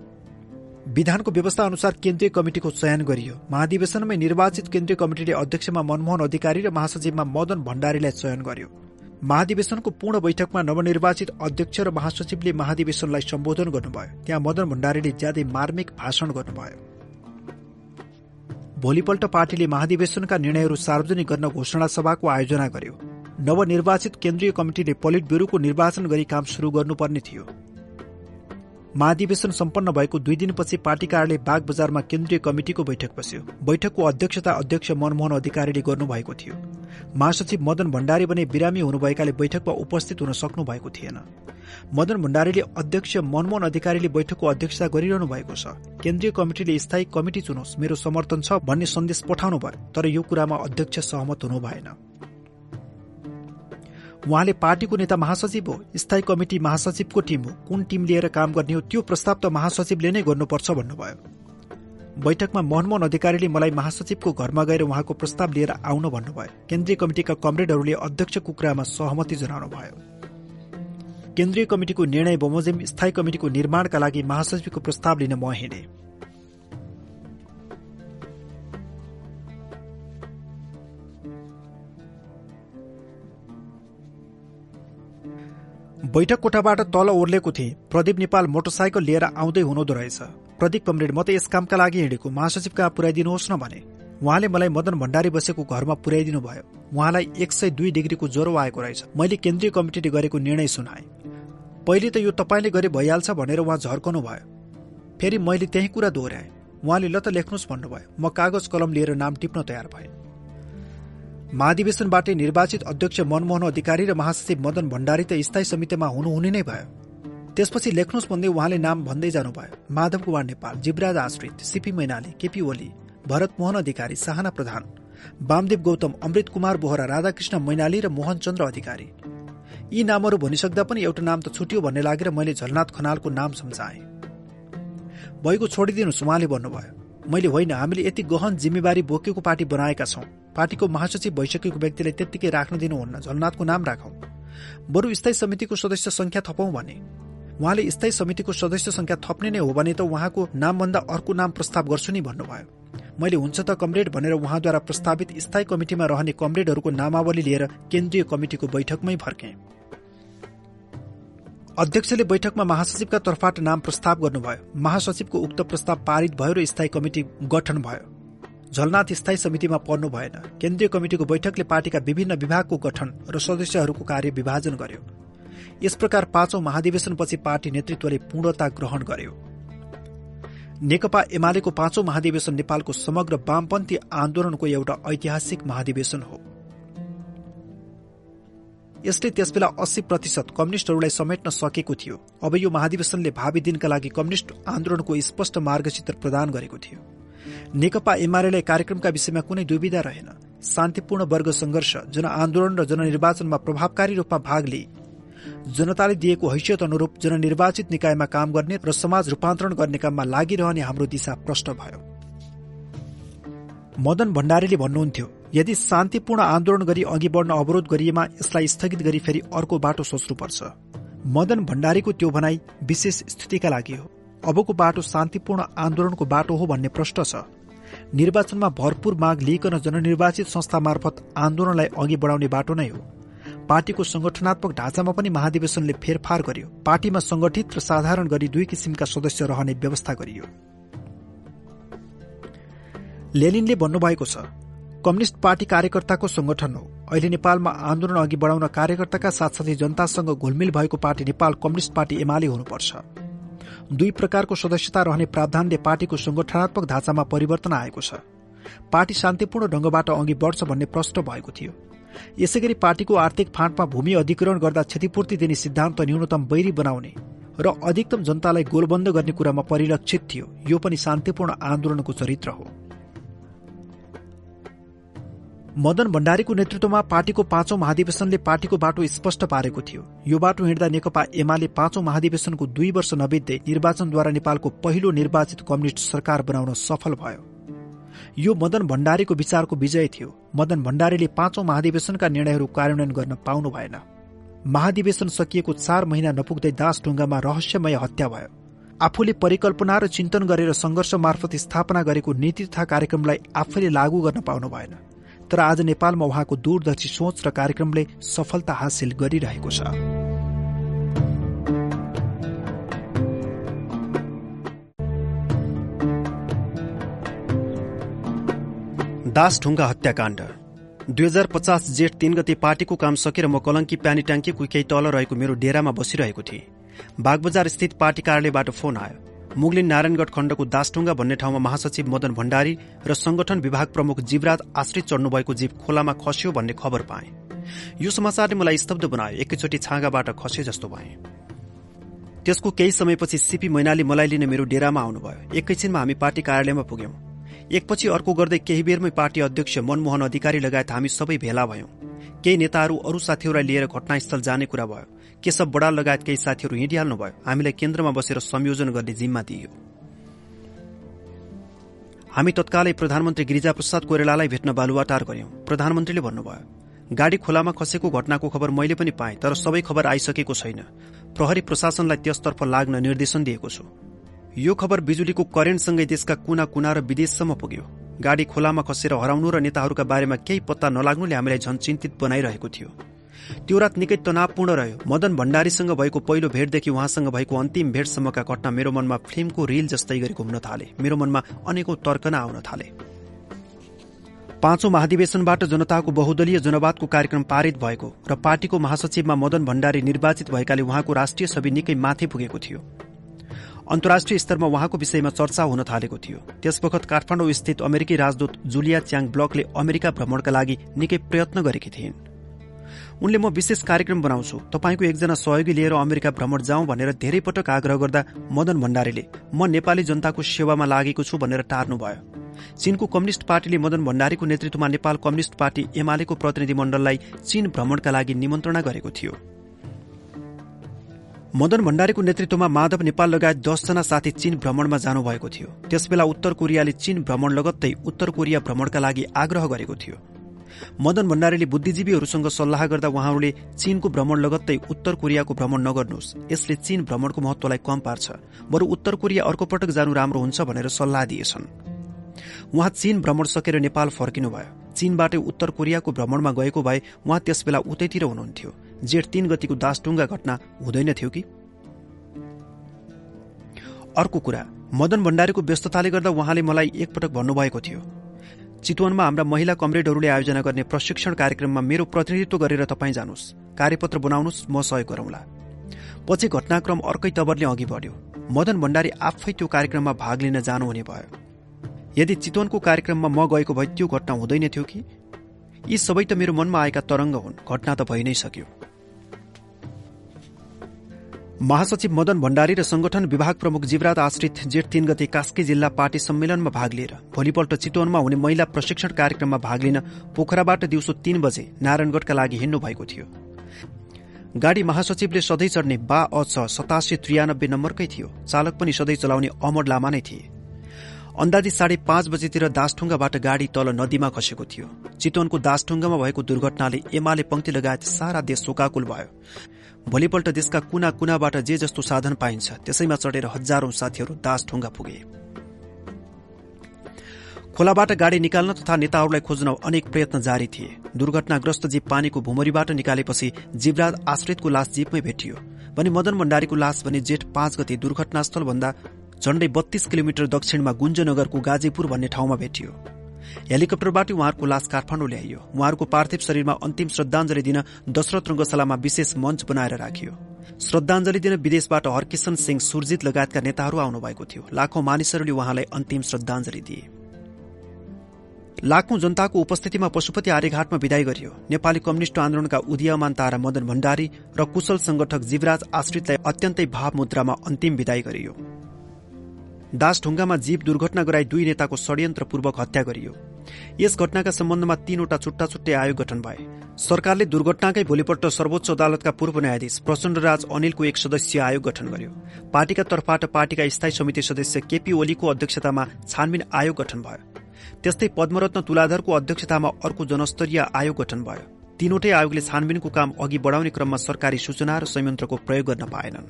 विधानको व्यवस्था अनुसार केन्द्रीय कमिटिको चयन गरियो। महाधिवेशनमै निर्वाचित केन्द्रीय कमिटिले अध्यक्षमा मनमोहन अधिकारी र महासचिवमा मदन भण्डारीलाई चयन गर्यो। महाधिवेशनको पूर्ण बैठकमा नवनिर्वाचित अध्यक्ष र महासचिवले महाधिवेशनलाई सम्बोधन गर्नुभयो। त्यहाँ मदन भण्डारीले ज्यादै मार्मिक भाषण गर्नुभयो। भोलिपल्ट पार्टीले महाधिवेशनका निर्णयहरू सार्वजनिक गर्न घोषणा सभाको आयोजना गर्यो। नवनिर्वाचित केन्द्रीय कमिटिले पोलिट ब्युरोको निर्वाचन गरी काम शुरू गर्नुपर्ने थियो। महाधिवेशन सम्पन्न भएको दुई दिनपछि पार्टी कार्यालय बाग बजारमा केन्द्रीय कमिटिको बैठक बस्यो। बैठकको अध्यक्षता अध्यक्ष मनमोहन अधिकारीले गर्नुभएको थियो। महासचिव मदन भण्डारी भने बिरामी हुनुभएकाले बैठकमा उपस्थित हुन सक्नु भएको थिएन। मदन भण्डारीले अध्यक्ष मनमोहन अधिकारीले बैठकको अध्यक्षता गरिरहनु भएको छ। केन्द्रीय कमिटिले स्थायी कमिटी चुनोस् मेरो समर्थन छ भन्ने सन्देश पठाउनु भयो तर यो कुरामा अध्यक्ष सहमत हुनु भएन उहाँले पार्टीको नेता महासचिव हो स्थायी कमिटी महासचिवको टिम हो। कुन टिम लिएर काम गर्ने हो त्यो प्रस्ताव त महासचिवले नै गर्नुपर्छ भन्नुभयो। बैठकमा मनमोहन अधिकारीले मलाई महासचिवको घरमा गएर उहाँको प्रस्ताव लिएर आउन भन्नुभयो। केन्द्रीय कमिटिका कमरेडहरूले अध्यक्ष कुखुरामा सहमति जनाउनु भयो केन्द्रीय कमिटिको निर्णय बमोजिम स्थायी कमिटिको निर्माणका लागि महासचिवको प्रस्ताव लिन म हिँडे। बैठक कोठाबाट तल ओर्लेको थिए। प्रदीप नेपाल मोटरसाइकल लिएर आउँदै हुनुहुँदो रहेछ। प्रदीप कमरेड म त यस कामका लागि हिँडेको। महासचिव कहाँ पुर्याइदिनुहोस् न भने। उहाँले मलाई मदन भण्डारी बसेको घरमा पुर्याइदिनु भयो उहाँलाई एक सय दुई डिग्रीको ज्वरो आएको रहेछ। मैले केन्द्रीय कमिटीले गरेको निर्णय सुनाए। पहिले त यो तपाईँले गरे भइहाल्छ भनेर उहाँ झर्कनु भयो फेरि मैले त्यही कुरा दोहोऱ्याएँ। उहाँले ल त लेख्नुहोस् भन्नुभयो। म कागज कलम लिएर नाम टिप्न तयार भएँ। महाधिवेशनबाट निर्वाचित अध्यक्ष मनमोहन अधिकारी र महासचिव मदन भण्डारी त स्थायी समितिमा हुनुहुने नै भयो। त्यसपछि लेख्नुहोस् भन्दै उहाँले नाम भन्दै जानुभयो। माधव कुमार नेपाल जीवराज आश्रित सिपी मैनाली केपी ओली भरत मोहन अधिकारी साहना प्रधान वामदेव गौतम अमृत कुमार बोहरा राधाकृष्ण मैनाली र मोहन चन्द्र अधिकारी। यी नामहरू भनिसक्दा पनि एउटा नाम त छुट्यो भन्ने लागेर मैले झलनाथ खनालको नाम सम्झाएँ। भएको छोडिदिनुहोस् उहाँले भन्नुभयो। मैले होइन हामीले यति गहन जिम्मेवारी बोकेको पार्टी बनाएका छौं। पार्टीको महासचिव भइसकेको व्यक्तिलाई त्यत्तिकै राख्न दिनुहुन्न। झलनाथको नाम राखौं। बरु स्थायी समितिको सदस्य संख्या थपौं भने? उहाँले स्थायी समितिको सदस्य संख्या थप्ने नै हो भने त उहाँको नामभन्दा अर्को नाम प्रस्ताव गर्छु नि भन्नुभयो। मैले हुन्छ त कमरेड भनेर उहाँद्वारा प्रस्तावित स्थायी कमिटिमा रहने कमरेडहरूको नामावली लिएर केन्द्रीय कमिटिको बैठकमै फर्के। अध्यक्षले बैठकमा महासचिवका तर्फबाट नाम प्रस्ताव गर्नुभयो। महासचिवको उक्त प्रस्ताव पारित भयो र स्थायी कमिटी गठन भयो। झलनाथ स्थायी समितिमा पर्नु भएन। केन्द्रीय कमिटिको बैठकले पार्टीका विभिन्न विभागको गठन र सदस्यहरूको कार्य विभाजन गर्यो। यस प्रकार पाँचौं महाधिवेशनपछि पार्टी नेतृत्वले पूर्णता ग्रहण गर्यो। नेकपा एमालेको पाँचौं महाधिवेशन नेपालको समग्र वामपन्थी आन्दोलनको एउटा ऐतिहासिक महाधिवेशन हो। यसले त्यसबेला अस्सी प्रतिशत कम्युनिष्टहरूलाई समेट्न सकेको थियो। अब यो महाधिवेशनले भावी दिनका लागि कम्युनिष्ट आन्दोलनको स्पष्ट मार्गचित्र प्रदान गरेको थियो। नेकपा एमालेलाई कार्यक्रमका विषयमा कुनै दुविधा रहेन। शान्तिपूर्ण वर्ग संघर्ष जनआन्दोलन र जननिर्वाचनमा प्रभावकारी रूपमा भाग लिए। जनताले दिएको हैसियत अनुरूप जननिर्वाचित निकायमा काम गर्ने र समाज रूपान्तरण गर्ने काममा लागिरहने हाम्रो दिशा प्रष्ट भयो। मदन भण्डारीले भन्नुहुन्थ्यो यदि शान्तिपूर्ण आन्दोलन गरी अघि बढ्न अवरोध गरिएमा यसलाई स्थगित गरी फेरि अर्को बाटो सोच्नुपर्छ। मदन भण्डारीको त्यो भनाई विशेष स्थितिका लागि हो। अबको बाटो शान्तिपूर्ण आन्दोलनको बाटो हो भन्ने प्रश्न छ। निर्वाचनमा भरपूर माग लिइकन जननिर्वाचित संस्था मार्फत आन्दोलनलाई अघि बढाउने बाटो नै हो। पार्टीको संगठनात्मक ढाँचामा पनि महाधिवेशनले फेरफार गर्यो। पार्टीमा संगठित र साधारण गरी दुई किसिमका सदस्य रहने व्यवस्था गरियो। लेनिनले भन्नुभएको छ कम्युनिष्ट पार्टी कार्यकर्ताको संगठन हो। अहिले नेपालमा आन्दोलन अघि बढाउन कार्यकर्ताका साथसाथै जनतासँग घुलमिल भएको party Nepal communist party UML हुनुपर्छ। दुई प्रकारको सदस्यता रहने प्रावधानले पार्टीको संगठनात्मक ढाँचामा परिवर्तन आएको छ। पार्टी शान्तिपूर्ण ढंगबाट अघि बढ्छ भन्ने प्रश्न भएको थियो। यसै गरी पार्टीको आर्थिक फाँटमा भूमि अधिग्रहण गर्दा क्षतिपूर्ति दिने सिद्धान्त न्यूनतम बैरी बनाउने र अधिकतम जनतालाई गोलबन्द गर्ने कुरामा परिलक्षित थियो। यो पनि शान्तिपूर्ण आन्दोलनको चरित्र हो। मदन भण्डारीको नेतृत्वमा पार्टीको पाँचौं महाधिवेशनले पार्टीको बाटो स्पष्ट पारेको थियो। यो बाटो हिँड्दा नेकपा एमाले पाँचौं महाधिवेशनको दुई वर्ष नबित्दै निर्वाचनद्वारा नेपालको पहिलो निर्वाचित कम्युनिष्ट सरकार बनाउन सफल भयो। यो मदन भण्डारीको विचारको विजय थियो। मदन भण्डारीले पाँचौं महाधिवेशनका निर्णयहरू कार्यान्वयन गर्न पाउनु भएन। महाधिवेशन सकिएको चार महिना नपुग्दै दास ढुङ्गामा रहस्यमय हत्या भयो। आफूले परिकल्पना र चिन्तन गरेर संघर्ष मार्फत स्थापना गरेको नीति तथा कार्यक्रमलाई आफैले लागू गर्न पाउनु भएन। तर आज नेपालमा उहाँको दूरदर्शी सोच र कार्यक्रमले सफलता हासिल गरिरहेको छ। दासढुङ्गा हत्याकाण्ड। दुई हजार पचास जेठ तीन गते पार्टीको काम सकेर म कलङ्की प्यानी ट्याङ्कीको केही तल रहेको मेरो डेरामा बसिरहेको थिएँ। बागबजार स्थित पार्टी कार्यालयबाट फोन आयो। मुगलिन नारायणगढ खण्डको दासढुङ्गा भन्ने ठाउँमा महासचिव मदन भण्डारी र संगठन विभाग प्रमुख जीवराज आश्रित चढ्नुभएको जीव खोलामा खस्यो भन्ने खबर पाए। यो समाचारले मलाई स्तब्ध बनायो। एकैचोटि छाँगाबाट खसे जस्तो भए। त्यसको केही समयपछि सिपी मैनाली मलाई लिने मेरो डेरामा आउनुभयो। एकैछिनमा हामी पार्टी कार्यालयमा पुग्यौं। एकपछि अर्को गर्दै केही बेरमै पार्टी अध्यक्ष मनमोहन अधिकारी लगायत हामी सबै भेला भयौं। केही नेताहरू अरू साथीहरूलाई लिएर घटनास्थल जाने कुरा भयो। केशव बडाल लगायत केही साथीहरू हिँडिहाल्नुभयो? हामीलाई केन्द्रमा बसेर संयोजन गर्ने जिम्मा दिइयो। हामी तत्कालै प्रधानमन्त्री गिरिजाप्रसाद कोइरालालाई भेट्न बालुवाटार गर्यौं प्रधानमन्त्रीले भन्नुभयो गाडी खोलामा खसेको घटनाको खबर मैले पनि पाएँ तर सबै खबर आइसकेको छैन। प्रहरी प्रशासनलाई त्यसतर्फ लाग्न निर्देशन दिएको छु। यो खबर बिजुलीको करेन्टसँगै देशका कुना कुना र विदेशसम्म पुग्यो। गाडी खोलामा खसेर हराउनु र नेताहरूका बारेमा केही पत्ता नलाग्नुले हामीलाई झन चिन्तित बनाइरहेको थियो। त्यो रात निकै तनावपूर्ण रह्यो। मदन भण्डारीसँग भएको पहिलो भेटदेखि उहाँसँग भएको अन्तिम भेटसम्मका घटना मेरो मनमा फिल्मको रिल जस्तै गरेको हुन थाले। मेरो मनमा अनेकौं तर्कना आउन थाले। पाँचौं महाधिवेशनबाट जनताको बहुदलीय जनवादको कार्यक्रम पारित भएको र पार्टीको महासचिवमा मदन भण्डारी निर्वाचित भएकाले उहाँको राष्ट्रिय छवि निकै माथि पुगेको थियो। अन्तर्राष्ट्रिय स्तरमा उहाँको विषयमा चर्चा हुन थालेको थियो। त्यसवखत काठमाडौँ स्थित अमेरिकी राजदूत जुलिया च्याङ ब्लकले अमेरिका भ्रमणका लागि निकै प्रयत्न गरेकी थिइन्। उनले म विशेष कार्यक्रम बनाउँछु। तपाईँको एकजना सहयोगी लिएर अमेरिका भ्रमण जाउँ भनेर धेरै पटक आग्रह गर्दा मदन भण्डारीले म नेपाली जनताको सेवामा लागेको छु भनेर टार्नुभयो। चीनको कम्युनिष्ट पार्टीले मदन भण्डारीको नेतृत्वमा नेपाल कम्युनिष्ट पार्टी एमालेको प्रतिनिधि मण्डललाई चीन भ्रमणका लागि निमन्त्रणा गरेको थियो। मदन भण्डारीको नेतृत्वमा माधव नेपाल लगायत दसजना साथी चीन भ्रमणमा जानुभएको थियो। त्यसबेला उत्तर कोरियाले चीन भ्रमण लगत्तै उत्तर कोरिया भ्रमणका लागि आग्रह गरेको थियो। मदन भण्डारीले बुद्धिजीवीहरूसँग सल्लाह गर्दा उहाँहरूले चीनको भ्रमण लगत्तै उत्तर कोरियाको भ्रमण नगर्नुहोस्। यसले चीन भ्रमणको महत्वलाई कम पार्छ। बरु उत्तर कोरिया अर्को पटक जानु राम्रो हुन्छ भनेर सल्लाह दिएछन्। उहाँ चीन भ्रमण सकेर नेपाल फर्किनुभयो। चीनबाटै उत्तर कोरियाको भ्रमणमा गएको भए उहाँ त्यसबेला उतैतिर हुनुहुन्थ्यो। जेठ तीन गतिको दासटुङ्गा घटना हुँदैन थियो कि? अर्को कुरा मदन भण्डारीको व्यस्तताले गर्दा उहाँले मलाई एकपटक भन्नुभएको थियो। चितवनमा हाम्रा महिला कमरेडहरूले आयोजना गर्ने प्रशिक्षण कार्यक्रममा मेरो प्रतिनिधित्व गरेर तपाईँ जानुहोस्। कार्यपत्र बनाउनुहोस् म सहयोग गरौंला। पछि घटनाक्रम अर्कै तवरले अघि बढ्यो। मदन भण्डारी आफै त्यो कार्यक्रममा भाग लिन जानुहुने भयो। यदि चितवनको कार्यक्रममा म गएको भए त्यो घटना हुँदैन थियो कि? यी सबै त मेरो मनमा आएका तरङ्ग हुन्। घटना त भइ नै सक्यो। महासचिव मदन भण्डारी र संगठन विभाग प्रमुख जीवराज आश्रित जेठ तीन गते कास्की जिल्ला पार्टी सम्मेलनमा भाग लिएर भोलिपल्ट चितवनमा हुने महिला प्रशिक्षण कार्यक्रममा भाग लिन पोखराबाट दिउँसो तीन बजे नारायणगढका लागि हिँड्नु भएको थियो। गाडी महासचिवले सधैँ चढ्ने बा अ सतासी त्रियानब्बे नम्बरकै थियो। चालक पनि सधैँ चलाउने अमर लामा नै थिए। अन्दाजी साढे पाँच बजेतिर दासढुङ्गाबाट गाडी तल नदीमा खसेको थियो। चितवनको दासढुङ्गामा भएको दुर्घटनाले एमाले पंक्ति लगायत सारा देश शोकाकुल भयो। भोलिपल्ट देशका कुना कुनाबाट जे जस्तो साधन पाइन्छ त्यसैमा चढेर हजारौं साथीहरू दासढुङ्गा पुगे। खोलाबाट गाडी निकाल्न तथा नेताहरूलाई खोज्न अनेक प्रयत्न जारी थिए। दुर्घटनाग्रस्त जीप पानीको भुमरीबाट निकालेपछि जीवराज आश्रितको लास जीपमै भेटियो। भने मदन भण्डारीको लास भने जेठ पाँच गते दुर्घटनास्थलभन्दा झण्डै बत्तीस किलोमिटर दक्षिणमा गुञ्जनगरको गाजीपुर भन्ने ठाउँमा भेटियो। हेलिकप्टरबाट उहाँहरूको लास काठमाडौँ ल्याइयो। उहाँहरूको पार्थिव शरीरमा अन्तिम श्रद्धाञ्जली दिन दशरथ रंगशालामा विशेष मञ्च बनाएर राखियो। श्रद्धाञ्जली दिन विदेशबाट हरकिशन सिंह सुरजित लगायतका नेताहरू आउनुभएको थियो। लाखौं मानिसहरूले उहाँलाई अन्तिम श्रद्धाञ्जली दिए। लाखौं जनताको उपस्थितिमा पशुपति आर्यघाटमा विदाई गरियो। नेपाली कम्युनिष्ट आन्दोलनका उदीयमान तारा मदन भण्डारी र कुशल संगठक जीवराज आश्रितलाई अत्यन्तै भाव मुद्रामा अन्तिम विदाई गरियो। दासढुङ्गामा जीव दुर्घटना गराई दुई नेताको षड्यन्त्रपूर्वक हत्या गरियो। यस घटनाका सम्बन्धमा तीनवटा छुट्टा छुट्टै आयोग गठन भए। सरकारले दुर्घटनाकै भोलिपल्ट सर्वोच्च अदालतका पूर्व न्यायाधीश प्रचण्डराज अनिलको एक सदस्यीय आयोग गठन गर्यो। पार्टीका तर्फबाट पार्टीका स्थायी समिति सदस्य केपी ओलीको अध्यक्षतामा छानबिन आयोग गठन भयो। त्यस्तै पद्मरत्न तुलाधरको अध्यक्षतामा अर्को जनस्तरीय आयोग गठन भयो। तीनवटै आयोगले छानबिनको काम अघि बढाउने क्रममा सरकारी सूचना र संयन्त्रको प्रयोग गर्न पाएनन्।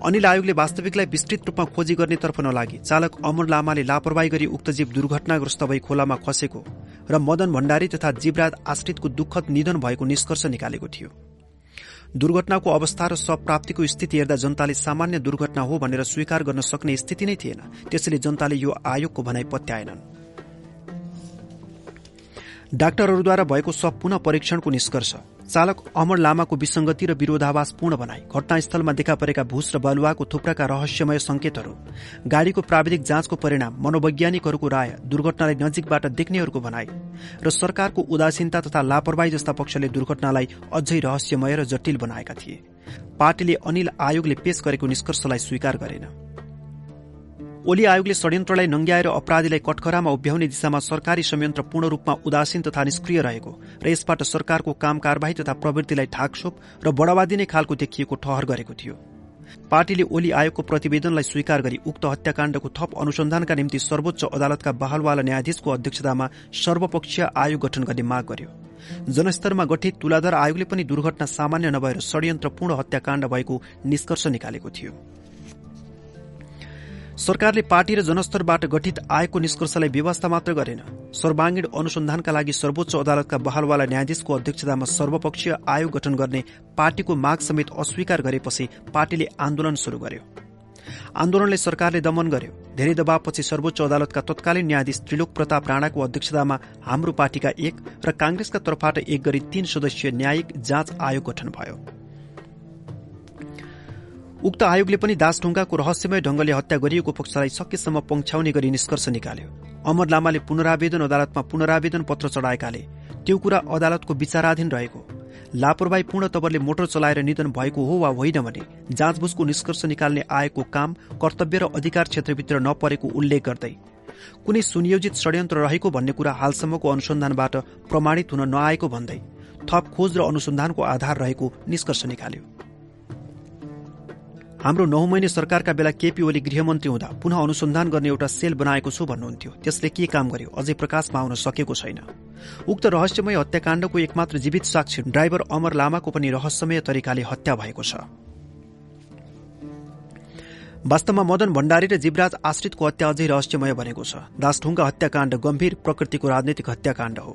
अनिल आयोगले वास्तविकलाई विस्तृत रूपमा खोजी गर्नेतर्फ नलागी। चालक अमर लामाले लापरवाही गरी उक्त जीव दुर्घटनाग्रस्त भई खोलामा खसेको र मदन भण्डारी तथा जीवराज आश्रितको दुःखद निधन भएको निष्कर्ष निकालेको थियो। दुर्घटनाको अवस्था र प्राप्तिको स्थिति हेर्दा जनताले सामान्य दुर्घटना हो भनेर स्वीकार गर्न सक्ने स्थिति नै थिएन। त्यसैले जनताले यो आयोगको भनाई पत्याएनन्। डाक्टरहरूद्वारा भएको सब पुनः परीक्षणको निष्कर्ष। चालक अमर लामाको विसंगति र विरोधावास पूर्ण बनाए। घटनास्थलमा देखा परेका भूस र बालुवाको थुप्राका रहस्यमय संकेतहरू गाड़ीको प्राविधिक जाँचको परिणाम मनोवैज्ञानिकहरूको राय दुर्घटनालाई नजिकबाट देख्नेहरूको भनाई र सरकारको उदासीनता तथा लापरवाही जस्ता पक्षले दुर्घटनालाई अझै रहस्यमय र जटिल बनाएका थिए। पार्टीले अनिल आयोगले पेश गरेको निष्कर्षलाई स्वीकार गरेन। ओली आयोगले षड्यन्त्रलाई नंग्याएर अपराधीलाई कटखरामा उभ्याउने दिशामा सरकारी संयन्त्र पूर्ण रूपमा उदासीन तथा निष्क्रिय रहेको र यसबाट सरकारको काम कारवाही तथा प्रवृत्तिलाई ठाकछोप र बढ़ावा दिने खालको देखिएको ठहर गरेको थियो। पार्टीले ओली आयोगको प्रतिवेदनलाई स्वीकार गरी उक्त हत्याकाण्डको थप अनुसन्धानका निम्ति सर्वोच्च अदालतका बहालवाला न्यायाधीशको अध्यक्षतामा सर्वपक्षीय आयोग गठन गर्ने माग गर्यो। जनस्तरमा गठित तुलाधर आयोगले पनि दुर्घटना सामान्य नभएर षड्यन्त्रपूर्ण हत्याकाण्ड भएको निष्कर्ष निकालेको थियो। सरकारले पार्टी र जनस्तरबाट गठित आएको निष्कर्षलाई व्यवस्था मात्र गरेन। सर्वाङ्गीण अनुसन्धानका लागि सर्वोच्च अदालतका बहालवाला न्यायाधीशको अध्यक्षतामा सर्वपक्षीय आयोग गठन गर्ने पार्टीको माग समेत अस्वीकार गरेपछि पार्टीले आन्दोलन शुरू गर्यो। आन्दोलनले सरकारले दमन गर्यो। धेरै दबावपछि सर्वोच्च अदालतका तत्कालीन न्यायाधीश त्रिलोक प्रताप राणाको अध्यक्षतामा हाम्रो पार्टीका एक र कांग्रेसका तर्फबाट एक गरी तीन सदस्यीय न्यायिक जाँच आयोग गठन भयो। उक्त आयोगले पनि दासढुङ्गाको रहस्यमय ढंगले हत्या गरिएको पक्षलाई सकेसम्म पङ्छ्याउने गरी निष्कर्ष निकाल्यो। अमर लामाले पुनरावेदन अदालतमा पुनरावेदन पत्र चढाएकाले त्यो कुरा अदालतको विचाराधीन रहेको। लापरवाही तवरले मोटर चलाएर निधन भएको हो वा होइन भने जाँचबुझको निष्कर्ष निकाल्ने आएको काम कर्तव्य र अधिकार क्षेत्रभित्र नपरेको उल्लेख गर्दै कुनै सुनियोजित षड्यन्त्र रहेको भन्ने कुरा हालसम्मको अनुसन्धानबाट प्रमाणित हुन नआएको भन्दै थप खोज र अनुसन्धानको आधार रहेको निष्कर्ष निकाल्यो। हाम्रो नौ महिने सरकारका बेला केपी ओली गृहमन्त्री हुँदा पुनः अनुसन्धान गर्ने एउटा सेल बनाएको छु भन्नुहुन्थ्यो। त्यसले के काम गर्यो? अझै प्रकाशमा आउन सकेको छैन। उक्त रहस्यमय हत्याकाण्डको एकमात्र जीवित साक्षी ड्राइभर अमर लामाको पनि रहस्यमय तरिकाले हत्या भएको छ। वास्तवमा मदन भण्डारी र जीवराज आश्रितको हत्या अझै रहस्यमय बनेको छ। दासढुङ्गा हत्याकाण्ड गम्भीर प्रकृतिको राजनैतिक हत्याकाण्ड हो।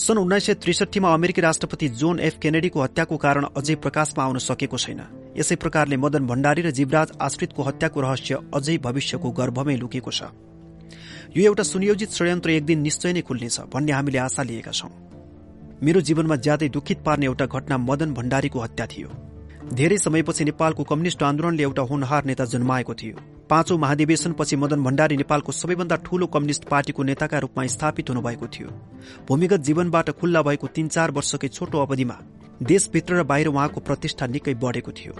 सन् उन्नाइस सय त्रिसठीमा अमेरिकी राष्ट्रपति जोन एफ केनेडीको हत्याको कारण अझै प्रकाशमा आउन सकेको छैन। यसै प्रकारले मदन भण्डारी र जीवराज आश्रितको हत्याको रहस्य अझै भविष्यको गर्भमै लुकेको छ। यो एउटा सुनियोजित षड्यन्त्र एक दिन निश्चय नै खुल्नेछ भन्ने हामीले आशा लिएका छौं। मेरो जीवनमा ज्यादै दुखित पार्ने एउटा घटना मदन भण्डारीको हत्या थियो। धेरै समयपछि नेपालको कम्युनिष्ट आन्दोलनले एउटा होनहार नेता जन्माएको थियो। पाँचौं महाधिवेशनपछि मदन भण्डारी नेपालको सबैभन्दा ठूलो कम्युनिष्ट पार्टीको नेताका रूपमा स्थापित हुनुभएको थियो। भूमिगत जीवनबाट खुल्ला भएको तीन चार वर्षकै छोटो अवधिमा देशभित्र र बाहिर उहाँको प्रतिष्ठा निकै बढेको थियो।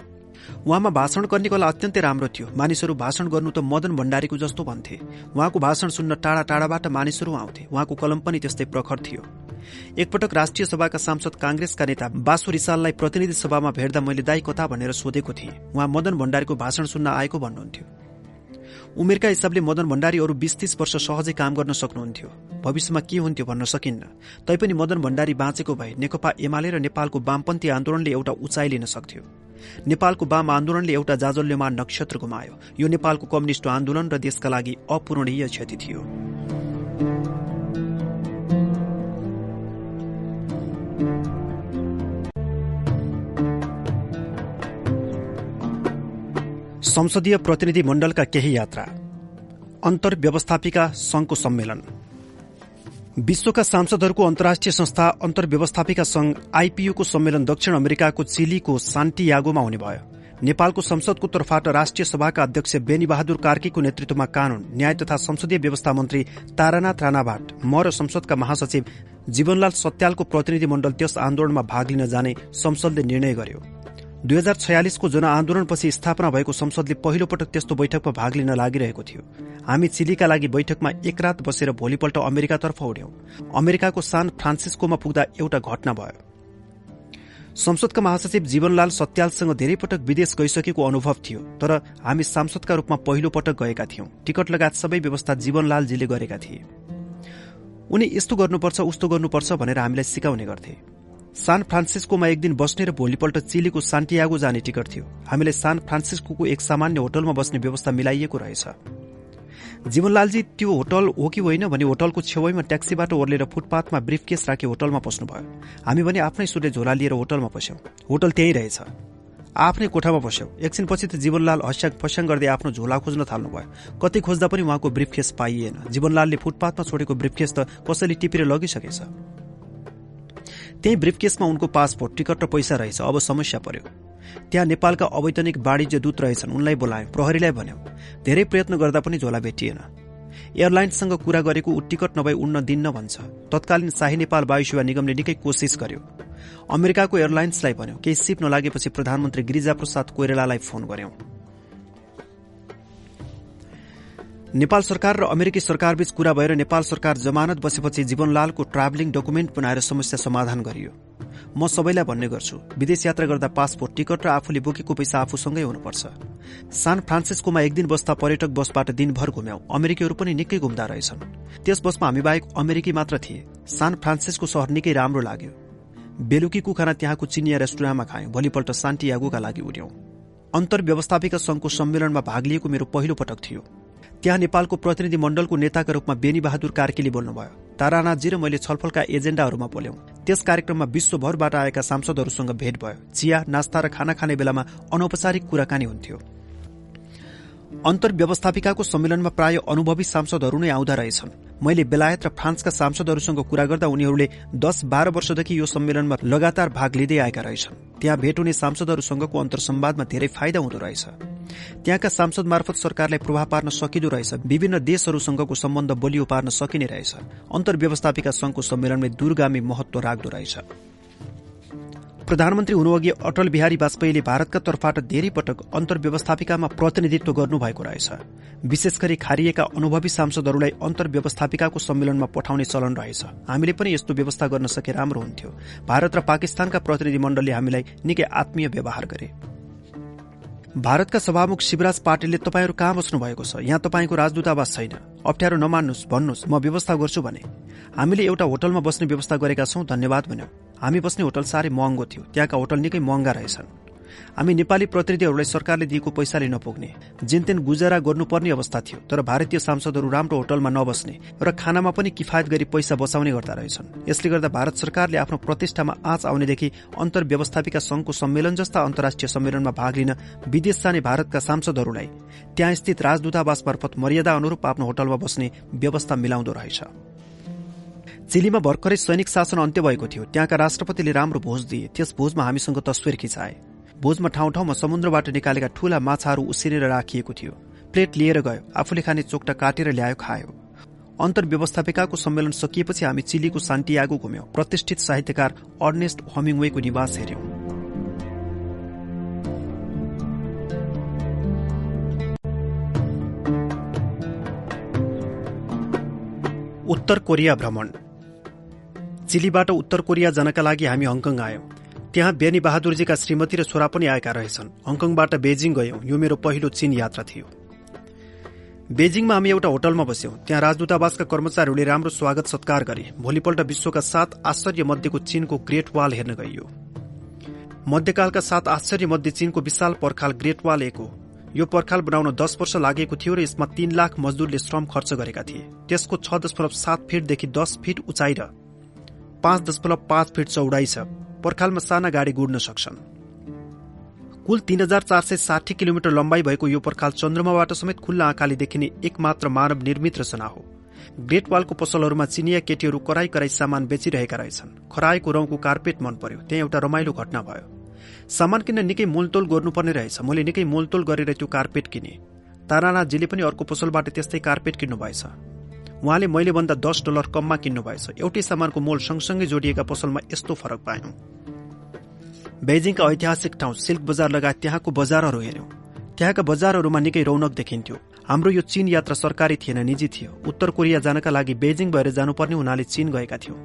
उहाँमा भाषण गर्ने कला अत्यन्तै राम्रो थियो। मानिसहरू भाषण गर्नु त मदन भण्डारीको जस्तो भन्थे। उहाँको भाषण सुन्न टाढा टाढाबाट मानिसहरू आउँथे। उहाँको कलम पनि त्यस्तै प्रखर थियो। एकपटक राष्ट्रिय सभाका सांसद कांग्रेसका नेता बासु रिसाललाई प्रतिनिधि सभामा भेट्दा मैले दाई कथा भनेर सोधेको थिएँ। उहाँ मदन भण्डारीको भाषण सुन्न आएको भन्नुहुन्थ्यो। उमेरका हिसाबले मदन भण्डारी अरू बीस तीस वर्ष सहजै काम गर्न सक्नुहुन्थ्यो। भविष्यमा के हुन्थ्यो भन्न सकिन्न। तैपनि मदन भण्डारी बाँचेको भए नेकपा एमाले र नेपालको वामपन्थी आन्दोलनले एउटा उचाइ लिन सक्थ्यो। नेपालको वाम आन्दोलनले एउटा जाजल्यमान नक्षत्र गुमायो। यो नेपालको कम्युनिष्ट आन्दोलन र देशका लागि अपूरणीय क्षति थियो। संसदीय प्रतिनिधि मण्डलका केही यात्रा। अन्तर्व्यवस्थापिका संघको सम्मेलन। विश्वका सांसदहरूको अन्तर्राष्ट्रिय संस्था अन्तर्व्यवस्थापिका संघ आईपीयूको सम्मेलन दक्षिण अमेरिकाको चिलीको सान्टियागोमा हुने भयो। नेपालको संसदको तर्फबाट राष्ट्रिय सभाका अध्यक्ष बेनी बहादुर कार्कीको नेतृत्वमा कानून न्याय तथा संसदीय व्यवस्था मन्त्री तारानाथ राणाबाट म र संसदका महासचिव जीवनलाल सत्यालको प्रतिनिधि मण्डल त्यस आन्दोलनमा भाग लिन जाने संसदले निर्णय गर्यो। दुई हजार छयालिसको जनआन्दोलनपछि स्थापना भएको संसदले पहिलो पटक त्यस्तो बैठकमा भाग लिन लागिरहेको थियो। हामी चिलीका लागि बैठकमा एक रात बसेर भोलिपल्ट अमेरिकातर्फ उड्यौं। अमेरिकाको सान फ्रान्सिस्कोमा पुग्दा एउटा घटना भयो। संसदका महासचिव जीवनलाल सत्यालसँग धेरै पटक विदेश गइसकेको अनुभव थियो तर हामी सांसदका रूपमा पहिलो पटक गएका थियौं। टिकट लगायत सबै व्यवस्था जीवनलालजीले गरेका थिए। उनी यस्तो गर्नुपर्छ उस्तो गर्नुपर्छ भनेर हामीलाई सिकाउने गर्थे। सान फ्रान्सिस्कोमा एक दिन बस्ने र भोलिपल्ट चिलीको सान्टियागो जाने टिकट थियो। हामीले सान फ्रान्सिस्को एक सामान्य होटलमा बस्ने व्यवस्था मिलाइएको रहेछ। जीवनलालजी त्यो होटल हो कि होइन भने होटलको छेउमा ट्याक्सीबाट ओर्लेर फुटपाथमा ब्रिफकेस राखी होटलमा पस्नुभयो। हामी भने आफ्नै सुरले झोला लिएर होटलमा पस्यौं। होटल त्यही रहेछ। आफ्नै कोठामा बस्यौं एकछिनपछि त जीवनलाल हस्याङ फस्याङ गर्दै आफ्नो झोला खोज्न थाल्नुभयो। कतै खोज्दा पनि उहाँको ब्रिफकेस पाइएन। जीवनलालले फुटपाथमा छोडेको ब्रिफकेस त कसैले टिपेर लगिसकेछ। त्यही ब्रिफकेसमा उनको पासपोर्ट टिकट र पैसा रहेछ। अब समस्या पर्यो। त्यहाँ नेपालका अवैतनिक वाणिज्य दूत रहेछन्। उनलाई बोलायौं। प्रहरीलाई भन्यौं धेरै प्रयत्न गर्दा पनि झोला भेटिएन। एयरलाइन्ससँग कुरा गरेको ऊ टिकट नभई उड्न दिन्न भन्छ। तत्कालीन शाही नेपाल वायु सेवा निगमले निकै कोसिस गर्यो। अमेरिकाको एयरलाइन्सलाई भन्यो केही सिप नलागेपछि प्रधानमन्त्री गिरिजाप्रसाद कोइरालालाई फोन गर्यौं। नेपाल सरकार र अमेरिकी सरकारबीच कुरा भएर नेपाल सरकार जमानत बसेपछि जीवनलालको ट्राभलिङ डकुमेन्ट बनाएर समस्या समाधान गरियो। म सबैलाई भन्ने गर्छु विदेश यात्रा गर्दा पासपोर्ट टिकट र आफूले बोकेको पैसा आफूसँगै हुनुपर्छ। सान फ्रान्सिस्कोमा एक दिन बस्दा पर्यटक बसबाट दिनभर घुम्यौं अमेरिकीहरू पनि निकै घुम्दा रहेछन्। त्यस बसमा हामी बाहेक अमेरिकी मात्र थिए। सान फ्रान्सिस्को सहर निकै राम्रो लाग्यो। बेलुकीको खाना त्यहाँको चिनिया रेस्टुरेन्टमा खायौं। भोलिपल्ट शान्तियागोका लागि उड्यौं अन्तर्व्यवस्थापिका संघको सम्मेलनमा भाग लिएको मेरो पहिलो पटक थियो। त्यहाँ नेपालको प्रतिनिधि मण्डलको नेताका रूपमा बेनी बहादुर कार्कीले बोल्नुभयो तारानाथजी र मैले छलफलका एजेण्डाहरूमा बोल्यौं। त्यस कार्यक्रममा विश्वभरबाट आएका सांसदहरूसँग भेट भयो। चिया नास्ता र खाना खाने बेलामा अनौपचारिक कुराकानी हुन्थ्यो। अन्तर्व्यवस्थापिकाको सम्मेलनमा प्राय अनुभवी सांसदहरू नै आउँदा रहेछन्। मैले बेलायत र फ्रान्सका सांसदहरूसँग कुरा गर्दा उनीहरूले दस बाह्र वर्षदेखि यो सम्मेलनमा लगातार भाग लिँदै आएका रहेछन्। त्यहाँ भेट हुने सांसदहरूसँगको अन्तर्संवादमा धेरै फाइदा हुँदो रहेछ। त्यहाँका सांसद मार्फत सरकारलाई प्रभाव पार्न सकिँदो रहेछ। विभिन्न देशहरूसँगको सम्बन्ध बलियो पार्न सकिने रहेछ। अन्तर्व्यवस्थापिका संघको सम्मेलनले दूरगामी महत्व राख्दो रहेछ। प्रधानमन्त्री हुनुअघि अटल बिहारी वाजपेयीले भारतका तर्फबाट धेरै पटक अन्तर्व्यवस्थापिकामा प्रतिनिधित्व गर्नुभएको रहेछ। विशेष गरी खारिएका अनुभवी सांसदहरूलाई अन्तर्व्यवस्थापिकाको सम्मेलनमा पठाउने चलन रहेछ। हामीले पनि यस्तो व्यवस्था गर्न सके राम्रो हुन्थ्यो। भारत र पाकिस्तानका प्रतिनिधि मण्डलले हामीलाई निकै आत्मीय व्यवहार गरे। भारतका सभामुख शिवराज पाटिलले तपाईँहरू कहाँ बस्नु भएको छ? यहाँ तपाईँको राजदूतावास छैन। अप्ठ्यारो नमान्नुहोस् भन्नुहोस् म व्यवस्था गर्छु भने। हामीले एउटा होटलमा बस्ने व्यवस्था गरेका छौं धन्यवाद भन्यौं। हामी बस्ने होटल साह्रै महँगो थियो। त्यहाँका होटल निकै महँगा रहेछन्। हामी नेपाली प्रतिनिधिहरूलाई सरकारले दिएको पैसाले नपुग्ने जेनतेन गुजारा गर्नुपर्ने अवस्था थियो तर भारतीय सांसदहरू राम्रो होटलमा नबस्ने र खानामा पनि किफायत गरी पैसा बचाउने गर्दा रहेछन्। यसले गर्दा भारत सरकारले आफ्नो प्रतिष्ठामा आँच आउनेदेखि अन्तर्व्यवस्थापिका संघको सम्मेलन जस्ता अन्तर्राष्ट्रिय सम्मेलनमा भाग लिन विदेश जाने भारतका सांसदहरूलाई त्यहाँ स्थित राजदूतावास मार्फत मर्यादा अनुरूप आफ्नो होटलमा बस्ने व्यवस्था मिलाउँदो रहेछ। चिलीमा भर्खरै सैनिक शासन अन्त्य भएको थियो। त्यहाँका राष्ट्रपतिले राम्रो भोज दिए। त्यस भोजमा हामीसँग तस्विर खिचाए। भोजमा ठाउँ ठाउँमा समुद्रबाट निकालेका ठूला माछाहरू उसिनेर राखिएको थियो। प्लेट लिएर गयो। आफूले खाने चोकटा काटेर ल्यायो खायो। अन्तर्व्यवस्थापिकाको सम्मेलन सकिएपछि हामी चिलीको सान्टियागो घुम्यौं। प्रतिष्ठित साहित्यकार अर्नेस्ट हमिङवेको निवास हेर्यौं उत्तर कोरिया भ्रमण। चिलीबाट उत्तर कोरिया जानका लागि हामी हङकङ आयौं। त्यहाँ बेनी बहादुरजीका श्रीमती र छोरा पनि आएका रहेछन्। हङकङबाट बेजिङ गयौं। यो मेरो पहिलो चीन यात्रा थियो। बेजिङमा हामी एउटा होटलमा बस्यौं। त्यहाँ राजदूतावासका कर्मचारीहरूले राम्रो स्वागत सत्कार गरे। भोलिपल्ट विश्वका सात आश्चर्य मध्येको चीनको ग्रेट वाल हेर्न गइयो। मध्यकालका सात आश्चर्य मध्ये चीनको विशाल पर्खाल ग्रेट वाल एक हो। यो पर्खाल बनाउन दस वर्ष लागेको थियो र यसमा तीन लाख मजदुरले श्रम खर्च गरेका थिए। त्यसको छ दशमलव सात फिटदेखि दस फिट उचाइ र पाँच दशमलव पाँच फिट चौडाइ छ। पर्खालमा साना गाडी गुड्न सक्छन्। कुल तीन हजार चार सय साठी किलोमिटर लम्बाइ भएको यो पर्खाल चन्द्रमाबाट समेत खुल्ला आँखाले देखिने एकमात्र मानव निर्मित रचना हो। ग्रेट वालको पसलहरूमा चिनिया केटीहरू कराई कराई सामान बेचिरहेका रहेछन्। खराएको रौंको कार्पेट मन पर्यो। त्यहाँ एउटा रमाइलो घटना भयो। सामान किन्न निकै मोलतोल गर्नुपर्ने रहेछ। मैले निकै मोलतोल गरेर त्यो कार्पेट किने। तारानाथजीले पनि अर्को पसलबाट त्यस्तै कार्पेट किन्नु भएछ उहाँले मैले भन्दा दस डलर कममा किन्नु भएछ एउटै सामानको मोल सँगसँगै जोडिएका पसलमा यस्तो फरक पायौं। बेजिङका ऐतिहासिक ठाउँ सिल्क बजार लगायत त्यहाँको बजारहरू हेर्यौं त्यहाँका बजारहरूमा निकै रौनक देखिन्थ्यो। हाम्रो यो चीन यात्रा सरकारी थिएन निजी थियो। उत्तर कोरिया जानका लागि बेजिङ भएर जानुपर्ने हुनाले चीन गएका थियौं।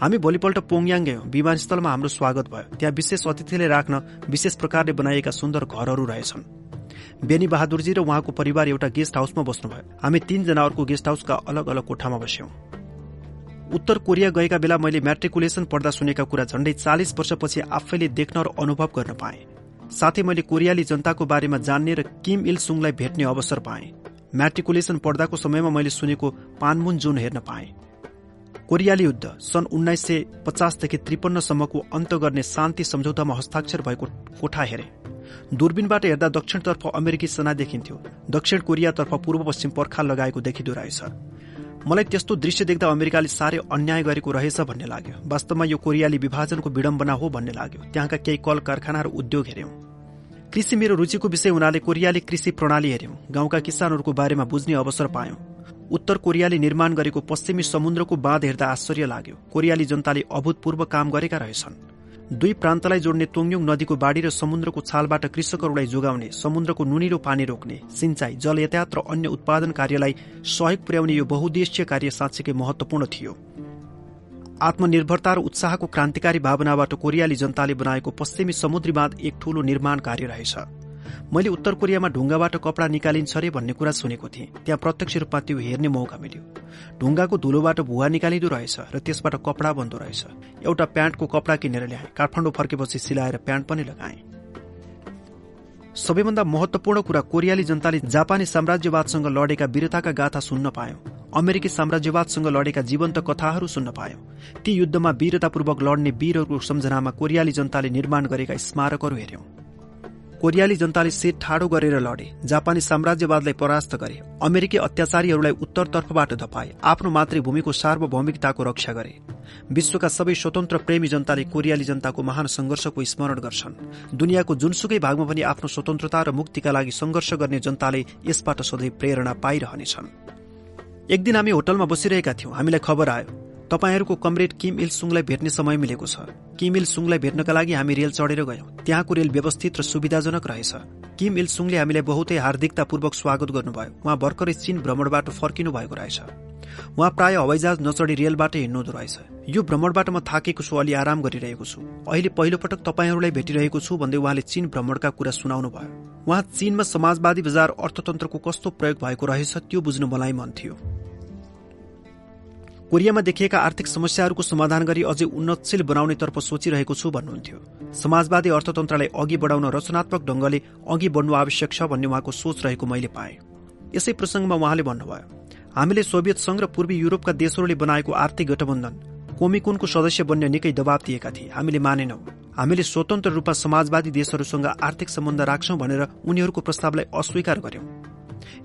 हामी भोलिपल्ट पोङयाङ गयौं। विमानस्थलमा हाम्रो स्वागत भयो। त्यहाँ विशेष अतिथिले राख्न विशेष प्रकारले बनाइएका सुन्दर घरहरू रहेछन्। बेनी बहादुरजी र उहाँको परिवार एउटा गेस्ट हाउसमा बस्नुभयो। हामी तीनजना अर्को गेस्ट हाउसका अलग अलग कोठामा बस्यौं। उत्तर कोरिया गएका बेला मैले म्याट्रिकुलेसन पढ्दा सुनेका कुरा झण्डै चालिस वर्षपछि आफैले देख्न र अनुभव गर्न पाएँ। साथै मैले कोरियाली जनताको बारेमा जान्ने र किम इल सुङलाई भेट्ने अवसर पाएँ। म्याट्रिकुलेसन पढ्दाको समयमा मैले सुनेको पानमुन जुन हेर्न पाएँ। कोरियाली युद्ध सन् उन्नाइस सय पचासदेखि त्रिपन्नसम्मको अन्त गर्ने शान्ति सम्झौतामा हस्ताक्षर भएको कोठा हेरे। दूरबीनबाट हेर्दा दक्षिणतर्फ अमेरिकी सेना देखिन्थ्यो। दक्षिण कोरियातर्फ पूर्व पश्चिम पर्खाल लगाएको देखिँदो रहेछ। मलाई त्यस्तो दृश्य देख्दा अमेरिकाले साह्रै अन्याय गरेको रहेछ भन्ने लाग्यो। वास्तवमा यो कोरियाली विभाजनको विडम्बना हो भन्ने लाग्यो। त्यहाँका केही कल कारखाना र उद्योग हेर्यौं कृषि मेरो रुचिको विषय हुनाले कोरियाली कृषि प्रणाली हेर्यौं गाउँका किसानहरूको बारेमा बुझ्ने अवसर पायौं। उत्तर कोरियाले निर्माण गरेको पश्चिमी समुद्रको बाँध हेर्दा आश्चर्य लाग्यो। कोरियाली जनताले अभूतपूर्व काम गरेका रहेछन्। दुई प्रान्तलाई जोड्ने तोङयोङ नदीको बाढी र समुद्रको छालबाट कृषकहरूलाई जोगाउने समुद्रको नुनिलो पानी रोक्ने सिंचाई जल यातायात र अन्य उत्पादन कार्यलाई सहयोग पुर्याउने यो बहुद्देश्य कार्य साँच्चीकै महत्वपूर्ण थियो। आत्मनिर्भरता र उत्साहको क्रान्तिकारी भावनाबाट कोरियाली जनताले बनाएको पश्चिमी समुद्री बाँध एक ठूलो निर्माण कार्य रहेछ। मैले उत्तर कोरियामा ढुङ्गाबाट कपडा निकालिन्छ अरे भन्ने कुरा सुनेको थिएँ। त्यहाँ प्रत्यक्ष रूपमा त्यो हेर्ने मौका मिल्यो। ढुङ्गाको धुलोबाट भुवा निकालिँदो रहेछ र त्यसबाट कपडा बन्दो रहेछ। एउटा प्यान्टको कपडा किनेर ल्याएँ। काठमाडौँ फर्केपछि सिलाएर प्यान्ट पनि लगाएँ। सबैभन्दा महत्वपूर्ण कुरा कोरियाली जनताले जापानी साम्राज्यवादसँग लडेका वीरताका गाथा सुन्न पायौं। अमेरिकी साम्राज्यवादसँग लडेका जीवन्त कथाहरू सुन्न पायौं। ती युद्धमा वीरतापूर्वक लड्ने वीरहरूको सम्झनामा कोरियाली जनताले निर्माण गरेका स्मारकहरू हेर्यौं कोरियाली जनताले सेट ठाडो गरेर लडे। जापानी साम्राज्यवादलाई परास्त गरे। अमेरिकी अत्याचारीहरूलाई उत्तरतर्फबाट धपाए। आफ्नो मातृभूमिको सार्वभौमिकताको रक्षा गरे। विश्वका सबै स्वतन्त्र प्रेमी जनताले कोरियाली जनताको महान संघर्षको स्मरण गर्छन्। दुनियाँको जुनसुकै भागमा पनि आफ्नो स्वतन्त्रता र मुक्तिका लागि संघर्ष गर्ने जनताले यसबाट सधैँ प्रेरणा पाइरहनेछन्। एक दिन हामी होटलमा बसिरहेका थियौं। हामीलाई खबर आयो तपाईँहरूको कमरेड किम इल सुङलाई भेट्ने समय मिलेको छ। किम इल सुङलाई भेट्नका लागि हामी रेल चढेर गयौं। त्यहाँको रेल व्यवस्थित र सुविधाजनक रहेछ। किम इल सुङले हामीलाई बहुतै हार्दिकतापूर्वक स्वागत गर्नुभयो। उहाँ भर्खरै चीन भ्रमणबाट फर्किनु भएको रहेछ। उहाँ प्राय हवाईजहाज नचढी रेलबाट हिँड्नुहुँदो रहेछ। यो भ्रमणबाट म थाकेको छु अलि आराम गरिरहेको छु। अहिले पहिलो पटक तपाईँहरूलाई भेटिरहेको छु भन्दै उहाँले चीन भ्रमणका कुरा सुनाउनु भयो। उहाँ चीनमा समाजवादी बजार अर्थतन्त्रको कस्तो प्रयोग भएको रहेछ त्यो बुझ्नु मलाई मन थियो। कोरियामा देखिएका आर्थिक समस्याहरूको समाधान गरी अझै उन्नतशील बनाउनेतर्फ सोचिरहेको छु भन्नुहुन्थ्यो। समाजवादी अर्थतन्त्रलाई अघि बढाउन रचनात्मक ढंगले अघि बढ्नु आवश्यक छ भन्ने उहाँको सोच रहेको मैले पाएँ। यसै प्रसंगमा उहाँले भन्नुभयो हामीले सोभियत संघ र पूर्वी युरोपका देशहरूले बनाएको आर्थिक गठबन्धन कोमिकुनको सदस्य बन्ने निकै दबाव दिएका थिए। हामीले मानेनौं। हामीले स्वतन्त्र रूपमा समाजवादी देशहरूसँग आर्थिक सम्बन्ध राख्छौं भनेर उनीहरूको प्रस्तावलाई अस्वीकार गर्यौं।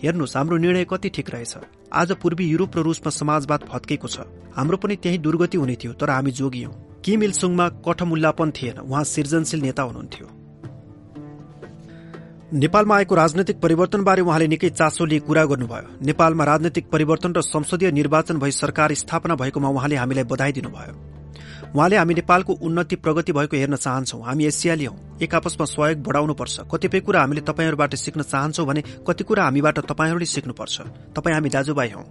हेर्नुहोस् हाम्रो निर्णय कति ठिक रहेछ। आज पूर्वी युरोप र रूसमा समाजवाद भत्केको छ। हाम्रो पनि त्यही दुर्गति हुने थियो तर हामी जोगियौं किम इलसुङमा कठमुल्लापन थिएन। उहाँ सृजनशील नेता हुनुहुन्थ्यो। नेपालमा आएको राजनैतिक परिवर्तनबारे उहाँले निकै चासो लिए कुरा गर्नुभयो। नेपालमा राजनैतिक परिवर्तन र संसदीय निर्वाचन भई सरकार स्थापना भएकोमा उहाँले हामीलाई बधाई दिनुभयो। उहाँले हामी नेपालको उन्नति प्रगति भएको हेर्न चाहन्छौ। हामी एसियाली हौ। एक आपसमा सहयोग बढाउनुपर्छ। कतिपय कुरा हामीले तपाईँहरूबाट सिक्न चाहन्छौ भने कति कुरा हामीबाट तपाईँहरूले सिक्नुपर्छ। तपाईँ हामी दाजुभाइ हौ।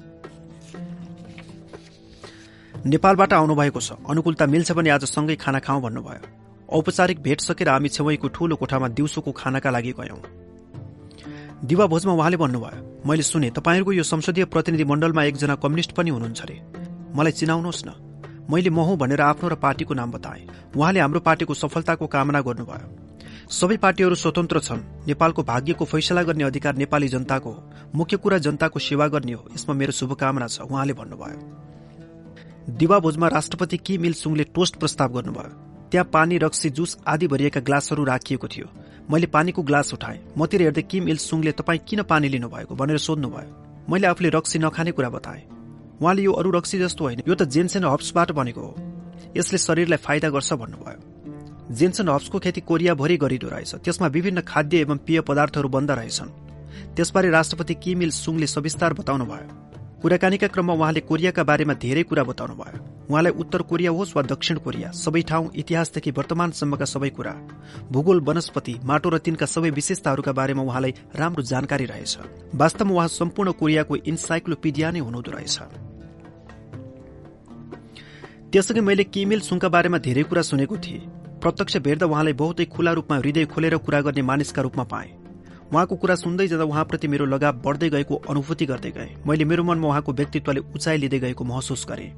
नेपालबाट आउनुभएको छ। अनुकूलता मिल्छ भने आज सँगै खाना खाउँ भन्नुभयो। औपचारिक भेट सकेर हामी छेउको ठूलो कोठामा दिउँसोको खानाका लागि गयौं। दिवा भोजमा उहाँले भन्नुभयो मैले सुने तपाईँहरूको यो संसदीय प्रतिनिधि मण्डलमा एकजना कम्युनिष्ट पनि हुनुहुन्छ अरे मलाई चिनाउनुहोस् न। मैले महु भनेर आफ्नो र पार्टीको नाम बताए। उहाँले हाम्रो पार्टीको सफलताको कामना गर्नुभयो। सबै पार्टीहरू स्वतन्त्र छन्। नेपालको भाग्यको फैसला गर्ने अधिकार नेपाली जनताको हो। मुख्य कुरा जनताको सेवा गर्ने हो। यसमा मेरो शुभकामना छ उहाँले भन्नुभयो। दिवाभोजमा राष्ट्रपति कि मिल सुङले टोस्ट प्रस्ताव गर्नुभयो। त्यहाँ पानी रक्सी जुस आदि भरिएका ग्लासहरू राखिएको थियो। मैले पानीको ग्लास उठाएँ। मतिर हेर्दै किम इल सुङले तपाईँ किन पानी लिनुभएको भनेर सोध्नुभयो। मैले आफूले रक्सी नखाने कुरा बताएँ। उहाँले यो अरू रक्सी जस्तो होइन। यो त जेन्सन हब्सबाट बनेको हो। यसले शरीरलाई फाइदा गर्छ भन्नुभयो। जेन्सन हब्सको खेती कोरियाभरि गरिँदो रहेछ। त्यसमा विभिन्न खाद्य एवं पेय पदार्थहरू बन्द रहेछन्। त्यसबारे राष्ट्रपति किमिल सुङले सविस्तार बताउनु भयो कुराकानीका क्रममा उहाँले कोरियाका बारेमा धेरै कुरा बताउनु भयो उहाँलाई उत्तर कोरिया होस् वा दक्षिण कोरिया सबै ठाउँ इतिहासदेखि वर्तमानसम्मका सबै कुरा भूगोल वनस्पति माटो र तिनका सबै विशेषताहरूका बारेमा उहाँलाई राम्रो जानकारी रहेछ। वास्तवमा उहाँ सम्पूर्ण कोरियाको इन्साइक्लोपिडिया नै हुनुहुँदो रहेछ। त्यसअघि मैले किमिल सुङका बारेमा धेरै कुरा सुनेको थिएँ। प्रत्यक्ष भेट्दा उहाँलाई बहुतै खुला रूपमा हृदय खोलेर कुरा गर्ने मानिसका रूपमा पाएँ। उहाँको कुरा सुन्दै जाँदा उहाँप्रति मेरो लगाव बढ्दै गएको अनुभूति गर्दै गए। मैले मेरो मनमा उहाँको व्यक्तित्वले उचाइ लिँदै गएको महसुस गरेँ।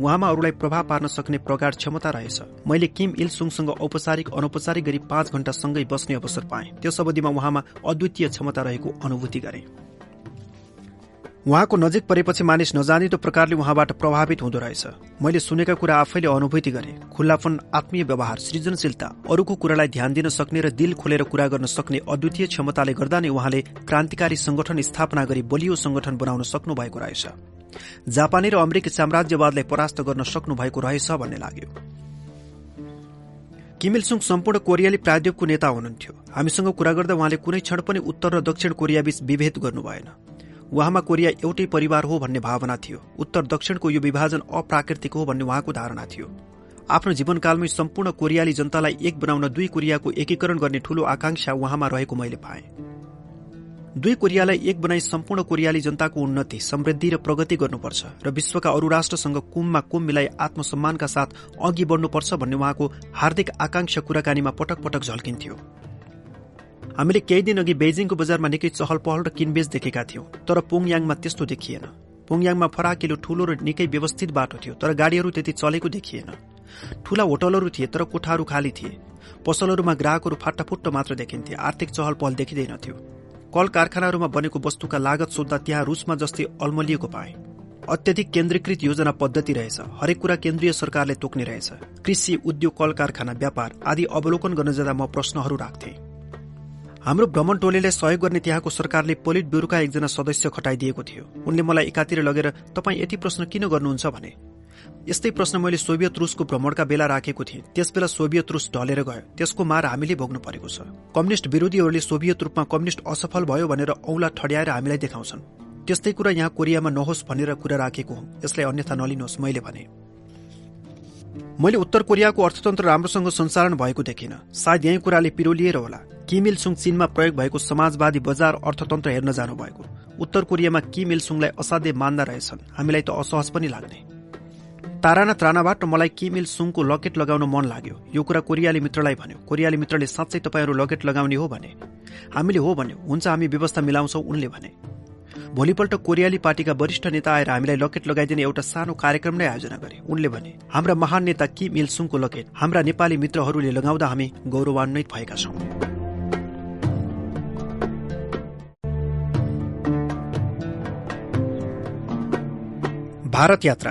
उहाँमा अरूलाई प्रभाव पार्न सक्ने प्रगाढ क्षमता रहेछ। मैले किम इल सुङसँग औपचारिक अनौपचारिक गरी पाँच घण्टासँगै बस्ने अवसर पाएँ। त्यस अवधिमा उहाँमा अद्वितीय क्षमता रहेको अनुभूति गरेँ। उहाँको नजिक परेपछि मानिस नजानिदो प्रकारले उहाँबाट प्रभावित हुँदो रहेछ। मैले सुनेका कुरा आफैले अनुभूति गरे। खुल्लापन आत्मीय व्यवहार सृजनशीलता अरूको कुरालाई ध्यान दिन सक्ने र दिल खोलेर कुरा गर्न सक्ने अद्वितीय क्षमताले गर्दा नै उहाँले क्रान्तिकारी संगठन स्थापना गरी बलियो संगठन बनाउन सक्नु भएको रहेछ। जापानी र अमेरिकी साम्राज्यवादलाई परास्त गर्न सक्नु भएको रहेछ भन्ने लाग्यो। किमिलसुङ सम्पूर्ण कोरियाली प्राध्यापकको नेता हुनुहुन्थ्यो। हामीसँग कुरा गर्दा उहाँले कुनै क्षण पनि उत्तर र दक्षिण कोरियाबीच विभेद गर्नु भएन उहाँमा कोरिया एउटै परिवार हो भन्ने भावना थियो। उत्तर दक्षिणको यो विभाजन अप्राकृतिक हो भन्ने उहाँको धारणा थियो। आफ्नो जीवनकालमै सम्पूर्ण कोरियाली जनतालाई एक बनाउन दुई कोरियाको एकीकरण गर्ने ठूलो आकांक्षा उहाँमा रहेको मैले पाएँ। दुई कोरियालाई एक बनाई सम्पूर्ण कोरियाली जनताको उन्नति समृद्धि र प्रगति गर्नुपर्छ र विश्वका अरू राष्ट्रसँग कुममा कुम मिलाई आत्मसम्मानका साथ अघि बढ्नुपर्छ भन्ने उहाँको हार्दिक आकांक्षा कुराकानीमा पटक पटक झल्किन्थ्यो। हामीले केही दिन अघि बेजिङको बजारमा निकै चहल पहल र किनबेच देखेका थियौं तर पोङयाङमा त्यस्तो देखिएन। पोङयाङमा फराकिलो ठूलो र निकै व्यवस्थित बाटो थियो तर गाड़ीहरू त्यति चलेको देखिएन। ठूला होटलहरू थिए तर कोठाहरू खाली थिए। पसलहरूमा ग्राहकहरू फाटाफुट्ट मात्र देखिन्थे आर्थिक चहल पहल देखिँदैनथ्यो। कल कारखानाहरूमा बनेको वस्तुका लागत सोद्धा त्यहाँ रूसमा जस्तै अल्मलिएको पाए। अत्यधिक केन्द्रीकृत योजना पद्धति रहेछ हरेक कुरा केन्द्रीय सरकारले तोक्ने रहेछ। कृषि उद्योग कल कारखाना व्यापार आदि अवलोकन गर्न जाँदा म प्रश्नहरू राख्थे। हाम्रो भ्रमण टोलीलाई सहयोग गर्ने त्यहाँको सरकारले पोलिट ब्युरोका एकजना सदस्य खटाइदिएको थियो। उनले मलाई एकातिर लगेर तपाईँ यति प्रश्न किन गर्नुहुन्छ? भने यस्तै प्रश्न मैले सोभियत रुसको भ्रमणका बेला राखेको थिएँ। त्यसबेला सोभियत रुस ढलेर गयो। त्यसको मार हामीले भोग्नु परेको छ। कम्युनिष्ट विरोधीहरूले सोभियत रूपमा कम्युनिष्ट असफल भयो भनेर औला ठड्याएर हामीलाई देखाउँछन्। त्यस्तै कुरा यहाँ कोरियामा नहोस् भनेर कुरा राखेको हुँ। यसलाई अन्यथा नलिनुहोस्। मैले भने। मैले उत्तर कोरियाको अर्थतन्त्र राम्रोसँग सञ्चालन भएको देखिन। सायद यही कुराले पिरोलिएर होला। किम इल सुङ चीनमा प्रयोग भएको समाजवादी बजार अर्थतन्त्र हेर्न जानुभएको। उत्तर कोरियामा किम सुङलाई असाध्य मान्दा रहेछन्। हामीलाई त असहज पनि लाग्ने। ताराना त्रानाबाट मलाई किम सुङको लकेट लगाउन मन लाग्यो। यो कुरा कोरियाली मित्रलाई भन्यो। कोरियाली मित्रले साँच्चै तपाईँहरू लकेट लगाउने हो भने। हामीले हो भन्यो। हुन्छ हामी व्यवस्था मिलाउँछौ उनले भने। भोलिपल्ट कोरियाली पार्टीका वरिष्ठ नेता आएर हामीलाई लकेट लगाइदिने एउटा सानो कार्यक्रम नै आयोजना गरे। उनले भने हाम्रा महान नेता किम इल सुङको लकेट। हाम्रा नेपाली मित्रहरूले लगाउँदा हामी गौरवान्वित भएका छौं। भारत यात्रा।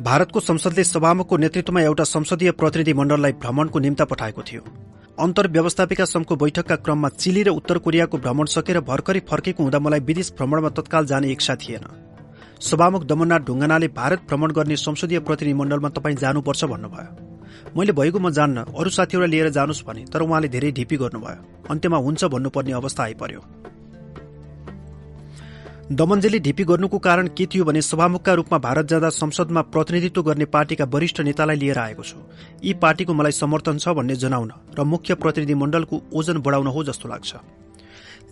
भारतको संसदले सभामुखको नेतृत्वमा एउटा संसदीय प्रतिनिधि मण्डललाई भ्रमणको निम्ता पठाएको थियो। अन्तर व्यवस्थापिका संघको बैठकका क्रममा चिली र उत्तर कोरियाको भ्रमण सकेर भर्खरै फर्केको हुँदा मलाई विदेश भ्रमणमा तत्काल जाने इच्छा थिएन। सभामुख दमननाथ ढुङ्गानाले भारत भ्रमण गर्ने संसदीय प्रतिनिधि मण्डलमा तपाईँ जानुपर्छ भन्नुभयो। मैले भएको म जान्न अरू साथीहरूलाई लिएर जानुहोस् भने तर उहाँले धेरै ढिपी गर्नुभयो। अन्त्यमा हुन्छ भन्नुपर्ने अवस्था आइपर्यो। दमनजेली ढिपी गर्नुको कारण के थियो भने सभामुखका रूपमा भारत जाँदा संसदमा प्रतिनिधित्व गर्ने पार्टीका वरिष्ठ नेतालाई लिएर आएको छु। यी पार्टीको मलाई समर्थन छ भन्ने जनाउन र मुख्य प्रतिनिधि मण्डलको ओजन बढाउन हो जस्तो लाग्छ।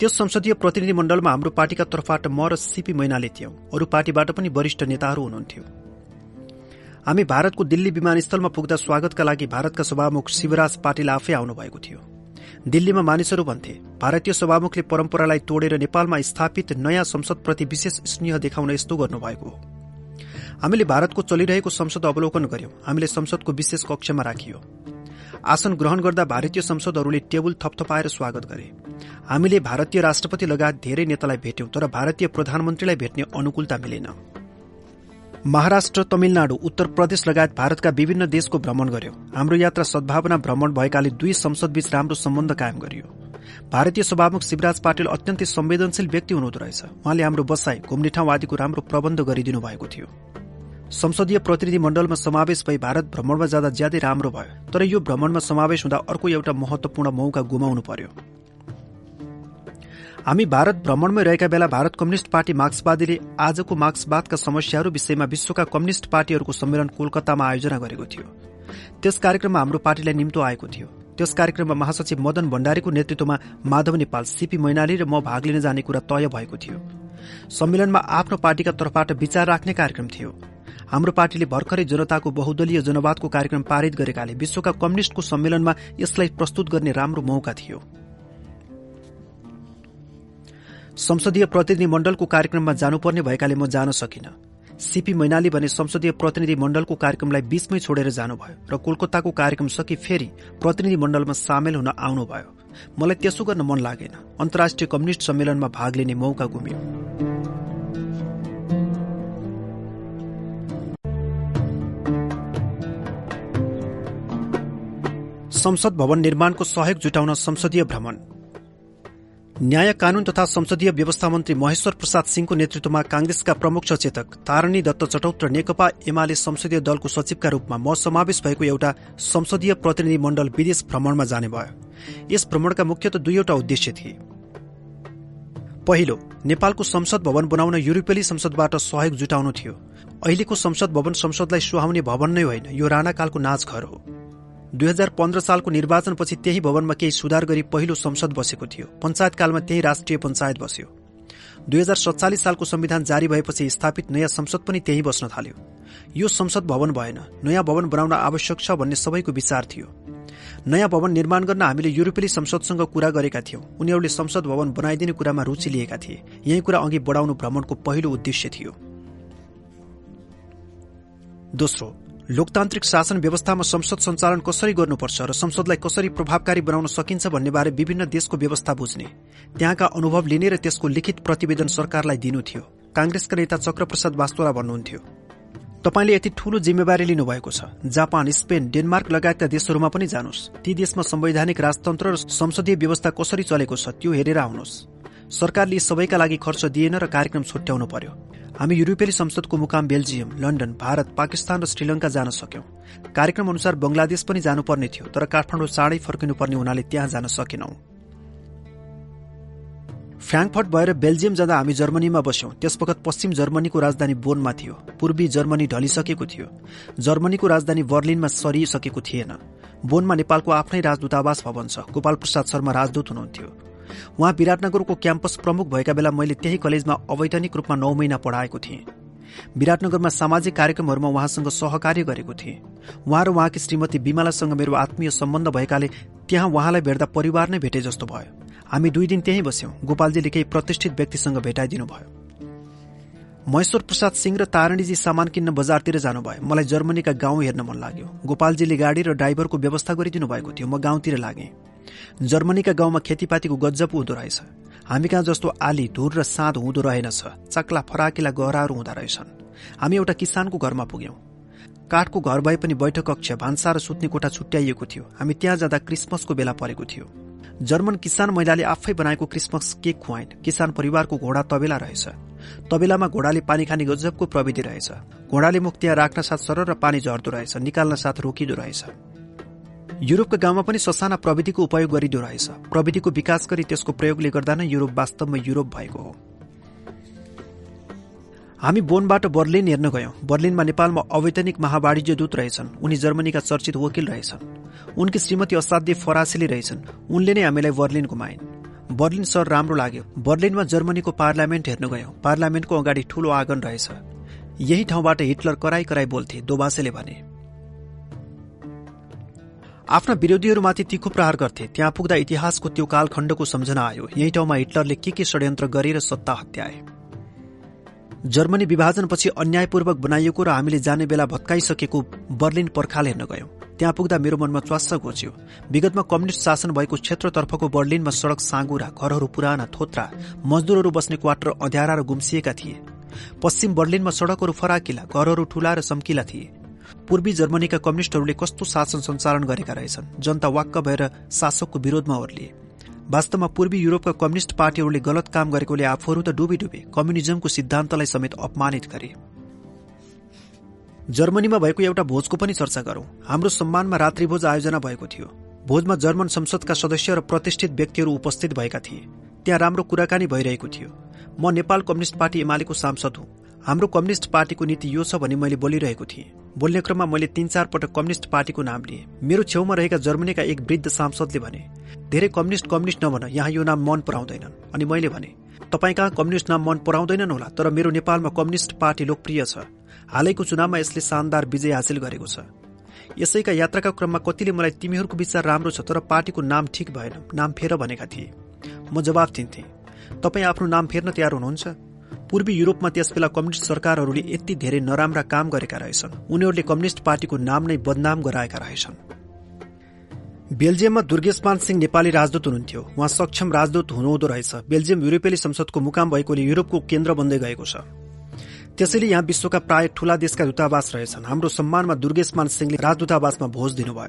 त्यस संसदीय प्रतिनिधि मण्डलमा हाम्रो पार्टीका तर्फबाट म र सीपी मैनाले थियौं। अरू पार्टीबाट पनि वरिष्ठ नेताहरू हुनुहुन्थ्यो। हामी भारतको दिल्ली विमानस्थलमा पुग्दा स्वागतका लागि भारतका सभामुख शिवराज पाटिल आफै आउनु भएको थियो। दिल्लीमा मानिसहरू भन्थे। भारतीय सभामुखले परम्परालाई तोडेर नेपालमा स्थापित नयाँ संसदप्रति विशेष स्नेह देखाउन यस्तो गर्नुभएको हो। हामीले भारतको चलिरहेको संसद अवलोकन गर्यौं। हामीले संसदको विशेष कक्षमा राखियो। आसन ग्रहण गर्दा भारतीय संसदहरूले टेबुल थपथपाएर स्वागत गरे। हामीले भारतीय राष्ट्रपति लगायत धेरै नेतालाई भेट्यौं तर भारतीय प्रधानमन्त्रीलाई भेट्ने अनुकूलता मिलेन। महाराष्ट्र तमिलनाडु उत्तर प्रदेश लगायत भारतका विभिन्न देशको भ्रमण गर्यो। हाम्रो यात्रा सद्भावना भ्रमण भएकाले दुई संसदबीच राम्रो सम्बन्ध कायम गरियो। भारतीय सभामुख शिवराज पाटिल अत्यन्तै संवेदनशील व्यक्ति हुनुहुँदो रहेछ। उहाँले हाम्रो बसाई घुम्ने ठाउँ आदिको राम्रो प्रबन्ध गरिदिनु भएको थियो। संसदीय प्रतिनिधि मण्डलमा समावेश भई भारत भ्रमणमा जाँदा ज्यादै राम्रो भयो। तर यो भ्रमणमा समावेश हुँदा अर्को एउटा महत्वपूर्ण मौका गुमाउनु पर्यो। हामी भारत भ्रमणमै रहेका बेला भारत कम्युनिष्ट पार्टी मार्क्सवादीले आजको मार्क्सवादका समस्याहरू विषयमा विश्वका कम्युनिष्ट पार्टीहरूको सम्मेलन कोलकातामा आयोजना गरेको थियो। त्यस कार्यक्रममा हाम्रो पार्टीलाई निम्तो आएको थियो। त्यस कार्यक्रममा महासचिव मदन भण्डारीको नेतृत्वमा माधव नेपाल सीपी मैनाली र म भाग लिन जाने कुरा तय भएको थियो। सम्मेलनमा आफ्नो पार्टीका तर्फबाट विचार राख्ने कार्यक्रम थियो। हाम्रो पार्टीले भर्खरै जनताको बहुदलीय जनवादको कार्यक्रम पारित गरेकाले विश्वका कम्युनिष्टको सम्मेलनमा यसलाई प्रस्तुत गर्ने राम्रो मौका थियो। संसदीय प्रतिनिधि मण्डलको कार्यक्रममा जानुपर्ने भएकाले म जान सकिन। सीपी मैनाली भने संसदीय प्रतिनिधि मण्डलको कार्यक्रमलाई बीचमै छोडेर जानुभयो र कोलकाताको कार्यक्रम सकि फेरि प्रतिनिधि मण्डलमा सामेल हुन आउनुभयो। मलाई त्यसो गर्न मन लागेन। अन्तर्राष्ट्रिय कम्युनिष्ट सम्मेलनमा भाग लिने मौका गुम्यो। संसद भवन निर्माणको सहयोग जुटाउन संसदीय भ्रमण। न्याय कानून तथा संसदीय व्यवस्था मन्त्री महेश्वर प्रसाद सिंहको नेतृत्वमा कांग्रेसका प्रमुख सचेतक तारणी दत्त चटौत र नेकपा एमाले संसदीय दलको सचिवका रूपमा म समावेश भएको एउटा संसदीय प्रतिनिधि मण्डल विदेश भ्रमणमा जाने भयो। यस भ्रमणका मुख्यत दुईवटा उद्देश्य थिए। पहिलो नेपालको संसद भवन बनाउन युरोपेली संसदबाट सहयोग जुटाउनु थियो। अहिलेको संसद भवन संसदलाई सुहाउने भवन नै होइन यो राणाकालको नाचघर हो। दुई हजार पन्ध्र सालको निर्वाचनपछि त्यही भवनमा केही सुधार गरी पहिलो संसद बसेको थियो। पञ्चायतकालमा त्यही राष्ट्रिय पञ्चायत बस्यो। दुई हजार सत्तालिस सालको संविधान जारी भएपछि स्थापित नयाँ संसद पनि त्यही बस्न थाल्यो। यो संसद भवन भएन। नयाँ भवन बनाउन आवश्यक छ भन्ने सबैको विचार थियो। नयाँ भवन निर्माण गर्न हामीले युरोपेली संसदसँग कुरा गरेका थियौं। उनीहरूले संसद भवन बनाइदिने कुरामा रुचि लिएका थिए। यही कुरा अघि बढाउनु भ्रमणको पहिलो उद्देश्य थियो। दोस्रो लोकतान्त्रिक शासन व्यवस्थामा संसद सञ्चालन कसरी गर्नुपर्छ र संसदलाई कसरी प्रभावकारी बनाउन सकिन्छ भन्ने बारे विभिन्न देशको व्यवस्था बुझ्ने। त्यहाँका अनुभव लिने र त्यसको लिखित प्रतिवेदन सरकारलाई दिनु थियो। कांग्रेसका नेता चक्रप्रसाद वास्तोला भन्नुहुन्थ्यो तपाईँले यति ठूलो जिम्मेवारी लिनुभएको छ। जापान स्पेन डेनमार्क लगायतका देशहरूमा पनि जानुहोस्। ती देशमा संवैधानिक राजतन्त्र र संसदीय व्यवस्था कसरी चलेको छ त्यो हेरेर आउनुहोस्। सरकारले सबैका लागि खर्च दिएन र कार्यक्रम छुट्याउनु पर्यो। हामी युरोपेली संसदको मुकाम बेल्जियम लन्डन भारत पाकिस्तान र श्रीलंका जान सक्यौं। कार्यक्रम अनुसार बंगलादेश पनि जानुपर्ने थियो तर काठमाडौँ चाँडै फर्किनुपर्ने हुनाले त्यहाँ जान सकेनौं। फ्राङ्कफर्ट भएर बेल्जियम जाँदा हामी जर्मनीमा बस्यौं। त्यसवखत पश्चिम जर्मनीको राजधानी बोनमा थियो। पूर्वी जर्मनी ढलिसकेको थियो। जर्मनीको राजधानी बर्लिनमा सरिसकेको थिएन। बोनमा नेपालको आफ्नै राजदूतावास भवन छ। गोपाल प्रसाद शर्मा राजदूत हुनुहुन्थ्यो। उहाँ विराटनगरको क्याम्पस प्रमुख भएका बेला मैले त्यही कलेजमा अवैधानिक रूपमा नौ महिना पढाएको थिएँ। विराटनगरमा सामाजिक कार्यक्रमहरूमा उहाँसँग सहकार्य गरेको थिएँ। उहाँ र उहाँकी श्रीमती विमालासँग मेरो आत्मीय सम्बन्ध भएकाले त्यहाँ उहाँलाई भेट्दा परिवार नै भेटे जस्तो भयो। हामी दुई दिन त्यहीँ बस्यौं। गोपालजीले केही प्रतिष्ठित व्यक्तिसँग भेटाइदिनु भयो। महेश्वर प्रसाद सिंह र तारणीजी सामान किन्न बजारतिर जानुभयो। मलाई जर्मनीका गाउँ हेर्न मन लाग्यो। गोपालजीले गाडी र ड्राइभरको व्यवस्था गरिदिनु भएको थियो। म गाउँतिर लागेँ। जर्मनीका गाउँमा खेतीपातीको गज्जप हुँदो रहेछ। हामी कहाँ जस्तो आली धुर र साँध हुँदो रहेनछ। चक्ला फराकिला गहराहरू हुँदो रहेछन्। हामी एउटा किसानको घरमा पुग्यौं। काठको घर भए पनि बैठक कक्ष भान्सा र सुत्ने कोठा छुट्याइएको थियो। हामी त्यहाँ जाँदा क्रिसमसको बेला परेको थियो। जर्मन किसान महिलाले आफै बनाएको क्रिसमस केक खुवाइन्। किसान परिवारको घोडा तबेला रहेछ। तबेलामा घोडाले पानी खाने गजबको प्रविधि रहेछ। घोडाले मुख त्यहाँ राख्न साथ सरर र पानी झर्दो रहेछ। निकाल्न साथ रोकिदो रहेछ। युरोपका गाउँमा पनि ससाना प्रविधिको उपयोग गरिदो रहेछ। प्रविधिको विकास गरी त्यसको प्रयोगले गर्दा नै युरोप वास्तवमा युरोप भएको हो। हामी बोनबाट बर्लिन हेर्न गयौं। बर्लिनमा नेपालमा अवैतनिक महावाणिज्य दूत रहेछन्। उनी जर्मनीका चर्चित वकिल रहेछन्। उनकी श्रीमती असाध्य फरासिली रहेछन्। उनले नै हामीलाई बर्लिन घुमाइन्। बर्लिन सहर राम्रो लाग्यो। बर्लिनमा जर्मनीको पार्लियामेन्ट हेर्न गयौं। पार्लियामेन्टको अगाडि ठूलो आँगन रहेछ। यही ठाउँबाट हिटलर कराई कराई बोल्थे दोबासेले भने। आफ्ना विरोधीहरूमाथि तीखो प्रहार गर्थे। त्यहाँ पुग्दा इतिहासको त्यो कालखण्डको सम्झना आयो। यही ठाउँमा हिटलरले के के षड्यन्त्र गरेर सत्ता हत्याए? जर्मनी विभाजनपछि अन्यायपूर्वक बनाइएको र हामीले जाने बेला भत्काइसकेको बर्लिन पर्खाल हेर्न गयौं। त्यहाँ पुग्दा मेरो मनमा च्वास्स घोच्यो। विगतमा कम्युनिष्ट शासन भएको क्षेत्रतर्फको बर्लिनमा सड़क साँगुरा घरहरू पुराना थोत्रा मजदूरहरू बस्ने क्वार्टर अध्यारा र गुम्सिएका थिए। पश्चिम बर्लिनमा सड़कहरू फराकिला घरहरू ठूला र चम्किला थिए। पूर्वी जर्मनीका कम्युनिष्टहरूले कस्तो शासन सञ्चालन गरेका रहेछन्? जनता वाक्क भएर शासकको विरोधमा ओर्लिए। वास्तवमा पूर्वी युरोपका कम्युनिष्ट पार्टीहरूले गलत काम गरेकोले आफूहरू त डुबी डुबे कम्युनिजमको सिद्धान्तलाई समेत अपमानित गरे। जर्मनीमा भएको एउटा भोजको पनि चर्चा गरौं। हाम्रो सम्मानमा रात्रिभोज आयोजना भएको थियो। भोजमा जर्मन संसदका सदस्य र प्रतिष्ठित व्यक्तिहरू उपस्थित भएका थिए। त्यहाँ राम्रो कुराकानी भइरहेको थियो। म नेपाल कम्युनिष्ट पार्टी एमालेको सांसद हुँ। हाम्रो कम्युनिष्ट पार्टीको नीति यो छ भनी मैले बोलिरहेको थिएँ। बोल्ने क्रममा मैले तीन चार पटक कम्युनिष्ट पार्टीको नाम लिएँ। मेरो छेउमा रहेका जर्मनीका एक वृद्ध सांसदले भने धेरै कम्युनिष्ट कम्युनिष्ट नभन यहाँ यो नाम मन पराउँदैनन्। अनि मैले भने तपाईँ कहाँ कम्युनिष्ट नाम मन पराउँदैनन् होला तर मेरो नेपालमा कम्युनिष्ट पार्टी लोकप्रिय छ। हालैको चुनावमा यसले शानदार विजय हासिल गरेको छ। यसैका यात्राका क्रममा कतिले मलाई तिमीहरूको विचार राम्रो छ तर पार्टीको नाम ठिक भएन नाम फेर भनेका थिए। म जवाब दिन्थे तपाईँ आफ्नो नाम फेर्न तयार हुनुहुन्छ? पूर्वी युरोपमा त्यसबेला कम्युनिष्ट सरकारहरूले यति धेरै नराम्रा काम गरेका रहेछन्। उनीहरूले कम्युनिष्ट पार्टीको नाम नै बदनाम गराएका रहेछन्। बेल्जियममा दुर्गेशमान सिंह नेपाली राजदूत हुनुहुन्थ्यो। उहाँ सक्षम राजदूत हुनुहुँदो रहेछ। बेल्जियम युरोपेली संसदको मुकाम भएकोले युरोपको केन्द्र बन्दै गएको छ। त्यसैले यहाँ विश्वका प्राय ठूला देशका दूतावास रहेछन्। हाम्रो सम्मानमा दुर्गेशमान सिंहले राजदूतावासमा भोज दिनुभयो।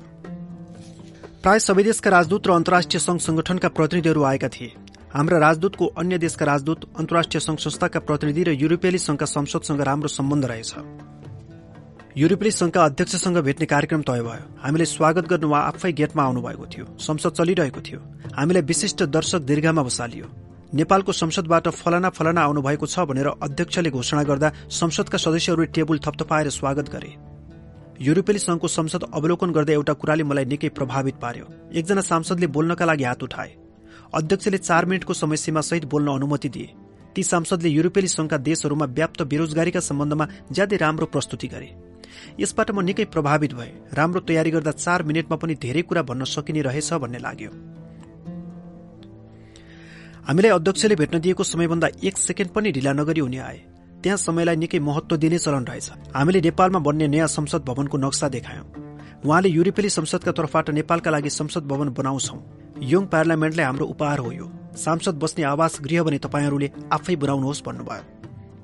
प्राय सबै देशका राजदूत र अन्तर्राष्ट्रिय संघ संगठनका प्रतिनिधिहरू आएका थिए। हाम्रा राजदूतको अन्य देशका राजदूत अन्तर्राष्ट्रिय संघ संस्थाका प्रतिनिधि र युरोपेली संघका संसदसँग राम्रो सम्बन्ध रहेछ। युरोपेली संघका अध्यक्षसँग भेट्ने कार्यक्रम तय भयो। हामीले स्वागत गर्नु उहाँ आफै गेटमा आउनुभएको थियो। संसद चलिरहेको थियो। हामीलाई विशिष्ट दर्शक दीर्घामा बसालियो। नेपालको संसदबाट फलाना फलाना आउनुभएको छ भनेर अध्यक्षले घोषणा गर्दा संसदका सदस्यहरूले टेबुल थपथपाएर स्वागत गरे। युरोपेली संघको संसद अवलोकन गर्दा एउटा कुराले मलाई निकै प्रभावित पार्यो। एकजना सांसदले बोल्नका लागि हात उठाए। अध्यक्षले चार मिनटको समयसीमा सहित बोल्न अनुमति दिए। ती सांसदले युरोपेली संघका देशहरूमा व्याप्त बेरोजगारीका सम्बन्धमा ज्यादै राम्रो प्रस्तुति गरे। यसबाट म निकै प्रभावित भए। राम्रो तयारी गर्दा चार मिनटमा पनि धेरै कुरा भन्न सकिने रहेछ भन्ने लाग्यो। हामीलाई अध्यक्षले भेट्न दिएको समयभन्दा एक सेकेन्ड पनि ढिला नगरी हुने आए। त्यहाँ समयलाई निकै महत्व दिने चलन रहेछ। हामीले नेपालमा बन्ने नयाँ संसद भवनको नक्सा देखायौं। उहाँले युरोपेली संसदका तर्फबाट नेपालका लागि संसद भवन बनाउँछौ। योङ पार्लियामेन्टलाई हाम्रो उपहार हो यो। सांसद बस्ने आवास गृह भने तपाईँहरूले आफै बनाउनुहोस् भन्नुभयो।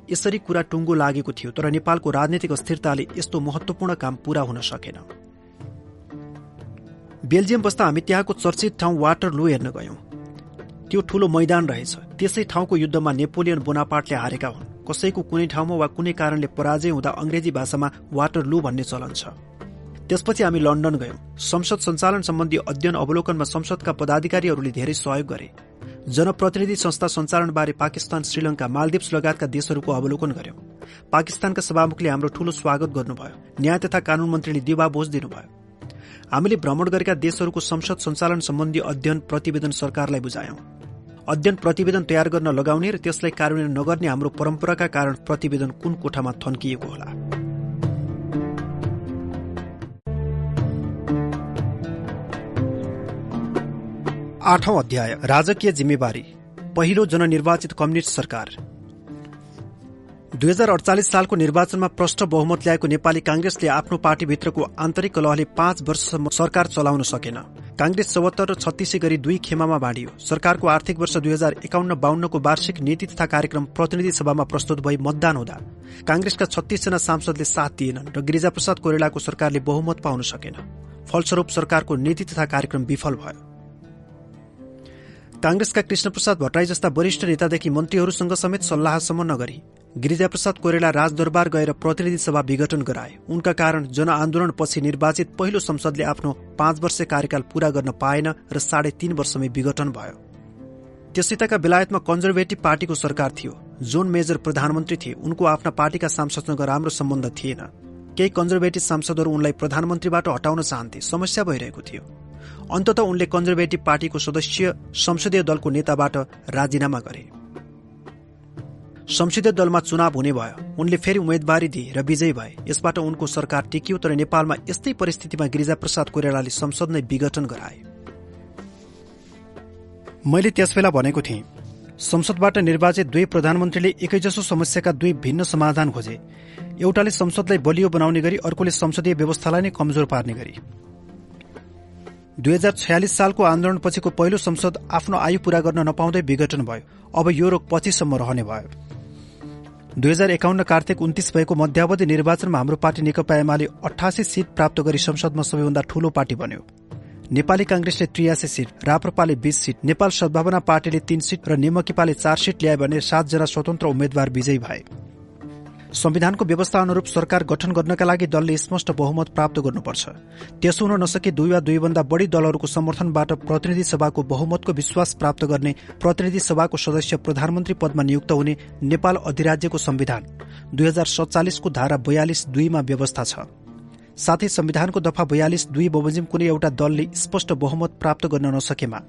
यसरी कुरा टुङ्गो लागेको थियो तर नेपालको राजनैतिक अस्थिरताले यस्तो महत्वपूर्ण काम पूरा हुन सकेन। बेल्जियम बस्दा हामी त्यहाँको चर्चित ठाउँ वाटर लु हेर्न गयौं। त्यो ठूलो मैदान रहेछ। त्यसै ठाउँको युद्धमा नेपोलियन बोनापाटले हारेका हुन्। कसैको कुनै ठाउँमा वा कुनै कारणले पराजय हुँदा अंग्रेजी भाषामा वाटर लु भन्ने चलन छ। त्यसपछि हामी लन्डन गयौं। संसद सञ्चालन सम्बन्धी अध्ययन अवलोकनमा संसदका पदाधिकारीहरूले धेरै सहयोग गरे। जनप्रतिनिधि संस्था सञ्चालनबारे पाकिस्तान श्रीलंका मालदिप्स लगायतका देशहरूको अवलोकन गर्यौं। पाकिस्तानका सभामुखले हाम्रो ठूलो स्वागत गर्नुभयो। न्याय तथा कानून मन्त्रीले दिवा बोझ दिनुभयो। हामीले भ्रमण गरेका देशहरूको संसद सञ्चालन सम्बन्धी अध्ययन प्रतिवेदन सरकारलाई बुझायौं। अध्ययन प्रतिवेदन तयार गर्न लगाउने र त्यसलाई कार्यान्वयन नगर्ने हाम्रो परम्पराका कारण प्रतिवेदन कुन कोठामा थन्किएको होला। आठौं अध्याय राजकीय जिम्मेवारी पहिलो जननिर्वाचित कम्युनिस्ट सरकार। दुई हजार अडचालिस सालको निर्वाचनमा प्रष्ट बहुमत ल्याएको नेपाली कांग्रेसले आफ्नो पार्टीभित्रको आन्तरिक कलहले पाँच वर्षसम्म सरकार चलाउन सकेन। कांग्रेस चौहत्तर र छत्तीसै गरी दुई खेमामा बाँडियो। सरकारको आर्थिक वर्ष दुई हजार एकाउन्न बाहन्नको वार्षिक नीति तथा कार्यक्रम प्रतिनिधि सभामा प्रस्तुत भई मतदान हुँदा कांग्रेसका छत्तीसजना सांसदले साथ दिएनन् र गिरिजाप्रसाद कोइरालाको सरकारले बहुमत पाउन सकेन। फलस्वरूप सरकारको नीति तथा कार्यक्रम विफल भयो। कांग्रेसका कृष्णप्रसाद भट्टराई जस्ता वरिष्ठ नेतादेखि मन्त्रीहरूसँग समेत सल्लाहसम्म नगरी गिरिजाप्रसाद कोइराला राजदरबार गएर प्रतिनिधि सभा विघटन गराए। उनका कारण जनआन्दोलनपछि निर्वाचित पहिलो संसदले आफ्नो पाँच वर्ष कार्यकाल पूरा गर्न पाएन र साढे तीन वर्षमै विघटन भयो। त्यसैताका बेलायतमा कन्जर्भेटिभ पार्टीको सरकार थियो। जोन मेजर प्रधानमन्त्री थिए। उनको आफ्ना पार्टीका सांसदसँग राम्रो सम्बन्ध थिएन। केही कन्जर्भेटिभ सांसदहरू उनलाई प्रधानमन्त्रीबाट हटाउन चाहन्थे। समस्या भइरहेको थियो। अन्तत उनले कन्जर्भेटिभ पार्टीको सदस्य संसदीय दलको नेताबाट राजीनामा गरे। संसदीय दलमा चुनाव हुने भयो। उनले फेरि उम्मेद्वारी दिए र विजयी भए। यसबाट उनको सरकार टिकियो तर नेपालमा यस्तै परिस्थितिमा गिरिजाप्रसाद कोइरालाले संसद नै विघटन गराए। मैले त्यसबेला भनेको थिएँ संसदबाट निर्वाचित दुई प्रधानमन्त्रीले एकैजसो समस्याका दुई भिन्न समाधान खोजे। एउटाले संसदलाई बलियो बनाउने गरी अर्कोले संसदीय व्यवस्थालाई नै कमजोर पार्ने गरी। दुई हजार छयालिस सालको आन्दोलनपछिको पहिलो संसद आफ्नो आयु पूरा गर्न नपाउँदै विघटन भयो। अब यो रोग पछिसम्म रहने भयो। दुई हजार एकाउन्न कार्तिक उन्तिस भएको मध्यावधि निर्वाचनमा हाम्रो पार्टी नेकपा एमाले अठासी सीट प्राप्त गरी संसदमा सबैभन्दा ठूलो पार्टी बन्यो। नेपाली कांग्रेसले त्रियासी सीट राप्रपाले बीस सीट नेपाल सद्भावना पार्टीले तीन सीट र नेमकिपाले चार सीट ल्याए भने सातजना स्वतन्त्र उम्मेद्वार विजयी भए। संविधानको व्यवस्था अनुरूप सरकार गठन गर्नका लागि दलले स्पष्ट बहुमत प्राप्त गर्नुपर्छ। त्यसो हुन नसके दुई वा दुईभन्दा बढ़ी दलहरूको समर्थनबाट प्रतिनिधि सभाको बहुमतको विश्वास प्राप्त गर्ने प्रतिनिधि सभाको सदस्य प्रधानमन्त्री पदमा नियुक्त हुने नेपाल अधिराज्यको संविधान दुई हजार सत्तालिसको धारा बयालिस दुईमा व्यवस्था छ। साथै संविधानको दफा बयालिस दुई बमोजिम कुनै एउटा दलले स्पष्ट बहुमत प्राप्त गर्न नसकेमा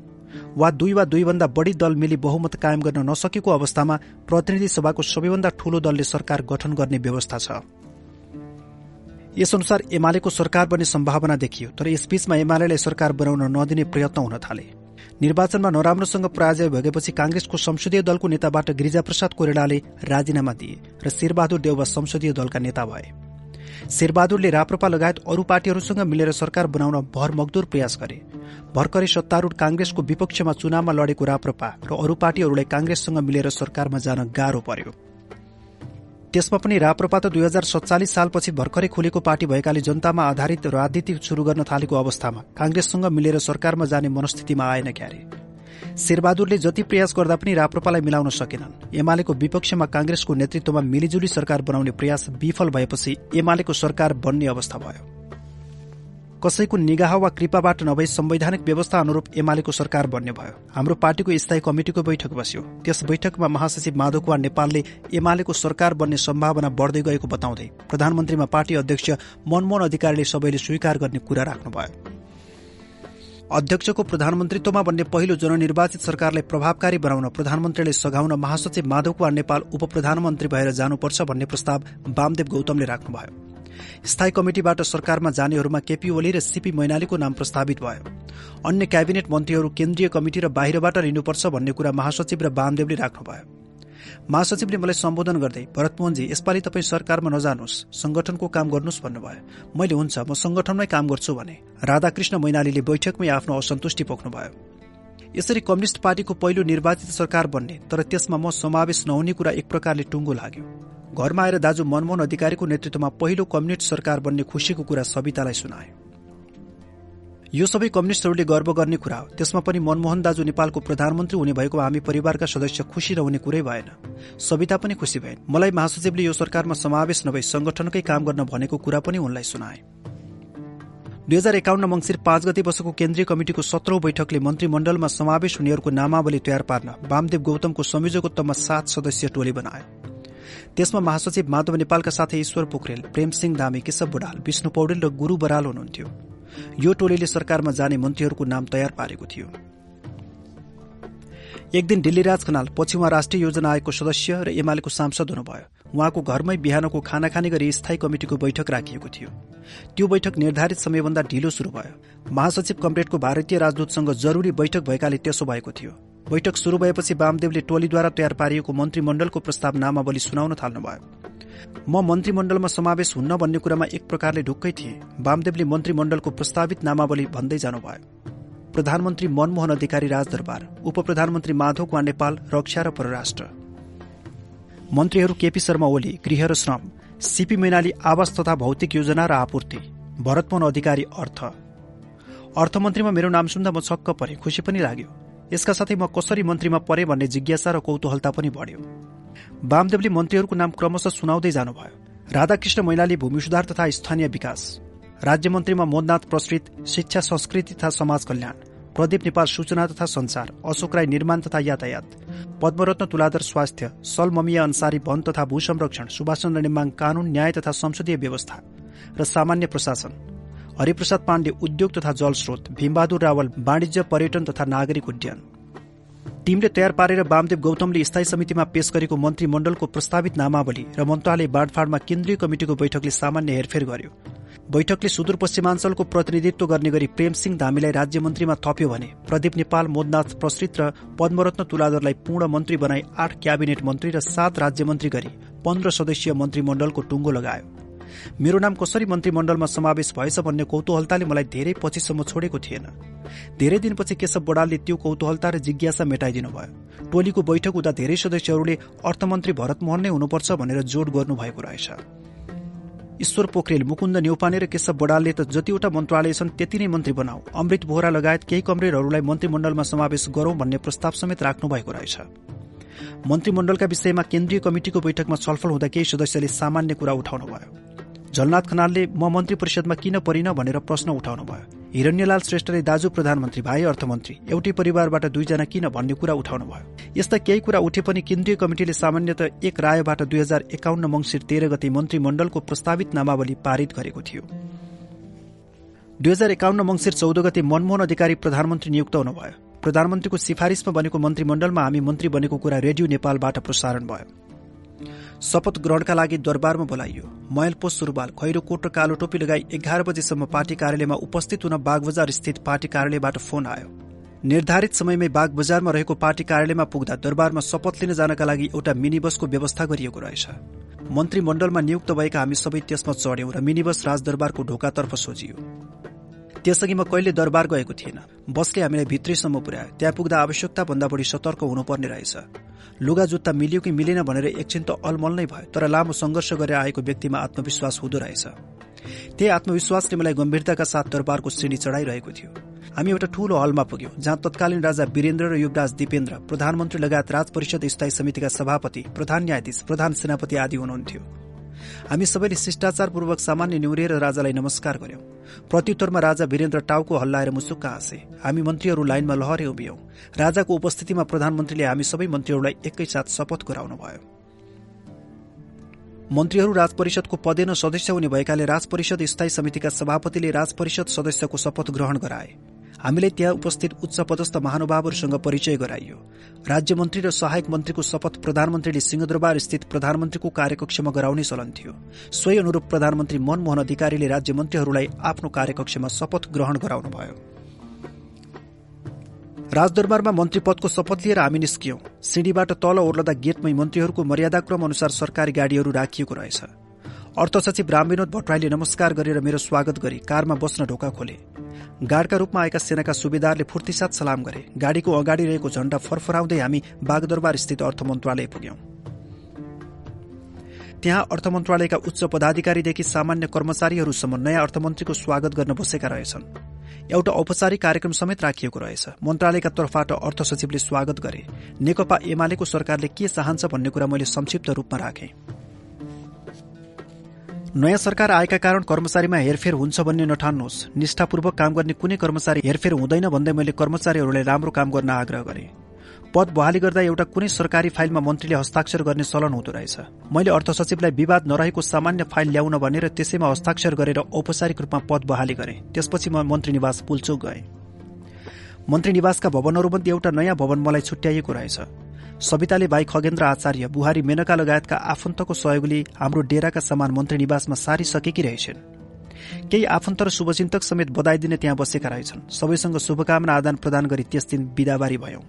वा दुई वा दुईभन्दा बढ़ी दल मिली बहुमत कायम गर्न नसकेको अवस्थामा प्रतिनिधि सभाको सबैभन्दा ठूलो दलले सरकार गठन गर्ने व्यवस्था छ। यसअनुसार एमालेको सरकार बन्ने सम्भावना देखियो तर यसबीचमा एमालेलाई सरकार बनाउन नदिने प्रयत्न हुन थाले। निर्वाचनमा नराम्रोसँग पराजय भएपछि कांग्रेसको संसदीय दलको नेताबाट गिरिजाप्रसाद कोइरालाले राजीनामा दिए र शेरबहादुर देउवा संसदीय दलका नेता भए। शेरबहादुरले राप्रपा लगायत अरू पार्टीहरूसँग मिलेर सरकार बनाउन भरमगदुर प्रयास गरे। भर्खरै सत्तारूढ़ कांग्रेसको विपक्षमा चुनावमा लडेको राप्रपा र अरू पार्टीहरूलाई कांग्रेससँग मिलेर सरकारमा जान गाह्रो पर्यो। त्यसमा पनि राप्रपा त दुई हजार सत्तालिस सालपछि भर्खरै खुलेको पार्टी भएकाले जनतामा आधारित राजनीति शुरू गर्न थालेको अवस्थामा कांग्रेससँग मिलेर सरकारमा जाने मनस्थितिमा आएन क्यारे। शेरबहादुरले जति प्रयास गर्दा पनि राप्रपालाई मिलाउन सकेनन्। एमालेको विपक्षमा कांग्रेसको नेतृत्वमा मिलिजुली सरकार बनाउने प्रयास विफल भएपछि एमालेको सरकार बन्ने अवस्था भयो। कसैको निगाह वा कृपाबाट नभई संवैधानिक व्यवस्था अनुरूप एमालेको सरकार बन्ने भयो। हाम्रो पार्टीको स्थायी कमिटिको बैठक बस्यो। त्यस बैठकमा महासचिव माधव कुमार नेपालले एमालेको सरकार बन्ने सम्भावना बढ्दै गएको बताउँदै प्रधानमन्त्रीमा पार्टी अध्यक्ष मनमोहन अधिकारीले सबैले स्वीकार गर्ने कुरा राख्नुभयो। अध्यक्षको प्रधानमन्त्रीत्वमा बन्ने पहिलो जननिर्वाचित सरकारलाई प्रभावकारी बनाउन प्रधानमन्त्रीले सघाउन महासचिव माधव कुमार नेपाल उप प्रधानमन्त्री भएर जानुपर्छ भन्ने प्रस्ताव वामदेव गौतमले राख्नुभयो। स्थायी कमिटिबाट सरकारमा जानेहरूमा केपी ओली र सीपी मैनालीको नाम प्रस्तावित भयो। अन्य क्याबिनेट मन्त्रीहरू केन्द्रीय कमिटी र बाहिरबाट लिनुपर्छ भन्ने कुरा महासचिव र वामदेवले राख्नुभयो। महासचिवले मलाई सम्बोधन गर्दै भरतमोहनजी यसपालि तपाईँ सरकारमा नजानुहोस्। संगठनको काम गर्नुहोस् भन्नुभयो। मैले हुन्छ म संगठनमै काम गर्छु भने। राधाकृष्ण मैनालीले बैठकमै आफ्नो असन्तुष्टि पोख्नुभयो। यसरी कम्युनिष्ट पार्टीको पहिलो निर्वाचित सरकार बन्ने तर त्यसमा म समावेश नहुने कुरा एक प्रकारले टुङ्गो लाग्यो। घरमा आएर दाजु मनमोहन अधिकारीको नेतृत्वमा पहिलो कम्युनिस्ट सरकार बन्ने खुशीको कुरा सवितालाई सुनाए यो सबै कम्युनिस्टहरूले गर्व गर्ने कुरा हो। त्यसमा पनि मनमोहन दाजु नेपालको प्रधानमन्त्री हुने भएको हामी परिवारका सदस्य खुशी रहने कुरै भएन। सविता पनि खुशी भएन मलाई महासचिवले यो सरकारमा समावेश नभई संगठनकै काम गर्न भनेको कुरा पनि उनलाई सुनाए। दुई हजार एकाउन्न मंगिर पाँच गते बसेको केन्द्रीय कमिटिको सत्रौं बैठकले मन्त्रीमण्डलमा समावेश हुनेहरूको नामावली तयार पार्न वामदेव गौतमको संयोजकत्वमा सात सदस्यीय टोली बनायो। त्यसमा महासचिव माधव नेपालका साथै ईश्वर पोखरेल प्रेमसिंह दामी केशव बुढाल विष्णु पौडेल र गुरू बराल हुनुहुन्थ्यो। यो टोलीले सरकारमा जाने मन्त्रीहरूको नाम तयार पारेको थियो। एक दिन दिल्लीराज खनाल पछि उहाँ राष्ट्रिय योजना आयोगको सदस्य र एमालेको सांसद हुनुभयो। उहाँको घरमै बिहानको खाना खाने गरी स्थायी कमिटिको बैठक राखिएको थियो। त्यो बैठक निर्धारित समयभन्दा ढिलो शुरू भयो। महासचिव कमरेडको भारतीय राजदूतसँग जरूरी बैठक भएकाले त्यसो भएको थियो। बैठक शुरू भएपछि वामदेवले टोलीद्वारा तयार पारिएको मन्त्रीमण्डलको प्रस्ताव नामावली सुनाउन थाल्नुभयो। म मन्त्रीमण्डलमा समावेश हुन्न भन्ने कुरामा एक प्रकारले ढुक्कै थिए। वामदेवले मन्त्रीमण्डलको प्रस्तावित नामावली भन्दै जानुभयो। प्रधानमन्त्री मनमोहन अधिकारी राजदरबार उप प्रधानमन्त्री माधव कुमार नेपाल रक्षा र परराष्ट्र। मन्त्रीहरू केपी शर्मा ओली गृह र श्रम सीपी मैनाली आवास तथा भौतिक योजना र आपूर्ति भरतमोहन अधिकारी अर्थ। अर्थमन्त्रीमा मेरो नाम सुन्दा म छक्क परे खुसी पनि लाग्यो। यसका साथै म कसरी मन्त्रीमा परे भन्ने जिज्ञासा र कौतूहलता पनि बढ्यो। वामदेवले मन्त्रीहरूको नाम क्रमशः सुनाउँदै जानुभयो। राधाकृष्ण मैनाली भूमि सुधार तथा स्थानीय विकास। राज्यमन्त्रीमा मोदनाथ प्रसृत शिक्षा संस्कृति तथा समाज कल्याण प्रदीप नेपाल सूचना तथा संचार अशोक राई निर्माण तथा यातायात पद्मरत्न तुलाधर स्वास्थ्य सल ममिया अन्सारी वन तथा भू संरक्षण सुभाष चन्द्र नेमाङ कानून न्याय तथा संसदीय व्यवस्था र सामान्य प्रशासन। हरिप्रसाद पाण्डे उद्योग तथा जलस्रोत भीमबहादुर रावल वाणिज्य पर्यटन तथा नागरिक उड्डयन। टीमले तयार पारेर वामदेव गौतमले स्थायी समितिमा पेश गरेको मन्त्रीमण्डलको प्रस्तावित नामावली र मन्त्रालय बाँडफाँडमा केन्द्रीय कमिटिको बैठकले सामान्य हेरफेर गर्यो। बैठकले सुदूरपश्चिमाञ्चलको प्रतिनिधित्व गर्ने गरी प्रेमसिंह धामीलाई राज्यमन्त्रीमा थप्यो भने प्रदीप नेपाल मोदनाथ प्रसित र पद्मरत्न तुलाधरलाई पूर्ण मन्त्री बनाई आठ क्याबिनेट मन्त्री र सात राज्यमन्त्री गरी पन्ध्र सदस्यीय मन्त्रीमण्डलको टुङ्गो लगायो। मेरो नाम कसरी मन्त्रीमण्डलमा समावेश भएछ भन्ने कौतूहलताले मलाई धेरै पछिसम्म छोडेको थिएन। धेरै दिनपछि केशव बडालले त्यो कौतूहलता र जिज्ञासा मेटाइदिनु भयो टोलीको बैठक हुँदा धेरै सदस्यहरूले अर्थमन्त्री भरतमोहन नै हुनुपर्छ भनेर जोड गर्नुभएको रहेछ। ईश्वर पोखरेल मुकुन्द न्यौपाने र केशव बडालले त जतिवटा मन्त्रालय छन् त्यति नै मन्त्री बनाऊ। अमृत बोहरा लगायत केही कमरेडहरूलाई मन्त्रीमण्डलमा समावेश गरौं भन्ने प्रस्ताव समेत राख्नु भएको रहेछ। मन्त्रीमण्डलका विषयमा केन्द्रीय कमिटिको बैठकमा छलफल हुँदा केही सदस्यले सामान्य कुरा उठाउनु भयो झलनाथ खनालले म मन्त्री परिषदमा किन परिन भनेर प्रश्न उठाउनु भयो हिरण्यलाल श्रेष्ठले दाजु प्रधानमन्त्री भाइ अर्थमन्त्री एउटै परिवारबाट दुईजना किन भन्ने कुरा उठाउनु भयो यस्ता केही कुरा उठे पनि केन्द्रीय कमिटिले सामान्यत एक रायबाट दुई हजार एकाउन्न मंगिर तेह्र गते मन्त्रीमण्डलको प्रस्तावित नामावली पारित गरेको थियो। दुई हजार एकाउन्न मंगिर चौध गते मनमोहन अधिकारी प्रधानमन्त्री नियुक्त हुनुभयो। प्रधानमन्त्रीको सिफारिसमा बनेको मन्त्रीमण्डलमा हामी मन्त्री बनेको कुरा रेडियो नेपालबाट प्रसारण भयो। शपथ ग्रहणका लागि दरबारमा बोलाइयो। मैलपो सुरुवाल खैरो कोट र कालो टोपी लगाई एघार बजेसम्म पार्टी कार्यालयमा उपस्थित हुन बागबजार स्थित पार्टी कार्यालयबाट फोन आयो। निर्धारित समयमै बाग बजारमा रहेको पार्टी कार्यालयमा पुग्दा दरबारमा शपथ लिन जानका लागि एउटा मिनी बसको व्यवस्था गरिएको रहेछ। मन्त्रीमण्डलमा नियुक्त भएका हामी सबै त्यसमा चढ्यौं र मिनी बस राजदरबारको ढोकातर्फ सोझियो। त्यसअघि म कहिले दरबार गएको थिएन। बसले हामीलाई भित्रैसम्म पुर्यायो। त्यहाँ पुग्दा आवश्यकता भन्दा बढी सतर्क हुनुपर्ने रहेछ। लुगा जुत्ता मिल्यो कि मिलेन भनेर एकछिन त अलमल नै भयो तर लामो संघर्ष गरेर आएको व्यक्तिमा आत्मविश्वास हुँदो रहेछ। त्यही आत्मविश्वासले मलाई गम्भीरताका साथ दरबारको श्रेणी चढाइरहेको थियो। हामी एउटा ठूलो हलमा पुग्यौं जहाँ तत्कालीन राजा वीरेन्द्र र युवराज दिपेन्द्र प्रधानमन्त्री लगायत राज परिषद स्थायी समितिका सभापति प्रधान न्यायाधीश प्रधान सेनापति आदि हुनुहुन्थ्यो। हामी सबैले शिष्टाचारपूर्वक सामान्य निहुरेर राजालाई नमस्कार गर्यौं। प्रत्युत्तरमा राजा वीरेन्द्र टाउको हल्लाएर मुसुक्क हाँसे। हामी मन्त्रीहरू लाइनमा लहरे उभियौं। राजाको उपस्थितिमा प्रधानमन्त्रीले हामी सबै मन्त्रीहरूलाई एकैसाथ शपथ गराउनु भयो। मन्त्रीहरू राज परिषदको पदेन सदस्य हुने भएकाले राज परिषद स्थायी समितिका सभापतिले राज परिषद सदस्यको शपथ ग्रहण गराए। हामीलाई त्यहाँ उपस्थित उच्च पदस्थ महानुभावहरूसँग परिचय गराइयो। राज्य मन्त्री र सहायक मन्त्रीको शपथ प्रधानमन्त्रीले सिंहदरबार स्थित प्रधानमन्त्रीको कार्यकक्षमा गराउने चलन थियो। सोही अनुरूप प्रधानमन्त्री मनमोहन अधिकारीले राज्य मन्त्रीहरूलाई आफ्नो कार्यकक्षमा शपथ ग्रहण गराउनुभयो। राजदरबारमा मन्त्री पदको शपथ लिएर हामी निस्कियौं। सिँढीबाट तल ओर्लदा गेटमै मन्त्रीहरूको मर्यादाक्रम अनुसार सरकारी गाड़ीहरू राखिएको रहेछ। अर्थ सचिव रामविनोद भट्टराईले नमस्कार गरेर मेरो स्वागत गरी। कारमा बस्न ढोका खोले। गार्डका रूपमा आएका सेनाका सुबेदारले फुर्तीसाथ सलाम गरे। गाड़ीको अगाडि रहेको झण्डा फरफराउँदै हामी बागदरबार स्थित अर्थ मन्त्रालय पुग्यौं। त्यहाँ अर्थ मन्त्रालयका उच्च पदाधिकारीदेखि सामान्य कर्मचारीहरूसम्म नयाँ अर्थमन्त्रीको स्वागत गर्न बसेका रहेछन्। एउटा औपचारिक कार्यक्रम समेत राखिएको रहेछ। मन्त्रालयका तर्फबाट अर्थ सचिवले स्वागत गरे। नेकपा एमालेको सरकारले के चाहन्छ भन्ने कुरा मैले संक्षिप्त रूपमा राखेँ। नयाँ सरकार आएका कारण कर्मचारीमा हेरफेर हुन्छ भन्ने नठान्नुहोस्। निष्ठापूर्वक काम गर्ने कुनै कर्मचारी हेरफेर हुँदैन भन्दै मैले कर्मचारीहरूलाई राम्रो काम गर्न आग्रह गरे। पद बहाली गर्दा एउटा कुनै सरकारी फाइलमा मन्त्रीले हस्ताक्षर गर्ने चलन हुँदो रहेछ। मैले अर्थ सचिवलाई विवाद नरहेको सामान्य फाइल ल्याउन भनेर त्यसैमा हस्ताक्षर गरेर औपचारिक रूपमा पद बहाली गरे। त्यसपछि म मन्त्री निवास पुलचोक गएँ। मन्त्री निवासका भवनहरूमध्ये एउटा नयाँ भवन मलाई छुट्याइएको रहेछ। सविताले भाइ खगेन्द्र आचार्य बुहारी मेनका लगायतका आफन्तको सहयोगले हाम्रो डेराका सामान मन्त्री निवासमा सारिसकेकी रहेछन्। केही आफन्त र शुभचिन्तक समेत बधाई दिने त्यहाँ बसेका रहेछन्। सबैसँग शुभकामना आदान प्रदान गरी त्यस दिन बिदाबारी भयौं।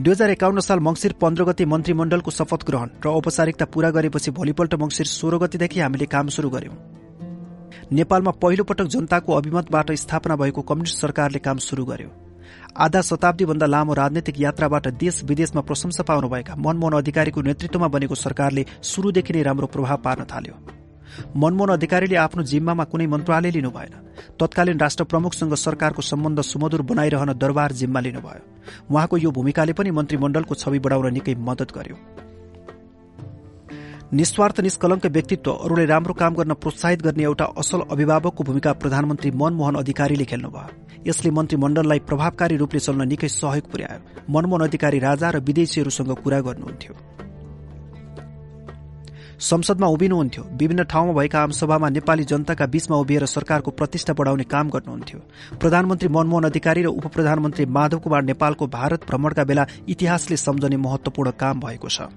दुई हजार एकाउन्न साल मंगिर पन्ध्र गति मन्त्रीमण्डलको शपथ ग्रहण र औपचारिकता पूरा गरेपछि भोलिपल्ट मंगिर सोह्र गतिदेखि हामीले काम शुरू गर्यौं। नेपालमा पहिलो पटक जनताको अभिमतबाट स्थापना भएको कम्युनिष्ट सरकारले काम शुरू गर्यो। आधा शताब्दीभन्दा लामो राजनैतिक यात्राबाट देश विदेशमा प्रशंसा पाउनुभएका मनमोहन अधिकारीको नेतृत्वमा बनेको सरकारले शुरूदेखि नै राम्रो प्रभाव पार्न थाल्यो। मनमोहन अधिकारीले आफ्नो जिम्मामा कुनै मन्त्रालय लिनु भएन तत्कालीन राष्ट्र प्रमुखसँग सरकारको सम्बन्ध सुमधुर बनाइरहन दरबार जिम्मा लिनुभयो। उहाँको यो भूमिकाले पनि मन्त्रीमण्डलको छवि बढाउन निकै मद्दत गर्यो। निस्वार्थ निष्कलङ्क व्यक्तित्व अरूलाई राम्रो काम गर्न प्रोत्साहित गर्ने एउटा असल अभिभावकको भूमिका प्रधानमन्त्री मनमोहन अधिकारीले खेल्नुभयो। यसले मन्त्रीमण्डललाई प्रभावकारी रूपले चल्न निकै सहयोग पुर्यायो। मनमोहन अधिकारी राजा र विदेशीहरूसँग कुरा गर्नुहुन्थ्यो। संसदमा उभिनुहुन्थ्यो। विभिन्न ठाउँमा भएका आमसभामा नेपाली जनताका बीचमा उभिएर सरकारको प्रतिष्ठा बढाउने काम गर्नुहुन्थ्यो। प्रधानमन्त्री मनमोहन अधिकारी र उप प्रधानमन्त्री माधव कुमार नेपालको भारत भ्रमणका बेला इतिहासले सम्झने महत्वपूर्ण काम भएको छ।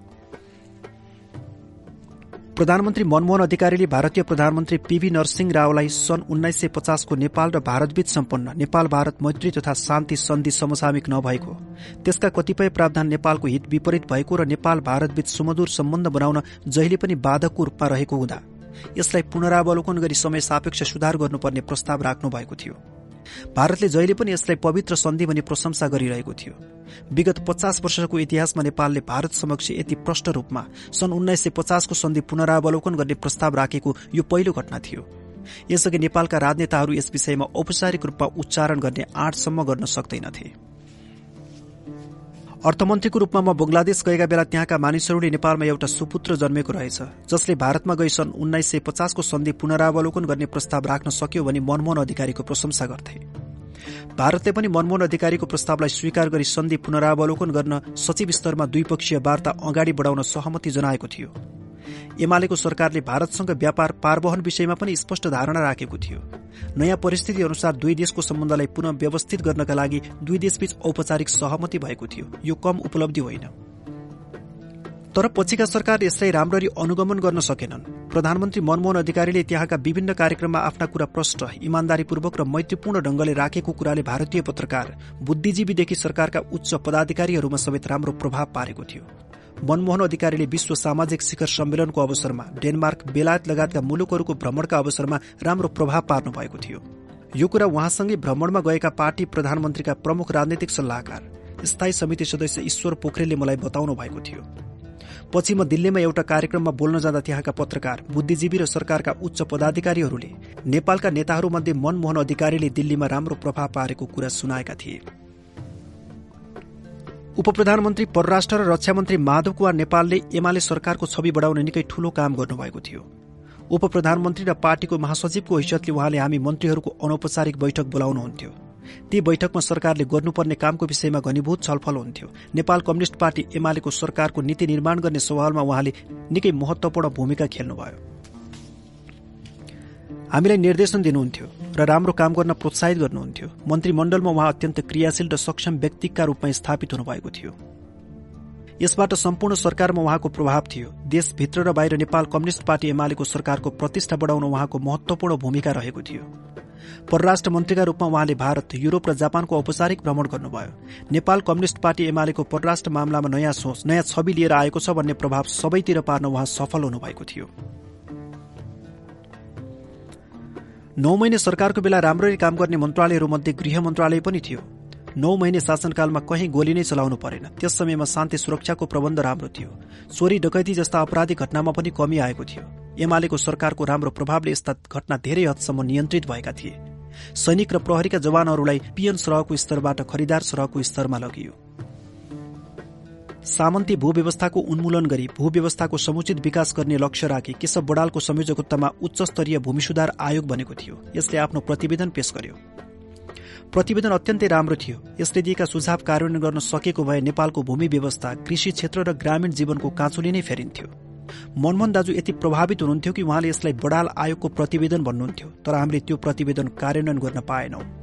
प्रधानमन्त्री मनमोहन अधिकारीले भारतीय प्रधानमन्त्री पीवी नरसिंह रावलाई सन् उन्नाइस सय पचासको नेपाल र भारतबीच सम्पन्न नेपाल भारत मैत्री तथा शान्ति सन्धि समसामिक नभएको त्यसका कतिपय प्रावधान नेपालको हित विपरीत भएको र नेपाल भारतबीच सुमधुर सम्बन्ध बनाउन जहिले पनि बाधकको रूपमा रहेको हुँदा यसलाई पुनरावलोकन गरी समय सापेक्ष सुधार गर्नुपर्ने प्रस्ताव राख्नु भएको थियो। भारतले जहिले पनि यसलाई पवित्र सन्धि भनी प्रशंसा गरिरहेको थियो। विगत पचास वर्षको इतिहासमा नेपालले भारत समक्ष यति प्रष्ट रूपमा सन् उन्नाइस सय पचासको सन्धि पुनरावलोकन गर्ने प्रस्ताव राखेको यो पहिलो घटना थियो। यसअघि नेपालका राजनेताहरू यस विषयमा औपचारिक रूपमा उच्चारण गर्ने आँटसम्म गर्न सक्दैनथे। अर्थमन्त्रीको रूपमा म बंगलादेश गएका बेला त्यहाँका मानिसहरूले नेपालमा एउटा सुपुत्र जन्मेको रहेछ जसले भारतमा गई सन् उन्नाइस सय पचासको सन्धि पुनरावलोकन गर्ने प्रस्ताव राख्न सक्यो भने मनमोहन अधिकारीको प्रशंसा गर्थे। भारतले पनि मनमोहन अधिकारीको प्रस्तावलाई स्वीकार गरी सन्धि पुनरावलोकन गर्न सचिव स्तरमा द्विपक्षीय वार्ता अगाडि बढाउन सहमति जनाएको थियो। एमालेको सरकारले भारतसँग व्यापार पारवहन विषयमा पनि स्पष्ट धारणा राखेको थियो। नयाँ परिस्थिति अनुसार दुई देशको सम्बन्धलाई पुनः व्यवस्थित गर्नका लागि दुई देशबीच औपचारिक सहमति भएको थियो। यो कम उपलब्धि होइन। तर पछिका सरकार यसलाई राम्ररी अनुगमन गर्न सकेनन्। प्रधानमन्त्री मनमोहन अधिकारीले त्यहाँका विभिन्न कार्यक्रममा आफ्ना कुरा प्रष्ट इमान्दारीपूर्वक र मैत्रीपूर्ण ढंगले राखेको कुराले भारतीय पत्रकार बुद्धिजीवीदेखि सरकारका उच्च पदाधिकारीहरूमा समेत राम्रो प्रभाव पारेको थियो। मनमोहन अधिकारीले विश्व सामाजिक शिखर सम्मेलनको अवसरमा डेनमार्क बेलायत लगायतका मुलुकहरूको भ्रमणका अवसरमा राम्रो प्रभाव पार्नु भएको थियो। यो कुरा उहाँसँगै भ्रमणमा गएका पार्टी प्रधानमन्त्रीका प्रमुख राजनैतिक सल्लाहकार स्थायी समिति सदस्य ईश्वर पोखरेलले मलाई बताउनु भएको थियो। पछि म दिल्लीमा एउटा कार्यक्रममा बोल्न जाँदा त्यहाँका पत्रकार बुद्धिजीवी र सरकारका उच्च पदाधिकारीहरूले नेपालका नेताहरूमध्ये मनमोहन अधिकारीले दिल्लीमा राम्रो प्रभाव पारेको कुरा सुनाएका थिए। उप प्रधानमन्त्री परराष्ट्र र रक्षा मन्त्री माधव कुमार नेपालले एमाले सरकारको छवि बढाउने निकै ठूलो काम गर्नुभएको थियो। उप प्रधानमन्त्री र पार्टीको महासचिवको हैसियतले उहाँले हामी मन्त्रीहरूको अनौपचारिक बैठक बोलाउनुहुन्थ्यो। ती बैठकमा सरकारले गर्नुपर्ने कामको विषयमा घनीभूत छलफल हुन्थ्यो। नेपाल कम्युनिष्ट पार्टी एमालेको सरकारको नीति निर्माण गर्ने सवालमा उहाँले निकै महत्वपूर्ण भूमिका खेल्नुभयो। हामीलाई निर्देशन दिनुहुन्थ्यो र राम्रो काम गर्न प्रोत्साहित गर्नुहुन्थ्यो। मन्त्रीमण्डलमा उहाँ अत्यन्त क्रियाशील र सक्षम व्यक्तिका रूपमा स्थापित हुनुभएको थियो। यसबाट सम्पूर्ण सरकारमा उहाँको प्रभाव थियो। देशभित्र र बाहिर नेपाल कम्युनिष्ट पार्टी एमालेको सरकारको प्रतिष्ठा बढाउन उहाँको महत्वपूर्ण भूमिका रहेको थियो। परराष्ट्र मन्त्रीका रूपमा उहाँले भारत युरोप र जापानको औपचारिक भ्रमण गर्नुभयो। नेपाल कम्युनिष्ट पार्टी एमालेको परराष्ट्र मामलामा नयाँ सोच नयाँ छवि लिएर आएको छ भन्ने प्रभाव सबैतिर पार्न उहाँ सफल हुनुभएको थियो। नौ महिने सरकारको बेला राम्ररी काम गर्ने मन्त्रालयहरूमध्ये गृह मन्त्रालय पनि थियो। नौ महिने शासनकालमा कहीँ गोली नै चलाउनु परेन। त्यस समयमा शान्ति सुरक्षाको प्रबन्ध राम्रो थियो। चोरी डकैती जस्ता अपराधिक घटनामा पनि कमी आएको थियो। एमालेको सरकारको राम्रो प्रभावले यस्ता घटना धेरै हदसम्म नियन्त्रित भएका थिए। सैनिक र प्रहरीका जवानहरूलाई पिएन सरहको स्तरबाट खरिदार सरहको स्तरमा लगियो। सामन्ती भूव्यवस्थाको उन्मूलन गरी भूव्यवस्थाको समुचित विकास गर्ने लक्ष्य राखी केशव बडालको संयोजकत्वमा उच्च स्तरीय भूमि सुधार आयोग बनेको थियो। यसले आफ्नो प्रतिवेदन पेश गर्यो। प्रतिवेदन अत्यन्तै राम्रो थियो। यसले दिएका सुझाव कार्यान्वयन गर्न सकेको भए नेपालको भूमि व्यवस्था कृषि क्षेत्र र ग्रामीण जीवनको काँचुली नै फेरिन्थ्यो। मनमोहन दाजु यति प्रभावित हुनुहुन्थ्यो कि उहाँले यसलाई बडाल आयोगको प्रतिवेदन भन्नुहुन्थ्यो तर हामीले त्यो प्रतिवेदन कार्यान्वयन गर्न पाएनौं।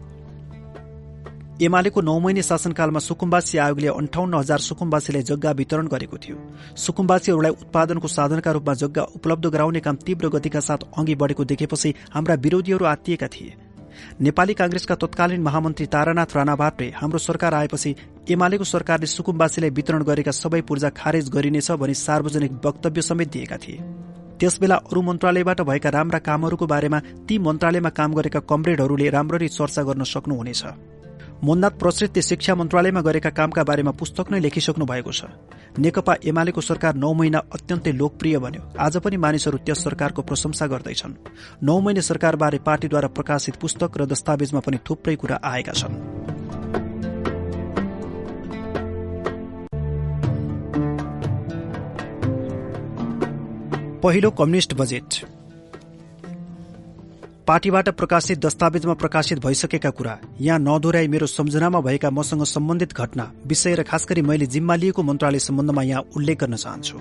एमालेको नौ महिने शासनकालमा सुकुम्बासी आयोगले अन्ठाउन्न हजार सुकुम्बासीलाई जग्गा वितरण गरेको थियो। सुकुम्बासीहरूलाई उत्पादनको साधनका रूपमा जग्गा उपलब्ध गराउने काम तीव्र गतिका साथ अघि बढेको देखेपछि हाम्रा विरोधीहरू आत्तिएका थिए। नेपाली कांग्रेसका तत्कालीन महामन्त्री तारानाथ राणाभाटले हाम्रो सरकार आएपछि एमालेको सरकारले सुकुम्बासीलाई वितरण गरेका सबै पूर्जा खारेज गरिनेछ भनी सार्वजनिक वक्तव्य समेत दिएका थिए। त्यसबेला अरू मन्त्रालयबाट भएका राम्रा कामहरूको बारेमा ती मन्त्रालयमा काम गरेका कमरेडहरूले राम्ररी चर्चा गर्न सक्नुहुनेछ। मोन्नाथ प्रश्रितले शिक्षा मन्त्रालयमा गरेका कामका बारेमा पुस्तक नै लेखिसक्नु भएको छ। नेकपा एमालेको सरकार नौ महिना अत्यन्तै लोकप्रिय बन्यो। आज पनि मानिसहरू त्यस सरकारको प्रशंसा गर्दैछन्। नौ महिने सरकारबारे पार्टीद्वारा प्रकाशित पुस्तक र दस्तावेजमा पनि थुप्रै कुरा आएका छन्। पहिलो कम्युनिष्ट बजेट। पार्टीबाट प्रकाशित दस्तावेजमा प्रकाशित भइसकेका कुरा यहाँ नदोहोऱ्याई मेरो सम्झनामा भएका मसँग सम्बन्धित घटना विषय र खास गरी मैले जिम्मा लिएको मन्त्रालय सम्बन्धमा यहाँ उल्लेख गर्न चाहन्छु।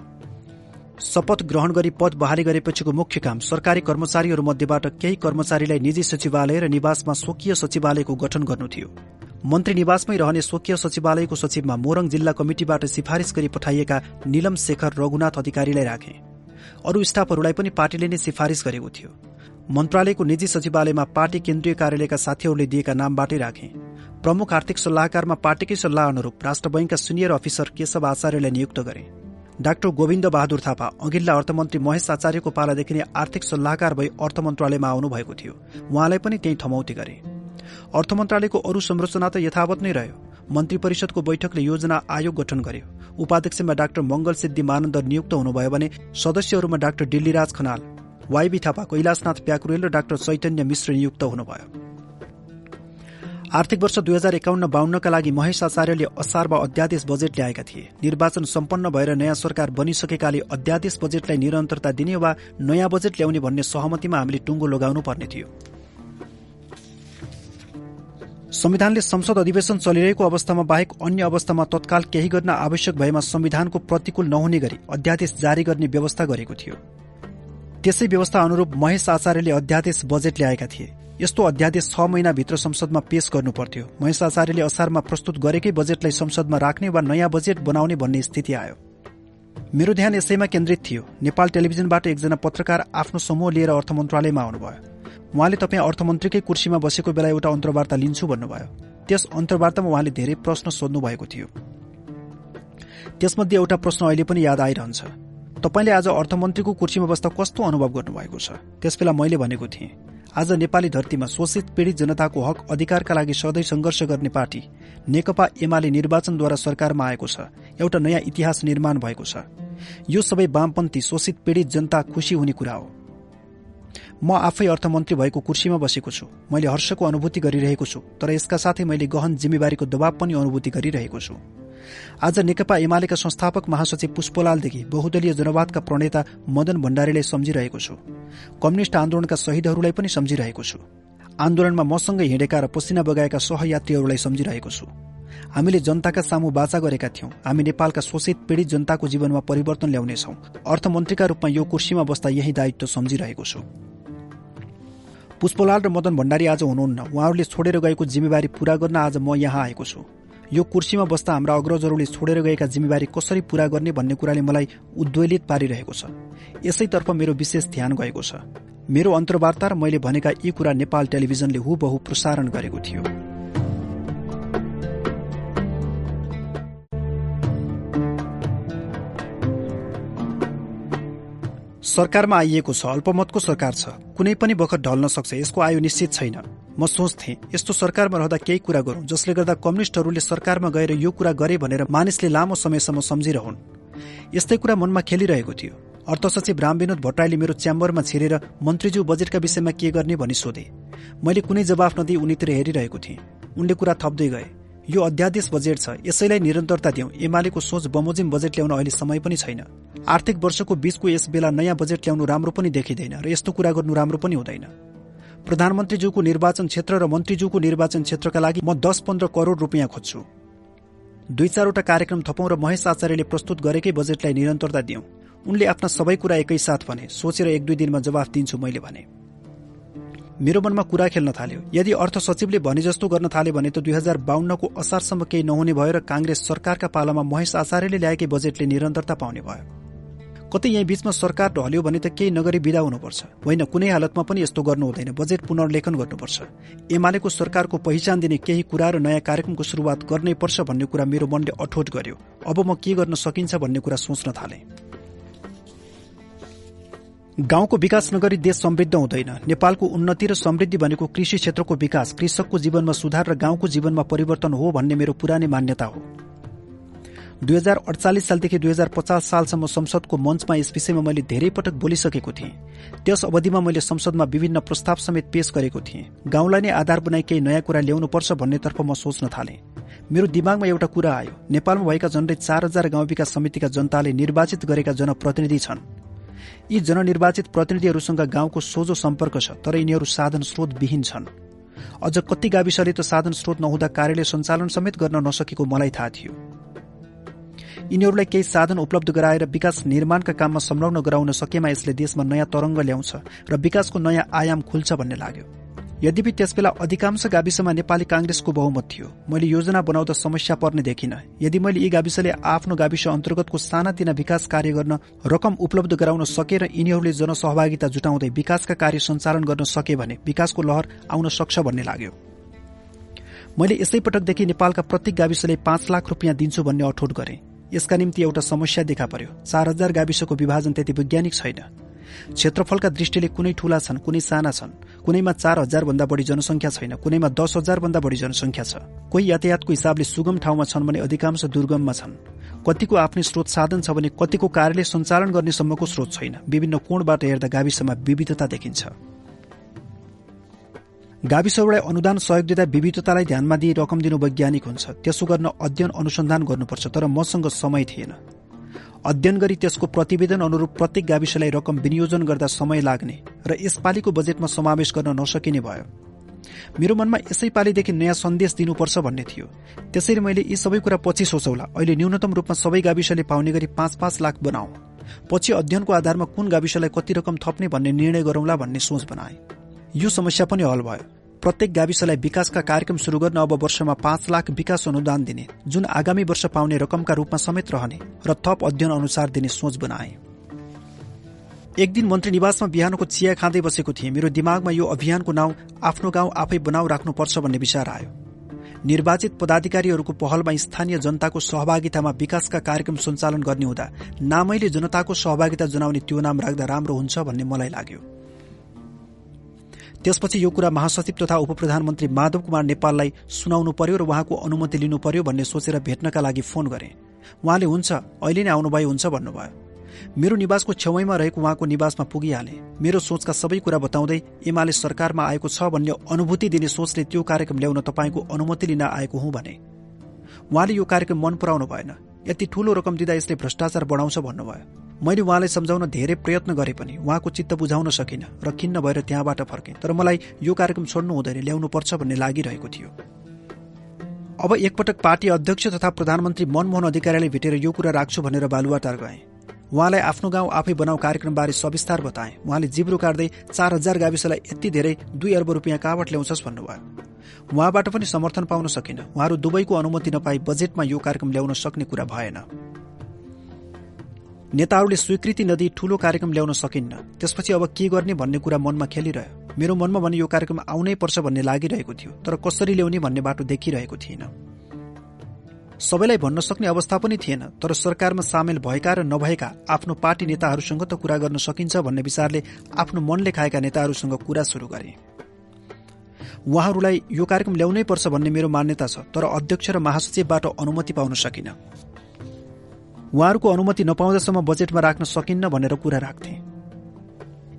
शपथ ग्रहण गरी पद बहाली गरेपछिको मुख्य काम सरकारी कर्मचारीहरू मध्येबाट केही कर्मचारीलाई निजी सचिवालय र निवासमा स्वकीय सचिवालयको गठन गर्नु थियो। मन्त्री निवासमै रहने स्वकीय सचिवालयको सचिवमा मोरङ जिल्ला कमिटिबाट सिफारिस गरी पठाइएका निलम शेखर रघुनाथ अधिकारीलाई राखे। अरू स्टाफहरूलाई पनि पार्टीले नै सिफारिस गरेको थियो। मन्त्रालयको निजी सचिवालयमा पार्टी केन्द्रीय कार्यालयका साथीहरूले दिएका नामबाटै राखे। प्रमुख आर्थिक सल्लाहकारमा पार्टीकै सल्लाह अनुरूप राष्ट्र बैंकका सिनियर अफिसर केशव आचार्यलाई नियुक्त गरे। डाक्टर गोविन्द बहादुर थापा अघिल्ला अर्थमन्त्री महेश आचार्यको पालादेखि नै आर्थिक सल्लाहकार भई अर्थ मन्त्रालयमा आउनु भएको थियो। उहाँलाई पनि त्यही थमौती गरे। अर्थ मन्त्रालयको अरू संरचना त यथावत नै रह्यो। मन्त्री परिषदको बैठकले योजना आयोग गठन गर्यो। उपाध्यक्षमा डाक्टर मंगल सिद्धि मानन्द नियुक्त हुनुभयो भने सदस्यहरूमा डाक्टर डिल्लीराज खनाल वाइबी थापा कैलाशनाथ प्याकुरेल र डाक्टर चैतन्य मिश्र नियुक्त हुनुभयो। आर्थिक वर्ष दुई हजार एकाउन्न बाहन्नका लागि महेश आचार्यले असारमा अध्यादेश बजेट ल्याएका थिए। निर्वाचन सम्पन्न भएर नयाँ सरकार बनिसकेकाले अध्यादेश बजेटलाई निरन्तरता दिने वा नयाँ बजेट ल्याउने भन्ने सहमतिमा हामीले टुङ्गो लगाउनु पर्ने थियो। संविधानले संसद अधिवेशन चलिरहेको अवस्थामा बाहेक अन्य अवस्थामा तत्काल केही गर्न आवश्यक भएमा संविधानको प्रतिकूल नहुने गरी अध्यादेश जारी गर्ने व्यवस्था गरेको थियो। त्यसै व्यवस्था अनुरूप महेश आचार्यले अध्यादेश बजेट ल्याएका थिए। यस्तो अध्यादेश छ महिनाभित्र संसदमा पेश गर्नुपर्थ्यो महेश आचार्यले असारमा प्रस्तुत गरेकै बजेटलाई संसदमा राख्ने वा नयाँ बजेट बनाउने भन्ने स्थिति आयो। मेरो ध्यान यसैमा केन्द्रित थियो। नेपाल टेलिभिजनबाट एकजना पत्रकार आफ्नो समूह लिएर अर्थ मन्त्रालयमा आउनुभयो। उहाँले तपाईँ अर्थमन्त्रीकै कुर्सीमा बसेको बेला एउटा अन्तर्वार्ता लिन्छु भन्नुभयो। त्यस अन्तर्वार्तामा उहाँले धेरै प्रश्न सोध्नु भएको थियो। त्यसमध्ये एउटा प्रश्न अहिले पनि याद आइरहन्छ। तपाईँले आज अर्थमन्त्रीको कुर्सीमा बस्दा कस्तो अनुभव गर्नुभएको छ? त्यसबेला मैले भनेको थिएँ आज नेपाली धरतीमा शोषित पीड़ित जनताको हक अधिकारका लागि सधैँ संघर्ष गर्ने पार्टी नेकपा एमाले निर्वाचनद्वारा सरकारमा आएको छ एउटा नयाँ इतिहास निर्माण भएको छ। यो सबै वामपन्थी शोषित पीड़ित जनता खुशी हुने कुरा हो। म आफै अर्थमन्त्री भएको कुर्सीमा बसेको छु। मैले हर्षको अनुभूति गरिरहेको छु तर यसका साथै मैले गहन जिम्मेवारीको दबाव पनि अनुभूति गरिरहेको छु। आज नेकपा एमालेका संस्थापक महासचिव पुष्पलालदेखि बहुदलीय जनवादका प्रणेता मदन भण्डारीलाई सम्झिरहेको छु। कम्युनिष्ट आन्दोलनका शहीदहरूलाई पनि सम्झिरहेको छु। आन्दोलनमा मसँगै हिँडेका र पसिना बगाएका सहयात्रीहरूलाई सम्झिरहेको छु। हामीले जनताका सामु बाचा गरेका थियौं। हामी नेपालका शोषित पीड़ित जनताको जीवनमा परिवर्तन ल्याउनेछौ। अर्थमन्त्रीका रूपमा यो कुर्सीमा बस्दा यही दायित्व सम्झिरहेको छु। पुष्पलाल र मदन भण्डारी आज हुनुहुन्न। उहाँहरूले छोडेर गएको जिम्मेवारी पूरा गर्न आज म यहाँ आएको छु। यो कुर्सीमा बस्दा हाम्रा अग्रजहरूले छोडेर गएका जिम्मेवारी कसरी पूरा गर्ने भन्ने कुराले मलाई उद्वेलित पारिरहेको छ। यसैतर्फ मेरो विशेष ध्यान गएको छ। मेरो अन्तर्वार्ता र मैले भनेका यी कुरा नेपाल टेलिभिजनले हुबहु प्रसारण गरेको थियो। सरकारमा आइएको छ अल्पमतको सरकार छ। कुनै पनि बखत ढल्न सक्छ यसको आयु निश्चित छैन। म सोच्थे यस्तो सरकारमा रहँदा केही कुरा गरौं जसले गर्दा कम्युनिष्टहरूले सरकारमा गएर यो कुरा गरे भनेर मानिसले लामो समयसम्म सम्झिरहन्। यस्तै कुरा मनमा खेलिरहेको थियो। अर्थ सचिव रामविनोद भट्टराईले मेरो च्याम्बरमा छिरेर मन्त्रीज्यू बजेटका विषयमा के गर्ने भनी सोधे। मैले कुनै जवाफ नदिई उनीतिर हेरिरहेको थिएँ। उनले कुरा थप्दै गए। यो अध्यादेश बजेट छ। यसैलाई निरन्तरता दिउँ। एमालेको सोच बमोजिम बजेट ल्याउन अहिले समय पनि छैन। आर्थिक वर्षको बीचको यस बेला नयाँ बजेट ल्याउनु राम्रो पनि देखिँदैन र यस्तो कुरा गर्नु राम्रो पनि हुँदैन। प्रधानमन्त्रीज्यूको निर्वाचन क्षेत्र र मन्त्रीज्यूको निर्वाचन क्षेत्रका लागि म दस पन्ध्र करोड़ रुपियाँ खोज्छु। दुई चारवटा कार्यक्रम थपौं र महेश आचार्यले प्रस्तुत गरेकै बजेटलाई निरन्तरता दिउँ। उनले आफ्ना सबै कुरा एकैसाथ भने सोचेर एक दुई दिनमा जवाफ दिन्छु मैले भने। मेरो मनमा कुरा खेल्न थाल्यो। यदि अर्थ सचिवले भने जस्तो गर्न थाल्यो भने त दुई हजार बाहन्नको असारसम्म केही नहुने भयो र कांग्रेस सरकारका पालामा महेश आचार्यले ल्याएकै बजेटले निरन्तरता पाउने भयो। कतै यही बीचमा सरकार ढल्यो भने त केही नगरी विदा हुनुपर्छ। होइन कुनै हालतमा पनि यस्तो गर्नु हुँदैन। बजेट पुनर्लेखन गर्नुपर्छ। एमालेको सरकारको पहिचान दिने केही कुरा र नयाँ कार्यक्रमको शुरूआत गर्नै पर्छ भन्ने कुरा मेरो मनले अठोट गर्यो। अब म के गर्न सकिन्छ भन्ने कुरा सोच्न थालेँ। गाउँको विकास नगरी देश समृद्ध हुँदैन। नेपालको उन्नति र समृद्धि भनेको कृषि क्षेत्रको विकास कृषकको जीवनमा सुधार र गाउँको जीवनमा परिवर्तन हो भन्ने मेरो पुरानै मान्यता हो। दुई हजार अडचालिस सालदेखि दुई हजार पचास सालसम्म संसदको मञ्चमा यस विषयमा मैले धेरै पटक बोलिसकेको थिएँ। त्यस अवधिमा मैले संसदमा विभिन्न प्रस्ताव समेत पेश गरेको थिएँ। गाउँलाई नै आधार बनाई केही नयाँ कुरा ल्याउनुपर्छ भन्नेतर्फ म सोच्न थालेँ। मेरो दिमागमा एउटा कुरा आयो। नेपालमा भएका झण्डै चार हजार गाउँ विकास समितिका जनताले निर्वाचित गरेका जनप्रतिनिधि छन्। यी जननिर्वाचित प्रतिनिधिहरूसँग गाउँको सोझो सम्पर्क छ तर यिनीहरू साधन स्रोत विहीन छन्। अझ कति गाविसले त साधन स्रोत नहुँदा कार्यालय सञ्चालन समेत गर्न नसकेको मलाई थाहा थियो। यिनीहरूलाई केही साधन उपलब्ध गराएर विकास निर्माणका काममा संलग्न गराउन सकेमा यसले देशमा नयाँ तरंग ल्याउँछ र विकासको नयाँ आयाम खुल्छ भन्ने लाग्यो। यद्यपि त्यसबेला अधिकांश गाविसमा नेपाली कांग्रेसको बहुमत थियो। मैले योजना बनाउँदा समस्या पर्ने देखिन। यदि मैले यी गाविसले आफ्नो गाविस अन्तर्गतको सानातिना विकास कार्य गर्न रकम उपलब्ध गराउन सके र यिनीहरूले जनसहभागिता जुटाउँदै विकासका कार्य सञ्चालन गर्न सके भने विकासको लहर आउन सक्छ भन्ने लाग्यो। मैले यसै पटकदेखि नेपालका प्रत्येक गाविसले पाँच लाख रुपियाँ दिन्छु भन्ने अठोट गरे। यसका निम्ति एउटा समस्या देखा पर्यो। चार हजार गाविसको विभाजन त्यति वैज्ञानिक छैन। क्षेत्रफलका दृष्टिले कुनै ठूला छन् कुनै साना छन्। कुनैमा चार हजार भन्दा बढ़ी जनसंख्या छैन कुनैमा दस हजार भन्दा बढ़ी जनसंख्या छ। कोही यातायातको हिसाबले सुगम ठाउँमा छन् भने अधिकांश दुर्गममा छन्। कतिको आफ्नै स्रोत साधन छ भने कतिको कार्यले सञ्चालन गर्ने सम्मको स्रोत छैन। विभिन्न कोणबाट हेर्दा गाविसमा विविधता देखिन्छ। गाविसहरूलाई अनुदान सहयोग दिँदा विविधतालाई ध्यानमा दिई रकम दिनु वैज्ञानिक हुन्छ। त्यसो गर्न अध्ययन अनुसन्धान गर्नुपर्छ तर मसँग समय थिएन। अध्ययन गरी त्यसको प्रतिवेदन अनुरूप प्रत्येक गाविसलाई रकम विनियोजन गर्दा समय लाग्ने र यसपालिको बजेटमा समावेश गर्न नसकिने भयो। मेरो मनमा यसै पालिदेखि नयाँ सन्देश दिनुपर्छ भन्ने थियो। त्यसैले मैले यी सबै कुरा पछि सोचौला। अहिले न्यूनतम रूपमा सबै गाविसले पाउने गरी पाँच पाँच लाख बनाऊ। पछि अध्ययनको आधारमा कुन गाविसलाई कति रकम थप्ने भन्ने निर्णय गरौंला भन्ने सोच बनाए। यो समस्या पनि हल भयो। प्रत्येक गाविसलाई विकासका कार्यक्रम शुरू गर्न अब वर्षमा पाँच लाख विकास अनुदान दिने जुन आगामी वर्ष पाउने रकमका रूपमा समेत रहने र थप अध्ययन अनुसार दिने सोच बनाए। एक दिन मन्त्री निवासमा बिहानको चिया खाँदै बसेको थिएँ। मेरो दिमागमा यो अभियानको नाउँ आफ्नो गाउँ आफै बनाउ राख्नुपर्छ भन्ने विचार आयो। निर्वाचित पदाधिकारीहरूको पहलमा स्थानीय जनताको सहभागितामा विकासका कार्यक्रम सञ्चालन गर्ने हुँदा नामैले जनताको सहभागिता जनाउने त्यो नाम राख्दा राम्रो हुन्छ भन्ने मलाई लाग्यो। त्यसपछि यो कुरा महासचिव तथा उप प्रधानमन्त्री माधव कुमार नेपाललाई सुनाउनु पर्यो र उहाँको अनुमति लिनु पर्यो भन्ने सोचेर भेट्नका लागि फोन गरे। उहाँले हुन्छ अहिले नै आउनुभयो हुन्छ भन्नुभयो। मेरो निवासको छेउमा रहेको उहाँको निवासमा पुगिहाले। मेरो सोचका सबै कुरा बताउँदै एमाले सरकारमा आएको छ भन्ने अनुभूति दिने सोचले त्यो कार्यक्रम ल्याउन तपाईँको अनुमति लिन आएको हुँ भने। उहाँले यो कार्यक्रम मन पराउनु भएन। यति ठूलो रकम दिँदा यसले भ्रष्टाचार बढाउँछ भन्नुभयो। मैले उहाँलाई सम्झाउन धेरै प्रयत्न गरे पनि उहाँको चित्त बुझाउन सकिनँ र खिन्न भएर त्यहाँबाट फर्केँ। तर मलाई यो कार्यक्रम छोड्नु हुँदैन ल्याउनु पर्छ भन्ने लागिरहेको थियो। अब एकपटक पार्टी अध्यक्ष तथा प्रधानमन्त्री मनमोहन अधिकारीले भेटेर यो कुरा राख्छु भनेर बालुवाटार गए। उहाँलाई आफ्नो गाउँ आफै बनाऊ कार्यक्रमबारे सविस्तार बताए। उहाँले जिब्रो काट्दै चार हजार गाविसलाई यति धेरै दुई अर्ब रुपियाँ कहाँबाट ल्याउँछस् भन्नुभयो। उहाँबाट पनि समर्थन पाउन सकिन। उहाँहरू दुवैको अनुमति नपाई बजेटमा यो कार्यक्रम ल्याउन सक्ने कुरा भएन। नेताहरूले स्वीकृति नदिई ठूलो कार्यक्रम ल्याउन सकिन्न। त्यसपछि अब के गर्ने भन्ने कुरा मनमा खेलिरह्यो। मेरो मनमा भने यो कार्यक्रम आउनै पर्छ भन्ने लागिरहेको थियो तर कसरी ल्याउने भन्ने बाटो देखिरहेको थिएन। सबैलाई भन्न सक्ने अवस्था पनि थिएन तर सरकारमा सामेल भएका र नभएका आफ्नो पार्टी नेताहरूसँग त कुरा गर्न सकिन्छ भन्ने विचारले आफ्नो मनले खाएका नेताहरूसँग कुरा शुरू गरे। उहाँहरूलाई यो कार्यक्रम ल्याउनै पर्छ भन्ने मेरो मान्यता छ तर अध्यक्ष र महासचिवबाट अनुमति पाउन सकिन। उहाँहरूको अनुमति नपाउँदासम्म बजेटमा राख्न सकिन्न भनेर कुरा राख्थे।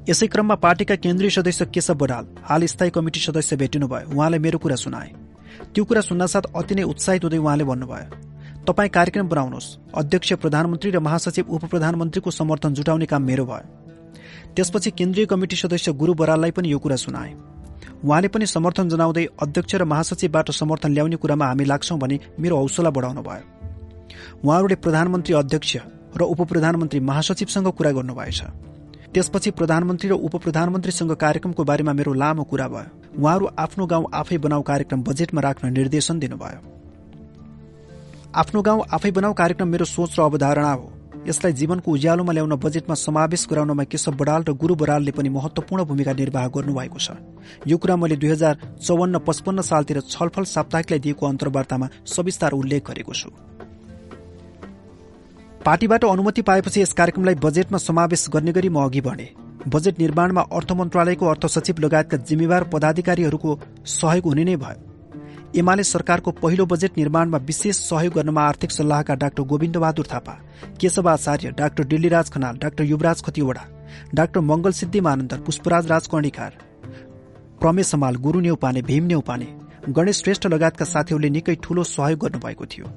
यसै क्रममा पार्टीका केन्द्रीय सदस्य केशव बडाल हाल स्थायी कमिटी सदस्य भेटिनुभयो। उहाँलाई मेरो कुरा सुनाए। त्यो कुरा सुन्नासाथ अति नै उत्साहित हुँदै उहाँले भन्नुभयो तपाईँ कार्यक्रम बनाउनुहोस्। अध्यक्ष प्रधानमन्त्री र महासचिव उप प्रधानमन्त्रीको समर्थन जुटाउने काम मेरो भयो। त्यसपछि केन्द्रीय कमिटी सदस्य गुरू बराललाई पनि यो कुरा सुनाए। उहाँले पनि समर्थन जनाउँदै अध्यक्ष र महासचिवबाट समर्थन ल्याउने कुरामा हामी लाग्छौं भने मेरो हौसला बढाउनु भयो उहाँहरूले प्रधानमन्त्री अध्यक्ष र उप प्रधानमन्त्री महासचिवसँग कुरा गर्नुभएछ। त्यसपछि प्रधानमन्त्री र उप प्रधानमन्त्रीसँग कार्यक्रमको बारेमा मेरो लामो कुरा भयो। उहाँहरू आफ्नो गाउँ आफै बनाऊ कार्यक्रम बजेटमा राख्न निर्देशन दिनुभयो। आफ्नो गाउँ आफै बनाऊ कार्यक्रम मेरो सोच र अवधारणा हो। यसलाई जीवनको उज्यालोमा ल्याउन बजेटमा समावेश गराउनमा केशव बडाल र गुरू बरालले पनि महत्वपूर्ण भूमिका निर्वाह गर्नुभएको छ। यो कुरा मैले दुई हजार चौवन्न पचपन्न सालतिर छलफल साप्ताहिकलाई दिएको अन्तर्वार्तामा सविस्तार उल्लेख गरेको छु। पार्टीबाट अनुमति पाएपछि यस कार्यक्रमलाई बजेटमा समावेश गर्ने गरी म अघि बढे। बजेट निर्माणमा अर्थ मन्त्रालयको अर्थ सचिव लगायतका जिम्मेवार पदाधिकारीहरूको सहयोग हुने नै भयो। एमाले सरकारको पहिलो बजेट निर्माणमा विशेष सहयोग गर्नमा आर्थिक सल्लाहकार doctor Govinda Bahadur Thapa Keshav Acharya doctor Dilliraj Khanal doctor Yubaraj Khatiwada doctor Mangal Siddhi Manandhar Pushparaj Raj Karnikar Pramesh Samal Guru Neupane Bhim Neupane Ganesh Shrestha लगायतका साथीहरूले निकै ठूलो सहयोग गर्नुभएको थियो।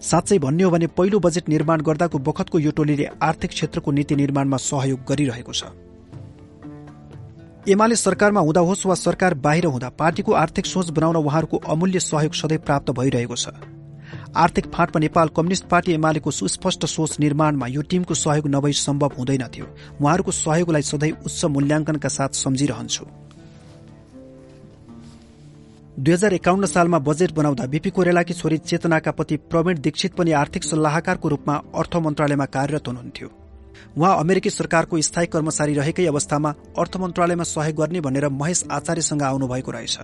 साँच्चै भन्ने हो भने पहिलो बजेट निर्माण गर्दाको बखतको यो टोलीले आर्थिक क्षेत्रको नीति निर्माणमा सहयोग गरिरहेको छ। एमाले सरकारमा हुँदा होस् वा सरकार बाहिर हुँदा पार्टीको आर्थिक सोच बनाउन उहाँहरूको अमूल्य सहयोग सधैँ प्राप्त भइरहेको छ। आर्थिक फाँटमा नेपाल कम्युनिष्ट पार्टी एमालेको सुस्पष्ट सोच निर्माणमा यो टिमको सहयोग नभई सम्भव हुँदैनथ्यो उहाँहरूको सहयोगलाई सधैँ उच्च मूल्याङ्कनका साथ सम्झिरहन्छु। दुई हजार एकाउन्न सालमा बजेट बनाउँदा बीपी कोरेलाकी छोरी चेतनाका पति प्रवीण दीक्षित पनि आर्थिक सल्लाहकारको रूपमा अर्थ मन्त्रालयमा कार्यरत हुनुहुन्थ्यो। उहाँ अमेरिकी सरकारको स्थायी कर्मचारी रहेकै अवस्थामा अर्थ मन्त्रालयमा सहयोग गर्ने भनेर महेश आचार्यसँग आउनुभएको रहेछ।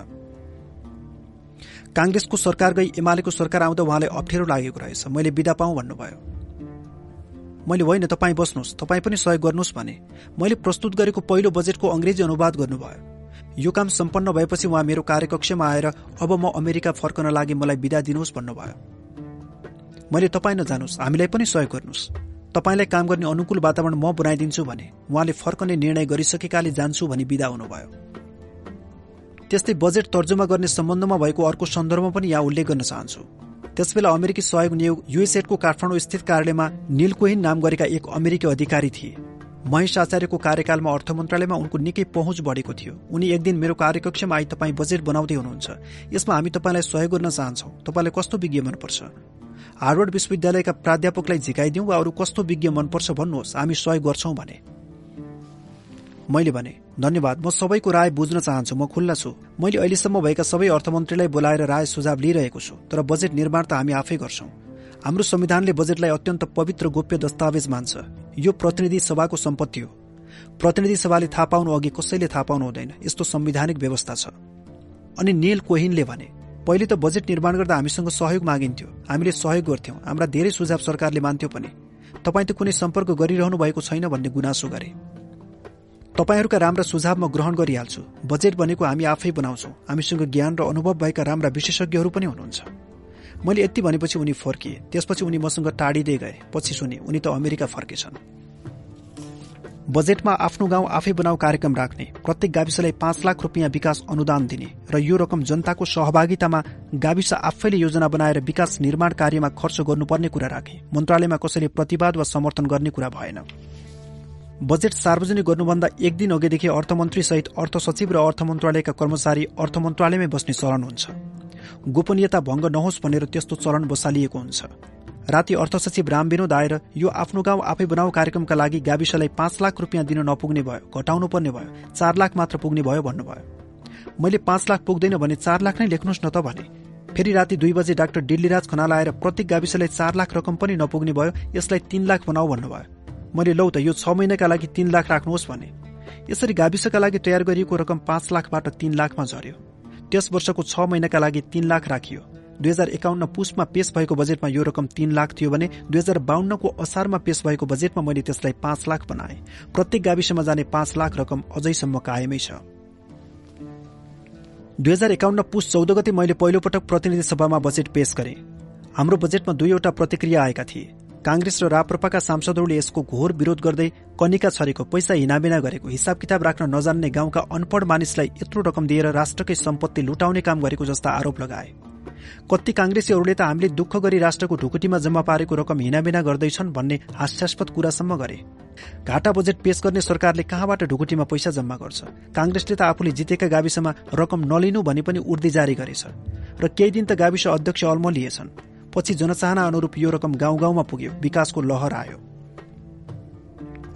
काङ्ग्रेसको सरकार गई एमालेको सरकार आउँदा उहाँलाई अप्ठ्यारो लागेको रहेछ। मैले विदा पाऊँ भन्नुभयो। मैले होइन तपाईँ बस्नुहोस् तपाईँ पनि सहयोग गर्नुहोस् भने। मैले प्रस्तुत गरेको पहिलो बजेटको अङ्ग्रेजी अनुवाद गर्नुभयो। यो काम सम्पन्न भएपछि उहाँ मेरो कार्यकक्षमा आएर अब म अमेरिका फर्कन लागि मलाई विदा दिनुहोस् भन्नुभयो। मैले तपाईँ नजानुहोस् हामीलाई पनि सहयोग गर्नुहोस्। तपाईँलाई काम गर्ने अनुकूल वातावरण म बनाइदिन्छु भने उहाँले फर्कने निर्णय गरिसकेकाले जान्छु भनी विदा हुनुभयो। त्यस्तै बजेट तर्जुमा गर्ने सम्बन्धमा भएको अर्को सन्दर्भमा पनि यहाँ उल्लेख गर्न चाहन्छु। त्यसबेला अमेरिकी सहयोग नियोग युएसएडको काठमाडौँ स्थित कार्यालयमा निल कोहिन नाम गरेका एक अमेरिकी अधिकारी थिए। महेश आचार्यको कार्यकालमा अर्थ मन्त्रालयमा उनको निकै पहुँच बढेको थियो। उनी एक दिन मेरो कार्यकक्षमा आई तपाईँ बजेट बनाउँदै हुनुहुन्छ। यसमा हामी तपाईँलाई सहयोग गर्न चाहन्छौ। तपाईँलाई कस्तो विज्ञ मनपर्छ? हार्वर्ड विश्वविद्यालयका प्राध्यापकलाई झिकाइदिउँ वा अरू कस्तो विज्ञ मनपर्छ भन्नुहोस् हामी सहयोग गर्छौं भने। मैले भने धन्यवाद म सबैको राय बुझ्न चाहन्छु म खुल्ला छु। मैले अहिलेसम्म भएका सबै अर्थमन्त्रीलाई बोलाएर राय सुझाव लिइरहेको छु तर बजेट निर्माण त हामी आफै गर्छौं। हाम्रो संविधानले बजेटलाई अत्यन्त पवित्र गोप्य दस्तावेज मान्छ। यो प्रतिनिधि सभाको सम्पत्ति हो। प्रतिनिधि सभाले थाहा पाउनु अघि कसैले थाहा पाउनु हुँदैन। यस्तो संविधानिक व्यवस्था छ। अनि नील कोहिनले भने पहिले त बजेट निर्माण गर्दा हामीसँग सहयोग मागिन्थ्यो। हामीले सहयोग गर्थ्यौं। हाम्रा धेरै सुझाव सरकारले मान्थ्यो पनि। तपाईँ त कुनै सम्पर्क गरिरहनु भएको छैन भन्ने गुनासो गरे। तपाईँहरूका राम्रा सुझाव म ग्रहण गरिहाल्छु। बजेट भनेको हामी आफै बनाउँछौ। हामीसँग ज्ञान र अनुभव भएका राम्रा विशेषज्ञहरू पनि हुनुहुन्छ। मैले यति भनेपछि उनी फर्किए त्यसपछि उनी मसँग टाढिँदै गए। पछि सुने उनी त अमेरिका फर्केछन्। बजेटमा आफ्नो गाउँ आफै बनाऊ कार्यक्रम राख्ने प्रत्येक गाविसलाई पाँच लाख रुपियाँ विकास अनुदान दिने र यो रकम जनताको सहभागितामा गाविस आफैले योजना बनाएर विकास निर्माण कार्यमा खर्च गर्नुपर्ने कुरा राखे। मन्त्रालयमा कसैले प्रतिवाद वा समर्थन गर्ने कुरा भएन। बजेट सार्वजनिक गर्नुभन्दा एक दिन अघिदेखि अर्थमन्त्री सहित अर्थ सचिव र अर्थ मन्त्रालयका कर्मचारी अर्थ मन्त्रालयमै बस्ने चलन हुन्छ। गोपनीयता भंग नहोस् भनेर त्यस्तो चलन बसालिएको हुन्छ। राति अर्थ सचिव राम विनोद आएर यो आफ्नो गाउँ आफै बनाऊ कार्यक्रमका लागि गाविसलाई पाँच लाख रुपियाँ दिन नपुग्ने भयो घटाउनु पर्ने भयो चार लाख मात्र पुग्ने भयो भन्नुभयो। मैले पाँच लाख पुग्दैन भने चार लाख नै लेख्नुहोस् न त भने। फेरि राति दुई बजे डाक्टर डिल्लीराज खनाल आएर प्रत्येक गाविसलाई चार लाख रकम पनि नपुग्ने भयो यसलाई तीन लाख बनाऊ भन्नुभयो। मैले लौ त यो छ महिनाका लागि तीन लाख राख्नुहोस् भने। यसरी गाविसका लागि तयार गरिएको रकम पाँच लाखबाट तीन लाखमा झर्यो त्यस वर्षको छ महिनाका लागि तीन लाख राखियो। दुई हजार एकाउन्न पुसमा पेश भएको बजेटमा यो रकम तीन लाख थियो भने दुई हजार बाहन्नको असारमा पेश भएको बजेटमा मैले त्यसलाई पाँच लाख बनाए। प्रत्येक गाविसमा जाने पाँच लाख रकम अझैसम्म कायमै छ। दुई हजार एकाउन्न पुस चौध गते मैले पहिलोपटक प्रतिनिधि सभामा बजेट पेश गरे। हाम्रो बजेटमा दुईवटा प्रतिक्रिया आएका थिए। कांग्रेस र राप्रपाका सांसदहरूले यसको घोर विरोध गर्दै कनिका छरेको पैसा हिनाबिना गरेको हिसाब किताब राख्न नजान्ने गाउँका अनपढ मानिसलाई यत्रो रकम दिएर राष्ट्रकै सम्पत्ति लुटाउने काम गरेको जस्ता आरोप लगाए। कति कांग्रेसीहरूले त हामीले दुःख गरी राष्ट्रको ढुकुटीमा जम्मा पारेको रकम हिनाबिना गर्दैछन् भन्ने हास्यास्पद कुरासम्म गरे। घाटा बजेट पेश गर्ने सरकारले कहाँबाट ढुकुटीमा पैसा जम्मा गर्छ? कांग्रेसले त आफूले जितेका गाविसमा रकम नलिनु भने पनि उर्दी जारी गरेछ। र केही दिन त गाविस अध्यक्ष अल्मलिएछन्। पछि जनचाहना अनुरूप यो रकम गाउँ गाउँमा पुग्यो विकासको लहर आयो।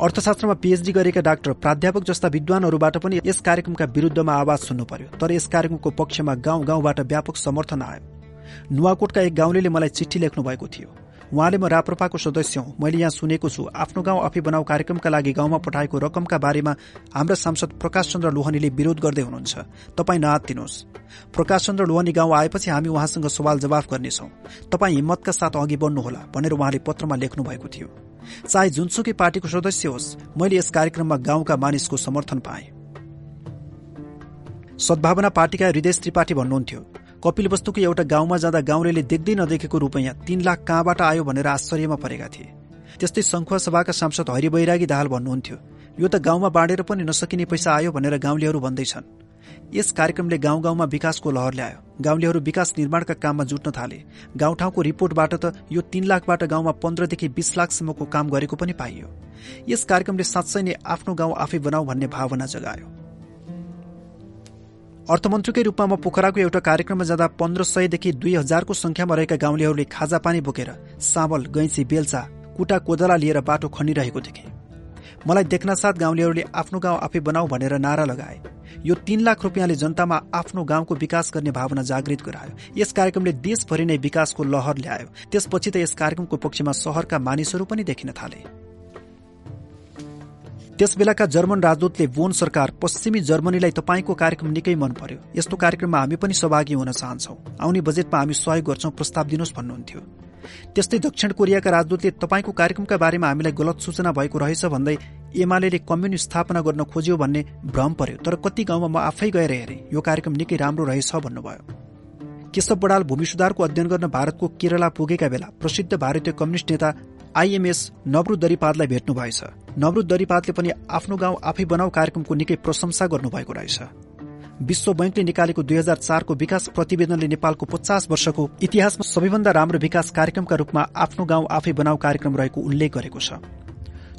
अर्थशास्त्रमा पीएचडी गरेका डाक्टर प्राध्यापक जस्ता विद्वानहरूबाट पनि यस कार्यक्रमका विरूद्धमा आवाज सुन्नु पर्यो तर यस कार्यक्रमको पक्षमा गाउँ गाउँबाट व्यापक समर्थन आयो। नुवाकोटका एक गाउँले मलाई चिठी लेख्नु भएको थियो। उहाँले म राप्रपाको सदस्य हुँ। मैले यहाँ सुनेको छु। आफ्नो गाउँ आफै बनाऊ कार्यक्रमका लागि गाउँमा पठाएको रकमका बारेमा हाम्रा सांसद प्रकाश चन्द्र लोहनीले विरोध गर्दै हुनुहुन्छ। तपाईँ दिनुहोस्। प्रकाश चन्द्र लोहनी गाउँ आएपछि हामी उहाँसँग सवाल जवाफ गर्नेछौ। तपाईँ हिम्मतका साथ अघि बढ्नुहोला भनेर उहाँले पत्रमा लेख्नु भएको थियो। चाहे जुनसुकै पार्टीको सदस्य होस् मैले यस कार्यक्रममा गाउँका मानिसको समर्थन पाएँ। सद्भावना पार्टीका हृदय त्रिपाठी भन्नुहुन्थ्यो। कपिल वस्तुको एउटा गाउँमा जाँदा गाउँले देख्दै नदेखेको रूपैयाँ तीन लाख कहाँबाट आयो भनेर आश्चर्यमा परेका थिए। त्यस्तै संखुवा सभाका सांसद हरि बैरागी दाहाल भन्नुहुन्थ्यो यो त गाउँमा बाँडेर पनि नसकिने पैसा आयो भनेर गाउँलेहरू भन्दैछन्। यस कार्यक्रमले गाउँ गाउँमा विकासको लहर ल्यायो। गाउँलेहरू विकास निर्माणका काममा जुट्न थाले। गाउँठाउँको रिपोर्टबाट त यो तीन लाखबाट गाउँमा पन्ध्रदेखि बीस लाखसम्मको काम गरेको पनि पाइयो। यस कार्यक्रमले साँच्चै नै आफ्नो गाउँ आफै बनाऊ भन्ने भावना जगायो। अर्थमन्त्रीकै रूपमा म पोखराको एउटा कार्यक्रममा जाँदा पन्ध्र सयदेखि दुई हजारको संख्यामा रहेका गाउँलेहरूले खाजा पानी बोकेर सावल गैँची बेल्चा कुटा कोदला लिएर बाटो खनिरहेको देखे। मलाई देख्नसाथ गाउँलेहरूले आफ्नो गाउँ आफै बनाऊ भनेर नारा लगाए। यो तीन लाख रुपियाँले जनतामा आफ्नो गाउँको विकास गर्ने भावना जागृत गरायो। यस कार्यक्रमले देशभरि नै विकासको लहर ल्यायो। त्यसपछि त यस कार्यक्रमको पक्षमा शहरका मानिसहरू पनि देखिन थाले। त्यसबेलाका जर्मन राजदूतले बोन सरकार पश्चिमी जर्मनीलाई तपाईँको कार्यक्रम निकै मन पर्यो। यस्तो कार्यक्रममा हामी पनि सहभागी हुन चाहन्छौ। आउने बजेटमा हामी सहयोग गर्छौं प्रस्ताव दिनुहोस् भन्नुहुन्थ्यो। त्यस्तै दक्षिण कोरियाका राजदूतले तपाईँको कार्यक्रमका बारेमा हामीलाई गलत सूचना भएको रहेछ भन्दै एमाले कम्युनिस्ट स्थापना गर्न खोज्यो भन्ने भ्रम पर्यो। तर कति गाउँमा म आफै गएर हेरेँ। यो कार्यक्रम निकै राम्रो रहेछ भन्नुभयो। केशव बडाल भूमि सुधारको अध्ययन गर्न भारतको केरला पुगेका बेला प्रसिद्ध भारतीय कम्युनिष्ट नेता आइएमएस नवरु दरिपादलाई भेट्नु भएछ। नवरु दरिपादले पनि आफ्नो गाउँ आफै बनाऊ कार्यक्रमको निकै प्रशंसा गर्नुभएको रहेछ। विश्व बैंकले निकालेको दुई हजार चारको विकास प्रतिवेदनले नेपालको पचास वर्षको इतिहासमा सबैभन्दा राम्रो विकास कार्यक्रमका रूपमा आफ्नो गाउँ आफै बनाऊ कार्यक्रम रहेको उल्लेख गरेको छ।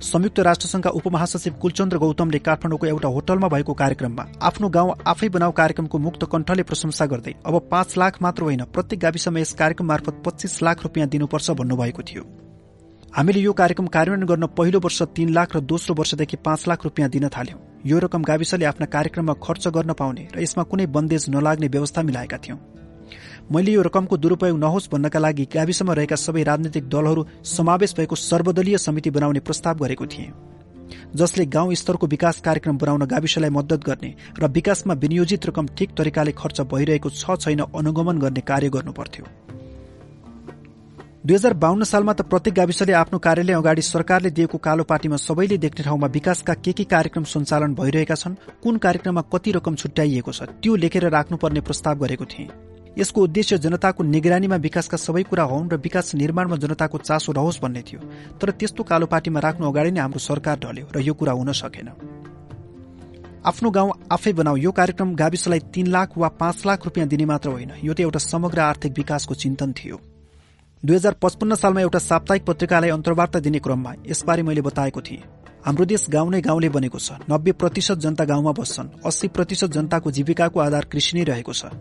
संयुक्त राष्ट्रसंघका उपमहासचिव कुलचन्द्र गौतमले काठमाडौँको एउटा होटलमा भएको कार्यक्रममा आफ्नो गाउँ आफै बनाऊ कार्यक्रमको मुक्त कण्ठले प्रशंसा गर्दै अब पाँच लाख मात्र होइन प्रत्येक गाविसमा यस कार्यक्रम मार्फत पच्चीस लाख रुपियाँ दिनुपर्छ भन्नुभएको थियो। हामीले यो कार्यक्रम कार्यान्वयन गर्न पहिलो वर्ष तीन लाख र दोस्रो वर्षदेखि पाँच लाख रुपियाँ दिन थाल्यौं। यो रकम गाविसले आफ्ना कार्यक्रममा खर्च गर्न पाउने र यसमा कुनै बन्देज नलाग्ने व्यवस्था मिलाएका थियौं। मैले यो रकमको दुरूपयोग नहोस् भन्नका लागि गाविसमा रहेका सबै राजनैतिक दलहरू समावेश भएको सर्वदलीय समिति बनाउने प्रस्ताव गरेको थिएँ। जसले गाउँ स्तरको विकास कार्यक्रम बनाउन गाविसलाई मद्दत गर्ने र विकासमा विनियोजित रकम ठिक तरिकाले खर्च भइरहेको छ छैन अनुगमन गर्ने कार्य गर्नुपर्थ्यो दुई हजार बाहन्न सालमा त प्रत्येक गाविसले आफ्नो कार्यालय अगाडि सरकारले दिएको कालो पार्टीमा सबैले देख्ने ठाउँमा विकासका के के कार्यक्रम सञ्चालन भइरहेका छन् कुन कार्यक्रममा कति रकम छुट्याइएको छ त्यो लेखेर राख्नुपर्ने प्रस्ताव गरेको थिएँ। यसको उद्देश्य जनताको निगरानीमा विकासका सबै कुरा हुन् र विकास निर्माणमा जनताको चासो रहोस् भन्ने थियो। तर त्यस्तो कालो पार्टीमा राख्नु अगाडि नै हाम्रो सरकार ढल्यो र यो कुरा हुन सकेन। आफ्नो गाउँ आफै बनाऊ यो कार्यक्रम गाविसलाई तीन लाख वा पाँच लाख रुपियाँ दिने मात्र होइन। यो त एउटा समग्र आर्थिक विकासको चिन्तन थियो। दुई हजार पचपन्न सालमा एउटा साप्ताहिक पत्रिकालाई अन्तर्वार्ता दिने क्रममा यसबारे मैले बताएको थिएँ। हाम्रो देश गाउँ नै गाउँले बनेको छ। नब्बे प्रतिशत जनता गाउँमा बस्छन्। अस्सी प्रतिशत जनताको जीविकाको आधार कृषि नै रहेको छ।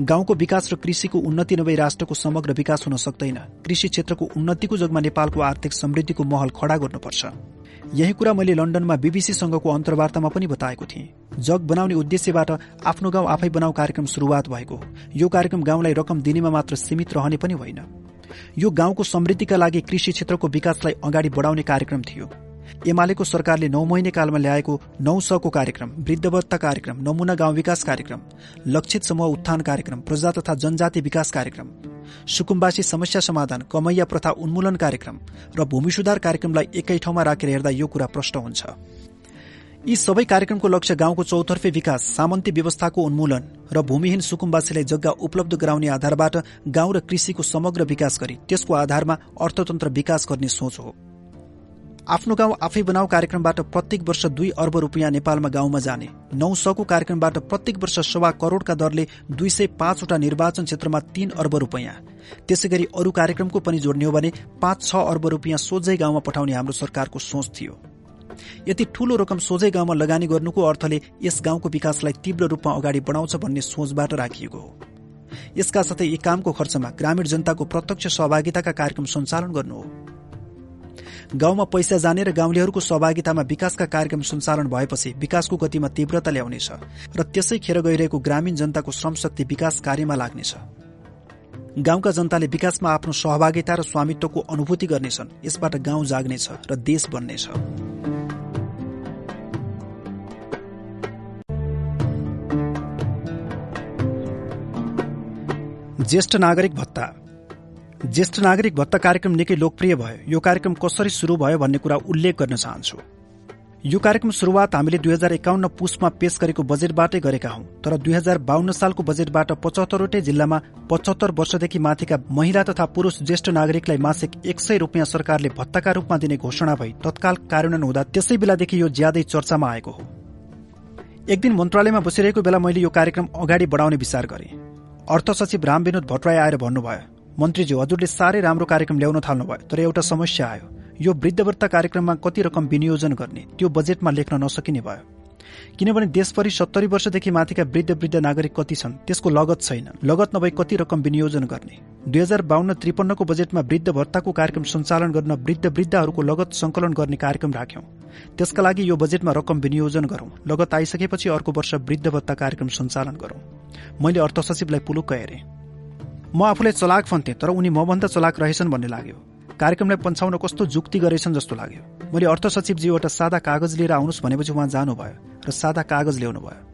गाउँको विकास र कृषिको उन्नति नभई राष्ट्रको समग्र विकास हुन सक्दैन। कृषि क्षेत्रको उन्नतिको जगमा नेपालको आर्थिक समृद्धिको महल खड़ा गर्नुपर्छ। यही कुरा मैले लन्डनमा बीबीसीसँगको अन्तर्वार्तामा पनि बताएको थिएँ। जग बनाउने उद्देश्यबाट आफ्नो गाउँ आफै बनाऊ कार्यक्रम शुरूआत भएको। यो कार्यक्रम गाउँलाई रकम दिनेमा मात्र सीमित रहने पनि होइन। यो गाउँको समृद्धिका लागि कृषि क्षेत्रको विकासलाई अगाडि बढाउने कार्यक्रम थियो। एमालेको सरकारले नौ महिने कालमा ल्याएको नौ सको कार्यक्रम वृद्धवत्ता कार्यक्रम नमूना गाउँ विकास कार्यक्रम लक्षित समूह उत्थान कार्यक्रम प्रजा तथा जनजाति विकास कार्यक्रम सुकुम्बासी समस्या समाधान कमैया प्रथा उन्मूलन कार्यक्रम र भूमि सुधार कार्यक्रमलाई एकै ठाउँमा राखेर हेर्दा यो कुरा प्रष्ट हुन्छ। यी सबै कार्यक्रमको लक्ष्य गाउँको चौतर्फे विकास सामन्ती व्यवस्थाको उन्मूलन र भूमिहीन सुकुम्बासीलाई जग्गा उपलब्ध गराउने आधारबाट गाउँ र कृषिको समग्र विकास गरी त्यसको आधारमा अर्थतन्त्र विकास गर्ने सोच हो। आफ्नो गाउँ आफै बनाऊ कार्यक्रमबाट प्रत्येक वर्ष दुई अर्ब रूपियाँ नेपालमा गाउँमा जाने नौ सको कार्यक्रमबाट प्रत्येक वर्ष सवा करोड़का दरले दुई सय पाँचवटा निर्वाचन क्षेत्रमा तीन अर्ब रूपियाँ। त्यसै गरी अरू कार्यक्रमको पनि जोड्ने हो भने पाँच छ अर्ब रूपियाँ सोझै गाउँमा पठाउने हाम्रो सरकारको सोच थियो। यति ठूलो रकम सोझै गाउँमा लगानी गर्नुको अर्थले यस गाउँको विकासलाई तीव्र रूपमा अगाडि बढाउँछ भन्ने सोचबाट राखिएको हो। यसका साथै यी कामको खर्चमा ग्रामीण जनताको प्रत्यक्ष सहभागिताका कार्यक्रम सञ्चालन गर्नु हो। गाउँमा पैसा जाने र गाउँलेहरूको सहभागितामा विकासका कार्यक्रम सञ्चालन भएपछि विकासको गतिमा तीव्रता ल्याउनेछ र त्यसै खेर गइरहेको ग्रामीण जनताको श्रमशक्ति विकास कार्यमा लाग्नेछ। गाउँका जनताले विकासमा आफ्नो सहभागिता र स्वामित्वको अनुभूति गर्नेछन् यसबाट गाउँ जाग्नेछ र देश बन्नेछ। ज्येष्ठ नागरिक भत्ता। ज्येष्ठ नागरिक भत्ता कार्यक्रम निकै लोकप्रिय भयो। यो कार्यक्रम कसरी शुरू भयो भन्ने कुरा उल्लेख गर्न चाहन्छु। यो कार्यक्रम शुरूआत हामीले दुई हजार एकाउन्न पुसमा पेश गरेको बजेटबाटै गरेका हौं तर दुई हजार बाहन्न सालको बजेटबाट पचहत्तरवटै जिल्लामा पचहत्तर वर्षदेखि माथिका महिला तथा पुरूष ज्येष्ठ नागरिकलाई मासिक एक सय रूपियाँ सरकारले भत्ताका रूपमा दिने घोषणा भई तत्काल कार्यान्वयन हुँदा त्यसै बेलादेखि यो ज्यादै चर्चामा आएको हो। एक दिन मन्त्रालयमा बसिरहेको बेला मैले यो कार्यक्रम अगाडि बढाउने विचार गरे। अर्थ सचिव राम विनोद भट्टराई आएर भन्नुभयो मन्त्रीज्यू हजुरले साह्रै राम्रो कार्यक्रम ल्याउन थाल्नुभयो तर एउटा समस्या आयो। यो वृद्धव्रत कार्यक्रममा कति रकम विनियोजन गर्ने त्यो बजेटमा लेख्न नसकिने भयो। किनभने देशभरि सत्तरी वर्षदेखि माथिका वृद्ध वृद्ध नागरिक कति छन् त्यसको लगत छैन। लगत नभई कति रकम विनियोजन गर्ने। दुई हजार बाहन्न त्रिपन्नको बजेटमा वृद्ध भत्ताको कार्यक्रम सञ्चालन गर्न वृद्ध वृद्धहरूको लगत संकलन गर्ने कार्यक्रम राख्यौं। त्यसका लागि यो बजेटमा रकम विनियोजन गरौं। लगत आइसकेपछि अर्को वर्ष वृद्ध भत्ता कार्यक्रम सञ्चालन गरौं। मैले अर्थ सचिवलाई पुलुक्क हेरेँ। म आफूलाई चलाक फन्थे तर उनी मभन्दा चलाक रहेछन् भन्ने लाग्यो। कार्यक्रमलाई पन्छाउन कस्तो जुक्ति गरेछन् जस्तो लाग्यो। मैले अर्थ सचिवजी एउटा सादा कागज लिएर आउनुहोस् भनेपछि उहाँ जानुभयो र सादा कागज ल्याउनु भयो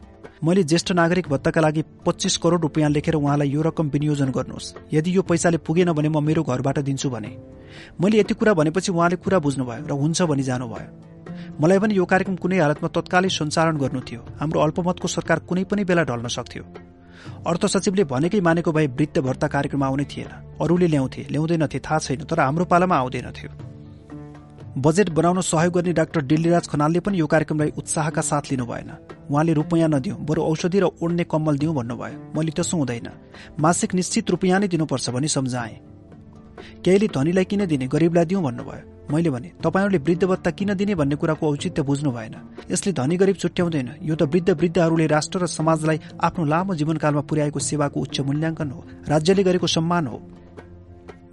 मैले ज्येष्ठ नागरिक भत्ताका लागि पच्चिस करोड़ रुपियाँ लेखेर उहाँलाई यो रकम विनियोजन गर्नुहोस्। यदि यो पैसाले पुगेन भने म मेरो घरबाट दिन्छु भने। मैले यति कुरा भनेपछि उहाँले कुरा बुझ्नुभयो र हुन्छ भनी जानुभयो। मलाई पनि यो कार्यक्रम कुनै हालतमा तत्कालै सञ्चालन गर्नु थियो। हाम्रो अल्पमतको सरकार कुनै पनि बेला ढल्न सक्थ्यो। अर्थ सचिवले भनेकै मानेको भए वृत्त भर्ता कार्यक्रम आउने थिएन। अरूले ल्याउँथे ल्याउँदैनथे थाहा छैन तर हाम्रो पालामा आउँदैनथ्यो। बजेट बनाउन सहयोग गर्ने डाक्टर डिल्लीराज खनालले पनि यो कार्यक्रमलाई उत्साहका साथ लिनु भएन उहाँले रुपियाँ नदिउँ बरु औषधि र ओड्ने कम्मल दिउँ भन्नुभयो। मैले त्यसो हुँदैन। मासिक निश्चित रुपियाँ नै दिनुपर्छ भनी सम्झाएँ। केहीले धनीलाई किन दिने गरिबलाई दिउँ भन्नुभयो। मैले भने तपाईँहरूले वृद्धभत्ता किन दिने भन्ने कुराको औचित्य बुझ्नु भएन। यसले धनी गरिब छुट्याउँदैन। यो त वृद्ध वृद्धहरूले राष्ट्र र समाजलाई आफ्नो लामो जीवनकालमा पुर्याएको सेवाको उच्च मूल्याङ्कन हो। राज्यले गरेको सम्मान हो।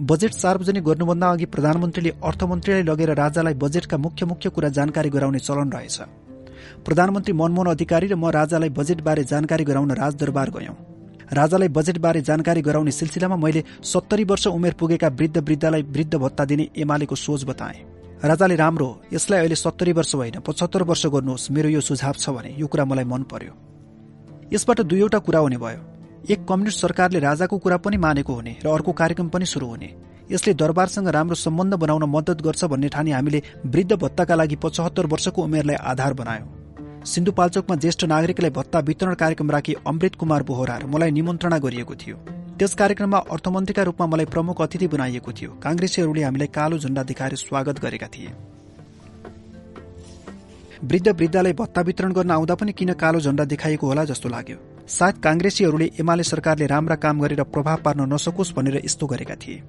बजेट सार्वजनिक गर्नुभन्दा अघि प्रधानमन्त्रीले अर्थमन्त्रीलाई लगेर राजालाई बजेटका मुख्य मुख्य कुरा जानकारी गराउने चलन रहेछ। प्रधानमन्त्री मनमोहन अधिकारी र म राजालाई बजेटबारे जानकारी गराउन राजदरबार गयौं। राजालाई बजेटबारे जानकारी गराउने सिलसिलामा मैले सत्तरी वर्ष उमेर पुगेका वृद्ध वृद्धलाई वृद्ध भत्ता दिने एमालेको सोच बताए। राजाले राम्रो यसलाई अहिले सत्तरी वर्ष होइन पचहत्तर वर्ष गर्नुहोस् मेरो यो सुझाव छ भने यो कुरा मलाई मन पर्यो। यसबाट दुईवटा कुरा हुने भयो। एक कम्युनिस्ट सरकारले राजाको कुरा पनि मानेको हुने र अर्को कार्यक्रम पनि शुरू हुने। यसले दरबारसँग राम्रो सम्बन्ध बनाउन मद्दत गर्छ भन्ने ठानी हामीले वृद्ध भत्ताका लागि पचहत्तर वर्षको उमेरलाई आधार बनायौं। सिन्धुपाल्चोकमा ज्येष्ठ नागरिकलाई भत्ता वितरण कार्यक्रम राखी अमृत कुमार बोहरा र मलाई निमन्त्रणा गरिएको थियो। त्यस कार्यक्रममा अर्थमन्त्रीका रूपमा मलाई प्रमुख अतिथि बनाइएको थियो। काङ्ग्रेसीहरूले हामीलाई कालो झण्डा देखाएर स्वागत गरेका थिए। वृद्ध वृद्धलाई भत्ता वितरण गर्न आउँदा पनि किन कालो झण्डा देखाइएको होला जस्तो लाग्यो। सायद काङ्ग्रेसीहरूले एमाले सरकारले राम्रा काम गरेर प्रभाव पार्न नसकोस् भनेर यस्तो गरेका थिए।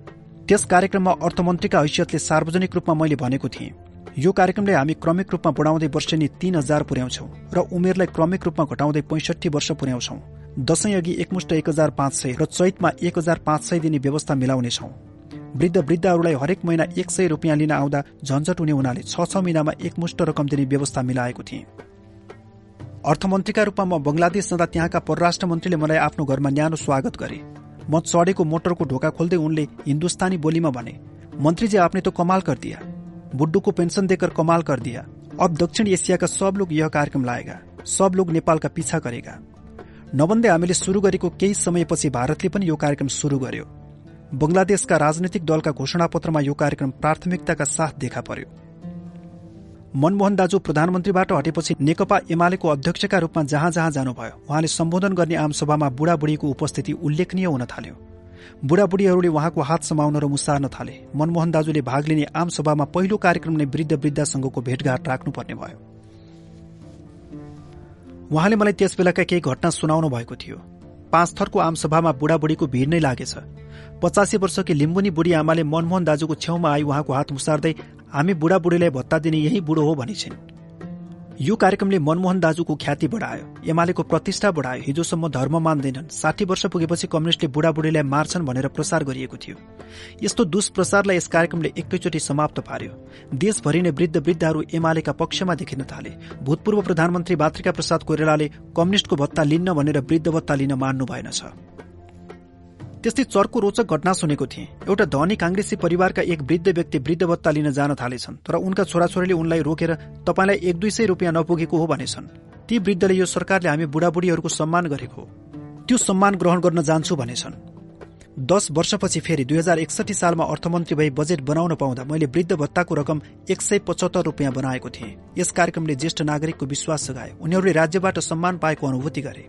त्यस कार्यक्रममा अर्थमन्त्रीका हैसियतले सार्वजनिक रूपमा मैले भनेको थिएँ। यो कार्यक्रमले हामी क्रमिक रूपमा बढाउँदै वर्षेनी तीन हजार पुर्याउँछौ र उमेरलाई क्रमिक रूपमा घटाउँदै पैंसठी वर्ष पुर्याउँछौ। दशैं अघि एकमुष्ट एक हजार पाँच सय र चैतमा एक हजार पाँच सय दिने व्यवस्था मिलाउनेछौ। वृद्ध वृद्धहरूलाई हरेक महिना एक सय रुपियाँ लिन आउँदा झन्झट हुने हुनाले छ छ महिनामा एकमुष्ट रकम दिने व्यवस्था मिलाएको थिए। अर्थमन्त्रीका रूपमा म बंगलादेश जाँदा त्यहाँका परराष्ट्र मन्त्रीले मलाई आफ्नो घरमा न्यानो स्वागत गरे। म चढेको मोटरको ढोका खोल्दै उनले हिन्दुस्तानी बोलीमा भने मन्त्रीजी आपने तो कमाल कर दिया। बुड्डू को पेंशन देकर कमाल कर दिया अब दक्षिण एसिया का सब लोग यह कार्यक्रम लाएगा। सब लोग नेपालका पिछा गरेगा नभन्दै हामीले शुरू गरेको केही समयपछि भारतले पनि यो कार्यक्रम शुरू गर्यो। बंगलादेशका राजनैतिक दलका घोषणापत्रमा यो कार्यक्रम प्राथमिकताका साथ देखा पर्यो। मनमोहन दाजु प्रधानमन्त्रीबाट हटेपछि नेकपा एमालेको अध्यक्षका रूपमा जहाँ जहाँ जानुभयो उहाँले सम्बोधन गर्ने आमसभामा बुढाबुढीको उपस्थिति उल्लेखनीय हुन थाल्यो। बुढाबुढीहरूले उहाँको हात समाउन र मुसार्न थाले। मनमोहन दाजुले भाग लिने आमसभामा पहिलो कार्यक्रम नै वृद्ध वृद्धासँगको भेटघाट राख्नुपर्ने भयो। उहाँले मलाई त्यस बेलाका केही घटना सुनाउनु भएको थियो। पाँच थरको आमसभामा बुढाबुढीको भिड नै लागेछ। पचासी वर्षकी लिम्बुनी बुढी आमाले मनमोहन दाजुको छेउमा आई उहाँको हात मुसार्दै हामी बुढाबुढीलाई भत्ता दिने यही बुढो हो भनिछिन्। यो कार्यक्रमले मनमोहन दाजुको ख्याति बढायो। एमालेको प्रतिष्ठा बढायो। हिजोसम्म धर्म मान्दैनन्। साठी वर्ष पुगेपछि कम्युनिस्टले बुढाबुढीलाई मार्छन् भनेर प्रसार गरिएको थियो। यस्तो दुष्प्रसारलाई यस कार्यक्रमले एकैचोटि समाप्त पार्यो। देशभरि नै वृद्ध वृद्धहरू एमालेका पक्षमा देखिन थाले। भूतपूर्व प्रधानमन्त्री बात्रिका प्रसाद कोइरालाले कम्युनिस्टको भत्ता लिन्न भनेर वृद्ध भत्ता लिन मान्नु भएनछ त्यस्तै चर्को रोचक घटना सुनेको थिएँ। एउटा धनी काङ्ग्रेसी परिवारका एक वृद्ध व्यक्ति वृद्ध भत्ता लिन जान थालेछन् तर उनका छोराछोरीले उनलाई रोकेर तपाईँलाई एक दुई सय रुपियाँ नपुगेको हो भनेछन्। ती वृद्धले यो सरकारले हामी बुढाबुढीहरूको सम्मान गरेको त्यो सम्मान ग्रहण गर्न जान्छु भनेछन्। दस वर्षपछि फेरि दुई हजार एकसठी सालमा अर्थमन्त्री भई बजेट बनाउन पाउँदा मैले वृद्ध भत्ताको रकम एक सय पचहत्तर रुपियाँ बनाएको थिएँ। यस कार्यक्रमले ज्येष्ठ नागरिकको विश्वास जगाए उनीहरूले राज्यबाट सम्मान पाएको अनुभूति गरे।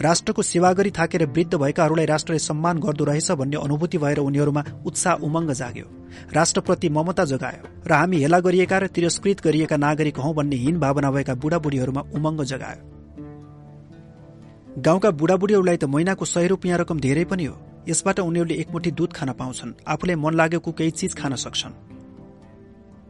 राष्ट्रको सेवा गरी थाकेर वृद्ध भएकाहरूलाई राष्ट्रले सम्मान गर्दो रहेछ भन्ने अनुभूति भएर उनीहरूमा उत्साह उमङ्ग जाग्यो। राष्ट्रप्रति ममता जगायो र हामी हेला गरिएका र तिरस्कृत गरिएका नागरिक हौ भन्ने हीन भावना भएका बुढाबुढीहरूमा उमङ्ग जगायो। गाउँका बुढाबुढीहरूलाई त महिनाको सय रुपियाँ रकम धेरै पनि हो। यसबाट उनीहरूले एकमुठी दूध खान पाउँछन्। आफूलाई मन लागेको केही चिज खान सक्छन्।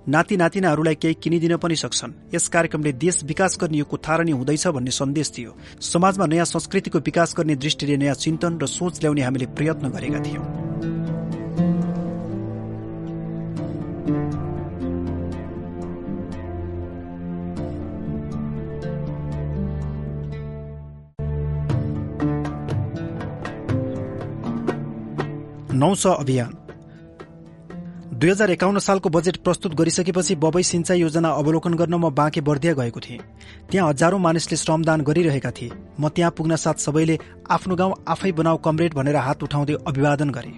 नाति नातिनाहरूलाई केही किनिदिन पनि सक्छन्। यस कार्यक्रमले देश विकास गर्ने यो कुथारणी हुँदैछ भन्ने सन्देश थियो। समाजमा नयाँ संस्कृतिको विकास गर्ने दृष्टिले नयाँ चिन्तन र सोच ल्याउने हामीले प्रयत्न गरेका थियौं। नौ अभियान। दुई हजार एकाउन्न सालको बजेट प्रस्तुत गरिसकेपछि बबई सिंचाई योजना अवलोकन गर्न म बाँके बर्दिया गएको थिएँ। त्यहाँ हजारौं मानिसले श्रमदान गरिरहेका थिए। म त्यहाँ पुग्न साथ सबैले आफ्नो गाउँ आफै बनाऊ कमरेड भनेर हात उठाउँदै अभिवादन गरे।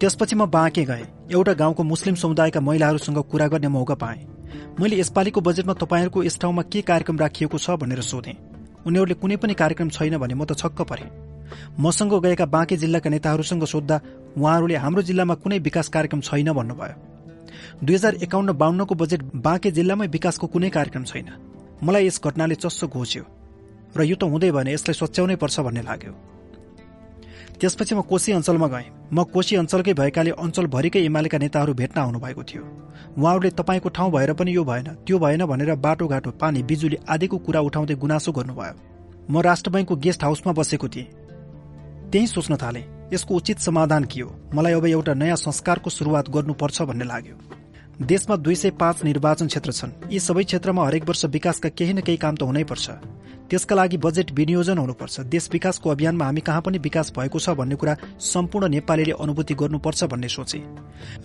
त्यसपछि म बाँके गएँ। एउटा गाउँको मुस्लिम समुदायका महिलाहरूसँग कुरा गर्ने मौका पाएँ। मैले यसपालिको बजेटमा तपाईँहरूको यस ठाउँमा के कार्यक्रम राखिएको छ भनेर सोधेँ। उनीहरूले कुनै पनि कार्यक्रम छैन भने म त छक्क परेँ। मसँग गएका बाँके जिल्लाका नेताहरूसँग सोद्धा उहाँहरूले हाम्रो जिल्लामा कुनै विकास कार्यक्रम छैन भन्नुभयो। दुई हजार एकाउन्न बाहन्नको बजेट बाँके जिल्लामै विकासको कुनै कार्यक्रम छैन। मलाई यस घटनाले चस्सो घोच्यो। र यो त हुँदै भने यसलाई सच्याउनै पर्छ भन्ने लाग्यो। त्यसपछि म कोशी अञ्चलमा गएँ। म कोशी अञ्चलकै भएकाले अञ्चलभरिकै एमालेका नेताहरू भेट्न आउनुभएको थियो। उहाँहरूले तपाईँको ठाउँ भएर पनि यो भएन त्यो भएन भनेर बाटोघाटो पानी बिजुली आदिको कुरा उठाउँदै गुनासो गर्नुभयो। म राष्ट्र बैङ्कको गेस्ट हाउसमा बसेको थिएँ। त्यही सोच्न थाले। यसको उचित समाधान के हो? मलाई अब एउटा नयाँ संस्कारको शुरूआत गर्नुपर्छ भन्ने लाग्यो। देशमा दुई सय पाँच निर्वाचन क्षेत्र छन्। यी सबै क्षेत्रमा हरेक वर्ष विकासका केही न केही काम त हुनैपर्छ त्यसका लागि बजेट विनियोजन हुनुपर्छ। देश विकासको अभियानमा हामी कहाँ पनि विकास भएको छ भन्ने कुरा सम्पूर्ण नेपालीले अनुभूति गर्नुपर्छ भन्ने सोचे।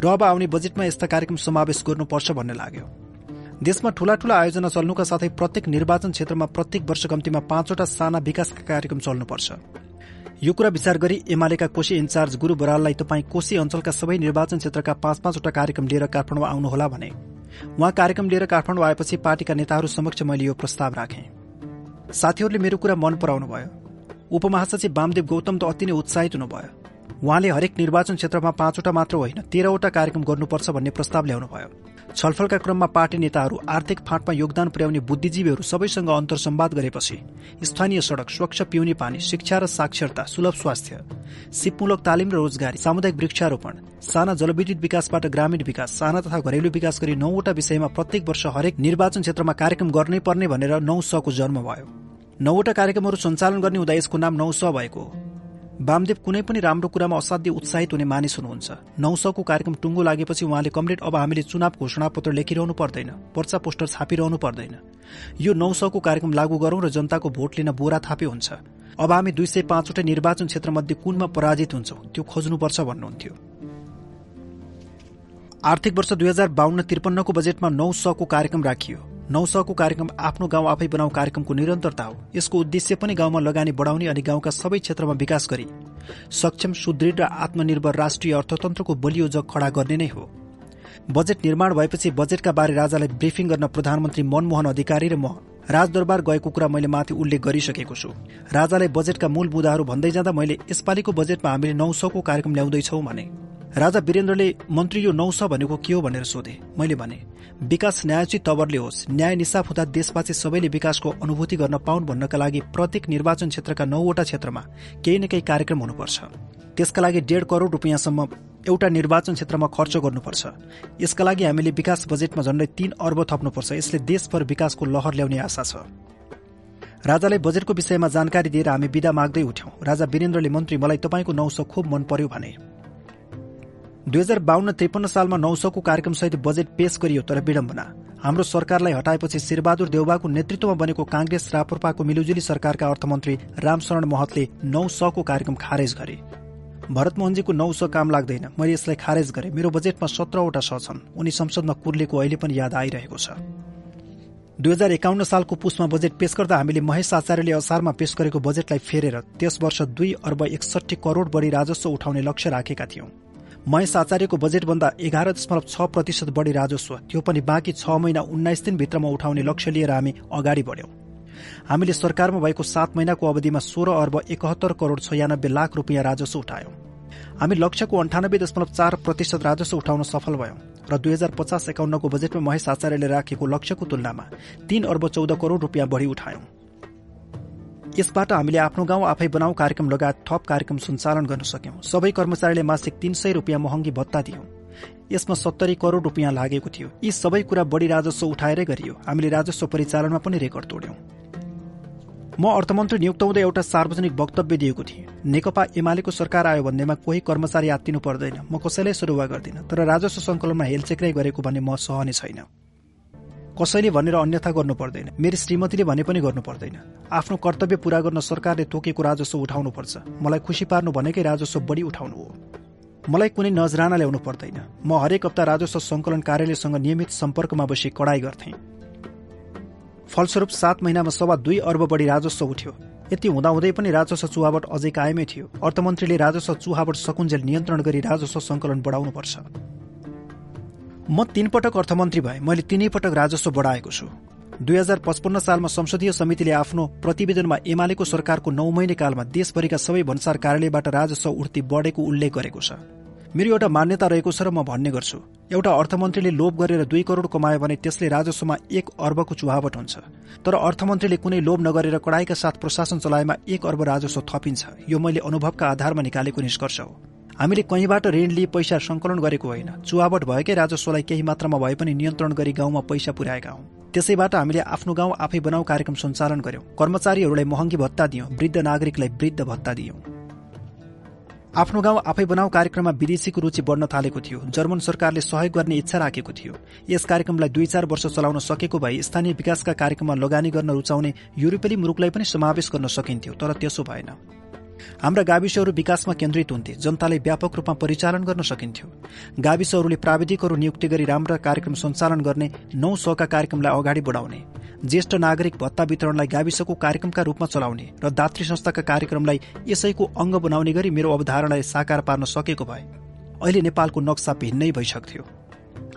र अब आउने बजेटमा यस्ता कार्यक्रम समावेश गर्नुपर्छ भन्ने लाग्यो। देशमा ठूला ठूला आयोजना चल्नुका साथै प्रत्येक निर्वाचन क्षेत्रमा प्रत्येक वर्ष कम्तीमा पाँचवटा साना विकासका कार्यक्रम चल्नुपर्छ। यो कुरा विचार गरी एमालेका कोशी इन्चार्ज गुरू बराललाई तपाईँ कोशी अञ्चलका सबै निर्वाचन क्षेत्रका पाँच पाँचवटा कार्यक्रम लिएर काठमाडौँ आउनुहोला भने। उहाँ कार्यक्रम लिएर काठमाडौँ आएपछि पार्टीका नेताहरू समक्ष मैले यो प्रस्ताव राखेँ। साथीहरूले मेरो कुरा मन पराउनु भयो। उपमहासचिव वामदेव गौतम त अति नै उत्साहित हुनुभयो। उहाँले हरेक निर्वाचन क्षेत्रमा पाँचवटा मात्र होइन तेह्रवटा कार्यक्रम गर्नुपर्छ भन्ने प्रस्ताव ल्याउनुभयो। छलफलका क्रममा पार्टी नेताहरू आर्थिक फाँटमा योगदान पुर्याउने बुद्धिजीवीहरू सबैसँग अन्तर्सम्वाद गरेपछि स्थानीय सड़क स्वच्छ पिउने पानी शिक्षा र साक्षरता सुलभ स्वास्थ्य सिपमूलक तालिम र रोजगारी सामुदायिक वृक्षारोपण साना जलविद्युत विकासबाट ग्रामीण विकास साना तथा घरेलु विकास गरी नौवटा विषयमा प्रत्येक वर्ष हरेक निर्वाचन क्षेत्रमा कार्यक्रम गर्नै पर्ने भनेर नौ सको जन्म भयो। नौवटा कार्यक्रमहरू सञ्चालन गर्ने हुँदा यसको नाम नौ स भएको हो। वामदेव कुनै पनि राम्रो कुरामा असाध्य उत्साहित हुने मानिस हुनुहुन्छ। नौ सौको कार्यक्रम टुङ्गो लागेपछि उहाँले कमरेड अब हामीले चुनाव घोषणापत्र लेखिरहनु पर्दैन पर्चा पोस्टर छापिरहनु पर्दैन। यो नौ सौको कार्यक्रम लागू गरौं र जनताको भोट लिन बोरा थापे हुन्छ। अब हामी दुई सय पाँचवटा निर्वाचन क्षेत्रमध्ये कुनमा पराजित हुन्छौं त्यो खोज्नुपर्छ भन्नुहुन्थ्यो। आर्थिक वर्ष दुई हजार बाहन्न त्रिपन्नको बजेटमा नौ सौको कार्यक्रम राखियो। नौसको कार्यक्रम आफ्नो गाउँ आफै बनाऊ कार्यक्रमको निरन्तरता हो। यसको उद्देश्य पनि गाउँमा लगानी बढाउने अनि गाउँका सबै क्षेत्रमा विकास गरी सक्षम सुदृढ र आत्मनिर्भर राष्ट्रिय अर्थतन्त्रको बलियो जग खड़ा गर्ने नै हो। बजेट निर्माण भएपछि बजेटका बारे राजालाई ब्रिफिङ गर्न प्रधानमन्त्री मनमोहन अधिकारी र म राजदरबार गएको कुरा मैले माथि उल्लेख गरिसकेको छु। राजालाई बजेटका मूल मुद्दाहरू भन्दै जाँदा मैले यसपालिको बजेटमा हामीले नौ सौको कार्यक्रम ल्याउँदैछौ भने राजा वीरेन्द्रले मन्त्री यो नौ सौ भनेको के हो भनेर सोधे। मैले भने विकास न्यायोचित तवरले होस्। न्याय निसाफ हुँदा देशवासी सबैले विकासको अनुभूति गर्न पाउन् भन्नका लागि प्रत्येक निर्वाचन क्षेत्रका नौवटा क्षेत्रमा केही न केही कार्यक्रम हुनुपर्छ। त्यसका लागि डेढ करोड़ रुपियाँसम्म एउटा निर्वाचन क्षेत्रमा खर्च गर्नुपर्छ। यसका लागि हामीले विकास बजेटमा झण्डै तीन अर्ब थप्नुपर्छ। यसले देशभर विकासको लहर ल्याउने आशा छ। राजालाई बजेटको विषयमा जानकारी दिएर हामी विदा माग्दै उठ्यौं। राजा वीरेन्द्रले मन्त्री मलाई तपाईँको नौसो खुब मन पर्यो भने दुई हजार बाहन्न त्रिपन्न सालमा नौसौको कार्यक्रमसहित बजेट पेश गरियो तर विडम्बना। हाम्रो सरकारलाई हटाएपछि शेरबहादुर देउबाको नेतृत्वमा बनेको कांग्रेस राप्रपाको मिलुजुली सरकारका अर्थमन्त्री रामशरण महतले नौ सौको कार्यक्रम खारेज गरे। भरतमोहनजीको नौ सौ काम लाग्दैन मैले यसलाई खारेज गरेँ। मेरो बजेटमा सत्रवटा स छन् उनी संसदमा कुर्लेको अहिले पनि याद आइरहेको छ। दुई हजार एकाउन्न सालको पुसमा बजेट पेश गर्दा हामीले महेश आचार्यले असारमा पेश गरेको बजेटलाई फेरेर त्यस वर्ष दुई अर्ब एकसठी करोड़ बढ़ी राजस्व उठाउने लक्ष्य राखेका थियौं। महेश आचार्यको बजेटभन्दा एघार दशमलव छ प्रतिशत बढ़ी राजस्व त्यो पनि बाँकी छ महिना उन्नाइस दिनभित्रमा उठाउने लक्ष्य लिएर हामी अगाडि बढ्यौं। हामीले सरकारमा भएको सात महिनाको अवधिमा सोह्र अर्ब एकहत्तर करोड़ छयानब्बे लाख रुपियाँ राजस्व उठायौं। हामी लक्ष्यको अन्ठानब्बे दशमलव चार प्रतिशत राजस्व उठाउन सफल भयौं र दुई हजार पचास एकाउन्नको बजेटमा महेश आचार्यले राखेको लक्ष्यको तुलनामा तीन अर्ब चौध करोड़ रुपियाँ बढ़ी उठायौं। यसबाट हामीले आफ्नो गाउँ आफै बनाऊ कार्यक्रम लगायत थप कार्यक्रम सञ्चालन गर्न सक्यौं। सबै कर्मचारीले मासिक तीन सय रुपियाँ महँगी भत्ता दियौं। यसमा सत्तरी करोड़ रुपियाँ लागेको थियो। यी सबै कुरा बढ़ी राजस्व उठाएरै गरियो। हामीले राजस्व परिचालनमा पनि रेकर्ड तोड्यौं। म अर्थमन्त्री नियुक्त हुँदै एउटा सार्वजनिक वक्तव्य दिएको थिएँ। नेकपा एमालेको सरकार आयो भन्नेमा कोही कर्मचारी आत्तिनु पर्दैन। म कसैलाई सरुवा गर्दिन। तर राजस्व संकलनमा हेलचेक्राइ गरेको भन्ने म सहने छैन। कसैले भनेर अन्यथा गर्नु पर्दैन। मेरी श्रीमतीले भने पनि गर्नु पर्दैन। आफ्नो कर्तव्य पूरा गर्न सरकारले तोकेको राजस्व उठाउनुपर्छ। मलाई खुसी पार्नु भनेकै राजस्व बढी उठाउनु हो। मलाई कुनै नजराना ल्याउनु पर्दैन। म हरेक हप्ता राजस्व संकलन कार्यालयसँग नियमित सम्पर्कमा बसी कडाई गर्थे। फलस्वरूप सात महिनामा सवा दुई अर्ब बढी राजस्व उठ्यो। यति हुँदाहुँदै पनि राजस्व चुहावट अझै कायमै थियो। अर्थमन्त्रीले राजस्व चुहावट सकुन्जेल नियन्त्रण गरी राजस्व संकलन बढाउनुपर्छ। म तीन पटक अर्थमन्त्री भए। मैले तिनै पटक राजस्व बढाएको छु। दुई हजार पचपन्न सालमा संसदीय समितिले आफ्नो प्रतिवेदनमा एमालेको सरकारको नौ महिने कालमा देशभरिका सबै भन्सार कार्यालयबाट राजस्व उठ्ती बढेको उल्लेख गरेको छ। मेरो एउटा मान्यता रहेको छ र म भन्ने गर्छु। एउटा अर्थमन्त्रीले लोभ गरेर दुई करोड़ कमायो भने त्यसले राजस्वमा एक अर्बको चुहावट हुन्छ। तर अर्थमन्त्रीले कुनै लोभ नगरेर कडाईका साथ प्रशासन चलाएमा एक अर्ब राजस्व थपिन्छ। यो मैले अनुभवका आधारमा निकालेको निष्कर्ष हो। हामीले कहीँबाट ऋण लिए पैसा संकलन गरेको होइन। चुहावट भएकै राजस्वलाई केही मात्रामा भए पनि नियन्त्रण गरी गाउँमा पैसा पुर्याएका हौं। त्यसैबाट हामीले आफ्नो गाउँ आफै बनाऊ कार्यक्रम सञ्चालन गर्यौं। कर्मचारीहरूलाई महँगी भत्ता दियौं वृद्ध नागरिकलाई वृद्ध भत्ता दियौं। आफ्नो गाउँ आफै बनाऊ कार्यक्रममा विदेशीको रुचि बढ्न थालेको थियो। जर्मन सरकारले सहयोग गर्ने इच्छा राखेको थियो। यस कार्यक्रमलाई दुई चार वर्ष चलाउन सकेको भए स्थानीय विकासका कार्यक्रममा लगानी गर्न रुचाउने युरोपेली मुलुकलाई पनि समावेश गर्न सकिन्थ्यो तर त्यसो भएन। हाम्रा गाविसहरू विकासमा केन्द्रित हुन्थे जनताले व्यापक रूपमा परिचालन गर्न सकिन्थ्यो। गाविसहरूले प्राविधिकहरू नियुक्ति गरी राम्रा कार्यक्रम सञ्चालन गर्ने नौ सौका कार्यक्रमलाई अगाडि बढाउने ज्येष्ठ नागरिक भत्ता वितरणलाई गाविसको कार्यक्रमका रूपमा चलाउने र दात्री संस्थाका कार्यक्रमलाई यसैको अङ्ग बनाउने गरी मेरो अवधारणालाई साकार पार्न सकेको भए अहिले नेपालको नक्सा भिन्नै भइसक्थ्यो।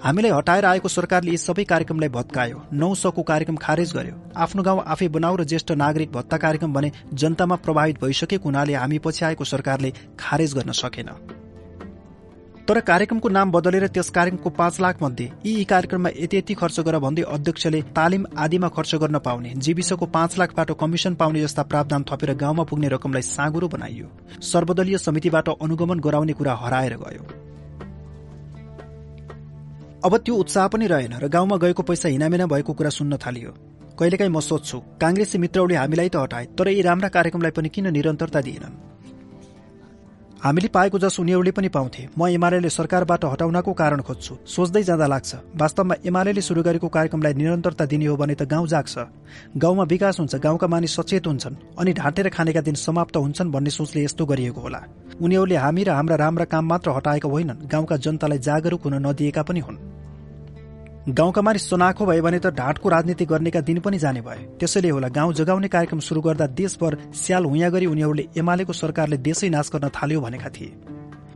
हामीलाई हटाएर आएको सरकारले यी सबै कार्यक्रमलाई भत्कायो। नौ सौको कार्यक्रम खारेज गर्यो। आफ्नो गाउँ आफै बनाऊ र ज्येष्ठ नागरिक भत्ता कार्यक्रम भने जनतामा प्रभावित भइसकेको हुनाले हामी पछि आएको सरकारले खारेज गर्न सकेन। तर कार्यक्रमको नाम बदलेर त्यस कार्यक्रमको पाँच लाख मध्ये यी यी कार्यक्रममा यति यति खर्च गर भन्दै अध्यक्षले तालिम आदिमा खर्च गर्न पाउने जीविसको पाँच लाखबाट कमिसन पाउने जस्ता प्रावधान थपेर गाउँमा पुग्ने रकमलाई साँगुरो बनाइयो। सर्वदलीय समितिबाट अनुगमन गराउने कुरा हराएर गयो। अब त्यो उत्साह पनि रहेन र गाउँमा गएको पैसा हिनामिना भएको कुरा सुन्न थालियो। कहिलेकाहीँ म सोध्छु काङ्ग्रेसी मित्रहरूले हामीलाई त हटाए तर यी राम्रा कार्यक्रमलाई पनि किन निरन्तरता दिएनन्? हामीले पाएको जस उनीहरूले पनि पाउँथे। म एमाले सरकारबाट हटाउनको कारण खोज्छु। सोच्दै जाँदा लाग्छ। वास्तवमा एमाले सुरु गरेको कार्यक्रमलाई निरन्तरता दिने हो भने त गाउँ जाग्छ। गाउँमा विकास हुन्छ गाउँका मानिस सचेत हुन्छन् अनि ढाँटेर खानेका दिन समाप्त हुन्छन् भन्ने सोचले यस्तो गरिएको होला। उनीहरूले हामी र हाम्रा राम्रा काम मात्र हटाएका होइनन्। गाउँका जनतालाई जागरूक हुन नदिएका पनि हुन्। गाउँका मानिस चनाखो भयो भने त ढाँटको राजनीति गर्नेका दिन पनि जाने भए। त्यसैले होला गाउँ जगाउने कार्यक्रम शुरू गर्दा देशभर स्याल हुँ गरी उनीहरूले एमालेको सरकारले देशै नाश गर्न थाल्यो भनेका थिए।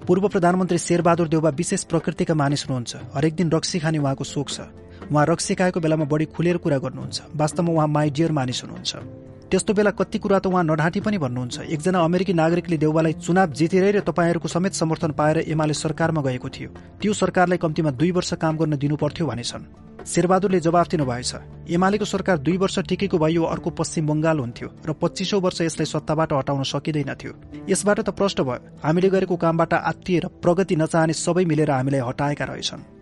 पूर्व प्रधानमन्त्री शेरबहादुर देउबा विशेष प्रकृतिका मानिस हुनुहुन्छ। हरेक दिन रक्सी खाने उहाँको सोख छ। उहाँ रक्सी खाएको बेलामा बढी खुलेर कुरा गर्नुहुन्छ। वास्तवमा उहाँ माई डियर मानिस हुनुहुन्छ। त्यस्तो बेला कति कुरा त उहाँ नढाँटी पनि भन्नुहुन्छ। एकजना अमेरिकी नागरिकले देउबालाई चुनाव जितेरै र तपाईँहरूको समेत समर्थन पाएर एमाले सरकारमा गएको थियो। त्यो सरकारलाई कम्तीमा दुई वर्ष काम गर्न दिनुपर्थ्यो भनेछन् शेरबहादुरले जवाफ दिनुभएछ एमालेको सरकार दुई वर्ष टिकेको भए यो अर्को पश्चिम बंगाल हुन्थ्यो र पच्चिसौँ वर्ष यसलाई सत्ताबाट हटाउन सकिँदैनथ्यो। यसबाट त प्रश्न भयो हामीले गरेको कामबाट आत्तिएर प्रगति नचाहने सबै मिलेर हामीलाई हटाएका रहेछन्।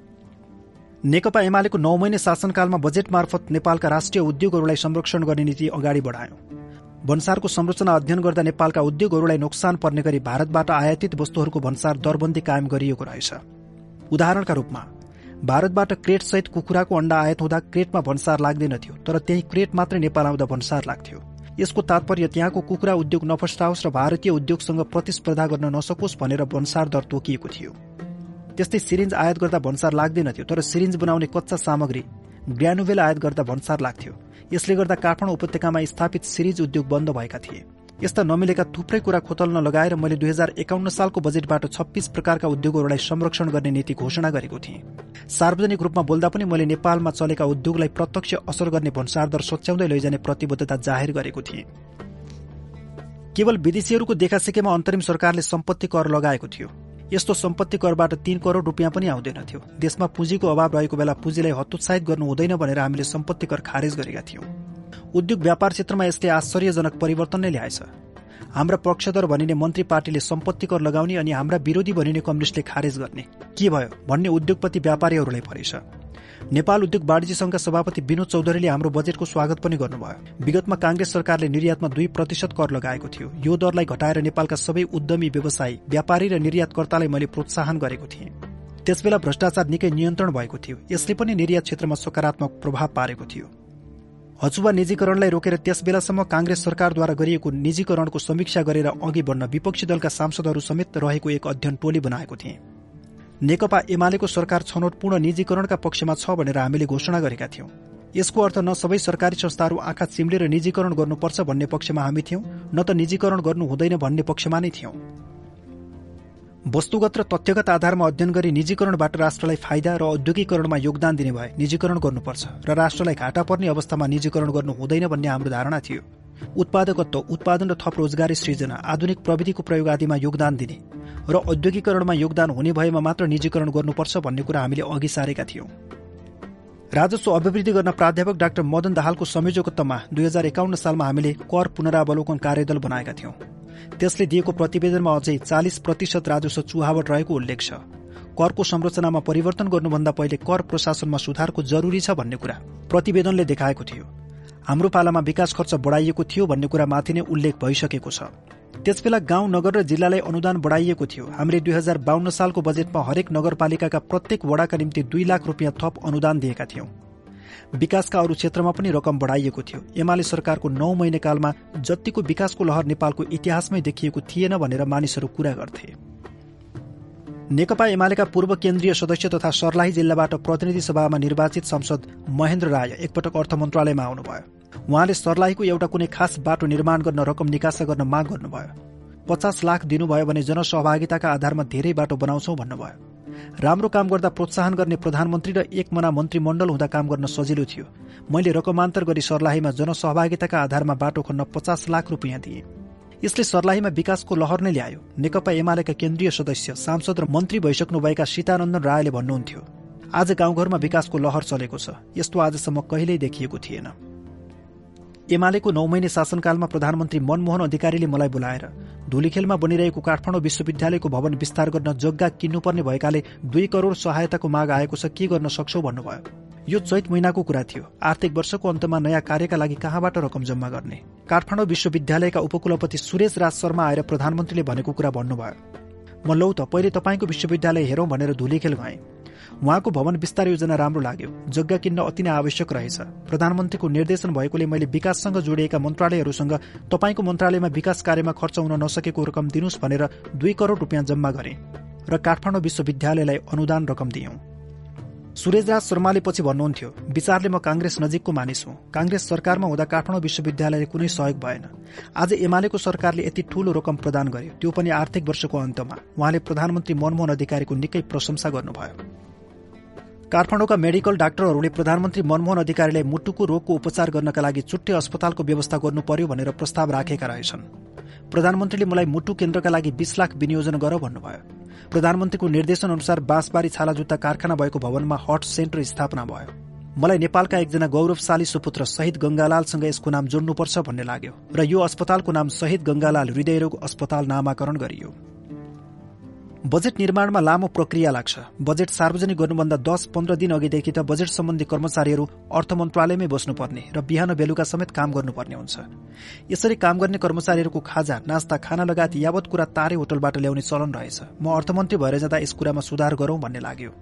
नेकपा एमालेको नौ महिने शासनकालमा बजेट मार्फत नेपालका राष्ट्रिय उद्योगहरूलाई संरक्षण गर्ने नीति अगाडि बढायो। भन्सारको संरचना अध्ययन गर्दा नेपालका उद्योगहरूलाई नोक्सान पर्ने गरी भारतबाट आयातित वस्तुहरूको भन्सार दरबन्दी कायम गरिएको रहेछ। उदाहरणका रूपमा भारतबाट क्रेट सहित कुखुराको अण्डा आयात हुँदा क्रेटमा भन्सार लाग्दैनथ्यो तर त्यही क्रेट मात्रै नेपाल आउँदा भन्सार लाग्थ्यो। यसको तात्पर्य त्यहाँको कुखुरा उद्योग नफस्टाओस् र भारतीय उद्योगसँग प्रतिस्पर्धा गर्न नसकोस् भनेर भन्सार दर तोकिएको थियो। त्यस्तै सिरिन्ज आयात गर्दा भन्सार लाग्दैनथ्यो तर सिरिन्ज बनाउने कच्चा सामग्री ग्रानुवेल आयात गर्दा भन्सार लाग्थ्यो। यसले गर्दा काठमाडौँ उपत्यकामा स्थापित सिरिज उद्योग बन्द भएका थिए। यस्ता नमिलेका थुप्रै कुरा खोतल्न लगाएर मैले दुई हजार एकाउन्न सालको बजेटबाट छब्बीस प्रकारका उद्योगहरूलाई संरक्षण गर्ने नीति घोषणा गरेको थिएँ। सार्वजनिक रूपमा बोल्दा पनि मैले नेपालमा चलेका उद्योगलाई प्रत्यक्ष असर गर्ने भन्सार दर सच्याउँदै लैजाने प्रतिबद्धता जाहेर गरेको थिएँ। केवल विदेशीहरूको देखासेकेमा अन्तरिम सरकारले सम्पत्ति कर लगाएको थियो। यस्तो सम्पत्ति करबाट तीन करोड़ रुपियाँ पनि आउँदैनथ्यो देशमा पुँजीको अभाव रहेको बेला पुँजीलाई हतोत्साहित गर्नु हुँदैन भनेर हामीले सम्पत्ति कर खारेज गरेका थियौं। उद्योग व्यापार क्षेत्रमा यसले आश्चर्यजनक परिवर्तन नै ल्याएछ। हाम्रा पक्षधर भनिने मन्त्री पार्टीले सम्पत्ति कर लगाउने अनि हाम्रा विरोधी भनिने कम्युनिस्टले खारेज गर्ने। के भयो भन्ने उद्योगपति व्यापारीहरूलाई परेछ नेपाल उद्योग वाणिज्य संघका सभापति विनोद चौधरीले हाम्रो बजेटको स्वागत पनि गर्नुभयो। विगतमा कांग्रेस सरकारले निर्यातमा दुई प्रतिशत कर लगाएको थियो। यो दरलाई घटाएर नेपालका सबै उद्यमी व्यवसायी व्यापारी र निर्यातकर्तालाई मैले प्रोत्साहन गरेको थिएँ। त्यसबेला भ्रष्टाचार निकै नियन्त्रण भएको थियो। यसले पनि निर्यात क्षेत्रमा सकारात्मक प्रभाव पारेको थियो। हचुवा निजीकरणलाई रोकेर त्यस बेलासम्म कांग्रेस सरकारद्वारा गरिएको निजीकरणको समीक्षा गरेर अघि बढ्न विपक्षी दलका सांसदहरू समेत रहेको एक अध्ययन टोली बनाएको थिए। नेकपा एमालेको सरकार छनौटपूर्ण निजीकरणका पक्षमा छ भनेर हामीले घोषणा गरेका थियौं। यसको अर्थ न सबै सरकारी संस्थाहरू आँखा चिम्लेर निजीकरण गर्नुपर्छ भन्ने पक्षमा हामी थियौं न त निजीकरण गर्नु हुँदैन भन्ने पक्षमा नै थियौं। वस्तुगत र तथ्यगत आधारमा अध्ययन गरी निजीकरणबाट राष्ट्रलाई फाइदा र औद्योगिकरणमा योगदान दिने भए निजीकरण गर्नुपर्छ र राष्ट्रलाई घाटा पर्ने अवस्थामा निजीकरण गर्नु हुँदैन भन्ने हाम्रो धारणा थियो। उत्पादकत्व उत्पादन र थप रोजगारी सृजना आधुनिक प्रविधिको प्रयोग आदिमा योगदान दिने र औद्योगिकरणमा योगदान हुने भएमा मात्र निजीकरण गर्नुपर्छ भन्ने कुरा हामीले अघि सारेका थियौं। राजस्व अभिवृद्धि गर्न प्राध्यापक डाक्टर मदन दाहालको संयोजकत्वमा दुई हजार एकाउन्न सालमा हामीले कर पुनरावलोकन कार्यदल बनाएका थियौं। त्यसले दिएको प्रतिवेदनमा अझै चालिस प्रतिशत राजस्व चुहावट रहेको उल्लेख छ। करको संरचनामा परिवर्तन गर्नुभन्दा पहिले कर प्रशासनमा सुधारको जरुरी छ भन्ने कुरा प्रतिवेदनले देखाएको थियो। हाम्रो पालामा विकास खर्च बढाइएको थियो भन्ने कुरा माथि नै उल्लेख भइसकेको छ। त्यसबेला गाउँ नगर र जिल्लालाई अनुदान बढाइएको थियो। हामीले दुई हजार बाहन्न सालको बजेटमा हरेक नगरपालिकाका प्रत्येक वडाका निम्ति दुई लाख रुपियाँ थप अनुदान दिएका थियौं। विकासका अरू क्षेत्रमा पनि रकम बढाइएको थियो। एमाले सरकारको नौ महिने कालमा जतिको विकासको लहर नेपालको इतिहासमै देखिएको थिएन भनेर मानिसहरू कुरा गर्थे। नेकपा एमालेका पूर्व केन्द्रीय सदस्य तथा सर्लाही जिल्लाबाट प्रतिनिधि सभामा निर्वाचित सांसद महेन्द्र राय एकपटक अर्थ मन्त्रालयमा आउनुभयो। उहाँले सर्लाहीको एउटा कुनै खास बाटो निर्माण गर्न रकम निकासा गर्न माग गर्नुभयो। पचास लाख दिनुभयो भने जनसहभागिताका आधारमा धेरै बाटो बनाउँछौ भन्नुभयो। राम्रो काम गर्दा प्रोत्साहन गर्ने प्रधानमन्त्री र एक मना मन्त्रीमण्डल हुँदा काम गर्न सजिलो थियो। मैले रकमान्तर गरी सर्लाहीमा जनसहभागिताका आधारमा बाटो खन्न पचास लाख रुपियाँ दिए। यसले सर्लाहीमा विकासको लहर नै ल्यायो। नेकपा एमालेका केन्द्रीय सदस्य सांसद र मन्त्री भइसक्नुभएका सीतानन्दन रायले भन्नुहुन्थ्यो आज गाउँघरमा विकासको लहर चलेको छ। यस्तो आजसम्म कहिल्यै देखिएको थिएन। एमालेको नौ महिने शासनकालमा प्रधानमन्त्री मनमोहन अधिकारीले मलाई बोलाएर धुलीखेलमा बनिरहेको काठमाडौँ विश्वविद्यालयको भवन विस्तार गर्न जग्गा किन्नुपर्ने भएकाले दुई करोड़ सहायताको माग आएको छ के गर्न सक्छौ भन्नुभयो। यो चैत महिनाको कुरा थियो। आर्थिक वर्षको अन्तमा नयाँ कार्यका लागि कहाँबाट रकम जम्मा गर्ने? काठमाडौँ विश्वविद्यालयका उपकुलपति सुरेश राज शर्मा आएर प्रधानमन्त्रीले भनेको कुरा भन्नुभयो। म लौ त पहिले तपाईँको विश्वविद्यालय हेरौँ भनेर धुलीखेल गएँ उहाँको भवन विस्तार योजना राम्रो लाग्यो। जग्गा किन्न अति नै आवश्यक रहेछ। प्रधानमन्त्रीको निर्देशन भएकोले मैले विकाससँग जोडिएका मन्त्रालयहरूसँग तपाईँको मन्त्रालयमा विकास कार्यमा खर्च हुन नसकेको रकम दिनुहोस् भनेर दुई करोड़ रुपियाँ जम्मा गरे। र काठमाडौँ विश्वविद्यालयलाई अनुदान रकम दियौं। सुरेशराज शर्माले पछि भन्नुहुन्थ्यो विचारले म कांग्रेस नजिकको मानिस हुँ। कांग्रेस सरकारमा हुँदा काठमाडौँ विश्वविद्यालयले कुनै सहयोग भएन। आज एमालेको सरकारले यति ठूलो रकम प्रदान गर्यो। त्यो पनि आर्थिक वर्षको अन्तमा। उहाँले प्रधानमन्त्री मनमोहन अधिकारीको निकै प्रशंसा गर्नुभयो। काठमाडौँका मेडिकल डाक्टरहरूले प्रधानमन्त्री मनमोहन अधिकारीलाई मुटुको रोगको उपचार गर्नका लागि छुट्टै अस्पतालको व्यवस्था गर्नु पर्यो भनेर प्रस्ताव राखेका रहेछन्। प्रधानमन्त्रीले मलाई मुटु केन्द्रका लागि बीस लाख विनियोजन गर भन्नुभयो। प्रधानमन्त्रीको निर्देशन अनुसार बाँसबारी छाला जुत्ता कारखाना भएको भवनमा हट सेन्टर स्थापना भयो। मलाई नेपालका एकजना गौरवशाली सुपुत्र शहीद गंगालालसँग यसको नाम जोड्नुपर्छ भन्ने लाग्यो र यो अस्पतालको नाम शहीद गंगालाल हृदयरोग अस्पताल नामाकरण गरियो। बजेट निर्माणमा लामो प्रक्रिया लाग्छ। बजेट सार्वजनिक गर्नुभन्दा दस पन्ध्र दिन अघिदेखि त बजेट सम्बन्धी कर्मचारीहरू अर्थ मन्त्रालयमै बस्नुपर्ने र बिहान बेलुका समेत काम गर्नुपर्ने हुन्छ। यसरी काम गर्ने कर्मचारीहरूको खाजा नास्ता खाना लगायत यावत कुरा तारे होटलबाट ल्याउने चलन रहेछ। म अर्थमन्त्री भएर जाँदा यस कुरामा सुधार गरौं भन्ने लाग्यो।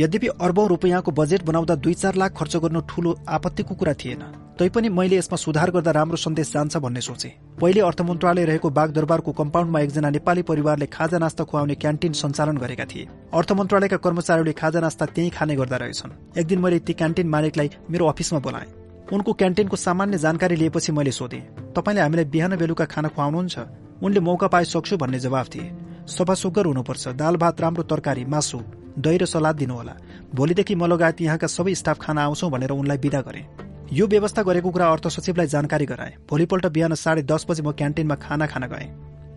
यद्यपि अर्बौं रूपियाँको बजेट बनाउँदा दुई चार लाख खर्च गर्नु ठूलो आपत्तिको कुरा थिएन। तैपनि मैले यसमा सुधार गर्दा राम्रो सन्देश जान्छ भन्ने सोचे। पहिले अर्थ मन्त्रालय रहेको बागदरबारको कम्पाउन्डमा एकजना नेपाली परिवारले खाजा नास्ता खुवाउने क्यान्टिन सञ्चालन गरेका थिए। अर्थ मन्त्रालयका कर्मचारीहरूले खाजा नास्ता त्यही खाने गर्दा रहेछन्। एक दिन मैले ती क्यान्टिन मालिकलाई मेरो अफिसमा बोलाएँ। उनको क्यान्टिनको सामान्य जानकारी लिएपछि मैले सोधेँ तपाईँले हामीलाई बिहान बेलुका खाना खुवाउनुहुन्छ? उनले मौका पाए सक्छु भन्ने जवाफ दिए। सफा सुग्घर हुनुपर्छ दाल भात राम्रो तरकारी मासु दही र सलाद दिनुहोला। भोलिदेखि म लगायत यहाँका सबै स्टाफ खाना आउँछौ भनेर उनलाई विदा गरे। यो व्यवस्था गरेको कुरा अर्थ सचिवलाई जानकारी गराए। भोलिपल्ट बिहान साढे दस बजे म क्यान्टिनमा खाना खान गएँ।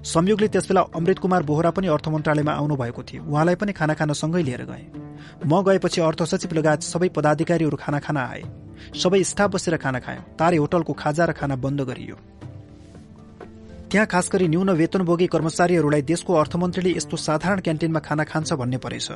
संयोगले त्यसबेला अमृत कुमार बोहरा पनि अर्थ मन्त्रालयमा आउनु भएको थियो। उहाँलाई पनि खाना खान सँगै लिएर गए। म गएपछि अर्थ सचिव लगायत सबै पदाधिकारीहरू खाना खान आए। सबै स्टाफ बसेर खाना खायौं। तारे होटलको खाजा र खाना बन्द गरियो। त्यहाँ खास गरी न्यून वेतनभोगी कर्मचारीहरूलाई देशको अर्थमन्त्रीले यस्तो साधारण क्यान्टिनमा खाना खान्छ भन्ने परेछ।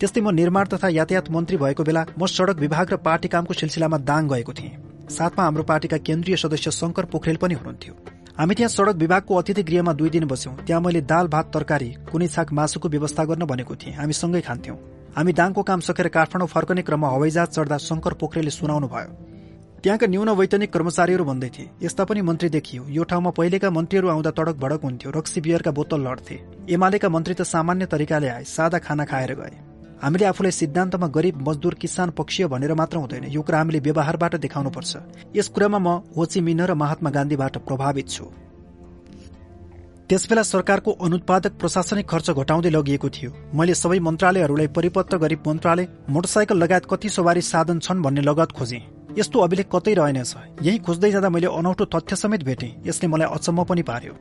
त्यस्तै म निर्माण तथा यातायात मन्त्री भएको बेला म सड़क विभाग र पार्टी कामको सिलसिलामा दाङ गएको थिएँ। साथमा हाम्रो पार्टीका केन्द्रीय सदस्य शंकर पोखरेल पनि हुनुहुन्थ्यो। हामी त्यहाँ सड़क विभागको अतिथि गृहमा दुई दिन बस्यौं। त्यहाँ मैले दाल भात तरकारी कुनै छाक मासुको व्यवस्था गर्न भनेको थिएँ। हामी सँगै खान्थ्यौं। हामी दाङको काम सकेर काठमाडौँ फर्कने क्रममा हवाईजहाज चढ्दा शंकर पोखरेलले सुनाउनु भयो त्यहाँका न्यून वैतनिक कर्मचारीहरू भन्दै थिए। यस्ता पनि मन्त्री देखियो। यो ठाउँमा पहिलेका मन्त्रीहरू आउँदा तडक भडक हुन्थ्यो। रक्सी बियरका बोतल लड्थे। एमालेका मन्त्री त सामान्य तरिकाले आए। सादा खाना खाएर गए। हामीले आफूलाई सिद्धान्तमा गरिब मजदुर किसान पक्षीय भनेर मात्र हुँदैन। यो कुरा हामीले व्यवहारबाट देखाउनुपर्छ। यस कुरामा म होची मिन र महात्मा गान्धीबाट प्रभावित छु। त्यसबेला सरकारको अनुत्पादक प्रशासनिक खर्च घटाउँदै लगिएको थियो। मैले सबै मन्त्रालयहरूलाई परिपत्र गरी मन्त्रालय मोटरसाइकल लगायत कति सवारी साधन छन् भन्ने लगत खोजेँ। यस्तो अभिलेख कतै रहेनछ यही खोज्दै जाँदा मैले अनौठो तथ्य समेत भेटेँ। यसले मलाई अचम्म पनि पार्यो।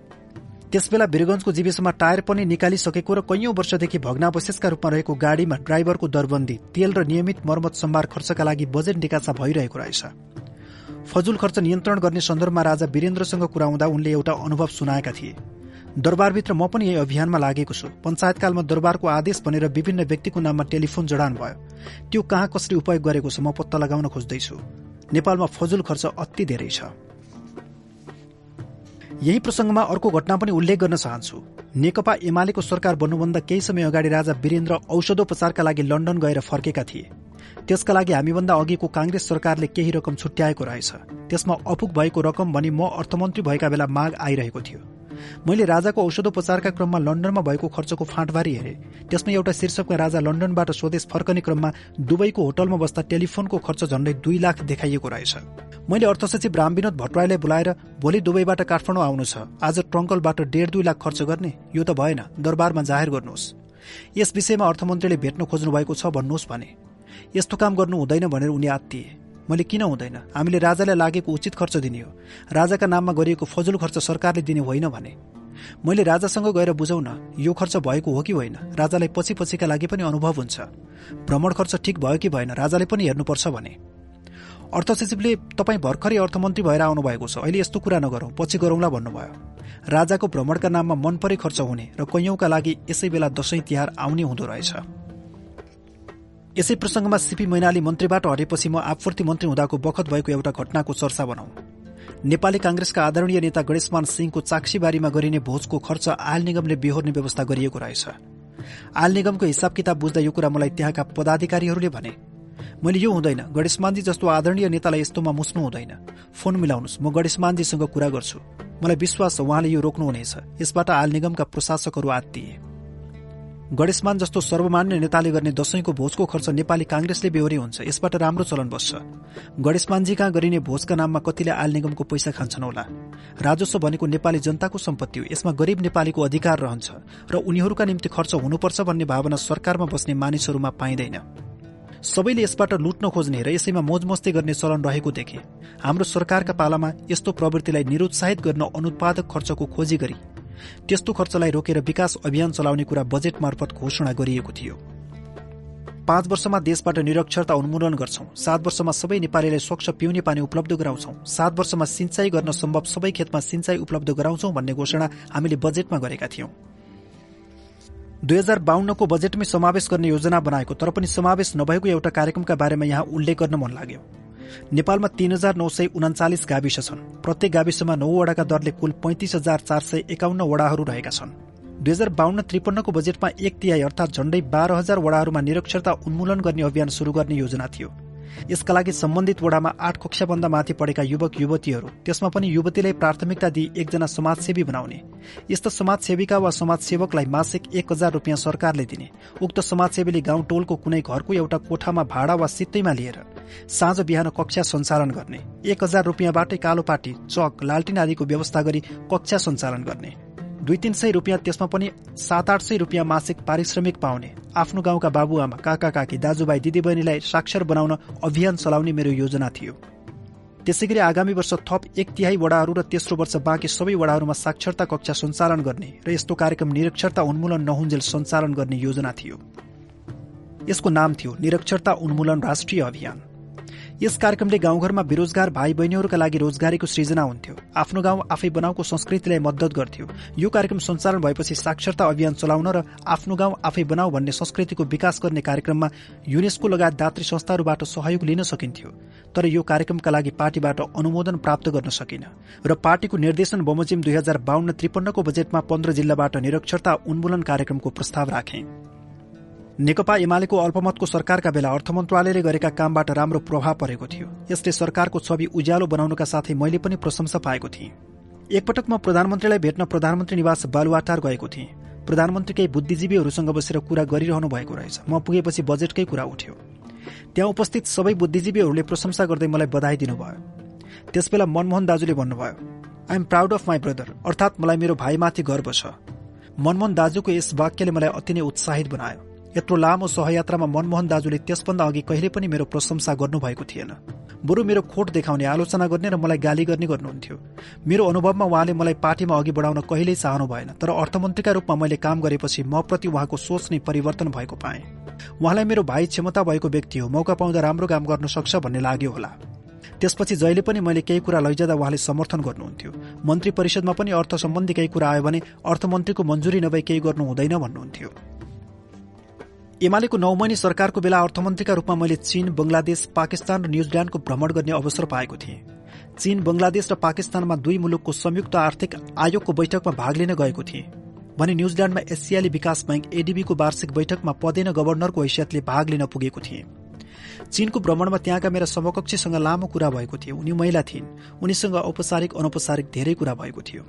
त्यसबेला वीरगंजको जीविसमा टायर पनि निकालिसकेको र कैयौं वर्षदेखि भग्नावशेषका रूपमा रहेको गाडीमा ड्राइभरको दरबन्दी तेल र नियमित मर्मत सम्भार खर्चका लागि बजेट निकासा भइरहेको रहेछ। फजुल खर्च नियन्त्रण गर्ने सन्दर्भमा राजा वीरेन्द्रसँग कुरा हुँदा उनले एउटा अनुभव सुनाएका थिए। दरबारभित्र म पनि यही अभियानमा लागेको छु। पञ्चायतकालमा दरबारको आदेश भनेर विभिन्न व्यक्तिको नाममा टेलिफोन जडान भयो। त्यो कहाँ कसरी उपयोग गरेको छ म पत्ता लगाउन खोज्दैछु। नेपालमा फजुल खर्च अति धेरै छ। यही प्रसंगमा अर्को घटना पनि उल्लेख गर्न चाहन्छु। नेकपा एमालेको सरकार बन्नुभन्दा केही समय अगाडि राजा वीरेन्द्र औषधोपचारका लागि लन्डन गएर फर्केका थिए। त्यसका लागि हामीभन्दा अघिको कांग्रेस सरकारले केही रकम छुट्याएको रहेछ। त्यसमा अपुग भएको रकम भनी म अर्थमन्त्री भएका बेला माग आइरहेको थियो। मैले राजाको औषधोपचारका क्रममा लन्डनमा भएको खर्चको फाँटबारी हेरे। त्यसमा एउटा शीर्षकमा राजा लन्डनबाट स्वदेश फर्कने क्रममा दुबईको होटलमा बस्दा टेलिफोनको खर्च झण्डै दुई लाख देखाइएको रहेछ। मैले अर्थसचिव रामविनोद भट्टराईलाई बोलाएर भोलि दुबईबाट काठमाडौँ आउनु छ। आज ट्रङ्कलबाट डेढ दुई लाख खर्च गर्ने। यो त भएन। दरबारमा जाहेर गर्नुहोस्। यस विषयमा अर्थमन्त्रीले भेट्न खोज्नु भएको छ भन्नुहोस् भने। यस्तो काम गर्नु हुँदैन भनेर उनी आत्तिए। मैले किन हुँदैन? हामीले राजालाई लागेको उचित खर्च दिने हो। राजाका नाममा गरिएको फजुल खर्च सरकारले दिने होइन भने। मैले राजासँग गएर बुझाउन यो खर्च भएको हो कि होइन? राजालाई पछि पछिका लागि पनि अनुभव हुन्छ। भ्रमण खर्च ठिक भयो कि भएन राजाले पनि हेर्नुपर्छ भने। अर्थ सचिवले तपाईँ भर्खरै अर्थमन्त्री भएर आउनु भएको छ। अहिले यस्तो कुरा नगरौं पछि गरौंला भन्नुभयो। राजाको भ्रमणका नाममा मनपरै खर्च हुने र कैयौंका लागि यसै बेला दशैं तिहार आउने हुँदो रहेछ। यसै प्रसंगमा सीपी मैनाली मन्त्रीबाट हरेपछि म आपूर्ति मन्त्री हुँदाको बखत भएको एउटा घटनाको चर्चा बनाऊ। नेपाली कांग्रेसका आदरणीय नेता गणेशमान सिंहको चाक्सीबारीमा गरिने भोजको खर्च आयल निगमले बेहोर्ने व्यवस्था गरिएको रहेछ। आयल निगमको हिसाब किताब बुझ्दा यो कुरा मलाई त्यहाँका पदाधिकारीहरूले भने मैले यो हुँदैन। गणेशमानजी जस्तो आदरणीय नेतालाई यस्तोमा मुस्नु हुँदैन। फोन मिलाउनुहोस्। म गणेशमानजीसँग कुरा गर्छु। मलाई विश्वास छ उहाँले यो रोक्नुहुनेछ। यसबाट आयल निगमका प्रशासकहरू आत्तिए। गणेशमान जस्तो सर्वमान्य नेताले गर्ने दशैंको भोजको खर्च नेपाली कांग्रेसले बेहोरी हुन्छ। यसबाट राम्रो चलन बस्छ। गणेशमानजी कहाँ गरिने भोजका नाममा कतिले आयल निगमको पैसा खान्छन् होला? राजस्व भनेको नेपाली जनताको सम्पत्ति हो। यसमा गरीब नेपालीको अधिकार रहन्छ र उनीहरूका निम्ति खर्च हुनुपर्छ भन्ने भावना सरकारमा बस्ने मानिसहरूमा पाइँदैन। सबैले यसबाट लुट्न खोज्ने र यसैमा मोजमस्ती गर्ने चलन रहेको देखे। हाम्रो सरकारका पालामा यस्तो प्रवृत्तिलाई निरुत्साहित गर्न अनुत्पादक खर्चको खोजी गरी त्यस्तो खर्चलाई रोकेर विकास अभियान चलाउने कुरा बजेट मार्फत घोषणा गरिएको थियो। पाँच वर्षमा देशबाट निरक्षरता उन्मूलन गर्छौं। सात वर्षमा सबै नेपालीलाई स्वच्छ पिउने पानी उपलब्ध गराउँछौं। सात वर्षमा सिंचाई गर्न सम्भव सबै खेतमा सिंचाई उपलब्ध गराउँछौं भन्ने घोषणा हामीले बजेटमा गरेका थियौं। दुई हजार बाहन्नको बजेटमै समावेश गर्ने योजना बनाएको तर पनि समावेश नभएको एउटा कार्यक्रमका बारेमा यहाँ उल्लेख गर्न मन लाग्यो। नेपालमा तीन हजार नौ सय उनाचालिस गाविस छन्। प्रत्येक गाविसमा नौ वडाका दरले कुल पैंतिस हजार चार सय एकाउन्न वडाहरू रहेका छन्। दुई हजार बाहन्न त्रिपन्नको बजेटमा एक तिहाई अर्थात झण्डै बाह्र हजार वडाहरूमा निरक्षरता उन्मूलन गर्ने अभियान शुरू गर्ने योजना थियो। यसका लागि सम्बन्धित वडामा आठ कक्षाभन्दा माथि पढेका युवक युवतीहरू त्यसमा पनि युवतीलाई प्राथमिकता दिई एकजना समाजसेवी बनाउने। यस्ता समाजसेविका वा समाजसेवकलाई मासिक एक हजार रुपियाँ सरकारले दिने। उक्त समाजसेवीले गाउँ टोलको कुनै घरको एउटा कोठामा भाडा वा सित्तैमा लिएर साँझ बिहान कक्षा सञ्चालन गर्ने। एक हजार रुपियाँबाटै कालोपाटी चक लालटिन आदिको व्यवस्था गरी कक्षा सञ्चालन गर्ने। दुई तीन सय रुपियाँ त्यसमा पनि सात आठ सय रुपियाँ मासिक पारिश्रमिक पाउने। आफ्नो गाउँका बाबुआमा काका काकी दाजुभाइ दिदीबहिनीलाई साक्षर बनाउन अभियान चलाउने मेरो योजना थियो। त्यसै गरी आगामी वर्ष थप एक तिहाई वडाहरू र तेस्रो वर्ष बाँकी सबै वडाहरूमा साक्षरता कक्षा सञ्चालन गर्ने र यस्तो कार्यक्रम निरक्षरता उन्मूलन नहुन्जेल सञ्चालन गर्ने योजना थियो। यसको नाम थियो निरक्षरता उन्मूलन राष्ट्रिय अभियान। यस कार्यक्रमले गाउँघरमा बेरोजगार भाइ बहिनीहरूका लागि रोजगारीको सृजना हुन्थ्यो। आफ्नो गाउँ आफै बनाउको संस्कृतिलाई मद्दत गर्थ्यो। यो कार्यक्रम सञ्चालन भएपछि साक्षरता अभियान चलाउन र आफ्नो गाउँ आफै बनाऊ भन्ने संस्कृतिको विकास गर्ने कार्यक्रममा युनेस्को लगायत दात्री संस्थाहरूबाट सहयोग लिन सकिन्थ्यो। तर यो कार्यक्रमका लागि पार्टीबाट अनुमोदन प्राप्त गर्न सकिन। र पार्टीको निर्देशन बमोजिम दुई हजार बाहन्न त्रिपन्नको बजेटमा पन्ध्र जिल्लाबाट निरक्षरता उन्मूलन कार्यक्रमको प्रस्ताव राखे। नेकपा एमालेको अल्पमतको सरकारका बेला अर्थ मन्त्रालयले गरेका कामबाट राम्रो प्रभाव परेको थियो। यसले सरकारको छवि उज्यालो बनाउनका साथै मैले पनि प्रशंसा पाएको थिएँ। एकपटक म प्रधानमन्त्रीलाई भेट्न प्रधानमन्त्री निवास बालुवाटार गएको थिएँ। प्रधानमन्त्रीकै बुद्धिजीवीहरूसँग बसेर कुरा गरिरहनु भएको रहेछ। म पुगेपछि बजेटकै कुरा उठ्यो। त्यहाँ उपस्थित सबै बुद्धिजीवीहरूले प्रशंसा गर्दै मलाई बधाई दिनुभयो। त्यसबेला मनमोहन दाजुले भन्नुभयो I am proud of my brother अर्थात् मलाई मेरो भाइमाथि गर्व छ। मनमोहन दाजुको यस वाक्यले मलाई अति नै उत्साहित बनायो। यत्रो लामो सहयात्रामा मनमोहन दाजुले त्यसभन्दा अघि कहिले पनि मेरो प्रशंसा गर्नुभएको थिएन। बरु मेरो खोट देखाउने आलोचना गर्ने र मलाई गाली गर्ने गर्नुहुन्थ्यो। मेरो अनुभवमा उहाँले मलाई पार्टीमा अघि बढाउन कहिल्यै चाहनु भएन तर अर्थमन्त्रीका रूपमा मैले काम गरेपछि म प्रति उहाँको सोच नै परिवर्तन भएको पाएँ। उहाँलाई मेरो भाइ क्षमता भएको व्यक्ति हो मौका पाउँदा राम्रो काम गर्न सक्छ भन्ने लाग्यो होला। त्यसपछि जहिले पनि मैले केही कुरा लैजाँदा उहाँले समर्थन गर्नुहुन्थ्यो। मन्त्री परिषदमा पनि अर्थ सम्बन्धी केही कुरा आयो भने अर्थमन्त्रीको मन्जुरी नभई केही गर्नु हुँदैन भन्नुहुन्थ्यो। एमालेको नौ महिने सरकारको बेला अर्थमन्त्रीका रूपमा मैले चीन बंगलादेश पाकिस्तान र न्यूजील्याण्डको भ्रमण गर्ने अवसर पाएको थिएँ। चीन बंगलादेश र पाकिस्तानमा दुई मुलुकको संयुक्त आर्थिक आयोगको बैठकमा भाग लिन गएको थिएँ। भने न्यूजील्याण्डमा एसियाली विकास बैंक एडीबीको वार्षिक बैठकमा पदेन गभर्नरको हैसियतले भाग लिन पुगेको थिएँ। चीनको भ्रमणमा त्यहाँका मेरा समकक्षीसँग लामो कुरा भएको थियो। उनी महिला थिइन्। उनीसँग औपचारिक अनौपचारिक धेरै कुरा भएको थियो।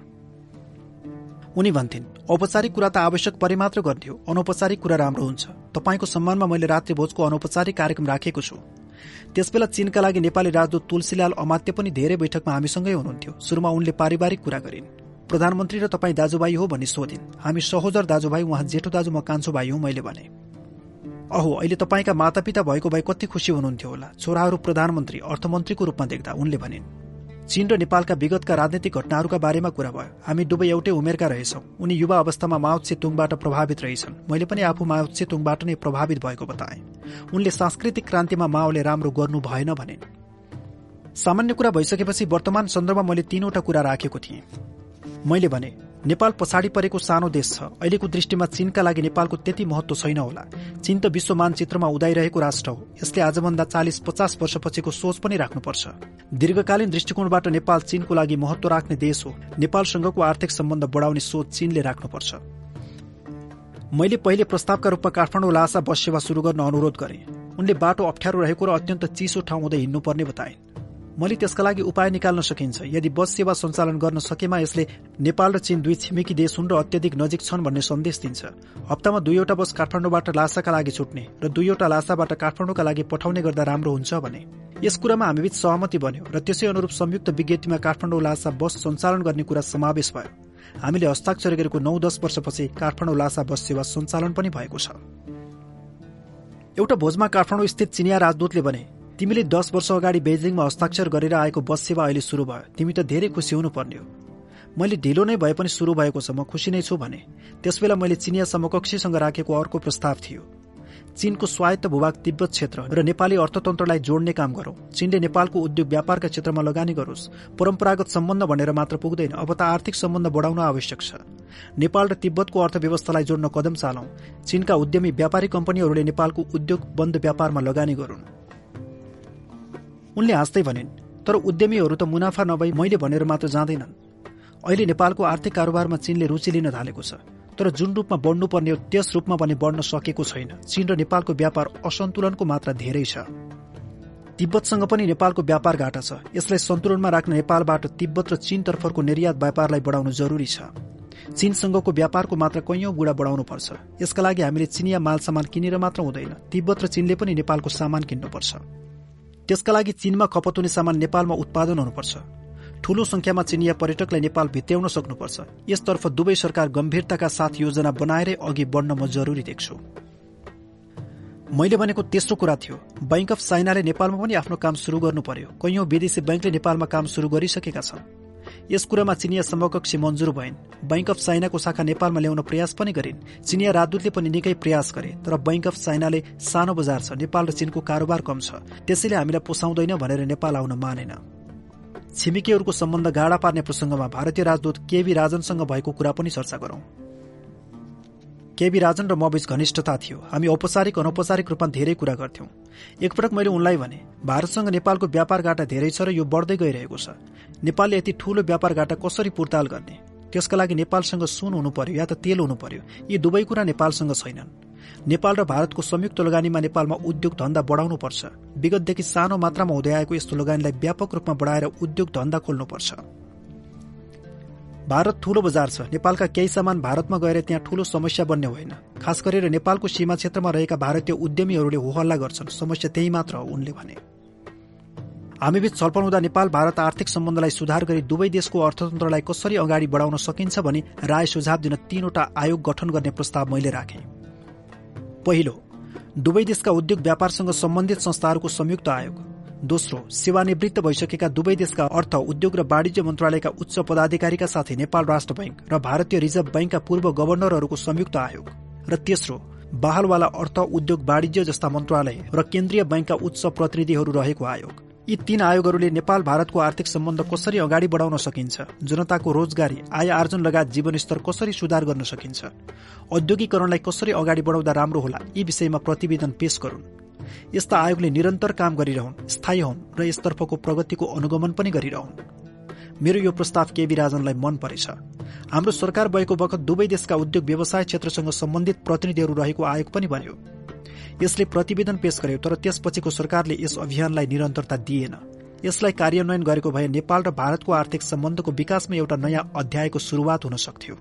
उनी भन्थिन् औपचारिक कुरा त आवश्यक परे मात्र गर्थ्यो। अनौपचारिक कुरा राम्रो हुन्छ। तपाईँको सम्मानमा मैले रात्रि भोजको अनौपचारिक कार्यक्रम राखेको छु। त्यसबेला चीनका लागि नेपाली राजदूत तुलसीलाल अमात्य पनि धेरै बैठकमा हामीसँगै हुनुहुन्थ्यो। सुरुमा उनले पारिवारिक कुरा गरिन्। प्रधानमन्त्री र तपाईँ दाजुभाइ हो भनी सोधिन्। हामी सहोदर दाजुभाइ उहाँ जेठो दाजु म कान्छो भाइ हुँ मैले भने। अहो अहिले तपाईँका मातापिता भएको भए कति खुसी हुनुहुन्थ्यो होला। छोराहरू प्रधानमन्त्री अर्थमन्त्रीको रूपमा देख्दा उनले भनिन्। चीन र नेपालका विगतका राजनैतिक घटनाहरूका बारेमा कुरा भयो। हामी दुवै एउटै उमेरका रहेछौं। उनी युवा अवस्थामा माओत्से तुङबाट प्रभावित रहेछन्। मैले पनि आफू माओत्से तुङबाट नै प्रभावित भएको बताए। उनले सांस्कृतिक क्रान्तिमा माओले राम्रो गर्नु भएन भने। सामान्य कुरा भइसकेपछि वर्तमान सन्दर्भमा मैले तीनवटा कुरा राखेको थिएँ। मैले भने नेपाल पछाडि परेको सानो देश छ। अहिलेको दृष्टिमा चीनका लागि नेपालको त्यति महत्व छैन होला। चीन त विश्व मानचित्रमा उदाइरहेको राष्ट्र हो। यसले आजभन्दा चालिस पचास वर्षपछिको सोच पनि राख्नुपर्छ। दीर्घकालीन दृष्टिकोणबाट नेपाल चीनको लागि महत्व राख्ने देश हो। नेपालसँगको आर्थिक सम्बन्ध बढाउने सोच चीनले राख्नुपर्छ। मैले पहिले प्रस्तावका रूपमा काठमाडौँ लासा बस सेवा शुरू गर्न अनुरोध गरे। उनले बाटो अप्ठ्यारो रहेको र अत्यन्त चिसो ठाउँ हुँदै हिँड्नुपर्ने बताइन्। मैले त्यसका लागि उपाय निकाल्न सकिन्छ। यदि बस सेवा सञ्चालन गर्न सकेमा यसले नेपाल र चीन दुई छिमेकी देश हुन् र अत्यधिक नजिक छन् भन्ने सन्देश दिन्छ। हप्तामा दुईवटा बस काठमाडौँबाट लासाका लागि छुट्ने र दुईवटा लासाबाट काठमाडौँका लागि पठाउने गर्दा राम्रो हुन्छ भने। यस कुरामा हामीबीच सहमति बन्यो र त्यसै अनुरूप संयुक्त विज्ञप्तिमा काठमाडौँ लासा बस सञ्चालन गर्ने कुरा समावेश भयो। हामीले हस्ताक्षर गरेको नौ दस वर्षपछि काठमाडौँ लासा बस सेवा सञ्चालन पनि भएको छ। एउटा भोजमा काठमाडौँ स्थित चिनिया राजदूतले भने तिमीले दस वर्ष अगाडि बेजिङमा हस्ताक्षर गरेर आएको बस सेवा अहिले सुरु भयो। तिमी त धेरै खुसी हुनु पर्ने हो। मैले ढिलो नै भए पनि सुरु भएको छ म खुसी नै छु भने। त्यसबेला मैले चिनिया समकक्षीसँग राखेको अर्को प्रस्ताव थियो। चीनको स्वायत्त भूभाग तिब्बत क्षेत्र र नेपाली अर्थतन्त्रलाई जोड्ने काम गरौं। चीनले नेपालको उद्योग व्यापारका क्षेत्रमा लगानी गरोस्। परम्परागत सम्बन्ध भनेर मात्र पुग्दैन अब त आर्थिक सम्बन्ध बढाउन आवश्यक छ। नेपाल र तिब्बतको अर्थव्यवस्थालाई जोड्न कदम चालौं। चीनका उद्यमी व्यापारी कम्पनीहरूले नेपालको उद्योग बन्द व्यापारमा लगानी गरून्। उनले हाँस्दै भनिन् तर उद्यमीहरू त मुनाफा नभई मैले भनेर मात्र जाँदैनन्। अहिले नेपालको आर्थिक कारोबारमा चीनले रुचि लिन थालेको छ तर जुन रूपमा बढ्नुपर्ने हो त्यस रूपमा पनि बढ्न सकेको छैन। चीन र नेपालको व्यापार असन्तुलनको मात्रा धेरै छ। तिब्बतसँग पनि नेपालको व्यापार घाटा छ। यसलाई सन्तुलनमा राख्न नेपालबाट तिब्बत र चीन तर्फको निर्यात व्यापारलाई बढाउनु जरुरी छ। चीनसँगको व्यापारको मात्रा कैयौं गुणा बढाउनु पर्छ। यसका लागि हामीले चिनिया माल सामान किनेर मात्र हुँदैन। तिब्बत र चीनले पनि नेपालको सामान किन्नुपर्छ। त्यसका लागि चीनमा खपत हुने सामान नेपालमा उत्पादन हुनुपर्छ। ठूलो संख्यामा चिनिया पर्यटकलाई नेपाल भित्याउन सक्नुपर्छ। यसतर्फ दुवै सरकार गम्भीरताका साथ योजना बनाएरै अघि बढ्न म जरुरी देख्छु। मैले भनेको तेस्रो कुरा थियो बैंक अफ चाइनाले नेपालमा पनि आफ्नो काम शुरू गर्नु पर्यो। कैयौं विदेशी बैंकले नेपालमा काम शुरू गरिसकेका छन्। यस कुरामा चिनिया समकक्षी मन्जुर भइन्। बैंक अफ चाइनाको शाखा नेपालमा ल्याउन प्रयास पनि गरिन्। चिनिया राजदूतले पनि निकै प्रयास गरे तर बैंक अफ चाइनाले सानो बजार छ नेपाल र चीनको कारोबार कम छ। त्यसैले हामीलाई पोसाउँदैन भनेर नेपाल आउन मानेन। छिमेकीहरूको सम्बन्ध गाडा पार्ने प्रसंगमा भारतीय राजदूत केबी राजनसँग भएको कुरा पनि चर्चा गरौं। केबी राजन र म बीच घनिष्ठता थियो। हामी औपचारिक अनौपचारिक रूपमा धेरै कुरा गर्थ्यौं। एकपटक मैले उनलाई भने भारतसँग नेपालको व्यापार घाटा धेरै छ र यो बढ्दै गइरहेको छ। नेपालले यति ठूलो व्यापार घाटा कसरी पुर्ताल गर्ने? त्यसका लागि नेपालसँग सुन हुनु पर्यो या त तेल हुनु पर्यो यी दुवै कुरा नेपालसँग छैनन्। नेपाल र भारतको संयुक्त लगानीमा नेपालमा उद्योग धन्दा बढाउनुपर्छ। विगतदेखि सानो मात्रामा हुँदै आएको यस्तो लगानीलाई व्यापक रूपमा बढाएर उद्योग धन्दा खोल्नुपर्छ। भारत ठूलो बजार छ। नेपालका केही सामान भारतमा गएर त्यहाँ ठूलो समस्या बन्ने होइन। खास गरेर नेपालको सीमा क्षेत्रमा रहेका भारतीय उद्यमीहरूले होहल्ला गर्छन्। समस्या त्यही मात्र हो उनले भने। हामीबीच छलफल हुँदा नेपाल भारत आर्थिक सम्बन्धलाई सुधार गरी दुवै देशको अर्थतन्त्रलाई कसरी अगाडि बढाउन सकिन्छ भनी राय सुझाव दिन तीनवटा आयोग गठन गर्ने प्रस्ताव मैले राखेँ। पहिलो दुवै देशका उद्योग व्यापारसँग सम्बन्धित संस्थाहरूको संयुक्त आयोग। दोस्रो सेवानिवृत्त भइसकेका दुवै देशका अर्थ उद्योग र वाणिज्य मन्त्रालयका उच्च पदाधिकारीका साथै नेपाल राष्ट्र बैंक र भारतीय रिजर्भ बैंकका पूर्व गवर्नरहरूको संयुक्त आयोग। र तेस्रो बहालवाला अर्थ उद्योग वाणिज्य जस्ता मन्त्रालय र केन्द्रीय बैंकका उच्च प्रतिनिधिहरू रहेको आयोग। यी तीन आयोगहरूले नेपाल भारतको आर्थिक सम्बन्ध कसरी अगाडि बढाउन सकिन्छ? जनताको रोजगारी आय आर्जन लगायत जीवनस्तर कसरी सुधार गर्न सकिन्छ? औद्योगिकरणलाई कसरी अगाडि बढाउँदा राम्रो होला? यी विषयमा प्रतिवेदन पेश गरून्। यस्ता आयोगले निरन्तर काम गरिरहन् स्थायी हुन् र यसतर्फको प्रगतिको अनुगमन पनि गरिरहन्। मेरो यो प्रस्ताव केबी राजनलाई मन परेछ। हाम्रो सरकार भएको बखत दुवै देशका उद्योग व्यवसाय क्षेत्रसँग सम्बन्धित प्रतिनिधिहरू रहेको आयोग पनि बन्यो। यसले प्रतिवेदन पेश गर्यो तर त्यसपछिको सरकारले यस अभियानलाई निरन्तरता दिएन। यसलाई कार्यान्वयन गरेको भए नेपाल र भारतको आर्थिक सम्बन्धको विकासमा एउटा नयाँ अध्यायको शुरूआत हुन सक्थ्यो।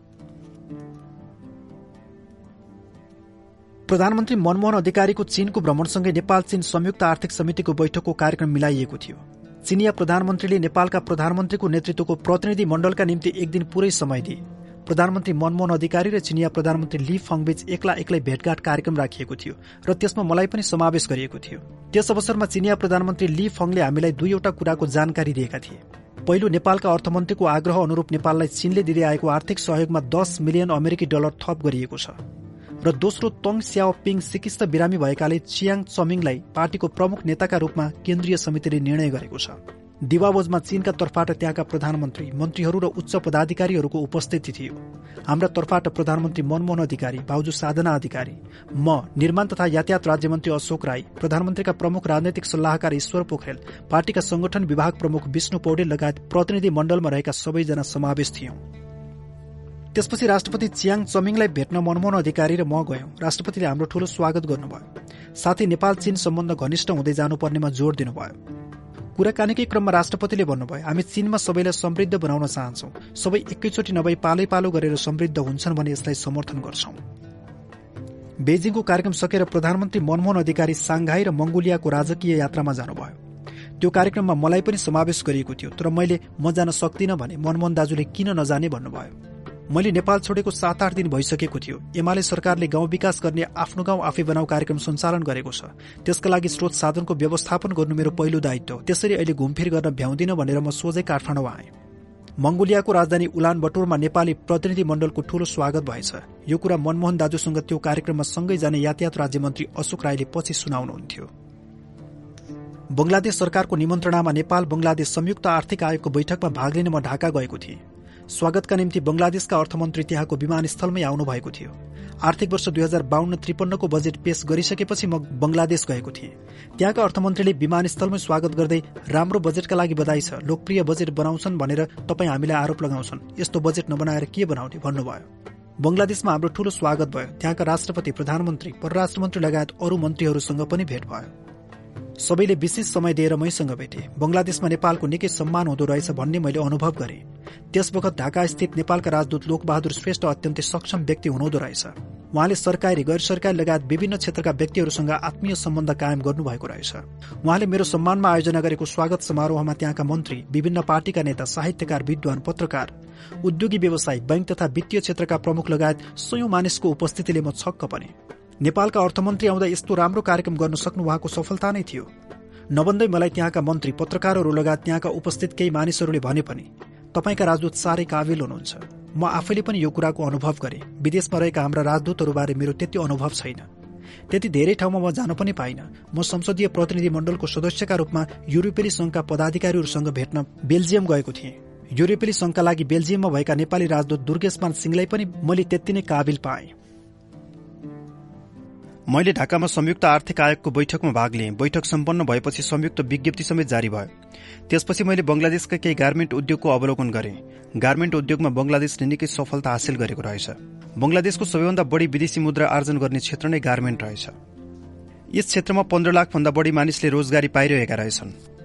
प्रधानमन्त्री मनमोहन अधिकारीको चीनको भ्रमणसँगै नेपाल चीन संयुक्त आर्थिक समितिको बैठकको कार्यक्रम मिलाइएको थियो। चिनिया प्रधानमन्त्रीले नेपालका प्रधानमन्त्रीको नेतृत्वको प्रतिनिधि मण्डलका निम्ति एक दिन पूरै समय दिए। प्रधानमन्त्री मनमोहन अधिकारी र चिनिया प्रधानमन्त्री ली फङबीच एक्ला एक्लै भेटघाट कार्यक्रम राखिएको थियो र त्यसमा मलाई पनि समावेश गरिएको थियो। त्यस अवसरमा चिनिया प्रधानमन्त्री ली फङले हामीलाई दुईवटा कुराको जानकारी दिएका थिए। पहिलो नेपालका अर्थमन्त्रीको आग्रह अनुरूप नेपाललाई चीनले दिँदै आएको आर्थिक सहयोगमा दस मिलियन अमेरिकी डलर थप गरिएको छ। र दोस्रो तङ स्याओ पिङ सिकिस्त बिरामी भएकाले चियाङ चमिङलाई पार्टीको प्रमुख नेताका रूपमा केन्द्रीय समितिले निर्णय गरेको छ। दिवावोजमा चीनका तर्फबाट त्यहाँका प्रधानमन्त्री मन्त्रीहरू र उच्च पदाधिकारीहरूको उपस्थिति थियो। हाम्रा तर्फबाट प्रधानमन्त्री मनमोहन अधिकारी भाउजू साधना अधिकारी म निर्माण तथा यातायात राज्यमन्त्री अशोक राई प्रधानमन्त्रीका प्रमुख राजनैतिक सल्लाहकार ईश्वर पोखरेल पार्टीका संगठन विभाग प्रमुख विष्णु पौडेल लगायत प्रतिनिधि मण्डलमा रहेका सबैजना समावेश थियौं। त्यसपछि राष्ट्रपति चियाङ चमिङलाई भेट्न मनमोहन अधिकारी र म गयौं। राष्ट्रपतिले हाम्रो ठूलो स्वागत गर्नुभयो। साथै नेपाल चीन सम्बन्ध घनिष्ठ हुँदै जानुपर्नेमा जोड़ दिनुभयो। कुराकानीकै क्रममा राष्ट्रपतिले भन्नुभयो हामी चीनमा सबैलाई समृद्ध बनाउन चाहन्छौ। सबै एकैचोटि नभई पालै पालो गरेर समृद्ध हुन्छन् भने यसलाई समर्थन गर्छौं। बेजिङको कार्यक्रम सकेर प्रधानमन्त्री मनमोहन अधिकारी साङ्घाई र मंगोलियाको राजकीय यात्रामा जानुभयो। त्यो कार्यक्रममा मलाई पनि समावेश गरिएको थियो तर मैले म जान सक्दिनँ भने मनमोहन दाजुले किन नजाने भन्नुभयो। मैले नेपाल छोडेको सात आठ दिन भइसकेको थियो। एमाले सरकारले गाउँ विकास गर्ने आफ्नो गाउँ आफै बनाऊ कार्यक्रम सञ्चालन गरेको छ। त्यसका लागि स्रोत साधनको व्यवस्थापन गर्नु मेरो पहिलो दायित्व। त्यसरी अहिले घुमफिर गर्न भ्याउँदिन भनेर म सोझै काठमाडौँ आएँ। मंगोलियाको राजधानी उलान बटोरमा नेपाली प्रतिनिधि मण्डलको ठूलो स्वागत भएछ। यो कुरा मनमोहन दाजुसँग त्यो कार्यक्रममा सँगै जाने यातायात राज्यमन्त्री अशोक राईले पछि सुनाउनुहुन्थ्यो। बंगलादेश सरकारको निमन्त्रणामा नेपाल बंगलादेश संयुक्त आर्थिक आयोगको बैठकमा भाग लिन म ढाका गएको थिएँ। स्वागतका निम्ति बंगलादेशका अर्थमन्त्री त्यहाँको विमानस्थलमै आउनु भएको थियो। आर्थिक वर्ष दुई हजार बाहन्न त्रिपन्नको बजेट पेश गरिसकेपछि म बंगलादेश गएको थिएँ। त्यहाँका अर्थमन्त्रीले विमानस्थलमै स्वागत गर्दै राम्रो बजेटका लागि बधाई छ लोकप्रिय बजेट बनाउँछन् भनेर तपाईँ हामीलाई आरोप लगाउँछन्। यस्तो बजेट नबनाएर के बनाउने भन्नुभयो। बंगलादेशमा हाम्रो ठूलो स्वागत भयो। त्यहाँका राष्ट्रपति प्रधानमन्त्री परराष्ट्र मन्त्री लगायत अरू मन्त्रीहरूसँग पनि भेट भयो। सबैले विशेष समय दिएर मैसँग भेटे। बंगलादेशमा नेपालको निकै सम्मान हुँदो रहेछ भन्ने मैले अनुभव गरे। त्यस वखत ढाका स्थित नेपालका राजदूत लोकबहादुर श्रेष्ठ अत्यन्तै सक्षम व्यक्ति हुनुहुँदो रहेछ। उहाँले सरकारी गैर सरकारी लगायत विभिन्न क्षेत्रका व्यक्तिहरूसँग आत्मीय सम्बन्ध कायम गर्नुभएको रहेछ। उहाँले मेरो सम्मानमा आयोजना गरेको स्वागत समारोहमा त्यहाँका मन्त्री विभिन्न पार्टीका नेता साहित्यकार विद्वान पत्रकार उद्योगी व्यवसायी बैंक तथा वित्तीय क्षेत्रका प्रमुख लगायत सयौं मानिसको उपस्थितिले म छक्क पनि नेपालका अर्थमन्त्री आउँदा यस्तो राम्रो कार्यक्रम गर्न सक्नु उहाँको सफलता नै थियो। नभन्दै मलाई त्यहाँका मन्त्री पत्रकारहरू लगायत त्यहाँका उपस्थित केही मानिसहरूले भने पनि तपाईँका राजदूत साह्रै काबिल हुनुहुन्छ। म आफैले पनि यो कुराको अनुभव गरे। विदेशमा रहेका हाम्रा राजदूतहरूबारे मेरो त्यति अनुभव छैन। त्यति धेरै ठाउँमा म जान पनि पाइन। म संसदीय प्रतिनिधि मण्डलको सदस्यका रूपमा युरोपेली संघका पदाधिकारीहरूसँग भेट्न बेल्जियम गएको थिएँ। युरोपेली संघका लागि बेल्जियममा भएका नेपाली राजदूत दुर्गेशमान सिंहलाई पनि मैले त्यति नै काबिल पाएँ। मैले ढाकामा संयुक्त आर्थिक आयोगको बैठकमा भाग लिएँ। बैठक सम्पन्न भएपछि संयुक्त विज्ञप्ति समेत जारी भयो। त्यसपछि मैले बंगलादेशका केही गार्मेन्ट उद्योगको अवलोकन गरेँ। गार्मेन्ट उद्योगमा बंगलादेशले निकै सफलता हासिल गरेको रहेछ। बंगलादेशको सबैभन्दा बढी विदेशी मुद्रा आर्जन गर्ने क्षेत्र नै गार्मेन्ट रहेछ। यस क्षेत्रमा पन्ध्र लाख भन्दा बढी मानिसले रोजगारी पाइरहेका रहेछन्।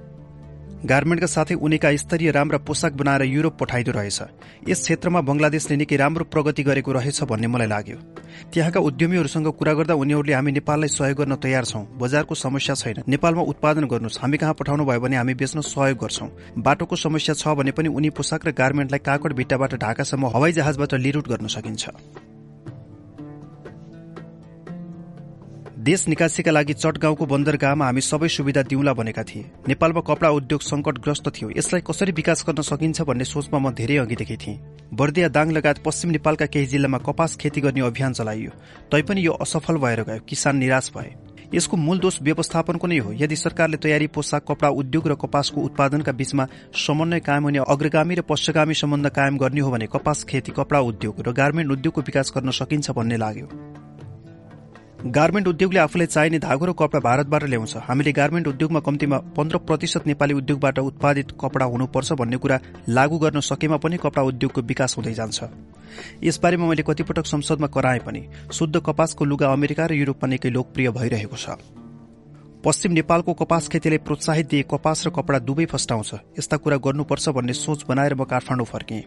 गार्मेन्टका साथै उनीका स्तरीय राम्रा पोसाक बनाएर युरोप पठाइदो रहेछ। यस क्षेत्रमा बंगलादेशले निकै राम्रो प्रगति गरेको रहेछ भन्ने मलाई लाग्यो। त्यहाँका उद्यमीहरूसँग कुरा गर्दा उनीहरूले हामी नेपाललाई सहयोग गर्न तयार छौं। बजारको समस्या छैन। नेपालमा उत्पादन गर्नुहोस्। हामी कहाँ पठाउनु भयो भने हामी बेच्न सहयोग गर्छौं। बाटोको समस्या छ भने पनि उनी पोसाक र गार्मेन्टलाई काकड भिट्टाबाट ढाकासम्म हवाई जहाजबाट लिरुट गर्न सकिन्छ। देश निकासीका लागि चटगाउँको बन्दरगाहमा हामी सबै सुविधा दिउँला भनेका थिए। नेपालमा कपडा उद्योग संकटग्रस्त थियो। यसलाई कसरी विकास गर्न सकिन्छ भन्ने सोचमा म धेरै अघिदेखि थिएँ। बर्दिया दाङ लगायत पश्चिम नेपालका केही जिल्लामा कपास खेती गर्ने अभियान चलाइयो। तैपनि यो असफल भएर गयो। किसान निराश भए। यसको मूल दोष व्यवस्थापनको नै हो। यदि सरकारले तयारी पोसाक कपडा उद्योग र कपासको उत्पादनका बीचमा समन्वय कायम हुने अग्रगामी र पश्चगामी सम्बन्ध कायम गर्ने हो भने कपास खेती कपडा उद्योग र गार्मेन्ट उद्योगको विकास गर्न सकिन्छ भन्ने लाग्यो। गार्मेन्ट उद्योगले आफूलाई चाहिने धागो र कपडा भारतबाट ल्याउँछ। हामीले गार्मेन्ट उद्योगमा कम्तीमा पन्ध्र प्रतिशत नेपाली उद्योगबाट उत्पादित कपडा हुनुपर्छ भन्ने कुरा लागू गर्न सकेमा पनि कपडा उद्योगको विकास हुँदै जान्छ। यसबारेमा मैले कतिपटक संसदमा कराए पनि। शुद्ध कपासको लुगा अमेरिका र युरोपमा निकै लोकप्रिय भइरहेको छ। पश्चिम नेपालको कपास खेतीलाई प्रोत्साहित दिए कपास र कपडा दुवै फस्टाउँछ। यस्ता कुरा गर्नुपर्छ भन्ने सोच बनाएर म काठमाडौँ फर्केँ।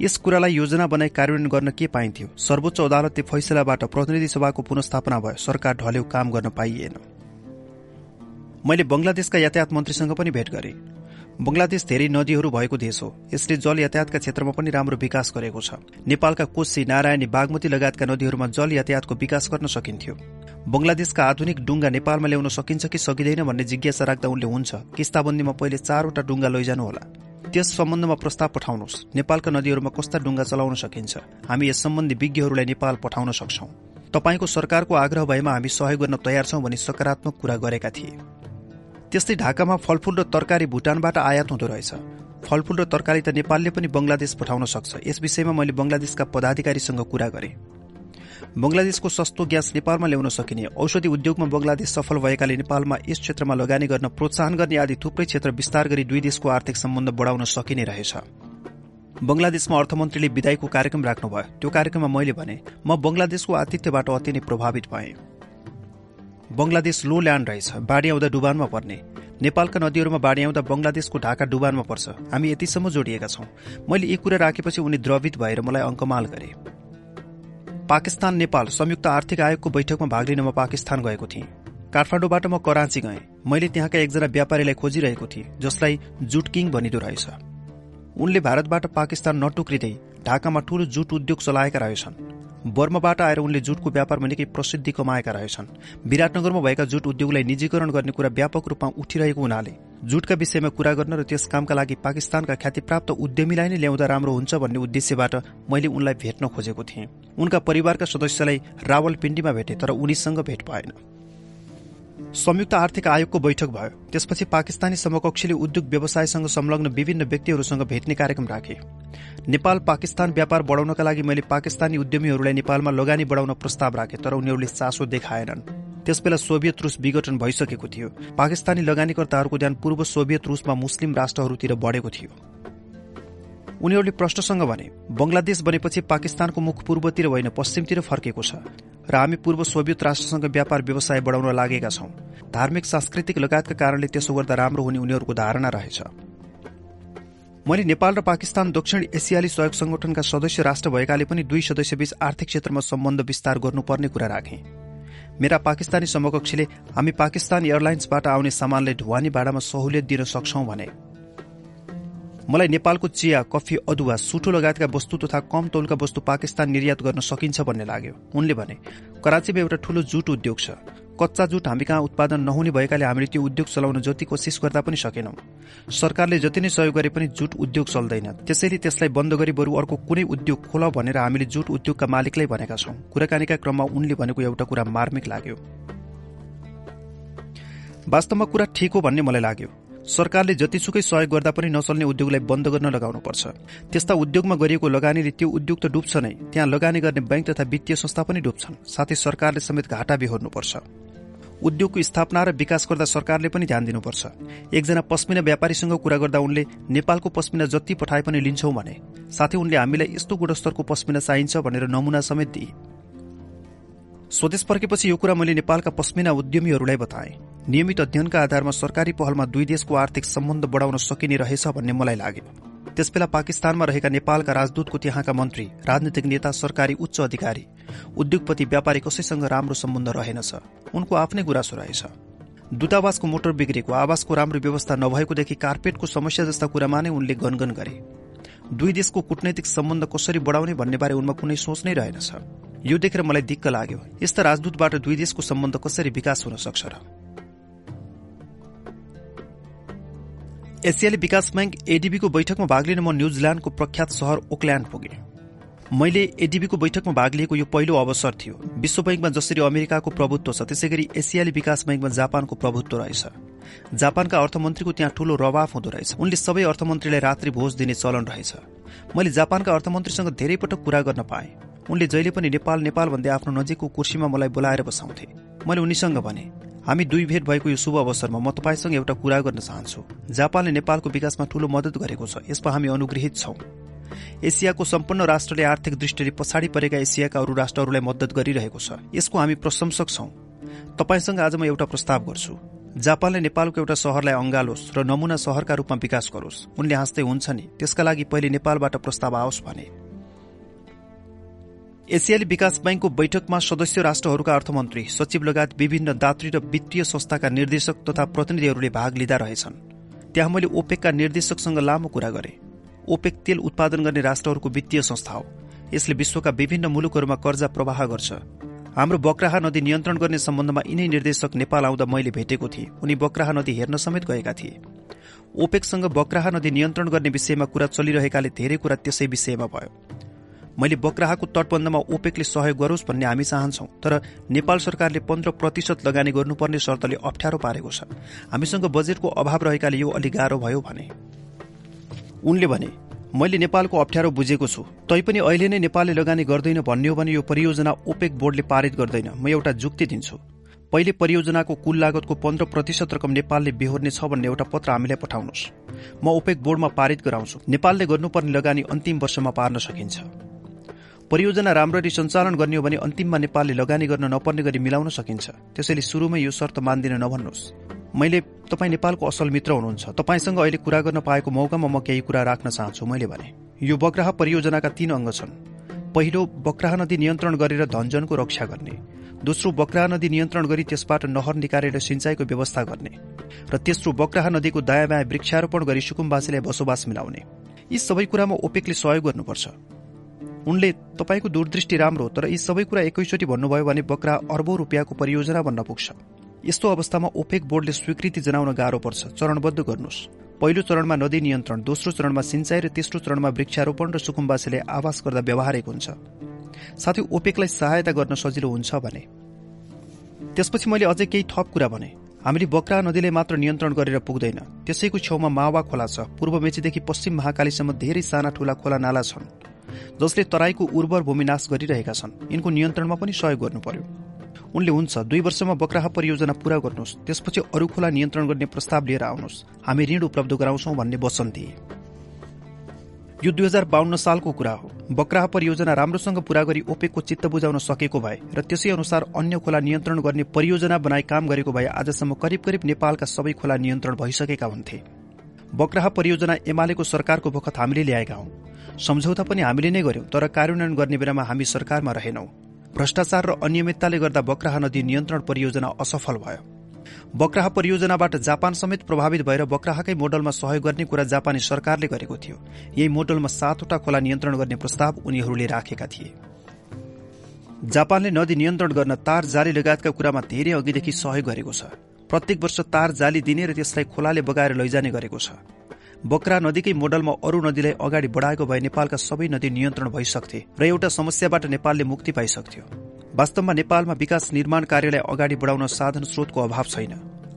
यस कुरालाई योजना बनाई कार्यान्वयन गर्न के पाइन्थ्यो? सर्वोच्च अदालतले फैसलाबाट प्रतिनिधि सभाको पुनस्थापना भयो। सरकार ढल्यो काम गर्न पाइएन। मैले बंगलादेशका यातायात मन्त्रीसँग पनि भेट गरे। बंगलादेश धेरै नदीहरू भएको देश हो। यसले जल यातायातका क्षेत्रमा पनि राम्रो विकास गरेको छ। नेपालका कोशी नारायणी बागमती लगायतका नदीहरूमा जल यातायातको विकास गर्न सकिन्थ्यो। बंगलादेशका आधुनिक डुङ्गा नेपालमा ल्याउन सकिन्छ कि सकिँदैन भन्ने जिज्ञासा राख्दा उनले हुन्छ। किस्ताबन्दीमा पहिले चारवटा डुङ्गा लैजानु होला त्यस सम्बन्धमा प्रस्ताव पठाउनुहोस्। नेपालका नदीहरूमा कस्ता डुङ्गा चलाउन सकिन्छ? हामी यस सम्बन्धी विज्ञहरूलाई नेपाल पठाउन सक्छौ। तपाईँको सरकारको आग्रह भएमा हामी सहयोग गर्न तयार छौं भनी सकारात्मक कुरा गरेका थिए। त्यस्तै ढाकामा फलफूल र तरकारी भुटानबाट आयात हुँदो रहेछ। फलफूल र तरकारी त नेपालले पनि बंगलादेश पठाउन सक्छ। यस विषयमा मैले बंगलादेशका पदाधिकारीसँग कुरा गरेँ। बंगलादेशको सस्तो ग्यास नेपालमा ल्याउन सकिने औषधि उद्योगमा बंगलादेश सफल भएकाले नेपालमा यस क्षेत्रमा लगानी गर्न प्रोत्साहन गर्ने आदि थुप्रै क्षेत्र विस्तार गरी दुई देशको आर्थिक सम्बन्ध बढ़ाउन सकिने रहेछ। बंगलादेशमा अर्थमन्त्रीले विदायको कार्यक्रम राख्नुभयो। त्यो कार्यक्रममा मैले भने म बंगलादेशको आतिथ्यबाट अति नै प्रभावित भएँ। बंगलादेश लो ल्यान्ड रहेछ बाढी आउँदा डुबानमा पर्ने। नेपालका नदीहरूमा बाढी आउँदा बंगलादेशको ढाका डुबानमा पर्छ। हामी यतिसम्म जोडिएका छौं। मैले यी कुरा राखेपछि उनी द्रवित भएर मलाई अङ्कमाल गरे। पाकिस्तान नेपाल संयुक्त आर्थिक आयोगको बैठकमा भाग लिन म पाकिस्तान गएको थिएँ। काठमाडौँबाट म कराँची गएँ। मैले त्यहाँका एकजना व्यापारीलाई खोजिरहेको थिएँ जसलाई जुट किङ भनिदो रहेछ। उनले भारतबाट पाकिस्तान नटुक्रिँदै ढाकामा ठूलो जुट उद्योग चलाएका रहेछन्। बर्माबाट आएर उनले जुटको व्यापारमा निकै प्रसिद्धि कमाएका रहेछन्। विराटनगरमा भएका जुट उद्योगलाई निजीकरण गर्ने कुरा व्यापक रूपमा उठिरहेको हुनाले जुटका विषयमा कुरा गर्न र त्यस कामका लागि पाकिस्तानका ख्यातिप्राप्त उद्यमीलाई नै ल्याउँदा राम्रो हुन्छ भन्ने उद्देश्यबाट मैले उनलाई भेट्न खोजेको थिएँ। उनका परिवारका सदस्यलाई रावलपिण्डीमा भेटे तर उनीसँग भेट भएन। संयुक्त आर्थिक आयोगको बैठक भयो। त्यसपछि पाकिस्तानी समकक्षीले उद्योग व्यवसायसँग संलग्न विभिन्न व्यक्तिहरूसँग भेट्ने कार्यक्रम राखे। नेपाल पाकिस्तान व्यापार बढाउनका लागि मैले पाकिस्तानी उद्यमीहरूलाई नेपालमा लगानी बढाउन प्रस्ताव राखे तर उनीहरूले चासो देखाएनन्। त्यसबेला सोभियत रूस विघटन भइसकेको थियो। पाकिस्तानी लगानीकर्ताहरूको ध्यान पूर्व सोभियत रूसमा मुस्लिम राष्ट्रहरूतिर बढेको थियो। उनीहरूले प्रश्नसँग भने बंगलादेश बनेपछि पाकिस्तानको मुख पूर्वतिर होइन पश्चिमतिर फर्केको छ। र हामी पूर्व सोभियत राष्ट्रसँग व्यापार व्यवसाय बढाउन लागेका छौं। धार्मिक सांस्कृतिक लगायतका कारणले त्यसो गर्दा राम्रो हुने उनीहरूको धारणा रहेछ। मैले नेपाल र पाकिस्तान दक्षिण एसियाली सहयोग संगठनका सदस्य राष्ट्र भएकाले पनि दुई सदस्यबीच आर्थिक क्षेत्रमा सम्बन्ध विस्तार गर्नुपर्ने कुरा राखे। मेरा पाकिस्तानी समकक्षीले हामी पाकिस्तान एयरलाइन्सबाट आउने सामानलाई ढुवानी भाडामा सहुलियत दिन सक्छौ भने मलाई नेपालको चिया कफी अदुवा सुठो लगायतका वस्तु तथा कम तौलका वस्तु पाकिस्तान निर्यात गर्न सकिन्छ भन्ने लाग्यो। उनले भने कराचीमा एउटा ठूलो जुट उद्योग छ। कच्चा जुट हामी कहाँ उत्पादन नहुने भएकाले हामीले त्यो उद्योग चलाउन जति कोसिस गर्दा पनि सकेनौं। सरकारले जति नै सहयोग गरे पनि जुट उद्योग चल्दैन। त्यसैले त्यसलाई बन्द गरी बरु अर्को कुनै उद्योग खोल भनेर हामीले जुट उद्योगका मालिकलाई भनेका छौं। कुराकानीका क्रममा उनले भनेको एउटा कुरा मार्मिक लाग्यो। वास्तवमा कुरा ठिक हो भन्ने मलाई लाग्यो। सरकारले जतिसुकै सहयोग गर्दा पनि नचल्ने उद्योगलाई बन्द गर्न लगाउनुपर्छ। त्यस्ता उद्योगमा गरिएको लगानीले त्यो उद्योग त डुब्छ नै त्यहाँ लगानी गर्ने बैंक तथा वित्तीय संस्था पनि डुब्छन्। साथै सरकारले समेत घाटा बेहोर्नुपर्छ। उद्योगको स्थापना र विकास गर्दा सरकारले पनि ध्यान दिनुपर्छ। एकजना पश्मिना व्यापारीसँग कुरा गर्दा उनले नेपालको पश्मिना जति पठाए पनि लिन्छौ भने। साथै उनले हामीलाई यस्तो गुणस्तरको पश्मिना चाहिन्छ भनेर नमुना समेत दिए स्वदेश फर्केपछि यो कुरा मैले नेपालका पश्मिना उद्यमीहरूलाई बताए। नियमित अध्ययनका आधारमा सरकारी पहलमा दुई देशको आर्थिक सम्बन्ध बढाउन सकिने रहेछ भन्ने मलाई लाग्यो। त्यसबेला पाकिस्तानमा रहेका नेपालका राजदूतको त्यहाँका मन्त्री राजनीतिक नेता सरकारी उच्च अधिकारी उद्योगपति व्यापारी कसैसँग राम्रो सम्बन्ध रहेनछ। उनको आफ्नै गुरासो रहेछ। दूतावासको मोटर बिग्रेको आवासको राम्रो व्यवस्था नभएकोदेखि कार्पेटको समस्या जस्ता कुरामा नै उनले गनगन गरे। दुई देशको कूटनैतिक सम्बन्ध कसरी बढाउने भन्ने बारे उनमा कुनै सोच नै रहेनछ। यो देखेर मलाई दिक्क लाग्यो यस्ता राजदूतबाट दुई देशको सम्बन्ध कसरी विकास हुन सक्छ र एसियाली विकास ब्याङ्क एडीबीको बैठकमा भाग लिन म न्यूजील्याण्डको प्रख्यात शहर ओकल्याण्ड पुगे। मैले एडीबीको बैठकमा भाग लिएको यो पहिलो अवसर थियो। विश्व ब्याङ्कमा जसरी अमेरिकाको प्रभुत्व छ त्यसै गरी एसियाली विकास ब्याङ्कमा जापानको प्रभुत्व रहेछ। जापानका अर्थमन्त्रीको त्यहाँ ठूलो रवाफ हुँदो रहेछ। उनले सबै अर्थमन्त्रीलाई रात्रि भोज दिने चलन रहेछ। मैले जापानका अर्थमन्त्रीसँग धेरै पटक कुरा गर्न पाएँ। उनले जहिले पनि नेपाल नेपाल भन्दै आफ्नो नजिकको कुर्सीमा मलाई बोलाएर बसाउँथे। मैले उनीसँग भने हामी दुई भेट भएको यो शुभ अवसरमा म तपाईँसँग एउटा कुरा गर्न चाहन्छु। जापानले नेपालको विकासमा ठूलो मदत गरेको छ यसमा हामी अनुग्रहित छौं। एसियाको सम्पूर्ण राष्ट्रले आर्थिक दृष्टिले पछाडि परेका एसियाका अरू राष्ट्रहरूलाई मद्दत गरिरहेको छ यसको हामी प्रशंसक छौं। तपाईँसँग आज म एउटा प्रस्ताव गर्छु। जापानले नेपालको एउटा शहरलाई अंगालोस् र नमूना शहरका रूपमा विकास गरोस्। उनले हाँस्दै हुन्छ नि त्यसका लागि पहिले नेपालबाट प्रस्ताव आओस् भने। एसियाली विकास ब्याङ्कको बैठकमा सदस्य राष्ट्रहरूका अर्थमन्त्री सचिव लगायत विभिन्न दात्री र वित्तीय संस्थाका निर्देशक तथा प्रतिनिधिहरूले भाग लिँदा रहेछन्। त्यहाँ मैले ओपेकका निर्देशकसँग लामो कुरा गरे। ओपेक तेल उत्पादन गर्ने राष्ट्रहरूको वित्तीय संस्था हो। यसले विश्वका विभिन्न मुलुकहरूमा कर्जा प्रवाह गर्छ। हाम्रो बक्राहा नदी नियन्त्रण गर्ने सम्बन्धमा यिनै निर्देशक नेपाल आउँदा मैले भेटेको थिएँ। उनी बक्राहा नदी हेर्न समेत गएका थिए। ओपेकसँग बक्राहा नदी नियन्त्रण गर्ने विषयमा कुरा चलिरहेकाले धेरै कुरा त्यसै विषयमा भयो। मैले बक्राहाको तटबन्धमा ओपेकले सहयोग गरोस् भन्ने हामी चाहन्छौं तर नेपाल सरकारले पन्ध्र प्रतिशत लगानी गर्नुपर्ने शर्तले अप्ठ्यारो पारेको छ। हामीसँग बजेटको अभाव रहेकाले यो अलि गाह्रो भयो भने। उनले भने मैले नेपालको अप्ठ्यारो बुझेको छु। तैपनि अहिले नै नेपालले लगानी गर्दैन भन्ने हो भने यो परियोजना ओपेक बोर्डले पारित गर्दैन। म एउटा जुक्ति दिन्छु। पहिले परियोजनाको कुल लागतको पन्ध्र प्रतिशत रकम नेपालले बेहोर्ने छ भन्ने एउटा पत्र हामीलाई पठाउनुहोस्। म ओपेक बोर्डमा पारित गराउँछु। नेपालले गर्नुपर्ने लगानी अन्तिम वर्षमा पार्न सकिन्छ। परियोजना राम्ररी सञ्चालन गर्ने हो भने अन्तिममा नेपालले लगानी गर्न नपर्ने गरी मिलाउन सकिन्छ। त्यसैले सुरुमै यो शर्त मान्दिन नभन्नुहोस्। मैले तपाईँ नेपालको असल मित्र हुनुहुन्छ। तपाईँसँग अहिले कुरा गर्न पाएको मौकामा म केही कुरा राख्न चाहन्छु मैले भने। यो बग्राह परियोजनाका तीन अङ्ग छन्। पहिलो बक्राह नदी नियन्त्रण गरेर धनजनको रक्षा गर्ने। दोस्रो बक्राह नदी नियन्त्रण गरी त्यसबाट नहर निकालेर सिंचाईको व्यवस्था गर्ने। र तेस्रो बक्राह नदीको दायाँ बायाँ वृक्षारोपण गरी सुकुम्बासीलाई बसोबास मिलाउने। यी सबै कुरामा ओपेकले सहयोग गर्नुपर्छ। उनले तपाईँको दूरदृष्टि राम्रो तर यी सबै कुरा एकैचोटि भन्नुभयो भने बक्रा अर्बौं रुपियाँको परियोजना बन्न पुग्छ। यस्तो अवस्थामा ओपेक बोर्डले स्वीकृति जनाउन गाह्रो पर्छ। चरणबद्ध गर्नुहोस्। पहिलो चरणमा नदी नियन्त्रण दोस्रो चरणमा सिंचाई र तेस्रो चरणमा वृक्षारोपण र सुकुम्बासीले आवास गर्दा व्यवहारिक हुन्छ। साथै ओपेकलाई सहायता गर्न सजिलो हुन्छ भने। त्यसपछि मैले अझै केही थप कुरा भने। हामीले बक्रा नदीले मात्र नियन्त्रण गरेर पुग्दैन। त्यसैको छेउमा मावा खोला छ। पूर्व मेचीदेखि पश्चिम महाकालीसम्म धेरै साना ठूला खोला नाला छन्। जसले तराईको उर्वर भूमि नाश गरिरहेका छन्। यिनको नियन्त्रणमा पनि सहयोग गर्नु पर्यो। उनले हुन्छ दुई वर्षमा बक्राह परियोजना पूरा गर्नुहोस्। त्यसपछि अरू खोला नियन्त्रण गर्ने प्रस्ताव लिएर आउनुहोस्। हामी ऋण उपलब्ध गराउँछौ भन्ने वचन दिए। यो दुई हजार बाहन्न सालको कुरा हो। बक्राह परियोजना राम्रोसँग पूरा गरी ओपेकको चित्त बुझाउन सकेको भए र त्यसै अनुसार अन्य खोला नियन्त्रण गर्ने परियोजना बनाई काम गरेको भए आजसम्म करिब करिब नेपालका सबै खोला नियन्त्रण भइसकेका हुन्थे। बक्राह परियोजना एमालेको सरकारको बखत हामीले ल्याएका हौं। सम्झौता पनि हामीले नै गर्यौं तर कार्यान्वयन गर्ने बेलामा हामी सरकारमा रहेनौं। भ्रष्टाचार र अनियमितताले गर्दा बक्राह नदी नियन्त्रण परियोजना असफल भयो। बक्राह परियोजनाबाट जापान समेत प्रभावित भएर बक्राहकै मोडलमा सहयोग गर्ने कुरा जापानी सरकारले गरेको थियो। यही मोडलमा सातवटा खोला नियन्त्रण गर्ने प्रस्ताव उनीहरूले राखेका थिए। जापानले नदी नियन्त्रण गर्न तार जाली लगायतका कुरामा धेरै अघिदेखि सहयोग गरेको छ। प्रत्येक वर्ष तार जाली दिने र त्यसलाई खोलाले बगाएर लैजाने गरेको छ। बक्रा नदीकै मोडलमा अरू नदीलाई अगाडि बढाएको भए नेपालका सबै नदी नियन्त्रण भइसक्थे र एउटा समस्याबाट नेपालले मुक्ति पाइसक्थ्यो। वास्तवमा नेपालमा विकास निर्माण कार्यलाई अगाडि बढाउन साधन स्रोतको अभाव छैन।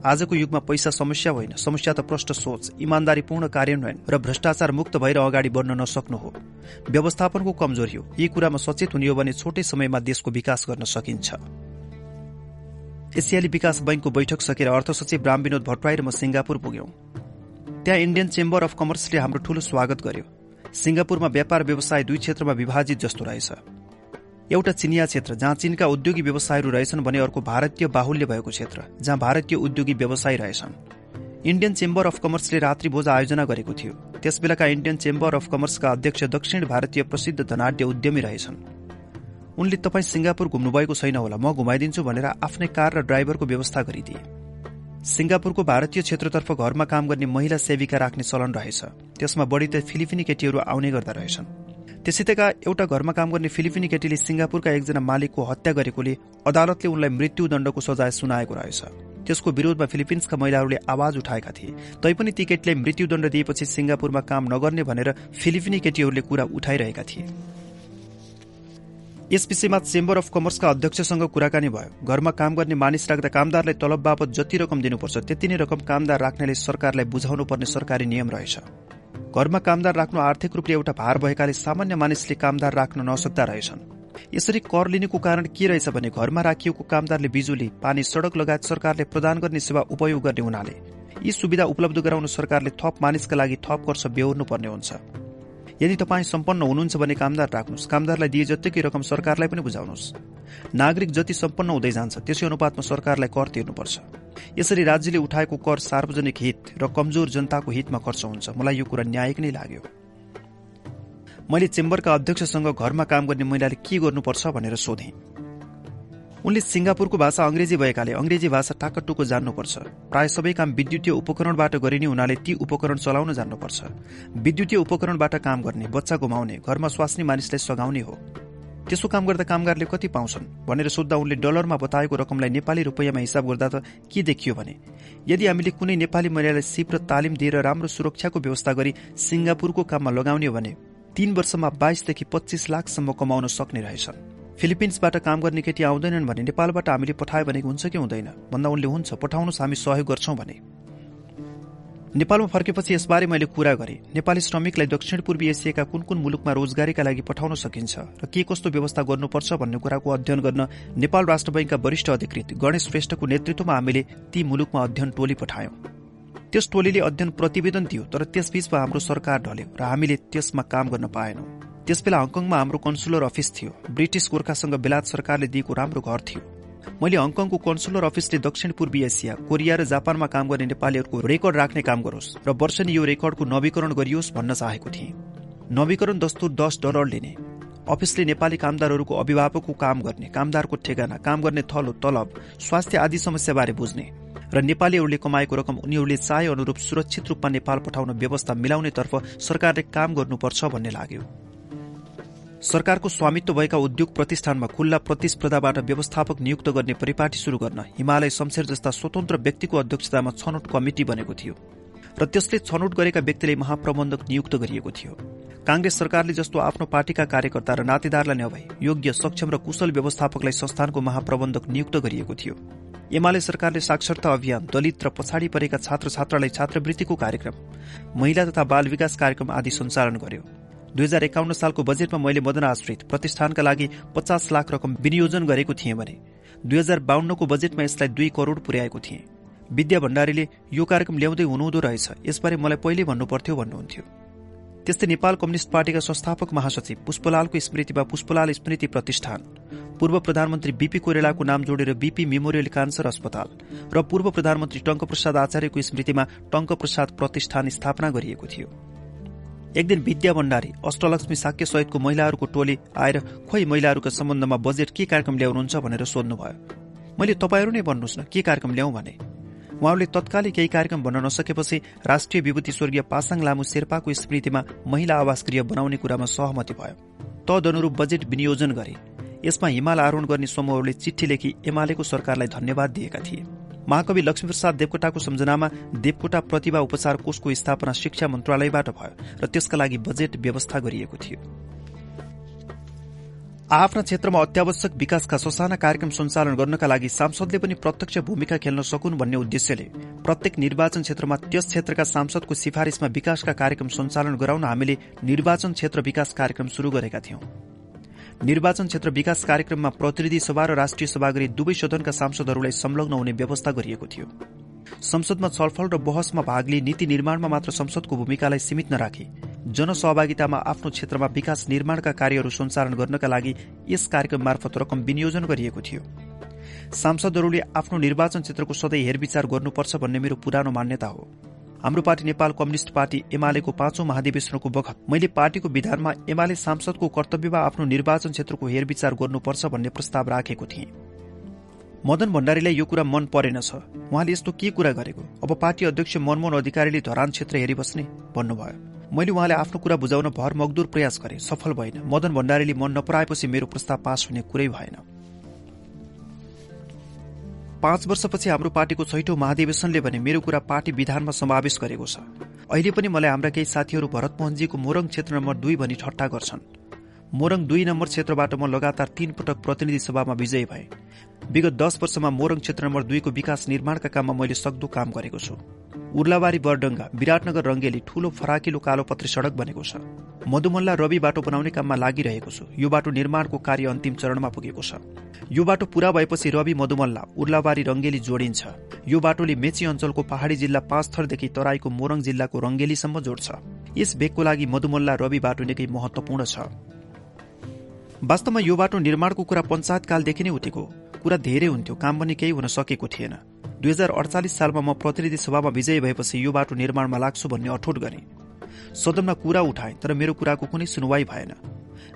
आजको युगमा पैसा समस्या होइन। समस्या त प्रष्ट सोच इमान्दारीपूर्ण कार्यान्वयन र भ्रष्टाचार मुक्त भएर अगाडि बढ्न नसक्नु हो। व्यवस्थापनको कमजोरी हो। यी कुरामा सचेत हुने हो भने छोटै समयमा देशको विकास गर्न सकिन्छ। एसियाली विकास बैंकको बैठक सकेर अर्थ सचिव राम विनोद भट्टराई र म सिंगापुर पुग्यौं। त्यहाँ इण्डियन चेम्बर अफ कमर्सले हाम्रो ठूलो स्वागत गर्यो। सिंगापुरमा व्यापार व्यवसाय दुई क्षेत्रमा विभाजित जस्तो रहेछ। एउटा चिनिया क्षेत्र जहाँ चीनका उद्योगी व्यवसायहरू रहेछन् भने अर्को भारतीय बाहुल्य भएको क्षेत्र जहाँ भारतीय उद्योगी व्यवसाय रहेछन्। इण्डियन चेम्बर अफ कमर्सले रात्रि भोज आयोजना गरेको थियो। त्यसबेलाका इण्डियन चेम्बर अफ कमर्सका अध्यक्ष दक्षिण भारतीय प्रसिद्ध धनाढ्य उद्यमी रहेछन्। उनले तपाईँ सिंगापुर घुम्नुभएको छैन होला म घुमाइदिन्छु भनेर आफ्नै कार र ड्राइभरको व्यवस्था गरिदिए। सिंगापुरको भारतीय क्षेत्रतर्फ घरमा काम गर्ने महिला सेविका राख्ने चलन रहेछ। त्यसमा बढी त फिलिपिनी केटीहरू आउने गर्दा रहेछन्। त्यसैतका एउटा घरमा काम गर्ने फिलिपिनी केटीले सिंगापुरका एकजना मालिकको हत्या गरेकोले अदालतले उनलाई मृत्युदण्डको सजाय सुनाएको रहेछ। त्यसको विरोधमा फिलिपिन्सका महिलाहरूले आवाज उठाएका थिए। तैपनि ती केटीलाई मृत्युदण्ड दिएपछि सिंगापुरमा काम नगर्ने भनेर फिलिपिनी केटीहरूले कुरा उठाइरहेका थिए। यस विषयमा चेम्बर अफ कमर्सका अध्यक्षसँग कुराकानी भयो। घरमा काम गर्ने मानिस राख्दा कामदारलाई तलब बापत जति रकम दिनुपर्छ त्यति नै रकम कामदार राख्नेले सरकारलाई बुझाउनु पर्ने सरकारी नियम रहेछ। घरमा कामदार राख्नु आर्थिक रूपले एउटा भार भएकाले सामान्य मानिसले कामदार राख्न नसक्दा रहेछन्। यसरी कर लिनुको कारण के रहेछ भने घरमा राखिएको कामदारले बिजुली पानी सड़क लगायत सरकारले प्रदान गर्ने सेवा उपयोग गर्ने हुनाले यी सुविधा उपलब्ध गराउन सरकारले थप मानिसका लागि थप वर्ष बेहोर्नु पर्ने हुन्छ। यदि तपाईँ सम्पन्न हुनुहुन्छ भने कामदार राख्नुहोस्। कामदारलाई दिए जतिकै रकम सरकारलाई पनि बुझाउनुहोस्। नागरिक जति सम्पन्न हुँदै जान्छ त्यसै अनुपातमा सरकारलाई कर तिर्नुपर्छ। यसरी राज्यले उठाएको कर सार्वजनिक हित र कमजोर जनताको हितमा खर्च हुन्छ। मलाई यो कुरा न्यायिक नै लाग्यो। मैले चेम्बरका अध्यक्षसँग घरमा काम गर्ने महिलाले के गर्नुपर्छ भनेर सोधेँ। उनले सिंगापुरको भाषा अंग्रेजी भएकाले अंग्रेजी भाषा टाकटुको जान्नुपर्छ। प्राय सबै काम विद्युतीय उपकरणबाट गरिने हुनाले ती उपकरण चलाउन जान्नुपर्छ। विद्युतीय उपकरणबाट काम गर्ने बच्चा घुमाउने घरमा स्वास्नी मानिसलाई सघाउने हो। त्यसो काम गर्दा कामगारले कति पाउँछन् भनेर सोद्धा उनले डलरमा बताएको रकमलाई नेपाली रुपियाँमा हिसाब गर्दा त के देखियो भने? यदि हामीले कुनै नेपाली महिलालाई सिप र तालिम दिएर राम्रो सुरक्षाको व्यवस्था गरी सिंगापुरको काममा लगाउने हो भने तीन वर्षमा बाइसदेखि पच्चीस लाखसम्म कमाउन सक्ने रहेछन्। फिलिपिन्सबाट काम गर्ने केटी आउँदैनन् भने नेपालबाट हामीले पठायो भने हुन्छ कि हुँदैन? भन्दा उनले हुन्छ पठाउनुहोस् हामी सहयोग गर्छौं भने। नेपालमा फर्केपछि यसबारे मैले कुरा गरे। नेपाली श्रमिकलाई दक्षिण पूर्वी एसियाका कुन कुन मुलुकमा रोजगारीका लागि पठाउन सकिन्छ र के कस्तो व्यवस्था गर्नुपर्छ भन्ने कुराको अध्ययन गर्न नेपाल राष्ट्र बैंकका वरिष्ठ अधिकृत गणेश श्रेष्ठको नेतृत्वमा हामीले ती मुलुकमा अध्ययन टोली पठायौं। त्यस टोलीले अध्ययन प्रतिवेदन दियो तर त्यसबीचमा हाम्रो सरकार ढल्यो र हामीले त्यसमा काम गर्न पाएनौं। त्यसबेला हङकङमा हाम्रो कन्सुलर अफिस थियो। ब्रिटिस गोर्खासँग बेलायत सरकारले दिएको राम्रो घर थियो। मैले हङकङको कन्सुलर अफिसले दक्षिण पूर्वी एसिया कोरिया र जापानमा काम गर्ने नेपालीहरूको रेकर्ड राख्ने काम गरोस् र वर्षनी यो रेकर्डको नवीकरण गरियोस् भन्न चाहेको थिएँ। नवीकरण दस्तुर दस डलर लिने। अफिसले नेपाली कामदारहरूको अभिभावकको काम गर्ने कामदारको ठेगाना काम गर्ने थलो तलब स्वास्थ्य आदि समस्याबारे बुझ्ने र नेपालीहरूले कमाएको रकम उनीहरूले चाहे अनुरूप सुरक्षित रूपमा नेपाल पठाउन व्यवस्था मिलाउनेतर्फ सरकारले काम गर्नुपर्छ भन्ने लाग्यो। सरकारको स्वामित्व भएका उद्योग प्रतिष्ठानमा खुल्ला प्रतिस्पर्धाबाट व्यवस्थापक नियुक्त गर्ने परिपाटी शुरू गर्न हिमालय शमशेर जस्ता स्वतन्त्र व्यक्तिको अध्यक्षतामा छनौट कमिटी बनेको थियो र त्यसले छनौट गरेका व्यक्तिले महाप्रबन्धक नियुक्त गरिएको थियो। कांग्रेस सरकारले जस्तो आफ्नो पार्टीका कार्यकर्ता र नातेदारलाई नभई योग्य सक्षम र कुशल व्यवस्थापकलाई संस्थानको महाप्रबन्धक नियुक्त गरिएको थियो। एमाले सरकारले साक्षरता अभियान दलित र पछाडि परेका छात्र छात्रालाई छात्रवृत्तिको कार्यक्रम महिला तथा बाल विकास कार्यक्रम आदि सञ्चालन गर्यो। दुई हजार एकाउन्न सालको बजेटमा मैले मदन आश्रित प्रतिष्ठानका लागि पचास लाख रकम विनियोजन गरेको थिएँ भने दुई हजार बाहन्नको बजेटमा यसलाई दुई करोड़ पुर्याएको थिएँ। विद्या भण्डारीले यो कार्यक्रम ल्याउँदै हुनुहुँदो रहेछ यसबारे मलाई पहिले भन्नुपर्थ्यो भन्नुहुन्थ्यो। त्यस्तै नेपाल कम्युनिष्ट पार्टीका संस्थापक महासचिव पुष्पलालको स्मृतिमा पुष्पलाल स्मृति प्रतिष्ठान पूर्व प्रधानमन्त्री बीपी कोइरालाको नाम जोडेर बीपी मेमोरियल क्यान्सर अस्पताल र पूर्व प्रधानमन्त्री टंक प्रसाद आचार्यको स्मृतिमा टंक प्रसाद प्रतिष्ठान स्थापना गरिएको थियो। एक दिन विद्या भण्डारी अष्टलक्ष्मी साक्य सहितको महिलाहरूको टोली आएर खोइ महिलाहरूका सम्बन्धमा बजेट के कार्यक्रम ल्याउनुहुन्छ भनेर सोध्नुभयो। मैले तपाईँहरू नै भन्नुहोस् न के कार्यक्रम ल्याउँ भने? उहाँले तत्कालै केही कार्यक्रम भन्न नसकेपछि राष्ट्रिय विभूति स्वर्गीय पासाङ लामु शेर्पाको स्मृतिमा महिला आवास गृह बनाउने कुरामा सहमति भयो। तदनुरूप बजेट विनियोजन गरे। यसमा हिमाल आरोहण गर्ने समूहहरूले चिठी लेखी एमालेको सरकारलाई धन्यवाद दिएका थिए। महाकवि लक्ष्मीप्रसाद देवकोटाको सम्झनामा देवकोटा प्रतिभा उपचार कोषको स्थापना शिक्षा मन्त्रालयबाट भयो र त्यसका लागि बजेट व्यवस्था गरिएको थियो। आफ्ना क्षेत्रमा अत्यावश्यक विकासका ससाना कार्यक्रम सञ्चालन गर्नका लागि सांसदले पनि प्रत्यक्ष भूमिका खेल्न सकुन् भन्ने उद्देश्यले प्रत्येक निर्वाचन क्षेत्रमा त्यस क्षेत्रका सांसदको सिफारिशमा विकासका कार्यक्रम सञ्चालन गराउन हामीले निर्वाचन क्षेत्र विकास कार्यक्रम शुरू गरेका थियौं। निर्वाचन क्षेत्र विकास कार्यक्रममा प्रतिनिधि सभा र राष्ट्रिय सभा गरी दुवै सदनका सांसदहरूलाई संलग्न हुने व्यवस्था गरिएको थियो। संसदमा छलफल र बहसमा भाग लिई नीति निर्माणमा मात्र संसदको भूमिकालाई सीमित नराखी। जनसहभागितामा आफ्नो क्षेत्रमा विकास निर्माणका कार्यहरू सञ्चालन गर्नका लागि यस कार्यक्रम मार्फत रकम विनियोजन गरिएको थियो। सांसदहरूले आफ्नो निर्वाचन क्षेत्रको सधैँ हेरविचार गर्नुपर्छ भन्ने मेरो पुरानो मान्यता हो। हाम्रो पार्टी नेपाल कम्युनिष्ट पार्टी एमालेको पाँचौं महाधिवेशनको बखत। मैले पार्टीको विधानमा एमाले सांसदको कर्तव्यमा आफ्नो निर्वाचन क्षेत्रको हेरविचार गर्नुपर्छ भन्ने प्रस्ताव राखेको थिएँ। मदन भण्डारीलाई यो कुरा मन परेनछ उहाँले यस्तो के कुरा गरेको? अब पार्टी अध्यक्ष मनमोहन अधिकारीले धरान क्षेत्र हेरिबस्ने भन्नुभयो। मैले उहाँले आफ्नो कुरा बुझाउन भर मगदुर प्रयास गरे। सफल भएन। मदन भण्डारीले मन नपराएपछि मेरो प्रस्ताव पास हुने कुरै भएन। पाँच वर्षपछि हाम्रो पार्टीको छैठौं महाधिवेशनले भने मेरो कुरा पार्टी विधानमा समावेश गरेको छ। अहिले पनि मलाई हाम्रा केही साथीहरू भरतमोहनजीको मोरङ क्षेत्र नम्बर दुई भनी ठट्टा गर्छन्। मोरङ दुई नम्बर क्षेत्रबाट म लगातार तीन पटक प्रतिनिधि सभामा विजयी भए। विगत दश वर्षमा मोरङ क्षेत्र नम्बर दुईको विकास निर्माणका काममा मैले सक्दो काम गरेको छु। उर्लाबारी बरडङ्गा विराटनगर रंगेली ठूलो फराकिलो कालो पत्री सड़क बनेको छ। मधुमल्ला रवि बाटो बनाउने काममा लागिरहेको छु। यो बाटो निर्माणको कार्य अन्तिम चरणमा पुगेको छ। यो बाटो पूरा भएपछि रवि मधुमल्ला उर्लाबारी रंगेली जोडिन्छ। यो बाटोले मेची अञ्चलको पहाड़ी जिल्ला पाँच थरदेखि तराईको मोरङ जिल्लाको रंगेलीसम्म जोड्छ। यस भेगको लागि मधुमल्ला रवि बाटो निकै महत्वपूर्ण छ। वास्तवमा यो बाटो निर्माणको कुरा पञ्चायतकालदेखि नै उठेको कुरा धेरै हुन्थ्यो काम पनि केही हुन सकेको थिएन। दुई हजार अडचालिस सालमा म प्रतिनिधि सभामा विजयी भएपछि यो बाटो निर्माणमा लाग्छु भन्ने अठोट गरे। सदनमा कुरा उठाए तर मेरो कुराको कुनै सुनवाई भएन।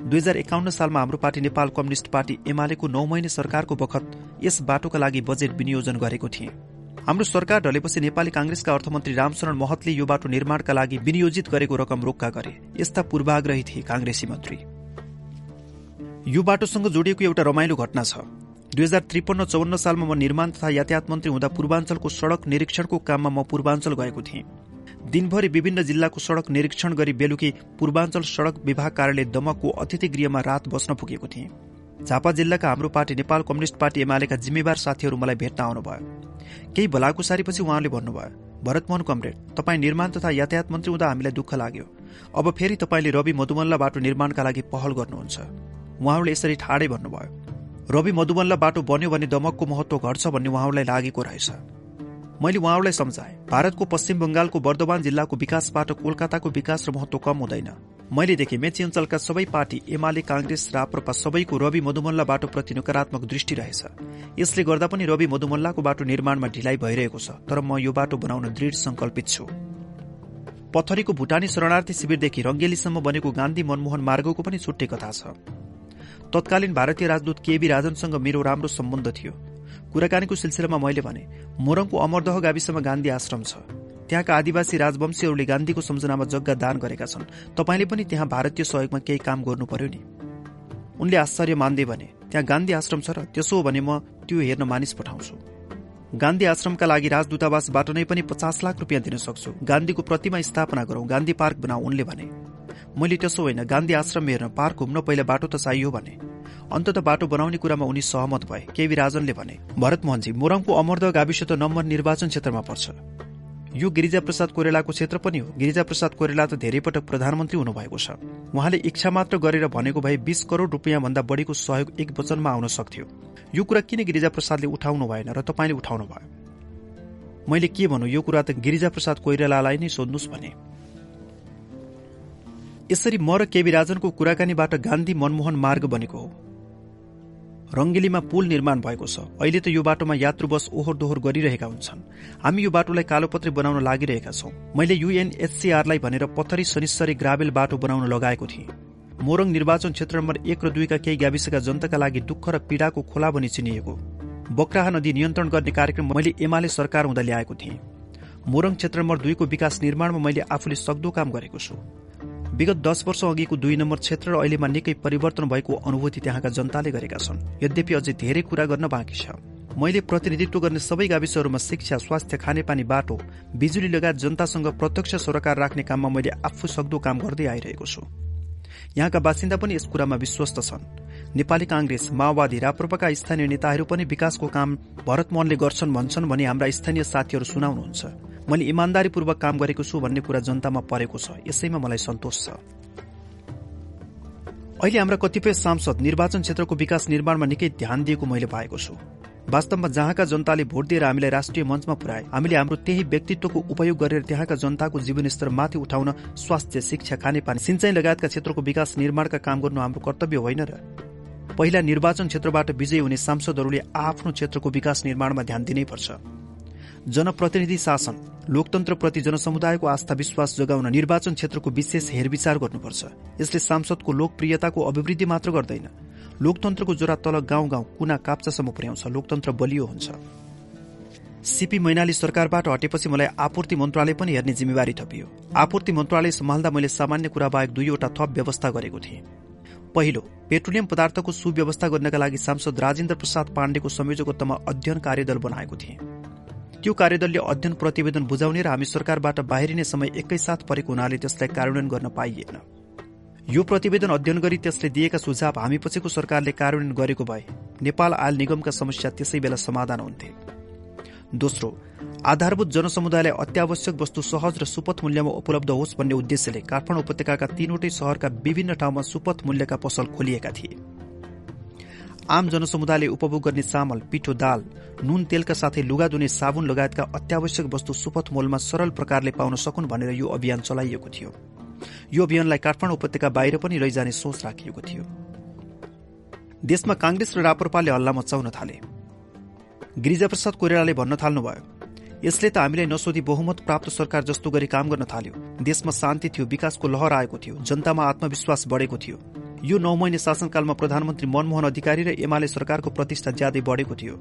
दुई हजार एकाउन्न सालमा हाम्रो पार्टी नेपाल कम्युनिष्ट पार्टी एमालेको नौ महिने सरकारको बखत यस बाटोका लागि बजेट विनियोजन गरेको थिए। हाम्रो सरकार ढलेपछि नेपाली कांग्रेसका अर्थमन्त्री रामशरण महतले यो बाटो निर्माणका लागि विनियोजित गरेको रकम रोक्का गरे यस्ता पूर्वाग्रही थिए कांग्रेसी मन्त्री। यो बाटोसँग जोडिएको एउटा रमाइलो घटना छ। दुई हजार त्रिपन्न चौन्न सालमा म निर्माण तथा यातायात मन्त्री हुँदा पूर्वाञ्चलको सड़क निरीक्षणको काममा म पूर्वाञ्चल गएको थिएँ। दिनभरि विभिन्न जिल्लाको सड़क निरीक्षण गरी बेलुकी पूर्वाञ्चल सड़क विभाग कार्यालय दमकको अतिथि गृहमा रात बस्न पुगेको थिएँ। झापा जिल्लाका हाम्रो पार्टी नेपाल कम्युनिष्ट पार्टी एमालेका जिम्मेवार साथीहरू मलाई भेट्न आउनुभयो। केही भलाकुसारीपछि उहाँले भन्नुभयो भरतमोहन कमरेड तपाईँ निर्माण तथा यातायात मन्त्री हुँदा हामीलाई दुःख लाग्यो। अब फेरि तपाईँले रवि मधुमल्ला बाटो निर्माणका लागि पहल गर्नुहुन्छ। उहाँहरूले यसरी ठाडै भन्नुभयो रवि मधुमल्ला बाटो बन्यो भने दमकको महत्व घट्छ भन्ने उहाँहरूलाई लागेको रहेछ। मैले उहाँहरूलाई सम्झाएँ भारतको पश्चिम बंगालको वर्धमान जिल्लाको विकासबाट कोलकाताको विकास र महत्व कम हुँदैन। मैले देखेँ मेची अञ्चलका सबै पार्टी एमाले कांग्रेस राप्रपा सबैको रवि मधुमल्ला बाटो प्रति नकारात्मक दृष्टि रहेछ। यसले गर्दा पनि रवि मधुमल्लाको बाटो निर्माणमा ढिलाइ भइरहेको छ तर म यो बाटो बनाउन दृढ संकल्पित छु। पथरीको भूटानी शरणार्थी शिविरदेखि रंगेलीसम्म बनेको गान्धी मनमोहन मार्गको पनि छुट्टै कथा छ। तत्कालीन भारतीय राजदूत केबी राजनसँग मेरो राम्रो सम्बन्ध थियो। कुराकानीको सिलसिलामा मैले भने मोरङको अमरदह गाविसमा गान्धी आश्रम छ। त्यहाँका आदिवासी राजवंशीहरूले गान्धीको सम्झनामा जग्गा दान गरेका छन्। तपाईँले पनि त्यहाँ भारतीय सहयोगमा केही काम गर्नु पर्यो नि। उनले आश्चर्य मान्दै भने त्यहाँ गान्धी आश्रम छ र त्यसो हो भने म त्यो हेर्न मानिस पठाउँछु। गान्धी आश्रमका लागि राजदूतावासबाट नै पनि पचास लाख रुपियाँ दिन सक्छु। गान्धीको प्रतिमा स्थापना गरौं गान्धी पार्क बनाऊ। उनले भने। मैले त्यसो होइन गान्धी आश्रम हेर्न पार्क घुम्न पहिला बाटो त चाहियो भने। अन्तत बाटो बनाउने कुरामा उनी सहमत भए केवी राजनले भने भरत मोहनजी मोरङको अमरद गाविस त नम्बर निर्वाचन क्षेत्रमा पर्छ। यो गिरिजाप्रसाद कोइरालाको क्षेत्र पनि हो। गिरिजाप्रसाद कोइराला त धेरै पटक प्रधानमन्त्री हुनुभएको छ। उहाँले इच्छा मात्र गरेर भनेको भए बीस करोड़ रुपियाँ भन्दा बढीको सहयोग एक वचनमा आउन सक्थ्यो। यो कुरा किन गिरिजाप्रसादले उठाउनु भएन र तपाईँले उठाउनु भयो? मैले के भनौँ यो कुरा त गिरिजाप्रसाद कोइरालालाई नै सोध्नुहोस् भने। यसरी म र केबी राजनको कुराकानीबाट गान्धी मनमोहन मार्ग बनेको हो। रंगेलीमा पुल निर्माण भएको छ। अहिले त यो बाटोमा यात्रु बस ओहोर दोहोर गरिरहेका हुन्छन्। हामी यो बाटोलाई कालोपत्री बनाउन लागिरहेका छौं। मैले युएनएचसीआरलाई भनेर पत्थरी शनिश्चरी ग्राभेल बाटो बनाउन लगाएको थिएँ। मोरङ निर्वाचन क्षेत्र नम्बर एक र दुईका केही गाविसका जनताका लागि दुःख र पीड़ाको खोला भनी चिनिएको। बक्राहा नदी नियन्त्रण गर्ने कार्यक्रम मैले एमाले सरकार हुँदा ल्याएको थिएँ। मोरङ क्षेत्र नम्बर दुईको विकास निर्माणमा मैले आफूले सक्दो काम गरेको छु। विगत दस वर्ष अघिको दुई नम्बर क्षेत्र र अहिलेमा निकै परिवर्तन भएको अनुभूति त्यहाँका जनताले गरेका छन्। यद्यपि अझै धेरै कुरा गर्न बाँकी छ। मैले प्रतिनिधित्व गर्ने सबै गाविसहरूमा शिक्षा स्वास्थ्य खानेपानी बाटो बिजुली लगायत जनतासँग प्रत्यक्ष सरोकार राख्ने काममा मैले आफू सक्दो काम गर्दै आइरहेको छु। यहाँका बासिन्दा पनि यस कुरामा विश्वस्त छन्। नेपाली कांग्रेस माओवादी राप्रपाका स्थानीय नेताहरू पनि विकासको काम भरत मोहनले गर्छन् भन्छन् भने हाम्रा स्थानीय साथीहरू सुनाउनुहुन्छ। मैले इमान्दारीपूर्वक काम गरेको छु भन्ने कुरा जनतामा परेको छ। यसैमा मलाई सन्तोष छ। अहिले हाम्रा कतिपय सांसद निर्वाचन क्षेत्रको विकास निर्माणमा निकै ध्यान दिएको मैले पाएको छु। वास्तवमा जहाँका जनताले भोट दिएर हामीलाई राष्ट्रिय मञ्चमा पुर्याए हामीले हाम्रो त्यही व्यक्तित्वको उपयोग गरेर त्यहाँका जनताको जीवनस्तर माथि उठाउन स्वास्थ्य शिक्षा खानेपानी सिंचाई लगायतका क्षेत्रको विकास निर्माणका काम गर्नु हाम्रो कर्तव्य होइन र पहिला निर्वाचन क्षेत्रबाट विजयी हुने सांसदहरूले आफ्नो क्षेत्रको विकास निर्माणमा ध्यान दिनैपर्छ। जनप्रतिनिधि शासन लोकतन्त्रप्रति जनसमुदायको आस्था विश्वास जोगाउन निर्वाचन क्षेत्रको विशेष हेरविचार गर्नुपर्छ। यसले सांसदको लोकप्रियताको अभिवृद्धि मात्र गर्दैन। लोकतन्त्रको जोरा तल गाउँ गाउँ कुना काप्चासम्म पुर्याउँछ। लोकतन्त्र बलियो हुन्छ। सीपी मैनाली सरकारबाट हटेपछि मलाई आपूर्ति मन्त्रालय पनि हेर्ने जिम्मेवारी थपियो। आपूर्ति मन्त्रालय सम्हाल्दा मैले सामान्य कुरा बाहेक दुईवटा थप व्यवस्था गरेको थिएँ। पहिलो पेट्रोलियम पदार्थको सुव्यवस्था गर्नका लागि सांसद राजेन्द्र प्रसाद पाण्डेको संयोजकत्वमा अध्ययन कार्यदल बनाएको थिएँ। त्यो कार्यदलले अध्ययन प्रतिवेदन बुझाउने र हामी सरकारबाट बाहिरिने समय एकैसाथ परेको हुनाले त्यसलाई कार्यान्वयन गर्न पाइएन। यो प्रतिवेदन अध्ययन गरी त्यसले दिएका सुझाव हामी पछिको सरकारले कार्यान्वयन गरेको भए नेपाल आयल निगमका समस्या त्यसै बेला समाधान हुन्थे। दोस्रो आधारभूत जनसमुदायलाई अत्यावश्यक वस्तु सहज र सुपथ मूल्यमा उपलब्ध होस् भन्ने उद्देश्यले काठमाडौँ उपत्यका तीनवटै शहरका विभिन्न ठाउँमा सुपथ मूल्यका पसल खोलिएका थिए। आम जनसमुदायले उपभोग गर्ने चामल पिठो दाल नुन तेलका साथै लुगा धुने साबुन लगायतका अत्यावश्यक वस्तु सुपथ मोलमा सरल प्रकारले पाउन सकुन् भनेर यो अभियान चलाइएको थियो। यो अभियानलाई काठमाडौँ उपत्यका बाहिर पनि रहिजाने सोच राखिएको थियो। देशमा कांग्रेस र राप्रपाले हल्ला मचाउन थाले। गिरिजाप्रसाद कोइरालाले भन्न थाल्नुभयो यसले त हामीलाई नसोधी बहुमत प्राप्त सरकार जस्तो गरी काम गर्न थाल्यो। देशमा शान्ति थियो विकासको लहर आएको थियो जनतामा आत्मविश्वास बढेको थियो। यो नौ महिने शासनकालमा प्रधानमन्त्री मनमोहन अधिकारी र एमाले सरकारको प्रतिष्ठा ज्यादै बढेको थियो।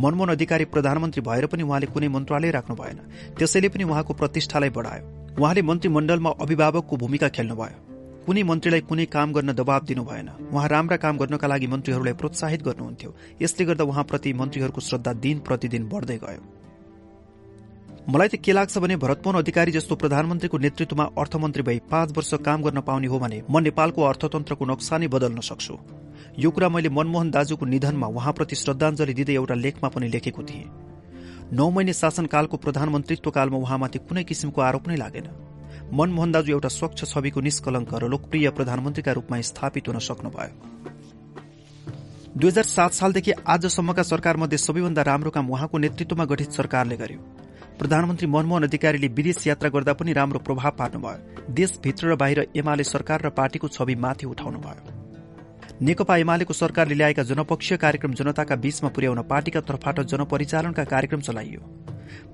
मनमोहन अधिकारी प्रधानमन्त्री भएर पनि उहाँले कुनै मन्त्रालय राख्नु भएन। त्यसैले पनि उहाँको प्रतिष्ठालाई बढायो। उहाँले मन्त्रीमण्डलमा अभिभावकको भूमिका खेल्नुभयो। कुनै मन्त्रीलाई कुनै काम गर्न दबाव दिनु भएन उहाँ राम्रा काम गर्नका लागि मन्त्रीहरूलाई प्रोत्साहित गर्नुहुन्थ्यो। यसले गर्दा उहाँप्रति मन्त्रीहरूको श्रद्धा दिन प्रतिदिन बढ्दै गयो। मलाई त के लाग्छ भने भरतमोहन अधिकारी जस्तो प्रधानमन्त्रीको नेतृत्वमा अर्थमन्त्री भई पाँच वर्ष काम गर्न पाउने हो भने म नेपालको अर्थतन्त्रको नक्सा नै बदल्न सक्छु। यो कुरा मैले मनमोहन दाजुको निधनमा उहाँप्रति श्रद्धाञ्जली दिँदै एउटा लेखमा पनि लेखेको थिएँ। नौ महिने शासनकालको प्रधानमन्त्रीत्व कालमा उहाँमाथि कुनै किसिमको आरोप नै लागेन। मनमोहन दाजु एउटा स्वच्छ छविको निष्कलङ्क र लोकप्रिय प्रधानमन्त्रीका रूपमा स्थापित हुन सक्नुभयो। दुई हजार सात सालदेखि आजसम्मका सरकारमध्ये सबैभन्दा राम्रो काम उहाँको नेतृत्वमा गठित सरकारले गर्यो। प्रधानमन्त्री मनमोहन अधिकारीले विदेश यात्रा गर्दा पनि राम्रो प्रभाव पार्नुभयो। देशभित्र र बाहिर एमाले सरकार र पार्टीको छवि माथि उठाउनुभयो। नेकपा एमालेको सरकारले ल्याएका जनपक्षीय कार्यक्रम जनताका बीचमा पुर्याउन पार्टीका तर्फबाट जनपरिचालनका कार्यक्रम चलाइयो।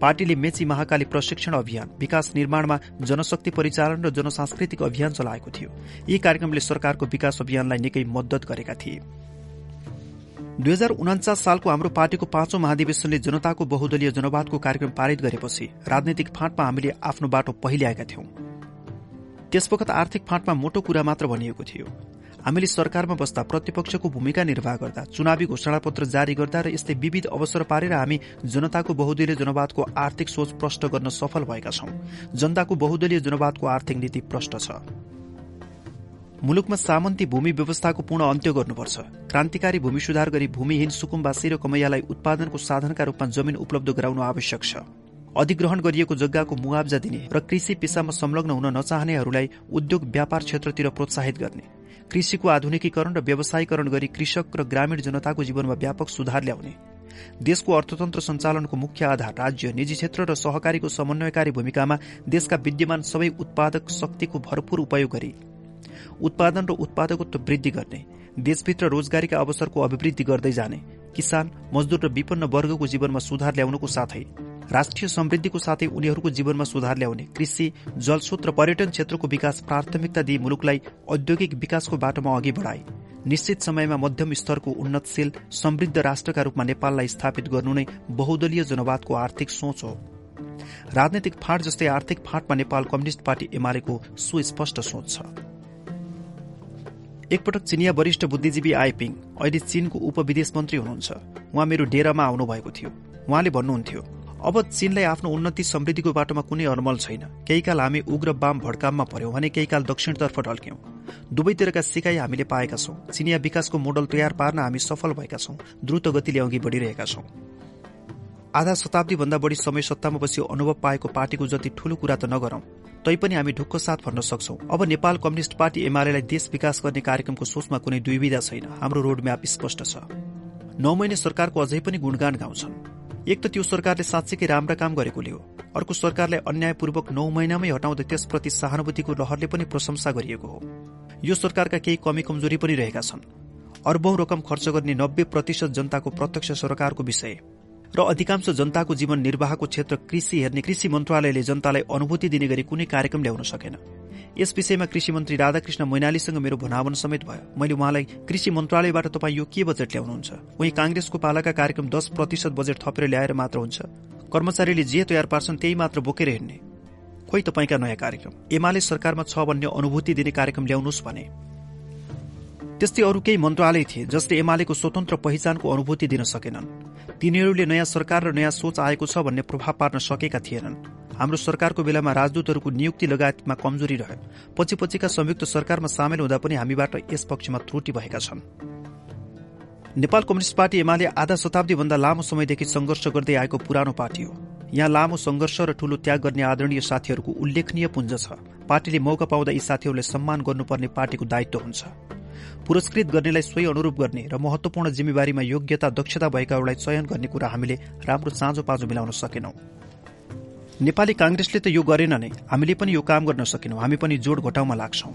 पार्टीले मेची महाकाली प्रशिक्षण अभियान विकास निर्माणमा जनशक्ति परिचालन र जनसांस्कृतिक अभियान चलाएको थियो। यी कार्यक्रमले सरकारको विकास अभियानलाई निकै मद्दत गरेका थिए। दुई हजार उनाचास सालको हाम्रो पार्टीको पाँचौं महाधिवेशनले जनताको बहुदलीय जनवादको कार्यक्रम पारित गरेपछि राजनैतिक फाँटमा हामीले आफ्नो बाटो पहिल्याएका थियौं। त्यसवखत आर्थिक फाँटमा मोटो कुरा मात्र भनिएको थियो। हामीले सरकारमा बस्दा प्रतिपक्षको भूमिका निर्वाह गर्दा चुनावी घोषणापत्र जारी गर्दा र यस्तै विविध अवसर पारेर हामी जनताको बहुदलीय जनवादको आर्थिक सोच प्रष्ट गर्न सफल भएका छौं। जनताको बहुदलीय जनवादको आर्थिक नीति प्रष्ट छ। मुलुकमा सामन्ती भूमि व्यवस्थाको पूर्ण अन्त्य गर्नुपर्छ। क्रान्तिकारी भूमि सुधार गरी भूमिहीन सुकुम्बासी र कमैयालाई उत्पादनको साधनका रूपमा जमिन उपलब्ध गराउनु आवश्यक छ। अधिग्रहण गरिएको जग्गाको मुआवजा दिने र कृषि पेसामा संलग्न हुन नचाहनेहरूलाई उद्योग व्यापार क्षेत्रतिर प्रोत्साहित गर्ने। कृषिको आधुनिकीकरण र व्यवसायीकरण गरी कृषक र ग्रामीण जनताको जीवनमा व्यापक सुधार ल्याउने। देशको अर्थतन्त्र सञ्चालनको मुख्य आधार राज्य निजी क्षेत्र र सहकारीको समन्वयकारी भूमिकामा देशका विद्यमान सबै उत्पादक शक्तिको भरपूर उपयोग गरी उत्पादन र उत्पादकत्व वृद्धि गर्ने देशभित्र रोजगारीका अवसरको अभिवृद्धि गर्दै जाने किसान मजदूर र विपन्न वर्गको जीवनमा सुधार ल्याउनुको साथै राष्ट्रिय समृद्धिको साथै उनीहरूको जीवनमा सुधार ल्याउने कृषि जलस्रोत र पर्यटन क्षेत्रको विकास प्राथमिकता दिई मुलुकलाई औद्योगिक विकासको बाटोमा अघि बढाए। निश्चित समयमा मध्यम स्तरको उन्नतशील समृद्ध राष्ट्रका रूपमा नेपाललाई स्थापित गर्नु नै बहुदलीय जनवादको आर्थिक सोच हो। राजनैतिक फाँट जस्तै आर्थिक फाँटमा नेपाल कम्युनिष्ट पार्टी एमालेको सुस्पष्ट सोच छ। एकपटक चिनिया वरिष्ठ बुद्धिजीवी आइपिङ अहिले चीनको उपविदेश मन्त्री हुनुहुन्छ। उहाँ मेरो डेरामा आउनुभएको थियो। उहाँले भन्नुहुन्थ्यो अब चीनलाई आफ्नो उन्नति समृद्धिको बाटोमा कुनै अनमल छैन। केही काल हामी उग्र वाम भड्काममा पर्यौं भने केही काल दक्षिणतर्फ ढल्क्यौं। दुवैतिरका सिकाइ हामीले पाएका छौं। चिनिया विकासको मोडल तयार पार्न हामी सफल भएका छौं। द्रुत गतिले अघि बढ़िरहेका छौं। आधा शताब्दी भन्दा बढ़ी समय सत्तामा बसी अनुभव पाएको पार्टीको जति ठूलो कुरा त नगरौं। तैपनि हामी ढुक्क साथ भन्न सक्छौ। अब नेपाल कम्युनिष्ट पार्टी एमालेलाई देश विकास गर्ने कार्यक्रमको सोचमा कुनै दुविधा छैन। हाम्रो रोडम्याप स्पष्ट छ। नौ महिने सरकारको अझै पनि गुणगान गाउँछन्। एक त त्यो सरकारले साँच्चीकै राम्रा काम गरेकोले हो। अर्को सरकारलाई अन्यायपूर्वक नौ महिनामै हटाउँदै त्यसप्रति सहानुभूतिको लहरले पनि प्रशंसा गरिएको हो। यो सरकारका केही कमी कमजोरी पनि रहेका छन्। अर्बौं रकम खर्च गर्ने नब्बे प्रतिशत जनताको प्रत्यक्ष सरकारको विषय। र अधिकांश जनताको जीवन निर्वाहको क्षेत्र कृषि हेर्ने कृषि मन्त्रालयले जनतालाई अनुभूति दिने गरी कुनै कार्यक्रम ल्याउन सकेन। यस विषयमा कृषि मन्त्री राधाकृष्ण मैनालीसँग मेरो भनावन समेत भयो। मैले उहाँलाई कृषि मन्त्रालयबाट तपाईँ यो के बजेट ल्याउनुहुन्छ? उही कांग्रेसको पालाका कार्यक्रम दस प्रतिशत बजेट थपेर ल्याएर मात्र हुन्छ। कर्मचारीले जे तयार पार्छन् त्यही मात्र बोकेर हिँड्ने। खोइ तपाईँका नयाँ कार्यक्रम? एमाले सरकारमा छ भन्ने अनुभूति दिने कार्यक्रम ल्याउनुहोस् भने। त्यस्तै अरू केही मन्त्रालय थिए जसले एमालेको स्वतन्त्र पहिचानको अनुभूति दिन सकेनन्। तिनीहरूले नयाँ सरकार र नयाँ सोच आएको छ भन्ने प्रभाव पार्न सकेका थिएनन्। हाम्रो सरकारको बेलामा राजदूतहरूको नियुक्ति लगायतमा कमजोरी रह्यो। पछि पछिका संयुक्त सरकारमा सामेल हुँदा पनि हामीबाट यस पक्षमा त्रुटि भएका छन्। नेपाल कम्युनिष्ट पार्टी एमाले आधा शताब्दी भन्दा लामो समयदेखि संघर्ष गर्दै आएको पुरानो पार्टी हो। यहाँ लामो संघर्ष र ठूलो त्याग गर्ने आदरणीय साथीहरूको उल्लेखनीय पुञ्ज छ। पार्टीले मौका पाउँदा यी साथीहरूलाई सम्मान गर्नुपर्ने पार्टीको दायित्व हुन्छ। पुरस्कृत गर्नेलाई सोही अनुरूप गर्ने र महत्वपूर्ण जिम्मेवारीमा योग्यता दक्षता भएकाहरूलाई चयन गर्ने कुरा हामीले राम्रो साँझो पाँचो मिलाउन सकेनौं। नेपाली कांग्रेसले त यो गरेन नै हामीले पनि यो काम गर्न सकेनौं हामी पनि जोड घटाउमा लाग्छौं।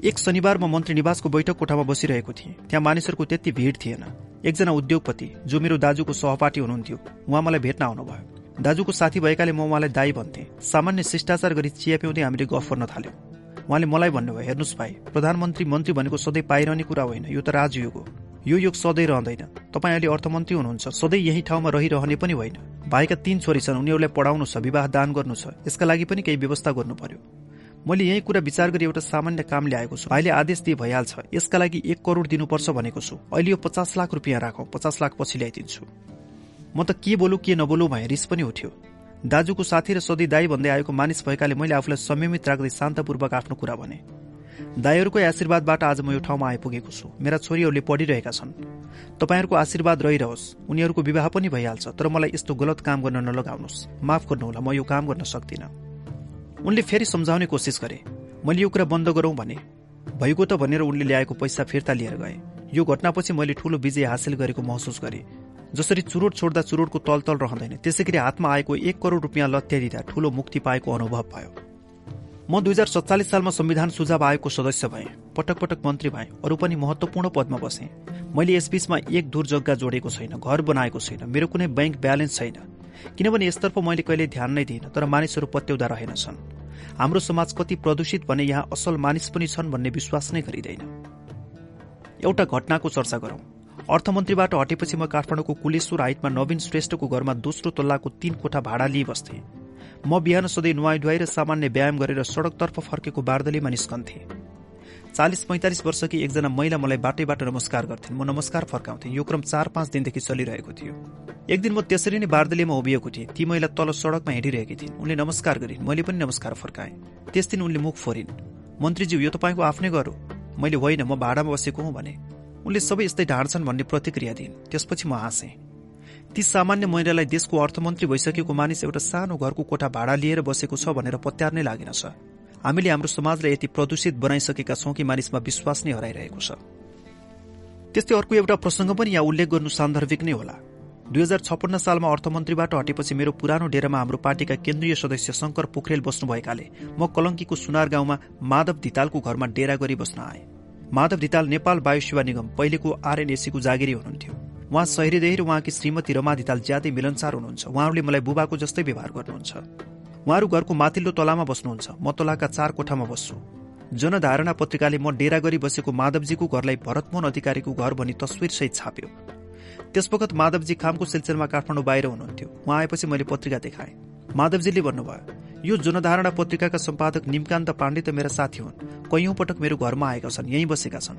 एक शनिबार म मन्त्री निवासको बैठक कोठामा बसिरहेको थिएँ त्यहाँ मानिसहरूको त्यति भीड़ थिएन। एकजना उद्योगपति जो मेरो दाजुको सहपाठी हुनुहुन्थ्यो उहाँ मलाई भेट्न आउनुभयो। दाजुको साथी भएकाले म उहाँलाई दाई भन्थे। सामान्य शिष्टाचार गरी चिया पिउँदै हामीले गफ गर्न थाल्यौं। उहाँले मलाई भन्नुभयो हेर्नुहोस् भाइ प्रधानमन्त्री मन्त्री भनेको सधैँ पाइरहने कुरा होइन यो त राजयोग हो। यो योग सधैँ रहँदैन। तपाईँ अहिले अर्थमन्त्री हुनुहुन्छ सधैँ यही ठाउँमा रहिरहने पनि होइन। भाइका तीन छोरी छन् उनीहरूलाई पढाउनु छ विवाह दान गर्नु छ यसका लागि पनि केही व्यवस्था गर्नु पर्यो। मैले यही कुरा विचार गरी एउटा सामान्य काम ल्याएको छु। भाइले आदेश दिए भइहाल्छ यसका लागि एक करोड दिनुपर्छ भनेको छु। अहिले यो पचास लाख रुपियाँ राखौँ पचास लाख पछि ल्याइदिन्छु। म त के बोलु के नबोलु भए रिस पनि उठ्यो। दाजुको साथी र सधैँ दाई भन्दै आएको मानिस भएकाले मैले आफूलाई संयमित राख्दै शान्तपूर्वक आफ्नो कुरा भने। दाईहरूकै आशीर्वादबाट आज म यो ठाउँमा आइपुगेको छु। मेरा छोरीहरूले पढिरहेका छन्। तपाईँहरूको आशीर्वाद रहिरहोस्। उनीहरूको विवाह पनि भइहाल्छ तर मलाई यस्तो गलत काम गर्न नलगाउनुहोस्। माफ गर्नुहोला म यो काम गर्न सक्दिनँ। उनले फेरि सम्झाउने कोसिस गरे। मैले यो कुरा बन्द गरौं भने। भएको त भनेर उनले ल्याएको पैसा फिर्ता लिएर गए। यो घटनापछि मैले ठूलो विजय हासिल गरेको महसुस गरेँ। जसरी चुरोट छोड्दा चुरोटको तलतल रहँदैन। त्यसै गरी हातमा आएको एक करोड़ रुपियाँ लत्यादिँदा ठूलो मुक्ति पाएको अनुभव भयो। म दुई हजार सत्तालिस सालमा संविधान सुझाव आयोगको सदस्य भए पटक पटक मन्त्री भए अरू पनि महत्वपूर्ण पदमा बसे। मैले यसबीचमा एक दूर जग्गा जोडेको छैन घर बनाएको छैन मेरो कुनै ब्याङ्क ब्यालेन्स छैन। किनभने यसतर्फ मैले कहिले ध्यान नै दिइनँ तर मानिसहरू पत्याउँदा रहेनछन् हाम्रो समाज कति प्रदूषित भने यहाँ असल मानिस पनि छन् भन्ने विश्वास नै गरिँदैन। एउटा घटनाको चर्चा गरौं। अर्थमन्त्रीबाट हटेपछि म काठमाडौँको कुलेश्वर हाइटमा नवीन श्रेष्ठको घरमा दोस्रो तल्लाको तीन कोठा भाडा लिई बस्थे। म बिहान सधैँ नुहाई ढुवाई र सामान्य व्यायाम गरेर सड़कतर्फ फर्केको बार्दलीमा निस्कन्थे। चालिस पैंतालिस वर्षकी एकजना महिला मलाई बाटैबाट नमस्कार गर्थिन्। म नमस्कार फर्काउँथे। यो क्रम चार पाँच दिनदेखि चलिरहेको थियो। एक दिन म त्यसरी नै बार्दलीमा उभिएको थिएँ। ती महिला तल सड़कमा हिँडिरहेकी थिइन्। उनले नमस्कार गरिन्। मैले पनि नमस्कार फर्काएँ। त्यस दिन उनले मुख फोरिन्। मन्त्रीज्यू यो तपाईँको आफ्नै घर हो। मैले होइन म भाडामा बसेको हुँ भने। उनले सबै यस्तै ढाँड्छन् भन्ने प्रतिक्रिया दिइन्। त्यसपछि म हाँसेँ। ती सामान्य महिलालाई देशको अर्थमन्त्री भइसकेको मानिस एउटा सानो घरको कोठा भाडा लिएर बसेको छ भनेर पत्यार नै लागेनछ हामीले हाम्रो समाजलाई यति प्रदूषित बनाइसकेका छौं कि मानिसमा विश्वास नै हराइरहेको छ। त्यस्तै अर्को एउटा प्रसंग पनि यहाँ उल्लेख गर्नु सान्दर्भिक नै होला। दुई हजार छप्पन्न सालमा अर्थमन्त्रीबाट हटेपछि मेरो पुरानो डेरामा हाम्रो पार्टीका केन्द्रीय सदस्य शंकर पोखरेल बस्नुभएकाले म कलंकीको सुनार गाउँमा माधव धितालको घरमा डेरा गरी बस्न आए। माधव धिताल नेपाल वायु सेवा निगम पहिलेको आरएनएसीको जागिरी हुनुहुन्थ्यो। उहाँ शहरीदेखि र उहाँकी श्रीमती रमा धिताल ज्यादै मिलनसार हुनुहुन्छ। उहाँहरूले मलाई बुबाको जस्तै व्यवहार गर्नुहुन्छ। उहाँहरू घरको माथिल्लो तलामा बस्नुहुन्छ। म तलाका चार कोठामा बस्छु। जनधारणा पत्रिकाले म डेरा गरी बसेको माधवजीको घरलाई भरतमोहन अधिकारीको घर भनी तस्विरसहित छाप्यो। त्यसवखत माधवजी खामको सिलसिलामा काठमाडौँ बाहिर हुनुहुन्थ्यो। उहाँ आएपछि मैले पत्रिका देखाएँ। माधवजीले भन्नुभयो यो जनधारणा पत्रिकाका सम्पादक निमकान्त पाण्डे त मेरा साथी हुन्। कैयौं पटक मेरो घरमा आएका छन् यहीँ बसेका छन्।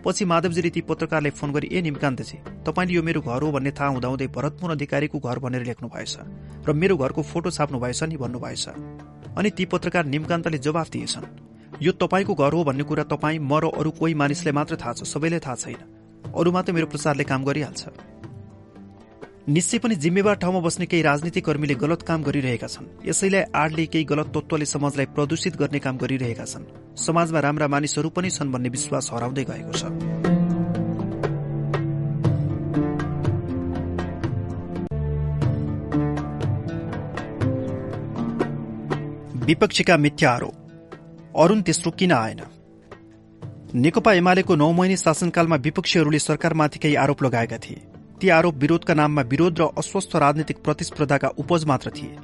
पछि माधवजीले ती पत्रकारलाई फोन गरी ए निमकान्तजी तपाईँले यो मेरो घर हो भन्ने थाहा हुँदाहुँदै भरतपुर अधिकारीको घर भनेर लेख्नु भएछ र मेरो घरको फोटो छाप्नु भएछ नि भन्नुभएछ। अनि ती पत्रकार निमकान्तले जवाफ दिएछन् यो तपाईँको घर हो भन्ने कुरा तपाईँ म र अरू कोही मानिसलाई मात्र थाहा छ सबैलाई थाहा छैन। अरूमा त मेरो प्रचारले काम गरिहाल्छ। निश्चय पनि जिम्मेवार ठाउँमा बस्ने केही राजनीतिक कर्मीले गलत काम गरिरहेका छन्। यसैलाई आडले केही गलत तत्वले समाजलाई प्रदूषित गर्ने काम गरिरहेका छन्। समाजमा राम्रा मानिसहरू पनि छन् भन्ने विश्वास हराउँदै गएको छ। विपक्षीका मिथ्या आरोप। अरूण तेस्रो किन आएन? नेकपा एमालेको नौ महिने शासनकालमा विपक्षीहरूले सरकारमाथि केही आरोप लगाएका थिए। ती आरोप विरोधका नाममा विरोध र अस्वस्थ राजनीतिक प्रतिस्पर्धाका उपज मात्र थिए।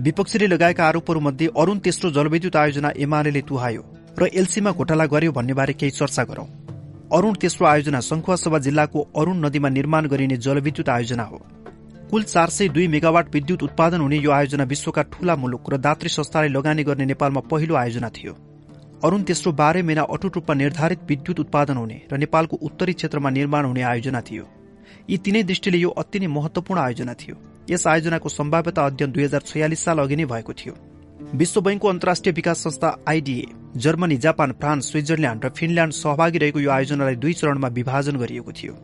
विपक्षीले लगाएका आरोपहरूमध्ये अरूण तेस्रो जलविद्युत आयोजना एमाले तुहायो र एलसीमा घोटाला गर्यो भन्ने बारे केही चर्चा गरौं। अरूण तेस्रो आयोजना सङ्खुवासभा जिल्लाको अरूण नदीमा निर्माण गरिने जलविद्युत आयोजना हो। कुल चार सय दुई मेगावाट विद्युत उत्पादन हुने यो आयोजना विश्वका ठूला मुलुक र दात्री संस्थालाई लगानी गर्ने नेपालमा पहिलो आयोजना थियो। अरूण तेस्रो बाह्रै महिना अटुट रूपमा निर्धारित विद्युत उत्पादन हुने र नेपालको उत्तरी क्षेत्रमा निर्माण हुने आयोजना थियो। यी तीनै दृष्टिले यो अति नै महत्वपूर्ण आयोजना थियो। यस आयोजनाको सम्भाव्यता अध्ययन दुई हजार छयालिस साल अघि नै भएको थियो। विश्व बैंकको अन्तर्राष्ट्रिय विकास संस्था IDA Germany Japan France Switzerland र फिनल्याण्ड सहभागी रहेको यो आयोजनालाई दुई चरणमा विभाजन गरिएको थियो।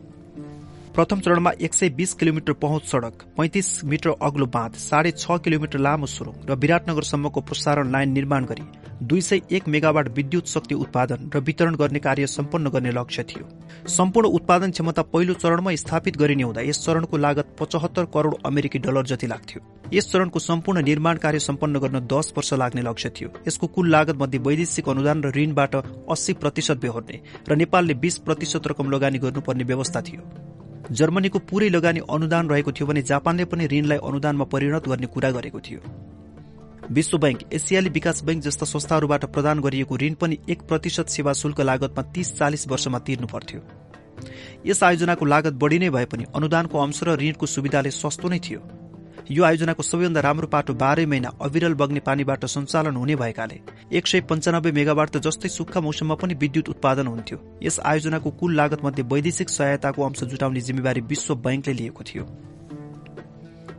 प्रथम चरणमा एक सय बीस किलोमिटर पहुँच सड़क पैंतिस मिटर अग्लो बाँध साढे छ किलोमिटर लामो सुरुङ र विराटनगरसम्मको प्रसारण लाइन निर्माण गरी दुई सय एक मेगावाट विद्युत शक्ति उत्पादन र वितरण गर्ने कार्य सम्पन्न गर्ने लक्ष्य थियो। सम्पूर्ण उत्पादन क्षमता पहिलो चरणमा स्थापित गरिने हुँदा यस चरणको लागत पचहत्तर करोड़ अमेरिकी डलर जति लाग्थ्यो। यस चरणको सम्पूर्ण निर्माण कार्य सम्पन्न गर्न दस वर्ष लाग्ने लक्ष्य थियो। यसको कुल लागत मध्ये वैदेशिक अनुदान र ऋणबाट अस्सी प्रतिशत बेहोर्ने र नेपालले बीस प्रतिशत रकम लगानी गर्नुपर्ने व्यवस्था थियो। जर्मनीको पूरै लगानी अनुदान रहेको थियो भने जापानले पनि ऋणलाई अनुदानमा परिणत गर्ने कुरा गरेको थियो। विश्व बैंक एसियाली विकास बैंक जस्ता संस्थाहरूबाट प्रदान गरिएको ऋण पनि एक प्रतिशत सेवा शुल्क लागतमा तीस चालिस वर्षमा तिर्नु पर्थ्यो। यस आयोजनाको लागत बढ़ी नै भए पनि अनुदानको अंश र ऋणको सुविधाले सस्तो नै थियो। यो आयोजनाको सबैभन्दा राम्रो पाटो बाह्रै महिना अविरल बग्ने पानीबाट सञ्चालन हुने भएकाले एक सय पञ्चानब्बे मेगावाट जस्तै सुक्खा मौसममा पनि विद्युत उत्पादन हुन्थ्यो। यस आयोजनाको कुल लागत मध्ये वैदेशिक सहायताको अंश जुटाउने जिम्मेवारी विश्व बैंकले लिएको थियो।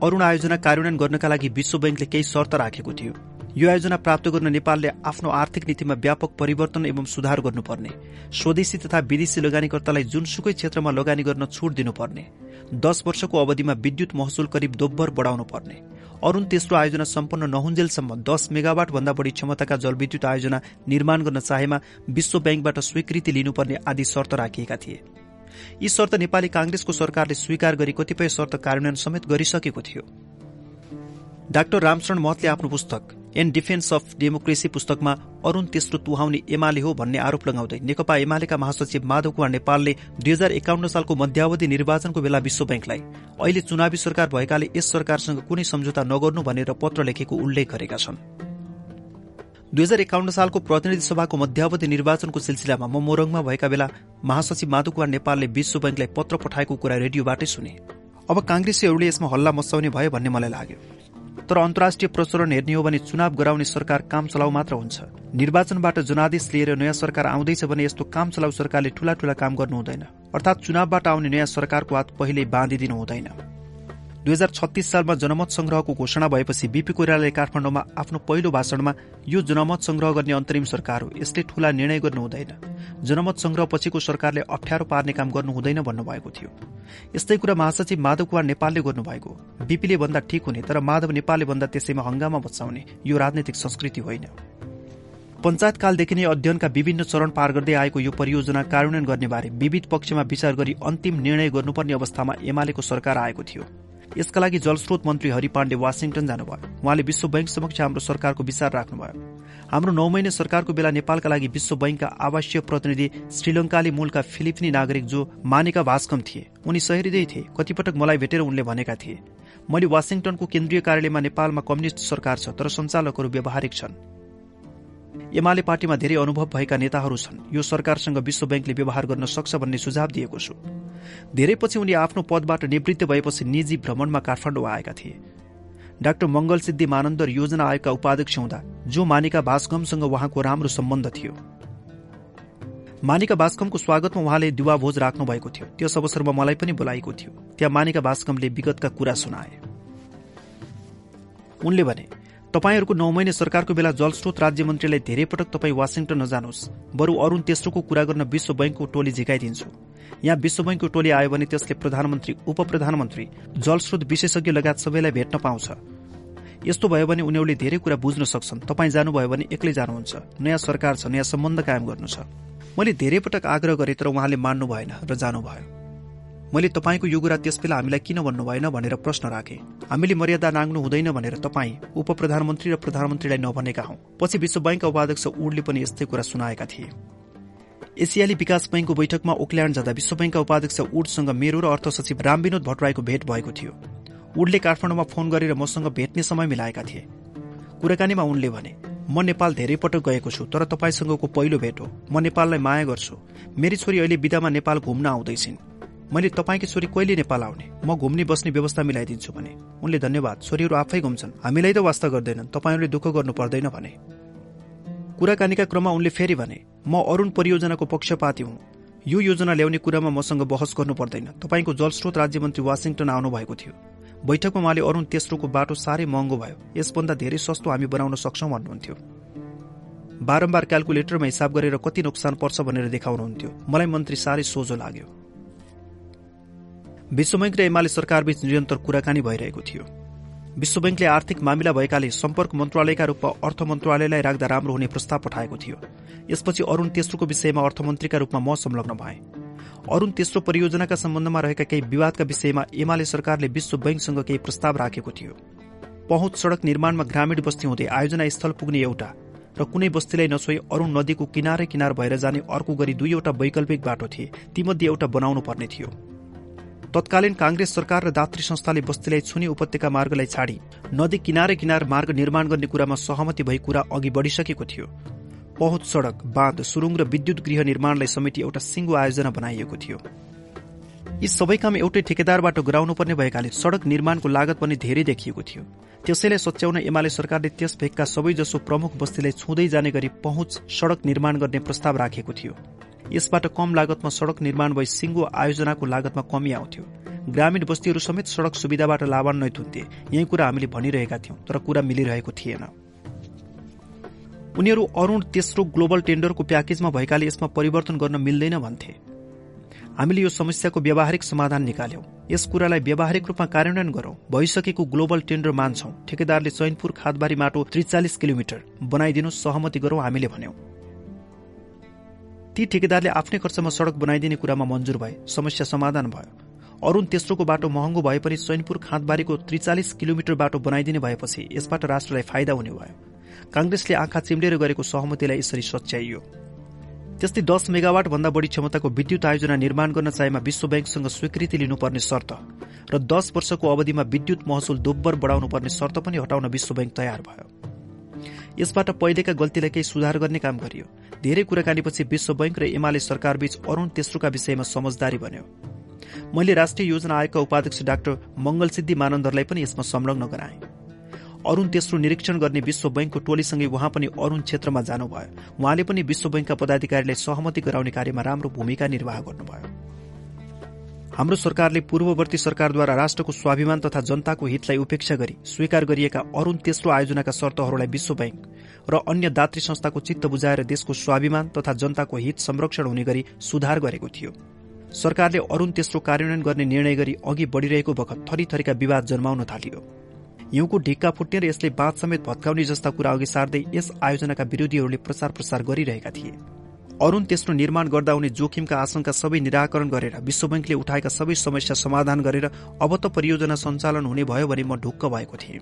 अरूण आयोजना कार्यान्वयन गर्नका लागि विश्व बैंकले केही शर्त राखेको थियो। यो आयोजना प्राप्त गर्न नेपालले आफ्नो आर्थिक नीतिमा व्यापक परिवर्तन एवं सुधार गर्नुपर्ने। स्वदेशी तथा विदेशी लगानीकर्तालाई जुनसुकै क्षेत्रमा लगानी गर्न छूट दिनुपर्ने। दश वर्षको अवधिमा विद्युत महसुल करिब दोब्बर बढ़ाउनु पर्ने। अरूण तेस्रो आयोजना सम्पन्न नहुन्जेलसम्म दस मेगावाट भन्दा बढ़ी क्षमताका जलविद्युत आयोजना निर्माण गर्न चाहेमा विश्व ब्याङ्कबाट स्वीकृति लिनुपर्ने आदि शर्त राखिएका थिए। यी शर्त नेपाली कांग्रेसको सरकारले स्वीकार गरी कतिपय शर्त कार्यान्वयन समेत गरिसकेको थियो। डाक्टर रामशरण महतले आफ्नो पुस्तक एन डिफेन्स अफ डेमोक्रेसी पुस्तकमा अरूण तेस्रो तुहाउने एमाले हो भन्ने आरोप लगाउँदै नेकपा एमालेका महासचिव माधव कुमार नेपालले दुई हजार एकाउन्न सालको मध्यावधि निर्वाचनको बेला विश्व ब्याङ्कलाई अहिले चुनावी सरकार भएकाले यस सरकारसँग कुनै सम्झौता नगर्नु भनेर पत्र लेखेको उल्लेख गरेका छन्। दुई हजार एकाउन्न सालको प्रतिनिधि सभाको मध्यावधि निर्वाचनको सिलसिलामा म मोरङमा भएका बेला महासचिव माधव कुमार नेपालले विश्व ब्याङ्कलाई पत्र पठाएको कुरा रेडियोबाटै सुने। अब कांग्रेसीहरूले यसमा हल्ला मचाउने भयो भन्ने मलाई लाग्यो। तर अन्तर्राष्ट्रिय प्रचलन हेर्ने हो भने चुनाव गराउने सरकार काम चलाउ मात्र हुन्छ। निर्वाचनबाट जनादेश लिएर नयाँ सरकार आउँदैछ भने यस्तो काम चलाउ सरकारले ठूला ठूला काम गर्नु हुँदैन। अर्थात चुनावबाट आउने नयाँ सरकारको हात पहिल्यै बाँधिदिनु हुँदैन। दुई हजार छत्तीस सालमा जनमत संग्रहको घोषणा भएपछि बीपी कोइरालाले काठमाडौँमा आफ्नो पहिलो भाषणमा यो जनमत संग्रह गर्ने अन्तरिम सरकार हो। यसले ठूला निर्णय गर्नु हुँदैन। जनमत संग्रह पछिको सरकारले अप्ठ्यारो पार्ने काम गर्नु हुँदैन भन्नुभएको थियो। यस्तै कुरा महासचिव माधव कुमार नेपालले गर्नुभएको। बीपीले भन्दा ठिक हुने तर माधव नेपालले भन्दा त्यसैमा हंगामा बचाउने यो राजनैतिक संस्कृति होइन। पञ्चायतकालदेखि नै अध्ययनका विभिन्न चरण पार गर्दै आएको यो परियोजना कार्यान्वयन गर्ने बारे विविध पक्षमा विचार गरी अन्तिम निर्णय गर्नुपर्ने अवस्थामा एमालेको सरकार आएको थियो। यसका लागि जलस्रोत मन्त्री हरि पाण्डे वासिङटन जानुभयो। उहाँले विश्व बैंक समक्ष हाम्रो सरकारको विचार राख्नुभयो। हाम्रो नौ महिने सरकारको बेला नेपालका लागि विश्व बैंकका आवासीय प्रतिनिधि श्रीलंकाली मूलका फिलिपिनी नागरिक जो मानेका भास्कम थिए उनी सहृदय थिए कतिपटक मलाई भेटेर उनले भनेका थिए। मैले वासिङटनको केन्द्रीय कार्यालयमा नेपालमा कम्युनिष्ट सरकार छ तर सञ्चालकहरू व्यावहारिक छन्। एमाले पार्टीमा धेरै अनुभव भएका नेताहरू छन्। यो सरकारसँग विश्व ब्याङ्कले व्यवहार गर्न सक्छ भन्ने सुझाव दिएको छु। धेरै पछि उनी आफ्नो पदबाट निवृत्त भएपछि निजी भ्रमणमा काठमाडौँ आएका थिए। डाक्टर मंगल सिद्धि मानन्दर योजना आयोगका उपाध्यक्ष हुँदा जो मानिका भास्कमसँग उहाँको राम्रो सम्बन्ध थियो। मानिका भास्कमको स्वागतमा उहाँले दिवाभोज राख्नु भएको थियो। त्यस अवसरमा मलाई पनि बोलाएको थियो। त्यहाँ मानिका भास्कमले विगतका कुरा सुनाए। उनले भने तपाईँहरूको नौ महिने सरकारको बेला जलस्रोत राज्य मन्त्रीलाई धेरै पटक तपाईँ वासिङटन नजानुहोस्। बरु अरूण तेस्रोको कुरा गर्न विश्व बैंकको टोली झिकाइदिन्छु। यहाँ विश्व बैंकको टोली आयो भने त्यसले प्रधानमन्त्री उप प्रधानमन्त्री जलस्रोत विशेषज्ञ लगायत सबैलाई भेट्न पाउँछ। यस्तो भयो भने उनीहरूले धेरै कुरा बुझ्न सक्छन्। तपाईँ जानुभयो भने एक्लै जानुहुन्छ। नयाँ सरकार छ नयाँ सम्बन्ध कायम गर्नु छ। मैले धेरै पटक आग्रह गरेँ तर उहाँले मान्नु भएन र जानुभयो। मैले तपाईँको यो कुरा त्यसबेला हामीलाई किन भन्नु भएन भनेर प्रश्न राखे। हामीले मर्यादा नाग्नु हुँदैन भनेर तपाईँ उप प्रधानमन्त्री र प्रधानमन्त्रीलाई नभनेका हौ। पछि विश्व बैंकका उपाध्यक्ष उडले पनि यस्तै कुरा सुनाएका थिए। एसियाली विकास बैंकको बैठकमा ओकल्याण्ड जाँदा विश्व बैंकका उपाध्यक्ष उडसँग मेरो र अर्थ सचिव रामविनोद भट्टराईको भेट भएको थियो। उडले काठमाडौँमा फोन गरेर मसँग भेट्ने समय मिलाएका थिए। कुराकानीमा उनले भने म नेपाल धेरै पटक गएको छु तर तपाईँसँगको पहिलो भेट हो। म नेपाललाई माया गर्छु। मेरी छोरी अहिले विदामा नेपाल घुम्न आउँदैछिन्। मैले तपाईँकी छोरी कहिले नेपाल आउने? म घुम्ने बस्ने व्यवस्था मिलाइदिन्छु भने। उनले धन्यवाद। छोरीहरू आफै घुम्छन्। हामीलाई त वास्ता गर्दैनन्। तपाईँहरूले दुःख गर्नु पर्दैन भने। कुराकानीका क्रममा उनले फेरि भने म अरूण परियोजनाको पक्षपाती हुँ। यो योजना ल्याउने कुरामा मसँग बहस गर्नु पर्दैन। तपाईँको जलस्रोत राज्यमन्त्री वासिङटन आउनु भएको थियो। बैठकमा उहाँले अरूण तेस्रोको बाटो साह्रै महँगो भयो। यसभन्दा धेरै सस्तो हामी बनाउन सक्छौ भन्नुहुन्थ्यो। बारम्बार क्यालकुलेटरमा हिसाब गरेर कति नोक्सान पर्छ भनेर देखाउनुहुन्थ्यो। मलाई मन्त्री साह्रै सोझो लाग्यो। विश्वबैंक र एमाले सरकारबीच निरन्तर कुराकानी भइरहेको थियो। विश्व बैंकले आर्थिक मामिला भएकाले सम्पर्क मन्त्रालयका रूपमा अर्थ मन्त्रालयलाई राख्दा राम्रो हुने प्रस्ताव पठाएको थियो। यसपछि अरूण तेस्रोको विषयमा अर्थमन्त्रीका रूपमा म संलग्न भए। अरूण तेस्रो परियोजनाका सम्बन्धमा रहेका केही विवादका विषयमा एमाले सरकारले विश्व बैंकसँग केही प्रस्ताव राखेको थियो। पहुँच सड़क निर्माणमा ग्रामीण बस्ती हुँदै आयोजना स्थल पुग्ने एउटा र कुनै बस्तीलाई नछोई अरूण नदीको किनारै किनार भएर जाने अर्को गरी दुईवटा वैकल्पिक बाटो थिए तीमध्ये एउटा बनाउनु पर्ने थियो। तत्कालीन कांग्रेस सरकार र दात्री संस्थाले बस्तीलाई छुने उपत्यका मार्गलाई छाडी नदी किनारे किनार मार्ग निर्माण गर्ने कुरामा सहमति भई कुरा अघि बढ़िसकेको थियो। पहुँच सड़क बाँध सुरुङ र विद्युत गृह निर्माणलाई समेटी एउटा सिंगो आयोजना बनाइएको थियो। यी सबै काम एउटै ठेकेदारबाट गराउनु पर्ने भएकाले सड़क निर्माणको लागत पनि धेरै देखिएको थियो। त्यसैलाई सच्याउन एमाले सरकारले त्यस भेगका सबैजसो प्रमुख बस्तीलाई छुँदै जाने गरी पहुँच सड़क निर्माण गर्ने प्रस्ताव राखेको थियो। यसबाट कम लागतमा सड़क निर्माण भई सिंगो आयोजनाको लागतमा कमी आउँथ्यो। ग्रामीण बस्तीहरू समेत सड़क सुविधाबाट लाभान्वित हुन्थे। यही कुरा हामीले भनिरहेका थियौं तर कुरा मिलिरहेको थिएन। उनीहरू अरूण तेस्रो ग्लोबल टेन्डरको प्याकेजमा भएकाले यसमा परिवर्तन गर्न मिल्दैन भन्थे। हामीले यो समस्याको व्यावहारिक समाधान निकाल्यौं। यस कुरालाई व्यावहारिक रूपमा कार्यान्वयन गरौं। भइसकेको ग्लोबल टेन्डर मान्छौं। ठेकेदारले चैनपुर खादबारी माटो त्रिचालिस किलोमिटर बनाइदिनु सहमति गरौं हामीले भन्यौं। ती ठेकेदारले आफ्नै खर्चमा सड़क बनाइदिने कुरामा मंजूर भए। समस्या समाधान भयो। अरूण तेस्रोको बाटो महँगो भए पनि सैनपुर खाँदबारीको त्रिचालिस किलोमिटर बाटो बनाइदिने भएपछि यसबाट राष्ट्रलाई फाइदा हुने भयो। कांग्रेसले आँखा चिम्लेर गरेको सहमतिलाई यसरी सच्याइयो। त्यस्तै दस मेगावाट भन्दा बढ़ी क्षमताको विद्युत आयोजना निर्माण गर्न चाहेमा विश्व ब्याङ्कसँग स्वीकृति लिनुपर्ने शर्त र दस वर्षको अवधिमा विद्युत महसुल दोब्बर बढ़ाउनुपर्ने शर्त पनि हटाउन विश्व ब्याङ्क तयार भयो। यसबाट पहिलेका गल्तीलाई केही सुधार गर्ने काम गरियो। धेरै कुराकानीपछि विश्व बैंक र एमाले सरकारबीच अरूण तेस्रोका विषयमा समझदारी बन्यो। मैले राष्ट्रिय योजना आयोगका उपाध्यक्ष डाक्टर मंगलसिद्धि मानन्दरलाई पनि यसमा संलग्न गराए। अरूण तेस्रो निरीक्षण गर्ने विश्व बैंकको टोलीसँगै उहाँ पनि अरूण क्षेत्रमा जानुभयो। उहाँले पनि विश्व बैंकका पदाधिकारीलाई सहमति गराउने कार्यमा राम्रो भूमिका निर्वाह गर्नुभयो। हाम्रो सरकारले पूर्ववर्ती सरकारद्वारा राष्ट्रको स्वाभिमान तथा जनताको हितलाई उपेक्षा गरी स्वीकार गरिएका अरूण तेस्रो आयोजनाका शर्तहरूलाई विश्व बैंक र अन्य दात्री संस्थाको चित्त बुझाएर देशको स्वाभिमान तथा जनताको हित संरक्षण हुने गरी सुधार गरेको थियो। सरकारले अरूण तेस्रो कार्यान्वयन गर्ने निर्णय गरी अघि बढ़िरहेको बखत थरी थरीका विवाद जन्माउन थालियो। हिउँको ढिक्का फुट्ने र यसले बाँध समेत भत्काउने जस्ता कुरा अघि सार्दै यस आयोजनाका विरोधीहरूले प्रचार प्रसार गरिरहेका थिए। अरूण तेस्रो निर्माण गर्दा हुने जोखिमका आशंका सबै निराकरण गरेर विश्व बैंकले उठाएका सबै समस्या समाधान गरेर अब त परियोजना सञ्चालन हुने भयो भने म ढुक्क भएको थिएँ।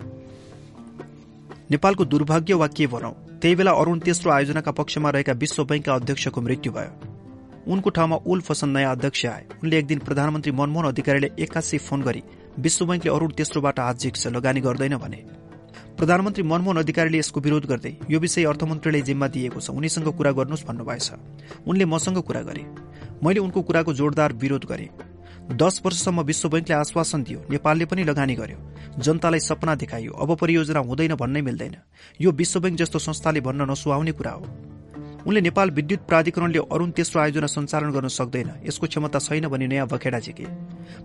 नेपालको दुर्भाग्य वा के भनौं त्यही बेला अरूण तेस्रो आयोजनाका पक्षमा रहेका विश्व बैंकका अध्यक्षको मृत्यु भयो। उनको ठाउँमा उल फसन नयाँ अध्यक्ष आए। उनले एक दिन प्रधानमन्त्री मनमोहन अधिकारीले एक्कासी फोन गरी विश्व बैंकले अरूण तेस्रोबाट झिक्छ लगानी गर्दैन भने। प्रधानमन्त्री मनमोहन अधिकारीले यसको विरोध गर्दै यो विषय अर्थमन्त्रीले जिम्मा दिएको छ। उनीसँग कुरा गर्नुहोस् भन्नुभएछ उनले मसँग कुरा गरे। मैले उनको कुराको जोरदार विरोध गरे। दस वर्षसम्म विश्व बैंकले आश्वासन दियो। नेपालले पनि लगानी गर्यो। जनतालाई सपना देखाइयो अब परियोजना हुँदैन भन्नै मिल्दैन। यो विश्व बैंक जस्तो संस्थाले भन्न नसुहाउने कुरा हो। उनले नेपाल विद्युत प्राधिकरणले अरूण तेस्रो आयोजना सञ्चालन गर्न सक्दैन। यसको क्षमता छैन भने नयाँ बखेडा झिके।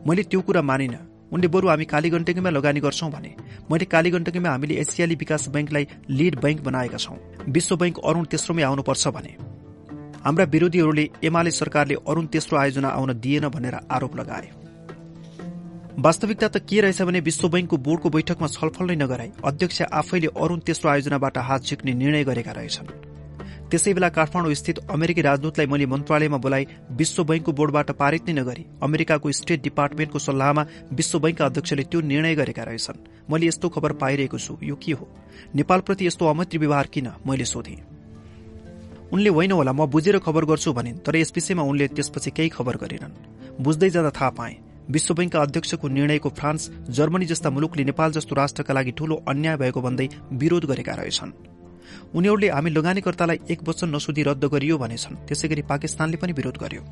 मैले त्यो कुरा मानिन। उनले बरु हामी कालीगण्डकीमा लगानी गर्छौं भने मैले कालीगण्डकीमा हामीले एसियाली विकास बैंकलाई लिड बैंक बनाएका छौं। विश्व बैंक अरूण तेस्रोमै आउनुपर्छ भने। हाम्रा विरोधीहरूले एमाले सरकारले अरूण तेस्रो आयोजना आउन दिएन भनेर आरोप लगाए। वास्तविकता त के रहेछ भने विश्व बैंकको बोर्डको बैठकमा छलफल नै नगराई। अध्यक्ष आफैले अरूण तेस्रो आयोजनाबाट हात झिक्ने निर्णय गरेका रहेछन्। त्यसै बेला काठमाडौँ स्थित अमेरिकी राजदूतलाई मैले मन्त्रालयमा बोलाई विश्व बैंकको बोर्डबाट पारित नै नगरी अमेरिकाको स्टेट डिपार्टमेन्टको सल्लाहमा विश्व बैंकका अध्यक्षले त्यो निर्णय गरेका रहेछन्। मैले यस्तो खबर पाइरहेको छु। यो के हो? नेपालप्रति यस्तो अमैत्री व्यवहार किन? मैले सोधे। उनले होइन होला म बुझेर खबर गर्छु भनिन् तर यस विषयमा उनले त्यसपछि केही खबर गरेनन्। बुझ्दै जाँदा थाहा पाए विश्व बैंकका अध्यक्षको निर्णयको फ्रान्स जर्मनी जस्ता मुलुकले नेपाल जस्तो राष्ट्रका लागि ठूलो अन्याय भएको भन्दै विरोध गरेका रहेछन्। उनीहरूले हामी लगानीकर्तालाई एक वचन नसुधी रद्द गरियो भनेछन्। त्यसै गरी पाकिस्तानले पनि विरोध गर्यो।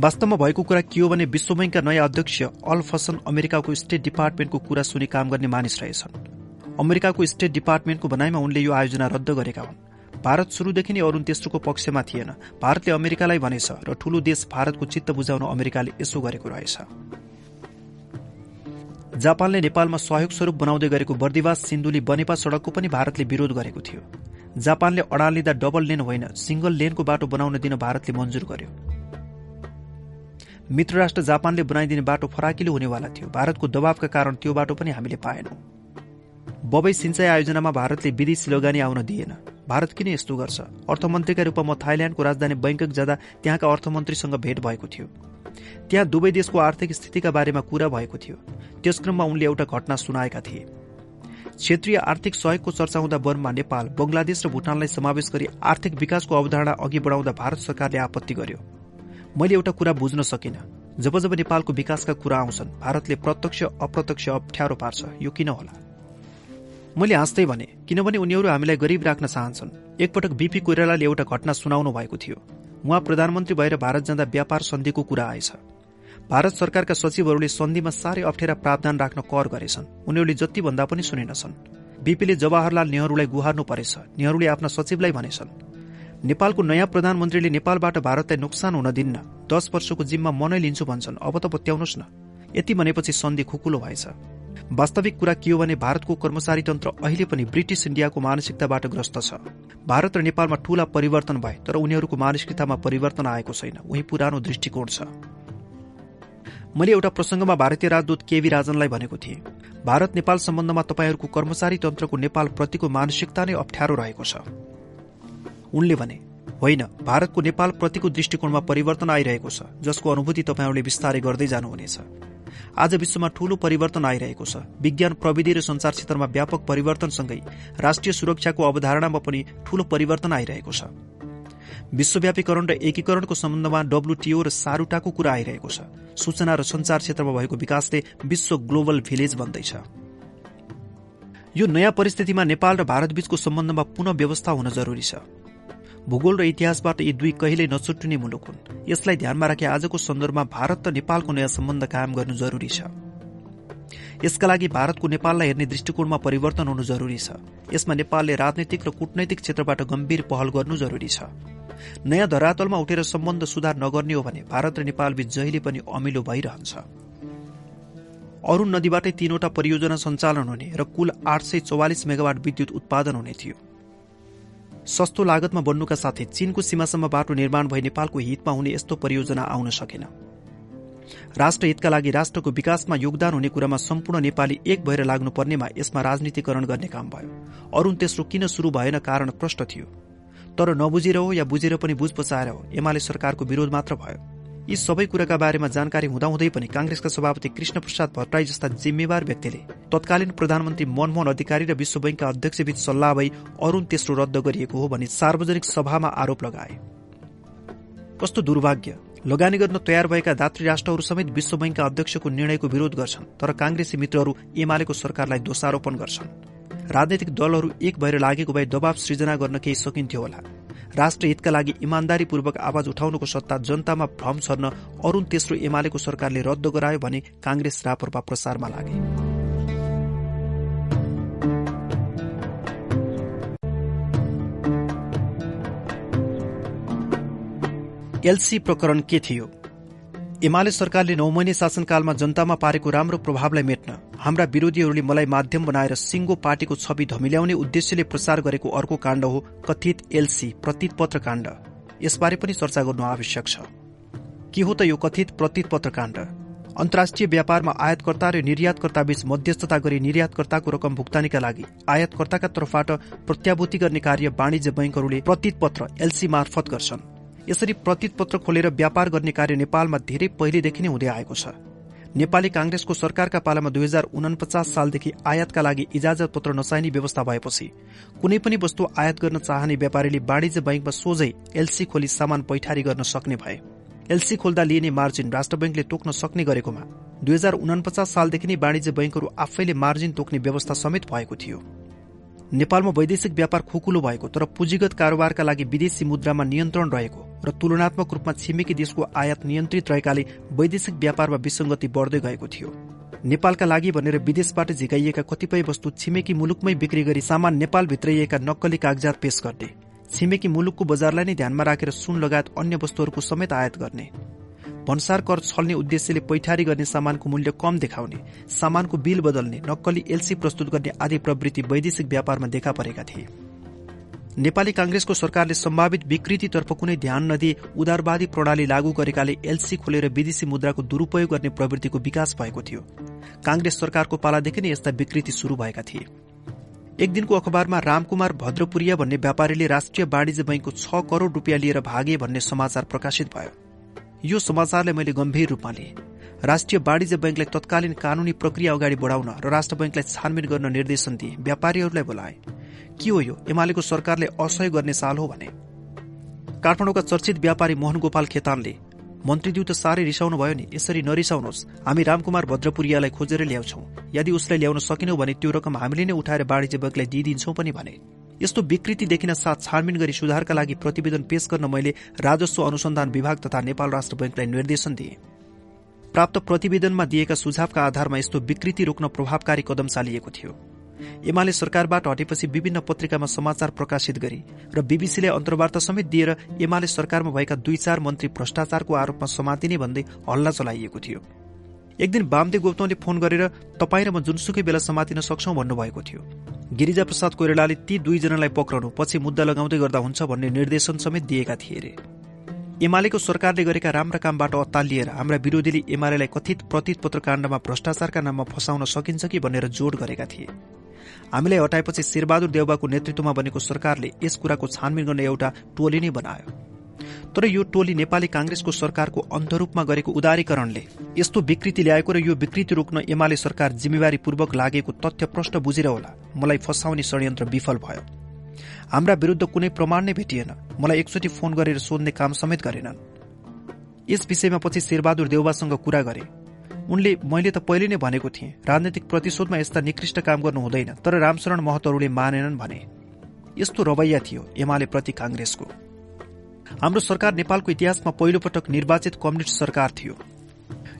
वास्तवमा भएको कुरा के हो भने विश्व बैंकका नयाँ अध्यक्ष अल फसन अमेरिकाको स्टेट डिपार्टमेन्टको कुरा सुनि काम गर्ने मानिस रहेछन्। अमेरिकाको स्टेट डिपार्टमेन्टको भनाइमा उनले यो आयोजना रद्द गरेका हुन्। भारत शुरूदेखि नै अरूण तेस्रोको पक्षमा थिएन। भारतले अमेरिकालाई भनेछ र ठूलो देश भारतको चित्त बुझाउन अमेरिकाले यसो गरेको रहेछ। जापानले नेपालमा सहयोग स्वरूप बनाउँदै गरेको बर्दिवास सिन्धुली बनेपा सड़कको पनि भारतले विरोध गरेको थियो। जापानले अडाल लिँदा डबल लेन होइन सिंगल लेनको बाटो बनाउन दिन भारतले मञ्जुर गर्यो। मित्र राष्ट्र जापानले बनाइदिने बाटो फराकिलो हुनेवाला थियो। भारतको दबावका कारण त्यो बाटो पनि हामीले पाएनौं। बबई सिंचाई आयोजनामा भारतले विदेशी लगानी आउन दिएन। भारत किन यस्तो गर्छ? अर्थमन्त्रीका रूपमा म थाइल्याण्डको राजधानी बैंकक जाँदा त्यहाँका अर्थमन्त्रीसँग भेट भएको थियो। त्यहाँ दुवै देशको आर्थिक स्थितिका बारेमा कुरा भएको थियो। त्यस क्रममा उनले एउटा घटना सुनाएका थिए। क्षेत्रीय आर्थिक सहयोगको चर्चा हुँदा बर्मा नेपाल बंगलादेश र भूटानलाई समावेश गरी आर्थिक विकासको अवधारणा अघि बढाउँदा भारत सरकारले आपत्ति गर्यो। मैले एउटा कुरा बुझ्न सकिन। जब जब नेपालको विकासका कुरा आउँछन् भारतले प्रत्यक्ष अप्रत्यक्ष अप्ठ्यारो पार्छ यो किन होला? मैले हाँस्दै भने किनभने उनीहरू हामीलाई गरिब राख्न चाहन्छन्। एकपटक बीपी कोइरालाले एउटा घटना सुनाउनु भएको थियो। उहाँ प्रधानमन्त्री भएर भारत जाँदा व्यापार सन्धिको कुरा आएछ। भारत सरकारका सचिवहरूले सन्धिमा साह्रै अप्ठ्यारा प्रावधान राख्न कर गरेछन्। उनीहरूले जति भन्दा पनि सुनेनछन्। बीपीले जवाहरलाल नेहरूलाई गुहार्नु परेछ। नेहरूले आफ्ना सचिवलाई भनेछन् नेपालको नयाँ प्रधानमन्त्रीले नेपालबाट भारतलाई नोक्सान हुन दिन्न। दस वर्षको जिम्मा मनै लिन्छु भन्छन्। अब त पत्याउनुहोस् न। यति भनेपछि सन्धि खुकुलो भएछ। वास्तविक कुरा के हो भने भारतको कर्मचारी तन्त्र अहिले पनि ब्रिटिस इण्डियाको मानसिकताबाट ग्रस्त छ। भारत र नेपालमा ठूला परिवर्तन भए तर उनीहरूको मानसिकतामा परिवर्तन आएको छैन। उही पुरानो दृष्टिकोण छ। मैले एउटा प्रसंगमा भारतीय राजदूत केवी राजनलाई भनेको थिएँ। भारत नेपाल सम्बन्धमा तपाईँहरूको कर्मचारी तन्त्रको नेपाल प्रतिको मानसिकता नै अप्ठ्यारो रहेको छ। उनले भने होइन भारतको नेपाल प्रतिको दृष्टिकोणमा परिवर्तन आइरहेको छ जसको अनुभूति तपाईँहरूले विस्तारै गर्दै जानुहुनेछ। आज विश्वमा ठूलो परिवर्तन आइरहेको छ। विज्ञान प्रविधि र संचार क्षेत्रमा व्यापक परिवर्तनसँगै राष्ट्रिय सुरक्षाको अवधारणामा पनि ठूलो परिवर्तन आइरहेको छ। विश्वव्यापीकरण र एकीकरणको सम्बन्धमा डब्लुटीओ र सारुटाको कुरा आइरहेको छ। सूचना र संचार क्षेत्रमा भएको विकासले विश्व ग्लोबल भिलेज बन्दैछ। यो नयाँ परिस्थितिमा नेपाल र भारतबीचको सम्बन्धमा पुनः व्यवस्था हुन जरुरी छ। भूगोल र इतिहासबाट यी दुई कहिल्यै नछुट्टिने मुलुक हुन्। यसलाई ध्यानमा राखे आजको सन्दर्भमा भारत र नेपालको नयाँ सम्बन्ध कायम गर्नु जरुरी छ। यसका लागि भारतको नेपाललाई हेर्ने दृष्टिकोणमा परिवर्तन हुनु जरुरी छ। यसमा नेपालले राजनैतिक र कूटनैतिक क्षेत्रबाट गम्भीर पहल गर्नु जरुरी छ। नयाँ धरातलमा उठेर सम्बन्ध सुधार नगर्ने हो भने भारत र नेपालबीच जहिले पनि अमिलो भइरहन्छ। अरूण नदीबाटै तीनवटा परियोजना सञ्चालन हुने र कुल आठ सय चौवालिस मेगावाट विद्युत उत्पादन हुने थियो। सस्तो लागतमा बन्नुका साथै चीनको सीमासम्म बाटो निर्माण भई नेपालको हितमा हुने यस्तो परियोजना आउन सकेन। राष्ट्र हितका लागि राष्ट्रको विकासमा योगदान हुने कुरामा सम्पूर्ण नेपाली एक भएर लाग्नुपर्नेमा यसमा राजनीतिकरण गर्ने काम भयो। अरूण तेस्रो किन शुरू भएन कारण प्रष्ट थियो। तर नबुझेर हो या बुझेर पनि बुझ पचाएर हो एमाले सरकारको विरोध मात्र भयो। यी सबै कुराका बारेमा जानकारी हुँदाहुँदै पनि कांग्रेसका सभापति कृष्ण प्रसाद भट्टराई जस्ता जिम्मेवार व्यक्तिले तत्कालीन प्रधानमन्त्री मनमोहन अधिकारी र विश्व बैंकका अध्यक्षबीच सल्लाह भई अरूण तेस्रो रद्द गरिएको हो भनी सार्वजनिक सभामा आरोप लगाए। कस्तो दुर्भाग्य। लगानी गर्न तयार भएका दात्री राष्ट्रहरू समेत विश्व बैंकका अध्यक्षको निर्णयको विरोध गर्छन् तर कांग्रेसी मित्रहरू एमालेको सरकारलाई दोषारोपण गर्छन्। राजनैतिक दलहरू एक भएर लागेको भए दबाव सृजना गर्न केही सकिन्थ्यो होला। राष्ट्र हितका लागि इमान्दारीपूर्वक आवाज उठाउनुको सत्ता जनतामा भ्रम छर्न अरूण तेस्रो एमालेको सरकारले रद्द गरायो भने कांग्रेस रापरपा प्रसारमा लागे। एलसी प्रकरण के थियो? एमाले सरकारले नौ महिने शासनकालमा जनतामा पारेको राम्रो प्रभावलाई मेट्न हाम्रा विरोधीहरूले मलाई माध्यम बनाएर सिंगो पार्टीको छवि धमिल्याउने उद्देश्यले प्रचार गरेको अर्को काण्ड हो कथित एलसी पत्र काण्ड यसबारे पनि चर्चा गर्नु आवश्यक छ। के हो त यो कथित पत्र काण्ड अन्तर्राष्ट्रिय व्यापारमा आयातकर्ता र निर्यातकर्ता बीच मध्यस्थता गरी निर्यातकर्ताको रकम भुक्तानीका लागि आयातकर्ताका तर्फबाट प्रत्याभूति गर्ने कार्य वाणिज्य बैंकहरूले पत्र एलसी मार्फत गर्छन्। यसरी पत्र खोलेर व्यापार गर्ने कार्य नेपालमा धेरै पहिलेदेखि नै हुँदै आएको छ। नेपाली कांग्रेसको सरकारका पालामा दुई हजार उनपचास सालदेखि आयातका लागि इजाजत पत्र नचाहिने व्यवस्था भएपछि कुनै पनि वस्तु आयात गर्न चाहने व्यापारीले वाणिज्य बैंकमा सोझै एलसी खोली सामान पैठारी गर्न सक्ने भए। एलसी खोल्दा लिइने मार्जिन राष्ट्र बैंकले तोक्न सक्ने गरेकोमा दुई हजार उनपचास सालदेखि नै वाणिज्य बैंकहरू आफैले मार्जिन तोक्ने व्यवस्था समेत भएको थियो। नेपालमा वैदेशिक व्यापार खुकुलो भएको तर पुँजीगत कारोबारका लागि विदेशी मुद्रामा नियन्त्रण रहेको र तुलनात्मक रूपमा छिमेकी देशको आयात नियन्त्रित रहेकाले वैदेशिक व्यापारमा विसंगति बढ्दै गएको थियो। नेपालका लागि भनेर विदेशबाट झिकाइएका कतिपय वस्तु छिमेकी मुलुकमै बिक्री गरी सामान नेपाल भित्राइएका नक्कली कागजात पेश गर्ने छिमेकी मुलुकको बजारलाई नै ध्यानमा राखेर सुन लगायत अन्य वस्तुहरूको समेत आयात गर्ने। भन्सार कर छल्ने उद्देश्यले पैठारी गर्ने सामानको मूल्य कम देखाउने सामानको बिल बदल्ने नक्कली एलसी प्रस्तुत गर्ने आदि प्रवृत्ति वैदेशिक व्यापारमा देखा परेका थिए। नेपाली कांग्रेसको सरकारले सम्भावित विकृतितर्फ कुनै ध्यान नदिए उदारवादी प्रणाली लागू गरेकाले एलसी खोलेर विदेशी मुद्राको दुरूपयोग गर्ने प्रवृत्तिको विकास भएको थियो। कांग्रेस सरकारको पालादेखि नै यस्ता विकृति शुरू भएका थिए। एक दिनको अखबारमा रामकुमार भद्रपुरिया भन्ने व्यापारीले राष्ट्रिय वाणिज्य बैंकको छ करोड़ रूपियाँ लिएर भागे भन्ने समाचार प्रकाशित भयो। यो समाचारलाई मैले गम्भीर रूपमा लिएँ। राष्ट्रिय वाणिज्य बैंकलाई तत्कालीन कानूनी प्रक्रिया अगाडि बढाउन र राष्ट्र बैंकलाई छानबिन गर्न निर्देशन दिए व्यापारीहरूलाई बोलाए। के हो यो? एमालेको सरकारले असहयोग गर्ने साल हो भने। काठमाडौँका चर्चित व्यापारी मोहन गोपाल खेतानले मन्त्रीज्यू त साह्रै रिसाउनु भयो नि यसरी नरिसाउनुहोस् हामी रामकुमार भद्रपुरियालाई खोजेर ल्याउँछौ। यदि उसलाई ल्याउन सकेनौ भने त्यो रकम हामीले नै उठाएर वाणिज्य बैंकलाई दिइदिन्छौ पनि भने। यस्तो विकृति देखिन साथ छानबिन गरी सुधारका लागि प्रतिवेदन पेश गर्न मैले राजस्व अनुसन्धान विभाग तथा नेपाल राष्ट्र बैंकलाई निर्देशन दिए। प्राप्त प्रतिवेदनमा दिएका सुझावका आधारमा यस्तो विकृति रोक्न प्रभावकारी कदम चालिएको थियो। एमाले सरकारबाट हटेपछि विभिन्न पत्रिकामा समाचार प्रकाशित गरी र बीबीसीले अन्तर्वार्ता समेत दिएर एमाले सरकारमा भएका दुई चार मन्त्री भ्रष्टाचारको आरोपमा समातिने भन्दै हल्ला चलाइएको थियो। एक दिन वामदेव गौतमले फोन गरेर तपाईँ र म जुनसुकै बेला समातिन सक्छौ भन्नुभएको थियो। गिरिजा प्रसाद कोइरालाले ती दुईजनालाई पक्रनु पछि मुद्दा लगाउँदै गर्दा हुन्छ भन्ने निर्देशन समेत दिएका थिए रे। एमालेको सरकारले गरेका राम्रा कामबाट अत्तालिएर हाम्रा विरोधीले एमालेलाई कथित प्रतित पत्र काण्डमा भ्रष्टाचारका नाममा फसाउन सकिन्छ कि भनेर जोड गरेका थिए। हामीलाई हटाएपछि शेरबहादुर देउबाको नेतृत्वमा बनेको सरकारले यस कुराको छानबिन गर्ने एउटा टोली नै बनायो। तर यो टोली नेपाली कांग्रेसको सरकारको अन्धरूपमा गरेको उदारीकरणले। यस्तो विकृति ल्याएको र यो विकृति रोक्न एमाले सरकार जिम्मेवारीपूर्वक लागेको तथ्य प्रश्न बुझेर होला मलाई फसाउने षड्यन्त्र विफल भयो। हाम्रा विरूद्ध कुनै प्रमाण नै भेटिएन। मलाई एकचोटि फोन गरेर सोध्ने काम समेत गरेनन्। यस विषयमा पछि शेरबहादुर देउबासँग कुरा गरे। उनले मैले त पहिले नै भनेको थिएँ राजनैतिक प्रतिशोधमा यस्ता निकृष्ट काम गर्नु हुँदैन तर रामशरण महतहरूले मानेनन् भने। यस्तो रवैया थियो एमाले प्रति कांग्रेसको हाम्रो सरकार नेपालको इतिहासमा पहिलो पटक निर्वाचित कम्युनिस्ट सरकार थियो।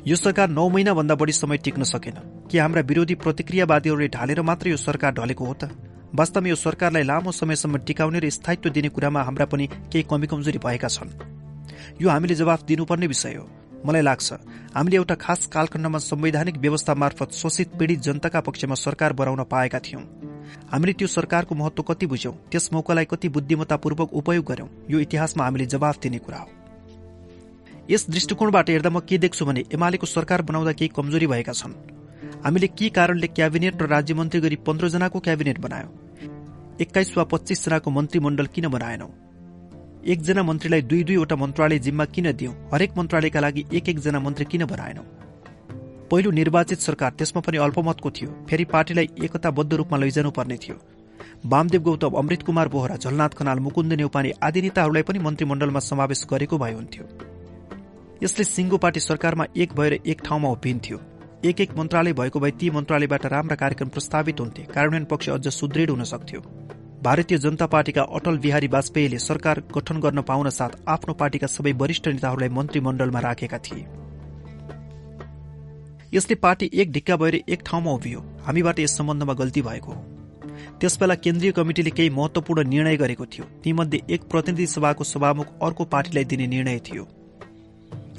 यो सरकार नौ महिनाभन्दा बढी समय टिक्न सकेन। कि हाम्रा विरोधी प्रतिक्रियावादीहरूले ढालेर मात्र यो सरकार ढलेको हो त? वास्तवमा यो सरकारलाई लामो समयसम्म टिकाउने र स्थायित्व दिने कुरामा हाम्रा पनि केही कमी कमजोरी भएका छन्। यो हामीले जवाफ दिनुपर्ने विषय हो। मलाई लाग्छ हामीले एउटा खास कालखण्डमा संवैधानिक व्यवस्था मार्फत शोषित पीड़ित जनताका पक्षमा सरकार बनाउन पाएका थियौं। हामीले त्यो सरकारको महत्व कति बुझ्यौं त्यस मौकालाई कति बुद्धिमत्तापूर्वक उपयोग गर्यौं यो इतिहासमा हामीले जवाफ दिने कुरा हो। यस दृष्टिकोणबाट हेर्दा म के देख्छु भने एमालेको सरकार बनाउँदा केही कमजोरी भएका छन्। हामीले के कारणले क्याबिनेट र राज्यमन्त्री गरी पन्ध्रजनाको क्याबिनेट बनायौं? एक्काइस वा पच्चीस जनाको मन्त्रीमण्डल किन बनाएनौं? एकजना मन्त्रीलाई दुई दुईवटा मन्त्रालय जिम्मा किन दियौं? हरेक मन्त्रालयका लागि एक एकजना मन्त्री किन बनाएनौं? पहिलो निर्वाचित सरकार त्यसमा पनि अल्पमतको थियो। फेरि पार्टीलाई एकताबद्ध रूपमा लैजानु पर्ने थियो। वामदेव गौतम अमृत कुमार बोहरा झलनाथ खनाल मुकुन्द नेउपाने आदि नेताहरूलाई पनि मन्त्रीमण्डलमा समावेश गरेको भए हुन्थ्यो। यसले सिंगो पार्टी सरकारमा एक भएर एक ठाउँमा उभिन्थ्यो एक एक मन्त्रालय भएको भए ती मन्त्रालयबाट राम्रा कार्यक्रम प्रस्तावित हुन्थे। कार्यान्वयन पक्ष अझ सुदृढ हुन सक्थ्यो। भारतीय जनता पार्टीका अटल बिहारी वाजपेयीले सरकार गठन गर्न पाउन साथ आफ्नो पार्टीका सबै वरिष्ठ नेताहरूलाई मन्त्रीमण्डलमा राखेका थिए। यसले पार्टी एक ढिक्का भएर एक ठाउँमा उभियो। हामीबाट यस सम्बन्धमा गल्ती भएको हो। त्यसबेला केन्द्रीय कमिटिले केही महत्वपूर्ण निर्णय गरेको थियो। तीमध्ये एक प्रतिनिधि सभाको सभामुख अर्को पार्टीलाई दिने निर्णय थियो।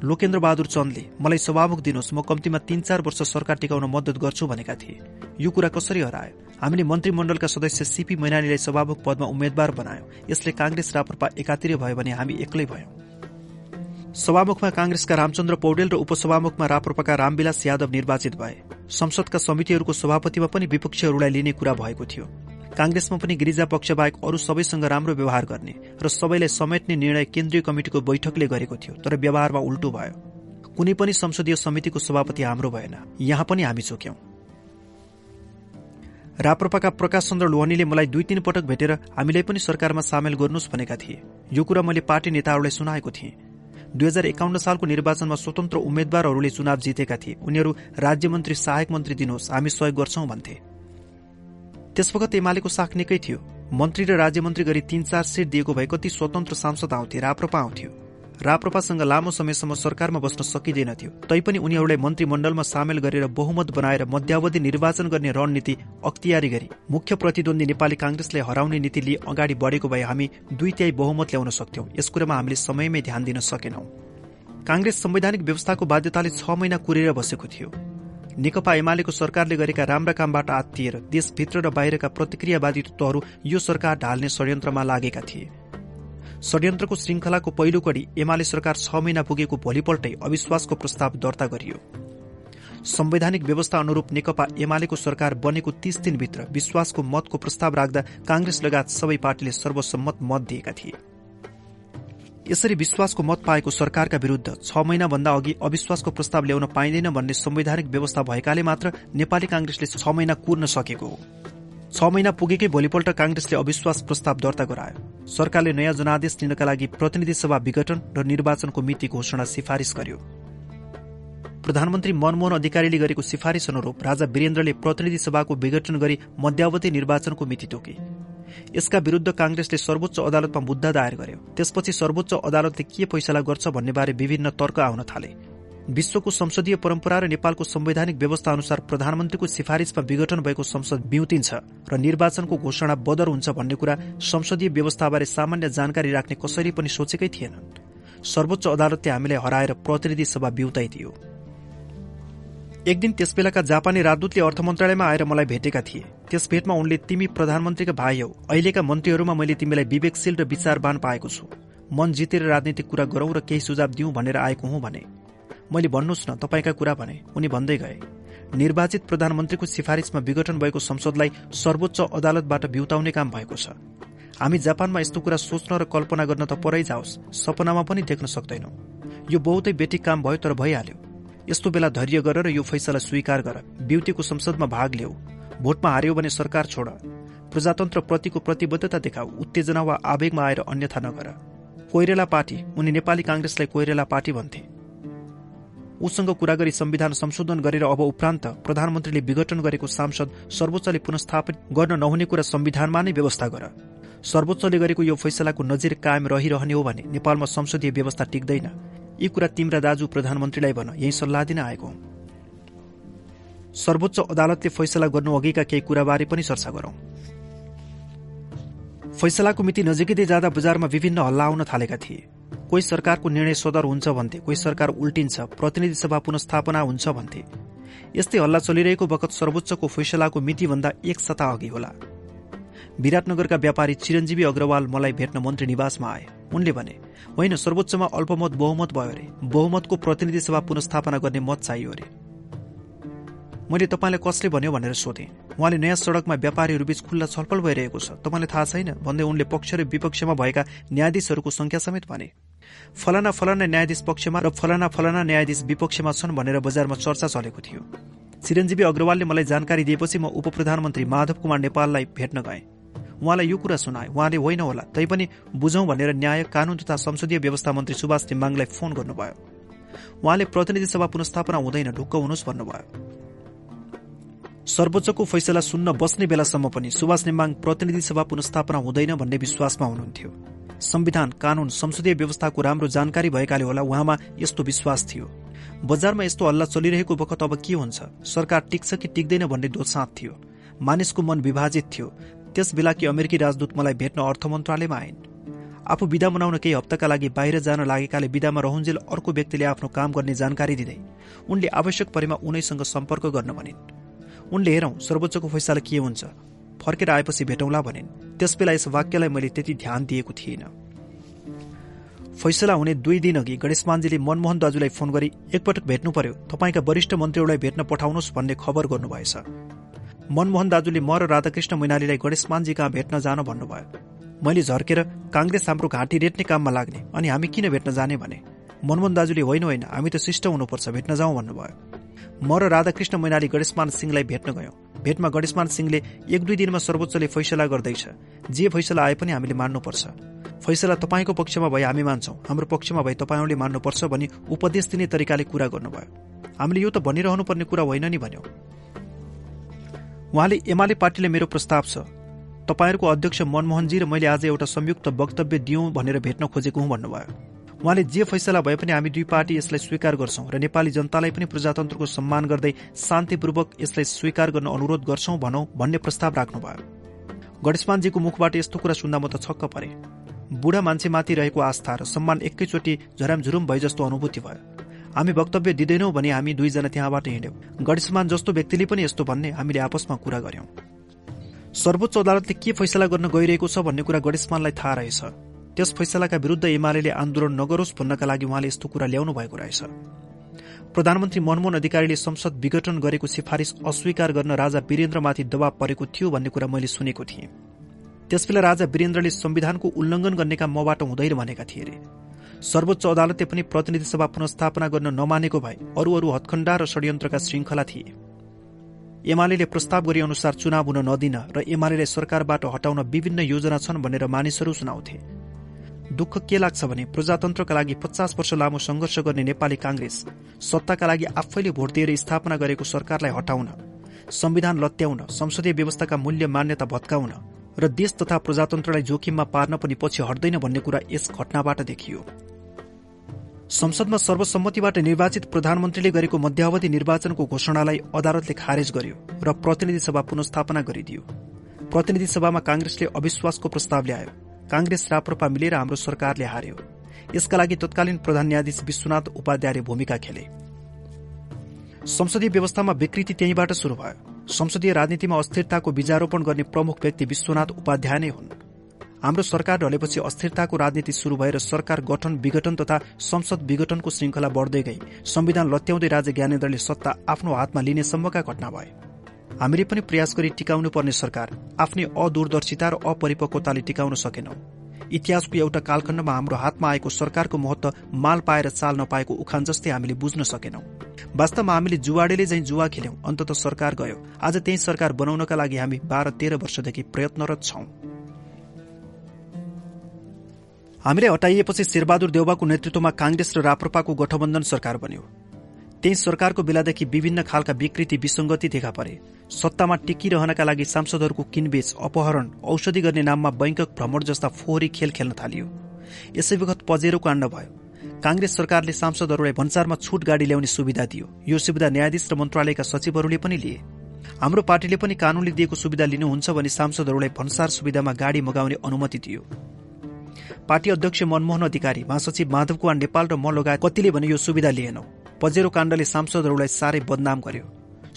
लोकेन्द्र बहादुर चन्दले मलाई सभामुख दिनुहोस् म कम्तीमा तीन चार वर्ष सरकार टिकाउन मद्दत गर्छु भनेका थिए। यो कुरा कसरी हरायो? हामीले मन्त्रीमण्डलका सदस्य सीपी मैनालीलाई सभामुख पदमा उम्मेद्वार बनायौं। यसले कांग्रेस राप्रपा एकातिर भयो भने हामी एक्लै भयौं। सभामुखमा कांग्रेसका रामचन्द्र पौडेल र उपसभामुखमा राप्रपाका रामविलास यादव निर्वाचित भए। संसदका समितिहरूको सभापतिमा पनि विपक्षीहरूलाई लिने कुरा भएको थियो। कांग्रेसमा पनि गिरिजा पक्ष बाहेक अरू सबैसँग राम्रो व्यवहार गर्ने र सबैलाई समेट्ने निर्णय केन्द्रीय कमिटिको बैठकले गरेको थियो तर व्यवहारमा उल्टो भयो। कुनै पनि संसदीय समितिको सभापति हाम्रो भएन। यहाँ पनि हामी चोक्यौं। राप्रपाका प्रकाश चन्द्र लोहनीले मलाई दुई तीन पटक भेटेर हामीलाई पनि सरकारमा सामेल गर्नुहोस् भनेका थिए। यो कुरा मैले पार्टी नेताहरूलाई सुनाएको थिएँ। दुई हजार एकाउन्न सालको निर्वाचनमा स्वतन्त्र उम्मेद्वारहरूले चुनाव जितेका थिए। उनीहरू राज्यमन्त्री सहायक मन्त्री दिनुहोस् हामी सहयोग गर्छौं भन्थे। त्यसवखत एमालेको साख निकै थियो। मन्त्री र राज्यमन्त्री गरी तीन चार सिट दिएको भए कति स्वतन्त्र सांसद आउँथे राप्रपा आउँथ्यो। राप्रपासँग लामो समयसम्म सरकारमा बस्न सकिँदैनथ्यो तैपनि उनीहरूलाई मन्त्रीमण्डलमा सामेल गरेर बहुमत बनाएर मध्यावधि निर्वाचन गर्ने रणनीति अख्तियारी गरी। मुख्य प्रतिद्वन्दी नेपाली कांग्रेसलाई हराउने नीति लिई अगाडि बढेको भए हामी दुई त्याई बहुमत ल्याउन सक्थ्यौं। यस कुरामा हामीले समयमै ध्यान दिन सकेनौं। कांग्रेस संवैधानिक व्यवस्थाको बाध्यताले छ महिना कुरेर बसेको थियो। नेकपा एमालेको सरकारले गरेका राम्रा कामबाट आत्तिएर देशभित्र र बाहिरका प्रतिक्रियावादी तत्वहरू यो सरकार ढाल्ने षड्यन्त्रमा लागेका थिए। षड्यन्त्रको श्रृङ्खलाको पहिलो कडी एमाले सरकार छ महिना पुगेको भोलिपल्टै अविश्वासको प्रस्ताव दर्ता गरियो। संवैधानिक व्यवस्था अनुरूप नेकपा एमालेको सरकार बनेको तीस दिनभित्र विश्वासको मतको प्रस्ताव राख्दा कांग्रेस लगायत सबै पार्टीले सर्वसम्मत मत दिएका थिए। यसरी विश्वासको मत पाएको सरकारका विरूद्ध छ महिनाभन्दा अघि अविश्वासको प्रस्ताव ल्याउन पाइँदैन भन्ने संवैधानिक व्यवस्था भएकाले मात्र नेपाली कांग्रेसले छ महिना कुर्न सकेको हो। छ महिना पुगेकै भोलिपल्ट कांग्रेसले अविश्वास प्रस्ताव दर्ता गरायो। सरकारले नयाँ जनादेश लिनका लागि प्रतिनिधि सभा विघटन र निर्वाचनको मिति घोषणा सिफारिश गर्यो। प्रधानमन्त्री मनमोहन अधिकारीले गरेको सिफारिश अनुरूप राजा वीरेन्द्रले प्रतिनिधि सभाको विघटन गरी मध्यावधि निर्वाचनको मिति तोके। यसका विरूद्ध कांग्रेसले सर्वोच्च अदालतमा मुद्दा दायर गर्यो। त्यसपछि सर्वोच्च अदालतले के फैसला गर्छ भन्ने बारे विभिन्न तर्क आउन थाले। विश्वको संसदीय परम्परा र नेपालको संवैधानिक व्यवस्था अनुसार प्रधानमन्त्रीको सिफारिशमा विघटन भएको संसद बिउतिन्छ र निर्वाचनको घोषणा बदर हुन्छ भन्ने कुरा संसदीय व्यवस्थाबारे सामान्य जानकारी राख्ने कसैले पनि सोचेकै थिएनन् सर्वोच्च अदालतले हामीलाई हराएर प्रतिनिधि सभा बिउताइदियो। एक दिन त्यसबेलाका जापानी राजदूतले अर्थ मन्त्रालयमा आएर मलाई भेटेका थिए। त्यस भेटमा उनले तिमी प्रधानमन्त्रीका भाइ हौ। अहिलेका मन्त्रीहरूमा मैले तिमीलाई विवेकशील र विचारवान पाएको छु। मन जितेर राजनीतिक कुरा गरौं र केही सुझाव दिउँ भनेर आएको हुँ भने। मैले भन्नुहोस् न तपाईँका कुरा भने। उनी भन्दै गए। निर्वाचित प्रधानमन्त्रीको सिफारिसमा विघटन भएको संसदलाई सर्वोच्च अदालतबाट बिउताउने काम भएको छ। हामी जापानमा यस्तो कुरा सोच्न र कल्पना गर्न त परै जाओस् सपनामा पनि देख्न सक्दैनौ। यो बहुतै बेटिक काम भयो तर भइहाल्यो। यस्तो बेला धैर्य गर र यो फैसला स्वीकार गर। ब्युटीको संसदमा भाग लिऊ। भोटमा हार्यो भने सरकार छोड। प्रजातन्त्र प्रतिको प्रतिबद्धता देखाऊ। उत्तेजना वा आवेगमा आएर अन्यथा नगर। कोइरेला पार्टी। उनी नेपाली कांग्रेसलाई कोइरेला पार्टी भन्थे। उसँग कुरा गरी संविधान संशोधन गरेर अब उपरान्त प्रधानमन्त्रीले विघटन गरेको सांसद सर्वोच्चले पुनस्थापित गर्न नहुने कुरा संविधानमा नै व्यवस्था गर। सर्वोच्चले गरेको यो फैसलाको नजिर कायम रहिरहने हो भने नेपालमा संसदीय व्यवस्था टिक्दैन। यी कुरा तिम्रा दाजु प्रधानमन्त्रीलाई भन यही सल्लाह दिन आएको हुँ। सर्वोच्च अदालतले फैसला गर्नु अघिका केही कुराबारे पनि चर्चा गरौं। फैसलाको मिति नजिकै जाँदा बजारमा विभिन्न हल्ला आउन थालेका थिए। कोही सरकारको निर्णय सदर हुन्छ भन्थे कोही सरकार उल्टिन्छ प्रतिनिधि सभा पुनस्थापना हुन्छ भन्थे। यस्तै हल्ला चलिरहेको बखत सर्वोच्चको फैसलाको मितिभन्दा एक सता अघि होला। विराटनगरका व्यापारी चिरञ्जीवी अग्रवाल मलाई भेट्न मन्त्री निवासमा आए। उनले भने होइन सर्वोच्चमा अल्पमत बहुमत भयो अरे। बहुमतको प्रतिनिधि सभा पुनस्थापना गर्ने मत चाहियो अरे। मैले तपाईँलाई कसले भन्यो भनेर सोधेँ। उहाँले नयाँ सड़कमा व्यापारीहरूबीच खुल्ला छलफल भइरहेको छ। तपाईँलाई थाहा छैन? भन्दै उनले पक्ष र विपक्षमा भएका न्यायाधीशहरूको संख्या समेत भने। फलाना फलाना न्यायाधीश पक्षमा र फलाना फलाना न्यायाधीश विपक्षमा छन् भनेर बजारमा चर्चा चलेको थियो। चिरञ्जीवी अग्रवालले मलाई जानकारी दिएपछि म उप प्रधानमन्त्री माधव कुमार नेपाललाई भेट्न गएँ। उहाँलाई यो कुरा सुनाए। उहाँले होइन होला तैपनि बुझौं भनेर न्याय कानून तथा संसदीय व्यवस्था मन्त्री सुभाष निम्बाङलाई फोन गर्नुभयो। उहाँले प्रतिनिधि सभा पुनस्थापना हुँदैन ढुक्क हुनुहोस् भन्नुभयो। सर्वोच्चको फैसला सुन्न बस्ने बेलासम्म पनि सुभाष नेमाङ प्रतिनिधि सभा पुनस्थापना हुँदैन भन्ने विश्वासमा हुनुहुन्थ्यो। संविधान कानून संसदीय व्यवस्थाको राम्रो जानकारी भएकाले होला उहाँमा यस्तो विश्वास थियो। बजारमा यस्तो हल्ला चलिरहेको बखत अब के हुन्छ? सरकार टिक्छ कि टिक्दैन भन्ने दोसाँत थियो। मानिसको मन विभाजित थियो। त्यस बेला कि अमेरिकी राजदूत मलाई भेट्न अर्थ मन्त्रालयमा आइन्। आफू विदा मनाउन केही हप्ताका लागि बाहिर जान लागेकाले विदामा रहन्जेल अर्को व्यक्तिले आफ्नो काम गर्ने जानकारी दिँदै उनले आवश्यक परेमा उनैसँग सम्पर्क गर्न भनिन्। उनले हेरौं सर्वोच्चको फैसला के हुन्छ? फर्केर आएपछि भेटौँला भनिन्। त्यसबेला यस वाक्यलाई मैले त्यति ध्यान दिएको थिएन। फैसला हुने दुई दिन अघि गणेशमानजीले मनमोहन दाजुलाई फोन गरी एकपटक भेट्नु पर्यो। तपाईँका वरिष्ठ मन्त्रीहरूलाई भेट्न पठाउनुहोस् भन्ने खबर गर्नुभएछ। मनमोहन दाजुले म र राधाकृष्ण मैनालीलाई गणेशमानजी कहाँ भेट्न जान भन्नुभयो। मैले झर्केर काङ्ग्रेस हाम्रो घाँटी रेट्ने काममा लाग्ने। अनि हामी किन भेट्न जाने? भने मनमोहन दाजुले होइन होइन हामी त शिष्ट हुनुपर्छ भेट्न जाउँ भन्नुभयो। म र राधाकृष्ण मैनाली गणेशमान सिंहलाई भेट्न गयौं। भेटमा गणेशमान सिंहले एक दुई दिनमा सर्वोच्चले फैसला गर्दैछ। जे फैसला आए पनि हामीले मान्नुपर्छ। फैसला तपाईँको पक्षमा भए हामी मान्छौं। हाम्रो पक्षमा भए तपाईँहरूले मान्नुपर्छ भनी उपदेश दिने तरिकाले कुरा गर्नुभयो। हामीले यो त भनिरहनु पर्ने कुरा होइन नि भन्यो। उहाँले एमाले पार्टीले मेरो प्रस्ताव छ। तपाईँहरूको अध्यक्ष मनमोहनजी र मैले आज एउटा संयुक्त वक्तव्य दिउँ भनेर भेट्न खोजेको हुँ भन्नुभयो। उहाँले जे फैसला भए पनि हामी दुई पार्टी यसलाई स्वीकार गर्छौं र नेपाली जनतालाई पनि प्रजातन्त्रको सम्मान गर्दै शान्तिपूर्वक यसलाई स्वीकार गर्न अनुरोध गर्छौं भनौं भन्ने प्रस्ताव राख्नुभयो। गणेशमानजीको मुखबाट यस्तो कुरा सुन्दा म त छक्क परे। बुढा मान्छेमाथि रहेको आस्था र सम्मान एकैचोटि झरामझुरुम भए जस्तो अनुभूति भयो। हामी वक्तव्य दिँदैनौं भने हामी दुईजना त्यहाँबाट हिँड्यौं। गणेशमान जस्तो व्यक्तिले पनि यस्तो भन्ने हामीले आपसमा कुरा गर्यौं। सर्वोच्च अदालतले के फैसला गर्न गइरहेको छ भन्ने कुरा गणेशमानलाई थाहा रहेछ। त्यस फैसलाका विरूद्ध एमाले आन्दोलन नगरोस् भन्नका लागि उहाँले यस्तो कुरा ल्याउनु भएको रहेछ। प्रधानमन्त्री मनमोहन अधिकारीले संसद विघटन गरेको सिफारिस अस्वीकार गर्न राजा वीरेन्द्रमाथि दबाव परेको थियो भन्ने कुरा मैले सुनेको थिएँ। त्यसबेला राजा वीरेन्द्रले संविधानको उल्लंघन गर्नेका मबाट हुँदैन भनेका थिए अरे सर्वोच्च अदालतले पनि प्रतिनिधि सभा पुनस्थापना गर्न नमानेको भए अरू अरू हत्खण्डा र षड्यन्त्रका श्रृंखला थिए। एमाले प्रस्ताव गरे अनुसार चुनाव हुन नदिन र एमालेलाई सरकारबाट हटाउन विभिन्न योजना छन् भनेर मानिसहरू सुनाउँथे। दुःख के लाग्छ भने प्रजातन्त्रका लागि पचास वर्ष लामो संघर्ष गर्ने नेपाली कांग्रेस सत्ताका लागि आफैले भोट दिएर स्थापना गरेको सरकारलाई हटाउन संविधान लत्याउन संसदीय व्यवस्थाका मूल्य मान्यता भत्काउन र देश तथा प्रजातन्त्रलाई जोखिममा पार्न पनि पछि हट्दैन भन्ने कुरा यस घटनाबाट देखियो। संसदमा सर्वसम्मतिबाट निर्वाचित प्रधानमन्त्रीले गरेको मध्यावधि निर्वाचनको घोषणालाई अदालतले खारेज गर्यो र प्रतिनिधि सभा पुनस्थापना गरिदियो। प्रतिनिधि सभामा कांग्रेसले अविश्वासको प्रस्ताव ल्यायो। कांग्रेस राप्रपा मिलेर हाम्रो सरकारले हार्यो। यसका लागि तत्कालीन प्रधान न्यायाधीश विश्वनाथ उपाध्यायले भूमिका खेले। संसदीय व्यवस्थामा विकृति त्यहीबाट शुरू भयो। संसदीय राजनीतिमा अस्थिरताको बीजारोपण गर्ने प्रमुख व्यक्ति विश्वनाथ उपाध्याय नै हुन्। हाम्रो सरकार ढलेपछि अस्थिरताको राजनीति शुरू भएर सरकार गठन विघटन तथा संसद विघटनको श्रृंखला बढ्दै गई। संविधान लत्याउँदै राजा ज्ञानेन्द्रले सत्ता आफ्नो हातमा लिने सम्मका घटना भए। हामीले पनि प्रयास गरी टिकाउनु पर्ने सरकार आफ्नै अदूरदर्शिता र अपरिपक्वताले टिकाउन सकेनौं। इतिहासको एउटा कालखण्डमा हाम्रो हातमा आएको सरकारको महत्व माल पाएर चाल नपाएको उखान जस्तै हामीले बुझ्न सकेनौं। वास्तवमा हामीले जुवाडेले झैं जुवा खेल्यौं अन्तत सरकार गयो। आज त्यही सरकार बनाउनका लागि हामी बाह्र तेह्र वर्षदेखि प्रयत्नरत छौं। हामीले हटाइएपछि शेरबहादुर देउबाको नेतृत्वमा कांग्रेस र राप्रपाको गठबन्धन सरकार बन्यो। त्यही सरकारको बेलादेखि विभिन्न खालका विकृति विसंगति देखा परे। सत्तामा टिकिरहनका लागि सांसदहरूको किनबेच अपहरण औषधि गर्ने नाममा बैंकक भ्रमण जस्ता फोहोरी खेल खेल्न थालियो। यसै वखत पजेरो काण्ड भयो। कांग्रेस सरकारले सांसदहरूलाई भन्सारमा छुट गाडी ल्याउने सुविधा दियो। यो सुविधा न्यायाधीश र मन्त्रालयका सचिवहरूले पनि लिए। हाम्रो पार्टीले पनि कानूनले दिएको सुविधा लिनुहुन्छ भने सांसदहरूलाई भन्सार सुविधामा गाडी मगाउने अनुमति दियो। पार्टी अध्यक्ष मनमोहन अधिकारी महासचिव माधव कुमार नेपाल र म लगायत कतिले भने यो सुविधा लिएनौ। पजेरो काण्डले सांसदहरूलाई साह्रै बदनाम गर्यो।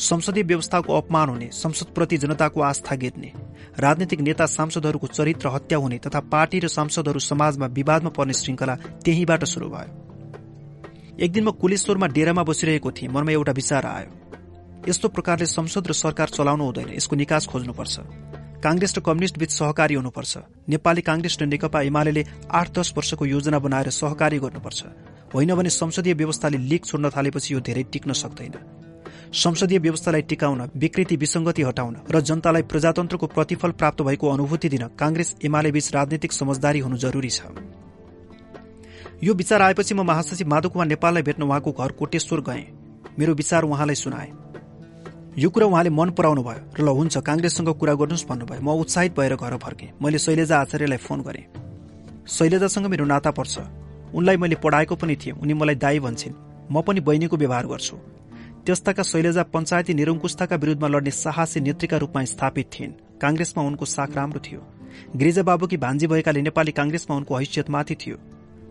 संसदीय व्यवस्थाको अपमान हुने संसदप्रति जनताको आस्था गेट्ने राजनीतिक नेता सांसदहरूको चरित्र हत्या हुने तथा पार्टी र सांसदहरू समाजमा विवादमा पर्ने श्रृंखला त्यहीबाट शुरू भयो। एक दिन म कुलेश्वरमा डेरामा बसिरहेको थिएँ मनमा एउटा विचार आयो। यस्तो प्रकारले संसद र सरकार चलाउनु हुँदैन यसको निकास खोज्नुपर्छ। कांग्रेस र कम्युनिष्ट बीच सहकारी हुनुपर्छ। नेपाली कांग्रेस र नेकपा एमाले आठ दश वर्षको योजना बनाएर सहकारी गर्नुपर्छ। होइन भने संसदीय व्यवस्थाले लिक छोड्न थालेपछि यो धेरै टिक्न सक्दैन। संसदीय व्यवस्थालाई टिकाउन विकृति विसंगति हटाउन र जनतालाई प्रजातन्त्रको प्रतिफल प्राप्त भएको अनुभूति दिन कांग्रेस एमाले बीच राजनीतिक समझदारी हुनु जरूरी छ। यो विचार आएपछि म महासचिव माधव कुमार नेपाललाई भेट्न उहाँको घर कोटेश्वर गए। मेरो विचार उहाँलाई सुनाए। यो कुरा उहाँले मन पराउनु भयो। र ल हुन्छ कांग्रेससँग कुरा गर्नुहोस् भन्नुभयो। म उत्साहित भएर घर फर्केँ। मैले शैलेजा आचार्यलाई फोन गरेँ। शैलेजासँग मेरो नाता पर्छ। उनलाई मैले पढाएको पनि थिएँ। उनी मलाई दाई भन्छन्। म पनि बहिनीको व्यवहार गर्छु। त्यस्ताका शैलजा पञ्चायती निरङ्कुशताका विरूद्धमा लड्ने साहसी नेत्रीका रूपमा स्थापित थिइन्। कांग्रेसमा उनको साख राम्रो थियो। गिरिजा बाबुकी भान्जी भएकाले नेपाली कांग्रेसमा उनको हैसियत माथि थियो।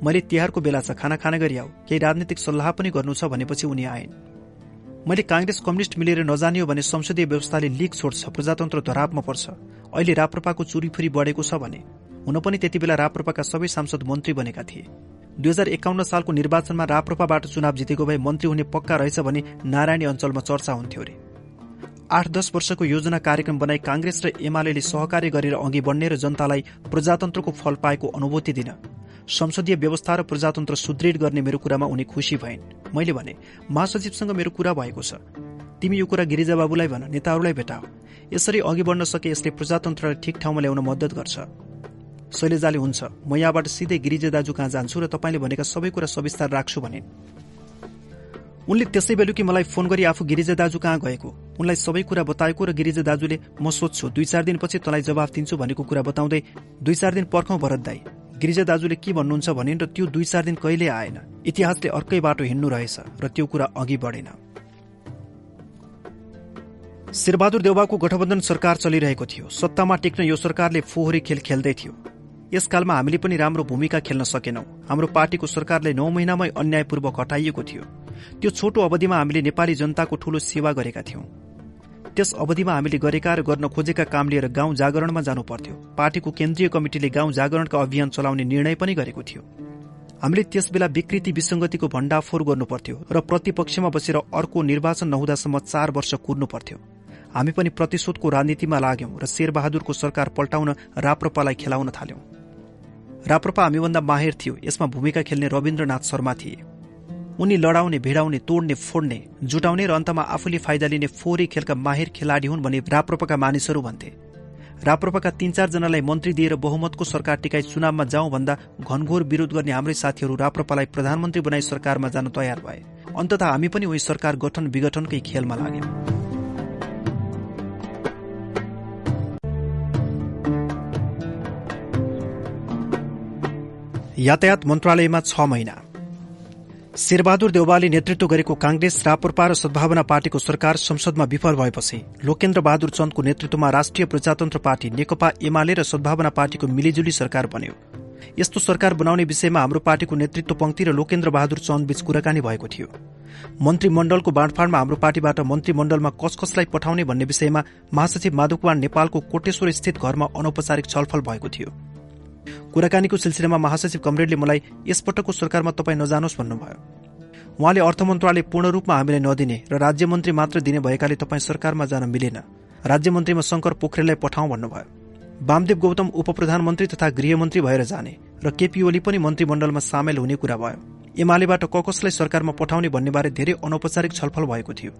मैले तिहारको बेला छ खाना खाना गरी आऊ। केही राजनीतिक सल्लाह पनि गर्नु छ भनेपछि उनी आइन्। मैले कांग्रेस कम्युनिष्ट मिलेर नजानियो भने संसदीय व्यवस्थाले लिक छोड्छ प्रजातन्त्र धरापमा पर्छ। अहिले राप्रपाको चुरीफुरी बढेको छ भने हुन पनि त्यति बेला राप्रपाका सबै सांसद मन्त्री बनेका थिए। दुई हजार एकाउन्न सालको निर्वाचनमा राप्रपाबाट चुनाव जितेको भए मन्त्री हुने पक्का रहेछ भने नारायणी अञ्चलमा चर्चा हुन्थ्यो अरे। आठ दश वर्षको योजना कार्यक्रम बनाई कांग्रेस र एमाले सहकार्य गरेर अघि बढ्ने र जनतालाई प्रजातन्त्रको फल पाएको अनुभूति दिन। संसदीय व्यवस्था र प्रजातन्त्र सुदृढ गर्ने मेरो कुरामा उनी खुशी भइन्। मैले भने महासचिवसँग मेरो कुरा भएको छ। तिमी यो कुरा गिरिजा बाबुलाई भन नेताहरूलाई भेटाओ। यसरी अघि बढ्न सके यसले प्रजातन्त्रलाई ठिक ठाउँमा ल्याउन मद्दत गर्छ। शैलेजाले हुन्छ म यहाँबाट सिधै गिरिजा दाजु कहाँ जान्छु र तपाईँले भनेका सबै कुरा सविस्तार राख्छु भनिन्। उनले त्यसै बेलुकी मलाई फोन गरी आफू गिरिजा दाजु कहाँ गएको? उनलाई सबै कुरा बताएको र गिरिजा दाजुले म सोध्छु दुई चार दिनपछि तँलाई जवाफ दिन्छु भनेको कुरा बताउँदै दुई चार दिन पर्खौं भरत दाई। गिरिजा दाजुले के भन्नुहुन्छ भनिन् र त्यो दुई चार दिन कहिले आएन। इतिहासले अर्कै बाटो हिँड्नु रहेछ र त्यो कुरा अघि बढेन। शेरबहादुर देउबाको गठबन्धन सरकार चलिरहेको थियो। सत्तामा टिक्न यो सरकारले फोहोरी खेल खेल्दै थियो। यसकालमा हामीले पनि राम्रो भूमिका खेल्न सकेनौं। हाम्रो पार्टीको सरकारले नौ महिनामै अन्यायपूर्वक हटाइएको थियो। त्यो छोटो अवधिमा हामीले नेपाली जनताको ठूलो सेवा गरेका थियौं। त्यस अवधिमा हामीले गरेका र गर्न खोजेका काम लिएर गाउँ जागरणमा जानु पर्थ्यो पार्टीको केन्द्रीय कमिटिले गाउँ जागरणका अभियान चलाउने निर्णय पनि गरेको थियो। हामीले त्यसबेला विकृति विसंगतिको भण्डाफोर गर्नु पर्थ्यो र प्रतिपक्षमा बसेर अर्को निर्वाचन नहुँदासम्म चार वर्ष कुर्नु पर्थ्यो हामी पनि प्रतिशोधको राजनीतिमा लाग्यौं र शेरबहादुरको सरकार पल्टाउन राप्रपालाई खेलाउन थाल्यौं। राप्रपा हामीभन्दा माहिर थियो यसमा भूमिका खेल्ने रविन्द्रनाथ शर्मा थिए। उनी लडाउने भिडाउने तोड्ने फोड्ने जुटाउने र अन्तमा आफूले फाइदा लिने फोहोरी खेलका माहिर खेलाडी हुन् भने राप्रपाका मानिसहरू भन्थे। राप्रपाका तीन चारजनालाई मन्त्री दिएर बहुमतको सरकार टिकाई चुनावमा जाउँ भन्दा घनघोर विरोध गर्ने हाम्रै साथीहरू राप्रपालाई प्रधानमन्त्री बनाई सरकारमा जान तयार भए। अन्तत हामी पनि उही सरकार गठन विघटनकै खेलमा लाग्यौं। यातायात मन्त्रालयमा छ महिना। शेरबहादुर देउवाले नेतृत्व गरेको कांग्रेस राप्रपा र सद्भावना पार्टीको सरकार संसदमा विफल भएपछि लोकेन्द्र बहादुर चन्दको नेतृत्वमा राष्ट्रिय प्रजातन्त्र पार्टी नेकपा एमाले र सद्भावना पार्टीको मिलिजुली सरकार बन्यो। यस्तो सरकार बनाउने विषयमा हाम्रो पार्टीको नेतृत्व पंक्ति र लोकेन्द्र बहादुर चन्दबीच कुराकानी भएको थियो। मन्त्रीमण्डलको बाँडफाँडमा हाम्रो पार्टीबाट मन्त्रीमण्डलमा कस कसलाई पठाउने भन्ने विषयमा महासचिव माधव कुमार नेपालको कोटेश्वर स्थित घरमा अनौपचारिक छलफल भएको थियो। कुराकानीको सिलसिलामा महासचिव कमरेडले मलाई यसपटकको सरकारमा तपाईँ नजानुहोस् भन्नुभयो। उहाँले अर्थ मन्त्रालय पूर्ण रूपमा हामीलाई नदिने र राज्य मन्त्री मात्र दिने भएकाले तपाईँ सरकारमा जान मिलेन। राज्य मन्त्रीमा शङ्कर पोखरेललाई पठाउँ भन्नुभयो। वामदेव गौतम उप प्रधानमन्त्री तथा गृहमन्त्री भएर जाने र केपी ओली पनि मन्त्रीमण्डलमा सामेल हुने कुरा भयो। एमालेबाट क कसलाई सरकारमा पठाउने भन्नेबारे धेरै अनौपचारिक छलफल भएको थियो।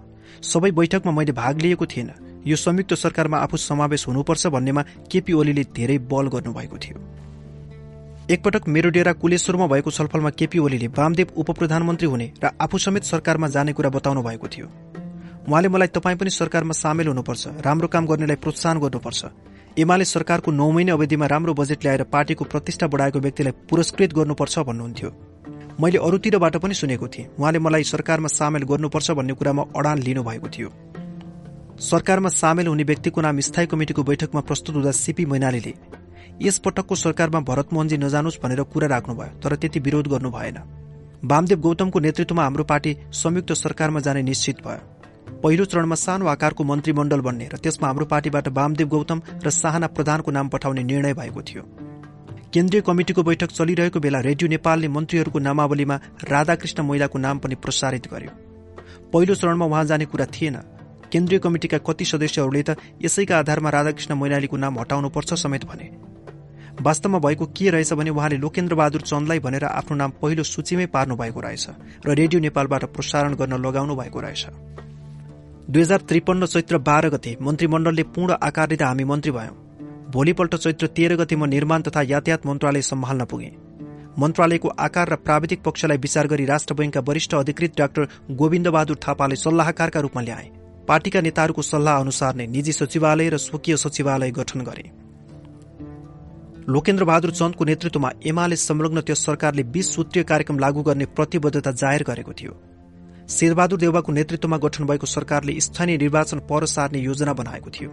सबै बैठकमा मैले भाग लिएको थिएन। यो संयुक्त सरकारमा आफू समावेश हुनुपर्छ भन्नेमा केपी ओलीले धेरै बल गर्नुभएको थियो। एकपटक मेरो डेरा कुलेश्वरमा भएको छलफलमा केपी ओलीले वामदेव उप प्रधानमन्त्री हुने र आफू समेत सरकारमा जाने कुरा बताउनु भएको थियो। उहाँले मलाई तपाईँ पनि सरकारमा सामेल हुनुपर्छ राम्रो काम गर्नेलाई प्रोत्साहन गर्नुपर्छ। एमाले सरकारको नौ महिने अवधिमा राम्रो बजेट ल्याएर पार्टीको प्रतिष्ठा बढाएको व्यक्तिलाई पुरस्कृत गर्नुपर्छ भन्नुहुन्थ्यो। मैले अरूतिरबाट पनि सुनेको थिएँ उहाँले मलाई सरकारमा सामेल गर्नुपर्छ भन्ने कुरामा अडान लिनुभएको थियो। सरकारमा सामेल हुने व्यक्तिको नाम स्थायी कमिटिको बैठकमा प्रस्तुत हुँदा सीपी मैनालीले यस पटकको सरकारमा भरतमोहनजी नजानुस् भनेर कुरा राख्नुभयो तर त्यति विरोध गर्नु भएन। वामदेव गौतमको नेतृत्वमा हाम्रो पार्टी संयुक्त सरकारमा जाने निश्चित भयो। पहिलो चरणमा सानो आकारको मन्त्रीमण्डल बन्ने र त्यसमा हाम्रो पार्टीबाट वामदेव गौतम र साहना प्रधानको नाम पठाउने निर्णय भएको थियो। केन्द्रीय कमिटिको बैठक चलिरहेको बेला रेडियो नेपालले मन्त्रीहरूको नामावलीमा राधाकृष्ण मैलाको नाम पनि प्रसारित गर्यो। पहिलो चरणमा उहाँ जाने कुरा थिएन। केन्द्रीय कमिटिका कति सदस्यहरूले त यसैका आधारमा राधाकृष्ण मैनालीको नाम हटाउनुपर्छ समेत भने। वास्तवमा भएको के रहेछ भने उहाँले लोकेन्द्र बहादुर चन्दलाई भनेर आफ्नो नाम पहिलो सूचीमै पार्नु भएको रहेछ र रेडियो नेपालबाट प्रसारण गर्न लगाउनु भएको रहेछ। दुई हजार त्रिपन्न चैत्र बाह्र गते मन्त्रीमण्डलले पूर्ण आकार लिँदा हामी मन्त्री भयौं। भोलिपल्ट चैत्र तेह्र गते म निर्माण तथा यातायात मन्त्रालय सम्हाल्न पुगे। मन्त्रालयको आकार र प्राविधिक पक्षलाई विचार गरी राष्ट्र बैंकका वरिष्ठ अधिकृत डाक्टर गोविन्द बहादुर थापाले सल्लाहकारका रूपमा ल्याए। पार्टीका नेताहरूको सल्लाह अनुसार नै निजी सचिवालय र स्वकीय सचिवालय गठन गरे। लोकेन्द्र बहादुर चन्दको नेतृत्वमा एमाले संलग्न त्यस सरकारले बीस सूत्रीय कार्यक्रम लागू गर्ने प्रतिबद्धता जाहेर गरेको थियो। शेरबहादुर देउवाको नेतृत्वमा गठन भएको सरकारले स्थानीय निर्वाचन पर सार्ने योजना बनाएको थियो।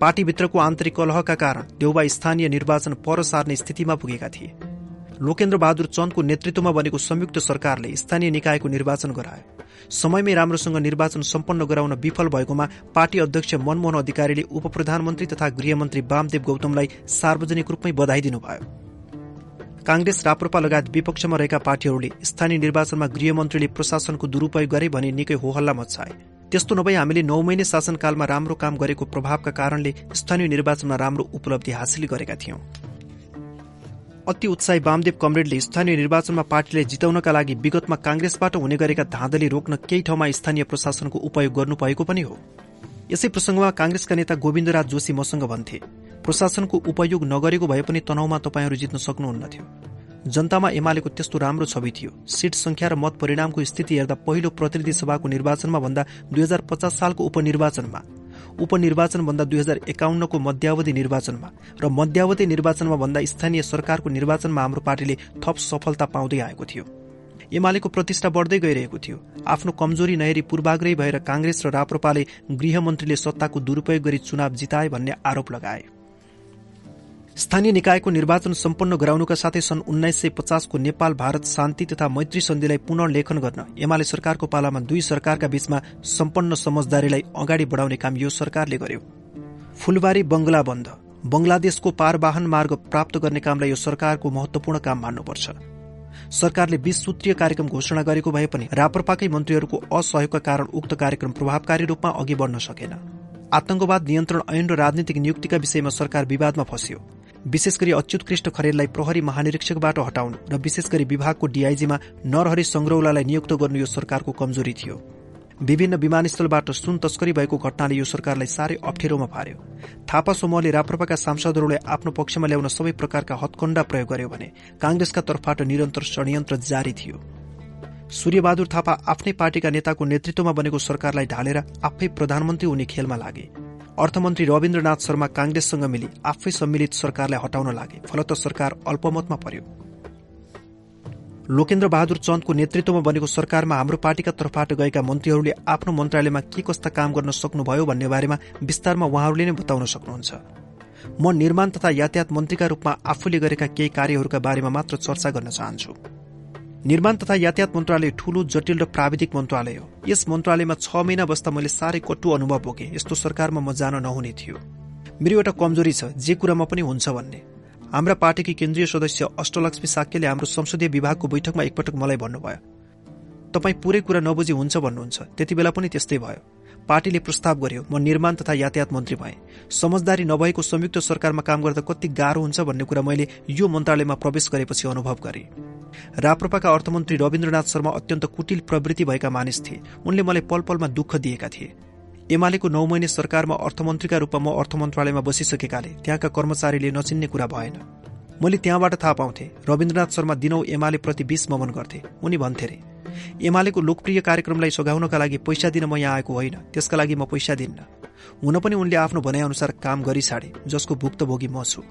पार्टीभित्रको आन्तरिक कलहका कारण देउबा स्थानीय निर्वाचन पर सार्ने स्थितिमा पुगेका थिए। लोकेन्द्र बहादुर चन्दको नेतृत्वमा बनेको संयुक्त सरकारले स्थानीय निकायको निर्वाचन गरायो। समयमै राम्रोसँग निर्वाचन सम्पन्न गराउन विफल भएकोमा पार्टी अध्यक्ष मनमोहन अधिकारीले उप प्रधानमन्त्री तथा गृहमन्त्री वामदेव गौतमलाई सार्वजनिक रूपमै बधाई दिनुभयो। कांग्रेस राप्रपा लगायत विपक्षमा रहेका पार्टीहरूले स्थानीय निर्वाचनमा गृहमन्त्रीले प्रशासनको दुरूपयोग गरे भने निकै होहल्ला मचाए त्यस्तो नभई हामीले नौ महिने शासनकालमा राम्रो काम गरेको प्रभावका कारणले स्थानीय निर्वाचनमा राम्रो उपलब्धि हासिल गरेका थियौं। अति उत्साही वामदेव कमरेडले स्थानीय निर्वाचनमा पार्टीलाई जिताउनका लागि विगतमा कांग्रेसबाट हुने गरेका धाँधली रोक्न केही ठाउँमा स्थानीय प्रशासनको उपयोग गर्नु भएको पनि हो। यसै प्रसंगमा कांग्रेसका नेता गोविन्दराज जोशी मसँग भन्थे प्रशासनको उपयोग नगरेको भए पनि तनावमा तपाईँहरू जित्न सक्नुहुन्नथ्यो जनतामा एमालेको त्यस्तो राम्रो छवि थियो। सीट संख्या र मत परिणामको स्थिति हेर्दा पहिलो प्रतिनिधि सभाको निर्वाचनमा भन्दा दुई हजार पचास सालको उपनिर्वाचनमा उपनिर्वाचनभन्दा दुई हजार एकाउन्नको मध्यावधि निर्वाचनमा र मध्यावधि निर्वाचनमा भन्दा स्थानीय सरकारको निर्वाचनमा हाम्रो पार्टीले थप सफलता पाउँदै आएको थियो। एमालेको प्रतिष्ठा बढ्दै गइरहेको थियो। आफ्नो कमजोरी नहेरी पूर्वाग्रही भएर कांग्रेस र राप्रपाले गृहमन्त्रीले सत्ताको दुरूपयोग गरी चुनाव जिताए भन्ने आरोप लगाए। स्थानीय निकायको निर्वाचन सम्पन्न गराउनुका साथै सन् उन्नाइस सय पचासको नेपाल भारत शान्ति तथा मैत्री सन्धिलाई पुनर्लेखन गर्न एमाले सरकारको पालामा दुई सरकारका बीचमा सम्पन्न समझदारीलाई अगाडि बढाउने काम यो सरकारले गर्यो। फुलबारी बंगला बन्द। बंगलादेशको पारवाहन मार्ग प्राप्त गर्ने कामलाई यो सरकारको महत्वपूर्ण काम मान्नुपर्छ। सरकारले बीस सूत्रीय कार्यक्रम घोषणा गरेको भए पनि राप्रपाकै मन्त्रीहरूको असहयोगका कारण उक्त कार्यक्रम प्रभावकारी रूपमा अघि बढ्न सकेन। आतंकवाद नियन्त्रण ऐन र राजनीतिक नियुक्तिका विषयमा सरकार विवादमा फस्यो। विशेष गरी अच्युत खरेललाई प्रहरी महानिरीक्षकबाट हटाउनु र विशेष गरी विभागको डीआईजीमा नरहरि संग्रौलालाई नियुक्त गर्नु यो सरकारको कमजोरी थियो। विभिन्न विमानस्थलबाट सुन तस्करी भएको घटनाले यो सरकारलाई साह्रै अप्ठ्यारोमा पार्यो। थापा समूहले राप्रपाका सांसदहरूले आफ्नो पक्षमा ल्याउन सबै प्रकारका हत्कण्डा प्रयोग गर्यो भने कांग्रेसका तर्फबाट निरन्तर षड्यन्त्र जारी थियो। सूर्यबहादुर थापा आफ्नै पार्टीका नेताको नेतृत्वमा बनेको सरकारलाई ढालेर आफै प्रधानमन्त्री हुने खेलमा लागे। अर्थमन्त्री रविन्द्रनाथ शर्मा कांग्रेससँग मिली आफै सम्मिलित सरकारलाई हटाउन लागे फलत सरकार अल्पमतमा पर्यो। लोकेन्द्र बहादुर चन्दको नेतृत्वमा बनेको सरकारमा हाम्रो पार्टीका तर्फबाट गएका मन्त्रीहरूले आफ्नो मन्त्रालयमा के कस्ता काम गर्न सक्नुभयो भन्ने बारेमा विस्तारमा उहाँहरूले नै बताउन सक्नुहुन्छ। म निर्माण तथा यातायात मन्त्रीका रूपमा आफूले गरेका केही कार्यहरूका बारेमा मात्र चर्चा गर्न चाहन्छु। निर्माण तथा यातायात मन्त्रालय ठूलो जटिल र प्राविधिक मन्त्रालय हो। यस मन्त्रालयमा छ महिना बस्दा मैले साह्रै कटु अनुभव बोकेँ यस्तो सरकारमा म जान नहुने थियो। मेरो एउटा कमजोरी छ जे कुरामा पनि हुन्छ भन्ने। हाम्रा पार्टीकी केन्द्रीय सदस्य अष्टलक्ष्मी साक्यले हाम्रो संसदीय विभागको बैठकमा एकपटक मलाई भन्नुभयो तपाईँ पूरै कुरा नबुझी हुन्छ भन्नुहुन्छ। त्यति बेला पनि त्यस्तै भयो। पार्टीले प्रस्ताव गर्यो म निर्माण तथा यातायात मन्त्री भए। समझदारी नभएको संयुक्त सरकारमा काम गर्दा कति गाह्रो हुन्छ भन्ने कुरा मैले यो मन्त्रालयमा प्रवेश गरेपछि अनुभव गरे। राप्रपाका अर्थमन्त्री रविन्द्रनाथ शर्मा अत्यन्त कुटिल प्रवृत्ति भएका मानिस थिए। उनले मलाई पल पलमा दुःख दिएका थिए। एमालेको नौ महिने सरकारमा अर्थमन्त्रीका रूपमा म अर्थ मन्त्रालयमा बसिसकेकाले त्यहाँका कर्मचारीले नचिन्ने कुरा भएन। मैले त्यहाँबाट थाहा पाउँथे। रविन्द्रनाथ शर्मा दिनौ एमाले प्रति विष ममन गर्थे। उनी भन्थे रे एमालेको लोकप्रिय कार्यक्रमलाई सघाउनका लागि पैसा दिन म यहाँ आएको होइन। त्यसका लागि म पैसा दिन्न। हुन पनि उनले आफ्नो भनाइअनुसार काम गरी छाडे जसको भुक्तभोगी म छु।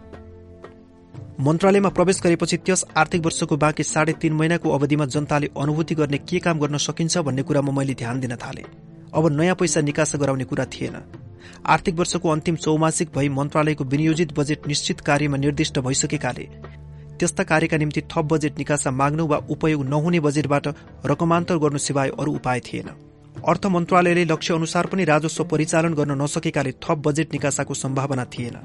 मन्त्रालयमा प्रवेश गरेपछि त्यस आर्थिक वर्षको बाँकी साढे तीन महिनाको अवधिमा जनताले अनुभूति गर्ने के काम गर्न सकिन्छ भन्ने कुरामा मैले ध्यान दिन थाले। अब नयाँ पैसा निकास गराउने कुरा थिएन। आर्थिक वर्षको अन्तिम चौमासिक भई मन्त्रालयको विनियोजित बजेट निश्चित कार्यमा निर्दिष्ट भइसकेकाले त्यस्ता कार्यका निम्ति थप बजेट निकासा माग्नु वा उपयोग नहुने बजेटबाट रकमान्तर गर्नु सिवाय अरू उपाय थिएन। अर्थ मन्त्रालयले लक्ष्य अनुसार पनि राजस्व परिचालन गर्न नसकेकाले थप बजेट निकासाको सम्भावना थिएन।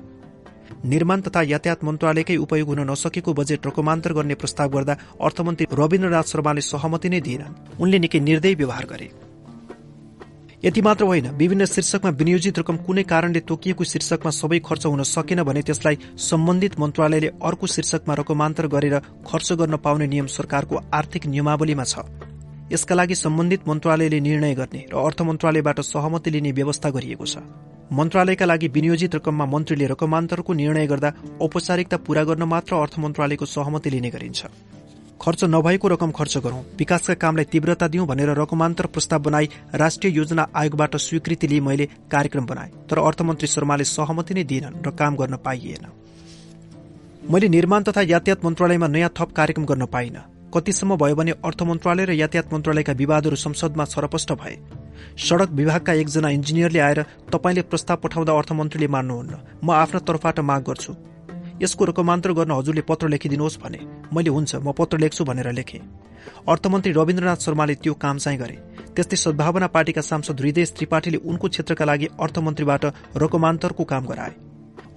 निर्माण तथा यातायात मन्त्रालयकै उपयोग हुन नसकेको बजेट रकमान्तर गर्ने प्रस्ताव गर्दा अर्थमन्त्री रविन्द्रनाथ शर्माले सहमति नै दिएनन्। उनले निकै निर्दय व्यवहार गरे। यति मात्र होइन विभिन्न शीर्षकमा विनियोजित रकम कुनै कारणले तोकिएको शीर्षकमा सबै खर्च हुन सकेन भने त्यसलाई सम्बन्धित मन्त्रालयले अर्को शीर्षकमा रकमान्तर गरेर खर्च गर्न पाउने नियम सरकारको आर्थिक नियमावलीमा छ। यसका लागि सम्बन्धित मन्त्रालयले निर्णय गर्ने र अर्थ मन्त्रालयबाट सहमति लिने व्यवस्था गरिएको छ। मन्त्रालयका लागि विनियोजित रकममा मन्त्रीले रकमान्तरको निर्णय गर्दा औपचारिकता पूरा गर्न मात्र अर्थ मन्त्रालयको सहमति लिने गरिन्छ। खर्च नभएको रकम खर्च गरौं। विकासका कामलाई तीव्रता दिउँ भनेर रकमान्तर प्रस्ताव बनाई राष्ट्रिय योजना आयोगबाट स्वीकृति लिई मैले कार्यक्रम बनाए। तर अर्थमन्त्री शर्माले सहमति नै दिएनन् र काम गर्न पाइएन। मैले निर्माण तथा यातायात मन्त्रालयमा नयाँ थप कार्यक्रम गर्न पाइन। कतिसम्म भयो भने अर्थ मन्त्रालय र यातायात मन्त्रालयका विवादहरू संसदमा छरपष्ट भए। सड़क विभागका एकजना इन्जिनियरले आएर तपाईँले प्रस्ताव पठाउँदा अर्थमन्त्रीले मान्नुहुन्न। म आफ्ना तर्फबाट माग गर्छु। यसको रकमान्तर गर्न हजुरले पत्र लेखिदिनुहोस् भने। मैले हुन्छ म पत्र लेख्छु भनेर लेखेँ। अर्थमन्त्री रविन्द्रनाथ शर्माले त्यो काम चाहिँ गरे। त्यस्तै सद्भावना पार्टीका सांसद हृदय त्रिपाठीले उनको क्षेत्रका लागि अर्थमन्त्रीबाट रकमान्तरको काम गराए।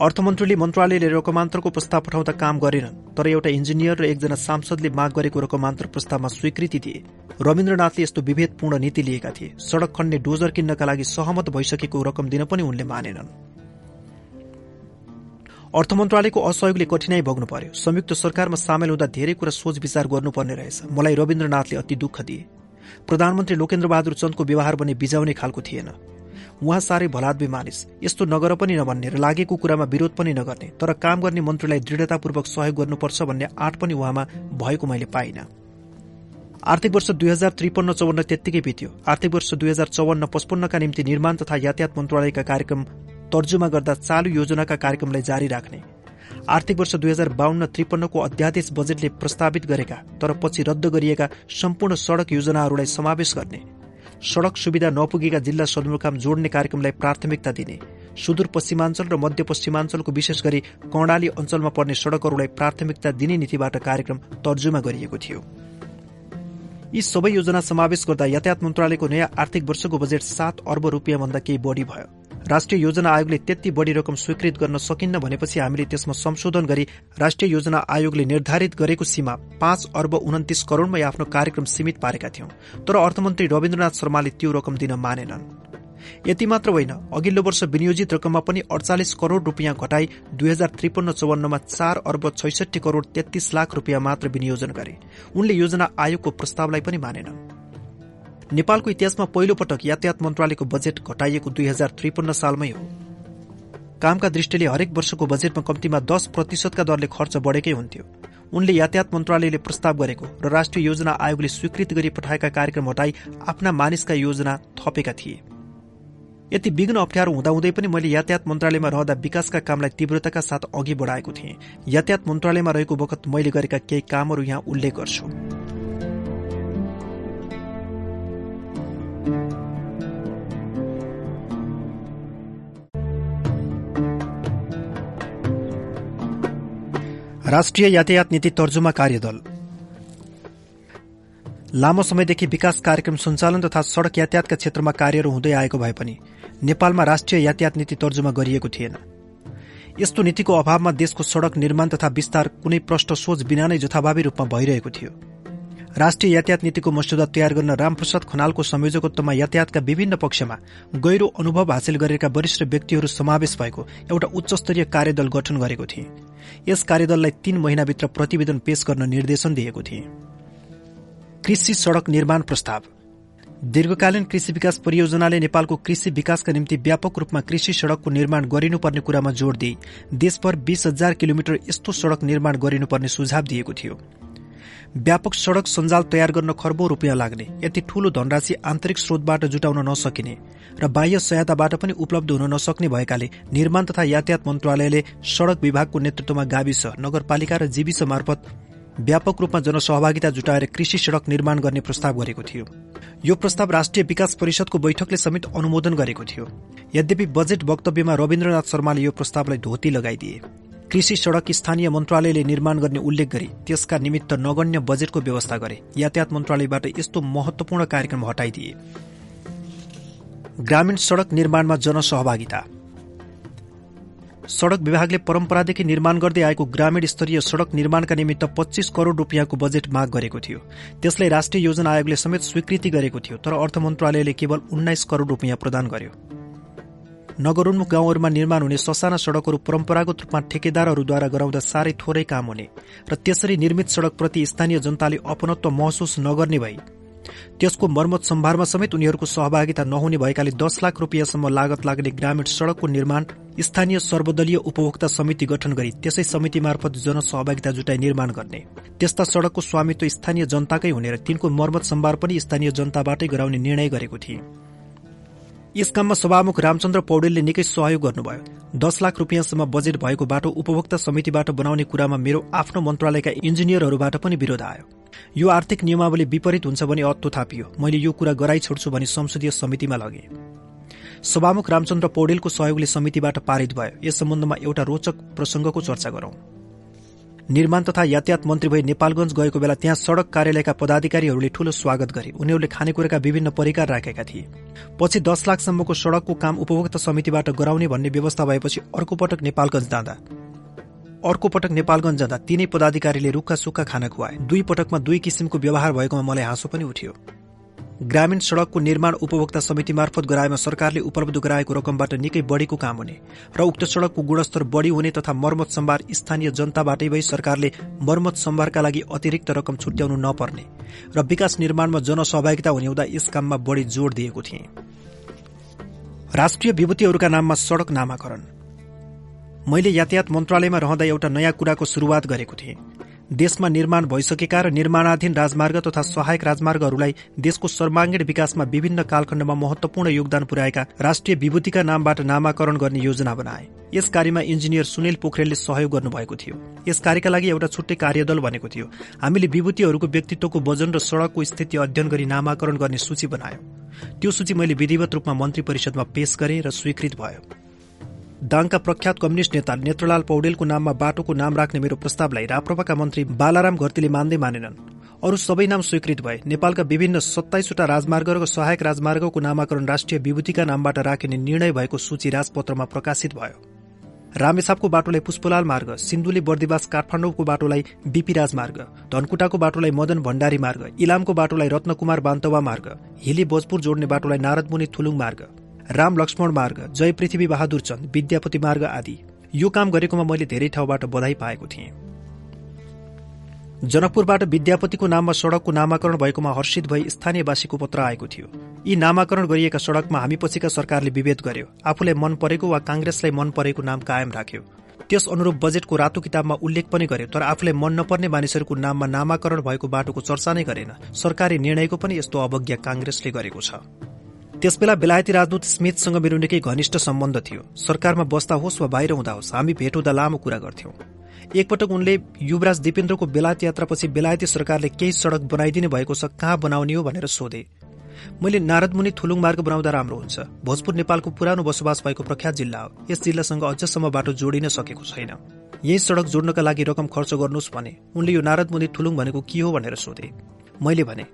अर्थमन्त्रीले मन्त्रालयले रकमान्तरको प्रस्ताव पठाउँदा काम गरेनन् तर एउटा इन्जिनियर र एकजना सांसदले माग गरेको रकमान्तर प्रस्तावमा स्वीकृति दिए। रविन्द्रनाथले यस्तो विभेदपूर्ण नीति लिएका थिए। सड़क खन्ने डोजर किन्नका लागि सहमत भइसकेको रकम दिन पनि उनले मानेनन्। अर्थ मन्त्रालयको असहयोगले कठिनाई भोग्नु पर्यो। संयुक्त सरकारमा सामेल हुँदा धेरै कुरा सोच विचार गर्नुपर्ने रहेछ। मलाई रविन्द्रनाथले अति दुःख दिए। प्रधानमन्त्री लोकेन्द्र बहादुर चन्दको व्यवहार पनि बिजाउने खालको थिएन। उहाँ साह्रै भलाद्वी मानिस। यस्तो नगर पनि नभन्ने र लागेको कुरामा विरोध पनि नगर्ने। तर काम गर्ने मन्त्रीलाई दृढतापूर्वक सहयोग गर्नुपर्छ भन्ने आँट पनि उहाँमा भएको मैले पाइन। आर्थिक वर्ष दुई हजार त्रिपन्न चौवन्न त्यत्तिकै बित्यो। आर्थिक वर्ष दुई हजार चौवन्न पचपन्नका निम्ति निर्माण तथा यातायात मन्त्रालयका कार्यक्रम तर्जुमा गर्दा चालु योजनाका कार्यक्रमलाई जारी राख्ने। आर्थिक वर्ष दुई हजार बाहन्न त्रिपन्नको अध्यादेश बजेटले प्रस्तावित गरेका तर पछि रद्द गरिएका सम्पूर्ण सड़क योजनाहरूलाई समावेश गर्ने। सड़क सुविधा नपुगेका जिल्ला सदरमुकाम जोड्ने कार्यक्रमलाई प्राथमिकता दिने। सुदूर पश्चिमाञ्चल र मध्यपश्चिमाञ्चलको विशेष गरी कर्णाली अञ्चलमा पर्ने सड़कहरूलाई प्राथमिकता दिने नीतिबाट कार्यक्रम तर्जुमा गरिएको थियो। यी सबै योजना समावेश गर्दा यातायात मन्त्रालयको नयाँ आर्थिक वर्षको बजेट सात अर्ब रुपियाँभन्दा केही बढ़ी भयो। राष्ट्रिय योजना आयोगले त्यति बढ़ी रकम स्वीकृत गर्न सकिन्न भनेपछि हामीले त्यसमा संशोधन गरी राष्ट्रिय योजना आयोगले निर्धारित गरेको सीमा पाँच अर्ब उन्तिस करोड़मा आफ्नो कार्यक्रम सीमित पारेका थियौं तर अर्थमन्त्री रविन्द्रनाथ शर्माले त्यो रकम दिन मानेनन्। यति मात्र होइन अघिल्लो वर्ष विनियोजित रकममा पनि अडचालिस करोड़ रूपियाँ घटाई दुई हजार त्रिपन्न चौवन्नमा चार अर्ब छैसठी करोड़ तेत्तीस लाख रूपियाँ मात्र विनियोजन गरे। उनले योजना आयोगको प्रस्तावलाई पनि मानेनन्। नेपालको इतिहासमा पहिलो पटक यातायात मन्त्रालयको बजेट घटाइएको दुई हजार त्रिपन्न सालमै हो। कामका दृष्टिले हरेक वर्षको बजेटमा कम्तीमा दश प्रतिशतका दरले खर्च बढेकै हुन्थ्यो। उनले यातायात मन्त्रालयले प्रस्ताव गरेको र राष्ट्रिय योजना आयोगले स्वीकृत गरी पठाएका कार्यक्रम हटाई आफ्ना मानिसका योजना थपेका थिए। यति विघ्न अप्ठ्यारो हुँदाहुँदै पनि मैले यातायात मन्त्रालयमा रहँदा विकासका कामलाई तीव्रताका साथ अघि बढाएको थिएँ। यातायात मन्त्रालयमा रहेको बखत मैले गरेका केही कामहरू यहाँ उल्लेख गर्छु। राष्ट्रिय यातायात नीति तर्जुमा कार्यदल। लामो समयदेखि विकास कार्यक्रम सञ्चालन तथा सड़क यातायातका क्षेत्रमा कार्यहरू हुँदै आएको भए पनि नेपालमा राष्ट्रिय यातायात नीति तर्जुमा गरिएको थिएन। यस्तो नीतिको अभावमा देशको सड़क निर्माण तथा विस्तार कुनै प्रष्ट सोच बिना नै जथाभावी रूपमा भइरहेको थियो। राष्ट्रिय यातायात नीतिको मस्यौदा तयार गर्न रामप्रसाद खनालको संयोजकत्वमा यातायातका विभिन्न पक्षमा गहिरो अनुभव हासिल गरेका वरिष्ठ व्यक्तिहरू समावेश भएको एउटा उच्चस्तरीय कार्यदल गठन गरेको थिए। यस कार्यदललाई तीन महिनाभित्र प्रतिवेदन पेश गर्न निर्देशन दिएको थिए। कृषि सड़क निर्माण प्रस्ताव। दीर्घकालीन कृषि विकास परियोजनाले नेपालको कृषि विकासका निम्ति व्यापक रूपमा कृषि सड़कको निर्माण गरिनुपर्ने कुरामा जोड़ दिई देशभर बीस हजार किलोमिटर यस्तो सड़क निर्माण गरिनुपर्ने सुझाव दिएको थियो। व्यापक सड़क सञ्जाल तयार गर्न खर्बौं रूपियाँ लाग्ने। यति ठूलो धनराशि आन्तरिक स्रोतबाट जुटाउन नसकिने र बाह्य सहायताबाट पनि उपलब्ध हुन नसक्ने भएकाले निर्माण तथा यातायात मन्त्रालयले सड़क विभागको नेतृत्वमा गाविस नगरपालिका र जीविस मार्फत व्यापक रूपमा जनसहभागिता जुटाएर कृषि सड़क निर्माण गर्ने प्रस्ताव गरेको थियो। यो प्रस्ताव राष्ट्रिय विकास परिषदको बैठकले समेत अनुमोदन गरेको थियो। यद्यपि बजेट वक्तव्यमा रविन्द्रनाथ शर्माले यो प्रस्तावलाई धोती लगाइदिए। कृषि सड़क स्थानीय मन्त्रालयले निर्माण गर्ने उल्लेख गरी त्यसका निमित्त नगण्य बजेटको व्यवस्था गरे। यातायात मन्त्रालयबाट यस्तो महत्वपूर्ण कार्यक्रम हटाइदिए। ग्रामीण सड़क निर्माणमा जनसहभागिता। सड़क विभागले परम्परादेखि निर्माण गर्दै आएको ग्रामीण स्तरीय सड़क निर्माणका निमित्त पच्चीस करोड़ रूपियाँको बजेट माग गरेको थियो। त्यसलाई राष्ट्रिय योजना आयोगले समेत स्वीकृति गरेको थियो तर अर्थ मन्त्रालयले केवल उन्नाइस करोड़ रूपियाँ प्रदान गर्यो। नगरोन्मुख गाउँहरूमा निर्माण हुने ससाना सड़कहरू परम्परागत रूपमा ठेकेदारहरूद्वारा गराउँदा साह्रै थोरै काम हुने र त्यसरी निर्मित सड़कप्रति स्थानीय जनताले अपनत्व महसुस नगर्ने भई। त्यसको मर्मत सम्भारमा समेत उनीहरूको सहभागिता नहुने भएकाले दस लाख रूपियाँसम्म लागत लाग्ने ग्रामीण सड़कको निर्माण स्थानीय सर्वदलीय उपभोक्ता समिति गठन गरी त्यसै समिति मार्फत जनसहभागिता जुटाई निर्माण गर्ने। त्यस्ता सड़कको स्वामित्व स्थानीय जनताकै हुने र तिनको मर्मत सम्भार पनि स्थानीय जनताबाटै गराउने निर्णय गरेको थिए। यस काममा सभामुख रामचन्द्र पौडेलले निकै सहयोग गर्नुभयो। दस लाख रूपियाँसम्म बजेट भएको बाटो उपभोक्ता समितिबाट बनाउने कुरामा मेरो आफ्नो मन्त्रालयका इन्जिनियरहरूबाट पनि विरोध आयो। यो आर्थिक नियमावली विपरीत हुन्छ भने अत्तो थापियो। मैले यो कुरा गराइ छोड्छु भने संसदीय समितिमा लगे। सभामुख रामचन्द्र पौडेलको सहयोगले समितिबाट पारित भयो। यस सम्बन्धमा एउटा रोचक प्रसंगको चर्चा गरौं। निर्माण तथा यातायात मन्त्री भई नेपालगंज गएको बेला त्यहाँ सड़क कार्यालयका पदाधिकारीहरूले ठूलो स्वागत गरे। उनीहरूले खानेकुराका विभिन्न परिकार राखेका थिए। पछि दस लाखसम्मको सड़कको काम उपभोक्ता समितिबाट गराउने भन्ने व्यवस्था भएपछि अर्को पटक नेपालगंज जाँदा। अर्को पटक नेपालगंज जाँदा तीनै पदाधिकारीले रुखा सुक्खा खाना खुवाए। दुई पटकमा दुई किसिमको व्यवहार भएकोमा मलाई हाँसो पनि उठ्यो। ग्रामीण सड़कको निर्माण उपभोक्ता समिति मार्फत गराएमा सरकारले उपलब्ध गराएको रकमबाट निकै बढ़ीको काम हुने र उक्त सड़कको गुणस्तर बढ़ी हुने तथा मर्मत सम्भार स्थानीय जनताबाटै भई सरकारले मर्मत सम्भारका लागि अतिरिक्त रकम छुट्याउनु नपर्ने र विकास निर्माणमा जनसहभागिता हुने हुँदा यस काममा बढ़ी जोड़ दिएको थिए। राष्ट्रिय विभूतिहरूका नाममा सड़क नामाकरण। मैले यातायात मन्त्रालयमा रहँदा एउटा नयाँ कुराको शुरूआत गरेको थिएँ। देशमा निर्माण भइसकेका र निर्माणाधीन राजमार्ग तथा सहायक राजमार्गहरूलाई देशको सर्वाङ्गीण विकासमा विभिन्न कालखण्डमा महत्वपूर्ण योगदान पुर्याएका राष्ट्रिय विभूतिका नामबाट नामाकरण गर्ने योजना बनाए। यस कार्यमा इन्जिनियर सुनिल पोखरेलले सहयोग गर्नुभएको थियो। यस कार्यका लागि एउटा छुट्टै कार्यदल बनेको थियो। हामीले विभूतिहरूको व्यक्तित्वको वजन र सड़कको स्थिति अध्ययन गरी नामाकरण गर्ने सूची बनायो। त्यो सूची मैले विधिवत रूपमा मन्त्री परिषदमा पेश गरे र स्वीकृत भयो। दाङका प्रख्यात कम्युनिष्ट नेता नेत्रलाल पौडेलको नाममा बाटोको नाम राख्ने मेरो प्रस्तावलाई राप्रपाका मन्त्री बालाराम घरतीले मान्दै मानेनन्। अरू सबै नाम स्वीकृत भए नेपालका विभिन्न सत्ताइसवटा राजमार्ग र सहायक राजमार्गको नामाकरण राष्ट्रिय विभूतिका नामबाट राखिने निर्णय भएको सूची राजपत्रमा प्रकाशित भयो। रामेछापको बाटोलाई पुष्पलाल मार्ग सिन्धुली बर्दिवास काठमाडौँको बाटोलाई बीपी राजमार्ग धनकुटाको बाटोलाई मदन भण्डारी मार्ग इलामको बाटोलाई रत्नकुमार बान्तवा मार्ग हिली भोजपुर जोड्ने बाटोलाई नारदमुनि थुलुङ मार्ग। राम लक्ष्मण मार्ग जय पृथ्वी बहादुर चन्द विद्यापति मार्ग आदि। यो काम गरेकोमा मैले धेरै ठाउँबाट बधाई पाएको थिएँ। जनकपुरबाट विद्यापतिको नाममा सड़कको नामाकरण भएकोमा हर्षित भई स्थानीयवासीको पत्र आएको थियो। यी नामाकरण गरिएका सड़कमा हामी पछिका सरकारले विभेद गर्यो। आफूलाई मन परेको वा कांग्रेसलाई मन परेको नाम कायम राख्यो। त्यस अनुरूप बजेटको रातो किताबमा उल्लेख पनि गर्यो तर आफूलाई मन नपर्ने मानिसहरूको नाममा नामाकरण भएको बाटोको चर्चा नै गरेन। सरकारी निर्णयको पनि यस्तो अवज्ञा कांग्रेसले गरेको छ। त्यसबेला बेलायती राजदूत स्मिथसँग मेरो निकै घनिष्ठ सम्बन्ध थियो। सरकारमा बस्दा होस् वा बाहिर हुँदा होस् हामी भेट हुँदा लामो कुरा गर्थ्यौं। एकपटक उनले युवराज दिपेन्द्रको बेलायत यात्रापछि बेलायती सरकारले केही सड़क बनाइदिने भएको छ कहाँ बनाउने हो भनेर सोधे। मैले नारदमुनि थुलुङ मार्ग बनाउँदा राम्रो हुन्छ। भोजपुर नेपालको पुरानो बसोबास भएको प्रख्यात जिल्ला हो। यस जिल्लासँग अझसम्म बाटो जोडिन सकेको छैन। यही सड़क जोड्नका लागि रकम खर्च गर्नुहोस् भने उनले यो नारदमुनि थुलुङ भनेको के हो भनेर सोधे। मैले भने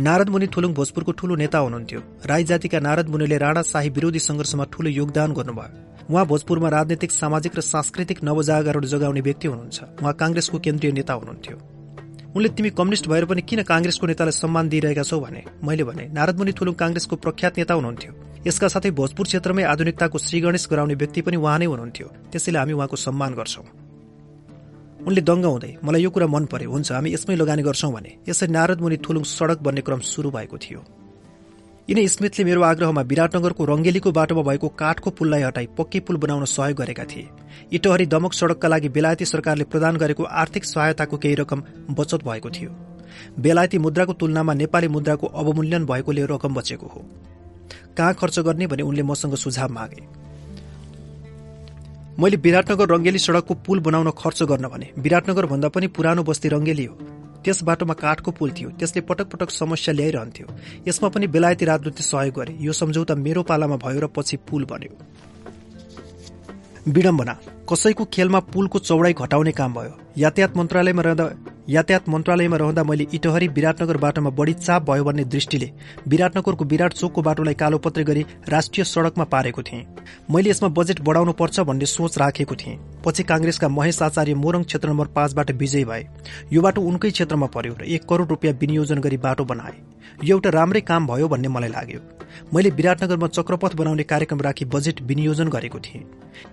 नारद मुनि थुलुङ भोजपुरको ठूलो नेता हुनुहुन्थ्यो। राई जातिका नारद मुनिले राणा शाही विरोधी संघर्षमा ठूलो योगदान गर्नुभयो। उहाँ भोजपुरमा राजनैतिक सामाजिक र सांस्कृतिक नवजागरण जगाउने व्यक्ति हुनुहुन्छ। उहाँ कांग्रेसको केन्द्रीय नेता हुनुहुन्थ्यो। उनले तिमी कम्युनिष्ट भएर पनि किन कांग्रेसको नेतालाई सम्मान दिइरहेका छौ? भने मैले भने नारदमुनि थुलुङ कांग्रेसको प्रख्यात नेता हुनुहुन्थ्यो। यसका साथै भोजपुर क्षेत्रमै आधुनिकताको श्रीगणेश गराउने व्यक्ति पनि उहाँ नै हुनुहुन्थ्यो। त्यसैले हामी उहाँको सम्मान गर्छौं। उनले दङ्ग हुँदै मलाई यो कुरा मन पर्यो हुन्छ हामी यसमै लगानी गर्छौं भने। यसरी नारदमुनि थुलुङ सड़क बन्ने क्रम शुरू भएको थियो। यिनै स्मिथले मेरो आग्रहमा विराटनगरको रंगेलीको बाटोमा भएको काठको पुललाई हटाई पक्की पुल बनाउन सहयोग गरेका थिए। इटहरी दमक सड़कका लागि बेलायती सरकारले प्रदान गरेको आर्थिक सहायताको केही रकम बचत भएको थियो। बेलायती मुद्राको तुलनामा नेपाली मुद्राको अवमूल्यन भएकोले रकम बचेको हो। कहाँ खर्च गर्ने भने उनले मसँग सुझाव मागे। मैले विराटनगर रंगेली सड़कको पुल बनाउन खर्च गर्न भने विराटनगर भन्दा पनि पुरानो बस्ती रंगेली हो। त्यस बाटोमा काठको पुल थियो त्यसले पटक पटक समस्या ल्याइरहन्थ्यो। यसमा पनि बेलायती राजनीति सहयोग गरे। यो सम्झौता मेरो पालामा भयो र पछि पुल बन्यो। विडम्बना कसैको खेलमा पुलको चौडाई घटाउने काम भयो। यातायात मन्त्रालयमा रहँदा यातायात मन्त्रालयमा रहँदा मैले इटहरी विराटनगर बाटोमा बढी चाप भयो भन्ने दृष्टिले विराटनगरको विराट चोकको बाटोलाई कालोपत्रे गरी राष्ट्रिय सड़कमा पारेको थिएँ। मैले यसमा बजेट बढाउनु पर्छ भन्ने सोच राखेको थिएँ। पछि कांग्रेसका महेश आचार्य मोरङ क्षेत्र नम्बर पाँचबाट विजयी भए। यो बाटो उनकै क्षेत्रमा पर्यो र एक करोड़ रूपियाँ विनियोजन गरी बाटो बनाए। यो एउटा राम्रै काम भयो भन्ने मलाई लाग्यो। मैले विराटनगरमा चक्रपथ बनाउने कार्यक्रम राखी बजेट विनियोजन गरेको थिएँ।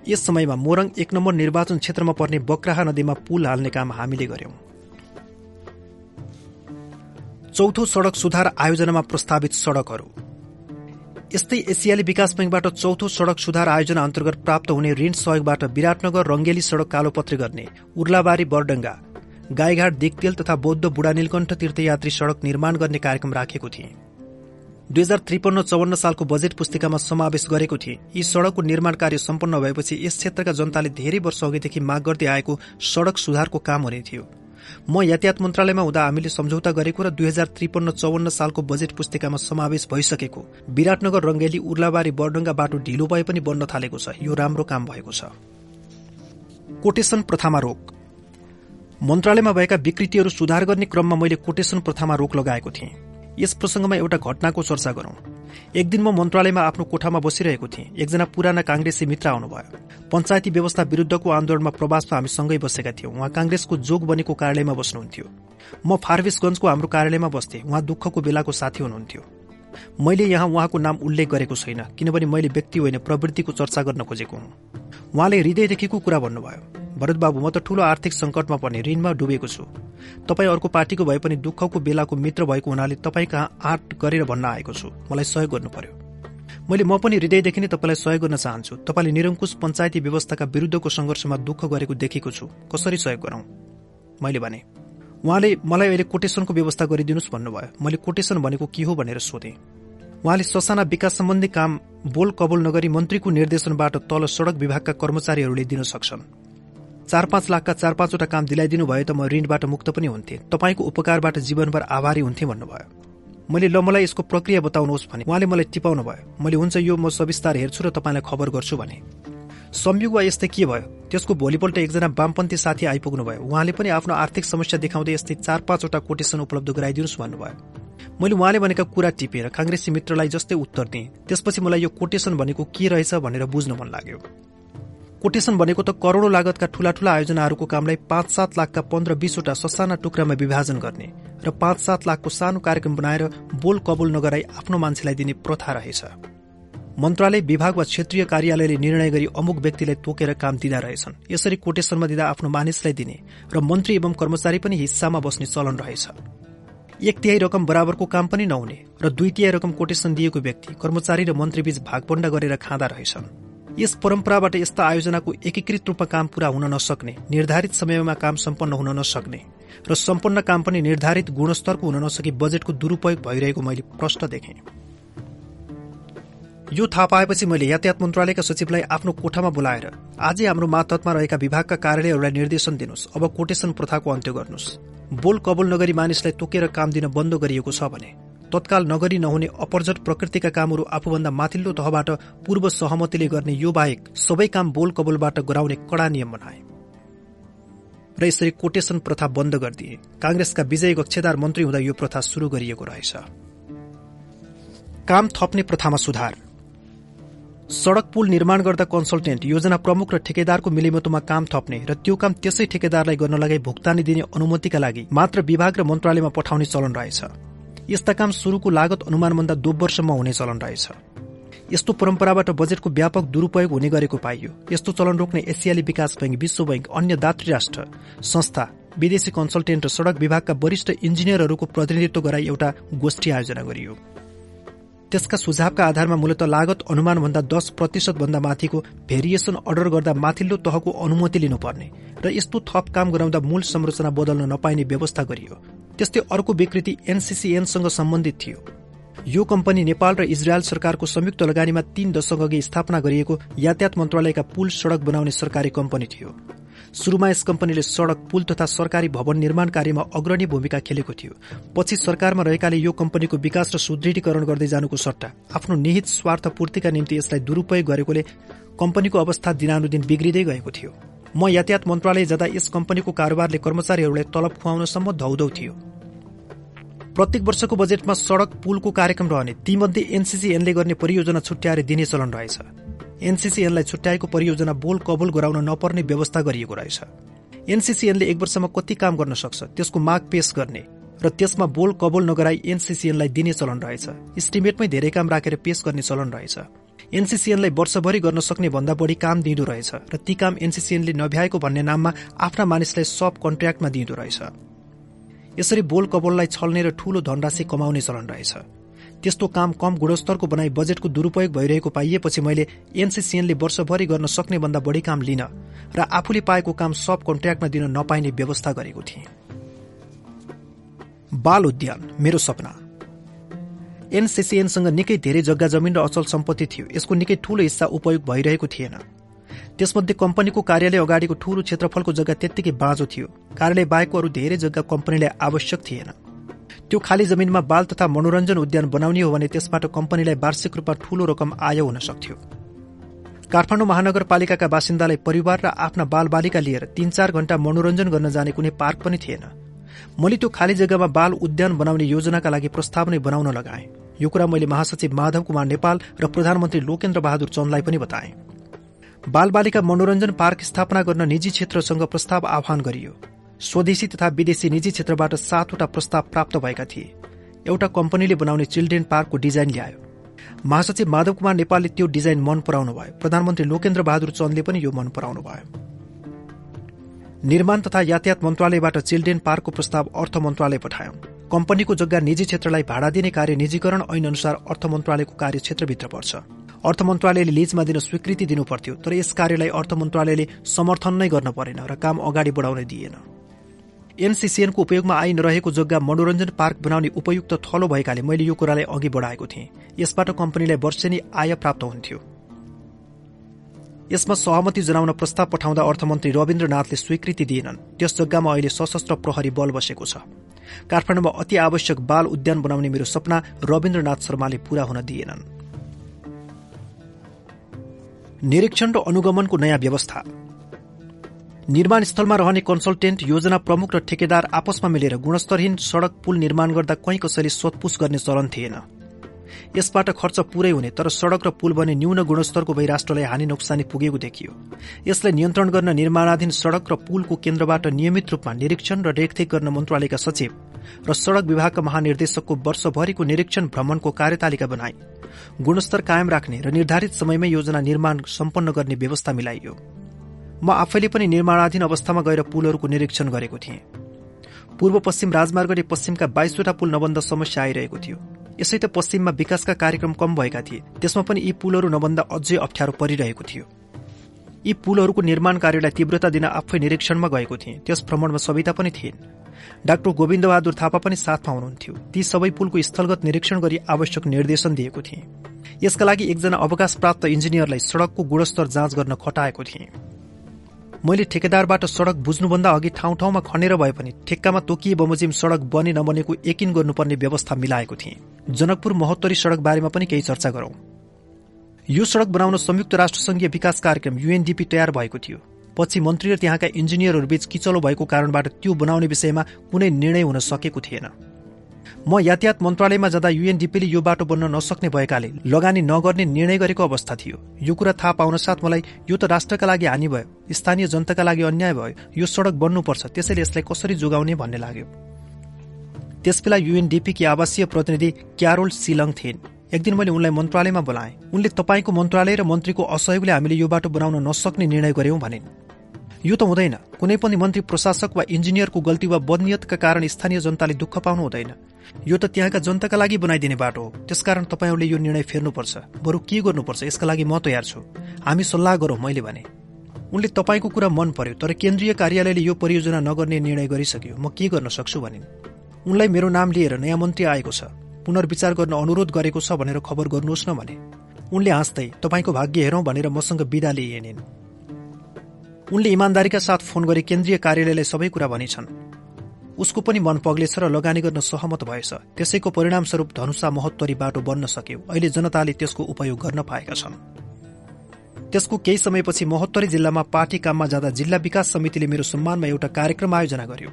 यस समयमा मोरङ एक नम्बर निर्वाचन क्षेत्रमा पर्ने बक्राहा नदीमा पुल हाल्ने काम हामीले गर्यौं चौथो सड़क सुधार आयोजनामा प्रस्तावित सड़कहरू। यस्तै एसियाली विकास बैंकबाट चौथो सड़क सुधार आयोजना अन्तर्गत प्राप्त हुने ऋण सहयोगबाट विराटनगर रंगेली सड़क कालोपत्रे गर्ने उर्लाबारी बरडंगा गाईघाट दिगतेल तथा बौद्ध बुढा नीलकण्ठ तीर्थयात्री सड़क निर्माण गर्ने कार्यक्रम राखेको थिए। दुई हजार त्रिपन्न चौवन्न सालको बजेट पुस्तिकामा समावेश गरेको थिए। यी सड़कको निर्माण कार्य सम्पन्न भएपछि यस क्षेत्रका जनताले धेरै वर्ष अघिदेखि माग गर्दै आएको सड़क सुधारको काम हुने थियो। म यातायात मन्त्रालयमा हुँदा हामीले सम्झौता गरेको र दुई हजार त्रिपन्न चौवन्न सालको बजेट पुस्तिकामा समावेश भइसकेको। विराटनगर रंगेली उर्लाबारी बर्डङ्गा बाटो ढिलो भए पनि बन्न थालेको छ। यो राम्रो काम भएको छ। कोटेशन प्रथामा रोक। मन्त्रालयमा भएका विकृतिहरू सुधार गर्ने क्रममा मैले कोटेशन प्रथामा रोक लगाएको थिएँ। यस प्रसंगमा एउटा घटनाको चर्चा गरौं। एक दिन म मन्त्रालयमा आफ्नो कोठामा बसिरहेको थिएँ। एकजना पुराना कांग्रेसी मित्र आउनुभयो। पञ्चायती व्यवस्था विरूद्धको आन्दोलनमा प्रवासमा हामी सँगै बसेका थियौं। उहाँ कांग्रेसको जोग बनेको कार्यालयमा बस्नुहुन्थ्यो। म फारबिसगंजको हाम्रो कार्यालयमा बस्थे। उहाँ दुःखको बेलाको साथी हुनुहुन्थ्यो। मैले यहाँ उहाँको नाम उल्लेख गरेको छैन किनभने मैले व्यक्ति होइन प्रवृत्तिको चर्चा गर्न खोजेको हुँ। उहाँले हृदयदेखिको कुरा भन्नुभयो भरत बाबु म त ठूलो आर्थिक संकटमा पर्ने ऋणमा डुबेको छु। तपाईँ अर्को पार्टीको भए पनि दुःखको बेलाको मित्र भएको हुनाले तपाईँ कहाँ आँट गरेर भन्न आएको छु? मलाई सहयोग गर्नु पर्यो। मैले म पनि हृदयदेखि नै तपाईँलाई सहयोग गर्न चाहन्छु। तपाईँले निरङ्कुश पञ्चायती व्यवस्थाका विरूद्धको संघर्षमा दुःख गरेको देखेको छु। कसरी सहयोग गरौं? मैले भने उहाँले मलाई अहिले कोटेशनको व्यवस्था गरिदिनुहोस् भन्नुभयो। मैले कोटेशन भनेको के हो भनेर सोधेँ। उहाँले ससाना विकास सम्बन्धी काम बोल कबोल नगरी मन्त्रीको निर्देशनबाट तल सड़क विभागका कर्मचारीहरूले दिन सक्छन्। चार पाँच लाखका चार पाँचवटा काम दिलाइदिनु भयो त म ऋणबाट मुक्त पनि हुन्थे। तपाईँको उपकारबाट जीवनभर आभारी हुन्थे भन्नुभयो। मैले ल मलाई यसको प्रक्रिया बताउनुहोस् भने उहाँले मलाई टिपाउनु भयो मैले हुन्छ यो म सविस्तार हेर्छु र तपाईँलाई खबर गर्छु भने। संयोग वा यस्तै के भयो? त्यसको भोलिपल्ट एकजना वामपन्थी साथी आइपुग्नु भयो उहाँले पनि आफ्नो आर्थिक समस्या देखाउँदै यस्तै चार पाँचवटा कोटेशन उपलब्ध गराइदिनुहोस् भन्नुभयो। मैले उहाँले भनेका कुरा टिपेर काङ्ग्रेसी मित्रलाई जस्तै उत्तर दिएँ। त्यसपछि मलाई यो कोटेशन भनेको के रहेछ भनेर बुझ्न मन लाग्यो। कोटेशन भनेको त करोड़ौं लागतका ठूला ठूला आयोजनाहरूको कामलाई पाँच सात लाखका पन्ध्र बीसवटा ससाना टुक्रामा विभाजन गर्ने र पाँच सात लाखको सानो कार्यक्रम बनाएर बोल कबुल नगराई आफ्नो मान्छेलाई दिने प्रथा रहेछ। मन्त्रालय विभाग वा क्षेत्रीय कार्यालयले निर्णय गरी अमुक व्यक्तिलाई तोकेर काम दिँदा रहेछन्। यसरी कोटेशनमा दिँदा आफ्नो मानिसलाई दिने र मन्त्री एवं कर्मचारी पनि हिस्सामा बस्ने चलन रहेछ। एक तिहाई रकम बराबरको काम पनि नहुने र दुई तिहाई रकम कोटेशन दिएको व्यक्ति कर्मचारी र मन्त्रीबीच भागपण्डा गरेर खाँदा रहेछन्। यस परम्पराबाट यस्ता आयोजनाको एकीकृत रूपमा काम पूरा हुन नसक्ने निर्धारित समयमा काम सम्पन्न हुन नसक्ने र सम्पन्न काम पनि निर्धारित गुणस्तरको हुन नसकी बजेटको दुरूपयोग भइरहेको मैले प्रश्न देखेँ। यो थाहा पाएपछि मैले यातायात मन्त्रालयका सचिवलाई आफ्नो कोठामा बोलाएर आजै हाम्रो मातहतमा रहेका विभागका कार्यालयहरूलाई निर्देशन दिनुहोस्। अब कोटेशन प्रथाको अन्त्य गर्नुहोस्। बोल कबुल नगरी मानिसलाई तोकेर काम दिन बन्द गरिएको छ भने तत्काल नगरी नहुने अपरजट प्रकृतिका कामहरू आफूभन्दा माथिल्लो तहबाट पूर्व सहमतिले गर्ने यो बाहेक सबै काम बोल कबोलबाट गराउने कड़ा नियम बनाए। र यसरी कोटेशन प्रथा बन्द गरिदिए। कांग्रेसका विजय गक्षेदार मन्त्री हुँदा यो प्रथा शुरू गरिएको रहेछ। काम थप्ने प्रथामा सुधार। सड़क पुल निर्माण गर्दा कन्सल्टेन्ट योजना प्रमुख र ठेकेदारको मिलिमतोमा काम थप्ने र त्यो काम त्यसै ठेकेदारलाई गर्न लगाई भुक्तानी दिने अनुमतिका लागि मात्र विभाग र मन्त्रालयमा पठाउने चलन रहेछ। यस्ता काम शुरूको लागत अनुमानभन्दा दो वर्षमा हुने चलन रहेछ। यस्तो परम्पराबाट बजेटको व्यापक दुरूपयोग हुने गरेको पाइयो। यस्तो चलन रोक्ने एसियाली विकास बैंक विश्व बैंक अन्य दात्री राष्ट्र संस्था विदेशी कन्सल्टेन्ट र सड़क विभागका वरिष्ठ इन्जिनियरहरूको प्रतिनिधित्व गराई एउटा गोष्ठी आयोजना गरियो। त्यसका सुझावका आधारमा मूलत लागत अनुमानभन्दा दस प्रतिशत भन्दा माथिको भेरिएसन अर्डर गर्दा माथिल्लो तहको अनुमति लिनुपर्ने र यस्तो थप काम गराउँदा मूल संरचना बदल्न नपाइने व्यवस्था गरियो। त्यस्तै अर्को विकृति एनसीसीएनसँग सम्बन्धित थियो। यो कम्पनी नेपाल र इजरायल सरकारको संयुक्त लगानीमा तीन दशक अघि स्थापना गरिएको यातायात मन्त्रालयका पुल सड़क बनाउने सरकारी कम्पनी थियो। शुरूमा यस कम्पनीले सड़क पुल तथा सरकारी भवन निर्माण कार्यमा अग्रणी भूमिका खेलेको थियो। पछि सरकारमा रहेकाले यो कम्पनीको विकास र सुदृढीकरण गर्दै जानुको सट्टा आफ्नो निहित स्वार्थ पूर्तिका निम्ति यसलाई दुरूपयोग गरेकोले कम्पनीको अवस्था दिनानुदिन बिग्रिँदै गएको थियो। म यातायात मन्त्रालय जाँदा यस कम्पनीको कारोबारले कर्मचारीहरूलाई तलब खुवाउनसम्म धौधौ थियो। प्रत्येक वर्षको बजेटमा सड़क पुलको कार्यक्रम रहने तीमध्ये एनसीसीएनले गर्ने परियोजना छुट्याएर दिने चलन रहेछ। एनसीसीएनलाई छुट्याएको परियोजना बोल कबुल गराउन नपर्ने व्यवस्था गरिएको रहेछ। एनसीसीएनले एक वर्षमा कति काम गर्न सक्छ त्यसको माग पेश गर्ने र त्यसमा बोल कबुल नगराई एनसीसीएनलाई दिने चलन रहेछ। इस्टिमेटमै धेरै काम राखेर पेश गर्ने चलन रहेछ। एनसीसीएनलाई वर्षभरि गर्न सक्ने भन्दा बढी काम दिँदो रहेछ र ती काम एनसीसीएनले नभ्याएको भन्ने नाममा आफ्ना मानिसलाई सब कन्ट्र्याक्टमा दिँदो रहेछ। यसरी बोल कबोललाई छल्ने र ठूलो धनराशि कमाउने चलन रहेछ। त्यस्तो काम कम गुणस्तरको बनाई बजेटको दुरूपयोग भइरहेको पाइएपछि मैले एनसीसीएनले वर्षभरि गर्न सक्ने भन्दा बढी काम लिन र आफूले पाएको काम सब कन्ट्र्याक्टमा दिन नपाइने व्यवस्था गरेको थिएँ। बाल उद्यान मेरो सपना। एनसीसीएनसँग निकै धेरै जग्गा जमिन र अचल सम्पत्ति थियो। यसको निकै ठूलो हिस्सा उपयोग भइरहेको थिएन। त्यसमध्ये कम्पनीको कार्यालय अगाडिको ठूलो क्षेत्रफलको जग्गा त्यत्तिकै बाँझो थियो। कार्यालय बाहेकको अरू धेरै जग्गा कम्पनीलाई आवश्यक थिएन। त्यो खाली जमिनमा बाल तथा मनोरञ्जन उद्यान बनाउने हो भने त्यसबाट कम्पनीलाई वार्षिक रूपमा ठूलो रकम आय हुन सक्थ्यो। काठमाडौँ महानगरपालिकाका बासिन्दालाई परिवार र आफ्ना बालबालिका लिएर तीन चार घण्टा मनोरञ्जन गर्न जाने कुनै पार्क पनि थिएन। मैले त्यो खाली जग्गामा बाल उद्यान बनाउने योजनाका लागि प्रस्ताव नै बनाउन लगाएँ। यो कुरा मैले महासचिव माधव कुमार नेपाल र प्रधानमन्त्री लोकेन्द्र बहादुर चन्दलाई पनि बताएँ। बालबालिका मनोरञ्जन पार्क स्थापना गर्न निजी क्षेत्रसँग प्रस्ताव आह्वान गरियो। स्वदेशी तथा विदेशी निजी क्षेत्रबाट सातवटा प्रस्ताव प्राप्त भएका थिए। एउटा कम्पनीले बनाउने चिल्ड्रेन पार्कको डिजाइन ल्यायो। महासचिव माधव कुमार नेपालले त्यो डिजाइन मन पराउनु भयो। प्रधानमन्त्री लोकेन्द्र बहादुर चन्दले पनि यो मन पराउनु भयो। निर्माण तथा यातायात मन्त्रालयबाट चिल्ड्रेन पार्कको प्रस्ताव अर्थ मन्त्रालय पठायौं। कम्पनीको जग्गा निजी क्षेत्रलाई भाडा दिने कार्य निजीकरण ऐन अनुसार अर्थ मन्त्रालयको कार्यक्षेत्रभित्र पर्छ। अर्थ मन्त्रालयले लिजमा दिन स्वीकृति दिनु पर्थ्यो तर यस कार्यलाई अर्थ मन्त्रालयले समर्थन नै गर्न परेन र काम अगाडि बढाउन दिएन। एनसीसीएनको उपयोगमा आई नरहेको जग्गा मनोरञ्जन पार्क बनाउने उपयुक्त थलो भएकाले मैले यो कुरालाई अघि बढाएको थिएँ। यसबाट कम्पनीलाई वर्षेनी आय प्राप्त हुन्थ्यो। यसमा सहमति जनाउन प्रस्ताव पठाउँदा अर्थमन्त्री रविन्द्रनाथले स्वीकृति दिएनन्। त्यस जग्गामा अहिले सशस्त्र प्रहरी बल बसेको छ। काठमाडौँमा अति आवश्यक बाल उद्यान बनाउने मेरो सपना रविन्द्रनाथ शर्माले पूरा हुन दिएनन्। निरीक्षण र अनुगमनको नयाँ व्यवस्था। निर्माण स्थलमा रहने कन्सल्टेन्ट योजना प्रमुख र ठेकेदार आपसमा मिलेर गुणस्तरहीन सड़क पुल निर्माण गर्दा कहीँ कसैले सोधपुछ गर्ने चलन थिएन। यसबाट खर्च पूरै हुने तर सड़क र पुल भने न्यून गुणस्तरको भई राष्ट्रलाई हानि नोक्सानी पुगेको देखियो। यसलाई नियन्त्रण गर्न निर्माणाधीन सड़क र पुलको केन्द्रबाट नियमित रूपमा निरीक्षण र रेखदेख गर्न मन्त्रालयका सचिव र सड़क विभागका महानिर्देशकको वर्षभरिको निरीक्षण भ्रमणको कार्यतालिका बनाए गुणस्तर कायम राख्ने र निर्धारित समयमै योजना निर्माण सम्पन्न गर्ने व्यवस्था मिलाइयो। म आफैले पनि निर्माणाधीन अवस्थामा गएर पुलहरूको निरीक्षण गरेको थिएँ। पूर्व पश्चिम राजमार्गले पश्चिमका बाइसवटा पुल नबन्द समस्या आइरहेको थियो। यसै त पश्चिममा विकासका कार्यक्रम कम भएका थिए। त्यसमा पनि यी पुलहरू नबन्दा अझै अप्ठ्यारो परिरहेको थियो। यी पुलहरूको निर्माण कार्यलाई तीव्रता दिन आफै निरीक्षणमा गएको थिएँ। त्यस भ्रमणमा सविता पनि थिइन्। डाक्टर गोविन्द बहादुर थापा पनि साथमा हुनुहुन्थ्यो। ती सबै पुलको स्थलगत निरीक्षण गरी आवश्यक निर्देशन दिएको थिएँ। यसका लागि एकजना अवकाश प्राप्त इन्जिनियरलाई सड़कको गुणस्तर जाँच गर्न खटाएको थिएँ। मैले ठेकेदारबाट सड़क बुझ्नुभन्दा अघि ठाउँ ठाउँमा खनेर भए पनि ठेक्कामा तोकिए बमोजिम सड़क बने नबनेको यकिन गर्नुपर्ने व्यवस्था मिलाएको थिएँ। जनकपुर महोत्तरी सड़क बारेमा पनि केही चर्चा गरौं। यो सड़क बनाउन संयुक्त राष्ट्र संघीय विकास कार्यक्रम युएनडीपी तयार भएको थियो। पछि मन्त्री र त्यहाँका इन्जिनियरहरूबीच किचलो भएको कारणबाट त्यो बनाउने विषयमा कुनै निर्णय हुन सकेको थिएन। म यातायात मन्त्रालयमा जाँदा युएनडिपीले यो बाटो बन्न नसक्ने भएकाले लगानी नगर्ने निर्णय गरेको अवस्था थियो। यो कुरा थाहा पाउन साथ मलाई यो त राष्ट्रका लागि हानि भयो स्थानीय जनताका लागि अन्याय भयो यो सड़क बन्नुपर्छ त्यसैले यसलाई कसरी जोगाउने भन्ने लाग्यो। त्यसबेला युएनडिपीकी आवासीय प्रतिनिधि क्यारोल सिलङ थिइन्। एक दिन मैले उनलाई मन्त्रालयमा बोलाएँ। उनले तपाईँको मन्त्रालय र मन्त्रीको असहयोगले हामीले यो बाटो बनाउन नसक्ने निर्णय गर्यौं भनिन्। यो त हुँदैन। कुनै पनि मन्त्री प्रशासक वा इन्जिनियरको गल्ती वा बदनियतका कारण स्थानीय जनताले दुःख पाउनु हुँदैन। यो त त्यहाँका जनताका लागि बनाइदिने बाटो हो। त्यसकारण तपाईँहरूले यो निर्णय फेर्नुपर्छ। बरु के गर्नुपर्छ? यसका लागि म तयार छु। हामी सल्लाह गरौँ मैले भने। उनले तपाईँको कुरा मन पर्यो तर केन्द्रीय कार्यालयले यो परियोजना नगर्ने निर्णय गरिसक्यो। म के गर्न सक्छु भनिन्। उनलाई मेरो नाम लिएर नयाँ मन्त्री आएको छ। पुनर्विचार गर्न अनुरोध गरेको छ भनेर खबर गर्नुहोस् न भने। उनले हाँस्दै तपाईँको भाग्य हेरौँ भनेर मसँग विदा लिएनिन्। उनले इमान्दारीका साथ फोन गरी केन्द्रीय कार्यालयलाई सबै कुरा भनिछन्। उसको पनि मन पग्लेछ र लगानी गर्न सहमत भएछ। त्यसैको परिणामस्वरूप धनुषा महोत्तरी बाटो बन्न सक्यो। अहिले जनताले त्यसको उपयोग गर्न पाएका छन्। त्यसको केही समयपछि महोत्तरी जिल्लामा पार्टी काममा जाँदा जिल्ला विकास समितिले मेरो सम्मानमा एउटा कार्यक्रम आयोजना गर्यो।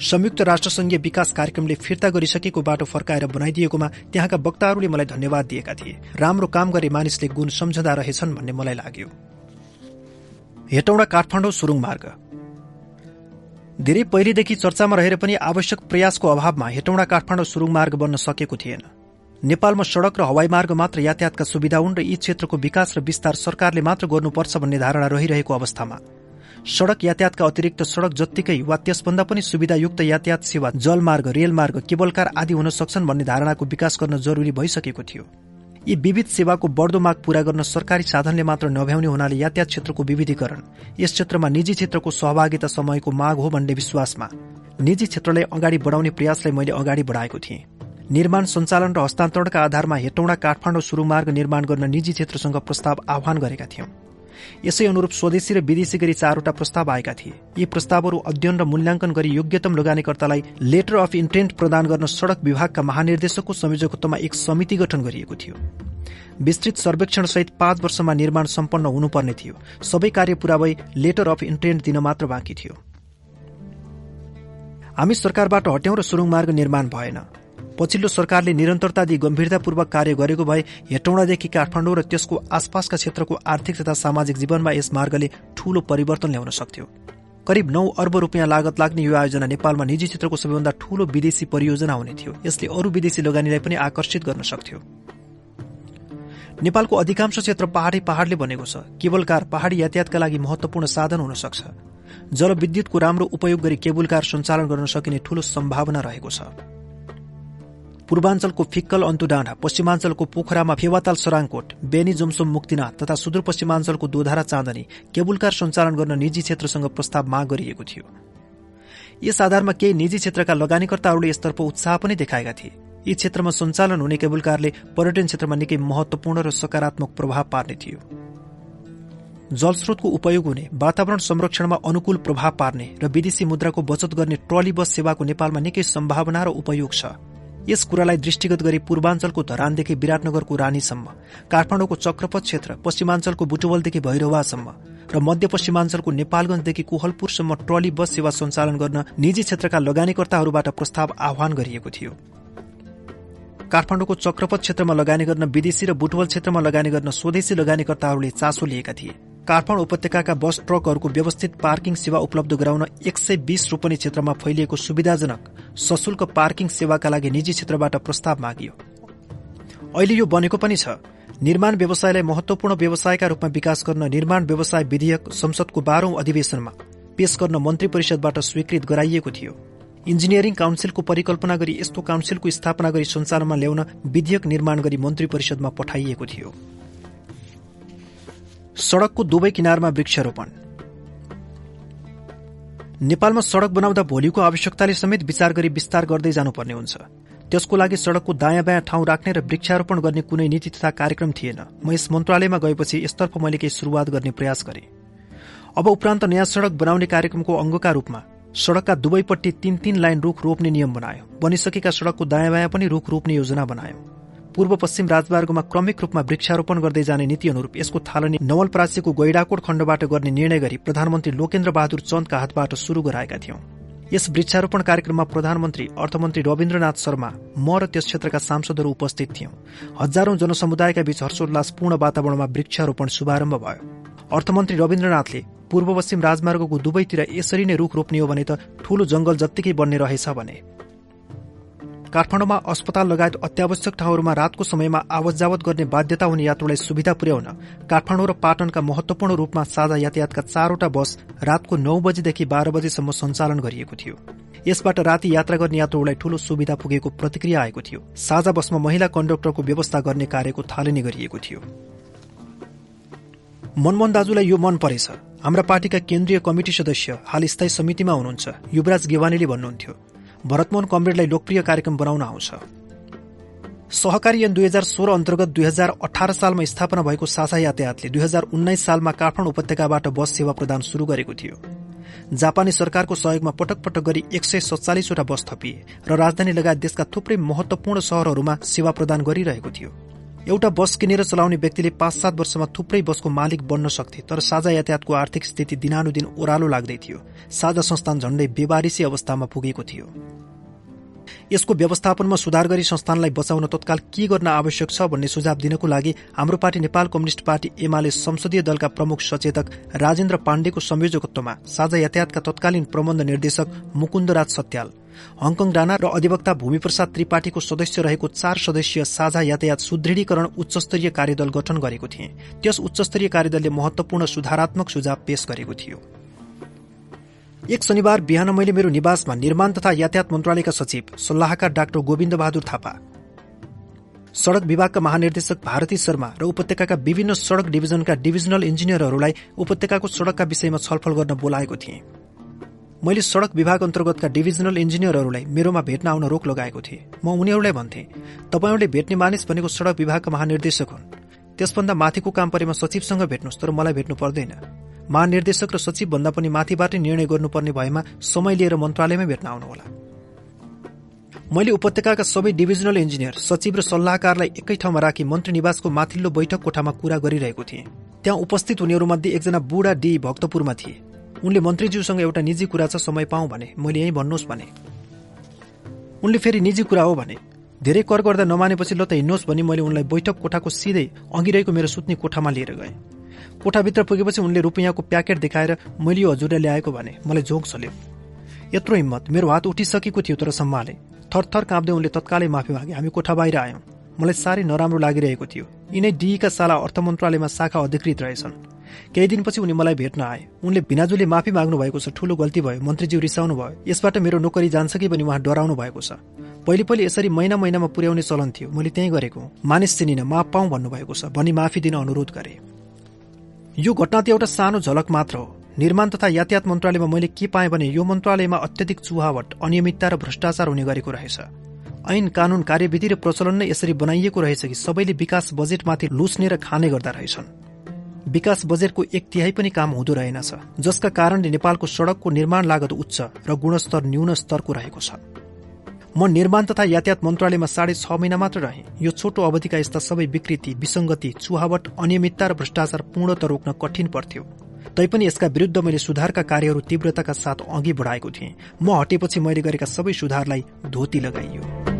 संयुक्त राष्ट्रसंघीय विकास कार्यक्रमले फिर्ता गरिसकेको बाटो फर्काएर बनाइदिएकोमा त्यहाँका वक्ताहरूले मलाई धन्यवाद दिएका थिए। राम्रो काम गरे मानिसले गुण सम्झँदा रहेछन् भन्ने मलाई लाग्यो। हेटौँडा काठमाडौँ सुरुङ मार्ग। धेरै पहिलेदेखि चर्चामा रहेर पनि आवश्यक प्रयासको अभावमा हेटौँडा काठमाडौँ सुरुङ मार्ग बन्न सकेको थिएन। नेपालमा सड़क र हवाई मार्ग मात्र यातायातका सुविधा हुन् र यी क्षेत्रको विकास र विस्तार सरकारले मात्र गर्नुपर्छ भन्ने धारणा रहिरहेको अवस्थामा। सड़क यातायातका अतिरिक्त सड़क जत्तिकै वा त्यसभन्दा पनि सुविधायुक्त यातायात सेवा जलमार्ग रेलमार्ग केबलकार आदि हुन सक्छन् भन्ने धारणाको विकास गर्न जरूरी भइसकेको थियो। यी विविध सेवाको बढ्दो माग पूरा गर्न सरकारी साधनले मात्र नभ्याउने हुनाले यातायात क्षेत्रको विविधीकरण। यस क्षेत्रमा निजी क्षेत्रको सहभागिता समयको माग हो भन्ने विश्वासमा निजी क्षेत्रलाई अगाडि बढाउने प्रयासलाई मैले अगाडि बढाएको थिएँ। निर्माण सञ्चालन र हस्तान्तरणका आधारमा हेटौँडा काठमाडौँ सुरुमार्ग निर्माण गर्न निजी क्षेत्रसँग प्रस्ताव आह्वान गरेका थियौं। यसै अनुरूप स्वदेशी र विदेशी गरी चारवटा प्रस्ताव आएका थिए। यी प्रस्तावहरू अध्ययन र मूल्याङ्कन गरी योग्यतम लगानीकर्तालाई लेटर अफ इन्टेन्ट प्रदान गर्न सड़क विभागका महानिर्देशकको संयोजकत्वमा एक समिति गठन गरिएको थियो। विस्तृत सर्वेक्षण सहित पाँच वर्षमा निर्माण सम्पन्न हुनुपर्ने थियो। सबै कार्य पूरा भई लेटर अफ इन्टेन्ट दिन मात्र बाँकी थियो। हामी सरकारबाट हट्यौं र सुरुङ मार्ग निर्माण भएन। पछिल्लो सरकारले निरन्तरता दिई गम्भीरतापूर्वक कार्य गरेको भए हेटौँडादेखि काठमाडौँ र त्यसको आसपासका क्षेत्रको आर्थिक तथा सामाजिक जीवनमा यस मार्गले ठूलो परिवर्तन ल्याउन सक्थ्यो। करिब नौ अर्ब रूपियाँ लागत लाग्ने यो आयोजना नेपालमा निजी क्षेत्रको सबैभन्दा ठूलो विदेशी परियोजना हुने थियो। यसले अरू विदेशी लगानीलाई पनि आकर्षित गर्न सक्थ्यो। नेपालको अधिकांश क्षेत्र पहाड़ी पहाड़ले बनेको छ। केबल कार पहाड़ी यातायातका लागि महत्वपूर्ण साधन हुन सक्छ जलविद्युतको राम्रो उपयोग गरी केबुल कार सञ्चालन गर्न सकिने ठूलो सम्भावना रहेको छ। पूर्वाञ्चलको फिक्कल अन्तुडाँडा पश्चिमाञ्चलको पोखरामा फेवाताल सराङकोट बेनी जोमसोम मुक्तिनाथ तथा सुदूरपश्चिमाञ्चलको दोधारा चाँदनी केबुलकार सञ्चालन गर्न निजी क्षेत्रसँग प्रस्ताव माग गरिएको थियो। यस आधारमा केही निजी क्षेत्रका लगानीकर्ताहरूले यसतर्फ उत्साह पनि देखाएका थिए। यी क्षेत्रमा सञ्चालन हुने केबुलकारले पर्यटन क्षेत्रमा निकै महत्वपूर्ण र सकारात्मक प्रभाव पार्ने थियो। जलस्रोतको उपयोग हुने वातावरण संरक्षणमा अनुकूल प्रभाव पार्ने र विदेशी मुद्राको बचत गर्ने ट्रली बस सेवाको नेपालमा निकै सम्भावना र उपयोग छ। यस कुरालाई दृष्टिगत गरी पूर्वाञ्चलको धरानदेखि विराटनगरको रानीसम्म काठमाडौँको चक्रपथ क्षेत्र पश्चिमाञ्चलको बुटवलदेखि भैरवासम्म र मध्यपश्चिमाञ्चलको नेपालगंजदेखि कोहलपुरसम्म ट्रली बस सेवा सञ्चालन गर्न निजी क्षेत्रका लगानीकर्ताहरूबाट प्रस्ताव आह्वान गरिएको थियो। काठमाडौँको चक्रपथ क्षेत्रमा लगानी गर्न विदेशी र बुटवल क्षेत्रमा लगानी गर्न स्वदेशी लगानीकर्ताहरूले चासो लिएका थिए। काठमाडौँ उपत्यकाका बस ट्रकहरूको व्यवस्थित पार्किङ सेवा उपलब्ध गराउन एक सय बीस रोपनी क्षेत्रमा फैलिएको सुविधाजनक सशुल्क पार्किङ सेवाका लागि निजी क्षेत्रबाट प्रस्ताव मागियो। अहिले यो बनेको पनि छ। निर्माण व्यवसायलाई महत्वपूर्ण व्यवसायका रूपमा विकास गर्न निर्माण व्यवसाय विधेयक संसदको बाह्रौं अधिवेशनमा पेश गर्न मन्त्री परिषदबाट स्वीकृत गराइएको थियो। इन्जिनियरिङ काउन्सिलको परिकल्पना गरी यस्तो काउन्सिलको स्थापना गरी सञ्चालनमा ल्याउन विधेयक निर्माण गरी मन्त्री परिषदमा पठाइएको थियो। सड़कको दुवै किनारमा वृक्षारोपण। नेपालमा सड़क बनाउँदा भोलिको आवश्यकताले समेत विचार गरी विस्तार गर्दै जानुपर्ने हुन्छ। त्यसको लागि सड़कको दायाँ बायाँ ठाउँ राख्ने र वृक्षारोपण गर्ने कुनै नीति तथा कार्यक्रम थिएन। म यस मन्त्रालयमा गएपछि यसतर्फ मैले केही शुरूआत गर्ने प्रयास गरे। अब उपरान्त नयाँ सड़क बनाउने कार्यक्रमको अङ्गका रूपमा सड़कका दुवैपट्टि तीन तीन लाइन रूख रोप्ने नियम बनायो। बनिसकेका सड़कको दायाँ बायाँ पनि रूख रोप्ने योजना बनायो। पूर्व पश्चिम राजमार्गमा क्रमिक रूपमा वृक्षारोपण गर्दै जाने नीति अनुरूप यसको थालनी नवलपरासीको गैडाकोट खण्डबाट गर्ने निर्णय गरी प्रधानमन्त्री लोकेन्द्र बहादुर चन्दका हातबाट शुरू गराएका थियौं। यस वृक्षारोपण कार्यक्रममा प्रधानमन्त्री अर्थमन्त्री रविन्द्रनाथ शर्मा म र त्यस क्षेत्रका सांसदहरू उपस्थित थियौं। हजारौं जनसमुदायका बीच हर्षोल्लासपूर्ण वातावरणमा वृक्षारोपण शुभारम्भ भयो। अर्थमन्त्री रविन्द्रनाथले पूर्व पश्चिम राजमार्गको दुवैतिर यसरी नै रूख रोप्ने हो भने त ठूलो जंगल जत्तिकै बन्ने रहेछ भने। काठमाडौँमा अस्पताल लगायत अत्यावश्यक ठाउँहरूमा रातको समयमा आवत जावत गर्ने बाध्यता हुने यात्रुलाई सुविधा पुर्याउन काठमाडौँ र पाटनका महत्वपूर्ण रूपमा साझा यातायातका चारवटा बस रातको नौ बजेदेखि बाह्र बजेसम्म सञ्चालन गरिएको थियो। यसबाट राति यात्रा गर्ने यात्रुलाई ठूलो सुविधा पुगेको प्रतिक्रिया आएको थियो। साझा बसमा महिला कण्डक्टरको व्यवस्था गर्ने कार्यको थालनी गरिएको थियो। मनमोहन दाजुलाई यो मन परेछ। हाम्रा पार्टीका केन्द्रीय कमिटी सदस्य हाल स्थायी समितिमा हुनुहुन्छ। युवराज गेवानीले भन्नुहुन्थ्यो भरतमोहन कमरेडलाई लोकप्रिय कार्यक्रम बनाउन आउँछ। सहकारी ऐन दुई हजार सोह्र अन्तर्गत दुई हजार अठार सालमा स्थापना भएको साझा यातायातले दुई हजार उन्नाइस सालमा काठमाडौँ उपत्यकाबाट बस सेवा प्रदान शुरू गरेको थियो। जापानी सरकारको सहयोगमा पटक पटक गरी एक सय सत्तालिसवटा बस थपिए र राजधानी लगायत देशका थुप्रै महत्वपूर्ण शहरहरूमा सेवा प्रदान गरिरहेको थियो। एउटा बस किनेर चलाउने व्यक्तिले पाँच सात वर्षमा थुप्रै बसको मालिक बन्न सक्थे तर साझा यातायातको आर्थिक स्थिति दिनानुदिन ओह्रालो लाग्दै थियो। साझा संस्थान झण्डै बेबारिसी अवस्थामा पुगेको थियो। यसको व्यवस्थापनमा सुधार गरी संस्थानलाई बचाउन तत्काल के गर्न आवश्यक छ भन्ने सुझाव दिनको लागि हाम्रो party Nepal communist party UML संसदीय दलका प्रमुख सचेतक राजेन्द्र पाण्डेको संयोजकत्वमा साझा यातायातका तत्कालीन प्रबन्ध निर्देशक मुकुन्दराज सत्याल हङकङ राणा र अधिवक्ता भूमिप्रसाद त्रिपाठीको सदस्य रहेको चार सदस्यीय साझा यातायात सुदृढीकरण उच्चस्तरीय कार्यदल गठन गरेको थिए। त्यस उच्चस्तरीय कार्यदलले महत्वपूर्ण सुधारात्मक सुझाव पेश गरेको थियो। एक शनिबार बिहान मैले मेरो निवासमा निर्माण तथा यातायात मन्त्रालयका सचिव सल्लाहकार डाक्टर गोविन्द बहादुर थापा सड़क विभागका महानिर्देशक भारती शर्मा र उपत्यकाका विभिन्न सड़क डिभिजनका डिभिजनल इन्जिनियरहरूलाई उपत्यकाको सड़कका विषयमा छलफल गर्न बोलाएको थिएँ। मैले सड़क विभाग अन्तर्गतका डिभिजनल इन्जिनियरहरूलाई मेरोमा भेट्न आउन रोक लगाएको थिएँ। म उनीहरूलाई भन्थे तपाईँहरूले भेट्ने मानिस भनेको सड़क विभागका महानिर्देशक हुन्। त्यसभन्दा माथिको काम परेमा सचिवसँग भेट्नुहोस् तर मलाई भेट्नु पर्दैन। महानिर्देशक र सचिव भन्दा पनि माथिबाटै निर्णय गर्नुपर्ने भएमा समय लिएर मन्त्रालयमै भेट्न आउनुहोला। मैले उपत्यकाका सबै डिभिजनल इन्जिनियर सचिव र सल्लाहकारलाई एकै ठाउँमा राखी मन्त्री निवासको माथिल्लो बैठक कोठामा कुरा गरिरहेको थिएँ। त्यहाँ उपस्थित हुनेहरूमध्ये एकजना बुढा डी भक्तपुरमा थिए। उनले मन्त्रीज्यूसँग एउटा निजी कुरा छ समय पाऊ भने मैले यहीँ भन्नुहोस् भने। उनले फेरि निजी कुरा हो भने धेरै कर गर्दा नमानेपछि ल त हिँड्नुहोस् भनी मैले उनलाई बैठक कोठाको सिधै अघि रहेको मेरो सुत्ने कोठामा लिएर गएँ। कोठाभित्र पुगेपछि उनले रुपियाँको प्याकेट देखाएर मैले यो हजुरले ल्याएको भने मलाई झोक छल्यो यत्रो हिम्मत मेरो हात उठिसकेको थियो तर सम्हाले थरथर काँप्दै उनले तत्कालै माफी मागे हामी कोठा बाहिर आयौं। मलाई साह्रै नराम्रो लागिरहेको थियो। यिनै डीका साला अर्थ मन्त्रालयमा शाखा अधिकृत रहेछन्। केही दिनपछि उनी मलाई भेट्न आए। उनले भिनाजुले माफी माग्नु भएको छ ठूलो गल्ती भयो मन्त्रीज्यू रिसाउनु भयो। यसबाट मेरो नोकरी जान्छ कि पनि उहाँ डराउनु भएको छ। पहिले पहिले यसरी महिना महिनामा पुर्याउने चलन थियो। मैले त्यही गरेको मानिस चिनिन माफ पाऊ भन्नुभएको छ भनी माफी दिन अनुरोध गरे। यो घटना त एउटा सानो झलक मात्र हो। निर्माण तथा यातायात मन्त्रालयमा मैले के पाएँ भने यो मन्त्रालयमा अत्यधिक चुहावट अनियमितता र भ्रष्टाचार हुने गरेको रहेछ। ऐन कानून कार्यविधि र प्रचलन नै यसरी बनाइएको रहेछ कि सबैले विकास बजेटमाथि लुस्ने र खाने गर्दा रहेछन्। विकास बजेटको एक तिहाई पनि काम हुँदो रहेनछ जसका कारणले नेपालको सड़कको निर्माण लागत उच्च र गुणस्तर न्यून स्तरको रहेको छ। म निर्माण तथा यातायात मन्त्रालयमा साढे छ महिना मात्र रहे। यो छोटो अवधिका यस्ता सबै विकृति विसंगति चुहावट अनियमितता र भ्रष्टाचार पूर्णत रोक्न कठिन पर्थ्यो। तैपनि यसका विरूद्ध मैले सुधारका कार्यहरू तीव्रताका साथ अघि बढाएको थिएँ। म हटेपछि मैले गरेका सबै सुधारलाई धोती लगाइयो।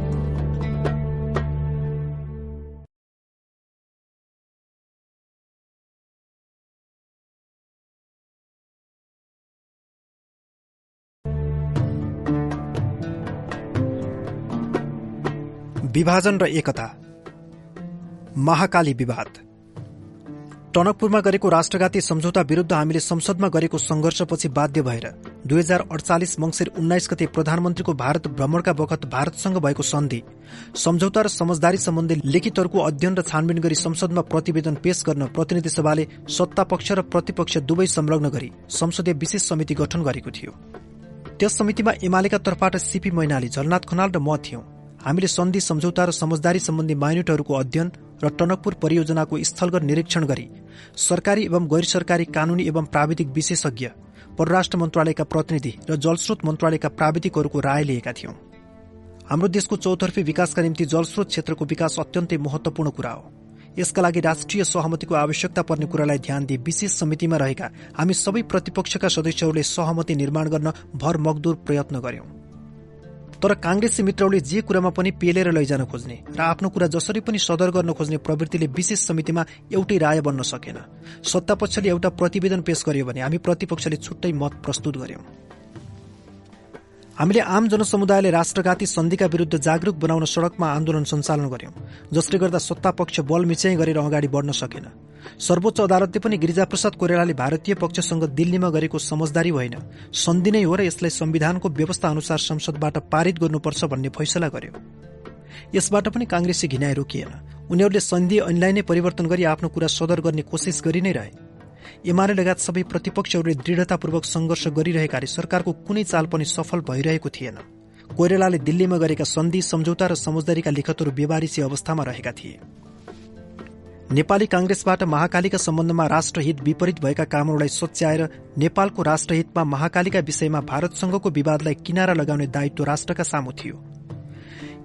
विभाजन र एकता। महाकाली विवाद। टनकपुरमा गरेको राष्ट्रघाती सम्झौता विरूद्ध हामीले संसदमा गरेको संघर्षपछि बाध्य भएर दुई हजार अडचालिस मंगिर उन्नाइस गते प्रधानमन्त्रीको भारत भ्रमणका बखत भारतसँग भएको सन्धि सम्झौता र समझदारी सम्बन्धी लिखितहरूको अध्ययन र छानबिन गरी संसदमा प्रतिवेदन पेश गर्न प्रतिनिधि सभाले सत्ता पक्ष र प्रतिपक्ष दुवै संलग्न गरी संसदीय विशेष समिति गठन गरेको थियो। त्यस समितिमा एमालेका तर्फबाट सीपी मैनाली झलनाथ खनाल र म थियौं। हामीले सन्धि सम्झौता र समझदारी सम्बन्धी माइनेटहरूको अध्ययन र टनकपुर परियोजनाको स्थलगत निरीक्षण गरी सरकारी एवं गैर सरकारी कानूनी एवं प्राविधिक विशेषज्ञ परराष्ट्र मन्त्रालयका प्रतिनिधि र जलस्रोत मन्त्रालयका प्राविधिकहरूको राय लिएका थियौं। हाम्रो देशको चौतर्फी विकासका निम्ति जलस्रोत क्षेत्रको विकास अत्यन्तै महत्वपूर्ण कुरा हो। यसका लागि राष्ट्रिय सहमतिको आवश्यकता पर्ने कुरालाई ध्यान दिए विशेष समितिमा रहेका हामी सबै प्रतिपक्षका सदस्यहरूले सहमति निर्माण गर्न भर मगदुर प्रयत्न गर्यौं। तर कांग्रेसी मित्रहरूले जे कुरामा पनि पेलेर लैजान खोज्ने र आफ्नो कुरा जसरी पनि सदर गर्न खोज्ने प्रवृत्तिले विशेष समितिमा एउटै राय बन्न सकेन। सत्तापक्षले एउटा प्रतिवेदन पेश गर्यो भने हामी प्रतिपक्षले छुट्टै मत प्रस्तुत गर्यौं। हामीले आम जनसमुदायले राष्ट्रघाती सन्धिका विरूद्ध जागरूक बनाउन सड़कमा आन्दोलन सञ्चालन गर्यौं जसले गर्दा सत्तापक्ष बल मिच्याई गरेर अगाडि बढ्न सकेन। सर्वोच्च अदालतले पनि गिरिजाप्रसाद कोइरालाले भारतीय पक्षसँग दिल्लीमा गरेको समझदारी होइन सन्धि नै हो र यसलाई संविधानको व्यवस्था अनुसार संसदबाट पारित गर्नुपर्छ भन्ने फैसला गर्यो। यसबाट पनि कांग्रेसी घिनाइ रोकिएन। उनीहरूले सन्धि ऐनलाई नै परिवर्तन गरी आफ्नो कुरा सदर गर्ने कोसिस गरि नै रहे। एमाले लगायत सबै प्रतिपक्षहरूले दृढतापूर्वक संघर्ष गरिरहेकाले सरकारको कुनै चाल पनि सफल भइरहेको थिएन। कोइरालाले दिल्लीमा गरेका सन्धि सम्झौता र समझदारीका लिखतहरू बेबारिसी अवस्थामा रहेका थिए। नेपाली कांग्रेसबाट महाकालीका सम्बन्धमा राष्ट्रहित विपरीत भएका कामहरूलाई सच्याएर नेपालको राष्ट्रहितमा महाकालीका विषयमा भारतसँगको विवादलाई किनारा लगाउने दायित्व राष्ट्रका सामु थियो।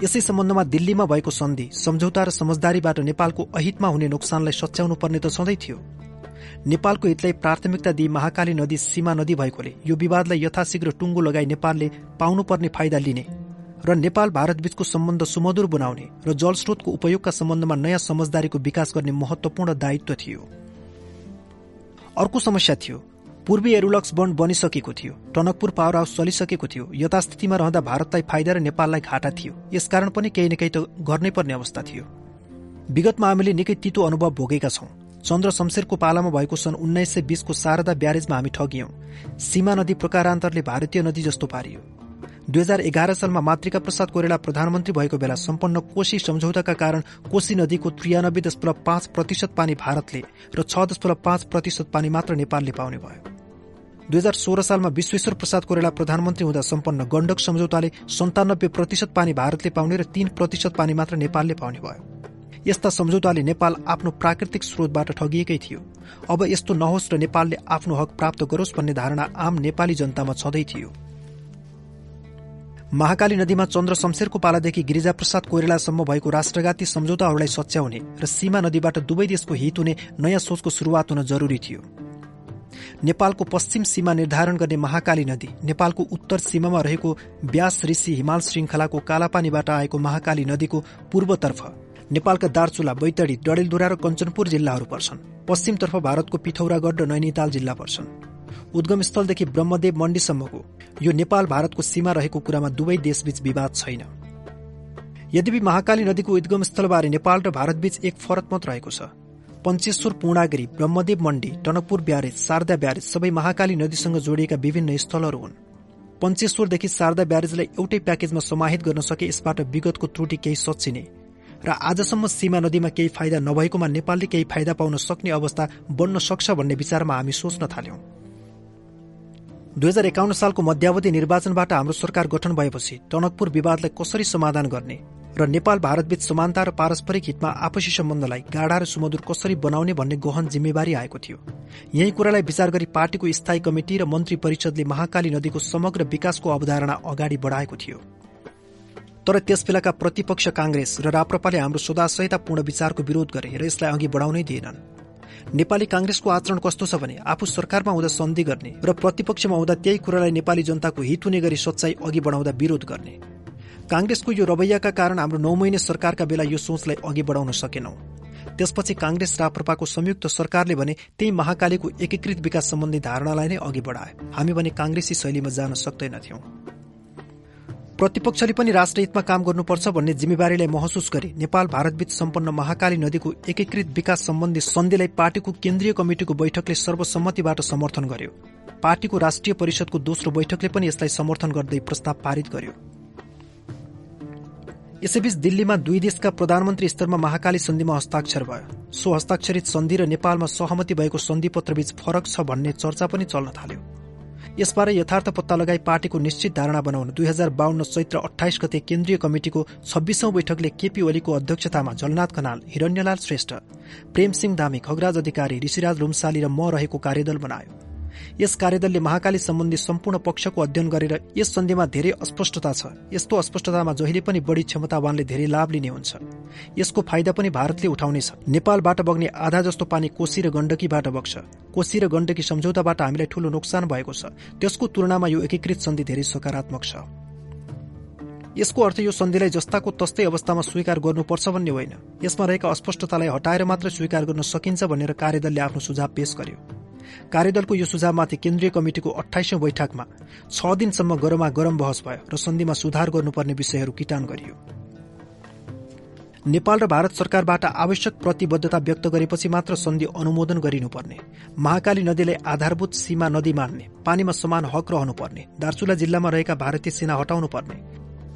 यसै सम्बन्धमा दिल्लीमा भएको सन्धि सम्झौता र समझदारीबाट नेपालको अहितमा हुने नोक्सानलाई सच्याउनु पर्ने त सधैँ थियो। नेपालको हितलाई प्राथमिकता दिई महाकाली नदी सीमा नदी भएकोले यो विवादलाई यथाशीघ्र टुङ्गो लगाई नेपालले पाउनुपर्ने फाइदा लिने र नेपाल भारतबीचको सम्बन्ध सुमधुर बनाउने र जलस्रोतको उपयोगका सम्बन्धमा नयाँ समझदारीको विकास गर्ने महत्वपूर्ण दायित्व थियो। अर्को समस्या थियो पूर्वी एरुलक्स बन्ड बनिसकेको थियो टनकपुर पावर हाउस चलिसकेको थियो यथास्थितिमा रहँदा भारतलाई फाइदा र नेपाललाई घाटा थियो यसकारण पनि केही न केही त गर्नै पर्ने अवस्था थियो। विगतमा हामीले निकै तितो अनुभव भोगेका छौं। चन्द्र शमशेरको पालामा भएको सन् उन्नाइस सय बीसको शारदा ब्यारेजमा हामी ठगियौं। सीमा नदी प्रकारान्तरले भारतीय नदी जस्तो पारियो। दुई हजार एघार सालमा मातृका प्रसाद कोइराला प्रधानमन्त्री भएको बेला सम्पन्न कोशी सम्झौताका कारण कोशी नदीको त्रियानब्बे दशमलव पाँच प्रतिशत पानी भारतले र छ दशमलव पाँच प्रतिशत पानी मात्र नेपालले पाउने भयो। दुई हजार सोह्र सालमा विश्वेश्वर प्रसाद कोइराला प्रधानमन्त्री हुँदा सम्पन्न गण्डक सम्झौताले सन्तानब्बे प्रतिशत पानी भारतले पाउने र तीन प्रतिशत पानी मात्र नेपालले पाउने भयो। यस्ता सम्झौताले नेपाल आफ्नो प्राकृतिक स्रोतबाट ठगिएकै थियो। अब यस्तो नहोस् र नेपालले आफ्नो हक प्राप्त गरोस् भन्ने धारणा आम नेपाली जनतामा छँदै थियो। महाकाली नदीमा चन्द्र शमशेरको पालादेखि गिरिजाप्रसाद कोइरालासम्म भएको राष्ट्रघाती सम्झौताहरूलाई सच्याउने र सीमा नदीबाट दुवै देशको हित हुने नयाँ सोचको शुरूआत हुन जरूरी थियो। नेपालको पश्चिम सीमा निर्धारण गर्ने महाकाली नदी नेपालको उत्तर सीमामा रहेको व्यास ऋषि हिमाल श्रृङ्खलाको कालापानीबाट आएको महाकाली नदीको पूर्वतर्फ नेपालका दार्चुला बैतडी डडेलधुरा र कञ्चनपुर जिल्लाहरू पर्छन्। पश्चिमतर्फ भारतको पिथौरागढ र नैनीताल जिल्ला पर्छन्। उद्गमस्थलदेखि ब्रह्मदेव मण्डीसम्मको यो नेपाल भारतको सीमा रहेको कुरामा दुवै देशबीच विवाद छैन। यद्यपि महाकाली नदीको उद्गमस्थलबारे नेपाल र भारतबीच एक फरक मत रहेको छ। पञ्चेश्वर पूर्णागिरी ब्रह्मदेव मण्डी टनकपुर ब्यारेज शारदा ब्यारेज सबै महाकाली नदीसँग जोडिएका विभिन्न स्थलहरू हुन्। पञ्चेश्वरदेखि शारदा ब्यारेजलाई एउटै प्याकेजमा समाहित गर्न सके यसबाट विगतको त्रुटि केही सचिने र आजसम्म सीमा नदीमा केही फाइदा नभएकोमा नेपालले केही फाइदा पाउन सक्ने अवस्था बन्न सक्छ भन्ने विचारमा हामी सोच्न थाल्यौं। दुई हजार एकाउन्न सालको मध्यावधि निर्वाचनबाट हाम्रो सरकार गठन भएपछि टनकपुर विवादलाई कसरी समाधान गर्ने र नेपाल भारतबीच समानता र पारस्परिक हितमा आपसी सम्बन्धलाई गाढ़ा र सुमधुर कसरी बनाउने भन्ने गहन जिम्मेवारी आएको थियो। यही कुरालाई विचार गरी पार्टीको स्थायी कमिटी र मन्त्री परिषदले महाकाली नदीको समग्र विकासको अवधारणा अगाडि बढाएको थियो। तर त्यसबेलाका प्रतिपक्ष कांग्रेस र राप्रपाले हाम्रो सदाशयतापूर्ण विचारको विरोध गरे र यसलाई अघि बढाउनै दिएनन्। नेपाली कांग्रेसको आचरण कस्तो छ भने आफू सरकारमा हुँदा सन्धि गर्ने र प्रतिपक्षमा हुँदा त्यही कुरालाई नेपाली जनताको हित हुने गरी सच्चाई अघि बढाउँदा विरोध गर्ने। कांग्रेसको यो रवैयाका कारण हाम्रो नौ महिने सरकारका बेला यो सोचलाई अघि बढाउन सकेनौं। त्यसपछि कांग्रेस राप्रपाको संयुक्त सरकारले भने त्यही महाकालीको एकीकृत विकास सम्बन्धी धारणालाई नै अघि बढाए। हामी भने कांग्रेसी शैलीमा जान सक्दैनथ्यौं। प्रतिपक्षले पनि राष्ट्रहितमा काम गर्नुपर्छ भन्ने जिम्मेवारीलाई महसुस गरी। नेपाल भारतबीच सम्पन्न महाकाली नदीको एकीकृत विकास सम्बन्धी सन्धिलाई पार्टीको केन्द्रीय कमिटिको बैठकले सर्वसम्मतिबाट समर्थन गर्यो। पार्टीको राष्ट्रिय परिषदको दोस्रो बैठकले पनि यसलाई समर्थन गर्दै प्रस्ताव पारित गर्यो। यसैबीच दिल्लीमा दुई देशका प्रधानमन्त्री स्तरमा महाकाली सन्धिमा हस्ताक्षर भयो। सो हस्ताक्षरित सन्धि र नेपालमा सहमति भएको सन्धि पत्रबीच फरक छ भन्ने चर्चा पनि चल्न थाल्यो। यसबारे यथार्थ पत्ता लगाई पार्टीको निश्चित धारणा बनाउन दुई हजार बाहन्न चैत्र अठाइस गते केन्द्रीय कमिटिको छब्बीसौं बैठकले केपी ओलीको अध्यक्षतामा जलनाथ खनाल हिरण्यलाल श्रेष्ठ प्रेमसिंह दामी खगराज अधिकारी ऋषिराज रुम्साली र म रहेको कार्यदल बनायो। यस कार्यदलले महाकाली सम्बन्धी सम्पूर्ण पक्षको अध्ययन गरेर यस सन्धिमा धेरै अस्पष्टता छ। यस्तो अस्पष्टतामा जहिले पनि बढी क्षमतावानले धेरै लाभ लिने हुन्छ। यसको फाइदा पनि भारतले उठाउनेछ। नेपालबाट बग्ने आधा जस्तो पानी कोशी र गण्डकीबाट बग्छ। कोशी र गण्डकी सम्झौताबाट हामीलाई ठूलो नोक्सान भएको छ। त्यसको तुलनामा यो एकीकृत सन्धि धेरै सकारात्मक छ। यसको अर्थ यो सन्धिलाई जस्ताको तस्तै अवस्थामा स्वीकार गर्नुपर्छ भन्ने होइन। यसमा रहेका अस्पष्टतालाई हटाएर मात्र स्वीकार गर्न सकिन्छ भनेर कार्यदलले आफ्नो सुझाव पेश गर्यो। कार्यदलको यो सुझावमाथि केन्द्रीय कमिटिको अठाइसौं बैठकमा छ दिनसम्म गरमा गरम बहस भयो र सन्धिमा सुधार गर्नुपर्ने विषयहरू किटान गरियो। नेपाल र भारत सरकारबाट आवश्यक प्रतिबद्धता व्यक्त गरेपछि मात्र सन्धि अनुमोदन गरिनुपर्ने महाकाली नदीलाई आधारभूत सीमा नदी मान्ने पानीमा समान हक रहनुपर्ने दार्चुला जिल्लामा रहेका भारतीय सेना हटाउनु पर्ने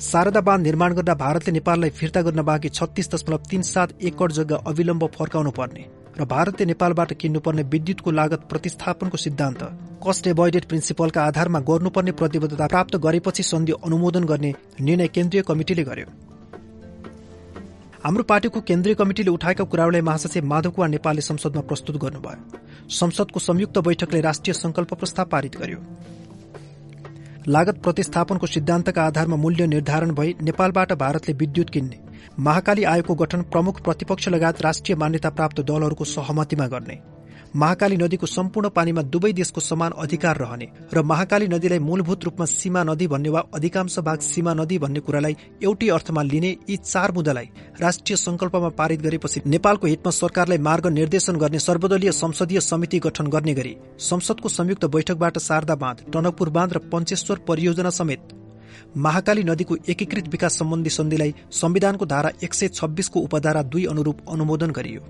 शारदा बाँध निर्माण गर्दा भारतले नेपाललाई फिर्ता गर्न बाँकी छत्तीस दशमलव तीन सात एकड़ जग्गा अविलम्ब फर्काउनु पर्ने र भारतले नेपालबाट किन्नुपर्ने विद्युतको लागत प्रतिस्थापनको सिद्धान्त कस्ट एभोइडेड प्रिन्सिपलका आधारमा गर्नुपर्ने प्रतिबद्धता प्राप्त गरेपछि सन्धि अनुमोदन गर्ने निर्णय केन्द्रीय कमिटिले गर्यो। हाम्रो पार्टीको केन्द्रीय कमिटिले उठाएका कुराहरूलाई महासचिव माधव कुमार नेपालले संसदमा प्रस्तुत गर्नुभयो। संसदको संयुक्त बैठकले राष्ट्रिय संकल्प प्रस्ताव पारित गर्यो। लागत प्रतिस्थापनको सिद्धान्तका आधारमा मूल्य निर्धारण भई नेपालबाट भारतले विद्युत किन्ने। महाकाली आयोगको गठन प्रमुख प्रतिपक्ष लगायत राष्ट्रिय मान्यता प्राप्त दलहरूको सहमतिमा गर्ने। महाकाली नदीको सम्पूर्ण पानीमा दुवै देशको समान अधिकार रहने र महाकाली नदीलाई मूलभूत रूपमा सीमा नदी भन्ने वा अधिकांश भाग सीमा नदी भन्ने कुरालाई एउटै अर्थमा लिने यी चार मुद्दालाई राष्ट्रिय संकल्पमा पारित गरेपछि नेपालको हितमा सरकारलाई मार्ग निर्देशन गर्ने सर्वदलीय संसदीय समिति गठन गर्ने गरी संसदको संयुक्त बैठकबाट शारदा बाँध टनकपुर बाँध र पञ्चेश्वर परियोजना समेत महाकाली नदीको एकीकृत विकास सम्बन्धी सन्धिलाई संविधानको धारा एक सय छब्बीसको उपधारा दुई अनुरूप अनुमोदन गरियो।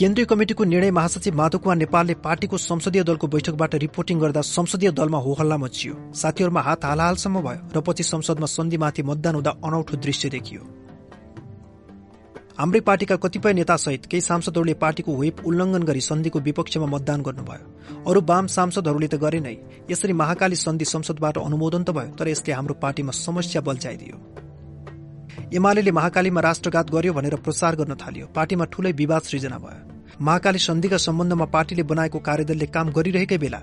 केन्द्रीय कमिटिको निर्णय महासचिव माधव कुमार नेपालले पार्टीको संसदीय दलको बैठकबाट रिपोर्टिङ गर्दा संसदीय दलमा होहल्ला मचियो। साथीहरूमा हात हालहालसम्म भयो। र पछि संसदमा सन्धिमाथि मतदान हुँदा अनौठो दृश्य देखियो। हाम्रै पार्टीका कतिपय नेतासहित केही सांसदहरूले पार्टीको व्हिप उल्लंघन गरी सन्धिको विपक्षमा मतदान गर्नुभयो। अरू वाम सांसदहरूले त गरे नै यसरी महाकाली सन्धि संसदबाट अनुमोदन त भयो तर यसले हाम्रो पार्टीमा समस्या बल्झाइदियो। एमाले महाकालीमा राष्ट्रघात गर्यो भनेर प्रचार गर्न थाल्यो। पार्टीमा ठूलै विवाद सृजना भयो। महाकाली सन्धिका सम्बन्धमा पार्टीले बनाएको कार्यदलले काम गरिरहेकै बेला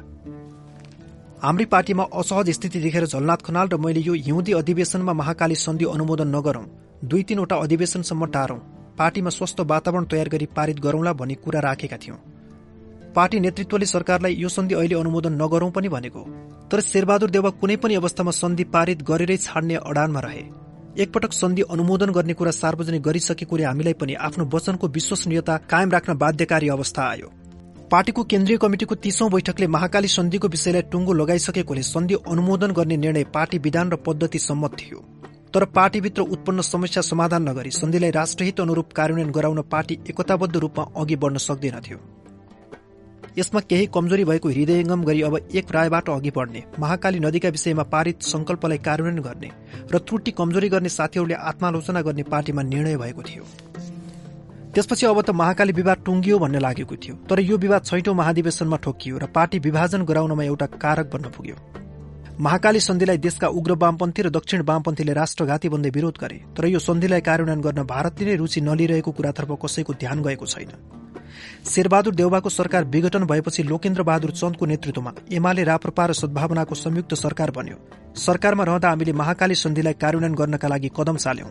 हाम्रै पार्टीमा असहज स्थिति देखेर झलनाथ खनाल र मैले यो हिउँदी अधिवेशनमा महाकाली सन्धि अनुमोदन नगरौं। दुई तीनवटा अधिवेशनसम्म टारौं। पार्टीमा स्वस्थ वातावरण तयार गरी पारित गरौंला भन्ने कुरा राखेका थियौं। पार्टी नेतृत्वले सरकारलाई यो सन्धि अहिले अनुमोदन नगरौं पनि भनेको तर शेरबहादुर देवा कुनै पनि अवस्थामा सन्धि पारित गरेरै छाड्ने अडानमा रहे। एकपटक सन्धि अनुमोदन गर्ने कुरा सार्वजनिक गरिसकेकोले हामीलाई पनि आफ्नो वचनको विश्वसनीयता कायम राख्न बाध्यकारी अवस्था आयो। पार्टीको केन्द्रीय कमिटिको तीसौं बैठकले महाकाली सन्धिको विषयलाई टुङ्गो लगाइसकेकोले सन्धि अनुमोदन गर्ने निर्णय पार्टी विधान र पद्धति सम्मत थियो। तर पार्टीभित्र उत्पन्न समस्या समाधान नगरी सन्धिलाई राष्ट्रहित अनुरूप कार्यान्वयन गराउन पार्टी एकताबद्ध रूपमा अघि बढ्न सक्दैनथ्यो यसमा केही कमजोरी भएको हृदयङ्गम गरी अब एक रायबाट अघि बढ्ने। महाकाली नदीका विषयमा पारित संकल्पलाई कार्यान्वयन गर्ने र त्रुटि कमजोरी गर्ने साथीहरूले आत्मालोचना गर्ने पार्टीमा निर्णय भएको थियो। त्यसपछि अब त महाकाली विवाद टुङ्गियो भन्ने लागेको थियो। तर यो विवाद छैटौं महाधिवेशनमा ठोकियो र पार्टी विभाजन गराउनमा एउटा कारक बन्न पुग्यो। महाकाली सन्धिलाई देशका उग्र वामपन्थी र दक्षिण वामपन्थीले राष्ट्रघाती बन्दै विरोध गरे। तर यो सन्धिलाई कार्यान्वयन गर्न भारतले नै रुचि नलिरहेको कुरातर्फ कसैको ध्यान गएको छैन। शेरबहादुर देउबाको सरकार विघटन भएपछि लोकेन्द्र बहादुर चन्दको नेतृत्वमा एमाले राप्रपा र सद्भावनाको संयुक्त सरकार बन्यो। सरकारमा रहँदा हामीले महाकाली सन्धिलाई कार्यान्वयन गर्नका लागि कदम चाल्यौं।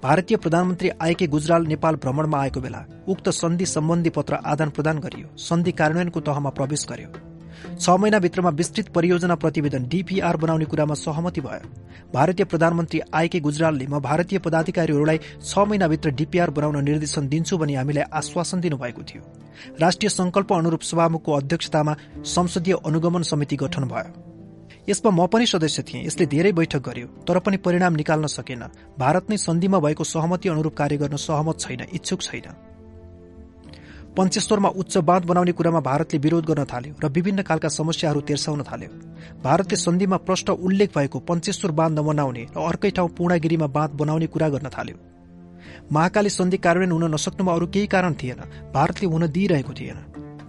भारतीय प्रधानमन्त्री आइके गुजराल नेपाल भ्रमणमा आएको बेला उक्त सन्धि सम्बन्धी पत्र आदान प्रदान गरियो। सन्धि कार्यान्वयनको तहमा प्रवेश गर्यो। छ महिनाभित्रमा विस्तृत परियोजना प्रतिवेदन डीपीआर बनाउने कुरामा सहमति भयो। भारतीय प्रधानमन्त्री आइके गुजरालले म भारतीय पदाधिकारीहरूलाई छ महिनाभित्र डीपीआर बनाउन निर्देशन दिन्छु भनी हामीलाई आश्वासन दिनुभएको थियो। राष्ट्रिय संकल्प अनुरूप सभामुखको अध्यक्षतामा संसदीय अनुगमन समिति गठन भयो। यसमा म पनि सदस्य थिएँ यसले धेरै बैठक गर्यो तर पनि परिणाम निकाल्न सकेन। भारत नै सन्धिमा भएको सहमति अनुरूप कार्य गर्न सहमत छैन इच्छुक छैन। पञ्चेश्वरमा उच्च बाँध बनाउने कुरामा भारतले विरोध गर्न थाल्यो र विभिन्न खालका समस्याहरू तेर्साउन थाल्यो। भारतले सन्धिमा प्रष्ट उल्लेख भएको पञ्चेश्वर बाँध नबनाउने र अर्कै ठाउँ पूर्णागिरीमा बाँध बनाउने कुरा गर्न थाल्यो। महाकाली सन्धि कार्यान्वयन हुन नसक्नुमा अरू केही कारण थिएन। भारतले हुन दिइरहेको थिएन।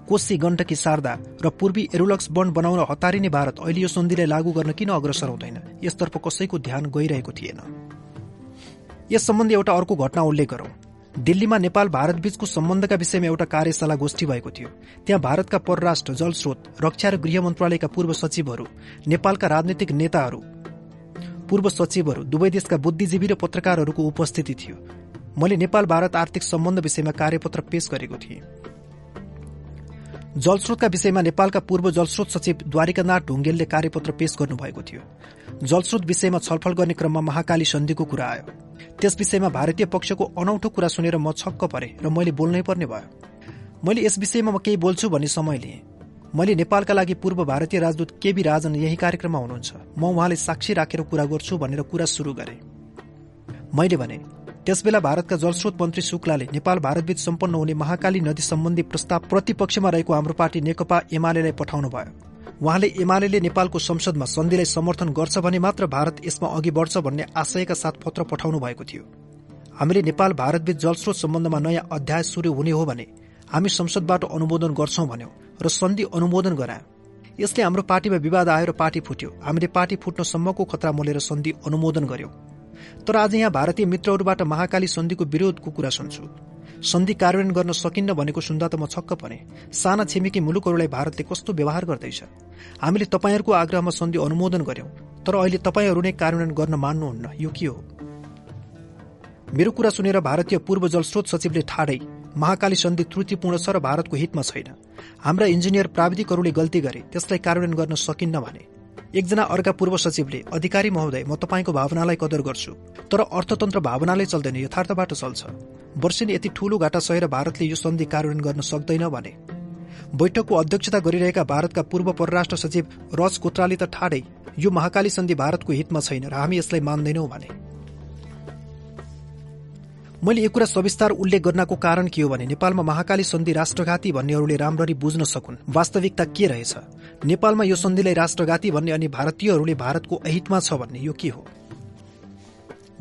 कोशी गण्डकी शारदा र पूर्वी एरोलक्स वन बनाउन हतारिने भारत अहिले यो सन्धिलाई लागू गर्न किन अग्रसर हुँदैन? यसतर्फ कसैको ध्यान गइरहेको थिएन। यस सम्बन्धी एउटा अर्को घटना उल्लेख गरौं। दिल्लीमा नेपाल भारत बीचको सम्बन्धका विषयमा एउटा कार्यशाला गोष्ठी भएको थियो। त्यहाँ भारतका परराष्ट्र जलस्रोत रक्षा र गृह मन्त्रालयका पूर्व सचिवहरू नेपालका राजनैतिक नेताहरू पूर्व सचिवहरू दुवै देशका बुद्धिजीवी र पत्रकारहरूको उपस्थिति थियो। मैले नेपाल भारत आर्थिक सम्बन्ध विषयमा कार्यपत्र पेश गरेको थिएँ। जलस्रोतका विषयमा नेपालका पूर्व जलस्रोत सचिव द्वारिकानाथ ढुङ्गेलले कार्यपत्र पेश गर्नुभएको थियो। जलस्रोत विषयमा छलफल गर्ने क्रममा महाकाली सन्धिको कुरा आयो। त्यस विषयमा भारतीय पक्षको अनौठो कुरा सुनेर म छक्क परे र मैले बोल्नै पर्ने भयो। मैले यस विषयमा म केही बोल्छु भन्ने समय लिएँ। मैले नेपालका लागि पूर्व भारतीय राजदूत केबी राजन यही कार्यक्रममा हुनुहुन्छ। म उहाँले साक्षी राखेर कुरा गर्छु भनेर कुरा सुरु गरे। मैले भने त्यसबेला भारतका जलस्रोत मन्त्री शुक्लाले नेपाल भारतबीच सम्पन्न हुने महाकाली नदी सम्बन्धी प्रस्ताव प्रतिपक्षमा रहेको हाम्रो पार्टी नेकपा एमालेलाई पठाउनु भयो उहाँले एमाले नेपालको संसदमा सन्धिलाई समर्थन गर्छ भने मात्र भारत यसमा अघि बढ्छ भन्ने आशयका साथ पत्र पठाउनु भएको थियो। हामीले नेपाल भारतबीच जलस्रोत सम्बन्धमा नयाँ अध्याय शुरू हुने हो भने हामी संसदबाट अनुमोदन गर्छौं भन्यौं र सन्धि अनुमोदन गरायौं। यसले हाम्रो पार्टीमा विवाद आयो र पार्टी फुट्यो। हामीले पार्टी फुट्नसम्मको खतरा मोलेर सन्धि अनुमोदन गर्यौं। तर आज यहाँ भारतीय मित्रहरूबाट महाकाली सन्धिको विरोधको कुरा सुन्छु। सन्धि कार्यान्वयन गर्न सकिन्न भनेको सुन्दा त म छक्क परे। साना छिमेकी मुलुकहरूलाई भारतले कस्तो व्यवहार गर्दैछ? हामीले तपाईँहरूको आग्रहमा सन्धि अनुमोदन गर्यौं तर अहिले तपाईँहरू नै कार्यान्वयन गर्न मान्नुहुन्न। यो के हो? मेरो कुरा सुनेर भारतीय पूर्व जलस्रोत सचिवले ठाडै महाकाली सन्धि त्रुटिपूर्ण छ र भारतको हितमा छैन। हाम्रा इन्जिनियर प्राविधिकहरूले गल्ती गरे त्यसलाई कार्यान्वयन गर्न सकिन्न भने। एकजना अर्का पूर्व सचिवले अधिकारी महोदय म तपाईँको भावनालाई कदर गर्छु तर अर्थतन्त्र भावनाले चल्दैन यथार्थबाट चल्छ। वर्षेनी यति ठूलो घाटा सहेर भारतले यो सन्धि कार्यान्वयन गर्न सक्दैन भने। बैठकको अध्यक्षता गरिरहेका भारतका पूर्व परराष्ट्र सचिव रज कोत्राले त ठाडै यो महाकाली सन्धि भारतको हितमा छैन र हामी यसलाई मान्दैनौ भने। मैले यो कुरा सविस्तार उल्लेख गर्नको कारण के हो भने नेपालमा महाकाली सन्धि राष्ट्रघाती भन्नेहरूले राम्ररी बुझ्न सकुन्। वास्तविकता के रहेछ? नेपालमा यो सन्धिलाई राष्ट्रघाती भन्ने अनि भारतीयहरूले भारतको अहितमा छ भन्ने यो के हो?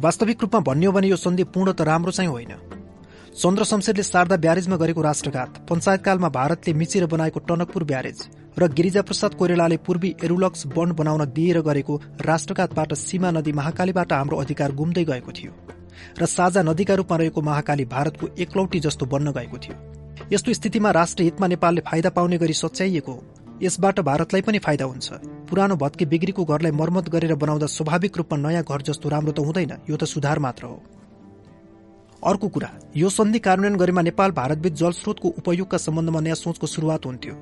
वास्तविक रूपमा भन्ने हो भने यो सन्धि पूर्ण त राम्रो चाहिँ होइन। चन्द्र शमशेरले शारदा ब्यारेजमा गरेको राष्ट्रघात। पञ्चायतकालमा भारतले मिचेर बनाएको टनकपुर ब्यारेज र गिरिजाप्रसाद कोइरालाले पूर्वी एरुलक्स बन्ड बनाउन दिएर गरेको राष्ट्रघातबाट सीमा नदी महाकालीबाट हाम्रो अधिकार गुम्दै गएको थियो र साझा नदीका रूपमा रहेको महाकाली भारतको एकलौटी जस्तो बन्न गएको थियो। यस्तो स्थितिमा राष्ट्र हितमा नेपालले फाइदा पाउने गरी सच्याइएको हो। यसबाट भारतलाई पनि फाइदा हुन्छ। पुरानो भत्के बिग्रीको घरलाई मर्मत गरेर बनाउँदा स्वाभाविक रूपमा नयाँ घर जस्तो राम्रो त हुँदैन यो त सुधार मात्र हो। अर्को कुरा यो सन्धि कार्यान्वयन गरेमा नेपाल भारतबीच जलस्रोतको उपयोगका सम्बन्धमा नयाँ सोचको शुरूआत हुन्थ्यो।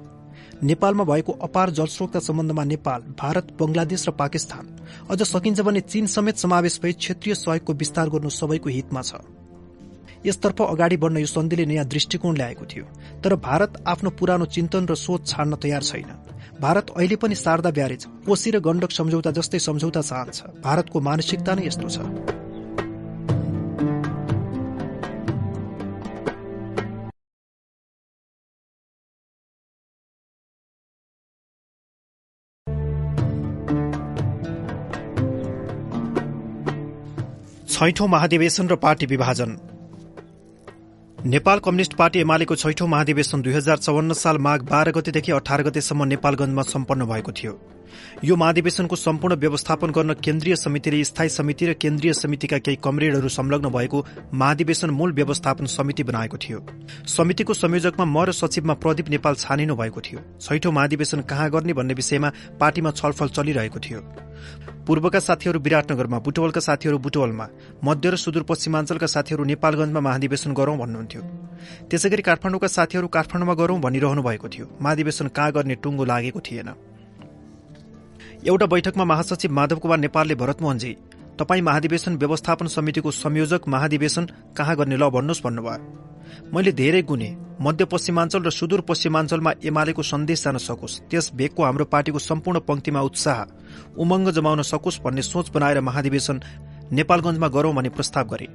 नेपालमा भएको अपार जलस्रोतका सम्बन्धमा नेपाल भारत बंगलादेश र पाकिस्तान अझ सकिन्छ भने चीन समेत समावेश भई क्षेत्रीय सहयोगको विस्तार गर्नु सबैको हितमा छ। यसतर्फ अगाडि बढ्न यो सन्धिले नयाँ दृष्टिकोण ल्याएको थियो तर भारत आफ्नो पुरानो चिन्तन र सोच छाड्न तयार छैन। भारत अहिले पनि शारदा ब्यारेज कोशी र गण्डक सम्झौता जस्तै सम्झौता चाहन्छ। भारतको मानसिकता नै यस्तो छ। छैठौं महाधिवेशन र पार्टी विभाजन। नेपाल कम्युनिष्ट पार्टी एमालेको छैठौं महाधिवेशन दुई हजार चौवन्न साल माघ बाह्र गतेदेखि अठार गतेसम्म नेपालगंजमा सम्पन्न भएको थियो। यो महाधिवेशनको सम्पूर्ण व्यवस्थापन गर्न केन्द्रीय समिति र स्थायी समिति र केन्द्रीय समितिका केही कमरेडहरू संलग्न भएको महाधिवेशन मूल व्यवस्थापन समिति बनाएको थियो। समितिको संयोजकमा म र सचिवमा प्रदीप नेपाल छानिनु भएको थियो। छैठौं महाधिवेशन कहाँ गर्ने भन्ने विषयमा पार्टीमा छलफल चलिरहेको थियो। पूर्वका साथीहरू विराटनगरमा बुटवलका साथीहरू बुटवलमा मध्य र सुदूरपश्चिमाञ्चलका साथीहरू नेपालगंजमा महाधिवेशन गरौं भन्नुहुन्थ्यो। त्यसै गरी काठमाडौँका साथीहरू काठमाडौँमा गरौं भनिरहनु भएको थियो। महाधिवेशन कहाँ गर्ने टुङ्गो लागेको थिएन। एउटा बैठकमा महासचिव माधव कुमार नेपालले भरतमोहनजी तपाई महाधिवेशन व्यवस्थापन समितिको संयोजक महाधिवेशन कहाँ गर्ने ल भन्नुहोस् भन्नुभयो। मैले धेरै गुने मध्यपश्चिमाञ्चल र सुदूर पश्चिमाञ्चलमा एमालेको सन्देश जान सकोस् त्यस भेगको हाम्रो पार्टीको सम्पूर्ण पंक्तिमा उत्साह उमङ्ग जमाउन सकोस् भन्ने सोच बनाएर महाधिवेशन नेपालगंजमा गरौं भन्ने प्रस्ताव गरे।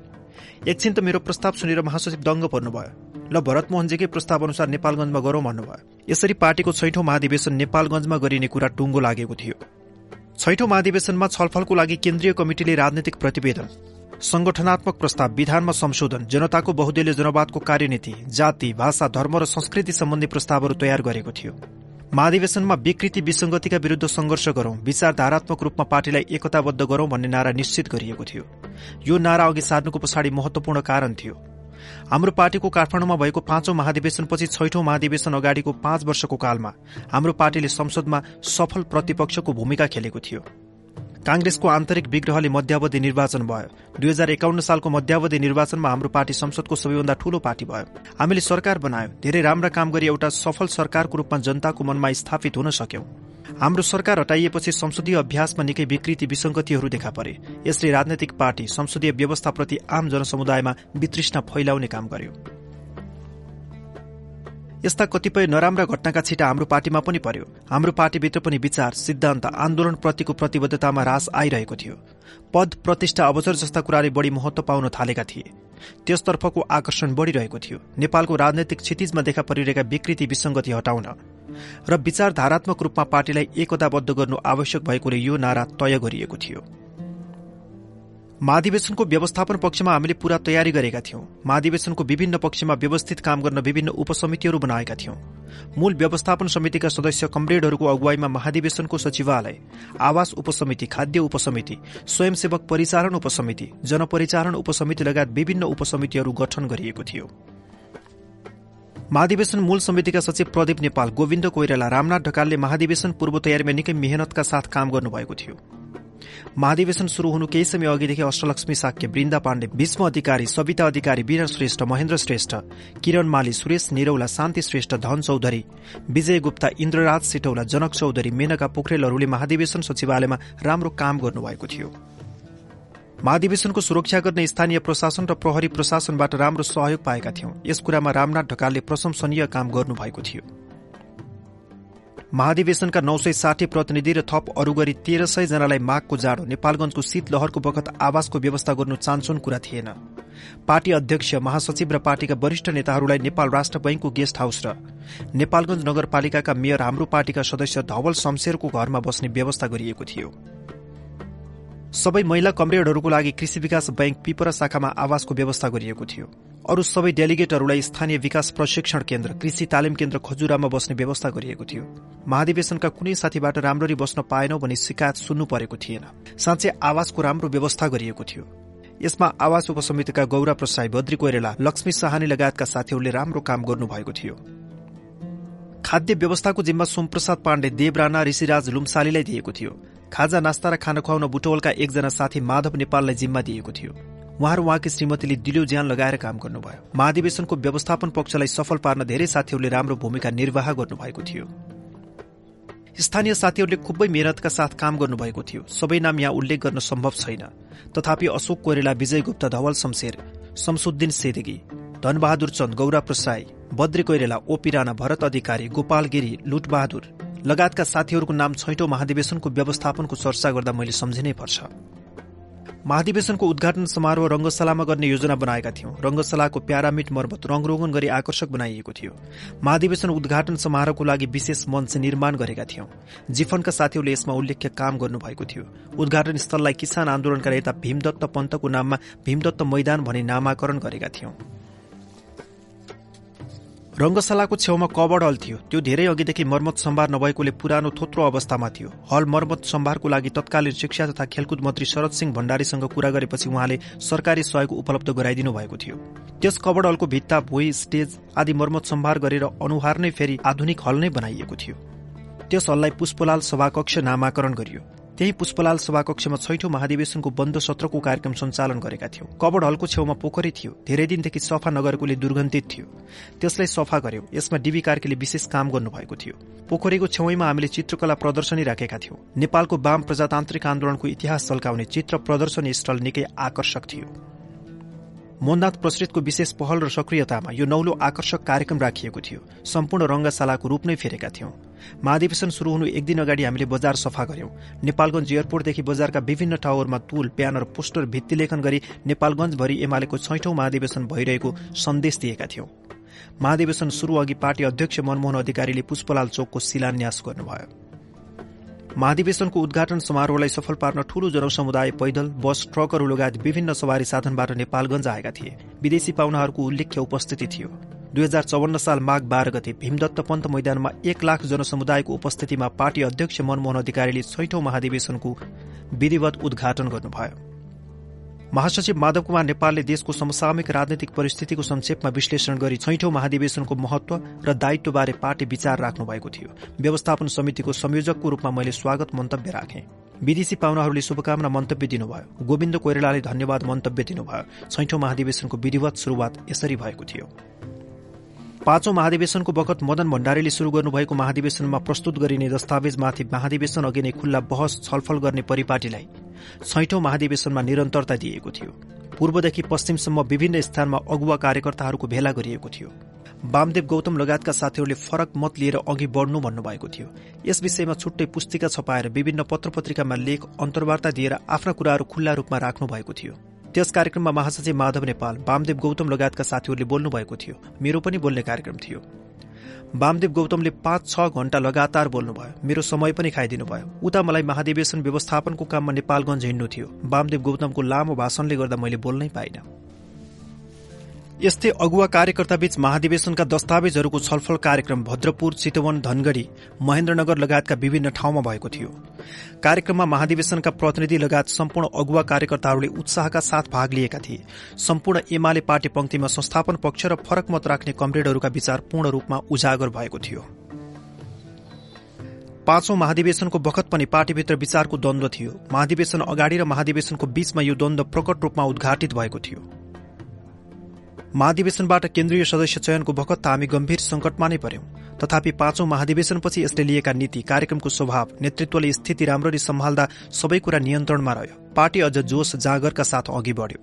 एकछिन त मेरो प्रस्ताव सुनेर महासचिव दङ्ग पर्नुभयो। ल भरतमोहनजीकै प्रस्ताव अनुसार नेपालगंजमा गरौं भन्नुभयो। यसरी पार्टीको छैठौं महाधिवेशन नेपालगंजमा गरिने कुरा टुङ्गो लागेको थियो। छैठौं महाधिवेशनमा छलफलको लागि केन्द्रीय कमिटिले राजनैतिक प्रतिवेदन संगठनात्मक प्रस्ताव विधानमा संशोधन जनताको बहुदलीय जनवादको कार्यनीति जाति भाषा धर्म र संस्कृति सम्बन्धी प्रस्तावहरू तयार गरेको थियो। महाधिवेशनमा विकृति विसंगतिका विरूद्ध संघर्ष गरौं विचारधारात्मक रूपमा पार्टीलाई एकताबद्ध गरौं भन्ने नारा निश्चित गरिएको थियो। यो नारा अघि सार्नुको पछाडि महत्वपूर्ण कारण थियो। हाम्रो पार्टीको काठमाडौँमा भएको पाँचौं महाधिवेशनपछि छैठौं महाधिवेशन अगाडिको पाँच वर्षको कालमा हाम्रो पार्टीले संसदमा सफल प्रतिपक्षको भूमिका खेलेको थियो। कांग्रेसको आन्तरिक विग्रहले मध्यावधि निर्वाचन भयो। दुई हजार एकाउन्न सालको मध्यावधि निर्वाचनमा हाम्रो पार्टी संसदको सबैभन्दा ठूलो पार्टी भयो। हामीले सरकार बनायो। धेरै राम्रा काम गरी एउटा सफल सरकारको रूपमा जनताको मनमा स्थापित हुन सक्यौं। हाम्रो सरकार हटाइएपछि संसदीय अभ्यासमा निकै विकृति विसंगतिहरू देखा परे। यसले राजनैतिक पार्टी संसदीय व्यवस्थाप्रति आम जनसमुदायमा वितृष्णा फैलाउने काम गर्यो। यस्ता कतिपय नराम्रा घटनाका छिटा हाम्रो पार्टीमा पनि पर्यो। हाम्रो पार्टीभित्र पनि विचार सिद्धान्त आन्दोलनप्रतिको प्रतिबद्धतामा ह्रास आइरहेको थियो। पद प्रतिष्ठा अवसर जस्ता कुराले बढ़ी महत्व पाउन थालेका थिए। त्यसतर्फको आकर्षण बढ़िरहेको थियो। नेपालको राजनैतिक क्षितिजमा देखा परिरहेका विकृति विसंगति हटाउन र विचारधारात्मक रूपमा पार्टीलाई एकताबद्ध गर्नु आवश्यक भएकोले यो नारा तय गरिएको थियो। महाधिवेशनको व्यवस्थापन पक्षमा हामीले पूरा तयारी गरेका थियौं। महाधिवेशनको विभिन्न पक्षमा व्यवस्थित काम गर्न विभिन्न उपसमितिहरू बनाएका थियौं। मूल व्यवस्थापन समितिका सदस्य कमरेडहरूको अगुवाईमा महाधिवेशनको सचिवालय आवास उपसमिति खाद्य उपसमिति स्वयंसेवक परिचालन उपसमिति जनपरिचालन उपसमिति लगायत विभिन्न उपसमितिहरू गठन गरिएको थियो। महाधिवेशन मूल समितिका सचिव प्रदीप नेपाल गोविन्द कोइराला रामनाथ ढकालले महाधिवेशन पूर्व तयारीमा निकै मेहनतका साथ काम गर्नुभएको थियो। महाधिवेशन शुरू हुनु केही समय अघिदेखि अष्टलक्ष्मी साक्य वृन्दा पाण्डे भीष्म अधिकारी सविता अधिकारी वीर श्रेष्ठ महेन्द्र श्रेष्ठ किरण माली सुरेश निरौला शान्ति श्रेष्ठ धन चौधरी विजय गुप्ता इन्द्रराज सिटौला जनक चौधरी मेनका पोखरेलहरूले महाधिवेशन सचिवालयमा राम्रो काम गर्नुभएको थियो। महाधिवेशनको सुरक्षा गर्ने स्थानीय प्रशासन र प्रहरी प्रशासनबाट राम्रो सहयोग पाएका थियौं। यस कुरामा रामनाथ ढकालले प्रशंसनीय काम गर्नुभएको थियो। महाधिवेशनका नौ सय साठी प्रतिनिधि र थप अरू गरी तेह्र सय जनालाई माघको जाडो नेपालगंजको शीतलहरको बखत आवासको व्यवस्था गर्नु चान्सोन कुरा थिएन। पार्टी अध्यक्ष महासचिव र पार्टीका वरिष्ठ नेताहरूलाई नेपाल राष्ट्र बैंकको गेस्ट हाउस र नेपालगंज नगरपालिकाका मेयर हाम्रो पार्टीका सदस्य धवल शमशेरको घरमा बस्ने व्यवस्था गरिएको थियो। सबै महिला कमरेडहरूको लागि कृषि विकास बैंक पिपरा शाखामा आवासको व्यवस्था गरिएको थियो। अरू सबै डेलिगेटहरूलाई स्थानीय विकास प्रशिक्षण केन्द्र कृषि तालिम केन्द्र खजुरामा बस्ने व्यवस्था गरिएको थियो। महाधिवेशनका कुनै साथीबाट राम्ररी बस्न पाएनौ भनी शिकायत सुन्नु परेको थिएन। साँच्चै आवासको राम्रो व्यवस्था गरिएको थियो। यसमा आवास उपसमितिका गौरा प्रसाई बद्री कोइरेला लक्ष्मी साहानी लगायतका साथीहरूले राम्रो काम गर्नुभएको थियो। खाद्य व्यवस्थाको जिम्मा सोमप्रसाद पाण्डे देवराना ऋषिराज लुम्सालीलाई दिएको थियो। खाजा नास्ता र खाना खुवाउन बुटवलका एकजना साथी माधव नेपाललाई जिम्मा दिएको थियो। उहाँ र उहाँकी श्रीमतीले दिलो ज्यान लगाएर काम गर्नुभयो। महाधिवेशनको व्यवस्थापन पक्षलाई सफल पार्न धेरै साथीहरूले राम्रो भूमिका निर्वाह गर्नुभएको थियो। स्थानीय साथीहरूले खुबै मेहनतका साथ काम गर्नुभएको थियो। सबै नाम यहाँ उल्लेख गर्न सम्भव छैन। तथापि अशोक कोइरेला विजय गुप्त धवल शमशेर शमसुद्दिन सेदेगी धनबहादुर चन्द गौरा प्रसाई बद्री कोइरेला ओपी राणा भरत अधिकारी गोपाल गिरी लुटबहादुर लगायतका साथीहरूको नाम छैटौं महाधिवेशनको व्यवस्थापनको चर्चा गर्दा मैले सम्झिनै पर्छ। महाधिवेशनको उद्घाटन समारोह रंगशालामा गर्ने योजना बनाएका थियौं। रंगशालाको प्यारामिट मर्मत रंगरोगन गरी आकर्षक बनाइएको थियो। महाधिवेशन उद्घाटन समारोहको लागि विशेष मञ्च निर्माण गरेका थियौं। जिफनका साथीहरूले यसमा उल्लेख्य काम गर्नुभएको थियो। उद्घाटन स्थललाई किसान आन्दोलनका नेता भीमदत्त पन्तको नाममा भीमदत्त मैदान भनी नामाकरण गरेका थियौं। रंगशालाको छेउमा कबड हल थियो। त्यो धेरै अघिदेखि मर्मत सम्भार नभएकोले पुरानो थोत्रो अवस्थामा थियो। हल मर्मत सम्भारको लागि तत्कालीन शिक्षा तथा खेलकुद मन्त्री शरद सिंह भण्डारीसँग कुरा गरेपछि उहाँले सरकारी सहयोग उपलब्ध गराइदिनु भएको थियो। त्यस कबड हलको भित्ता भुइँ स्टेज आदि मर्मत सम्भार गरेर अनुहार नै फेरि आधुनिक हल नै बनाइएको थियो। त्यस हललाई पुष्पलाल सभाकक्ष नामाकरण गरियो। त्यही पुष्पलाल सभाकक्षमा छैठौं महाधिवेशनको बन्द सत्रको कार्यक्रम सञ्चालन गरेका थियौं। कबड हलको छेउमा पोखरी थियो। धेरै दिनदेखि सफा नगरेकोले दुर्गन्धित थियो। त्यसलाई सफा गर्यो। यसमा डिबी कार्कीले विशेष काम गर्नुभएको थियो। पोखरीको छेउमा हामीले चित्रकला प्रदर्शनी राखेका थियौं। नेपालको वाम प्रजातान्त्रिक आन्दोलनको इतिहास झल्काउने चित्र प्रदर्शनी स्थल निकै आकर्षक थियो। मोहननाथ प्रसृतको विशेष पहल र सक्रियतामा यो नौलो आकर्षक कार्यक्रम राखिएको थियो। सम्पूर्ण रंगशालाको रूप नै फेरेका थियौं। महाधिवेशन शुरू हुनु एक दिन अगाडि हामीले बजार सफा गर्यौं। नेपालगंज एयरपोर्टदेखि बजारका विभिन्न ठाउँहरूमा तुल प्यानर पोस्टर भित्तिलेखन गरी नेपालगंजभरि एमालेको छैठौं महाधिवेशन भइरहेको सन्देश दिएका थियौं। महाधिवेशन शुरू अघि पार्टी अध्यक्ष मनमोहन अधिकारीले पुष्पलाल चोकको शिलान्यास गर्नुभयो। महाधिवेशनको उद्घाटन समारोहलाई सफल पार्न ठूलो जनसमुदाय पैदल बस ट्रकहरू लगायत विभिन्न सवारी साधनबाट नेपालगंज आएका थिए। विदेशी पाहुनाहरूको उल्लेख्य उपस्थिति थियो। दुई हजार चौवन्न साल माघ बाह्र गते भीमदत्त पन्त मैदानमा एक लाख जनसमुदायको उपस्थितिमा पार्टी अध्यक्ष मनमोहन अधिकारीले छैठौं महाधिवेशनको विधिवत उद्घाटन गर्नुभयो। महासचिव माधव कुमार नेपालले देशको समसामयिक राजनैतिक परिस्थितिको संक्षेपमा विश्लेषण गरी छैठौं महाधिवेशनको महत्व र दायित्वबारे पार्टी विचार राख्नु भएको थियो। व्यवस्थापन समितिको संयोजकको रूपमा मैले स्वागत मन्तव्य राखेँ। विदेशी पाहुनाहरूले शुभकामना मन्तव्य दिनुभयो। गोविन्द कोइरालाले धन्यवाद मन्तव्य दिनुभयो। छैठौं महाधिवेशनको विधिवत शुरूआत यसरी भएको थियो। पाँचौं महाधिवेशनको बखत मदन भण्डारीले शुरू गर्नुभएको महाधिवेशनमा प्रस्तुत गरिने दस्तावेजमाथि महाधिवेशन अघि नै खुल्ला बहस छलफल गर्ने परिपाटीलाई छैठौं महाधिवेशनमा निरन्तरता दिएको थियो। पूर्वदेखि पश्चिमसम्म विभिन्न स्थानमा अगुवा कार्यकर्ताहरूको भेला गरिएको थियो। वामदेव गौतम लगायतका साथीहरूले फरक मत लिएर अघि बढ्नु भन्नुभएको थियो। यस विषयमा छुट्टै पुस्तिका छपाएर विभिन्न पत्र पत्रिकामा लेख अन्तर्वार्ता दिएर आफ्ना कुराहरू खुल्ला रूपमा राख्नु भएको थियो। त्यस कार्यक्रममा महासचिव माधव नेपाल वामदेव गौतम लगायतका साथीहरूले बोल्नु भएको थियो। मेरो पनि बोल्ने कार्यक्रम थियो। वामदेव गौतमले पाँच छ घण्टा लगातार बोल्नुभयो। मेरो समय पनि खाइदिनु भयो उता मलाई महाधिवेशन व्यवस्थापनको काममा नेपालगञ्ज हिँड्नु थियो। वामदेव गौतमको लामो भाषणले गर्दा मैले बोल्नै पाइनँ। यस्तै अगुवा कार्यकर्ताबीच महाधिवेशनका दस्तावेजहरूको छलफल कार्यक्रम भद्रपुर चितवन धनगढ़ी महेन्द्रनगर लगायतका विभिन्न ठाउँमा भएको थियो। कार्यक्रममा महाधिवेशनका प्रतिनिधि लगायत सम्पूर्ण अगुवा कार्यकर्ताहरूले उत्साहका साथ भाग लिएका थिए। सम्पूर्ण एमाले पार्टी पंक्तिमा संस्थापन पक्ष र फरक मत राख्ने कमरेडहरूका विचार पूर्ण रूपमा उजागर भएको थियो। पाँचौं महाधिवेशनको बखत पनि पार्टीभित्र विचारको द्वन्द्व थियो। महाधिवेशन अगाडि र महाधिवेशनको बीचमा यो द्वन्द्व प्रकट रूपमा उद्घाटित भएको थियो। महाधिवेशनबाट केन्द्रीय सदस्य चयनको बखत हामी गम्भीर संकटमा नै पर्यौं। तथापि पाँचौं महाधिवेशनपछि यसले लिएका नीति कार्यक्रमको स्वभाव नेतृत्वले स्थिति राम्ररी सम्हाल्दा सबै कुरा नियन्त्रणमा रह्यो। पार्टी अझ जोश जागरका साथ अघि बढ्यो।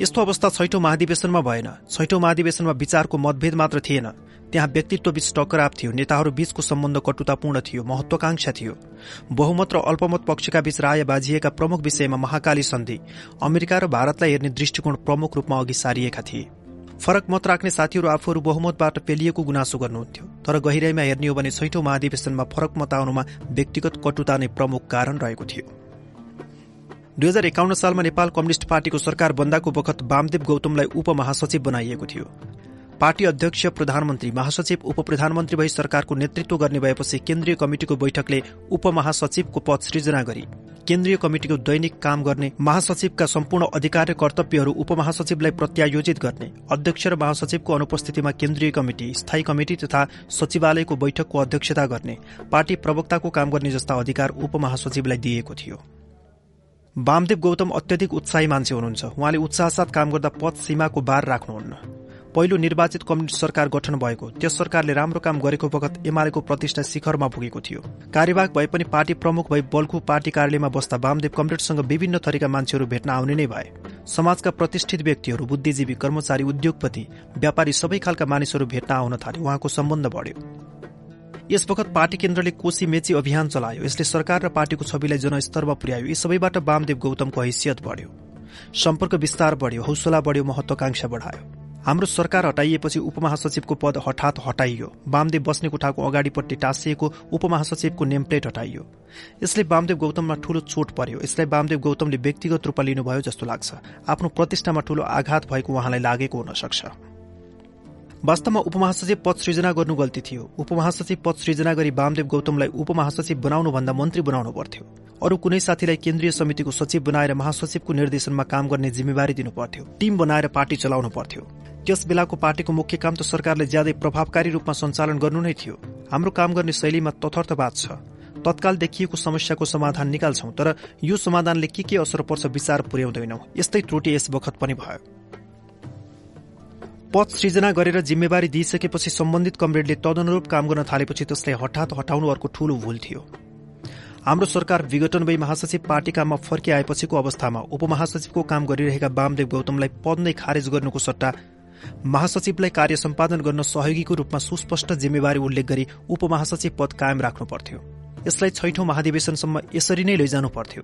यस्तो अवस्था छैठौं महाधिवेशनमा भएन। छैठौं महाधिवेशनमा विचारको मतभेद मात्र थिएन। त्यहाँ व्यक्तित्वबीच टकराव थियो नेताहरू बीचको सम्बन्ध कटुतापूर्ण थियो महत्वाकांक्षा थियो। बहुमत र अल्पमत पक्षका बीच राय बाजिएका प्रमुख विषयमा महाकाली सन्धि अमेरिका र भारतलाई हेर्ने दृष्टिकोण प्रमुख रूपमा अघि सारिएका थिए। फरक मत राख्ने साथीहरू आफूहरू बहुमतबाट पेलिएको गुनासो गर्नुहुन्थ्यो तर गहिराईमा हेर्ने हो भने छैठौं महाधिवेशनमा फरक मत आउनुमा व्यक्तिगत कटुता नै प्रमुख कारण रहेको थियो। दुई हजार एकाउन्न सालमा नेपाल कम्युनिष्ट पार्टीको सरकार बन्दाको बखत वामदेव गौतमलाई उपमहासचिव बनाइएको थियो। पार्टी अध्यक्ष प्रधानमन्त्री महासचिव उप प्रधानमन्त्री भई सरकारको नेतृत्व गर्ने भएपछि केन्द्रीय कमिटिको बैठकले उपमहासचिवको पद सृजना गरी केन्द्रीय कमिटिको दैनिक काम गर्ने महासचिवका सम्पूर्ण अधिकार र कर्तव्यहरू उपमहासचिवलाई प्रत्यायोजित गर्ने अध्यक्ष र महासचिवको अनुपस्थितिमा केन्द्रीय कमिटी स्थायी कमिटी तथा सचिवालयको बैठकको अध्यक्षता गर्ने पार्टी प्रवक्ताको काम गर्ने जस्ता अधिकार उपमहासचिवलाई दिएको थियो। वामदेव गौतम अत्यधिक उत्साही मान्छे हुनुहुन्छ। उहाँले उत्साहसाथ काम गर्दा पद सीमाको बार राख्नुहुन्न। पहिलो निर्वाचित कम्युनिस्ट सरकार गठन भएको। त्यस सरकारले राम्रो काम गरेको बखत एमालेको प्रतिष्ठा शिखरमा पुगेको थियो। कार्यवाहक भए पनि पार्टी प्रमुख भई बल्खु पार्टी कार्यालयमा बस्दा वामदेव कमरेडसँग विभिन्न थरीका मान्छेहरू भेट्न आउने नै भए। समाजका प्रतिष्ठित व्यक्तिहरू बुद्धिजीवी कर्मचारी उद्योगपति व्यापारी सबै खालका मानिसहरू भेट्न आउन थाले उहाँको सम्बन्ध बढ्यो। यस वखत पार्टी केन्द्रले कोशी मेची अभियान चलायो। यसले सरकार र पार्टीको छविलाई जनस्तरमा पुर्यायो। यी सबैबाट वामदेव गौतमको हैसियत बढ्यो। सम्पर्क विस्तार बढ्यो। हौसला बढ्यो। महत्वाकांक्षा बढायो। हाम्रो सरकार हटाइएपछि उपमहासचिवको पद हठात हटाइयो। वामदेव बस्ने कोठाको अगाडिपट्टि टाँसिएको उपमहासचिवको नेमप्लेट हटाइयो। यसले वामदेव गौतममा ठूलो चोट पर्यो। यसलाई वामदेव गौतमले व्यक्तिगत रूपमा लिनुभयो जस्तो लाग्छ। आफ्नो प्रतिष्ठामा ठूलो आघात भएको उहाँलाई लागेको हुन सक्छ वास्तवमा उपमहासचिव पद सृजना गर्नु गल्ती थियो। उपमहासचिव पद सृजना गरी वामदेव गौतमलाई उपमहासचिव बनाउनुभन्दा मन्त्री बनाउनु पर्थ्यो। अरू कुनै साथीलाई केन्द्रीय समितिको सचिव बनाएर महासचिवको निर्देशनमा काम गर्ने जिम्मेवारी दिनु पर्थ्यो। टीम बनाएर पार्टी चलाउनु पर्थ्यो। त्यस बेलाको पार्टीको मुख्य काम त सरकारले ज्यादै प्रभावकारी रूपमा सञ्चालन गर्नु नै थियो। हाम्रो काम गर्ने शैलीमा तथर्थवाद छ। तत्काल देखिएको समस्याको समाधान निकाल्छौं तर यो समाधानले के के असर पर्छ विचार पुर्याउँदैनौ। यस्तै त्रुटि यस बखत पनि भयो। पद सृजना गरेर जिम्मेवारी दिइसकेपछि सम्बन्धित कमरेडले तदनुरूप काम गर्न थालेपछि त्यसलाई हठात हटाउनु अर्को ठूलो भूल थियो। हाम्रो सरकार विघटन भई महासचिव पार्टी काममा फर्किआएपछिको अवस्थामा उपमहासचिवको काम गरिरहेका वामदेव गौतमलाई पद नै खारेज गर्नुको सट्टा महासचिवलाई कार्य सम्पादन गर्न सहयोगीको रूपमा सुस्पष्ट जिम्मेवारी उल्लेख गरी उपमहासचिव पद कायम राख्नु पर्थ्यो। यसलाई छैठौं महाधिवेशनसम्म यसरी नै लैजानु पर्थ्यो।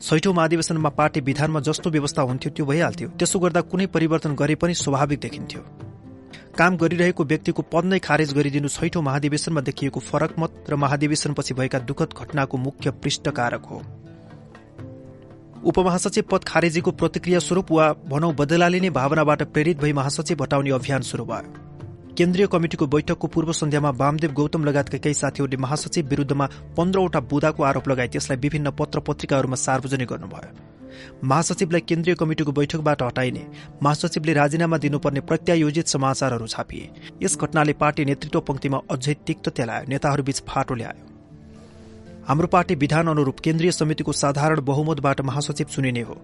छैठौं महाधिवेशनमा पार्टी विधानमा जस्तो व्यवस्था हुन्थ्यो त्यो भइहाल्थ्यो। त्यसो गर्दा कुनै परिवर्तन गरे पनि स्वाभाविक देखिन्थ्यो। काम गरिरहेको व्यक्तिको पद नै खारेज गरिदिनु छैठौं महाधिवेशनमा देखिएको फरक मत र महाधिवेशनपछि भएका दुःखद घटनाको मुख्य पृष्ठकारक हो। उपमहासचिव पद खारेजीको प्रतिक्रिया स्वरूप वा भनौं बदला लिने भावनाबाट प्रेरित भई महासचिव हटाउने अभियान शुरू भयो। केन्द्रीय कमिटिको बैठकको पूर्व सन्ध्यामा वामदेव गौतम लगायतका केही साथीहरूले महासचिव विरूद्धमा पन्ध्रवटा बुदाको आरोप लगाए त्यसलाई विभिन्न पत्र पत्रिकाहरूमा सार्वजनिक गर्नुभयो। महासचिवलाई केन्द्रीय कमिटिको बैठकबाट हटाइने महासचिवले राजीनामा दिनुपर्ने प्रत्यायोजित समाचारहरू छापिए। यस घटनाले पार्टी नेतृत्व पंक्तिमा अझै तिक्तता ल्यायो नेताहरूबीच फाटो ल्यायो। हाम्रो पार्टी विधान अनुरूप केन्द्रीय समितिको साधारण बहुमतबाट महासचिव चुनिने हो।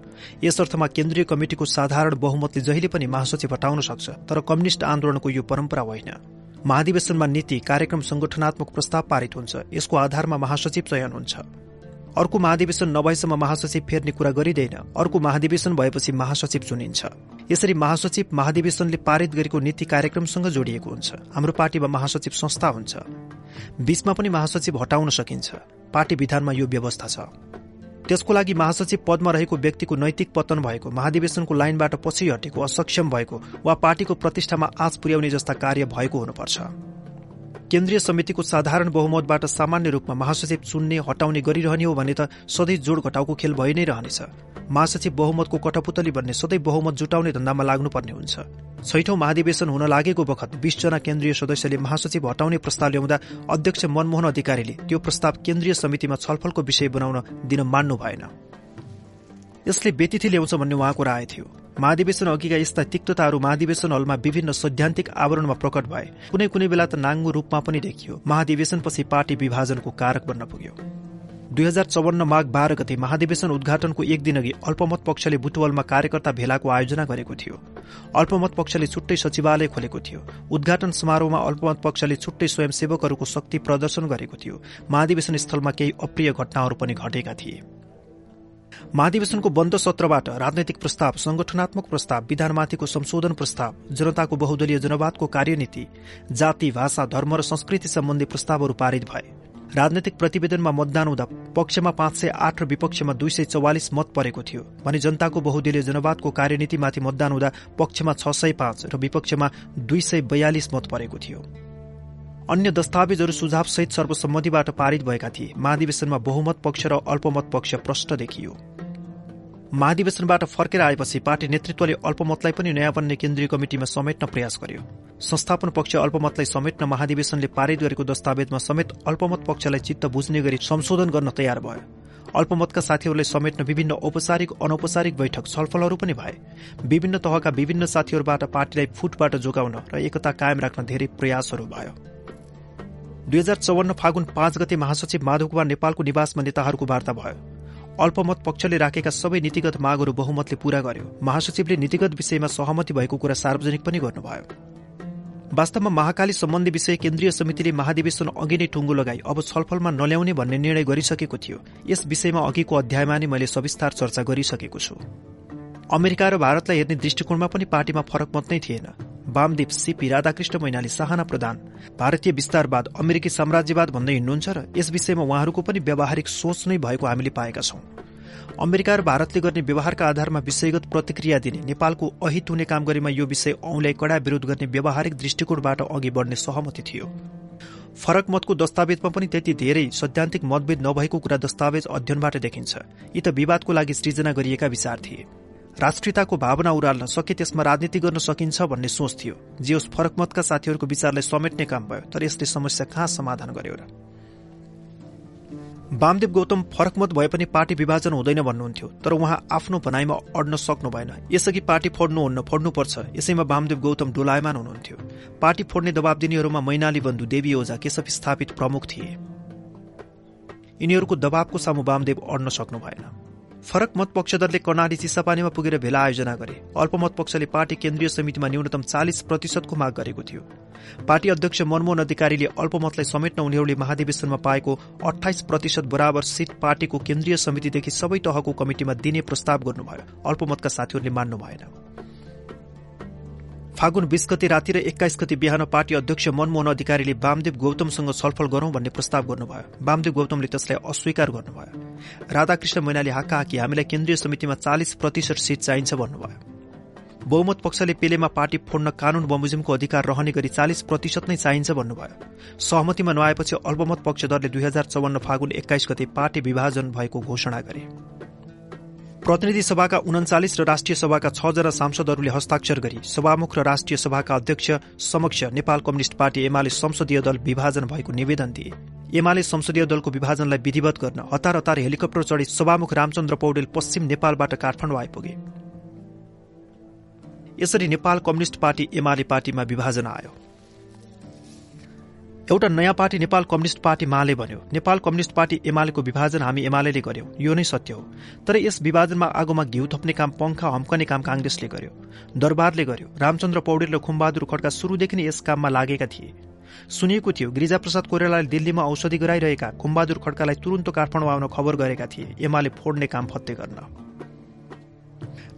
यस अर्थमा केन्द्रीय कमिटिको साधारण बहुमतले जहिले पनि महासचिव हटाउन सक्छ तर कम्युनिष्ट आन्दोलनको यो परम्परा होइन। महाधिवेशनमा नीति कार्यक्रम संगठनात्मक प्रस्ताव पारित हुन्छ यसको आधारमा महासचिव चयन हुन्छ। अर्को महाधिवेशन नभएसम्म महासचिव फेर्ने कुरा गरिँदैन अर्को महाधिवेशन भएपछि महासचिव चुनिन्छ। यसरी महासचिव महाधिवेशनले पारित गरेको नीति कार्यक्रमसँग जोडिएको हुन्छ। हाम्रो पार्टीमा महासचिव संस्था हुन्छ। बीचमा पनि महासचिव हटाउन सकिन्छ। पार्टी विधानमा यो व्यवस्था छ। त्यसको लागि महासचिव पदमा रहेको व्यक्तिको नैतिक पतन भएको महाधिवेशनको लाइनबाट पछि हटेको असक्षम भएको वा पार्टीको प्रतिष्ठामा आँच पुर्याउने जस्ता कार्य भएको हुनुपर्छ। केन्द्रीय समितिको साधारण बहुमतबाट सामान्य रूपमा महासचिव चुन्ने हटाउने गरिरहने हो भने त सधैँ जोड घटाउको खेल भइ नै रहनेछ। महासचिव बहुमतको कटपुतली बन्ने सधैँ बहुमत जुटाउने धन्दामा लाग्नुपर्ने हुन्छ। छैठौं महाधिवेशन हुन लागेको बखत बीसजना केन्द्रीय सदस्यले महासचिव हटाउने प्रस्ताव ल्याउँदा अध्यक्ष मनमोहन अधिकारीले त्यो प्रस्ताव केन्द्रीय समितिमा छलफलको विषय बनाउन दिन मान्नु भएन। यसले व्यतिथि ल्याउँछ भन्ने उहाँको राय थियो। महाधिवेशन अघिका यस्ता तिक्तताहरू महाधिवेशन हलमा विभिन्न सैद्धान्तिक आवरणमा प्रकट भए। कुनै कुनै बेला त नाङ्गो रूपमा पनि देखियो। महाधिवेशनपछि पार्टी विभाजनको कारक बन्न पुग्यो। दुई हजार चौवन्न माघ बाह्र गते महाधिवेशन उद्घाटनको एक दिनअघि अल्पमत पक्षले बुटवलमा कार्यकर्ता भेलाको आयोजना गरेको थियो। अल्पमत पक्षले छुट्टै सचिवालय खोलेको थियो। उद्घाटन समारोहमा अल्पमत पक्षले छुट्टै स्वयंसेवकहरूको शक्ति प्रदर्शन गरेको थियो। महाधिवेशन स्थलमा केही अप्रिय घटनाहरू पनि घटेका थिए। महाधिवेशनको बन्द सत्रबाट राजनैतिक प्रस्ताव संगठनात्मक प्रस्ताव विधानमाथिको संशोधन प्रस्ताव जनताको बहुदलीय जनवादको कार्यनीति जाति भाषा धर्म र संस्कृति सम्बन्धी प्रस्तावहरू पारित भए। राजनैतिक प्रतिवेदनमा मतदान हुँदा पक्षमा पाँच सय आठ र विपक्षमा दुई सय चौवालिस मत परेको थियो। भने जनताको बहुदलीय जनवादको कार्यनीतिमाथि मतदान हुँदा पक्षमा छ सय पाँच र विपक्षमा दुई सय बयालिस मत परेको थियो। अन्य दस्तावेजहरू सुझाव सहित सर्वसम्मतिबाट पारित भएका थिए। महाधिवेशनमा बहुमत पक्ष र अल्पमत पक्ष प्रष्ट देखियो। महाधिवेशनबाट फर्केर आएपछि पार्टी नेतृत्वले अल्पमतलाई पनि नयाँ बन्ने केन्द्रीय कमिटिमा समेट्न प्रयास गर्यो। संस्थापन पक्ष अल्पमतलाई समेट्न महाधिवेशनले पारित गरेको दस्तावेजमा समेत अल्पमत पक्षलाई चित्त बुझ्ने गरी संशोधन गर्न तयार भयो। अल्पमतका साथीहरूलाई समेट्न विभिन्न औपचारिक अनौपचारिक बैठक छलफलहरू पनि भए। विभिन्न तहका विभिन्न साथीहरूबाट पार्टीलाई फुटबाट जोगाउन र एकता कायम राख्न धेरै प्रयासहरू भयो। दुई हजार चौवन्न फागुन पाँच गते महासचिव माधव कुमार नेपालको निवासमा नेताहरूको वार्ता भयो। अल्पमत पक्षले राखेका सबै नीतिगत मागहरू बहुमतले पूरा गर्यो। महासचिवले नीतिगत विषयमा सहमति भएको कुरा सार्वजनिक पनि गर्नुभयो। वास्तवमा महाकाली सम्बन्धी विषय केन्द्रीय समितिले महाधिवेशन अघि नै टुङ्गो लगाई। अब छलफलमा नल्याउने भन्ने निर्णय गरिसकेको थियो। यस विषयमा अघिको अध्यायमा नै मैले सविस्तार चर्चा गरिसकेको छु। अमेरिका र भारतलाई हेर्ने दृष्टिकोणमा पनि पार्टीमा फरक मत नै थिएन। वामदेव सीपी राधाकृष्ण मैनाली साहना प्रधान। भारतीय विस्तारवाद अमेरिकी साम्राज्यवाद भन्दै हिँड्नुहुन्छ र यस विषयमा उहाँहरूको पनि व्यावहारिक सोच नै भएको हामीले पाएका छौं। अमेरिका र भारतले गर्ने व्यवहारका आधारमा विषयगत प्रतिक्रिया दिने नेपालको अहित हुने काम गरेमा यो विषय औंलाई कडा विरोध गर्ने व्यावहारिक दृष्टिकोणबाट अघि बढ्ने सहमति थियो। फरक मतको दस्तावेजमा पनि त्यति धेरै सैद्धान्तिक मतभेद नभएको कुरा दस्तावेज अध्ययनबाट देखिन्छ। यी त विवादको लागि सृजना गरिएका विचार थिए। राष्ट्रियताको भावना उराल्न सके त्यसमा राजनीति गर्न सकिन्छ भन्ने सोच थियो। जे फरक मतका साथीहरूको विचारलाई समेट्ने काम भयो तर यसले समस्या कहाँ समाधान गर्यो र? वामदेव गौतम फरक मत भए पनि पार्टी विभाजन हुँदैन भन्नुहुन्थ्यो तर उहाँ आफ्नो भनाइमा अड्न सक्नु भएन। यसअघि पार्टी फोड्नुहुन्न फोड्नुपर्छ यसैमा वामदेव गौतम डोलायमान हुनुहुन्थ्यो। पार्टी फोड्ने दबाब दिनेहरूमा मैनाली बन्धु देवी ओझा केशव स्थापित प्रमुख थिए। यिनीहरूको दबावको सामु वामदेव अड्न सक्नु भएन। फरक मत पक्षधरले कर्णाली चिसापानीमा पुगेर भेला आयोजना गरे। अल्पमत पक्षले पार्टी केन्द्रीय समितिमा न्यूनतम चालिस प्रतिशतको माग गरेको थियो। पार्टी अध्यक्ष मनमोहन अधिकारीले अल्पमतलाई समेट्न उनीहरूले महाधिवेशनमा पाएको अठाइस प्रतिशत बराबर सिट पार्टीको केन्द्रीय समितिदेखि सबै तहको कमिटिमा दिने प्रस्ताव गर्नुभयो। अल्पमतका साथीहरूले मान्नु भएन। फागुन बीस गति राति र एक्काइस गति बिहान पार्टी अध्यक्ष मनमोहन अधिकारीले वामदेव गौतमसँग छलफल गरौं भन्ने प्रस्ताव गर्नुभयो। वामदेव गौतमले त्यसलाई अस्वीकार गर्नुभयो। राधाकृष्ण मैनाले हाका हाकी हामीलाई केन्द्रीय समितिमा चालिस प्रतिशत सीट चाहिन्छ भन्नुभयो। बहुमत पक्षले पेलेमा पार्टी फोड्न कानून बमोजिमको अधिकार रहने गरी चालिस प्रतिशत नै चाहिन्छ भन्नुभयो। सहमतिमा नआएपछि अल्पमत पक्षधरले दुई हजार चौवन्न फागुन एक्काइस गते पार्टी विभाजन भएको घोषणा गरे। प्रतिनिधि सभाका उन्चालिस र राष्ट्रिय सभाका छजना सांसदहरूले हस्ताक्षर गरी सभामुख र राष्ट्रिय सभाका अध्यक्ष समक्ष नेपाल कम्युनिष्ट पार्टी एमाले संसदीय दल विभाजन भएको निवेदन दिए। एमाले संसदीय दलको विभाजनलाई विधिवत गर्न हतार हतार हेलिकप्टर चढी सभामुख रामचन्द्र पौडेल पश्चिम नेपालबाट काठमाडौँ आइपुगे। यसरी नेपाल कम्युनिष्ट पार्टी एमाले पार्टीमा विभाजन आयो। एउटा नयाँ party Nepal communist party Male भन्यो नेपाल कम्युनिष्ट पार्टी एमालेको विभाजन हामी एमाले गर्यौं। यो नै सत्य हो। तर यस विभाजनमा आगोमा घिउ थप्ने काम पंखा हम्कने काम कांग्रेसले गर्यो। दरबारले गर्यो। रामचन्द्र पौडेल र खुम्बहादुर खड्का शुरूदेखि नै यस काममा लागेका थिए। सुनिएको थियो गिरिजाप्रसाद कोइरालाले दिल्लीमा औषधि गराइरहेका खुम्बहादुर खड्कालाई तुरन्त काठमाडौँ आउन खबर गरेका थिए। एमाले फोड्ने काम फत्ते गर्न।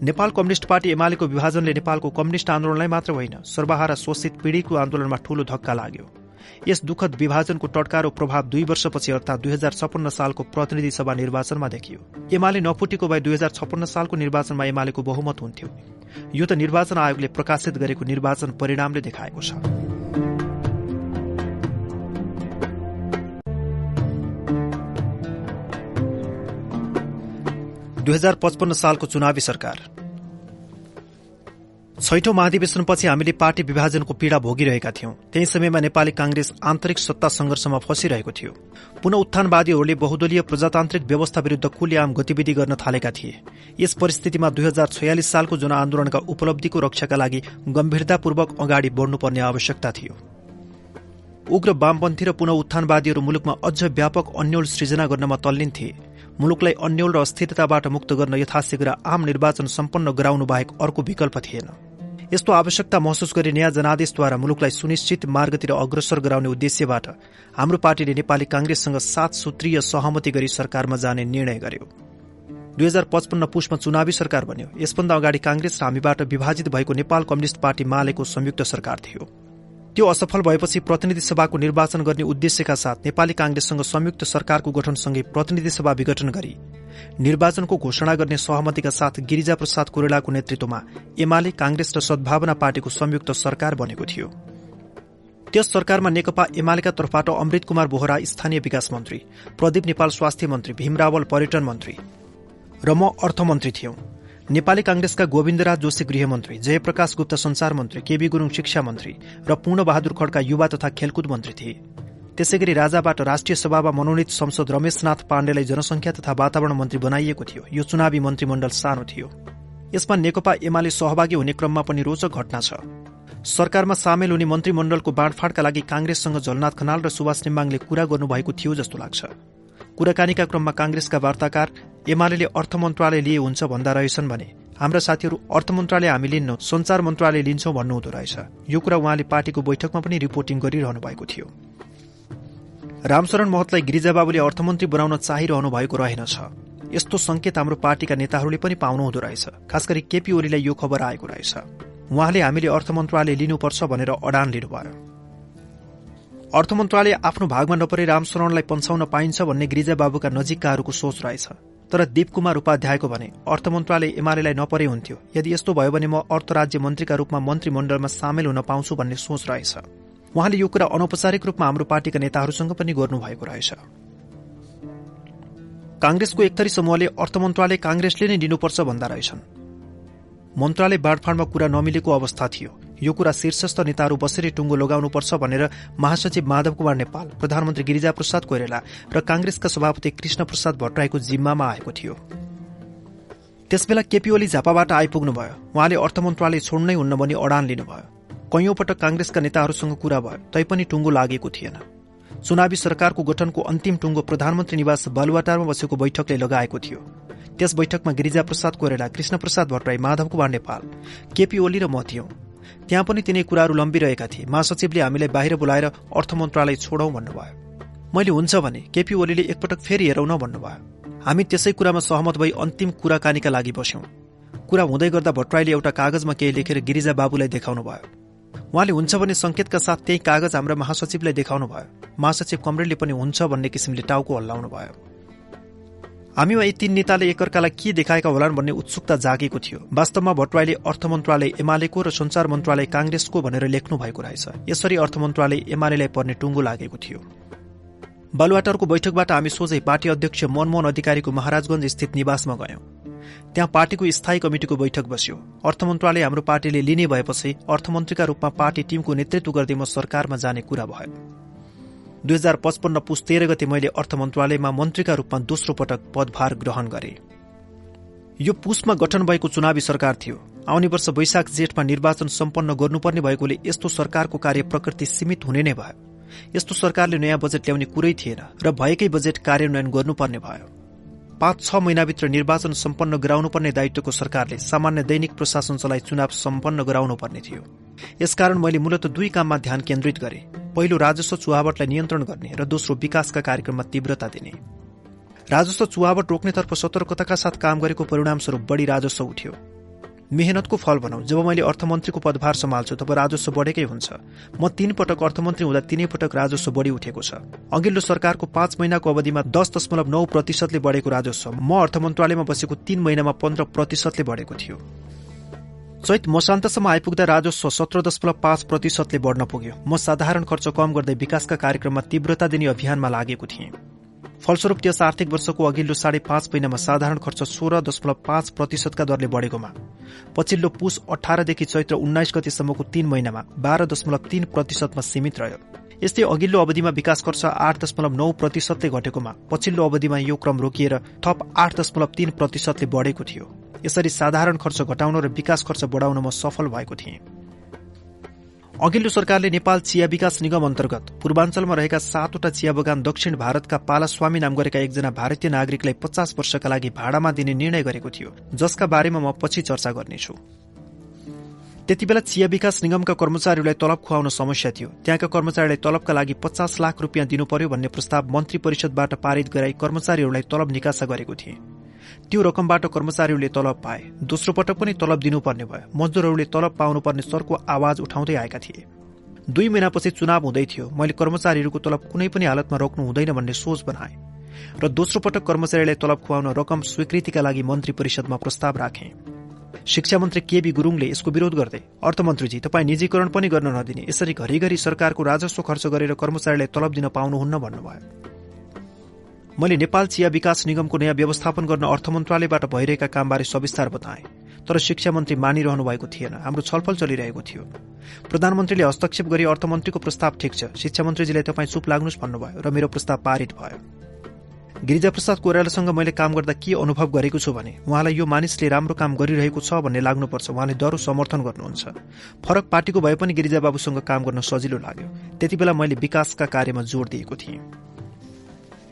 नेपाल कम्युनिष्ट पार्टी एमालेको विभाजनले नेपालको कम्युनिष्ट आन्दोलनलाई मात्र होइन सर्वहारा शोषित पीड़ितको आन्दोलनमा ठूलो धक्का लाग्यो। यस दुखद विभाजनको टटकारो प्रभाव दुई वर्षपछि अर्थात दुई हजार छपन्न सालको प्रतिनिधि सभा निर्वाचनमा देखियो। एमाले नफुटेको भए दुई हजार छपन्न सालको निर्वाचनमा एमालेको बहुमत हुन्थ्यो। यो त निर्वाचन आयोगले प्रकाशित गरेको निर्वाचन परिणामले देखाएको छ। दुई हजार पचपन्न सालको चुनावी सरकार। छैठौं महाधिवेशनपछि हामीले पार्टी विभाजनको पीड़ा भोगिरहेका थियौं। त्यही समयमा नेपाली कांग्रेस आन्तरिक सत्ता संघर्षमा फँसिरहेको थियो। पुनः उत्थानवादीहरूले बहुदलीय प्रजातान्त्रिक व्यवस्था विरूद्ध खुलेआम गतिविधि गर्न थालेका थिए। यस परिस्थितिमा दुई हजार छयालिस सालको जनआन्दोलनका उपलब्धिको रक्षाका लागि गम्भीरतापूर्वक अगाडि बढ्नुपर्ने आवश्यकता थियो। उग्र वामपन्थी र पुनः उत्थानवादीहरू मुलुकमा अझ व्यापक अन्यल सृजना गर्नमा तल्लीन थिए। मुलुकलाई अन्यल र अस्थिरताबाट मुक्त गर्न यथाशीघ्र आम निर्वाचन सम्पन्न गराउनु बाहेक अर्को विकल्प थिएन। यस्तो आवश्यकता महसुस गरी नयाँ जनादेशद्वारा मुलुकलाई सुनिश्चित मार्गतिर अग्रसर गराउने उद्देश्यबाट हाम्रो पार्टीले नेपाली कांग्रेससँग सात सूत्रीय सहमति गरी सरकारमा जाने निर्णय गर्यो। दुई हजार पचपन्न पुषमा चुनावी सरकार बन्यो। यसभन्दा अगाडि कांग्रेस र हामीबाट विभाजित भएको नेपाल कम्युनिष्ट पार्टी मालेको संयुक्त सरकार थियो। त्यो असफल भएपछि प्रतिनिधि सभाको निर्वाचन गर्ने उद्देश्यका साथ नेपाली कांग्रेससँग संयुक्त सरकारको गठनसँगै प्रतिनिधि सभा विघटन गरी निर्वाचनको घोषणा गर्ने सहमतिका साथ गिरिजा प्रसाद कोरेलाको नेतृत्वमा एमाले कांग्रेस र सद्भावना पार्टीको संयुक्त सरकार बनेको थियो। त्यस सरकारमा नेकपा एमालेका तर्फबाट अमृत कुमार बोहरा स्थानीय विकास मन्त्री प्रदीप नेपाल स्वास्थ्य मन्त्री भीमरावल पर्यटन मन्त्री र म अर्थमन्त्री थियौं। नेपाली कांग्रेसका गोविन्दराज जोशी गृहमन्त्री जयप्रकाश गुप्त संचार मन्त्री केबी गुरूङ शिक्षा मन्त्री र पूर्ण बहादुर खड्का युवा तथा खेलकुद मन्त्री थिए। त्यसै गरी राजाबाट राष्ट्रिय सभामा मनोनित संसद रमेशनाथ पाण्डेलाई जनसंख्या तथा वातावरण मन्त्री बनाइएको थियो। यो चुनावी मन्त्रीमण्डल सानो थियो। यसमा नेकपा एमाले सहभागी हुने क्रममा पनि रोचक घटना छ। सरकारमा सामेल हुने मन्त्रीमण्डलको बाँडफाँडका लागि कांग्रेससँग झलनाथ खनाल र सुभाष नेम्बाङले कुरा गर्नुभएको थियो जस्तो लाग्छ। कुराकानीका क्रममा कांग्रेसका वार्ताकार एमाले अर्थ मन्त्रालय लिए हुन्छ भन्दा रहेछन् भने हाम्रा साथीहरू अर्थ मन्त्रालय हामी लिन्न संचार मन्त्रालय लिन्छौं भन्नुहुँदो रहेछ। यो कुरा उहाँले पार्टीको बैठकमा पनि रिपोर्टिङ गरिरहनु भएको थियो। रामशरण महतलाई गिरिजाबाबुले अर्थमन्त्री बनाउन चाहिरहनु भएको रहेनछ यस्तो संकेत हाम्रो पार्टीका नेताहरूले पनि पाउनुहुँदो रहेछ। खास गरी केपी ओलीलाई यो खबर आएको रहेछ। उहाँले हामीले अर्थ मन्त्रालय लिनुपर्छ भनेर अडान लिनुभयो। अर्थ मन्त्रालय आफ्नो भागमा नपरे रामशरणलाई पन्छाउन पाइन्छ भन्ने गिरिजाबाबुका नजिककाहरूको सोच रहेछ। तर दीप कुमार उपाध्यायको भने अर्थ मन्त्रालय एमालेलाई नपरे हुन्थ्यो। यदि यस्तो भयो भने म अर्थ राज्य मन्त्रीका रूपमा मन्त्रीमण्डलमा सामेल हुन पाउँछु भन्ने सोच रहेछ। उहाँले यो कुरा अनौपचारिक रूपमा हाम्रो पार्टीका नेताहरूसँग पनि गर्नुभएको रहेछ। कांग्रेसको एकथरी समूहले अर्थ मन्त्रालय कांग्रेसले नै लिनुपर्छ भन्दा रहेछन्। मन्त्रालय बाँडफाँडमा कुरा नमिलेको अवस्था थियो। यो कुरा शीर्षस्थ नेताहरू बसेरै टुङ्गो लगाउनुपर्छ भनेर महासचिव माधव कुमार नेपाल प्रधानमन्त्री गिरिजा प्रसाद कोइरेला र कांग्रेसका सभापति कृष्ण प्रसाद भट्टराईको जिम्मामा आएको थियो। त्यसबेला केपी ओली झापाबाट आइपुग्नुभयो। उहाँले अर्थ मन्त्रालय छोड्नै हुन्न भनी अडान लिनुभयो। कैयौं पटक कांग्रेसका नेताहरूसँग कुरा भयो तैपनि टुङ्गो लागेको थिएन। चुनावी सरकारको गठनको अन्तिम टुङ्गो प्रधानमन्त्री निवास बालुवाटारमा बसेको बैठकले लगाएको थियो। त्यस बैठकमा गिरिजा प्रसाद कोरेला कृष्ण प्रसाद भट्टराई माधव कुमार नेपाल केपी ओली र म थियौं। त्यहाँ पनि तिनै कुराहरू लम्बिरहेका थिए। महासचिवले हामीलाई बाहिर बोलाएर अर्थ मन्त्रालय छोडौं भन्नुभयो। मैले हुन्छ भने केपी ओलीले एकपटक फेरि हेरौँ न भन्नुभयो। हामी त्यसै कुरामा सहमत भई अन्तिम कुराकानीका लागि बस्यौं। कुरा हुँदै गर्दा भट्टराईले एउटा कागजमा केही लेखेर गिरिजा बाबुलाई देखाउनु भयो उहाँले हुन्छ भन्ने संकेतका साथ त्यही कागज हाम्रा महासचिवलाई देखाउनु भयो महासचिव कमरेडले पनि हुन्छ भन्ने किसिमले टाउको हल्लाउनु भयो हामीमा यी तीन नेताले एकअर्कालाई के देखाएका होलान् भन्ने उत्सुकता जागेको थियो। वास्तवमा भट्टराईले अर्थ मन्त्रालय एमालेको र संचार मन्त्रालय कांग्रेसको भनेर लेख्नु भएको रहेछ। यसरी अर्थ मन्त्रालय एमालेलाई पर्ने टुङ्गो लागेको थियो। बालुवाटरको बैठकबाट हामी सोझै पार्टी अध्यक्ष मनमोहन अधिकारीको महाराजगंज स्थित निवासमा गयौं। त्यहाँ पार्टीको स्थायी कमिटिको बैठक बस्यो। अर्थ मन्त्रालय हाम्रो पार्टीले लिने भएपछि अर्थमन्त्रीका रूपमा पार्टी टीमको नेतृत्व गर्दै म सरकारमा जाने कुरा भयो। दुई हजार पचपन्न पुस तेह्र गते मैले अर्थ मन्त्रालयमा मन्त्रीका रूपमा दोस्रो पटक पदभार ग्रहण गरे। यो पुसमा गठन भएको चुनावी सरकार थियो। आउने वर्ष वैशाख जेठमा निर्वाचन सम्पन्न गर्नुपर्ने भएकोले यस्तो सरकारको कार्य प्रकृति सीमित हुने नै भयो। यस्तो सरकारले नयाँ बजेट ल्याउने कुरै थिएन र भएकै बजेट कार्यान्वयन गर्नुपर्ने भयो। पाँच छ महिनाभित्र निर्वाचन सम्पन्न गराउनुपर्ने दायित्वको सरकारले सामान्य दैनिक प्रशासन चलाई चुनाव सम्पन्न गराउनुपर्ने थियो। यसकारण मैले मूलत दुई काममा ध्यान केन्द्रित गरे। पहिलो राजस्व चुहावटलाई नियन्त्रण गर्ने र दोस्रो विकासका कार्यक्रममा तीव्रता दिने। राजस्व चुहावट रोक्नेतर्फ सतर्कताका साथ काम गरेको परिणामस्वरूप बढ़ी राजस्व उठ्यो। मेहनतको फल भनौँ जब मैले अर्थमन्त्रीको पदभार सम्हाल्छु तब राजस्व बढेकै हुन्छ। म तीन पटक अर्थमन्त्री हुँदा तीनै पटक राजस्व बढी उठेको छ। अघिल्लो सरकारको पाँच महिनाको अवधिमा दस दशमलव नौ प्रतिशतले बढेको राजस्व। म अर्थ मन्त्रालयमा बसेको तीन महिनामा पन्ध्र प्रतिशतले बढेको थियो। चैत मसान्तसम्म आइपुग्दा राजस्व सत्र दशमलव पाँच प्रतिशतले बढ्न पुग्यो। म साधारण खर्च कम गर्दै विकासका कार्यक्रममा तीव्रता दिने अभियानमा लागेको थिएँ। फलस्वरूप त्यस आर्थिक वर्षको अघिल्लो साढे पाँच महिनामा साधारण खर्च सोह्र दशमलव पाँच प्रतिशतका दरले बढेकोमा। पछिल्लो पुस अठारदेखि चैत्र उन्नाइस गतिसम्मको तीन महिनामा बाह्र दशमलव तीन प्रतिशतमा सीमित रह्यो। यस्तै अघिल्लो अवधिमा विकास खर्च आठ दशमलव नौ प्रतिशतले घटेकोमा पछिल्लो अवधिमा यो क्रम रोकिएर थप आठ दशमलव तीन प्रतिशतले बढेको थियो। यसरी साधारण खर्च घटाउन र विकास खर्च बढाउन म सफल भएको थिएँ। अघिल्लो सरकारले नेपाल चिया विकास निगम अन्तर्गत पूर्वाञ्चलमा रहेका सातवटा चिया बगान दक्षिण भारतका पालास्वामी नाम गरेका एकजना भारतीय नागरिकलाई पचास वर्षका लागि भाडामा दिने निर्णय गरेको थियो जसका बारेमा म पछि चर्चा गर्नेछु। त्यति बेला चिया विकास निगमका कर्मचारीहरूलाई तलब खुवाउन समस्या थियो। त्यहाँका कर्मचारीलाई तलबका लागि पचास लाख रुपियाँ दिनु पर्यो भन्ने प्रस्ताव मन्त्री परिषदबाट पारित गराई कर्मचारीहरूलाई तलब निकासा गरेको थिए। त्यो रकमबाट कर्मचारीहरूले तलब पाए। दोस्रो पटक पनि तलब दिनुपर्ने भयो। मजदुरहरूले तलब पाउनुपर्ने सरको आवाज उठाउँदै आएका थिए। दुई महिनापछि चुनाव हुँदै थियो। मैले कर्मचारीहरूको तलब कुनै पनि हालतमा रोक्नु हुँदैन भन्ने सोच बनाए र दोस्रो पटक कर्मचारीलाई तलब खुवाउन रकम स्वीकृतिका लागि मन्त्री परिषदमा प्रस्ताव राखे। शिक्षा मन्त्री केबी गुरूङले यसको विरोध गर्दै अर्थमन्त्रीजी तपाईँ निजीकरण पनि गर्न नदिने। यसरी घरिघरि सरकारको राजस्व खर्च गरेर कर्मचारीलाई तलब दिन पाउनुहुन्न भन्नुभयो। मैले नेपाल चिया विकास निगमको नयाँ व्यवस्थापन गर्न अर्थ मन्त्रालयबाट भइरहेका कामबारे सविस्तार बताए तर शिक्षा मन्त्री मानिरहनु भएको थिएन। हाम्रो छलफल चलिरहेको थियो। प्रधानमन्त्रीले हस्तक्षेप गरी अर्थमन्त्रीको प्रस्ताव ठिक छ। शिक्षा मन्त्रीजीलाई तपाईँ चुप लाग्नुहोस् भन्नुभयो र मेरो प्रस्ताव पारित भयो। गिरिजाप्रसाद कोइरालासँग मैले काम गर्दा के अनुभव गरेको छु भने उहाँलाई यो मानिसले राम्रो काम गरिरहेको छ भन्ने लाग्नुपर्छ। उहाँले दरो समर्थन गर्नुहुन्छ। फरक पार्टीको भए पनि गिरिजाबाबुसँग काम गर्न सजिलो लाग्यो। त्यति मैले विकासका कार्यमा जोड़ दिएको थिएँ।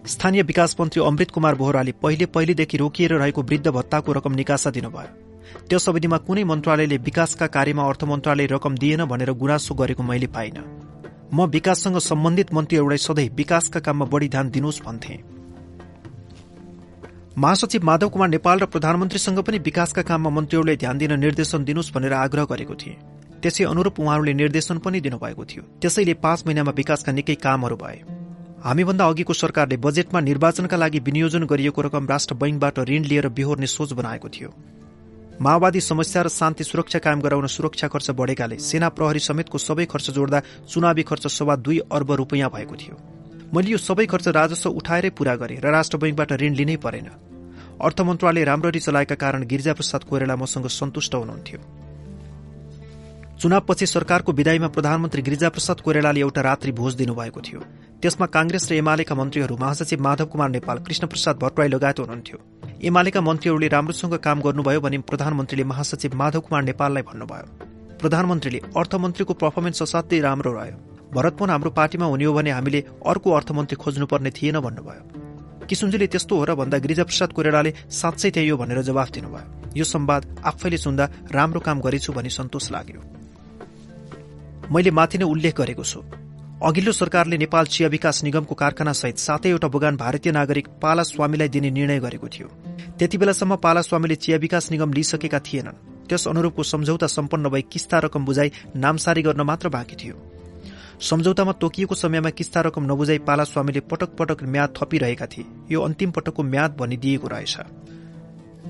स्थानीय विकास मन्त्री अमृत कुमार बोहराले पहिले पहिलेदेखि रोकिएर रहेको वृद्ध भत्ताको रकम निकासा दिनुभयो। त्यस अवधिमा कुनै मन्त्रालयले विकासका कार्यमा अर्थ मन्त्रालय रकम दिएन भनेर गुनासो गरेको मैले पाइन। म विकाससँग सम्बन्धित मन्त्रीहरूलाई सधैँ विकासका काममा बढ़ी ध्यान दिनुहोस् भन्थे। महासचिव माधव कुमार नेपाल र प्रधानमन्त्रीसँग पनि विकासका काममा मन्त्रीहरूले ध्यान दिन निर्देशन दिनुहोस् भनेर आग्रह गरेको थिए। त्यसै अनुरूप उहाँहरूले निर्देशन पनि दिनुभएको थियो। त्यसैले पाँच महिनामा विकासका निकै कामहरू भए। हामीभन्दा अघिको सरकारले बजेटमा निर्वाचनका लागि विनियोजन गरिएको रकम राष्ट्र बैंकबाट ऋण लिएर बिहोर्ने सोच बनाएको थियो। माओवादी समस्या र शान्ति सुरक्षा कायम गराउन सुरक्षा खर्च बढेकाले सेना प्रहरी समेतको सबै खर्च जोड्दा चुनावी खर्च सवा दुई अर्ब रूपियाँ भएको थियो। मैले यो सबै खर्च राजस्व उठाएरै पूरा गरे र राष्ट्र बैंकबाट ऋण लिनै परेन। अर्थ मन्त्रालय राम्ररी चलाएका कारण गिरिजाप्रसाद कोइराला मसँग सन्तुष्ट हुनुहुन्थ्यो। चुनावपछि सरकारको विदाईमा प्रधानमन्त्री गिरिजाप्रसाद कोइरालाले एउटा रात्रि भोज दिनुभएको थियो। त्यसमा कांग्रेस र एमालेका मन्त्रीहरू महासचिव माधव कुमार नेपाल कृष्ण प्रसाद भट्टराई लगायत हुनुहुन्थ्यो। एमालेका मन्त्रीहरूले राम्रोसँग काम गर्नुभयो भने प्रधानमन्त्रीले महासचिव माधव कुमार नेपाललाई भन्नुभयो। प्रधानमन्त्रीले अर्थमन्त्रीको पर्फर्मेन्स असाध्यै राम्रो रह्यो। भरतपुर हाम्रो पार्टीमा हुने हो भने हामीले अर्को अर्थमन्त्री खोज्नुपर्ने थिएन भन्नुभयो। किसुनजीले त्यस्तो हो र भन्दा गिरिजाप्रसाद कोइरालाले साँच्चै त्यही हो भनेर जवाफ दिनुभयो। यो संवाद आफैले सुन्दा राम्रो काम गरेछु भनी सन्तोष लाग्यो। मैले माथि नै उल्लेख गरेको छु। अघिल्लो सरकारले नेपाल चिया विकास निगमको कारखाना सहित सातैवटा बगान भारतीय नागरिक पाला स्वामीलाई दिने निर्णय गरेको थियो। त्यति बेलासम्म पाला स्वामीले चिया विकास निगम लिइसकेका थिएनन्। त्यस अनुरूपको सम्झौता सम्पन्न भई किस्ता रकम बुझाई नामसारी गर्न मात्र बाँकी थियो। सम्झौतामा तोकिएको समयमा किस्ता रकम नबुझाई पाला स्वामीले पटक पटक म्याद थपिरहेका थिए। यो अन्तिम पटकको म्याद भनिदिएको रहेछ।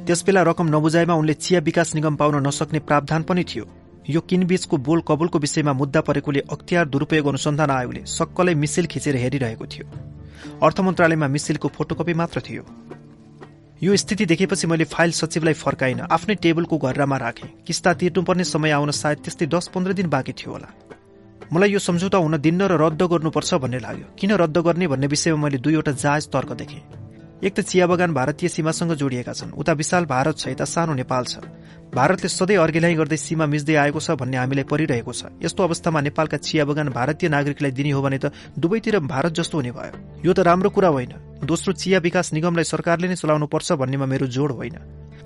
त्यसबेला रकम नबुझाएमा उनले चिया विकास निगम पाउन नसक्ने प्रावधान पनि थियो। यो किनबीचको बोल कबुलको विषयमा मुद्दा परेकोले अख्तियार दुरूपयोग अनुसन्धान आयोगले सक्कलै मिसिल खिचेर हेरिरहेको थियो। अर्थ मन्त्रालयमा मिसिलको फोटोकपी मात्र थियो। यो स्थिति देखेपछि मैले फाइल सचिवलाई फर्काइन आफ्नै टेबलको घर्रामा राखेँ। किस्ता तिर्नुपर्ने समय आउन सायद त्यस्तै दस पन्ध्र दिन बाँकी थियो होला। मलाई यो सम्झौता हुन दिन्न र रद्द गर्नुपर्छ भन्ने लाग्यो। किन रद्द गर्ने भन्ने विषयमा मैले दुईवटा जायज तर्क देखेँ। एक त चिया बगान भारतीय सीमासँग जोडिएका छन्। उता विशाल भारत छ यता सानो नेपाल छ। भारतले सधैँ अर्घेलाइ गर्दै सीमा मिच्दै आएको छ भन्ने हामीलाई परिरहेको छ। यस्तो अवस्थामा नेपालका चिया बगान भारतीय नागरिकलाई दिने हो भने त दुवैतिर भारत जस्तो हुने भयो। यो त राम्रो कुरा होइन। दोस्रो चिया विकास निगमलाई सरकारले नै चलाउनु पर्छ भन्नेमा मेरो जोड होइन।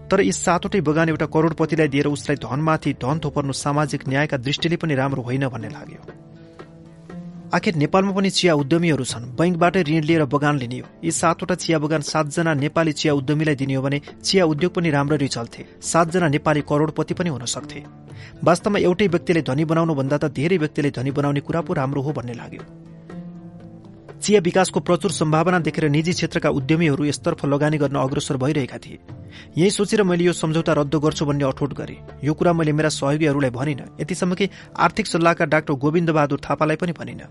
तर यी सातवटै बगान एउटा करोडपतिलाई दिएर उसलाई धनमाथि धन थोपर्नु सामाजिक न्यायका दृष्टिले पनि राम्रो होइन भन्ने लाग्यो। आखिर नेपालमा पनि चिया उद्यमीहरू छन्। बैंकबाटै ऋण लिएर बगान लिने हो। यी सातवटा चिया बगान सातजना नेपाली चिया उद्यमीलाई दिने हो भने चिया उद्योग पनि राम्ररी चल्थे सातजना नेपाली करोडपति पनि हुन सक्थे। वास्तवमा एउटै व्यक्तिले धनी बनाउनु भन्दा त धेरै व्यक्तिले धनी बनाउने कुरा पो राम्रो हो भन्ने लाग्यो। चिया विकासको प्रचुर सम्भावना देखेर निजी क्षेत्रका उद्यमीहरू यसतर्फ लगानी गर्न अग्रसर भइरहेका थिए। यही सोचेर मैले यो सम्झौता रद्द गर्छु भन्ने अठोट गरे। यो कुरा मैले मेरा सहयोगीहरूलाई भनिन। यतिसम्म कि आर्थिक सल्लाहकार डाक्टर गोविन्द बहादुर थापालाई पनि भनिन।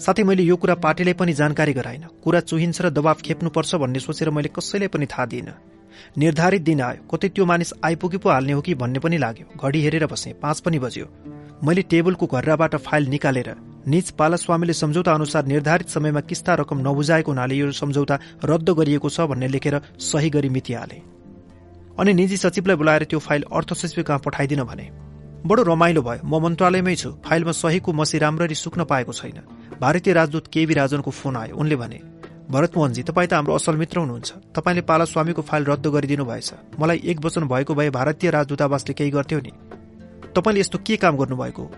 साथै मैले यो कुरा पार्टीलाई पनि जानकारी गराइन। कुरा चुहिन्छ र दबाव खेप्नुपर्छ भन्ने सोचेर मैले कसैलाई पनि थाहा दिइन। निर्धारित दिन आयो। कतै त्यो मानिस आइपुगे पो हाल्ने हो कि भन्ने पनि लाग्यो। घडी हेरेर बसेँ। पाँच पनि बज्यो। मैले टेबलको घर्राबाट फाइल निकालेर निज पालास्वामीले सम्झौता अनुसार निर्धारित समयमा किस्ता रकम नबुझाएको हुनाले यो सम्झौता रद्द गरिएको छ भन्ने लेखेर सही गरी मितिहाले। अनि निजी सचिवलाई बोलाएर त्यो फाइल अर्थ सचिव कहाँ पठाइदिन भने। बडो रमाइलो भयो। म मन्त्रालयमै छु। फाइलमा सहीको मसी राम्ररी सुक्न पाएको छैन। भारतीय राजदूत केबी राजनको फोन आयो। उनले भने भरतमोहनजी तपाईँ त हाम्रो असल मित्र हुनुहुन्छ। तपाईँले पालास्वामीको फाइल रद्द गरिदिनु भएछ। मलाई एक वचन भएको भए भारतीय राजदूतावासले केही गर्थ्यो नि। तपाईँले यस्तो के काम गर्नुभएको?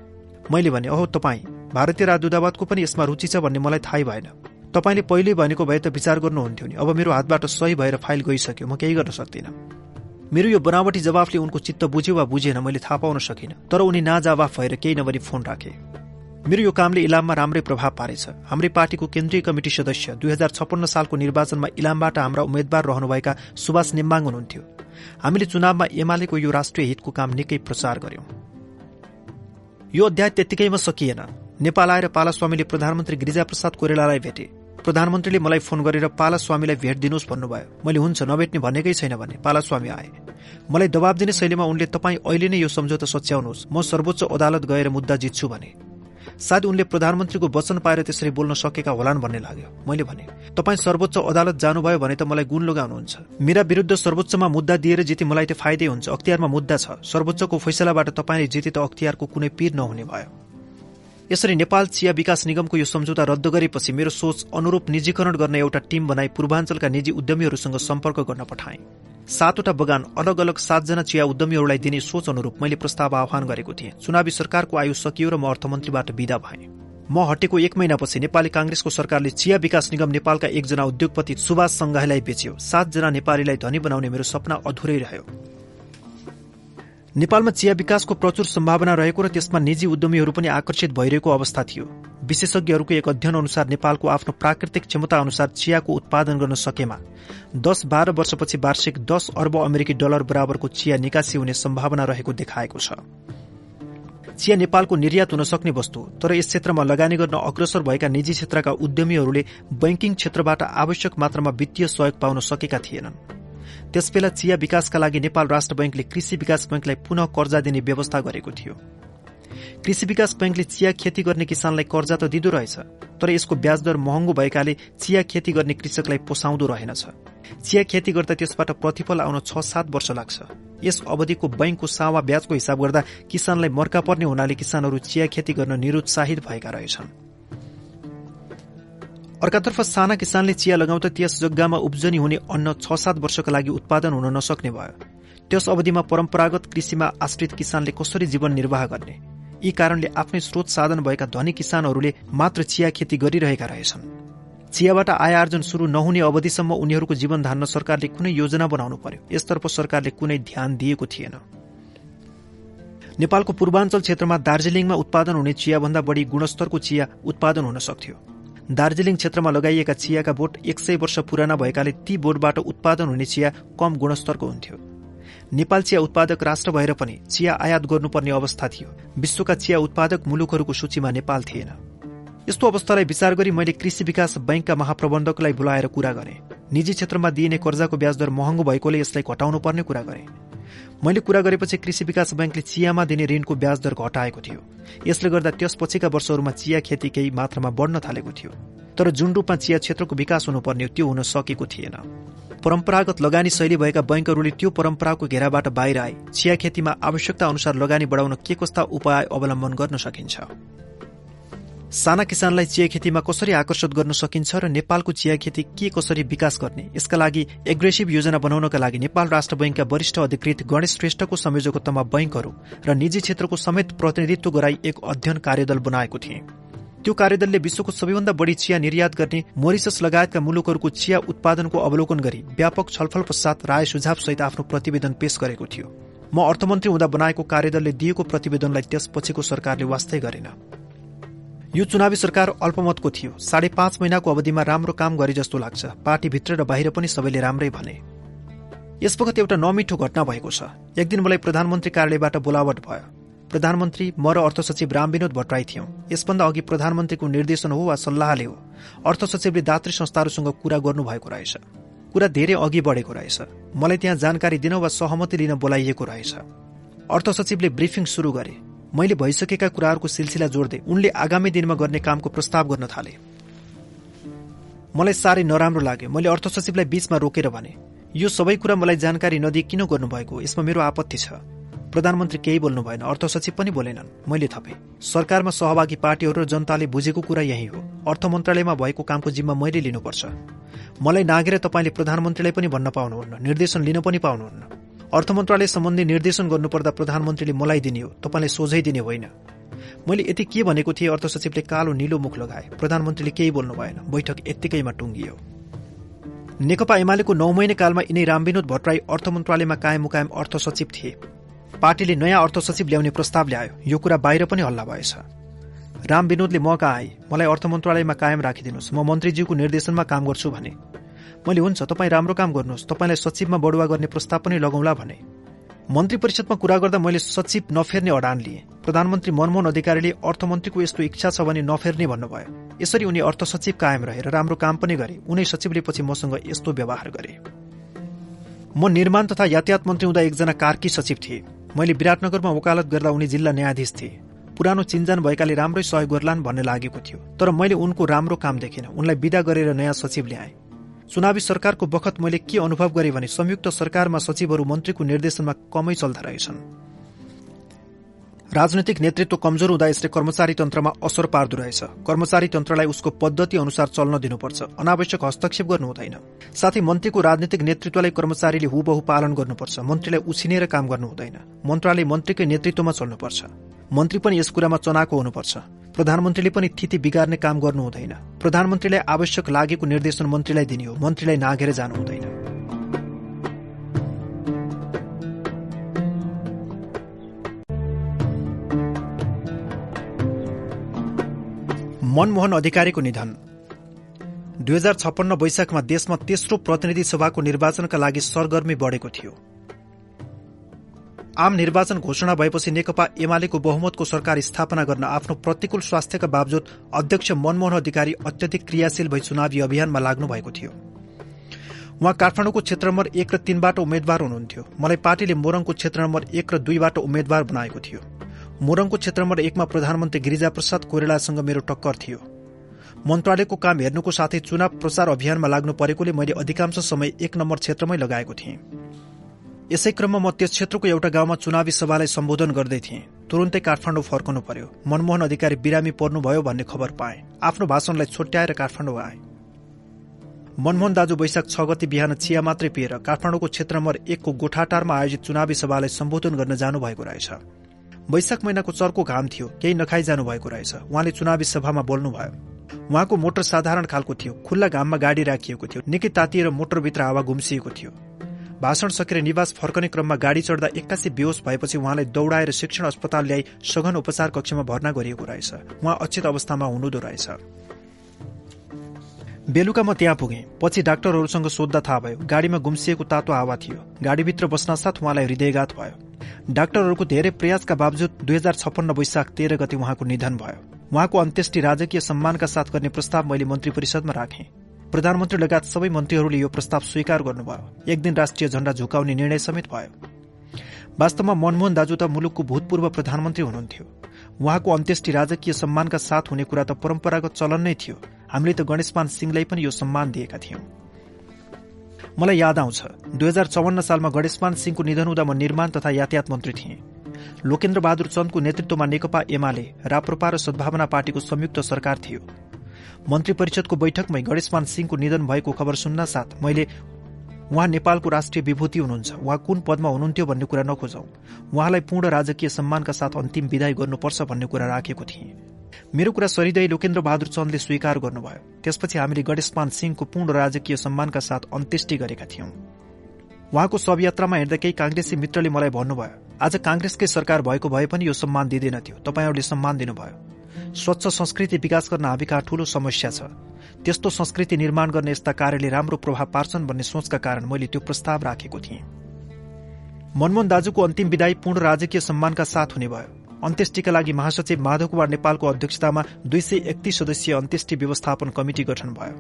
मैले भने अहो तपाईँ भारतीय राजदूतावादको पनि यसमा रुचि छ भन्ने मलाई थाहै भएन। तपाईँले पहिले भनेको भए त विचार गर्नुहुन्थ्यो नि। अब मेरो हातबाट सही भएर फाइल गइसक्यो। म केही गर्न सक्दिनँ। मेरो यो बनावटी जवाफले उनको चित्त बुझ्यो वा बुझेन मैले थाहा पाउन सकिनँ। तर उनी नाजवाफ भएर केही नभनी फोन राखे। मेरो यो कामले इलाममा राम्रै प्रभाव पारेछ। हाम्रै पार्टीको केन्द्रीय कमिटी सदस्य दुई हजार छप्पन्न सालको निर्वाचनमा इलामबाट हाम्रा उम्मेद्वार रहनुभएका सुभाष नेम्बाङ हुनुहुन्थ्यो। हामीले चुनावमा एमालेको यो राष्ट्रिय हितको काम निकै प्रचार गर्यौं। यो अध्याय त्यत्तिकैमा सकिएन। नेपाल आएर पालास्वामीले प्रधानमन्त्री गिरिजाप्रसाद कोइरालालाई भेटे। प्रधानमन्त्रीले मलाई फोन गरेर पालास्वामीलाई भेट दिनुहोस् भन्नुभयो। मैले हुन्छ नभेट्ने भनेकै छैन भने पालास्वामी आए। मलाई दबाब दिने शैलीमा उनले तपाईँ अहिले नै यो सम्झौता सच्याउनुहोस्। म सर्वोच्च अदालत गएर मुद्दा जित्छु भने। सायद उनले प्रधानमन्त्रीको वचन पाएर त्यसरी बोल्न सकेका होलान् भन्ने लाग्यो। मैले भने तपाईँ सर्वोच्च अदालत जानुभयो भने त मलाई गुण लगाउनुहुन्छ। मेरा विरुद्ध सर्वोच्चमा मुद्दा दिएर जिते मलाई त फाइदै हुन्छ। अख्तियारमा मुद्दा छ। सर्वोच्चको फैसलाबाट तपाईँले जिते त अख्तियारको कुनै पीर नहुने भयो। यसरी नेपाल चिया विकास निगमको यो सम्झौता रद्द गरेपछि मेरो सोच अनुरूप निजीकरण गर्न एउटा टिम बनाई पूर्वाञ्चलका निजी उद्यमीहरूसँग सम्पर्क गर्न पठाएँ। सातवटा बगान अलग अलग सातजना चिया उद्यमीहरूलाई दिने सोच अनुरूप मैले प्रस्ताव आह्वान गरेको थिएँ। चुनावी सरकारको आयु सकियो र म अर्थमन्त्रीबाट विदा भएँ। म हटेको एक महिनापछि नेपाली कांग्रेसको सरकारले चिया विकास निगम नेपालका एकजना उद्योगपति सुभाष संघाईलाई बेच्यो। सातजना नेपालीलाई धनी बनाउने मेरो सपना अधुरै रह्यो। नेपालमा चिया विकासको प्रचुर सम्भावना रहेको र त्यसमा निजी उद्यमीहरू पनि आकर्षित भइरहेको अवस्था थियो। विशेषज्ञहरूको एक अध्ययन अनुसार नेपालको आफ्नो प्राकृतिक क्षमता अनुसार चियाको उत्पादन गर्न सकेमा दस बाह्र वर्षपछि वार्षिक दस अर्ब अमेरिकी डलर बराबरको चिया निकासी हुने सम्भावना रहेको देखाएको छ। चिया नेपालको निर्यात हुन सक्ने वस्तु तर यस क्षेत्रमा लगानी गर्न अग्रसर भएका निजी क्षेत्रका उद्यमीहरूले बैंकिङ क्षेत्रबाट आवश्यक मात्रामा वित्तीय सहयोग पाउन सकेका थिएनन्। त्यसबेला चिया विकासका लागि नेपाल राष्ट्र बैंकले कृषि विकास बैंकलाई पुनः कर्जा दिने व्यवस्था गरेको थियो। कृषि विकास बैंकले चिया खेती गर्ने किसानलाई कर्जा त दिँदो रहेछ तर यसको ब्याज दर महँगो भएकाले चिया खेती गर्ने कृषकलाई पोसाउँदो रहेनछ। चिया खेती गर्दा त्यसबाट प्रतिफल आउन छ सात वर्ष लाग्छ। यस अवधिको बैंकको सावा ब्याजको हिसाब गर्दा किसानलाई मर्का पर्ने हुनाले किसानहरू चिया खेती गर्न निरुत्साहित भएका रहेछन्। अर्कातर्फ साना किसानले चिया लगाउँदा त्यस जग्गामा उब्जनी हुने अन्न छ सात वर्षका लागि उत्पादन हुन नसक्ने भयो। त्यस अवधिमा परम्परागत कृषिमा आश्रित किसानले कसरी जीवन निर्वाह गर्ने? यी कारणले आफ्नै स्रोत साधन भएका धनी किसानहरूले मात्र चिया खेती गरिरहेका रहेछन्। चियाबाट आय आर्जन शुरू नहुने अवधिसम्म उनीहरूको जीवन धान्न सरकारले कुनै योजना बनाउनु पर्यो। यसतर्फ सरकारले कुनै ध्यान दिएको थिएन। नेपालको पूर्वाञ्चल क्षेत्रमा दार्जीलिङमा उत्पादन हुने चियाभन्दा बढी गुणस्तरको चिया उत्पादन हुन सक्थ्यो। दार्जीलिङ क्षेत्रमा लगाइएका चियाका बोट एक सय वर्ष पुराना भएकाले ती बोटबाट उत्पादन हुने चिया कम गुणस्तरको हुन्थ्यो। नेपाल चिया उत्पादक राष्ट्र भएर पनि चिया आयात गर्नुपर्ने अवस्था थियो। विश्वका चिया उत्पादक मुलुकहरूको सूचीमा नेपाल थिएन। यस्तो अवस्थालाई विचार गरी मैले कृषि विकास बैंकका महाप्रबन्धकलाई बोलाएर कुरा गरेँ। निजी क्षेत्रमा दिइने कर्जाको ब्याजदर महँगो भएकोले यसलाई घटाउनु पर्ने कुरा गरेँ। मैले कुरा गरेपछि कृषि विकास ब्याङ्कले चियामा दिने ऋणको ब्याज दर घटाएको थियो। यसले गर्दा त्यसपछिका वर्षहरूमा चिया खेती केही मात्रामा बढ्न थालेको थियो। तर जुन रूपमा चिया क्षेत्रको विकास हुनुपर्ने त्यो हुन सकेको थिएन। परम्परागत लगानी शैली भएका बैंकहरूले त्यो परम्पराको घेराबाट बाहिर आए। चिया खेतीमा आवश्यकता अनुसार लगानी बढाउन के कस्ता उपाय अवलम्बन गर्न सकिन्छ? साना किसानलाई चिया खेतीमा कसरी आकर्षित गर्न सकिन्छ र नेपालको चिया खेती के कसरी विकास गर्ने? यसका लागि एग्रेसिभ योजना बनाउनका लागि नेपाल राष्ट्र बैंकका वरिष्ठ अधिकृत गणेश श्रेष्ठको संयोजकत्वमा बैंकहरू र निजी क्षेत्रको समेत प्रतिनिधित्व गराई एक अध्ययन कार्यदल बनाएको थिए। त्यो कार्यदलले विश्वको सबैभन्दा बढी चिया निर्यात गर्ने मोरिसस लगायतका मुलुकहरूको चिया उत्पादनको अवलोकन गरी व्यापक छलफल पश्चात राय सुझाव सहित आफ्नो प्रतिवेदन पेश गरेको थियो। म अर्थमन्त्री हुँदा बनाएको कार्यदलले दिएको प्रतिवेदनलाई त्यसपछिको सरकारले वास्तै गरेन। यो चुनावी सरकार अल्पमतको थियो। साढे पाँच महिनाको अवधिमा राम्रो काम गरे जस्तो लाग्छ। पार्टीभित्र र बाहिर पनि सबैले राम्रै भने। यस वखत एउटा नमिठो घटना भएको छ। एक दिन मलाई प्रधानमन्त्री कार्यालयबाट बोलावट भयो। प्रधानमन्त्री म र अर्थ सचिव रामविनोद भट्टराई थियौं। यसभन्दा अघि प्रधानमन्त्रीको निर्देशन हो वा सल्लाहले हो अर्थ सचिवले दात्री संस्थाहरूसँग कुरा गर्नुभएको रहेछ। कुरा धेरै अघि बढेको रहेछ। मलाई त्यहाँ जानकारी दिन वा सहमति लिन बोलाइएको रहेछ। अर्थ सचिवले ब्रिफिङ शुरू गरे। मैले भइसकेका कुराहरूको सिलसिला जोड्दै उनले आगामी दिनमा गर्ने कामको प्रस्ताव गर्न थाले। मलाई साह्रै नराम्रो लाग्यो। मैले अर्थ सचिवलाई बीचमा रोकेर भने यो सबै कुरा मलाई जानकारी नदिई किन गर्नुभएको? यसमा मेरो आपत्ति छ। प्रधानमन्त्री केही बोल्नु भएन। अर्थ सचिव पनि बोलेनन्। मैले थपे। सरकारमा सहभागी पार्टीहरू र जनताले बुझेको कुरा यही हो। अर्थ मन्त्रालयमा भएको कामको जिम्मा मैले लिनुपर्छ। मलाई नागेर तपाईँले प्रधानमन्त्रीलाई पनि भन्न पाउनुहुन्न। निर्देशन लिन पनि पाउनुहुन्न। अर्थ मन्त्रालय सम्बन्धी निर्देशन गर्नुपर्दा प्रधानमन्त्रीले मलाई दिने हो तपाईँलाई सोझै दिने होइन। मैले यति के भनेको थिएँ अर्थ सचिवले कालो निलो मुख लगाए। प्रधानमन्त्रीले केही बोल्नु भएन। बैठक यत्तिकैमा टुङ्गियो। नेकपा एमालेको नौ महिने कालमा यिनै रामविनोद भट्टराई अर्थ मन्त्रालयमा कायम मुकायम अर्थ सचिव थिए। पार्टीले नयाँ अर्थ सचिव ल्याउने प्रस्ताव ल्यायो। यो कुरा बाहिर पनि हल्ला भएछ। राम विनोदले म कहाँ आए। मलाई अर्थ मन्त्रालयमा कायम राखिदिनुहोस्। म मन्त्रीज्यूको निर्देशनमा काम गर्छु भने। मैले हुन्छ तपाईँ राम्रो काम गर्नुहोस्। तपाईँलाई सचिवमा बढुवा गर्ने प्रस्ताव पनि लगाउँला भने। मन्त्री परिषदमा कुरा गर्दा मैले सचिव नफेर्ने अडान लिए। प्रधानमन्त्री मनमोहन अधिकारीले अर्थमन्त्रीको यस्तो इच्छा छ भने नफेर्ने भन्नुभयो। यसरी उनी अर्थ सचिव कायम रहेर राम्रो काम पनि गरे। उनै सचिवले पछि मसँग यस्तो व्यवहार गरे। म निर्माण तथा यातायात मन्त्री हुँदा एकजना कार्की सचिव थिए। मैले विराटनगरमा वकालत गर्दा उनी जिल्ला न्यायाधीश थिए। पुरानो चिन्जान भएकाले राम्रै सहयोग गर्लान् भन्ने लागेको थियो। तर मैले उनको राम्रो काम देखेन। उनलाई विदा गरेर नयाँ सचिव ल्याएँ चुनावी सरकारको बखत मैले के अनुभव गरेँ भने संयुक्त सरकारमा सचिवहरू मन्त्रीको निर्देशनमा कमै चल्दा रहेछन्। राजनैतिक नेतृत्व कमजोर हुँदा यसले कर्मचारी तन्त्रमा असर पार्दो रहेछ। कर्मचारी तन्त्रलाई उसको पद्धति अनुसार चल्न दिनुपर्छ। अनावश्यक हस्तक्षेप गर्नु हुँदैन। साथै मन्त्रीको राजनीतिक नेतृत्वलाई कर्मचारीले हुबहु पालन गर्नुपर्छ। मन्त्रीलाई उछिनेर काम गर्नु हुँदैन। मन्त्रालय मन्त्रीकै नेतृत्वमा चल्नुपर्छ। मन्त्री पनि यस कुरामा चनाको हुनुपर्छ। प्रधानमन्त्रीले पनि थिति बिगार्ने काम गर्नु हुँदैन। प्रधानमन्त्रीलाई आवश्यक लागेको निर्देशन मन्त्रीलाई दिने हो। मन्त्रीलाई नागेर जानु हुँदैन। मनमोहन अधिकारीको निधन। दुई हजार छप्पन्न वैशाखमा देशमा तेस्रो प्रतिनिधि सभाको निर्वाचनका लागि सरगर्मी बढेको थियो। आम निर्वाचन घोषणा भएपछि नेकपा एमालेको बहुमतको सरकार स्थापना गर्न आफ्नो प्रतिकूल स्वास्थ्यका बावजुद अध्यक्ष मनमोहन अधिकारी अत्यधिक क्रियाशील भई चुनावी अभियानमा लाग्नु भएको थियो। उहाँ काठमाडौँको क्षेत्र नम्बर एक र तीनबाट उम्मेद्वार हुनुहुन्थ्यो। मलाई पार्टीले मोरङको क्षेत्र नम्बर एक र दुईबाट उम्मेद्वार बनाएको थियो। मोरङको क्षेत्र नम्बर एकमा प्रधानमन्त्री गिरिजा प्रसाद कोइरालासँग मेरो टक्कर थियो। मन्त्रालयको काम हेर्नुको साथै चुनाव प्रचार अभियानमा लाग्नु परेकोले मैले अधिकांश समय एक नम्बर क्षेत्रमै लगाएको थिएँ। यसै क्रममा म त्यस क्षेत्रको एउटा गाउँमा चुनावी सभालाई सम्बोधन गर्दै थिएँ। तुरन्तै काठमाडौँ फर्कनु पर्यो। मनमोहन अधिकारी बिरामी पर्नुभयो भन्ने खबर पाए। आफ्नो भाषणलाई छोट्याएर काठमाडौँ आए। मनमोहन दाजु वैशाख छ गति बिहान चिया मात्रै पिएर काठमाडौँको क्षेत्र नम्बर एकको गोठाटारमा आयोजित चुनावी सभालाई सम्बोधन गर्न जानुभएको रहेछ। वैशाख महिनाको चर्को घाम थियो। केही नखाइ जानुभएको रहेछ। उहाँले चुनावी सभामा बोल्नुभयो। उहाँको मोटर साधारण खालको थियो। खुल्ला घाममा गाडी राखिएको थियो। निकै तातिएर मोटरभित्र हावा घुम्सिएको थियो। भाषण सकेर निवास फर्कने क्रममा गाडी चढ्दा एक्कासी बेहोस भएपछि उहाँलाई दौडाएर शिक्षण अस्पताल ल्याई सघन उपचार कक्षमा भर्ना गरिएको रहेछ। उहाँ अचेत अवस्थामा हुनुहुँदो रहेछ। बेलुका म त्यहाँ पुगेँ। पछि डाक्टरहरूसँग सोद्धा थाहा भयो। गाडीमा गुम्सिएको तातो हावा थियो। गाडीभित्र बस्नासाथ उहाँलाई हृदयघात भयो। डाक्टरहरूको धेरै प्रयासका बावजुद दुई हजार छप्पन्न वैशाख तेह्र गति उहाँको निधन भयो। उहाँको अन्त्येष्टि राजकीय सम्मानका साथ गर्ने प्रस्ताव मैले मन्त्री परिषदमा राखेँ। प्रधानमन्त्री लगायत सबै मन्त्रीहरूले यो प्रस्ताव स्वीकार गर्नुभयो। एक दिन राष्ट्रिय झण्डा झुकाउने निर्णय समेत भयो। वास्तवमा मनमोहन दाजु त मुलुकको भूतपूर्व प्रधानमन्त्री हुनुहुन्थ्यो। उहाँको अन्त्येष्टि राजकीय सम्मानका साथ हुने कुरा त परम्परागत चलन नै थियो। हामीले त गणेशमान सिंहलाई पनि यो सम्मान दिएका थियौं। मलाई याद आउँछ दुई हजार चौवन्न सालमा गणेशमान सिंहको निधन हुँदा म निर्माण तथा यातायात मन्त्री थिएँ। लोकेन्द्र बहादुर चन्दको नेतृत्वमा नेकपा एमाले राप्रपा र सद्भावना पार्टीको संयुक्त सरकार थियो। मन्त्री परिषदको बैठकमै गणेशमान सिंहको निधन भएको खबर सुन्न साथ मैले उहाँ नेपालको राष्ट्रिय विभूति हुनुहुन्छ। उहाँ कुन पदमा हुनुहुन्थ्यो भन्ने कुरा नखोजौं। उहाँलाई पूर्ण राजकीय सम्मानका साथ अन्तिम विदाय गर्नुपर्छ भन्ने कुरा राखेको थिएँ। मेरो कुरा सरिदय लोकेन्द्र बहादुर चन्दले स्वीकार गर्नुभयो। त्यसपछि हामीले गणेशमान सिंहको पूर्ण राजकीय सम्मानका साथ अन्त्येष्टि गरेका थियौं। उहाँको शवयात्रामा हेर्दा केही कांग्रेसी मित्रले मलाई भन्नुभयो आज कांग्रेसकै सरकार भएको भए पनि यो सम्मान दिँदैनथ्यो तपाईँहरूले सम्मान दिनुभयो। स्वच्छ संस्कृति विकास गर्न हामी ठूलो समस्या छ। त्यस्तो संस्कृति निर्माण गर्ने यस्ता कार्यले राम्रो प्रभाव पार्छन् भन्ने सोचका कारण मैले त्यो प्रस्ताव राखेको थिएँ। मनमोहन दाजुको अन्तिम विदाई पूर्ण राजकीय सम्मानका साथ हुने भयो। अन्त्येष्टिका लागि महासचिव माधव कुमार नेपालको अध्यक्षतामा दुई सय एकतीस सदस्यीय अन्त्येष्टि व्यवस्थापन कमिटी गठन भयो।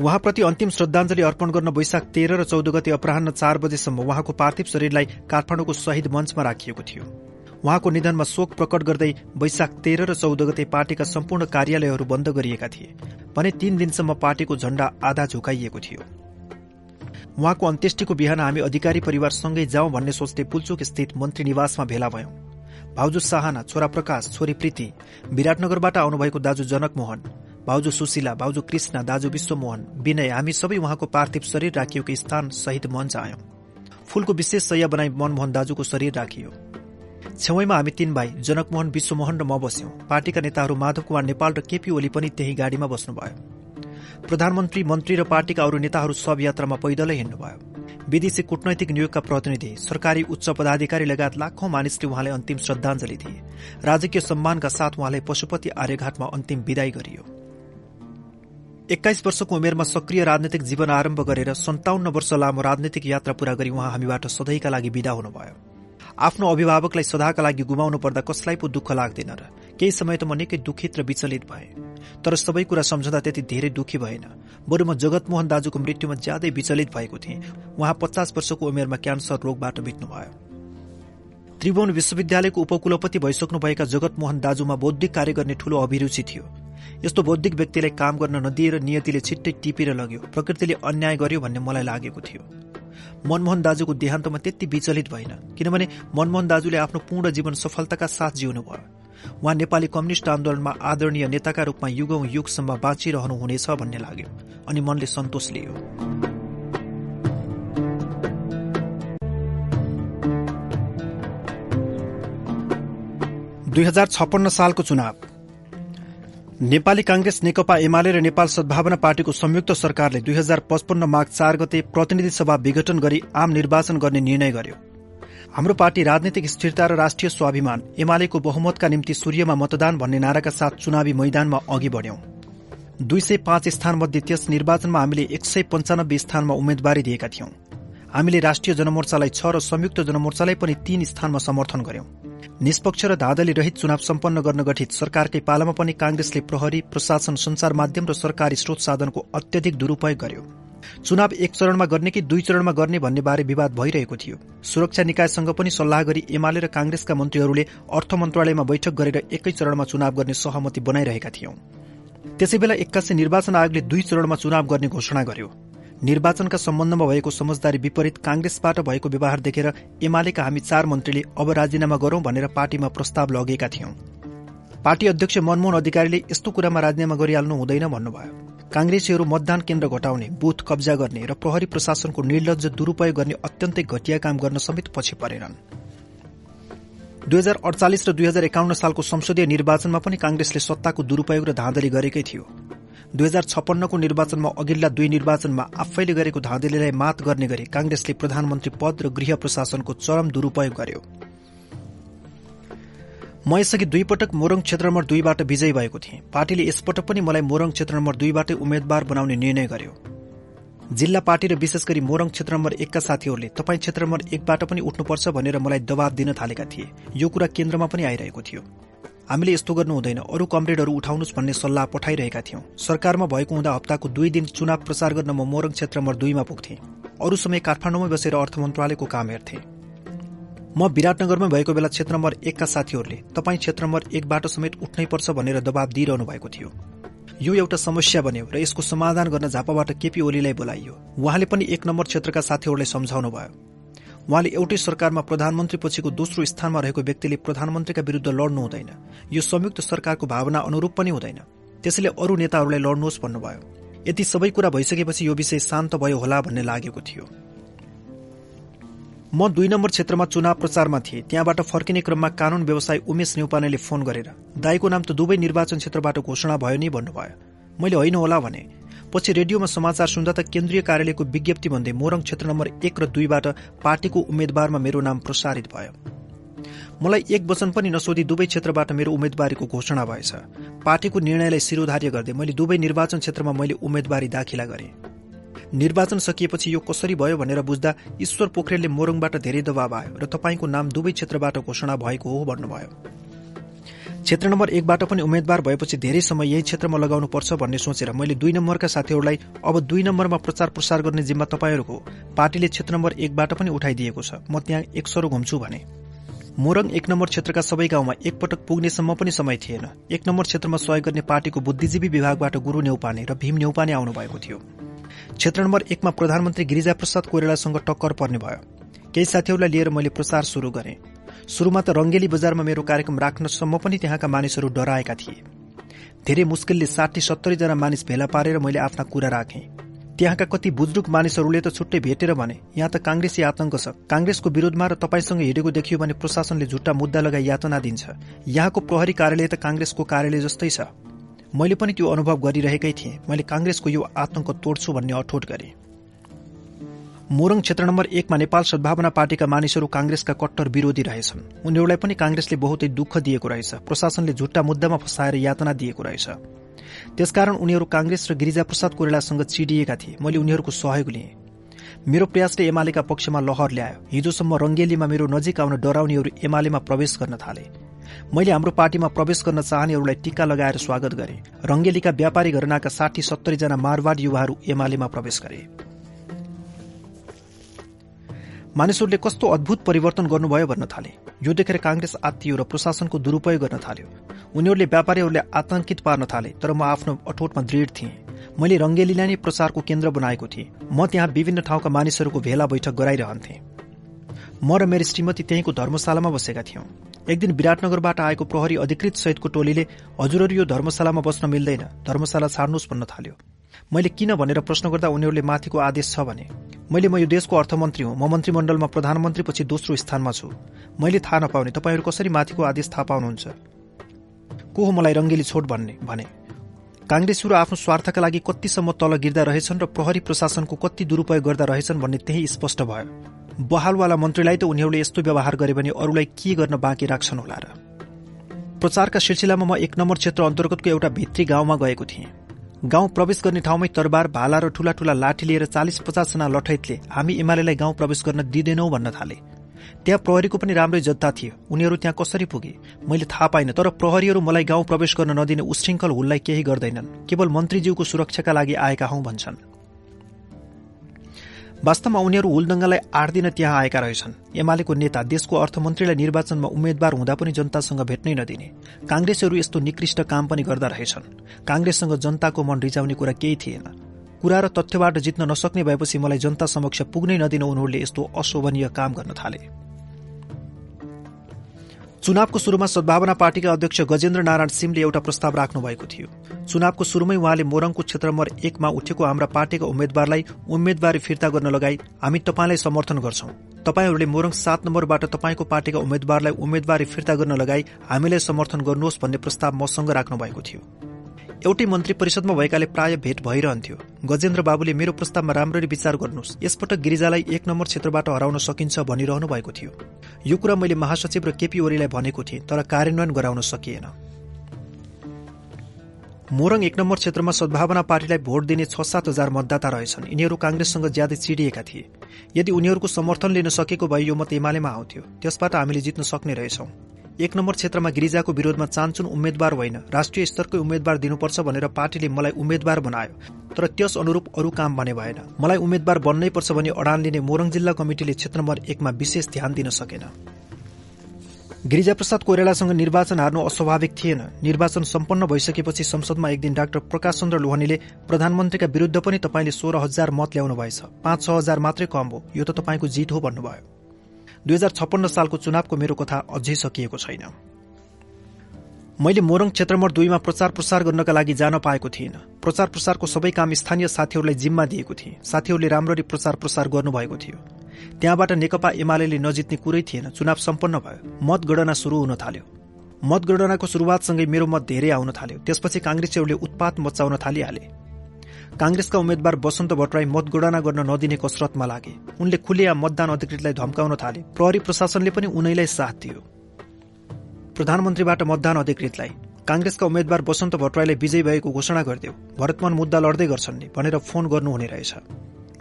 उहाँप्रति अन्तिम श्रद्धाञ्जली अर्पण गर्न वैशाख तेह्र र चौध गते अपराह चार बजेसम्म उहाँको पार्थिव शरीरलाई काठमाडौँको शहीद मञ्चमा राखिएको थियो। उहाँको निधनमा शोक प्रकट गर्दै वैशाख तेह्र र चौध गते पार्टीका सम्पूर्ण कार्यालयहरू बन्द गरिएका थिए भने तीन दिनसम्म पार्टीको झण्डा आधा झुकाइएको थियो। उहाँको अन्त्येष्टिको बिहान हामी अधिकारी परिवारसँगै जाउँ भन्ने सोच्दै पुल्चोक स्थित मन्त्री निवासमा भेला भयौं। भाउजू साहना छोरा प्रकाश छोरी प्रीति विराटनगरबाट आउनुभएको दाजु जनक मोहन भाउजू सुशीला भाउजू कृष्ण दाजु विश्वमोहन विनय हामी सबै उहाँको पार्थिव शरीर राखिएको स्थान सहित मञ्च आयौं फूलको विशेष सय बनाई मनमोहन दाजुको शरीर राखियो। छेउमा हामी तीन भाइ जनकमोहन विश्वमोहन र म बस्यौं। पार्टीका नेताहरू माधव कुमार नेपाल र केपी ओली पनि त्यही गाडीमा बस्नुभयो। प्रधानमन्त्री मन्त्री र पार्टीका अरू नेताहरू सब यात्रामा पैदलै हिँड्नुभयो। विदेशी कूटनैतिक नियोगका प्रतिनिधि सरकारी उच्च पदाधिकारी लगायत लाखौं मानिसले उहाँलाई अन्तिम श्रद्धाञ्जली दिए। राजकीय सम्मानका साथ उहाँलाई पशुपति आर्यघाटमा अन्तिम विदाई गरियो। एक्काइस वर्षको उमेरमा सक्रिय राजनैतिक जीवन आरम्भ गरेर सन्ताउन्न वर्ष लामो राजनैतिक यात्रा पूरा गरी उहाँ हामीबाट सधैँका लागि विदा हुनुभयो। आफ्नो अभिभावकलाई सदाका लागि गुमाउनु पर्दा कसलाई पो दुःख लाग्दैन र? केही समय त म निकै दुखित र विचलित भए। तर सबै कुरा सम्झँदा त्यति धेरै दुखी भएन। बरु म जगतमोहन दाजुको मृत्युमा ज्यादै विचलित भएको थिएँ। उहाँ पचास वर्षको उमेरमा क्यान्सर रोगबाट बित्नुभयो। त्रिभुवन विश्वविद्यालयको उपकुलपति भइसक्नुभएका जगतमोहन दाजुमा बौद्धिक कार्य गर्ने ठूलो अभिरुचि थियो। यस्तो बौद्धिक व्यक्तिलाई काम गर्न नदिएर नियतिले छिट्टै टिपेर लग्यो। प्रकृतिले अन्याय गर्यो भन्ने मलाई लागेको थियो। मनमोहन दाजुको देहान्तमा त्यति विचलित भएन किनभने मनमोहन दाजुले आफ्नो पूर्ण जीवन सफलताका साथ जिउनुभयो। उहाँ नेपाली कम्युनिष्ट आन्दोलनमा आदरणीय नेताका रूपमा युगौं युगसम्म बाँचिरहनुहुनेछ भन्ने लाग्यो अनि मनले सन्तोष लियो। दुई हजार छप्पन्न सालको चुनाव। नेपाली कांग्रेस नेकपा एमाले र नेपाल सद्भावना पार्टीको संयुक्त सरकारले दुई हजार पचपन्न माघ चार गते प्रतिनिधि सभा विघटन गरी आम निर्वाचन गर्ने निर्णय गर्यो। हाम्रो पार्टी राजनीतिक स्थिरता र राष्ट्रिय स्वाभिमान एमालेको बहुमतका निम्ति सूर्यमा मतदान भन्ने नाराका साथ चुनावी मैदानमा अघि बढ्यौं। दुई सय पाँच स्थानमध्ये त्यस निर्वाचनमा हामीले एक सय पञ्चानब्बे स्थानमा उम्मेद्वारी दिएका थियौं। हामीले राष्ट्रिय जनमोर्चालाई छ र संयुक्त जनमोर्चालाई पनि तीन स्थानमा समर्थन गर्यौं। निष्पक्ष र धाँधली रहित चुनाव सम्पन्न गर्न गठित सरकारकै पालामा पनि कांग्रेसले प्रहरी प्रशासन संचार माध्यम र सरकारी स्रोत साधनको अत्यधिक दुरूपयोग गर्यो। चुनाव एक चरणमा गर्ने कि दुई चरणमा गर्ने भन्ने बारे विवाद भइरहेको थियो। सुरक्षा निकायसँग पनि सल्लाह गरी एमाले र कांग्रेसका मन्त्रीहरूले अर्थ मन्त्रालयमा बैठक गरेर एकै चरणमा चुनाव गर्ने सहमति बनाइरहेका थियौं। त्यसै बेला एक्कासी निर्वाचन आयोगले दुई चरणमा चुनाव गर्ने घोषणा गर्यो। निर्वाचनका सम्बन्धमा भएको समझदारी विपरीत कांग्रेसबाट भएको व्यवहार देखेर एमालेका हामी चार मन्त्रीले अब राजीनामा गरौं भनेर पार्टीमा प्रस्ताव लगेका थियौं। पार्टी अध्यक्ष मनमोहन अधिकारीले यस्तो कुरामा राजीनामा गरिहाल्नु हुँदैन भन्नुभयो। कांग्रेसीहरू मतदान केन्द्र घटाउने बुथ कब्जा गर्ने र प्रहरी प्रशासनको निर्लज दुरूपयोग गर्ने अत्यन्तै घटिया काम गर्न समेत पछि परेनन्। दुई हजार अडचालिस र दुई हजार एकाउन्न सालको संसदीय निर्वाचनमा पनि कांग्रेसले सत्ताको दुरूपयोग र धाँधली गरेकै थियो। दुई हजार छप्पन्नको निर्वाचनमा अघिल्ला दुई निर्वाचनमा आफैले गरेको धाँधलीलाई मात गर्ने गरी कांग्रेसले प्रधानमन्त्री पद र गृह प्रशासनको चरम दुरूपयोग गर्यो। म यसअघि दुई पटक मोरङ क्षेत्र नम्बर दुईबाट विजयी भएको थिएँ। पार्टीले यसपटक पनि मलाई मोरङ क्षेत्र नम्बर दुईबाटै उम्मेद्वार बनाउने निर्णय गर्यो। जिल्ला पार्टी र विशेष गरी मोरङ क्षेत्र नम्बर एकका साथीहरूले तपाईँ क्षेत्र नम्बर एकबाट पनि उठ्नुपर्छ भनेर मलाई दबाव दिन थालेका थिए। यो कुरा केन्द्रमा पनि आइरहेको थियो। हामीले यस्तो गर्नु हुँदैन। अरू कमरेडहरू उठाउनुहोस् भन्ने सल्लाह पठाइरहेका थियौं। सरकारमा भएको हुँदा हप्ताको दुई दिन चुनाव प्रचार गर्न म मोरङ क्षेत्र नम्बर दुईमा पुग्थेँ। अरू समय काठमाडौँमै बसेर अर्थ मन्त्रालयको काम हेर्थे। म विराटनगरमै भएको बेला क्षेत्र नम्बर एकका साथीहरूले तपाईँ क्षेत्र नम्बर एकबाट समेत उठ्नै पर्छ भनेर दबाब दिइरहनु भएको थियो। यो एउटा समस्या बन्यो र यसको समाधान गर्न झापाबाट केपी ओलीलाई बोलाइयो। उहाँले पनि एक नम्बर क्षेत्रका साथीहरूलाई सम्झाउनु भयो उहाँले एउटै सरकारमा प्रधानमन्त्री पछिको दोस्रो स्थानमा रहेको व्यक्तिले प्रधानमन्त्रीका विरूद्ध लड्नु हुँदैन। यो संयुक्त सरकारको भावना अनुरूप पनि हुँदैन। त्यसैले अरू नेताहरूलाई लड्नुहोस् भन्नुभयो। यति सबै कुरा भइसकेपछि यो विषय शान्त भयो होला भन्ने लागेको थियो। म दुई नम्बर क्षेत्रमा चुनाव प्रचारमा थिएँ। त्यहाँबाट फर्किने क्रममा कानून व्यवसाय उमेश नेउपानेले फोन गरेर दाईको नाम त दुवै निर्वाचन क्षेत्रबाट घोषणा भयो नि भन्नुभयो। मैले होइन होला भने पछि रेडियोमा समाचार सुन्दा त केन्द्रीय कार्यालयको विज्ञप्ति भन्दै मोरङ क्षेत्र नम्बर एक र दुईबाट पार्टीको उम्मेद्वारमा मेरो नाम प्रसारित भयो। मलाई एक वचन पनि नसोधी दुवै क्षेत्रबाट मेरो उम्मेद्वारीको घोषणा भएछ। पार्टीको निर्णयलाई शिरोधार्य गर्दै मैले दुवै निर्वाचन क्षेत्रमा मैले उम्मेद्वारी दाखिला गरे। निर्वाचन सकिएपछि यो कसरी भयो भनेर बुझ्दा ईश्वर पोखरेलले मोरङबाट धेरै दबाव आयो र तपाईँको नाम दुवै क्षेत्रबाट घोषणा भएको हो भन्नुभयो। क्षेत्र नम्बर एकबाट पनि उम्मेद्वार भएपछि धेरै समय यही क्षेत्रमा लगाउनु पर्छ भन्ने सोचेर मैले दुई नम्बरका साथीहरूलाई अब दुई नम्बरमा प्रचार प्रसार गर्ने जिम्मा तपाईँहरूको पार्टीले क्षेत्र नम्बर एकबाट पनि उठाइदिएको छ। म त्यहाँ एक सरो घुम्छु भने। मोरङ एक नम्बर क्षेत्रका सबै गाउँमा एकपटक पुग्नेसम्म पनि समय थिएन। एक नम्बर क्षेत्रमा सहयोग गर्ने पार्टीको बुद्धिजीवी विभागबाट गुरू नेउपाने र भीम नेउपाने आउनु भएको थियो। क्षेत्र नम्बर एकमा प्रधानमन्त्री गिरिजा प्रसाद कोइरालासँग टक्कर पर्ने भयो। केही साथीहरूलाई लिएर मैले प्रचार शुरू गरेँ। शुरूमा त रंगेली बजारमा मेरो कार्यक्रम राख्नसम्म पनि त्यहाँका मानिसहरू डराएका थिए। धेरै मुस्किलले साठी सत्तरीजना मानिस भेला पारेर मैले आफ्ना कुरा राखेँ। त्यहाँका कति बुजुर्ग मानिसहरूले त छुट्टै भेटेर भने यहाँ त कांग्रेसी आतंक छ। कांग्रेसको विरोधमा र तपाईँसँग हिँडेको देखियो भने प्रशासनले झुट्टा मुद्दा लगाई यातना दिन्छ। यहाँको प्रहरी कार्यालय त कांग्रेसको कार्यालय जस्तै छ। मैले पनि त्यो अनुभव गरिरहेकै थिएँ। मैले कांग्रेसको यो आतंक तोड्छु भन्ने अठोट गरेँ। मोरङ क्षेत्र नम्बर एकमा नेपाल सद्भावना पार्टीका मानिसहरू कांग्रेसका कट्टर विरोधी रहेछन्। उनीहरूलाई पनि कांग्रेसले बहुतै दुःख दिएको रहेछ। प्रशासनले झुट्टा मुद्दामा फसाएर यातना दिएको रहेछ। त्यसकारण उनीहरू कांग्रेस र गिरिजाप्रसाद कोइरालासँग चिडिएका थिए। मैले उनीहरूको सहयोग लिएँ। मेरो प्रयासले एमालेका पक्षमा लहर ल्यायो। हिजोसम्म रंगेलीमा मेरो नजिक आउन डराउनेहरू एमालेमा प्रवेश गर्न थाले। मैले हाम्रो पार्टीमा प्रवेश गर्न चाहनेहरूलाई टीका लगाएर स्वागत गरे। रंगेलीका व्यापारी घरनाका साठी सत्तरीजना मारवाड युवाहरू एमालेमा प्रवेश गरे। मानिसहरूले कस्तो अद्भुत परिवर्तन गर्नुभयो भन्न थाले। यो देखेर कांग्रेस आत्तियो र प्रशासनको दुरूपयोग गर्न थाल्यो। उनीहरूले व्यापारीहरूले आतंकित पार्न थाले तर म आफ्नो अठोटमा दृढ थिएँ। मैले रंगेलीलाई नै प्रचारको केन्द्र बनाएको थिएँ। म त्यहाँ विभिन्न ठाउँका मानिसहरूको भेला बैठक गराइरहन्थे। म र मेरो श्रीमती त्यहीँको धर्मशालामा बसेका थियौं। एक दिन विराटनगरबाट आएको प्रहरी अधिकृत सहितको टोलीले हजुरहरू यो धर्मशालामा बस्न मिल्दैन। धर्मशाला छाड्नुहोस् भन्न थाल्यो। मैले किन भनेर प्रश्न गर्दा उनीहरूले माथिको आदेश छ भने? मैले म यो देशको अर्थमन्त्री हुँ। म मन्त्रीमण्डलमा प्रधानमन्त्रीपछि दोस्रो स्थानमा छु। मैले थाहा नपाउने। तपाईँहरू कसरी माथिको आदेश थाहा पाउनुहुन्छ? को हो मलाई रङ्गेली छोड भन्ने? भने काङ्ग्रेसहरू आफ्नो स्वार्थका लागि कतिसम्म तल गिर्दा रहेछन् र प्रहरी प्रशासनको कति दुरूपयोग गर्दा रहेछन् भन्ने त्यही स्पष्ट भयो। बहालवाला मन्त्रीलाई त उनीहरूले यस्तो व्यवहार गरे भने अरूलाई के गर्न बाँकी राख्छन् होला र? प्रचारका सिलसिलामा म एक नम्बर क्षेत्र अन्तर्गतको एउटा भित्री गाउँमा गएको थिएँ। गाउँ प्रवेश गर्ने ठाउँमै तरबार भाला र ठूला ठूला लाठी लिएर चालिस पचासजना लठैतले हामी एमालेलाई गाउँ प्रवेश गर्न दिँदैनौ भन्न थाले। त्यहाँ प्रहरीको पनि राम्रै जत्ता थियो। उनीहरू त्यहाँ कसरी पुगे? मैले थाहा पाइन तर प्रहरीहरू मलाई गाउँ प्रवेश गर्न नदिने उश्रृङ्खल हुललाई केही गर्दैनन्। केवल मन्त्रीज्यूको सुरक्षाका लागि आएका हौ भन्छन्। वास्तवमा उनीहरू हुलदङ्गालाई आठ दिन त्यहाँ आएका रहेछन्। एमालेको नेता देशको अर्थमन्त्रीलाई निर्वाचनमा उम्मेद्वार हुँदा पनि जनतासँग भेट्नै नदिने। कांग्रेसहरू यस्तो निकृष्ट काम पनि गर्दा रहेछन्। कांग्रेससँग जनताको मन रिजाउने कुरा केही थिएन। कुरा र तथ्यबाट जित्न नसक्ने भएपछि मलाई जनता समक्ष पुग्नै नदिन उनीहरूले यस्तो अशोभनीय काम गर्न थाले। चुनावको शुरूमा सद्भावना पार्टीका अध्यक्ष गजेन्द्र नारायण सिंहले एउटा प्रस्ताव राख्नु भएको थियो। चुनावको शुरूमै उहाँले मोरङको क्षेत्र नम्बर एकमा उठेको हाम्रा पार्टीका उम्मेद्वारलाई उम्मेद्वारी फिर्ता गर्न लगाई हामी तपाईँलाई समर्थन गर्छौं। तपाईँहरूले मोरङ सात नम्बरबाट तपाईँको पार्टीका उम्मेद्वारलाई उम्मेद्वारी फिर्ता गर्न लगाई हामीलाई समर्थन गर्नुहोस् भन्ने प्रस्ताव मसँग राख्नु भएको थियो। एउटै मन्त्री परिषदमा भएकाले प्राय भेट भइरहन्थ्यो। गजेन्द्र बाबुले मेरो प्रस्तावमा राम्ररी विचार गर्नुहोस्। यसपटक गिरिजालाई एक नम्बर क्षेत्रबाट हराउन सकिन्छ भनिरहनु भएको थियो। यो कुरा मैले महासचिव र केपी ओलीलाई भनेको थिएँ तर कार्यान्वयन गराउन सकिएन। मोरङ एक नम्बर क्षेत्रमा सद्भावना पार्टीलाई भोट दिने छ सात हजार मतदाता रहेछन्। यिनीहरू कांग्रेससँग ज्यादै चिडिएका थिए। यदि उनीहरूको समर्थन लिन सकेको भए यो मत एमालेमा आउँथ्यो। त्यसबाट हामीले जित्न सक्ने रहेछौं। एक नम्बर क्षेत्रमा गिरिजाको विरोधमा चान्चुन उम्मेद्वार होइन। राष्ट्रिय स्तरकै उम्मेद्वार दिनुपर्छ भनेर पार्टीले मलाई उम्मेद्वार बनायो। तर त्यस अनुरूप अरू काम भने भएन। मलाई उम्मेद्वार बन्नै पर्छ भनी अडान लिने मोरङ जिल्ला कमिटिले क्षेत्र नम्बर एकमा विशेष ध्यान दिन सकेन। गिरिजाप्रसाद कोइरालासँग निर्वाचन हार्नु अस्वाभाविक थिएन। निर्वाचन सम्पन्न भइसकेपछि संसदमा एक दिन डाक्टर प्रकाश चन्द्र लोहनीले प्रधानमन्त्रीका विरूद्ध पनि तपाईँले सोह्र हजार मत ल्याउनु भएछ पाँच छ हजार मात्रै कम हो। यो त तपाईँको जित हो भन्नुभयो। दुई हजार छप्पन्न सालको चुनावको मेरो कथा अझै सकिएको छैन। मैले मोरङ क्षेत्र नम्बर दुईमा प्रचार प्रसार गर्नका लागि जान पाएको थिइनँ। प्रचार प्रसारको सबै काम स्थानीय साथीहरूलाई जिम्मा दिएको थिएँ। साथीहरूले राम्ररी प्रचार प्रसार गर्नुभएको थियो। त्यहाँबाट नेकपा एमाले नजित्ने कुरै थिएन। चुनाव सम्पन्न भयो। मतगणना शुरू हुन थाल्यो। मतगणनाको शुरूआतसँगै मेरो मत धेरै आउन थाल्यो। त्यसपछि काङ्ग्रेसीहरूले उत्पात मचाउन थालिहाले। काङ्ग्रेसका उम्मेद्वार वसन्त भट्टराई मतगणना गर्न नदिने कसरतमा लागे। उनले खुलेया मतदान अधिकृतलाई धम्काउन थाले। प्रहरी प्रशासनले पनि उनैलाई साथ दियो। प्रधानमन्त्रीबाट मतदान अधिकृतलाई। काङ्ग्रेसका उम्मेद्वार वसन्त भट्टराईले विजयी भएको घोषणा गरिदेऊ भरतमान मुद्दा लड्दै गर्छन् नि भनेर फोन गर्नुहुने रहेछ।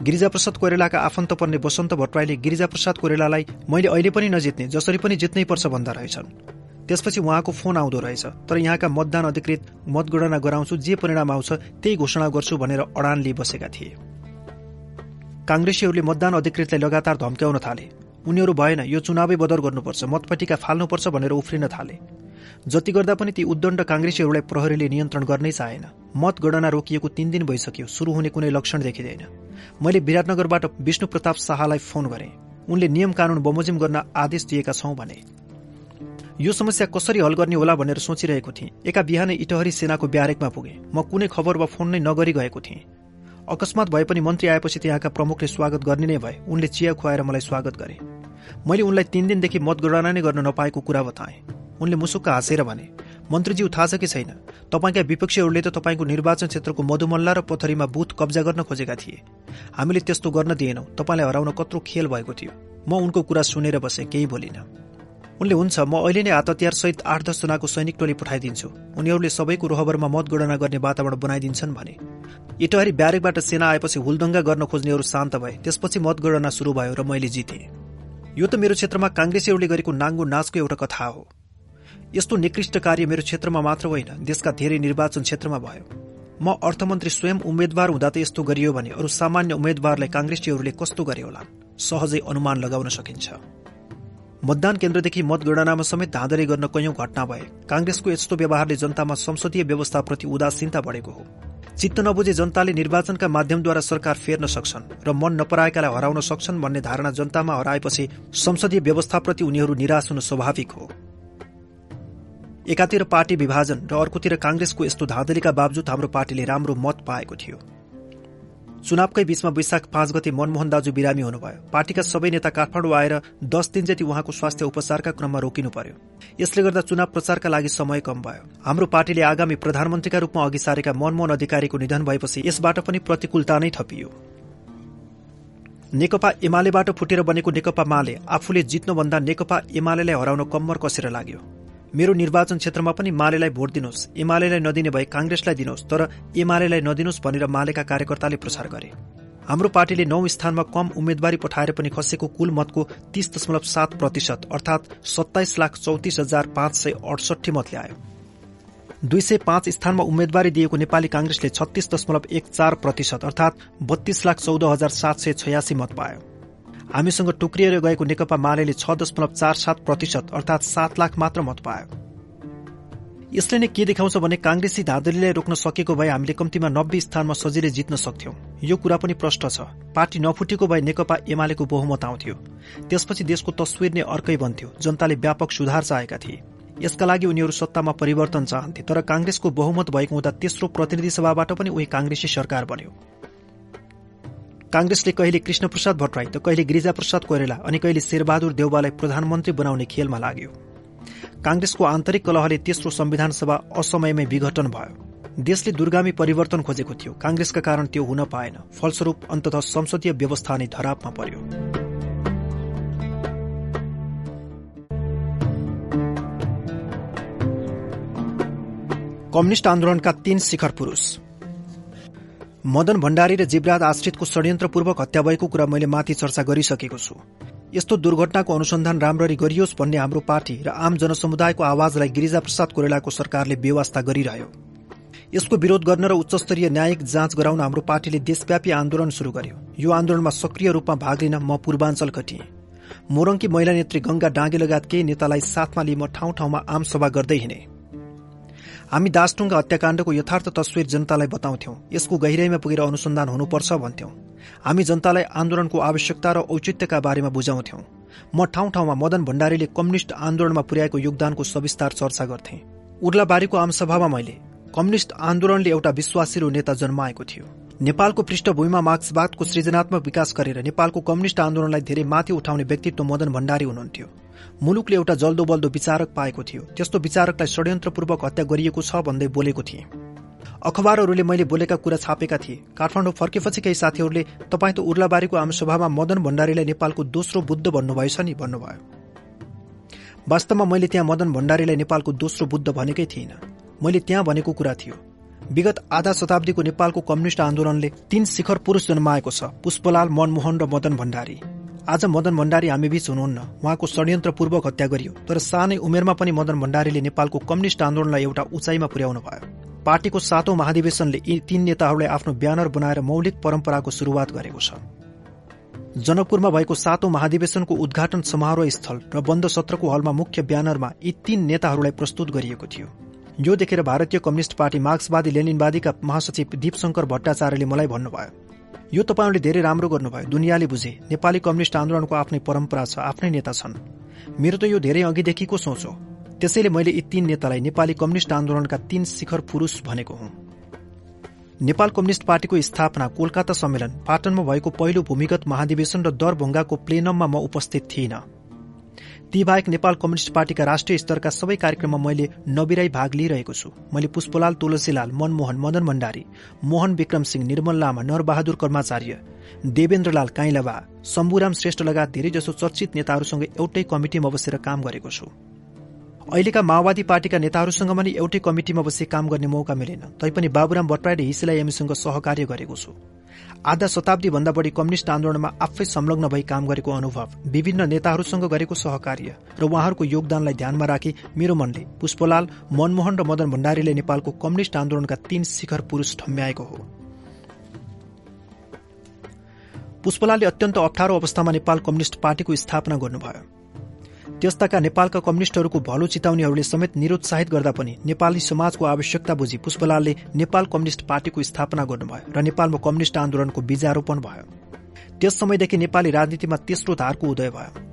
गिरिजाप्रसाद कोइरालाका आफन्त पर्ने वसन्त भट्टराईले गिरिजाप्रसाद कोइरालालाई मैले अहिले पनि नजित्ने जसरी पनि जित्नै पर्छ भन्दा रहेछन्। त्यसपछि उहाँको फोन आउँदो रहेछ। तर यहाँका मतदान अधिकृत मतगणना गराउँछु जे परिणाम आउँछ त्यही घोषणा गर्छु भनेर अडान लिई बसेका थिए। काङ्ग्रेसीहरूले मतदान अधिकृतलाई लगातार धम्क्याउन थाले। उनीहरू भएन यो चुनावै बदर गर्नुपर्छ मतपट्टिका फाल्नुपर्छ भनेर उफ्रिन थाले। जति गर्दा पनि ती उद्दण्ड काङ्ग्रेसीहरूलाई प्रहरीले नियन्त्रण गर्नै चाहेन। मतगणना रोकिएको तीन दिन भइसक्यो शुरू हुने कुनै लक्षण देखिँदैन। मैले विराटनगरबाट विष्णु प्रताप शाहलाई फोन गरेँ। उनले नियम कानून बमोजिम गर्न आदेश दिएका छौं भने। यो समस्या कसरी हल गर्ने होला भनेर सोचिरहेको थिएँ। एका बिहानै इटहरी सेनाको ब्यारेकमा पुगे। म कुनै खबर वा फोन नै नगरी गएको थिएँ। अकस्मात भए पनि मन्त्री आएपछि त्यहाँका प्रमुखले स्वागत गर्ने नै भए। उनले चिया खुवाएर मलाई स्वागत गरे। मैले उनलाई तीन दिनदेखि मतगणना नै गर्न नपाएको कुरा बताएँ। उनले मुसुक्क हाँसेर भने मन्त्रीज्यू थाहा छ कि छैन? तपाईँका विपक्षीहरूले त तपाईँको निर्वाचन क्षेत्रको मधुमल्ला र पथरीमा बुथ कब्जा गर्न खोजेका थिए। हामीले त्यस्तो गर्न दिएनौं। तपाईँलाई हराउन कत्रो खेल भएको थियो। म उनको कुरा सुनेर बसे केही बोलिन। उनले हुन्छ म अहिले नै हात सहित आठ दसजनाको सैनिक टोली पठाइदिन्छु। उनीहरूले सबैको रोहबरमा मतगणना गर्ने वातावरण बनाइदिन्छन् भने। इटहरी ब्यारेकबाट सेना आएपछि हुलदङ्गा गर्न खोज्नेहरू शान्त भए। त्यसपछि मतगणना शुरू भयो र मैले जिते। यो त मेरो क्षेत्रमा काङ्ग्रेसीहरूले गरेको नाङ्गो नाचको एउटा कथा हो। यस्तो निकृष्ट कार्य मेरो क्षेत्रमा मात्र होइन देशका धेरै निर्वाचन क्षेत्रमा भयो। म अर्थमन्त्री स्वयं उम्मेद्वार हुँदा त यस्तो गरियो भने अरू सामान्य उम्मेद्वारलाई काङ्ग्रेसीहरूले कस्तो गरे होला? सहजै अनुमान लगाउन सकिन्छ। मतदान केन्द्रदेखि मतगणनामा समेत धाँधली गर्न कैयौं घटना भए। काङ्ग्रेसको यस्तो व्यवहारले जनतामा संसदीय व्यवस्थाप्रति उदासीनता बढेको हो। चित्त नबुझे जनताले निर्वाचनका माध्यमद्वारा सरकार फेर्न सक्छन् र मन नपराएकालाई हराउन सक्छन् भन्ने धारणा जनतामा हराएपछि संसदीय व्यवस्थाप्रति उनीहरू निराश हुन स्वाभाविक हो। एकातिर पार्टी विभाजन र अर्कोतिर काङ्ग्रेसको यस्तो धाँधलीका बावजुद हाम्रो पार्टीले राम्रो मत पाएको थियो। चुनावकै बीचमा वैशाख पाँच गते मनमोहन दाजु बिरामी हुनुभयो। पार्टीका सबै नेता काठमाडौँ आएर दस दिन जति उहाँको स्वास्थ्य उपचारका क्रममा रोकिनु पर्यो। यसले गर्दा चुनाव प्रचारका लागि समय कम भयो। हाम्रो पार्टीले आगामी प्रधानमन्त्रीका रूपमा अघि सारेका मनमोहन अधिकारीको निधन भएपछि यसबाट पनि प्रतिकूलता नै थपियो। नेकपा एमालेबाट फुटेर बनेको नेकपा माले आफूले जित्नुभन्दा नेकपा एमालेलाई हराउन कम्मर कसेर लाग्यो। मेरो निर्वाचन क्षेत्रमा पनि मालेलाई भोट दिनुहोस्। एमालेलाई नदिने भए काङ्ग्रेसलाई दिनुहोस् तर एमालेलाई नदिनुहोस् भनेर मालेका कार्यकर्ताले प्रचार गरे। हाम्रो पार्टीले नौ स्थानमा कम उम्मेद्वारी पठाएर पनि खसेको कुल मतको तीस दशमलव सात प्रतिशत अर्थात सत्ताइस लाख चौतिस हजार पाँच सय अडसठी मत ल्यायो। दुई सय पाँच स्थानमा उम्मेद्वारी दिएको नेपाली काङ्ग्रेसले छत्तीस दशमलव एक चार प्रतिशत अर्थात बत्तीस लाख चौध हजार सात सय छयासी मत पायो। हामीसँग टुक्रिएर गएको नेकपा माले छ दशमलव चार सात प्रतिशत अर्थात सात लाख मात्र मत पायो। यसले नै के देखाउँछ भने काङ्ग्रेसी धाँधलीलाई रोक्न सकेको भए हामीले कम्तीमा नब्बे स्थानमा सजिलै जित्न सक्थ्यौं। यो कुरा पनि प्रष्ट छ। पार्टी नफुटेको भए नेकपा एमालेको बहुमत आउँथ्यो। त्यसपछि देशको तस्विर नै अर्कै बन्थ्यो। जनताले व्यापक सुधार चाहेका थिए। यसका लागि उनीहरू सत्तामा परिवर्तन चाहन्थे तर काङ्ग्रेसको बहुमत भएको हुँदा तेस्रो प्रतिनिधि सभाबाट पनि उही काङ्ग्रेसी सरकार बन्यो। काङ्ग्रेसले कहिले कृष्णप्रसाद भट्टराई त कहिले गिरिजाप्रसाद कोइरेला अनि कहिले शेरबहादुर देउबालाई प्रधानमन्त्री बनाउने खेलमा लाग्यो। काङ्ग्रेसको आन्तरिक कलहले तेस्रो संविधान सभा असमयमै विघटन भयो। देशले दुर्गामी परिवर्तन खोजेको थियो। काङ्ग्रेसका कारण त्यो हुन पाएन। फलस्वरूप अन्तत संसदीय व्यवस्था नै धरापमा पर्यो। कम्युनिष्ट आन्दोलनका तीन शिखर पुरूष। मदन भण्डारी र जीवराज आश्रितको षड्यन्त्रपूर्वक हत्या भएको कुरा मैले माथि चर्चा गरिसकेको छु। यस्तो दुर्घटनाको अनुसन्धान राम्ररी गरियोस् भन्ने हाम्रो पार्टी र आम जनसमुदायको आवाजलाई गिरिजाप्रसाद कोइरालाको सरकारले व्यवस्था गरिरह्यो। यसको विरोध गर्न र उच्चस्तरीय न्यायिक जाँच गराउन हाम्रो पार्टीले देशव्यापी आन्दोलन शुरू गर्यो। यो आन्दोलनमा सक्रिय रूपमा भाग लिन म पूर्वाञ्चल घटिएँ मोरङकी महिला नेत्री गंगा डाँगे लगायत केही नेतालाई साथमा लिई म ठाउँ ठाउँमा आमसभा गर्दै हिँडे। हामी दासटुङ्गा हत्याकाण्डको यथार्थ तस्विर जनतालाई बताउँथ्यौं। यसको गहिराईमा पुगेर अनुसन्धान हुनुपर्छ भन्थ्यौं। हामी जनतालाई आन्दोलनको आवश्यकता र औचित्यका बारेमा बुझाउँथ्यौं। म ठाउँ ठाउँमा मदन भण्डारीले कम्युनिष्ट आन्दोलनमा पुर्याएको योगदानको सविस्तार चर्चा गर्थे। उर्लाबारीको आमसभामा मैले कम्युनिष्ट आन्दोलनले एउटा विश्वासिलो नेता जन्माएको थियो। नेपालको पृष्ठभूमिमा मार्क्सवादको सृजनात्मक विकास गरेर नेपालको कम्युनिष्ट आन्दोलनलाई धेरै माथि उठाउने व्यक्तित्व मदन भण्डारी हुनुहुन्थ्यो। मुलुकले एउटा जल्दो बल्दो विचारक पाएको थियो। त्यस्तो विचारकलाई षड्यन्त्रपूर्वक हत्या गरिएको छ भन्दै बोलेको थिए। अखबारहरूले मैले बोलेका कुरा छापेका थिए। काठमाडौँ फर्केपछि केही साथीहरूले तपाईँ त उर्लाबारीको आमसभामा मदन भण्डारीलाई नेपालको दोस्रो बुद्ध भन्नुभएछ नि भन्नुभयो। वास्तवमा मैले त्यहाँ मदन भण्डारीलाई नेपालको दोस्रो बुद्ध भनेकै थिइनँ। मैले त्यहाँ भनेको कुरा थियो विगत आधा शताब्दीको नेपालको कम्युनिष्ट आन्दोलनले तीन शिखर पुरूष जन्माएको छ। पुष्पलाल मनमोहन र मदन भण्डारी। आज मदन भण्डारी हामीबीच हुनुहुन्न। उहाँको षड्यन्त्रपूर्वक हत्या गरियो। तर सानै उमेरमा पनि मदन भण्डारीले नेपालको कम्युनिष्ट आन्दोलनलाई एउटा उचाइमा पुर्याउनु भयो। पार्टीको सातौं महाधिवेशनले यी तीन नेताहरूलाई आफ्नो ब्यानर बनाएर मौलिक परम्पराको शुरूआत गरेको छ। जनकपुरमा भएको सातौं महाधिवेशनको उद्घाटन समारोह स्थल र बन्द सत्रको हलमा मुख्य ब्यानरमा यी तीन नेताहरूलाई प्रस्तुत गरिएको थियो। यो देखेर भारतीय कम्युनिष्ट पार्टी मार्क्सवादी लेनिनवादीका महासचिव दीपशंकर भट्टाचार्यले मलाई भन्नुभयो। यो तपाईँहरूले धेरै राम्रो गर्नुभयो। दुनियाँले बुझे। नेपाली कम्युनिष्ट आन्दोलनको आफ्नै परम्परा छ आफ्नै नेता छन्। मेरो त यो धेरै अघिदेखिको सोच हो। त्यसैले मैले यी तीन नेतालाई नेपाली कम्युनिष्ट आन्दोलनका तीन शिखर पुरूष भनेको हुँ। नेपाल कम्युनिष्ट पार्टीको स्थापना कोलकाता सम्मेलन पाटनमा भएको पहिलो भूमिगत महाधिवेशन र दरभंगाको प्लेनममा म उपस्थित थिइनँ। ती बाहेक नेपाल कम्युनिष्ट पार्टीका राष्ट्रिय स्तरका सबै कार्यक्रममा मैले नबिराई भाग लिइरहेको छु। मैले पुष्पलाल तुलसीलाल मनमोहन मदन भण्डारी मोहन विक्रम सिंह निर्मल लामा नरबहादुर कर्माचार्य देवेन्द्रलाल काइलाबा शम्भुराम श्रेष्ठ लगायत धेरैजसो चर्चित नेताहरूसँग एउटै कमिटीमा बसेर काम गरेको छु। अहिलेका माओवादी पार्टीका नेताहरूसँग पनि एउटै कमिटीमा बसी काम गर्ने मौका मिलेन। तैपनि बाबुराम भट्टराई र हिसिलाई एमीसँग सहकार्य गरेको छु। आधा शताब्दी भन्दा बढी कम्युनिष्ट आन्दोलनमा आफै संलग्न भई काम गरेको अनुभव विभिन्न नेताहरूसँग गरेको सहकार्य र उहाँहरूको योगदानलाई ध्यानमा राखी मेरो मनले पुष्पलाल मनमोहन र मदन भण्डारीले नेपालको कम्युनिष्ट आन्दोलनका तीन शिखर पुरूष ठम्ब्याएको हो। पुष्पलालले अत्यन्त अप्ठ्यारो अवस्थामा नेपाल कम्युनिष्ट पार्टीको स्थापना गर्नुभयो। त्यस्ताका नेपालका कम्युनिष्टहरूको भलो चिताउनेहरूले समेत निरुत्साहित गर्दा पनि नेपाली समाजको आवश्यकता बुझी पुष्पलालले नेपाल कम्युनिष्ट पार्टीको स्थापना गर्नुभयो र नेपालमा कम्युनिष्ट आन्दोलनको बीजारोपण भयो। त्यस समयदेखि नेपाली राजनीतिमा तेस्रो धारको उदय भयो।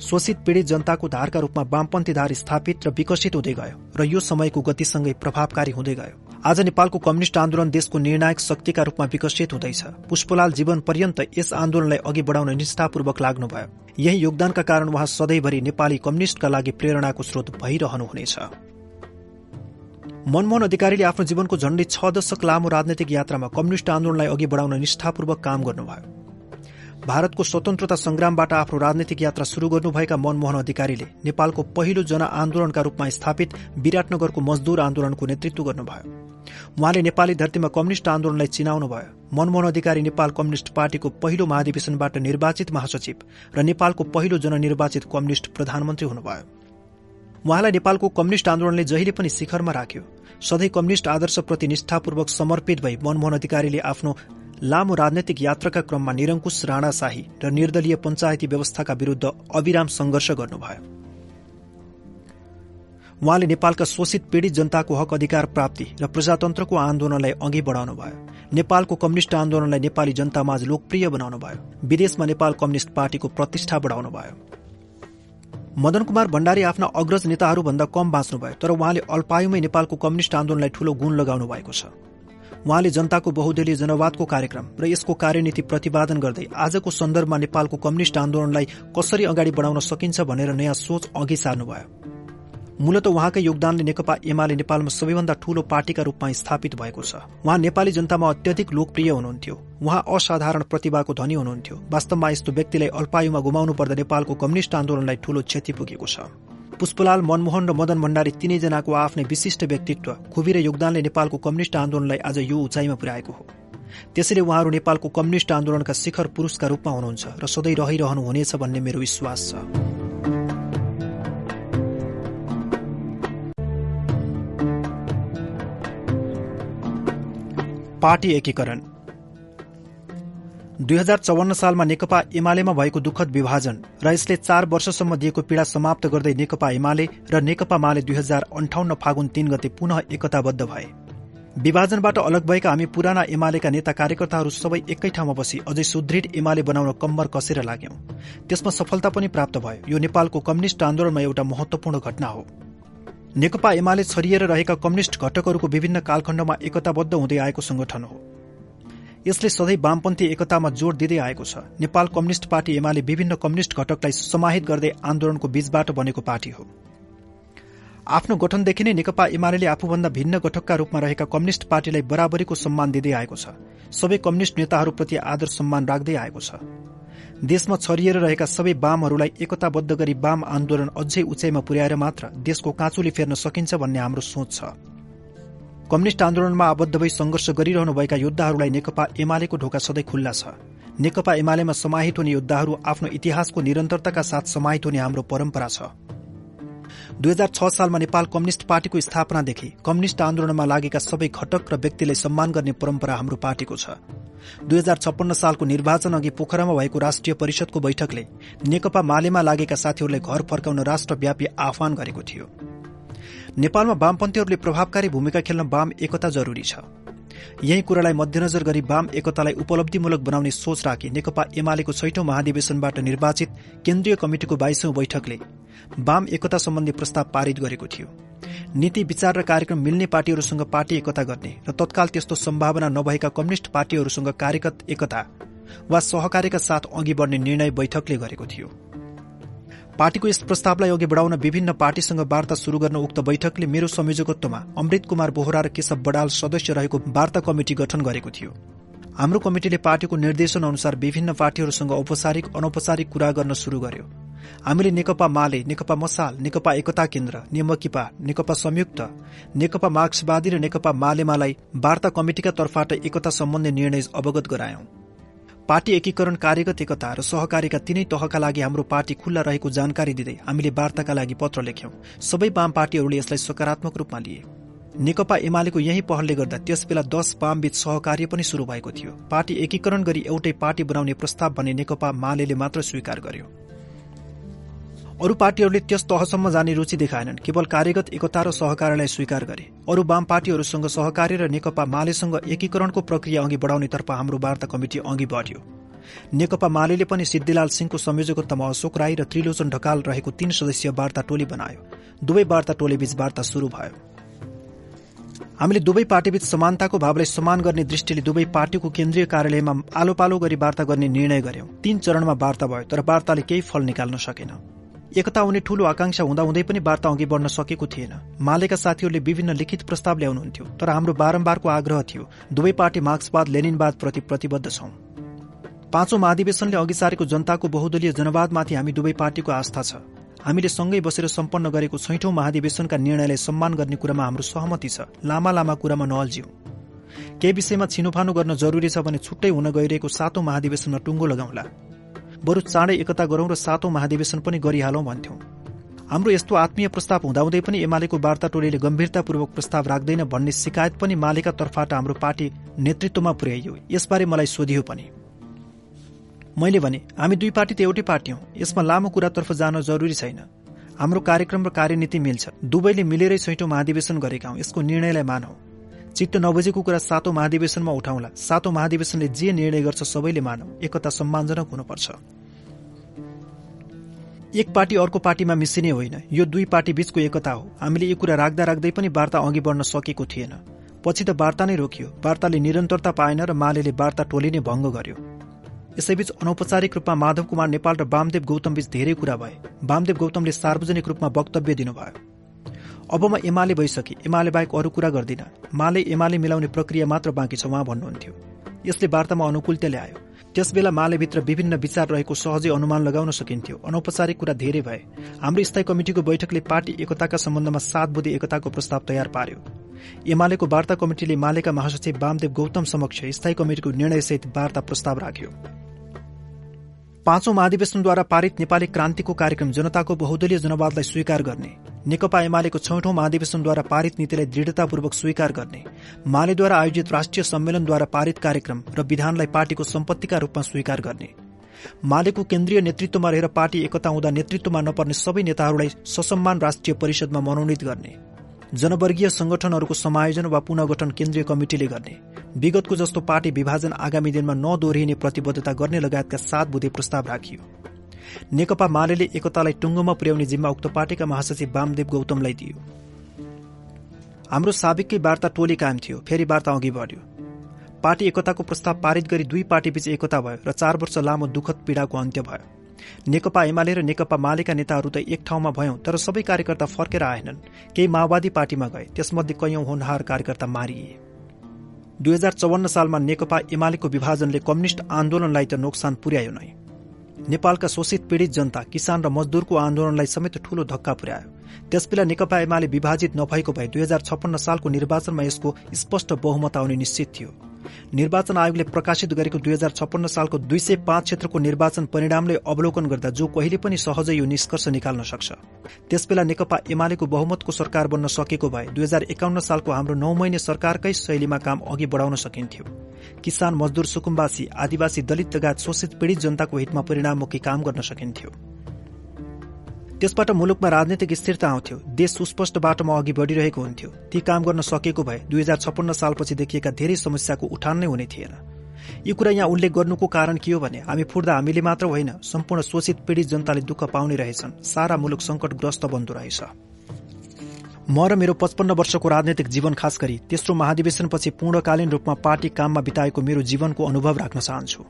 शोषित पीड़ित जनताको धारका रूपमा वामपन्थी धार स्थापित र विकसित हुँदै गयो र यो समयको गतिसँगै प्रभावकारी हुँदै गयो। आज नेपालको कम्युनिष्ट आन्दोलन देशको निर्णायक शक्तिका रूपमा विकसित हुँदैछ। पुष्पलाल जीवन पर्यन्त यस आन्दोलनलाई अघि बढाउन निष्ठापूर्वक लाग्नुभयो। यही योगदानका कारण उहाँ सधैँभरि नेपाली कम्युनिष्टका लागि प्रेरणाको स्रोत भइरहनुहुनेछ। मनमोहन अधिकारीले आफ्नो जीवनको झण्डै छ दशक लामो राजनैतिक यात्रामा कम्युनिष्ट आन्दोलनलाई अघि बढाउन निष्ठापूर्वक काम गर्नुभयो। भारतको स्वतन्त्रता संग्रामबाट आफ्नो राजनैतिक यात्रा शुरू गर्नुभएका मनमोहन अधिकारीले नेपालको पहिलो जनआन्दोलनका रूपमा स्थापित विराटनगरको मजदूर आन्दोलनको नेतृत्व गर्नुभयो। उहाँले नेपाली धरतीमा कम्युनिष्ट आन्दोलनलाई चिनाउनुभयो मनमोहन अधिकारी नेपाल कम्युनिष्ट पार्टीको पहिलो महाधिवेशनबाट निर्वाचित महासचिव र नेपालको पहिलो जननिर्वाचित कम्युनिष्ट प्रधानमन्त्री हुनुभयो। उहाँलाई नेपालको कम्युनिष्ट आन्दोलनले जहिले पनि शिखरमा राख्यो। सधैँ कम्युनिष्ट आदर्शप्रति निष्ठापूर्वक समर्पित भई मनमोहन अधिकारीले आफ्नो लामो राजनैतिक यात्राका क्रममा निरङ्कुश राणाशाही र निर्दलीय पञ्चायती व्यवस्थाका विरूद्ध अविराम संघर्ष गर्नुभयो। उहाँले नेपालका शोषित पीड़ित जनताको हक अधिकार प्राप्ति र प्रजातन्त्रको आन्दोलनलाई अघि बढाउनु भयो। नेपालको कम्युनिष्ट आन्दोलनलाई नेपाली जनतामाझ लोकप्रिय बनाउनु भयो। विदेशमा नेपाल कम्युनिष्ट पार्टीको प्रतिष्ठा बढाउनु भयो। मदन कुमार भण्डारी आफ्ना अग्रज नेताहरूभन्दा कम बाँच्नुभयो तर उहाँले अल्पायुमै नेपालको कम्युनिष्ट आन्दोलनलाई ठूलो गुण लगाउनु भएको छ। उहाँले जनताको बहुदलीय जनवादको कार्यक्रम र यसको कार्यनीति प्रतिपादन गर्दै आजको सन्दर्भमा नेपालको कम्युनिष्ट आन्दोलनलाई कसरी अगाडि बढाउन सकिन्छ भनेर नयाँ सोच अघि सार्नुभयो। मूलत उहाँकै योगदानले नेकपा एमाले नेपालमा सबैभन्दा ठूलो पार्टीका रूपमा स्थापित भएको छ। उहाँ नेपाली जनतामा अत्यधिक लोकप्रिय हुनुहुन्थ्यो। उहाँ असाधारण प्रतिभाको धनी हुनुहुन्थ्यो। वास्तवमा यस्तो व्यक्तिलाई अल्पायुमा गुमाउनु पर्दा नेपालको कम्युनिष्ट आन्दोलनलाई ठूलो क्षति पुगेको छ। पुष्पलाल मनमोहन र मदन भण्डारी तिनैजनाको आफ्नै विशिष्ट व्यक्तित्व खुबी र योगदानले नेपालको कम्युनिष्ट आन्दोलनलाई आज यो उचाइमा पुर्याएको हो। त्यसैले उहाँहरू नेपालको कम्युनिष्ट आन्दोलनका शिखर पुरुषका रूपमा हुनुहुन्छ र सधैँ रहिरहनुहुनेछ भन्ने मेरो विश्वास छ। पार्टी एकीकरण। दुई हजार चौवन्न सालमा नेकपा एमालेमा भएको दुःखद विभाजन र यसले चार वर्षसम्म दिएको पीड़ा समाप्त गर्दै नेकपा एमाले र नेकपा माले दुई हजार अन्ठाउन्न फागुन तीन गते पुनः एकताबद्ध भए। विभाजनबाट अलग भएका हामी पुराना एमालेका नेता कार्यकर्ताहरू सबै एकै ठाउँमा बसी अझै सुदृढ एमाले बनाउन कम्मर कसेर लाग्यौं। त्यसमा सफलता पनि प्राप्त भयो। यो नेपालको कम्युनिष्ट आन्दोलनमा एउटा महत्वपूर्ण घटना हो। नेकपा एमाले छरिएर रहेका कम्युनिष्ट घटकहरूको विभिन्न कालखण्डमा एकताबद्ध हुँदै आएको संगठन हो। यसले सधैँ वामपन्थी एकतामा जोड़ दिँदै आएको छ। नेपाल कम्युनिष्ट पार्टी एमाले विभिन्न कम्युनिष्ट घटकलाई समाहित गर्दै आन्दोलनको बीचबाट बनेको पार्टी हो। आफ्नो गठनदेखि नै नेकपा एमाले आफूभन्दा भिन्न घटकका रूपमा रहेका कम्युनिष्ट पार्टीलाई बराबरीको सम्मान दिँदै आएको छ। सबै कम्युनिष्ट नेताहरूप्रति आदर सम्मान राख्दै आएको छ। देशमा छरिएर रहेका सबै वामहरूलाई एकताबद्ध गरी वाम आन्दोलन अझै उचाइमा पुर्याएर मात्र देशको काँचुली फेर्न सकिन्छ भन्ने हाम्रो सोच छ। कम्युनिष्ट आन्दोलनमा आबद्ध भई संघर्ष गरिरहनुभएका योद्धाहरूलाई नेकपा एमालेको ढोका सधैँ खुल्ला छ। नेकपा एमालेमा समाहित हुने योद्धाहरू आफ्नो इतिहासको निरन्तरताका साथ समाहित हुने हाम्रो परम्परा छ। दुई हजार छ सालमा नेपाल कम्युनिष्ट पार्टीको स्थापनादेखि कम्युनिष्ट आन्दोलनमा लागेका सबै घटक र व्यक्तिलाई सम्मान गर्ने परम्परा हाम्रो पार्टीको छ। दुई हजार छप्पन्न सालको निर्वाचन अघि पोखरामा भएको राष्ट्रिय परिषदको बैठकले नेकपा मालेमा लागेका साथीहरूलाई घर फर्काउन राष्ट्रव्यापी आह्वान गरेको थियो। नेपालमा वामपन्थीहरूले प्रभावकारी भूमिका खेल्न वाम एकता जरूरी छ। यही कुरालाई मध्यनजर गरी वाम एकतालाई उपलब्धिमूलक बनाउने सोच राखी नेकपा एमालेको छैठौं महाधिवेशनबाट निर्वाचित केन्द्रीय कमिटिको बाइसौं बैठकले वाम एकता सम्बन्धी प्रस्ताव पारित गरेको थियो। नीति विचार र कार्यक्रम मिल्ने पार्टीहरूसँग पार्टी एकता गर्ने र तत्काल त्यस्तो सम्भावना नभएका कम्युनिष्ट पार्टीहरूसँग कार्यगत एकता वा सहकार्यका साथ अघि बढ्ने निर्णय बैठकले गरेको थियो। पार्टीको यस प्रस्तावलाई अघि बढाउन विभिन्न पार्टीसँग वार्ता शुरू गर्न उक्त बैठकले मेरो संयोजकत्वमा अमृत कुमार बोहरा र केशव बडाल सदस्य रहेको वार्ता कमिटी गठन गरेको थियो। हाम्रो कमिटिले पार्टीको निर्देशन अनुसार विभिन्न पार्टीहरूसँग औपचारिक अनौपचारिक कुरा गर्न शुरू गर्यो। हामीले नेकपा माले नेकपा मसाल नेकपा एकता केन्द्र नेमकिपा नेकपा संयुक्त नेकपा मार्क्सवादी र नेकपा मालेमालाई वार्ता कमिटिका तर्फबाट एकता सम्बन्धी निर्णय अवगत गरायौं। पार्टी एकीकरण कार्यगत एकता र सहकारीका तीनै तहका लागि हाम्रो पार्टी खुल्ला रहेको जानकारी दिँदै हामीले वार्ताका लागि पत्र लेख्यौं। सबै वाम पार्टीहरूले यसलाई सकारात्मक रूपमा लिए। नेकपा एमालेको यही पहलले गर्दा त्यसबेला दश वामबीच सहकार्य पनि शुरू भएको थियो। पार्टी एकीकरण गरी एउटै पार्टी बनाउने प्रस्ताव भने नेकपा माले मात्र स्वीकार गर्यो। अरू पार्टीहरूले त्यस तहसम्म जाने रुचि देखाएनन्। केवल कार्यगत एकता र सहकार्यलाई स्वीकार गरे। अरू वाम पार्टीहरूसँग सहकार्य र नेकपा मालेसँग एकीकरणको प्रक्रिया अघि बढाउनेतर्फ हाम्रो वार्ता कमिटी अघि बढ्यो। नेकपा माले पनि सिद्धिलाल सिंहको संयोजकत्वमा अशोक राई र त्रिलोचन ढकाल रहेको तीन सदस्यीय वार्ता टोली बनायो। दुवै वार्ता टोलीबीच वार्ता शुरू भयो। हामीले दुवै पार्टीबीच समानताको भावलाई समान गर्ने दृष्टिले दुवै पार्टीको केन्द्रीय कार्यालयमा आलो पालो गरी वार्ता गर्ने निर्णय गर्यौं। तीन चरणमा वार्ता भयो तर वार्ताले केही फल निकाल्न सकेन। एकता हुने ठूलो आकांक्षा हुँदाहुँदै पनि वार्ता अघि बढ्न सकेको थिएन। मालेका साथीहरूले विभिन्न लिखित प्रस्ताव ल्याउनुहुन्थ्यो तर हाम्रो बारम्बारको आग्रह थियो दुवै पार्टी मार्क्सवाद लेनिनवाद प्रति प्रतिबद्ध छौं। पाँचौं महाधिवेशनले अघि सारेको जनताको बहुदलीय जनवादमाथि हामी दुवै पार्टीको आस्था छ। हामीले सँगै बसेर सम्पन्न गरेको छैठौं महाधिवेशनका निर्णयलाई सम्मान गर्ने कुरामा हाम्रो सहमति छ। लामा लामा कुरामा नअल्झ्यौं। केही विषयमा छिनोफानो गर्न जरूरी छ भने छुट्टै हुन गइरहेको सातौं महाधिवेशनमा टुङ्गो लगाउला। बरु चाँडै एकता गरौं र सातौं महाधिवेशन पनि गरिहालौं भन्थ्यौं। हाम्रो यस्तो आत्मीय प्रस्ताव हुँदाहुँदै पनि एमालेको वार्ता टोलीले गम्भीरतापूर्वक प्रस्ताव राख्दैन भन्ने शिकायत पनि मालेका तर्फबाट हाम्रो पार्टी नेतृत्वमा पुर्याइयो। यसबारे मलाई सोधियो पनि। मैले भने हामी दुई पार्टी त एउटै पार्टी हौ। यसमा लामो कुरातर्फ जान जरुरी छैन। हाम्रो कार्यक्रम र कार्यनीति मिल्छ। दुवैले मिलेरै छैटौं महाधिवेशन गरेका हौ। यसको निर्णयलाई मानौ। चित्त नबुझेको कुरा सातौं महाधिवेशनमा उठाउला। सातौं महाधिवेशनले जे निर्णय गर्छ सबैले मानौ। एकता सम्मानजनक हुनुपर्छ। एक पार्टी अर्को पार्टीमा मिसिने होइन। यो दुई पार्टी बीचको एकता हो। हामीले यो कुरा राख्दा राख्दै पनि वार्ता अघि बढ्न सकेको थिएन। पछि त वार्ता नै रोकियो। वार्ताले निरन्तरता पाएन र माले वार्ता टोली नै भंग गर्यो। यसैबीच अनौपचारिक रूपमा माधव कुमार नेपाल र वामदेव गौतमबीच धेरै कुरा भए। वामदेव गौतमले सार्वजनिक रूपमा वक्तव्य दिनुभयो। अब म एमाले भइसके। एमाले बाहेक अरू कुरा गर्दिन। माले एमाले मिलाउने प्रक्रिया मात्र बाँकी छ उहाँ भन्नुहुन्थ्यो। यसले वार्तामा अनुकूलता ल्यायो। त्यसबेला मालेभित्र विभिन्न विचार रहेको सहजै अनुमान लगाउन सकिन्थ्यो। अनौपचारिक कुरा धेरै भए। हाम्रो स्थायी कमिटिको बैठकले पार्टी एकताका सम्बन्धमा सात बुधे एकताको प्रस्ताव तयार पार्यो। एमालेको वार्ता कमिटिले मालेका महासचिव वामदेव गौतम समक्ष स्थायी कमिटिको निर्णयसहित वार्ता प्रस्ताव राख्यो। पाँचौं महाधिवेशनद्वारा पारित नेपाली क्रान्तिको कार्यक्रम जनताको बहुदलीय जनवादलाई स्वीकार गर्ने नेकपा एमालेको छैठौं महाधिवेशनद्वारा पारित नीतिलाई दृढतापूर्वक स्वीकार गर्ने मालेद्वारा आयोजित राष्ट्रिय सम्मेलनद्वारा पारित कार्यक्रम र विधानलाई पार्टीको सम्पत्तिका रूपमा स्वीकार गर्ने। मालेको केन्द्रीय नेतृत्वमा रहेर पार्टी एकता हुँदा नेतृत्वमा नपर्ने सबै नेताहरूलाई ससम्मान राष्ट्रिय परिषदमा मनोनित गर्ने। जनवर्गीय संगठनहरूको समायोजन वा पुनर्गठन केन्द्रीय कमिटिले गर्ने। विगतको जस्तो पार्टी विभाजन आगामी दिनमा नदोहोरिने प्रतिबद्धता गर्ने लगायतका सात बुधे प्रस्ताव राखियो। नेकपा माले एकतालाई टुङ्गोमा पुर्याउने जिम्मा उक्त पार्टीका महासचिव वामदेव गौतमलाई दियो। हाम्रो साबिकै वार्ता टोली कायम थियो फेरि वार्ता अघि बढ्यो। पार्टी एकताको प्रस्ताव पारित गरी दुई पार्टीबीच एकता भयो र चार वर्ष लामो दुःखद पीड़ाको अन्त्य भयो। नेकपा एमाले र नेकपा मालेका नेताहरू त एक ठाउँमा भयौं तर सबै कार्यकर्ता फर्केर आएनन्। केही माओवादी पार्टीमा गए। त्यसमध्ये कैयौं होनहार कार्यकर्ता मारिए। दुई हजार चौवन्न सालमा नेकपा एमालेको विभाजनले कम्युनिष्ट आन्दोलनलाई त नोक्सान पुर्यायो नै। नेपालका शोषित पीड़ित जनता किसान र मजदूरको आन्दोलनलाई समेत ठूलो धक्का पुर्यायो। त्यसबेला नेकपा एमाले विभाजित नभएको भए दुई हजार छप्पन्न सालको निर्वाचनमा यसको स्पष्ट बहुमत आउने निश्चित थियो। निर्वाचन आयोगले प्रकाशित गरेको दुई हजार छप्पन्न सालको दुई सय पाँच क्षेत्रको निर्वाचन परिणामले अवलोकन गर्दा जो कहिले पनि सहजै यो निष्कर्ष निकाल्न सक्छ। त्यसबेला नेकपा एमालेको बहुमतको सरकार बन्न सकेको भए दुई हजार एकाउन्न सालको हाम्रो नौ महिने सरकारकै शैलीमा काम अघि बढाउन सकिन्थ्यो। किसान मजदूर सुकुम्बासी आदिवासी दलित लगायत शोषित पीड़ित जनताको हितमा परिणाममुखी काम गर्न सकिन्थ्यो। त्यसबाट मुलुकमा राजनैतिक स्थिरता आउँथ्यो। देश सुस्पष्ट बाटोमा अघि बढ़िरहेको हुन्थ्यो। ती काम गर्न सकेको भए दुई हजार छप्पन्न सालपछि देखिएका धेरै समस्याको उठान नै हुने थिएन। यो कुरा यहाँ उल्लेख गर्नुको कारण के हो भने हामी फुट्दा हामीले मात्र होइन सम्पूर्ण शोषित पीड़ित जनताले दुःख पाउने रहेछन्। सारा मुलुक संकटग्रस्त बन्दो रहेछ। म र मेरो पचपन्न वर्षको राजनैतिक जीवन खास गरी तेस्रो महाधिवेशनपछि पूर्णकालीन रूपमा पार्टी काममा बिताएको मेरो जीवनको अनुभव राख्न चाहन्छु।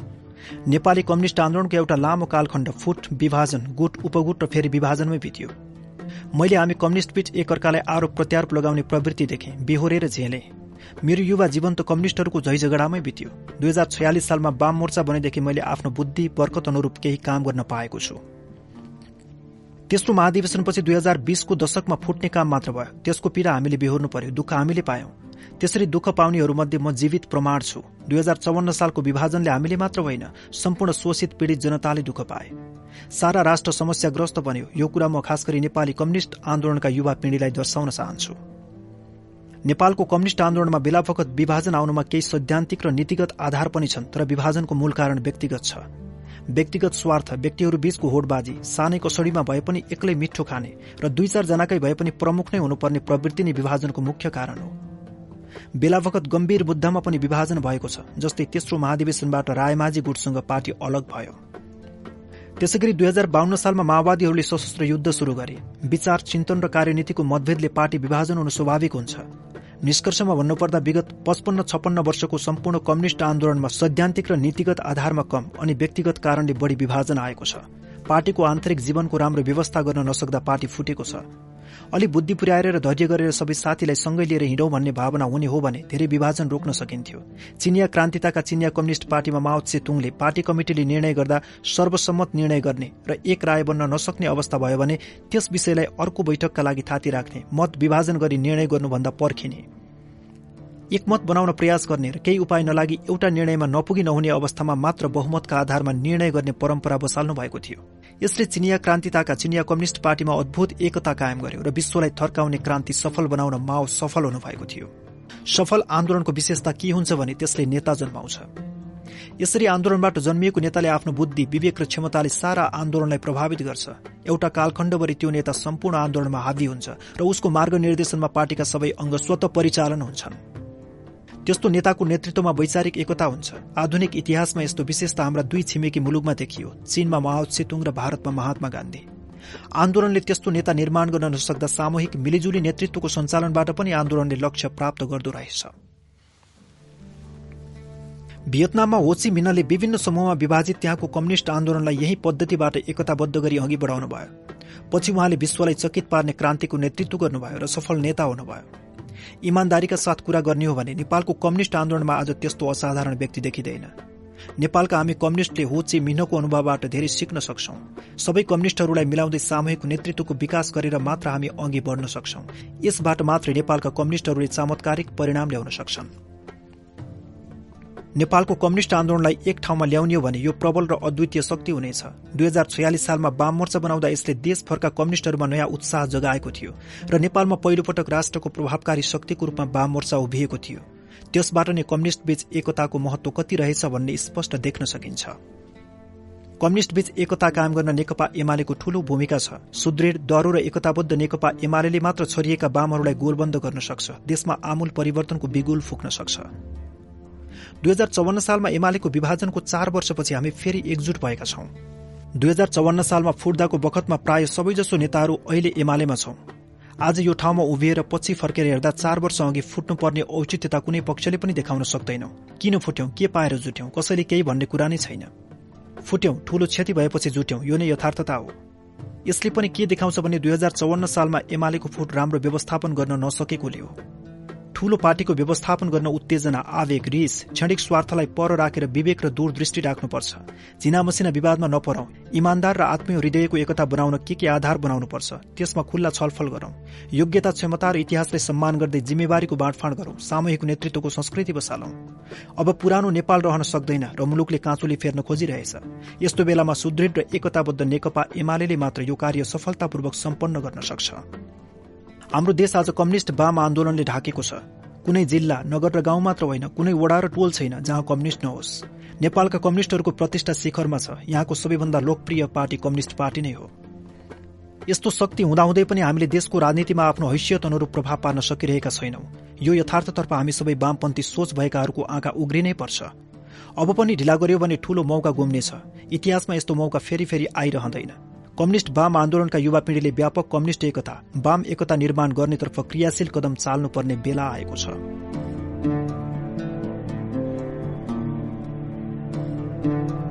नेपाली कम्युनिष्ट आन्दोलनको एउटा लामो कालखण्ड फुट विभाजन गुट उपगुट र फेरि विभाजनमै बित्यो। मैले हामी कम्युनिष्ट बीच एकअर्कालाई आरोप प्रत्यारोप लगाउने प्रवृत्ति देखेँ बेहोरेर झेले। मेरो युवा जीवन त कम्युनिष्टहरूको झैझगडामै बित्यो। दुई हजार छयालिस सालमा वाम मोर्चा बनेदेखि मैले आफ्नो बुद्धि बर्कत अनुरूप केही काम गर्न पाएको छु। तेस्रो महाधिवेशनपछि दुई हजार बीसको दशकमा फुट्ने काम मात्र भयो। त्यसको पीड़ा हामीले बेहोर्नु पर्यो दुःख हामीले पायौं। त्यसरी दुःख पाउनेहरूमध्ये म जीवित प्रमाण छु। दुई हजार चौवन्न सालको विभाजनले हामीले मात्र होइन सम्पूर्ण शोषित पीड़ित जनताले दुःख पाए। सारा राष्ट्र समस्याग्रस्त बन्यो। यो कुरा म खास गरी नेपाली कम्युनिष्ट आन्दोलनका युवा पिँढीलाई दर्शाउन चाहन्छु। नेपालको कम्युनिष्ट आन्दोलनमा बेलाफकत विभाजन आउनुमा केही सैद्धान्तिक र नीतिगत आधार पनि छन् तर विभाजनको मूल कारण व्यक्तिगत छ। व्यक्तिगत स्वार्थ व्यक्तिहरू बीचको होडबाजी सानै कसडीमा भए पनि एक्लै मिठो खाने र दुई चारजनाकै भए पनि प्रमुख नै हुनुपर्ने प्रवृत्ति नै विभाजनको मुख्य कारण हो। बेलावखत गम्भीर मुद्दामा पनि विभाजन भएको छ जस्तै तेस्रो महाधिवेशनबाट रायमाझी गुटसँग पार्टी अलग भयो। त्यसै गरी दुई हजार बाहन्न सालमा माओवादीहरूले सशस्त्र युद्ध शुरू गरे। विचार चिन्तन र कार्यनीतिको मतभेदले पार्टी विभाजन हुनु स्वाभाविक हुन्छ। निष्कर्षमा भन्नुपर्दा विगत पचपन्न छप्पन्न वर्षको सम्पूर्ण कम्युनिष्ट आन्दोलनमा सैद्धान्तिक र नीतिगत आधारमा कम अनि व्यक्तिगत कारणले बढ़ी विभाजन आएको छ। पार्टीको आन्तरिक जीवनको राम्रो व्यवस्था गर्न नसक्दा पार्टी फुटेको छ। अलि बुद्धि पुर्याएर र धैर्य गरेर सबै साथीलाई सँगै लिएर हिँडौँ भन्ने भावना हुने हो भने धेरै विभाजन रोक्न सकिन्थ्यो। चिनिया क्रान्तिताका चिनिया कम्युनिष्ट पार्टीमा माओ तुङले पार्टी कमिटिले निर्णय गर्दा सर्वसम्मत निर्णय गर्ने र एक राय बन्न नसक्ने अवस्था भयो भने त्यस विषयलाई अर्को बैठकका लागि थाती राख्ने मत विभाजन गरी निर्णय गर्नुभन्दा पर्खिने। एकमत बनाउन प्रयास गर्ने र केही उपाय नलागि एउटा निर्णयमा नपुगी नहुने अवस्थामा मात्र बहुमतका आधारमा निर्णय गर्ने परम्परा बसाल्नु भएको थियो। यसले चिनिया क्रान्तिताका चिनिया कम्युनिष्ट पार्टीमा अद्भुत एकता कायम गर्यो र विश्वलाई थर्काउने क्रान्ति सफल बनाउन माओ सफल हुनुभएको थियो। सफल आन्दोलनको विशेषता के हुन्छ भने त्यसले नेता जन्माउँछ। यसरी आन्दोलनबाट जन्मिएको नेताले आफ्नो बुद्धि विवेक र क्षमताले सारा आन्दोलनलाई प्रभावित गर्छ। एउटा कालखण्डभरि त्यो नेता सम्पूर्ण आन्दोलनमा हावी हुन्छ र उसको मार्ग निर्देशनमा पार्टीका सबै अङ्ग स्वत परिचालन हुन्छन्। त्यस्तो नेताको नेतृत्वमा वैचारिक एकता हुन्छ। आधुनिक इतिहासमा यस्तो विशेषता हाम्रा दुई छिमेकी मुलुकमा देखियो चीनमा माओ सेतुङ र भारतमा महात्मा गान्धी। आन्दोलनले त्यस्तो नेता निर्माण गर्न नसक्दा सामूहिक मिलिजुली नेतृत्वको सञ्चालनबाट पनि आन्दोलनले लक्ष्य प्राप्त गर्दो रहेछ। भियतनाममा होची मिनले विभिन्न समूहमा विभाजित त्यहाँको कम्युनिष्ट आन्दोलनलाई यही पद्धतिबाट एकताबद्ध गरी अघि बढाउनु भयो पछि उहाँले विश्वलाई चकित पार्ने क्रान्तिको नेतृत्व गर्नुभयो र सफल नेता हुनुभयो। इमान्दारीका साथ कुरा गर्ने हो भने नेपालको कम्युनिष्ट आन्दोलनमा आज त्यस्तो असाधारण व्यक्ति देखिँदैन। नेपालका हामी कम्युनिस्टले हो चे मिहिनको अनुभवबाट धेरै सिक्न सक्छौ। सबै कम्युनिस्टहरूलाई मिलाउँदै सामूहिक नेतृत्वको विकास गरेर मात्र हामी अघि बढ्न सक्छौ। यसबाट मात्रै नेपालका कम्युनिस्टहरूले चमत्कारिक परिणाम ल्याउन सक्छन्। नेपालको कम्युनिष्ट आन्दोलनलाई एक ठाउँमा ल्याउने भने यो प्रबल र अद्वितीय शक्ति हुनेछ। दुई हजार छयालिस सालमा वाम मोर्चा बनाउँदा यसले देशभरका कम्युनिष्टहरूमा नयाँ उत्साह जगाएको थियो र नेपालमा पहिलोपटक राष्ट्रको प्रभावकारी शक्तिको रूपमा वाम मोर्चा उभिएको थियो। त्यसबाट नै कम्युनिष्ट बीच एकताको महत्व कति रहेछ भन्ने स्पष्ट देख्न सकिन्छ। कम्युनिष्ट बीच एकता कायम गर्न नेकपा एमालेको ठूलो भूमिका छ। सुदृढ दरो र एकताबद्ध नेकपा एमाले मात्र छरिएका वामहरूलाई गोलबन्द गर्न सक्छ। देशमा आमूल परिवर्तनको बिगुल फुक्न सक्छ। दुई हजार चौवन्न सालमा एमालेको विभाजनको चार वर्षपछि हामी फेरि एकजुट भएका छौं। दुई हजार चौवन्न सालमा फुट्दाको बखतमा प्राय सबैजसो नेताहरू अहिले एमालेमा छौं। आज यो ठाउँमा उभिएर पछि फर्केर हेर्दा चार वर्ष अघि फुट्नुपर्ने औचित्यता कुनै पक्षले पनि देखाउन सक्दैनौ। किन फुट्यौं? के पाएर जुट्यौं? कसैले केही भन्ने कुरा नै छैन। फुट्यौं ठूलो क्षति भएपछि जुट्यौं। यो नै यथार्थता हो। यसले पनि के देखाउँछ भने दुई हजार चौवन्न सालमा एमालेको फुट राम्रो व्यवस्थापन गर्न नसकेकोले हो। ठूलो पार्टीको व्यवस्थापन गर्न उत्तेजना आवेग रिस क्षणिक स्वार्थलाई पर राखेर विवेक र दूरदृष्टि राख्नुपर्छ। झिना मसिना विवादमा नपरौं। इमान्दार र आत्मीय हृदयको एकता बनाउन के के आधार बनाउनुपर्छ त्यसमा खुल्ला छलफल गरौं। योग्यता क्षमता र इतिहासलाई सम्मान गर्दै जिम्मेवारीको बाँडफाँड गरौं। सामूहिक नेतृत्वको संस्कृति बसालौं। अब पुरानो नेपाल रहन सक्दैन र मुलुकले काँचोले फेर्न खोजिरहेछ। यस्तो बेलामा सुदृढ र एकताबद्ध नेकपा एमाले मात्र यो कार्य सफलतापूर्वक सम्पन्न गर्न सक्छ। हाम्रो देश आज कम्युनिष्ट वाम आन्दोलनले ढाकेको छ। कुनै जिल्ला नगर र गाउँ मात्र होइन कुनै वडा र टोल छैन जहाँ कम्युनिष्ट नहोस्। नेपालका कम्युनिष्टहरूको प्रतिष्ठा शिखरमा छ। यहाँको सबैभन्दा लोकप्रिय पार्टी कम्युनिष्ट पार्टी नै हो। यस्तो शक्ति हुँदाहुँदै पनि हामीले देशको राजनीतिमा आफ्नो हैसियत अनुरूप प्रभाव पार्न सकिरहेका छैनौं। यो यथार्थतर्फ हामी सबै वामपन्थी सोच भएकाहरूको आँखा उग्रिनै पर्छ। अब पनि ढिला गर्यो भने ठूलो मौका गुम्नेछ। इतिहासमा यस्तो मौका फेरि फेरि आइरहँदैन। कम्युनिष्ट वाम आन्दोलनका युवा पिँढीले व्यापक कम्युनिष्ट एकता वाम एकता निर्माण गर्नेतर्फ क्रियाशील कदम चाल्नुपर्ने बेला आएको छ। thank you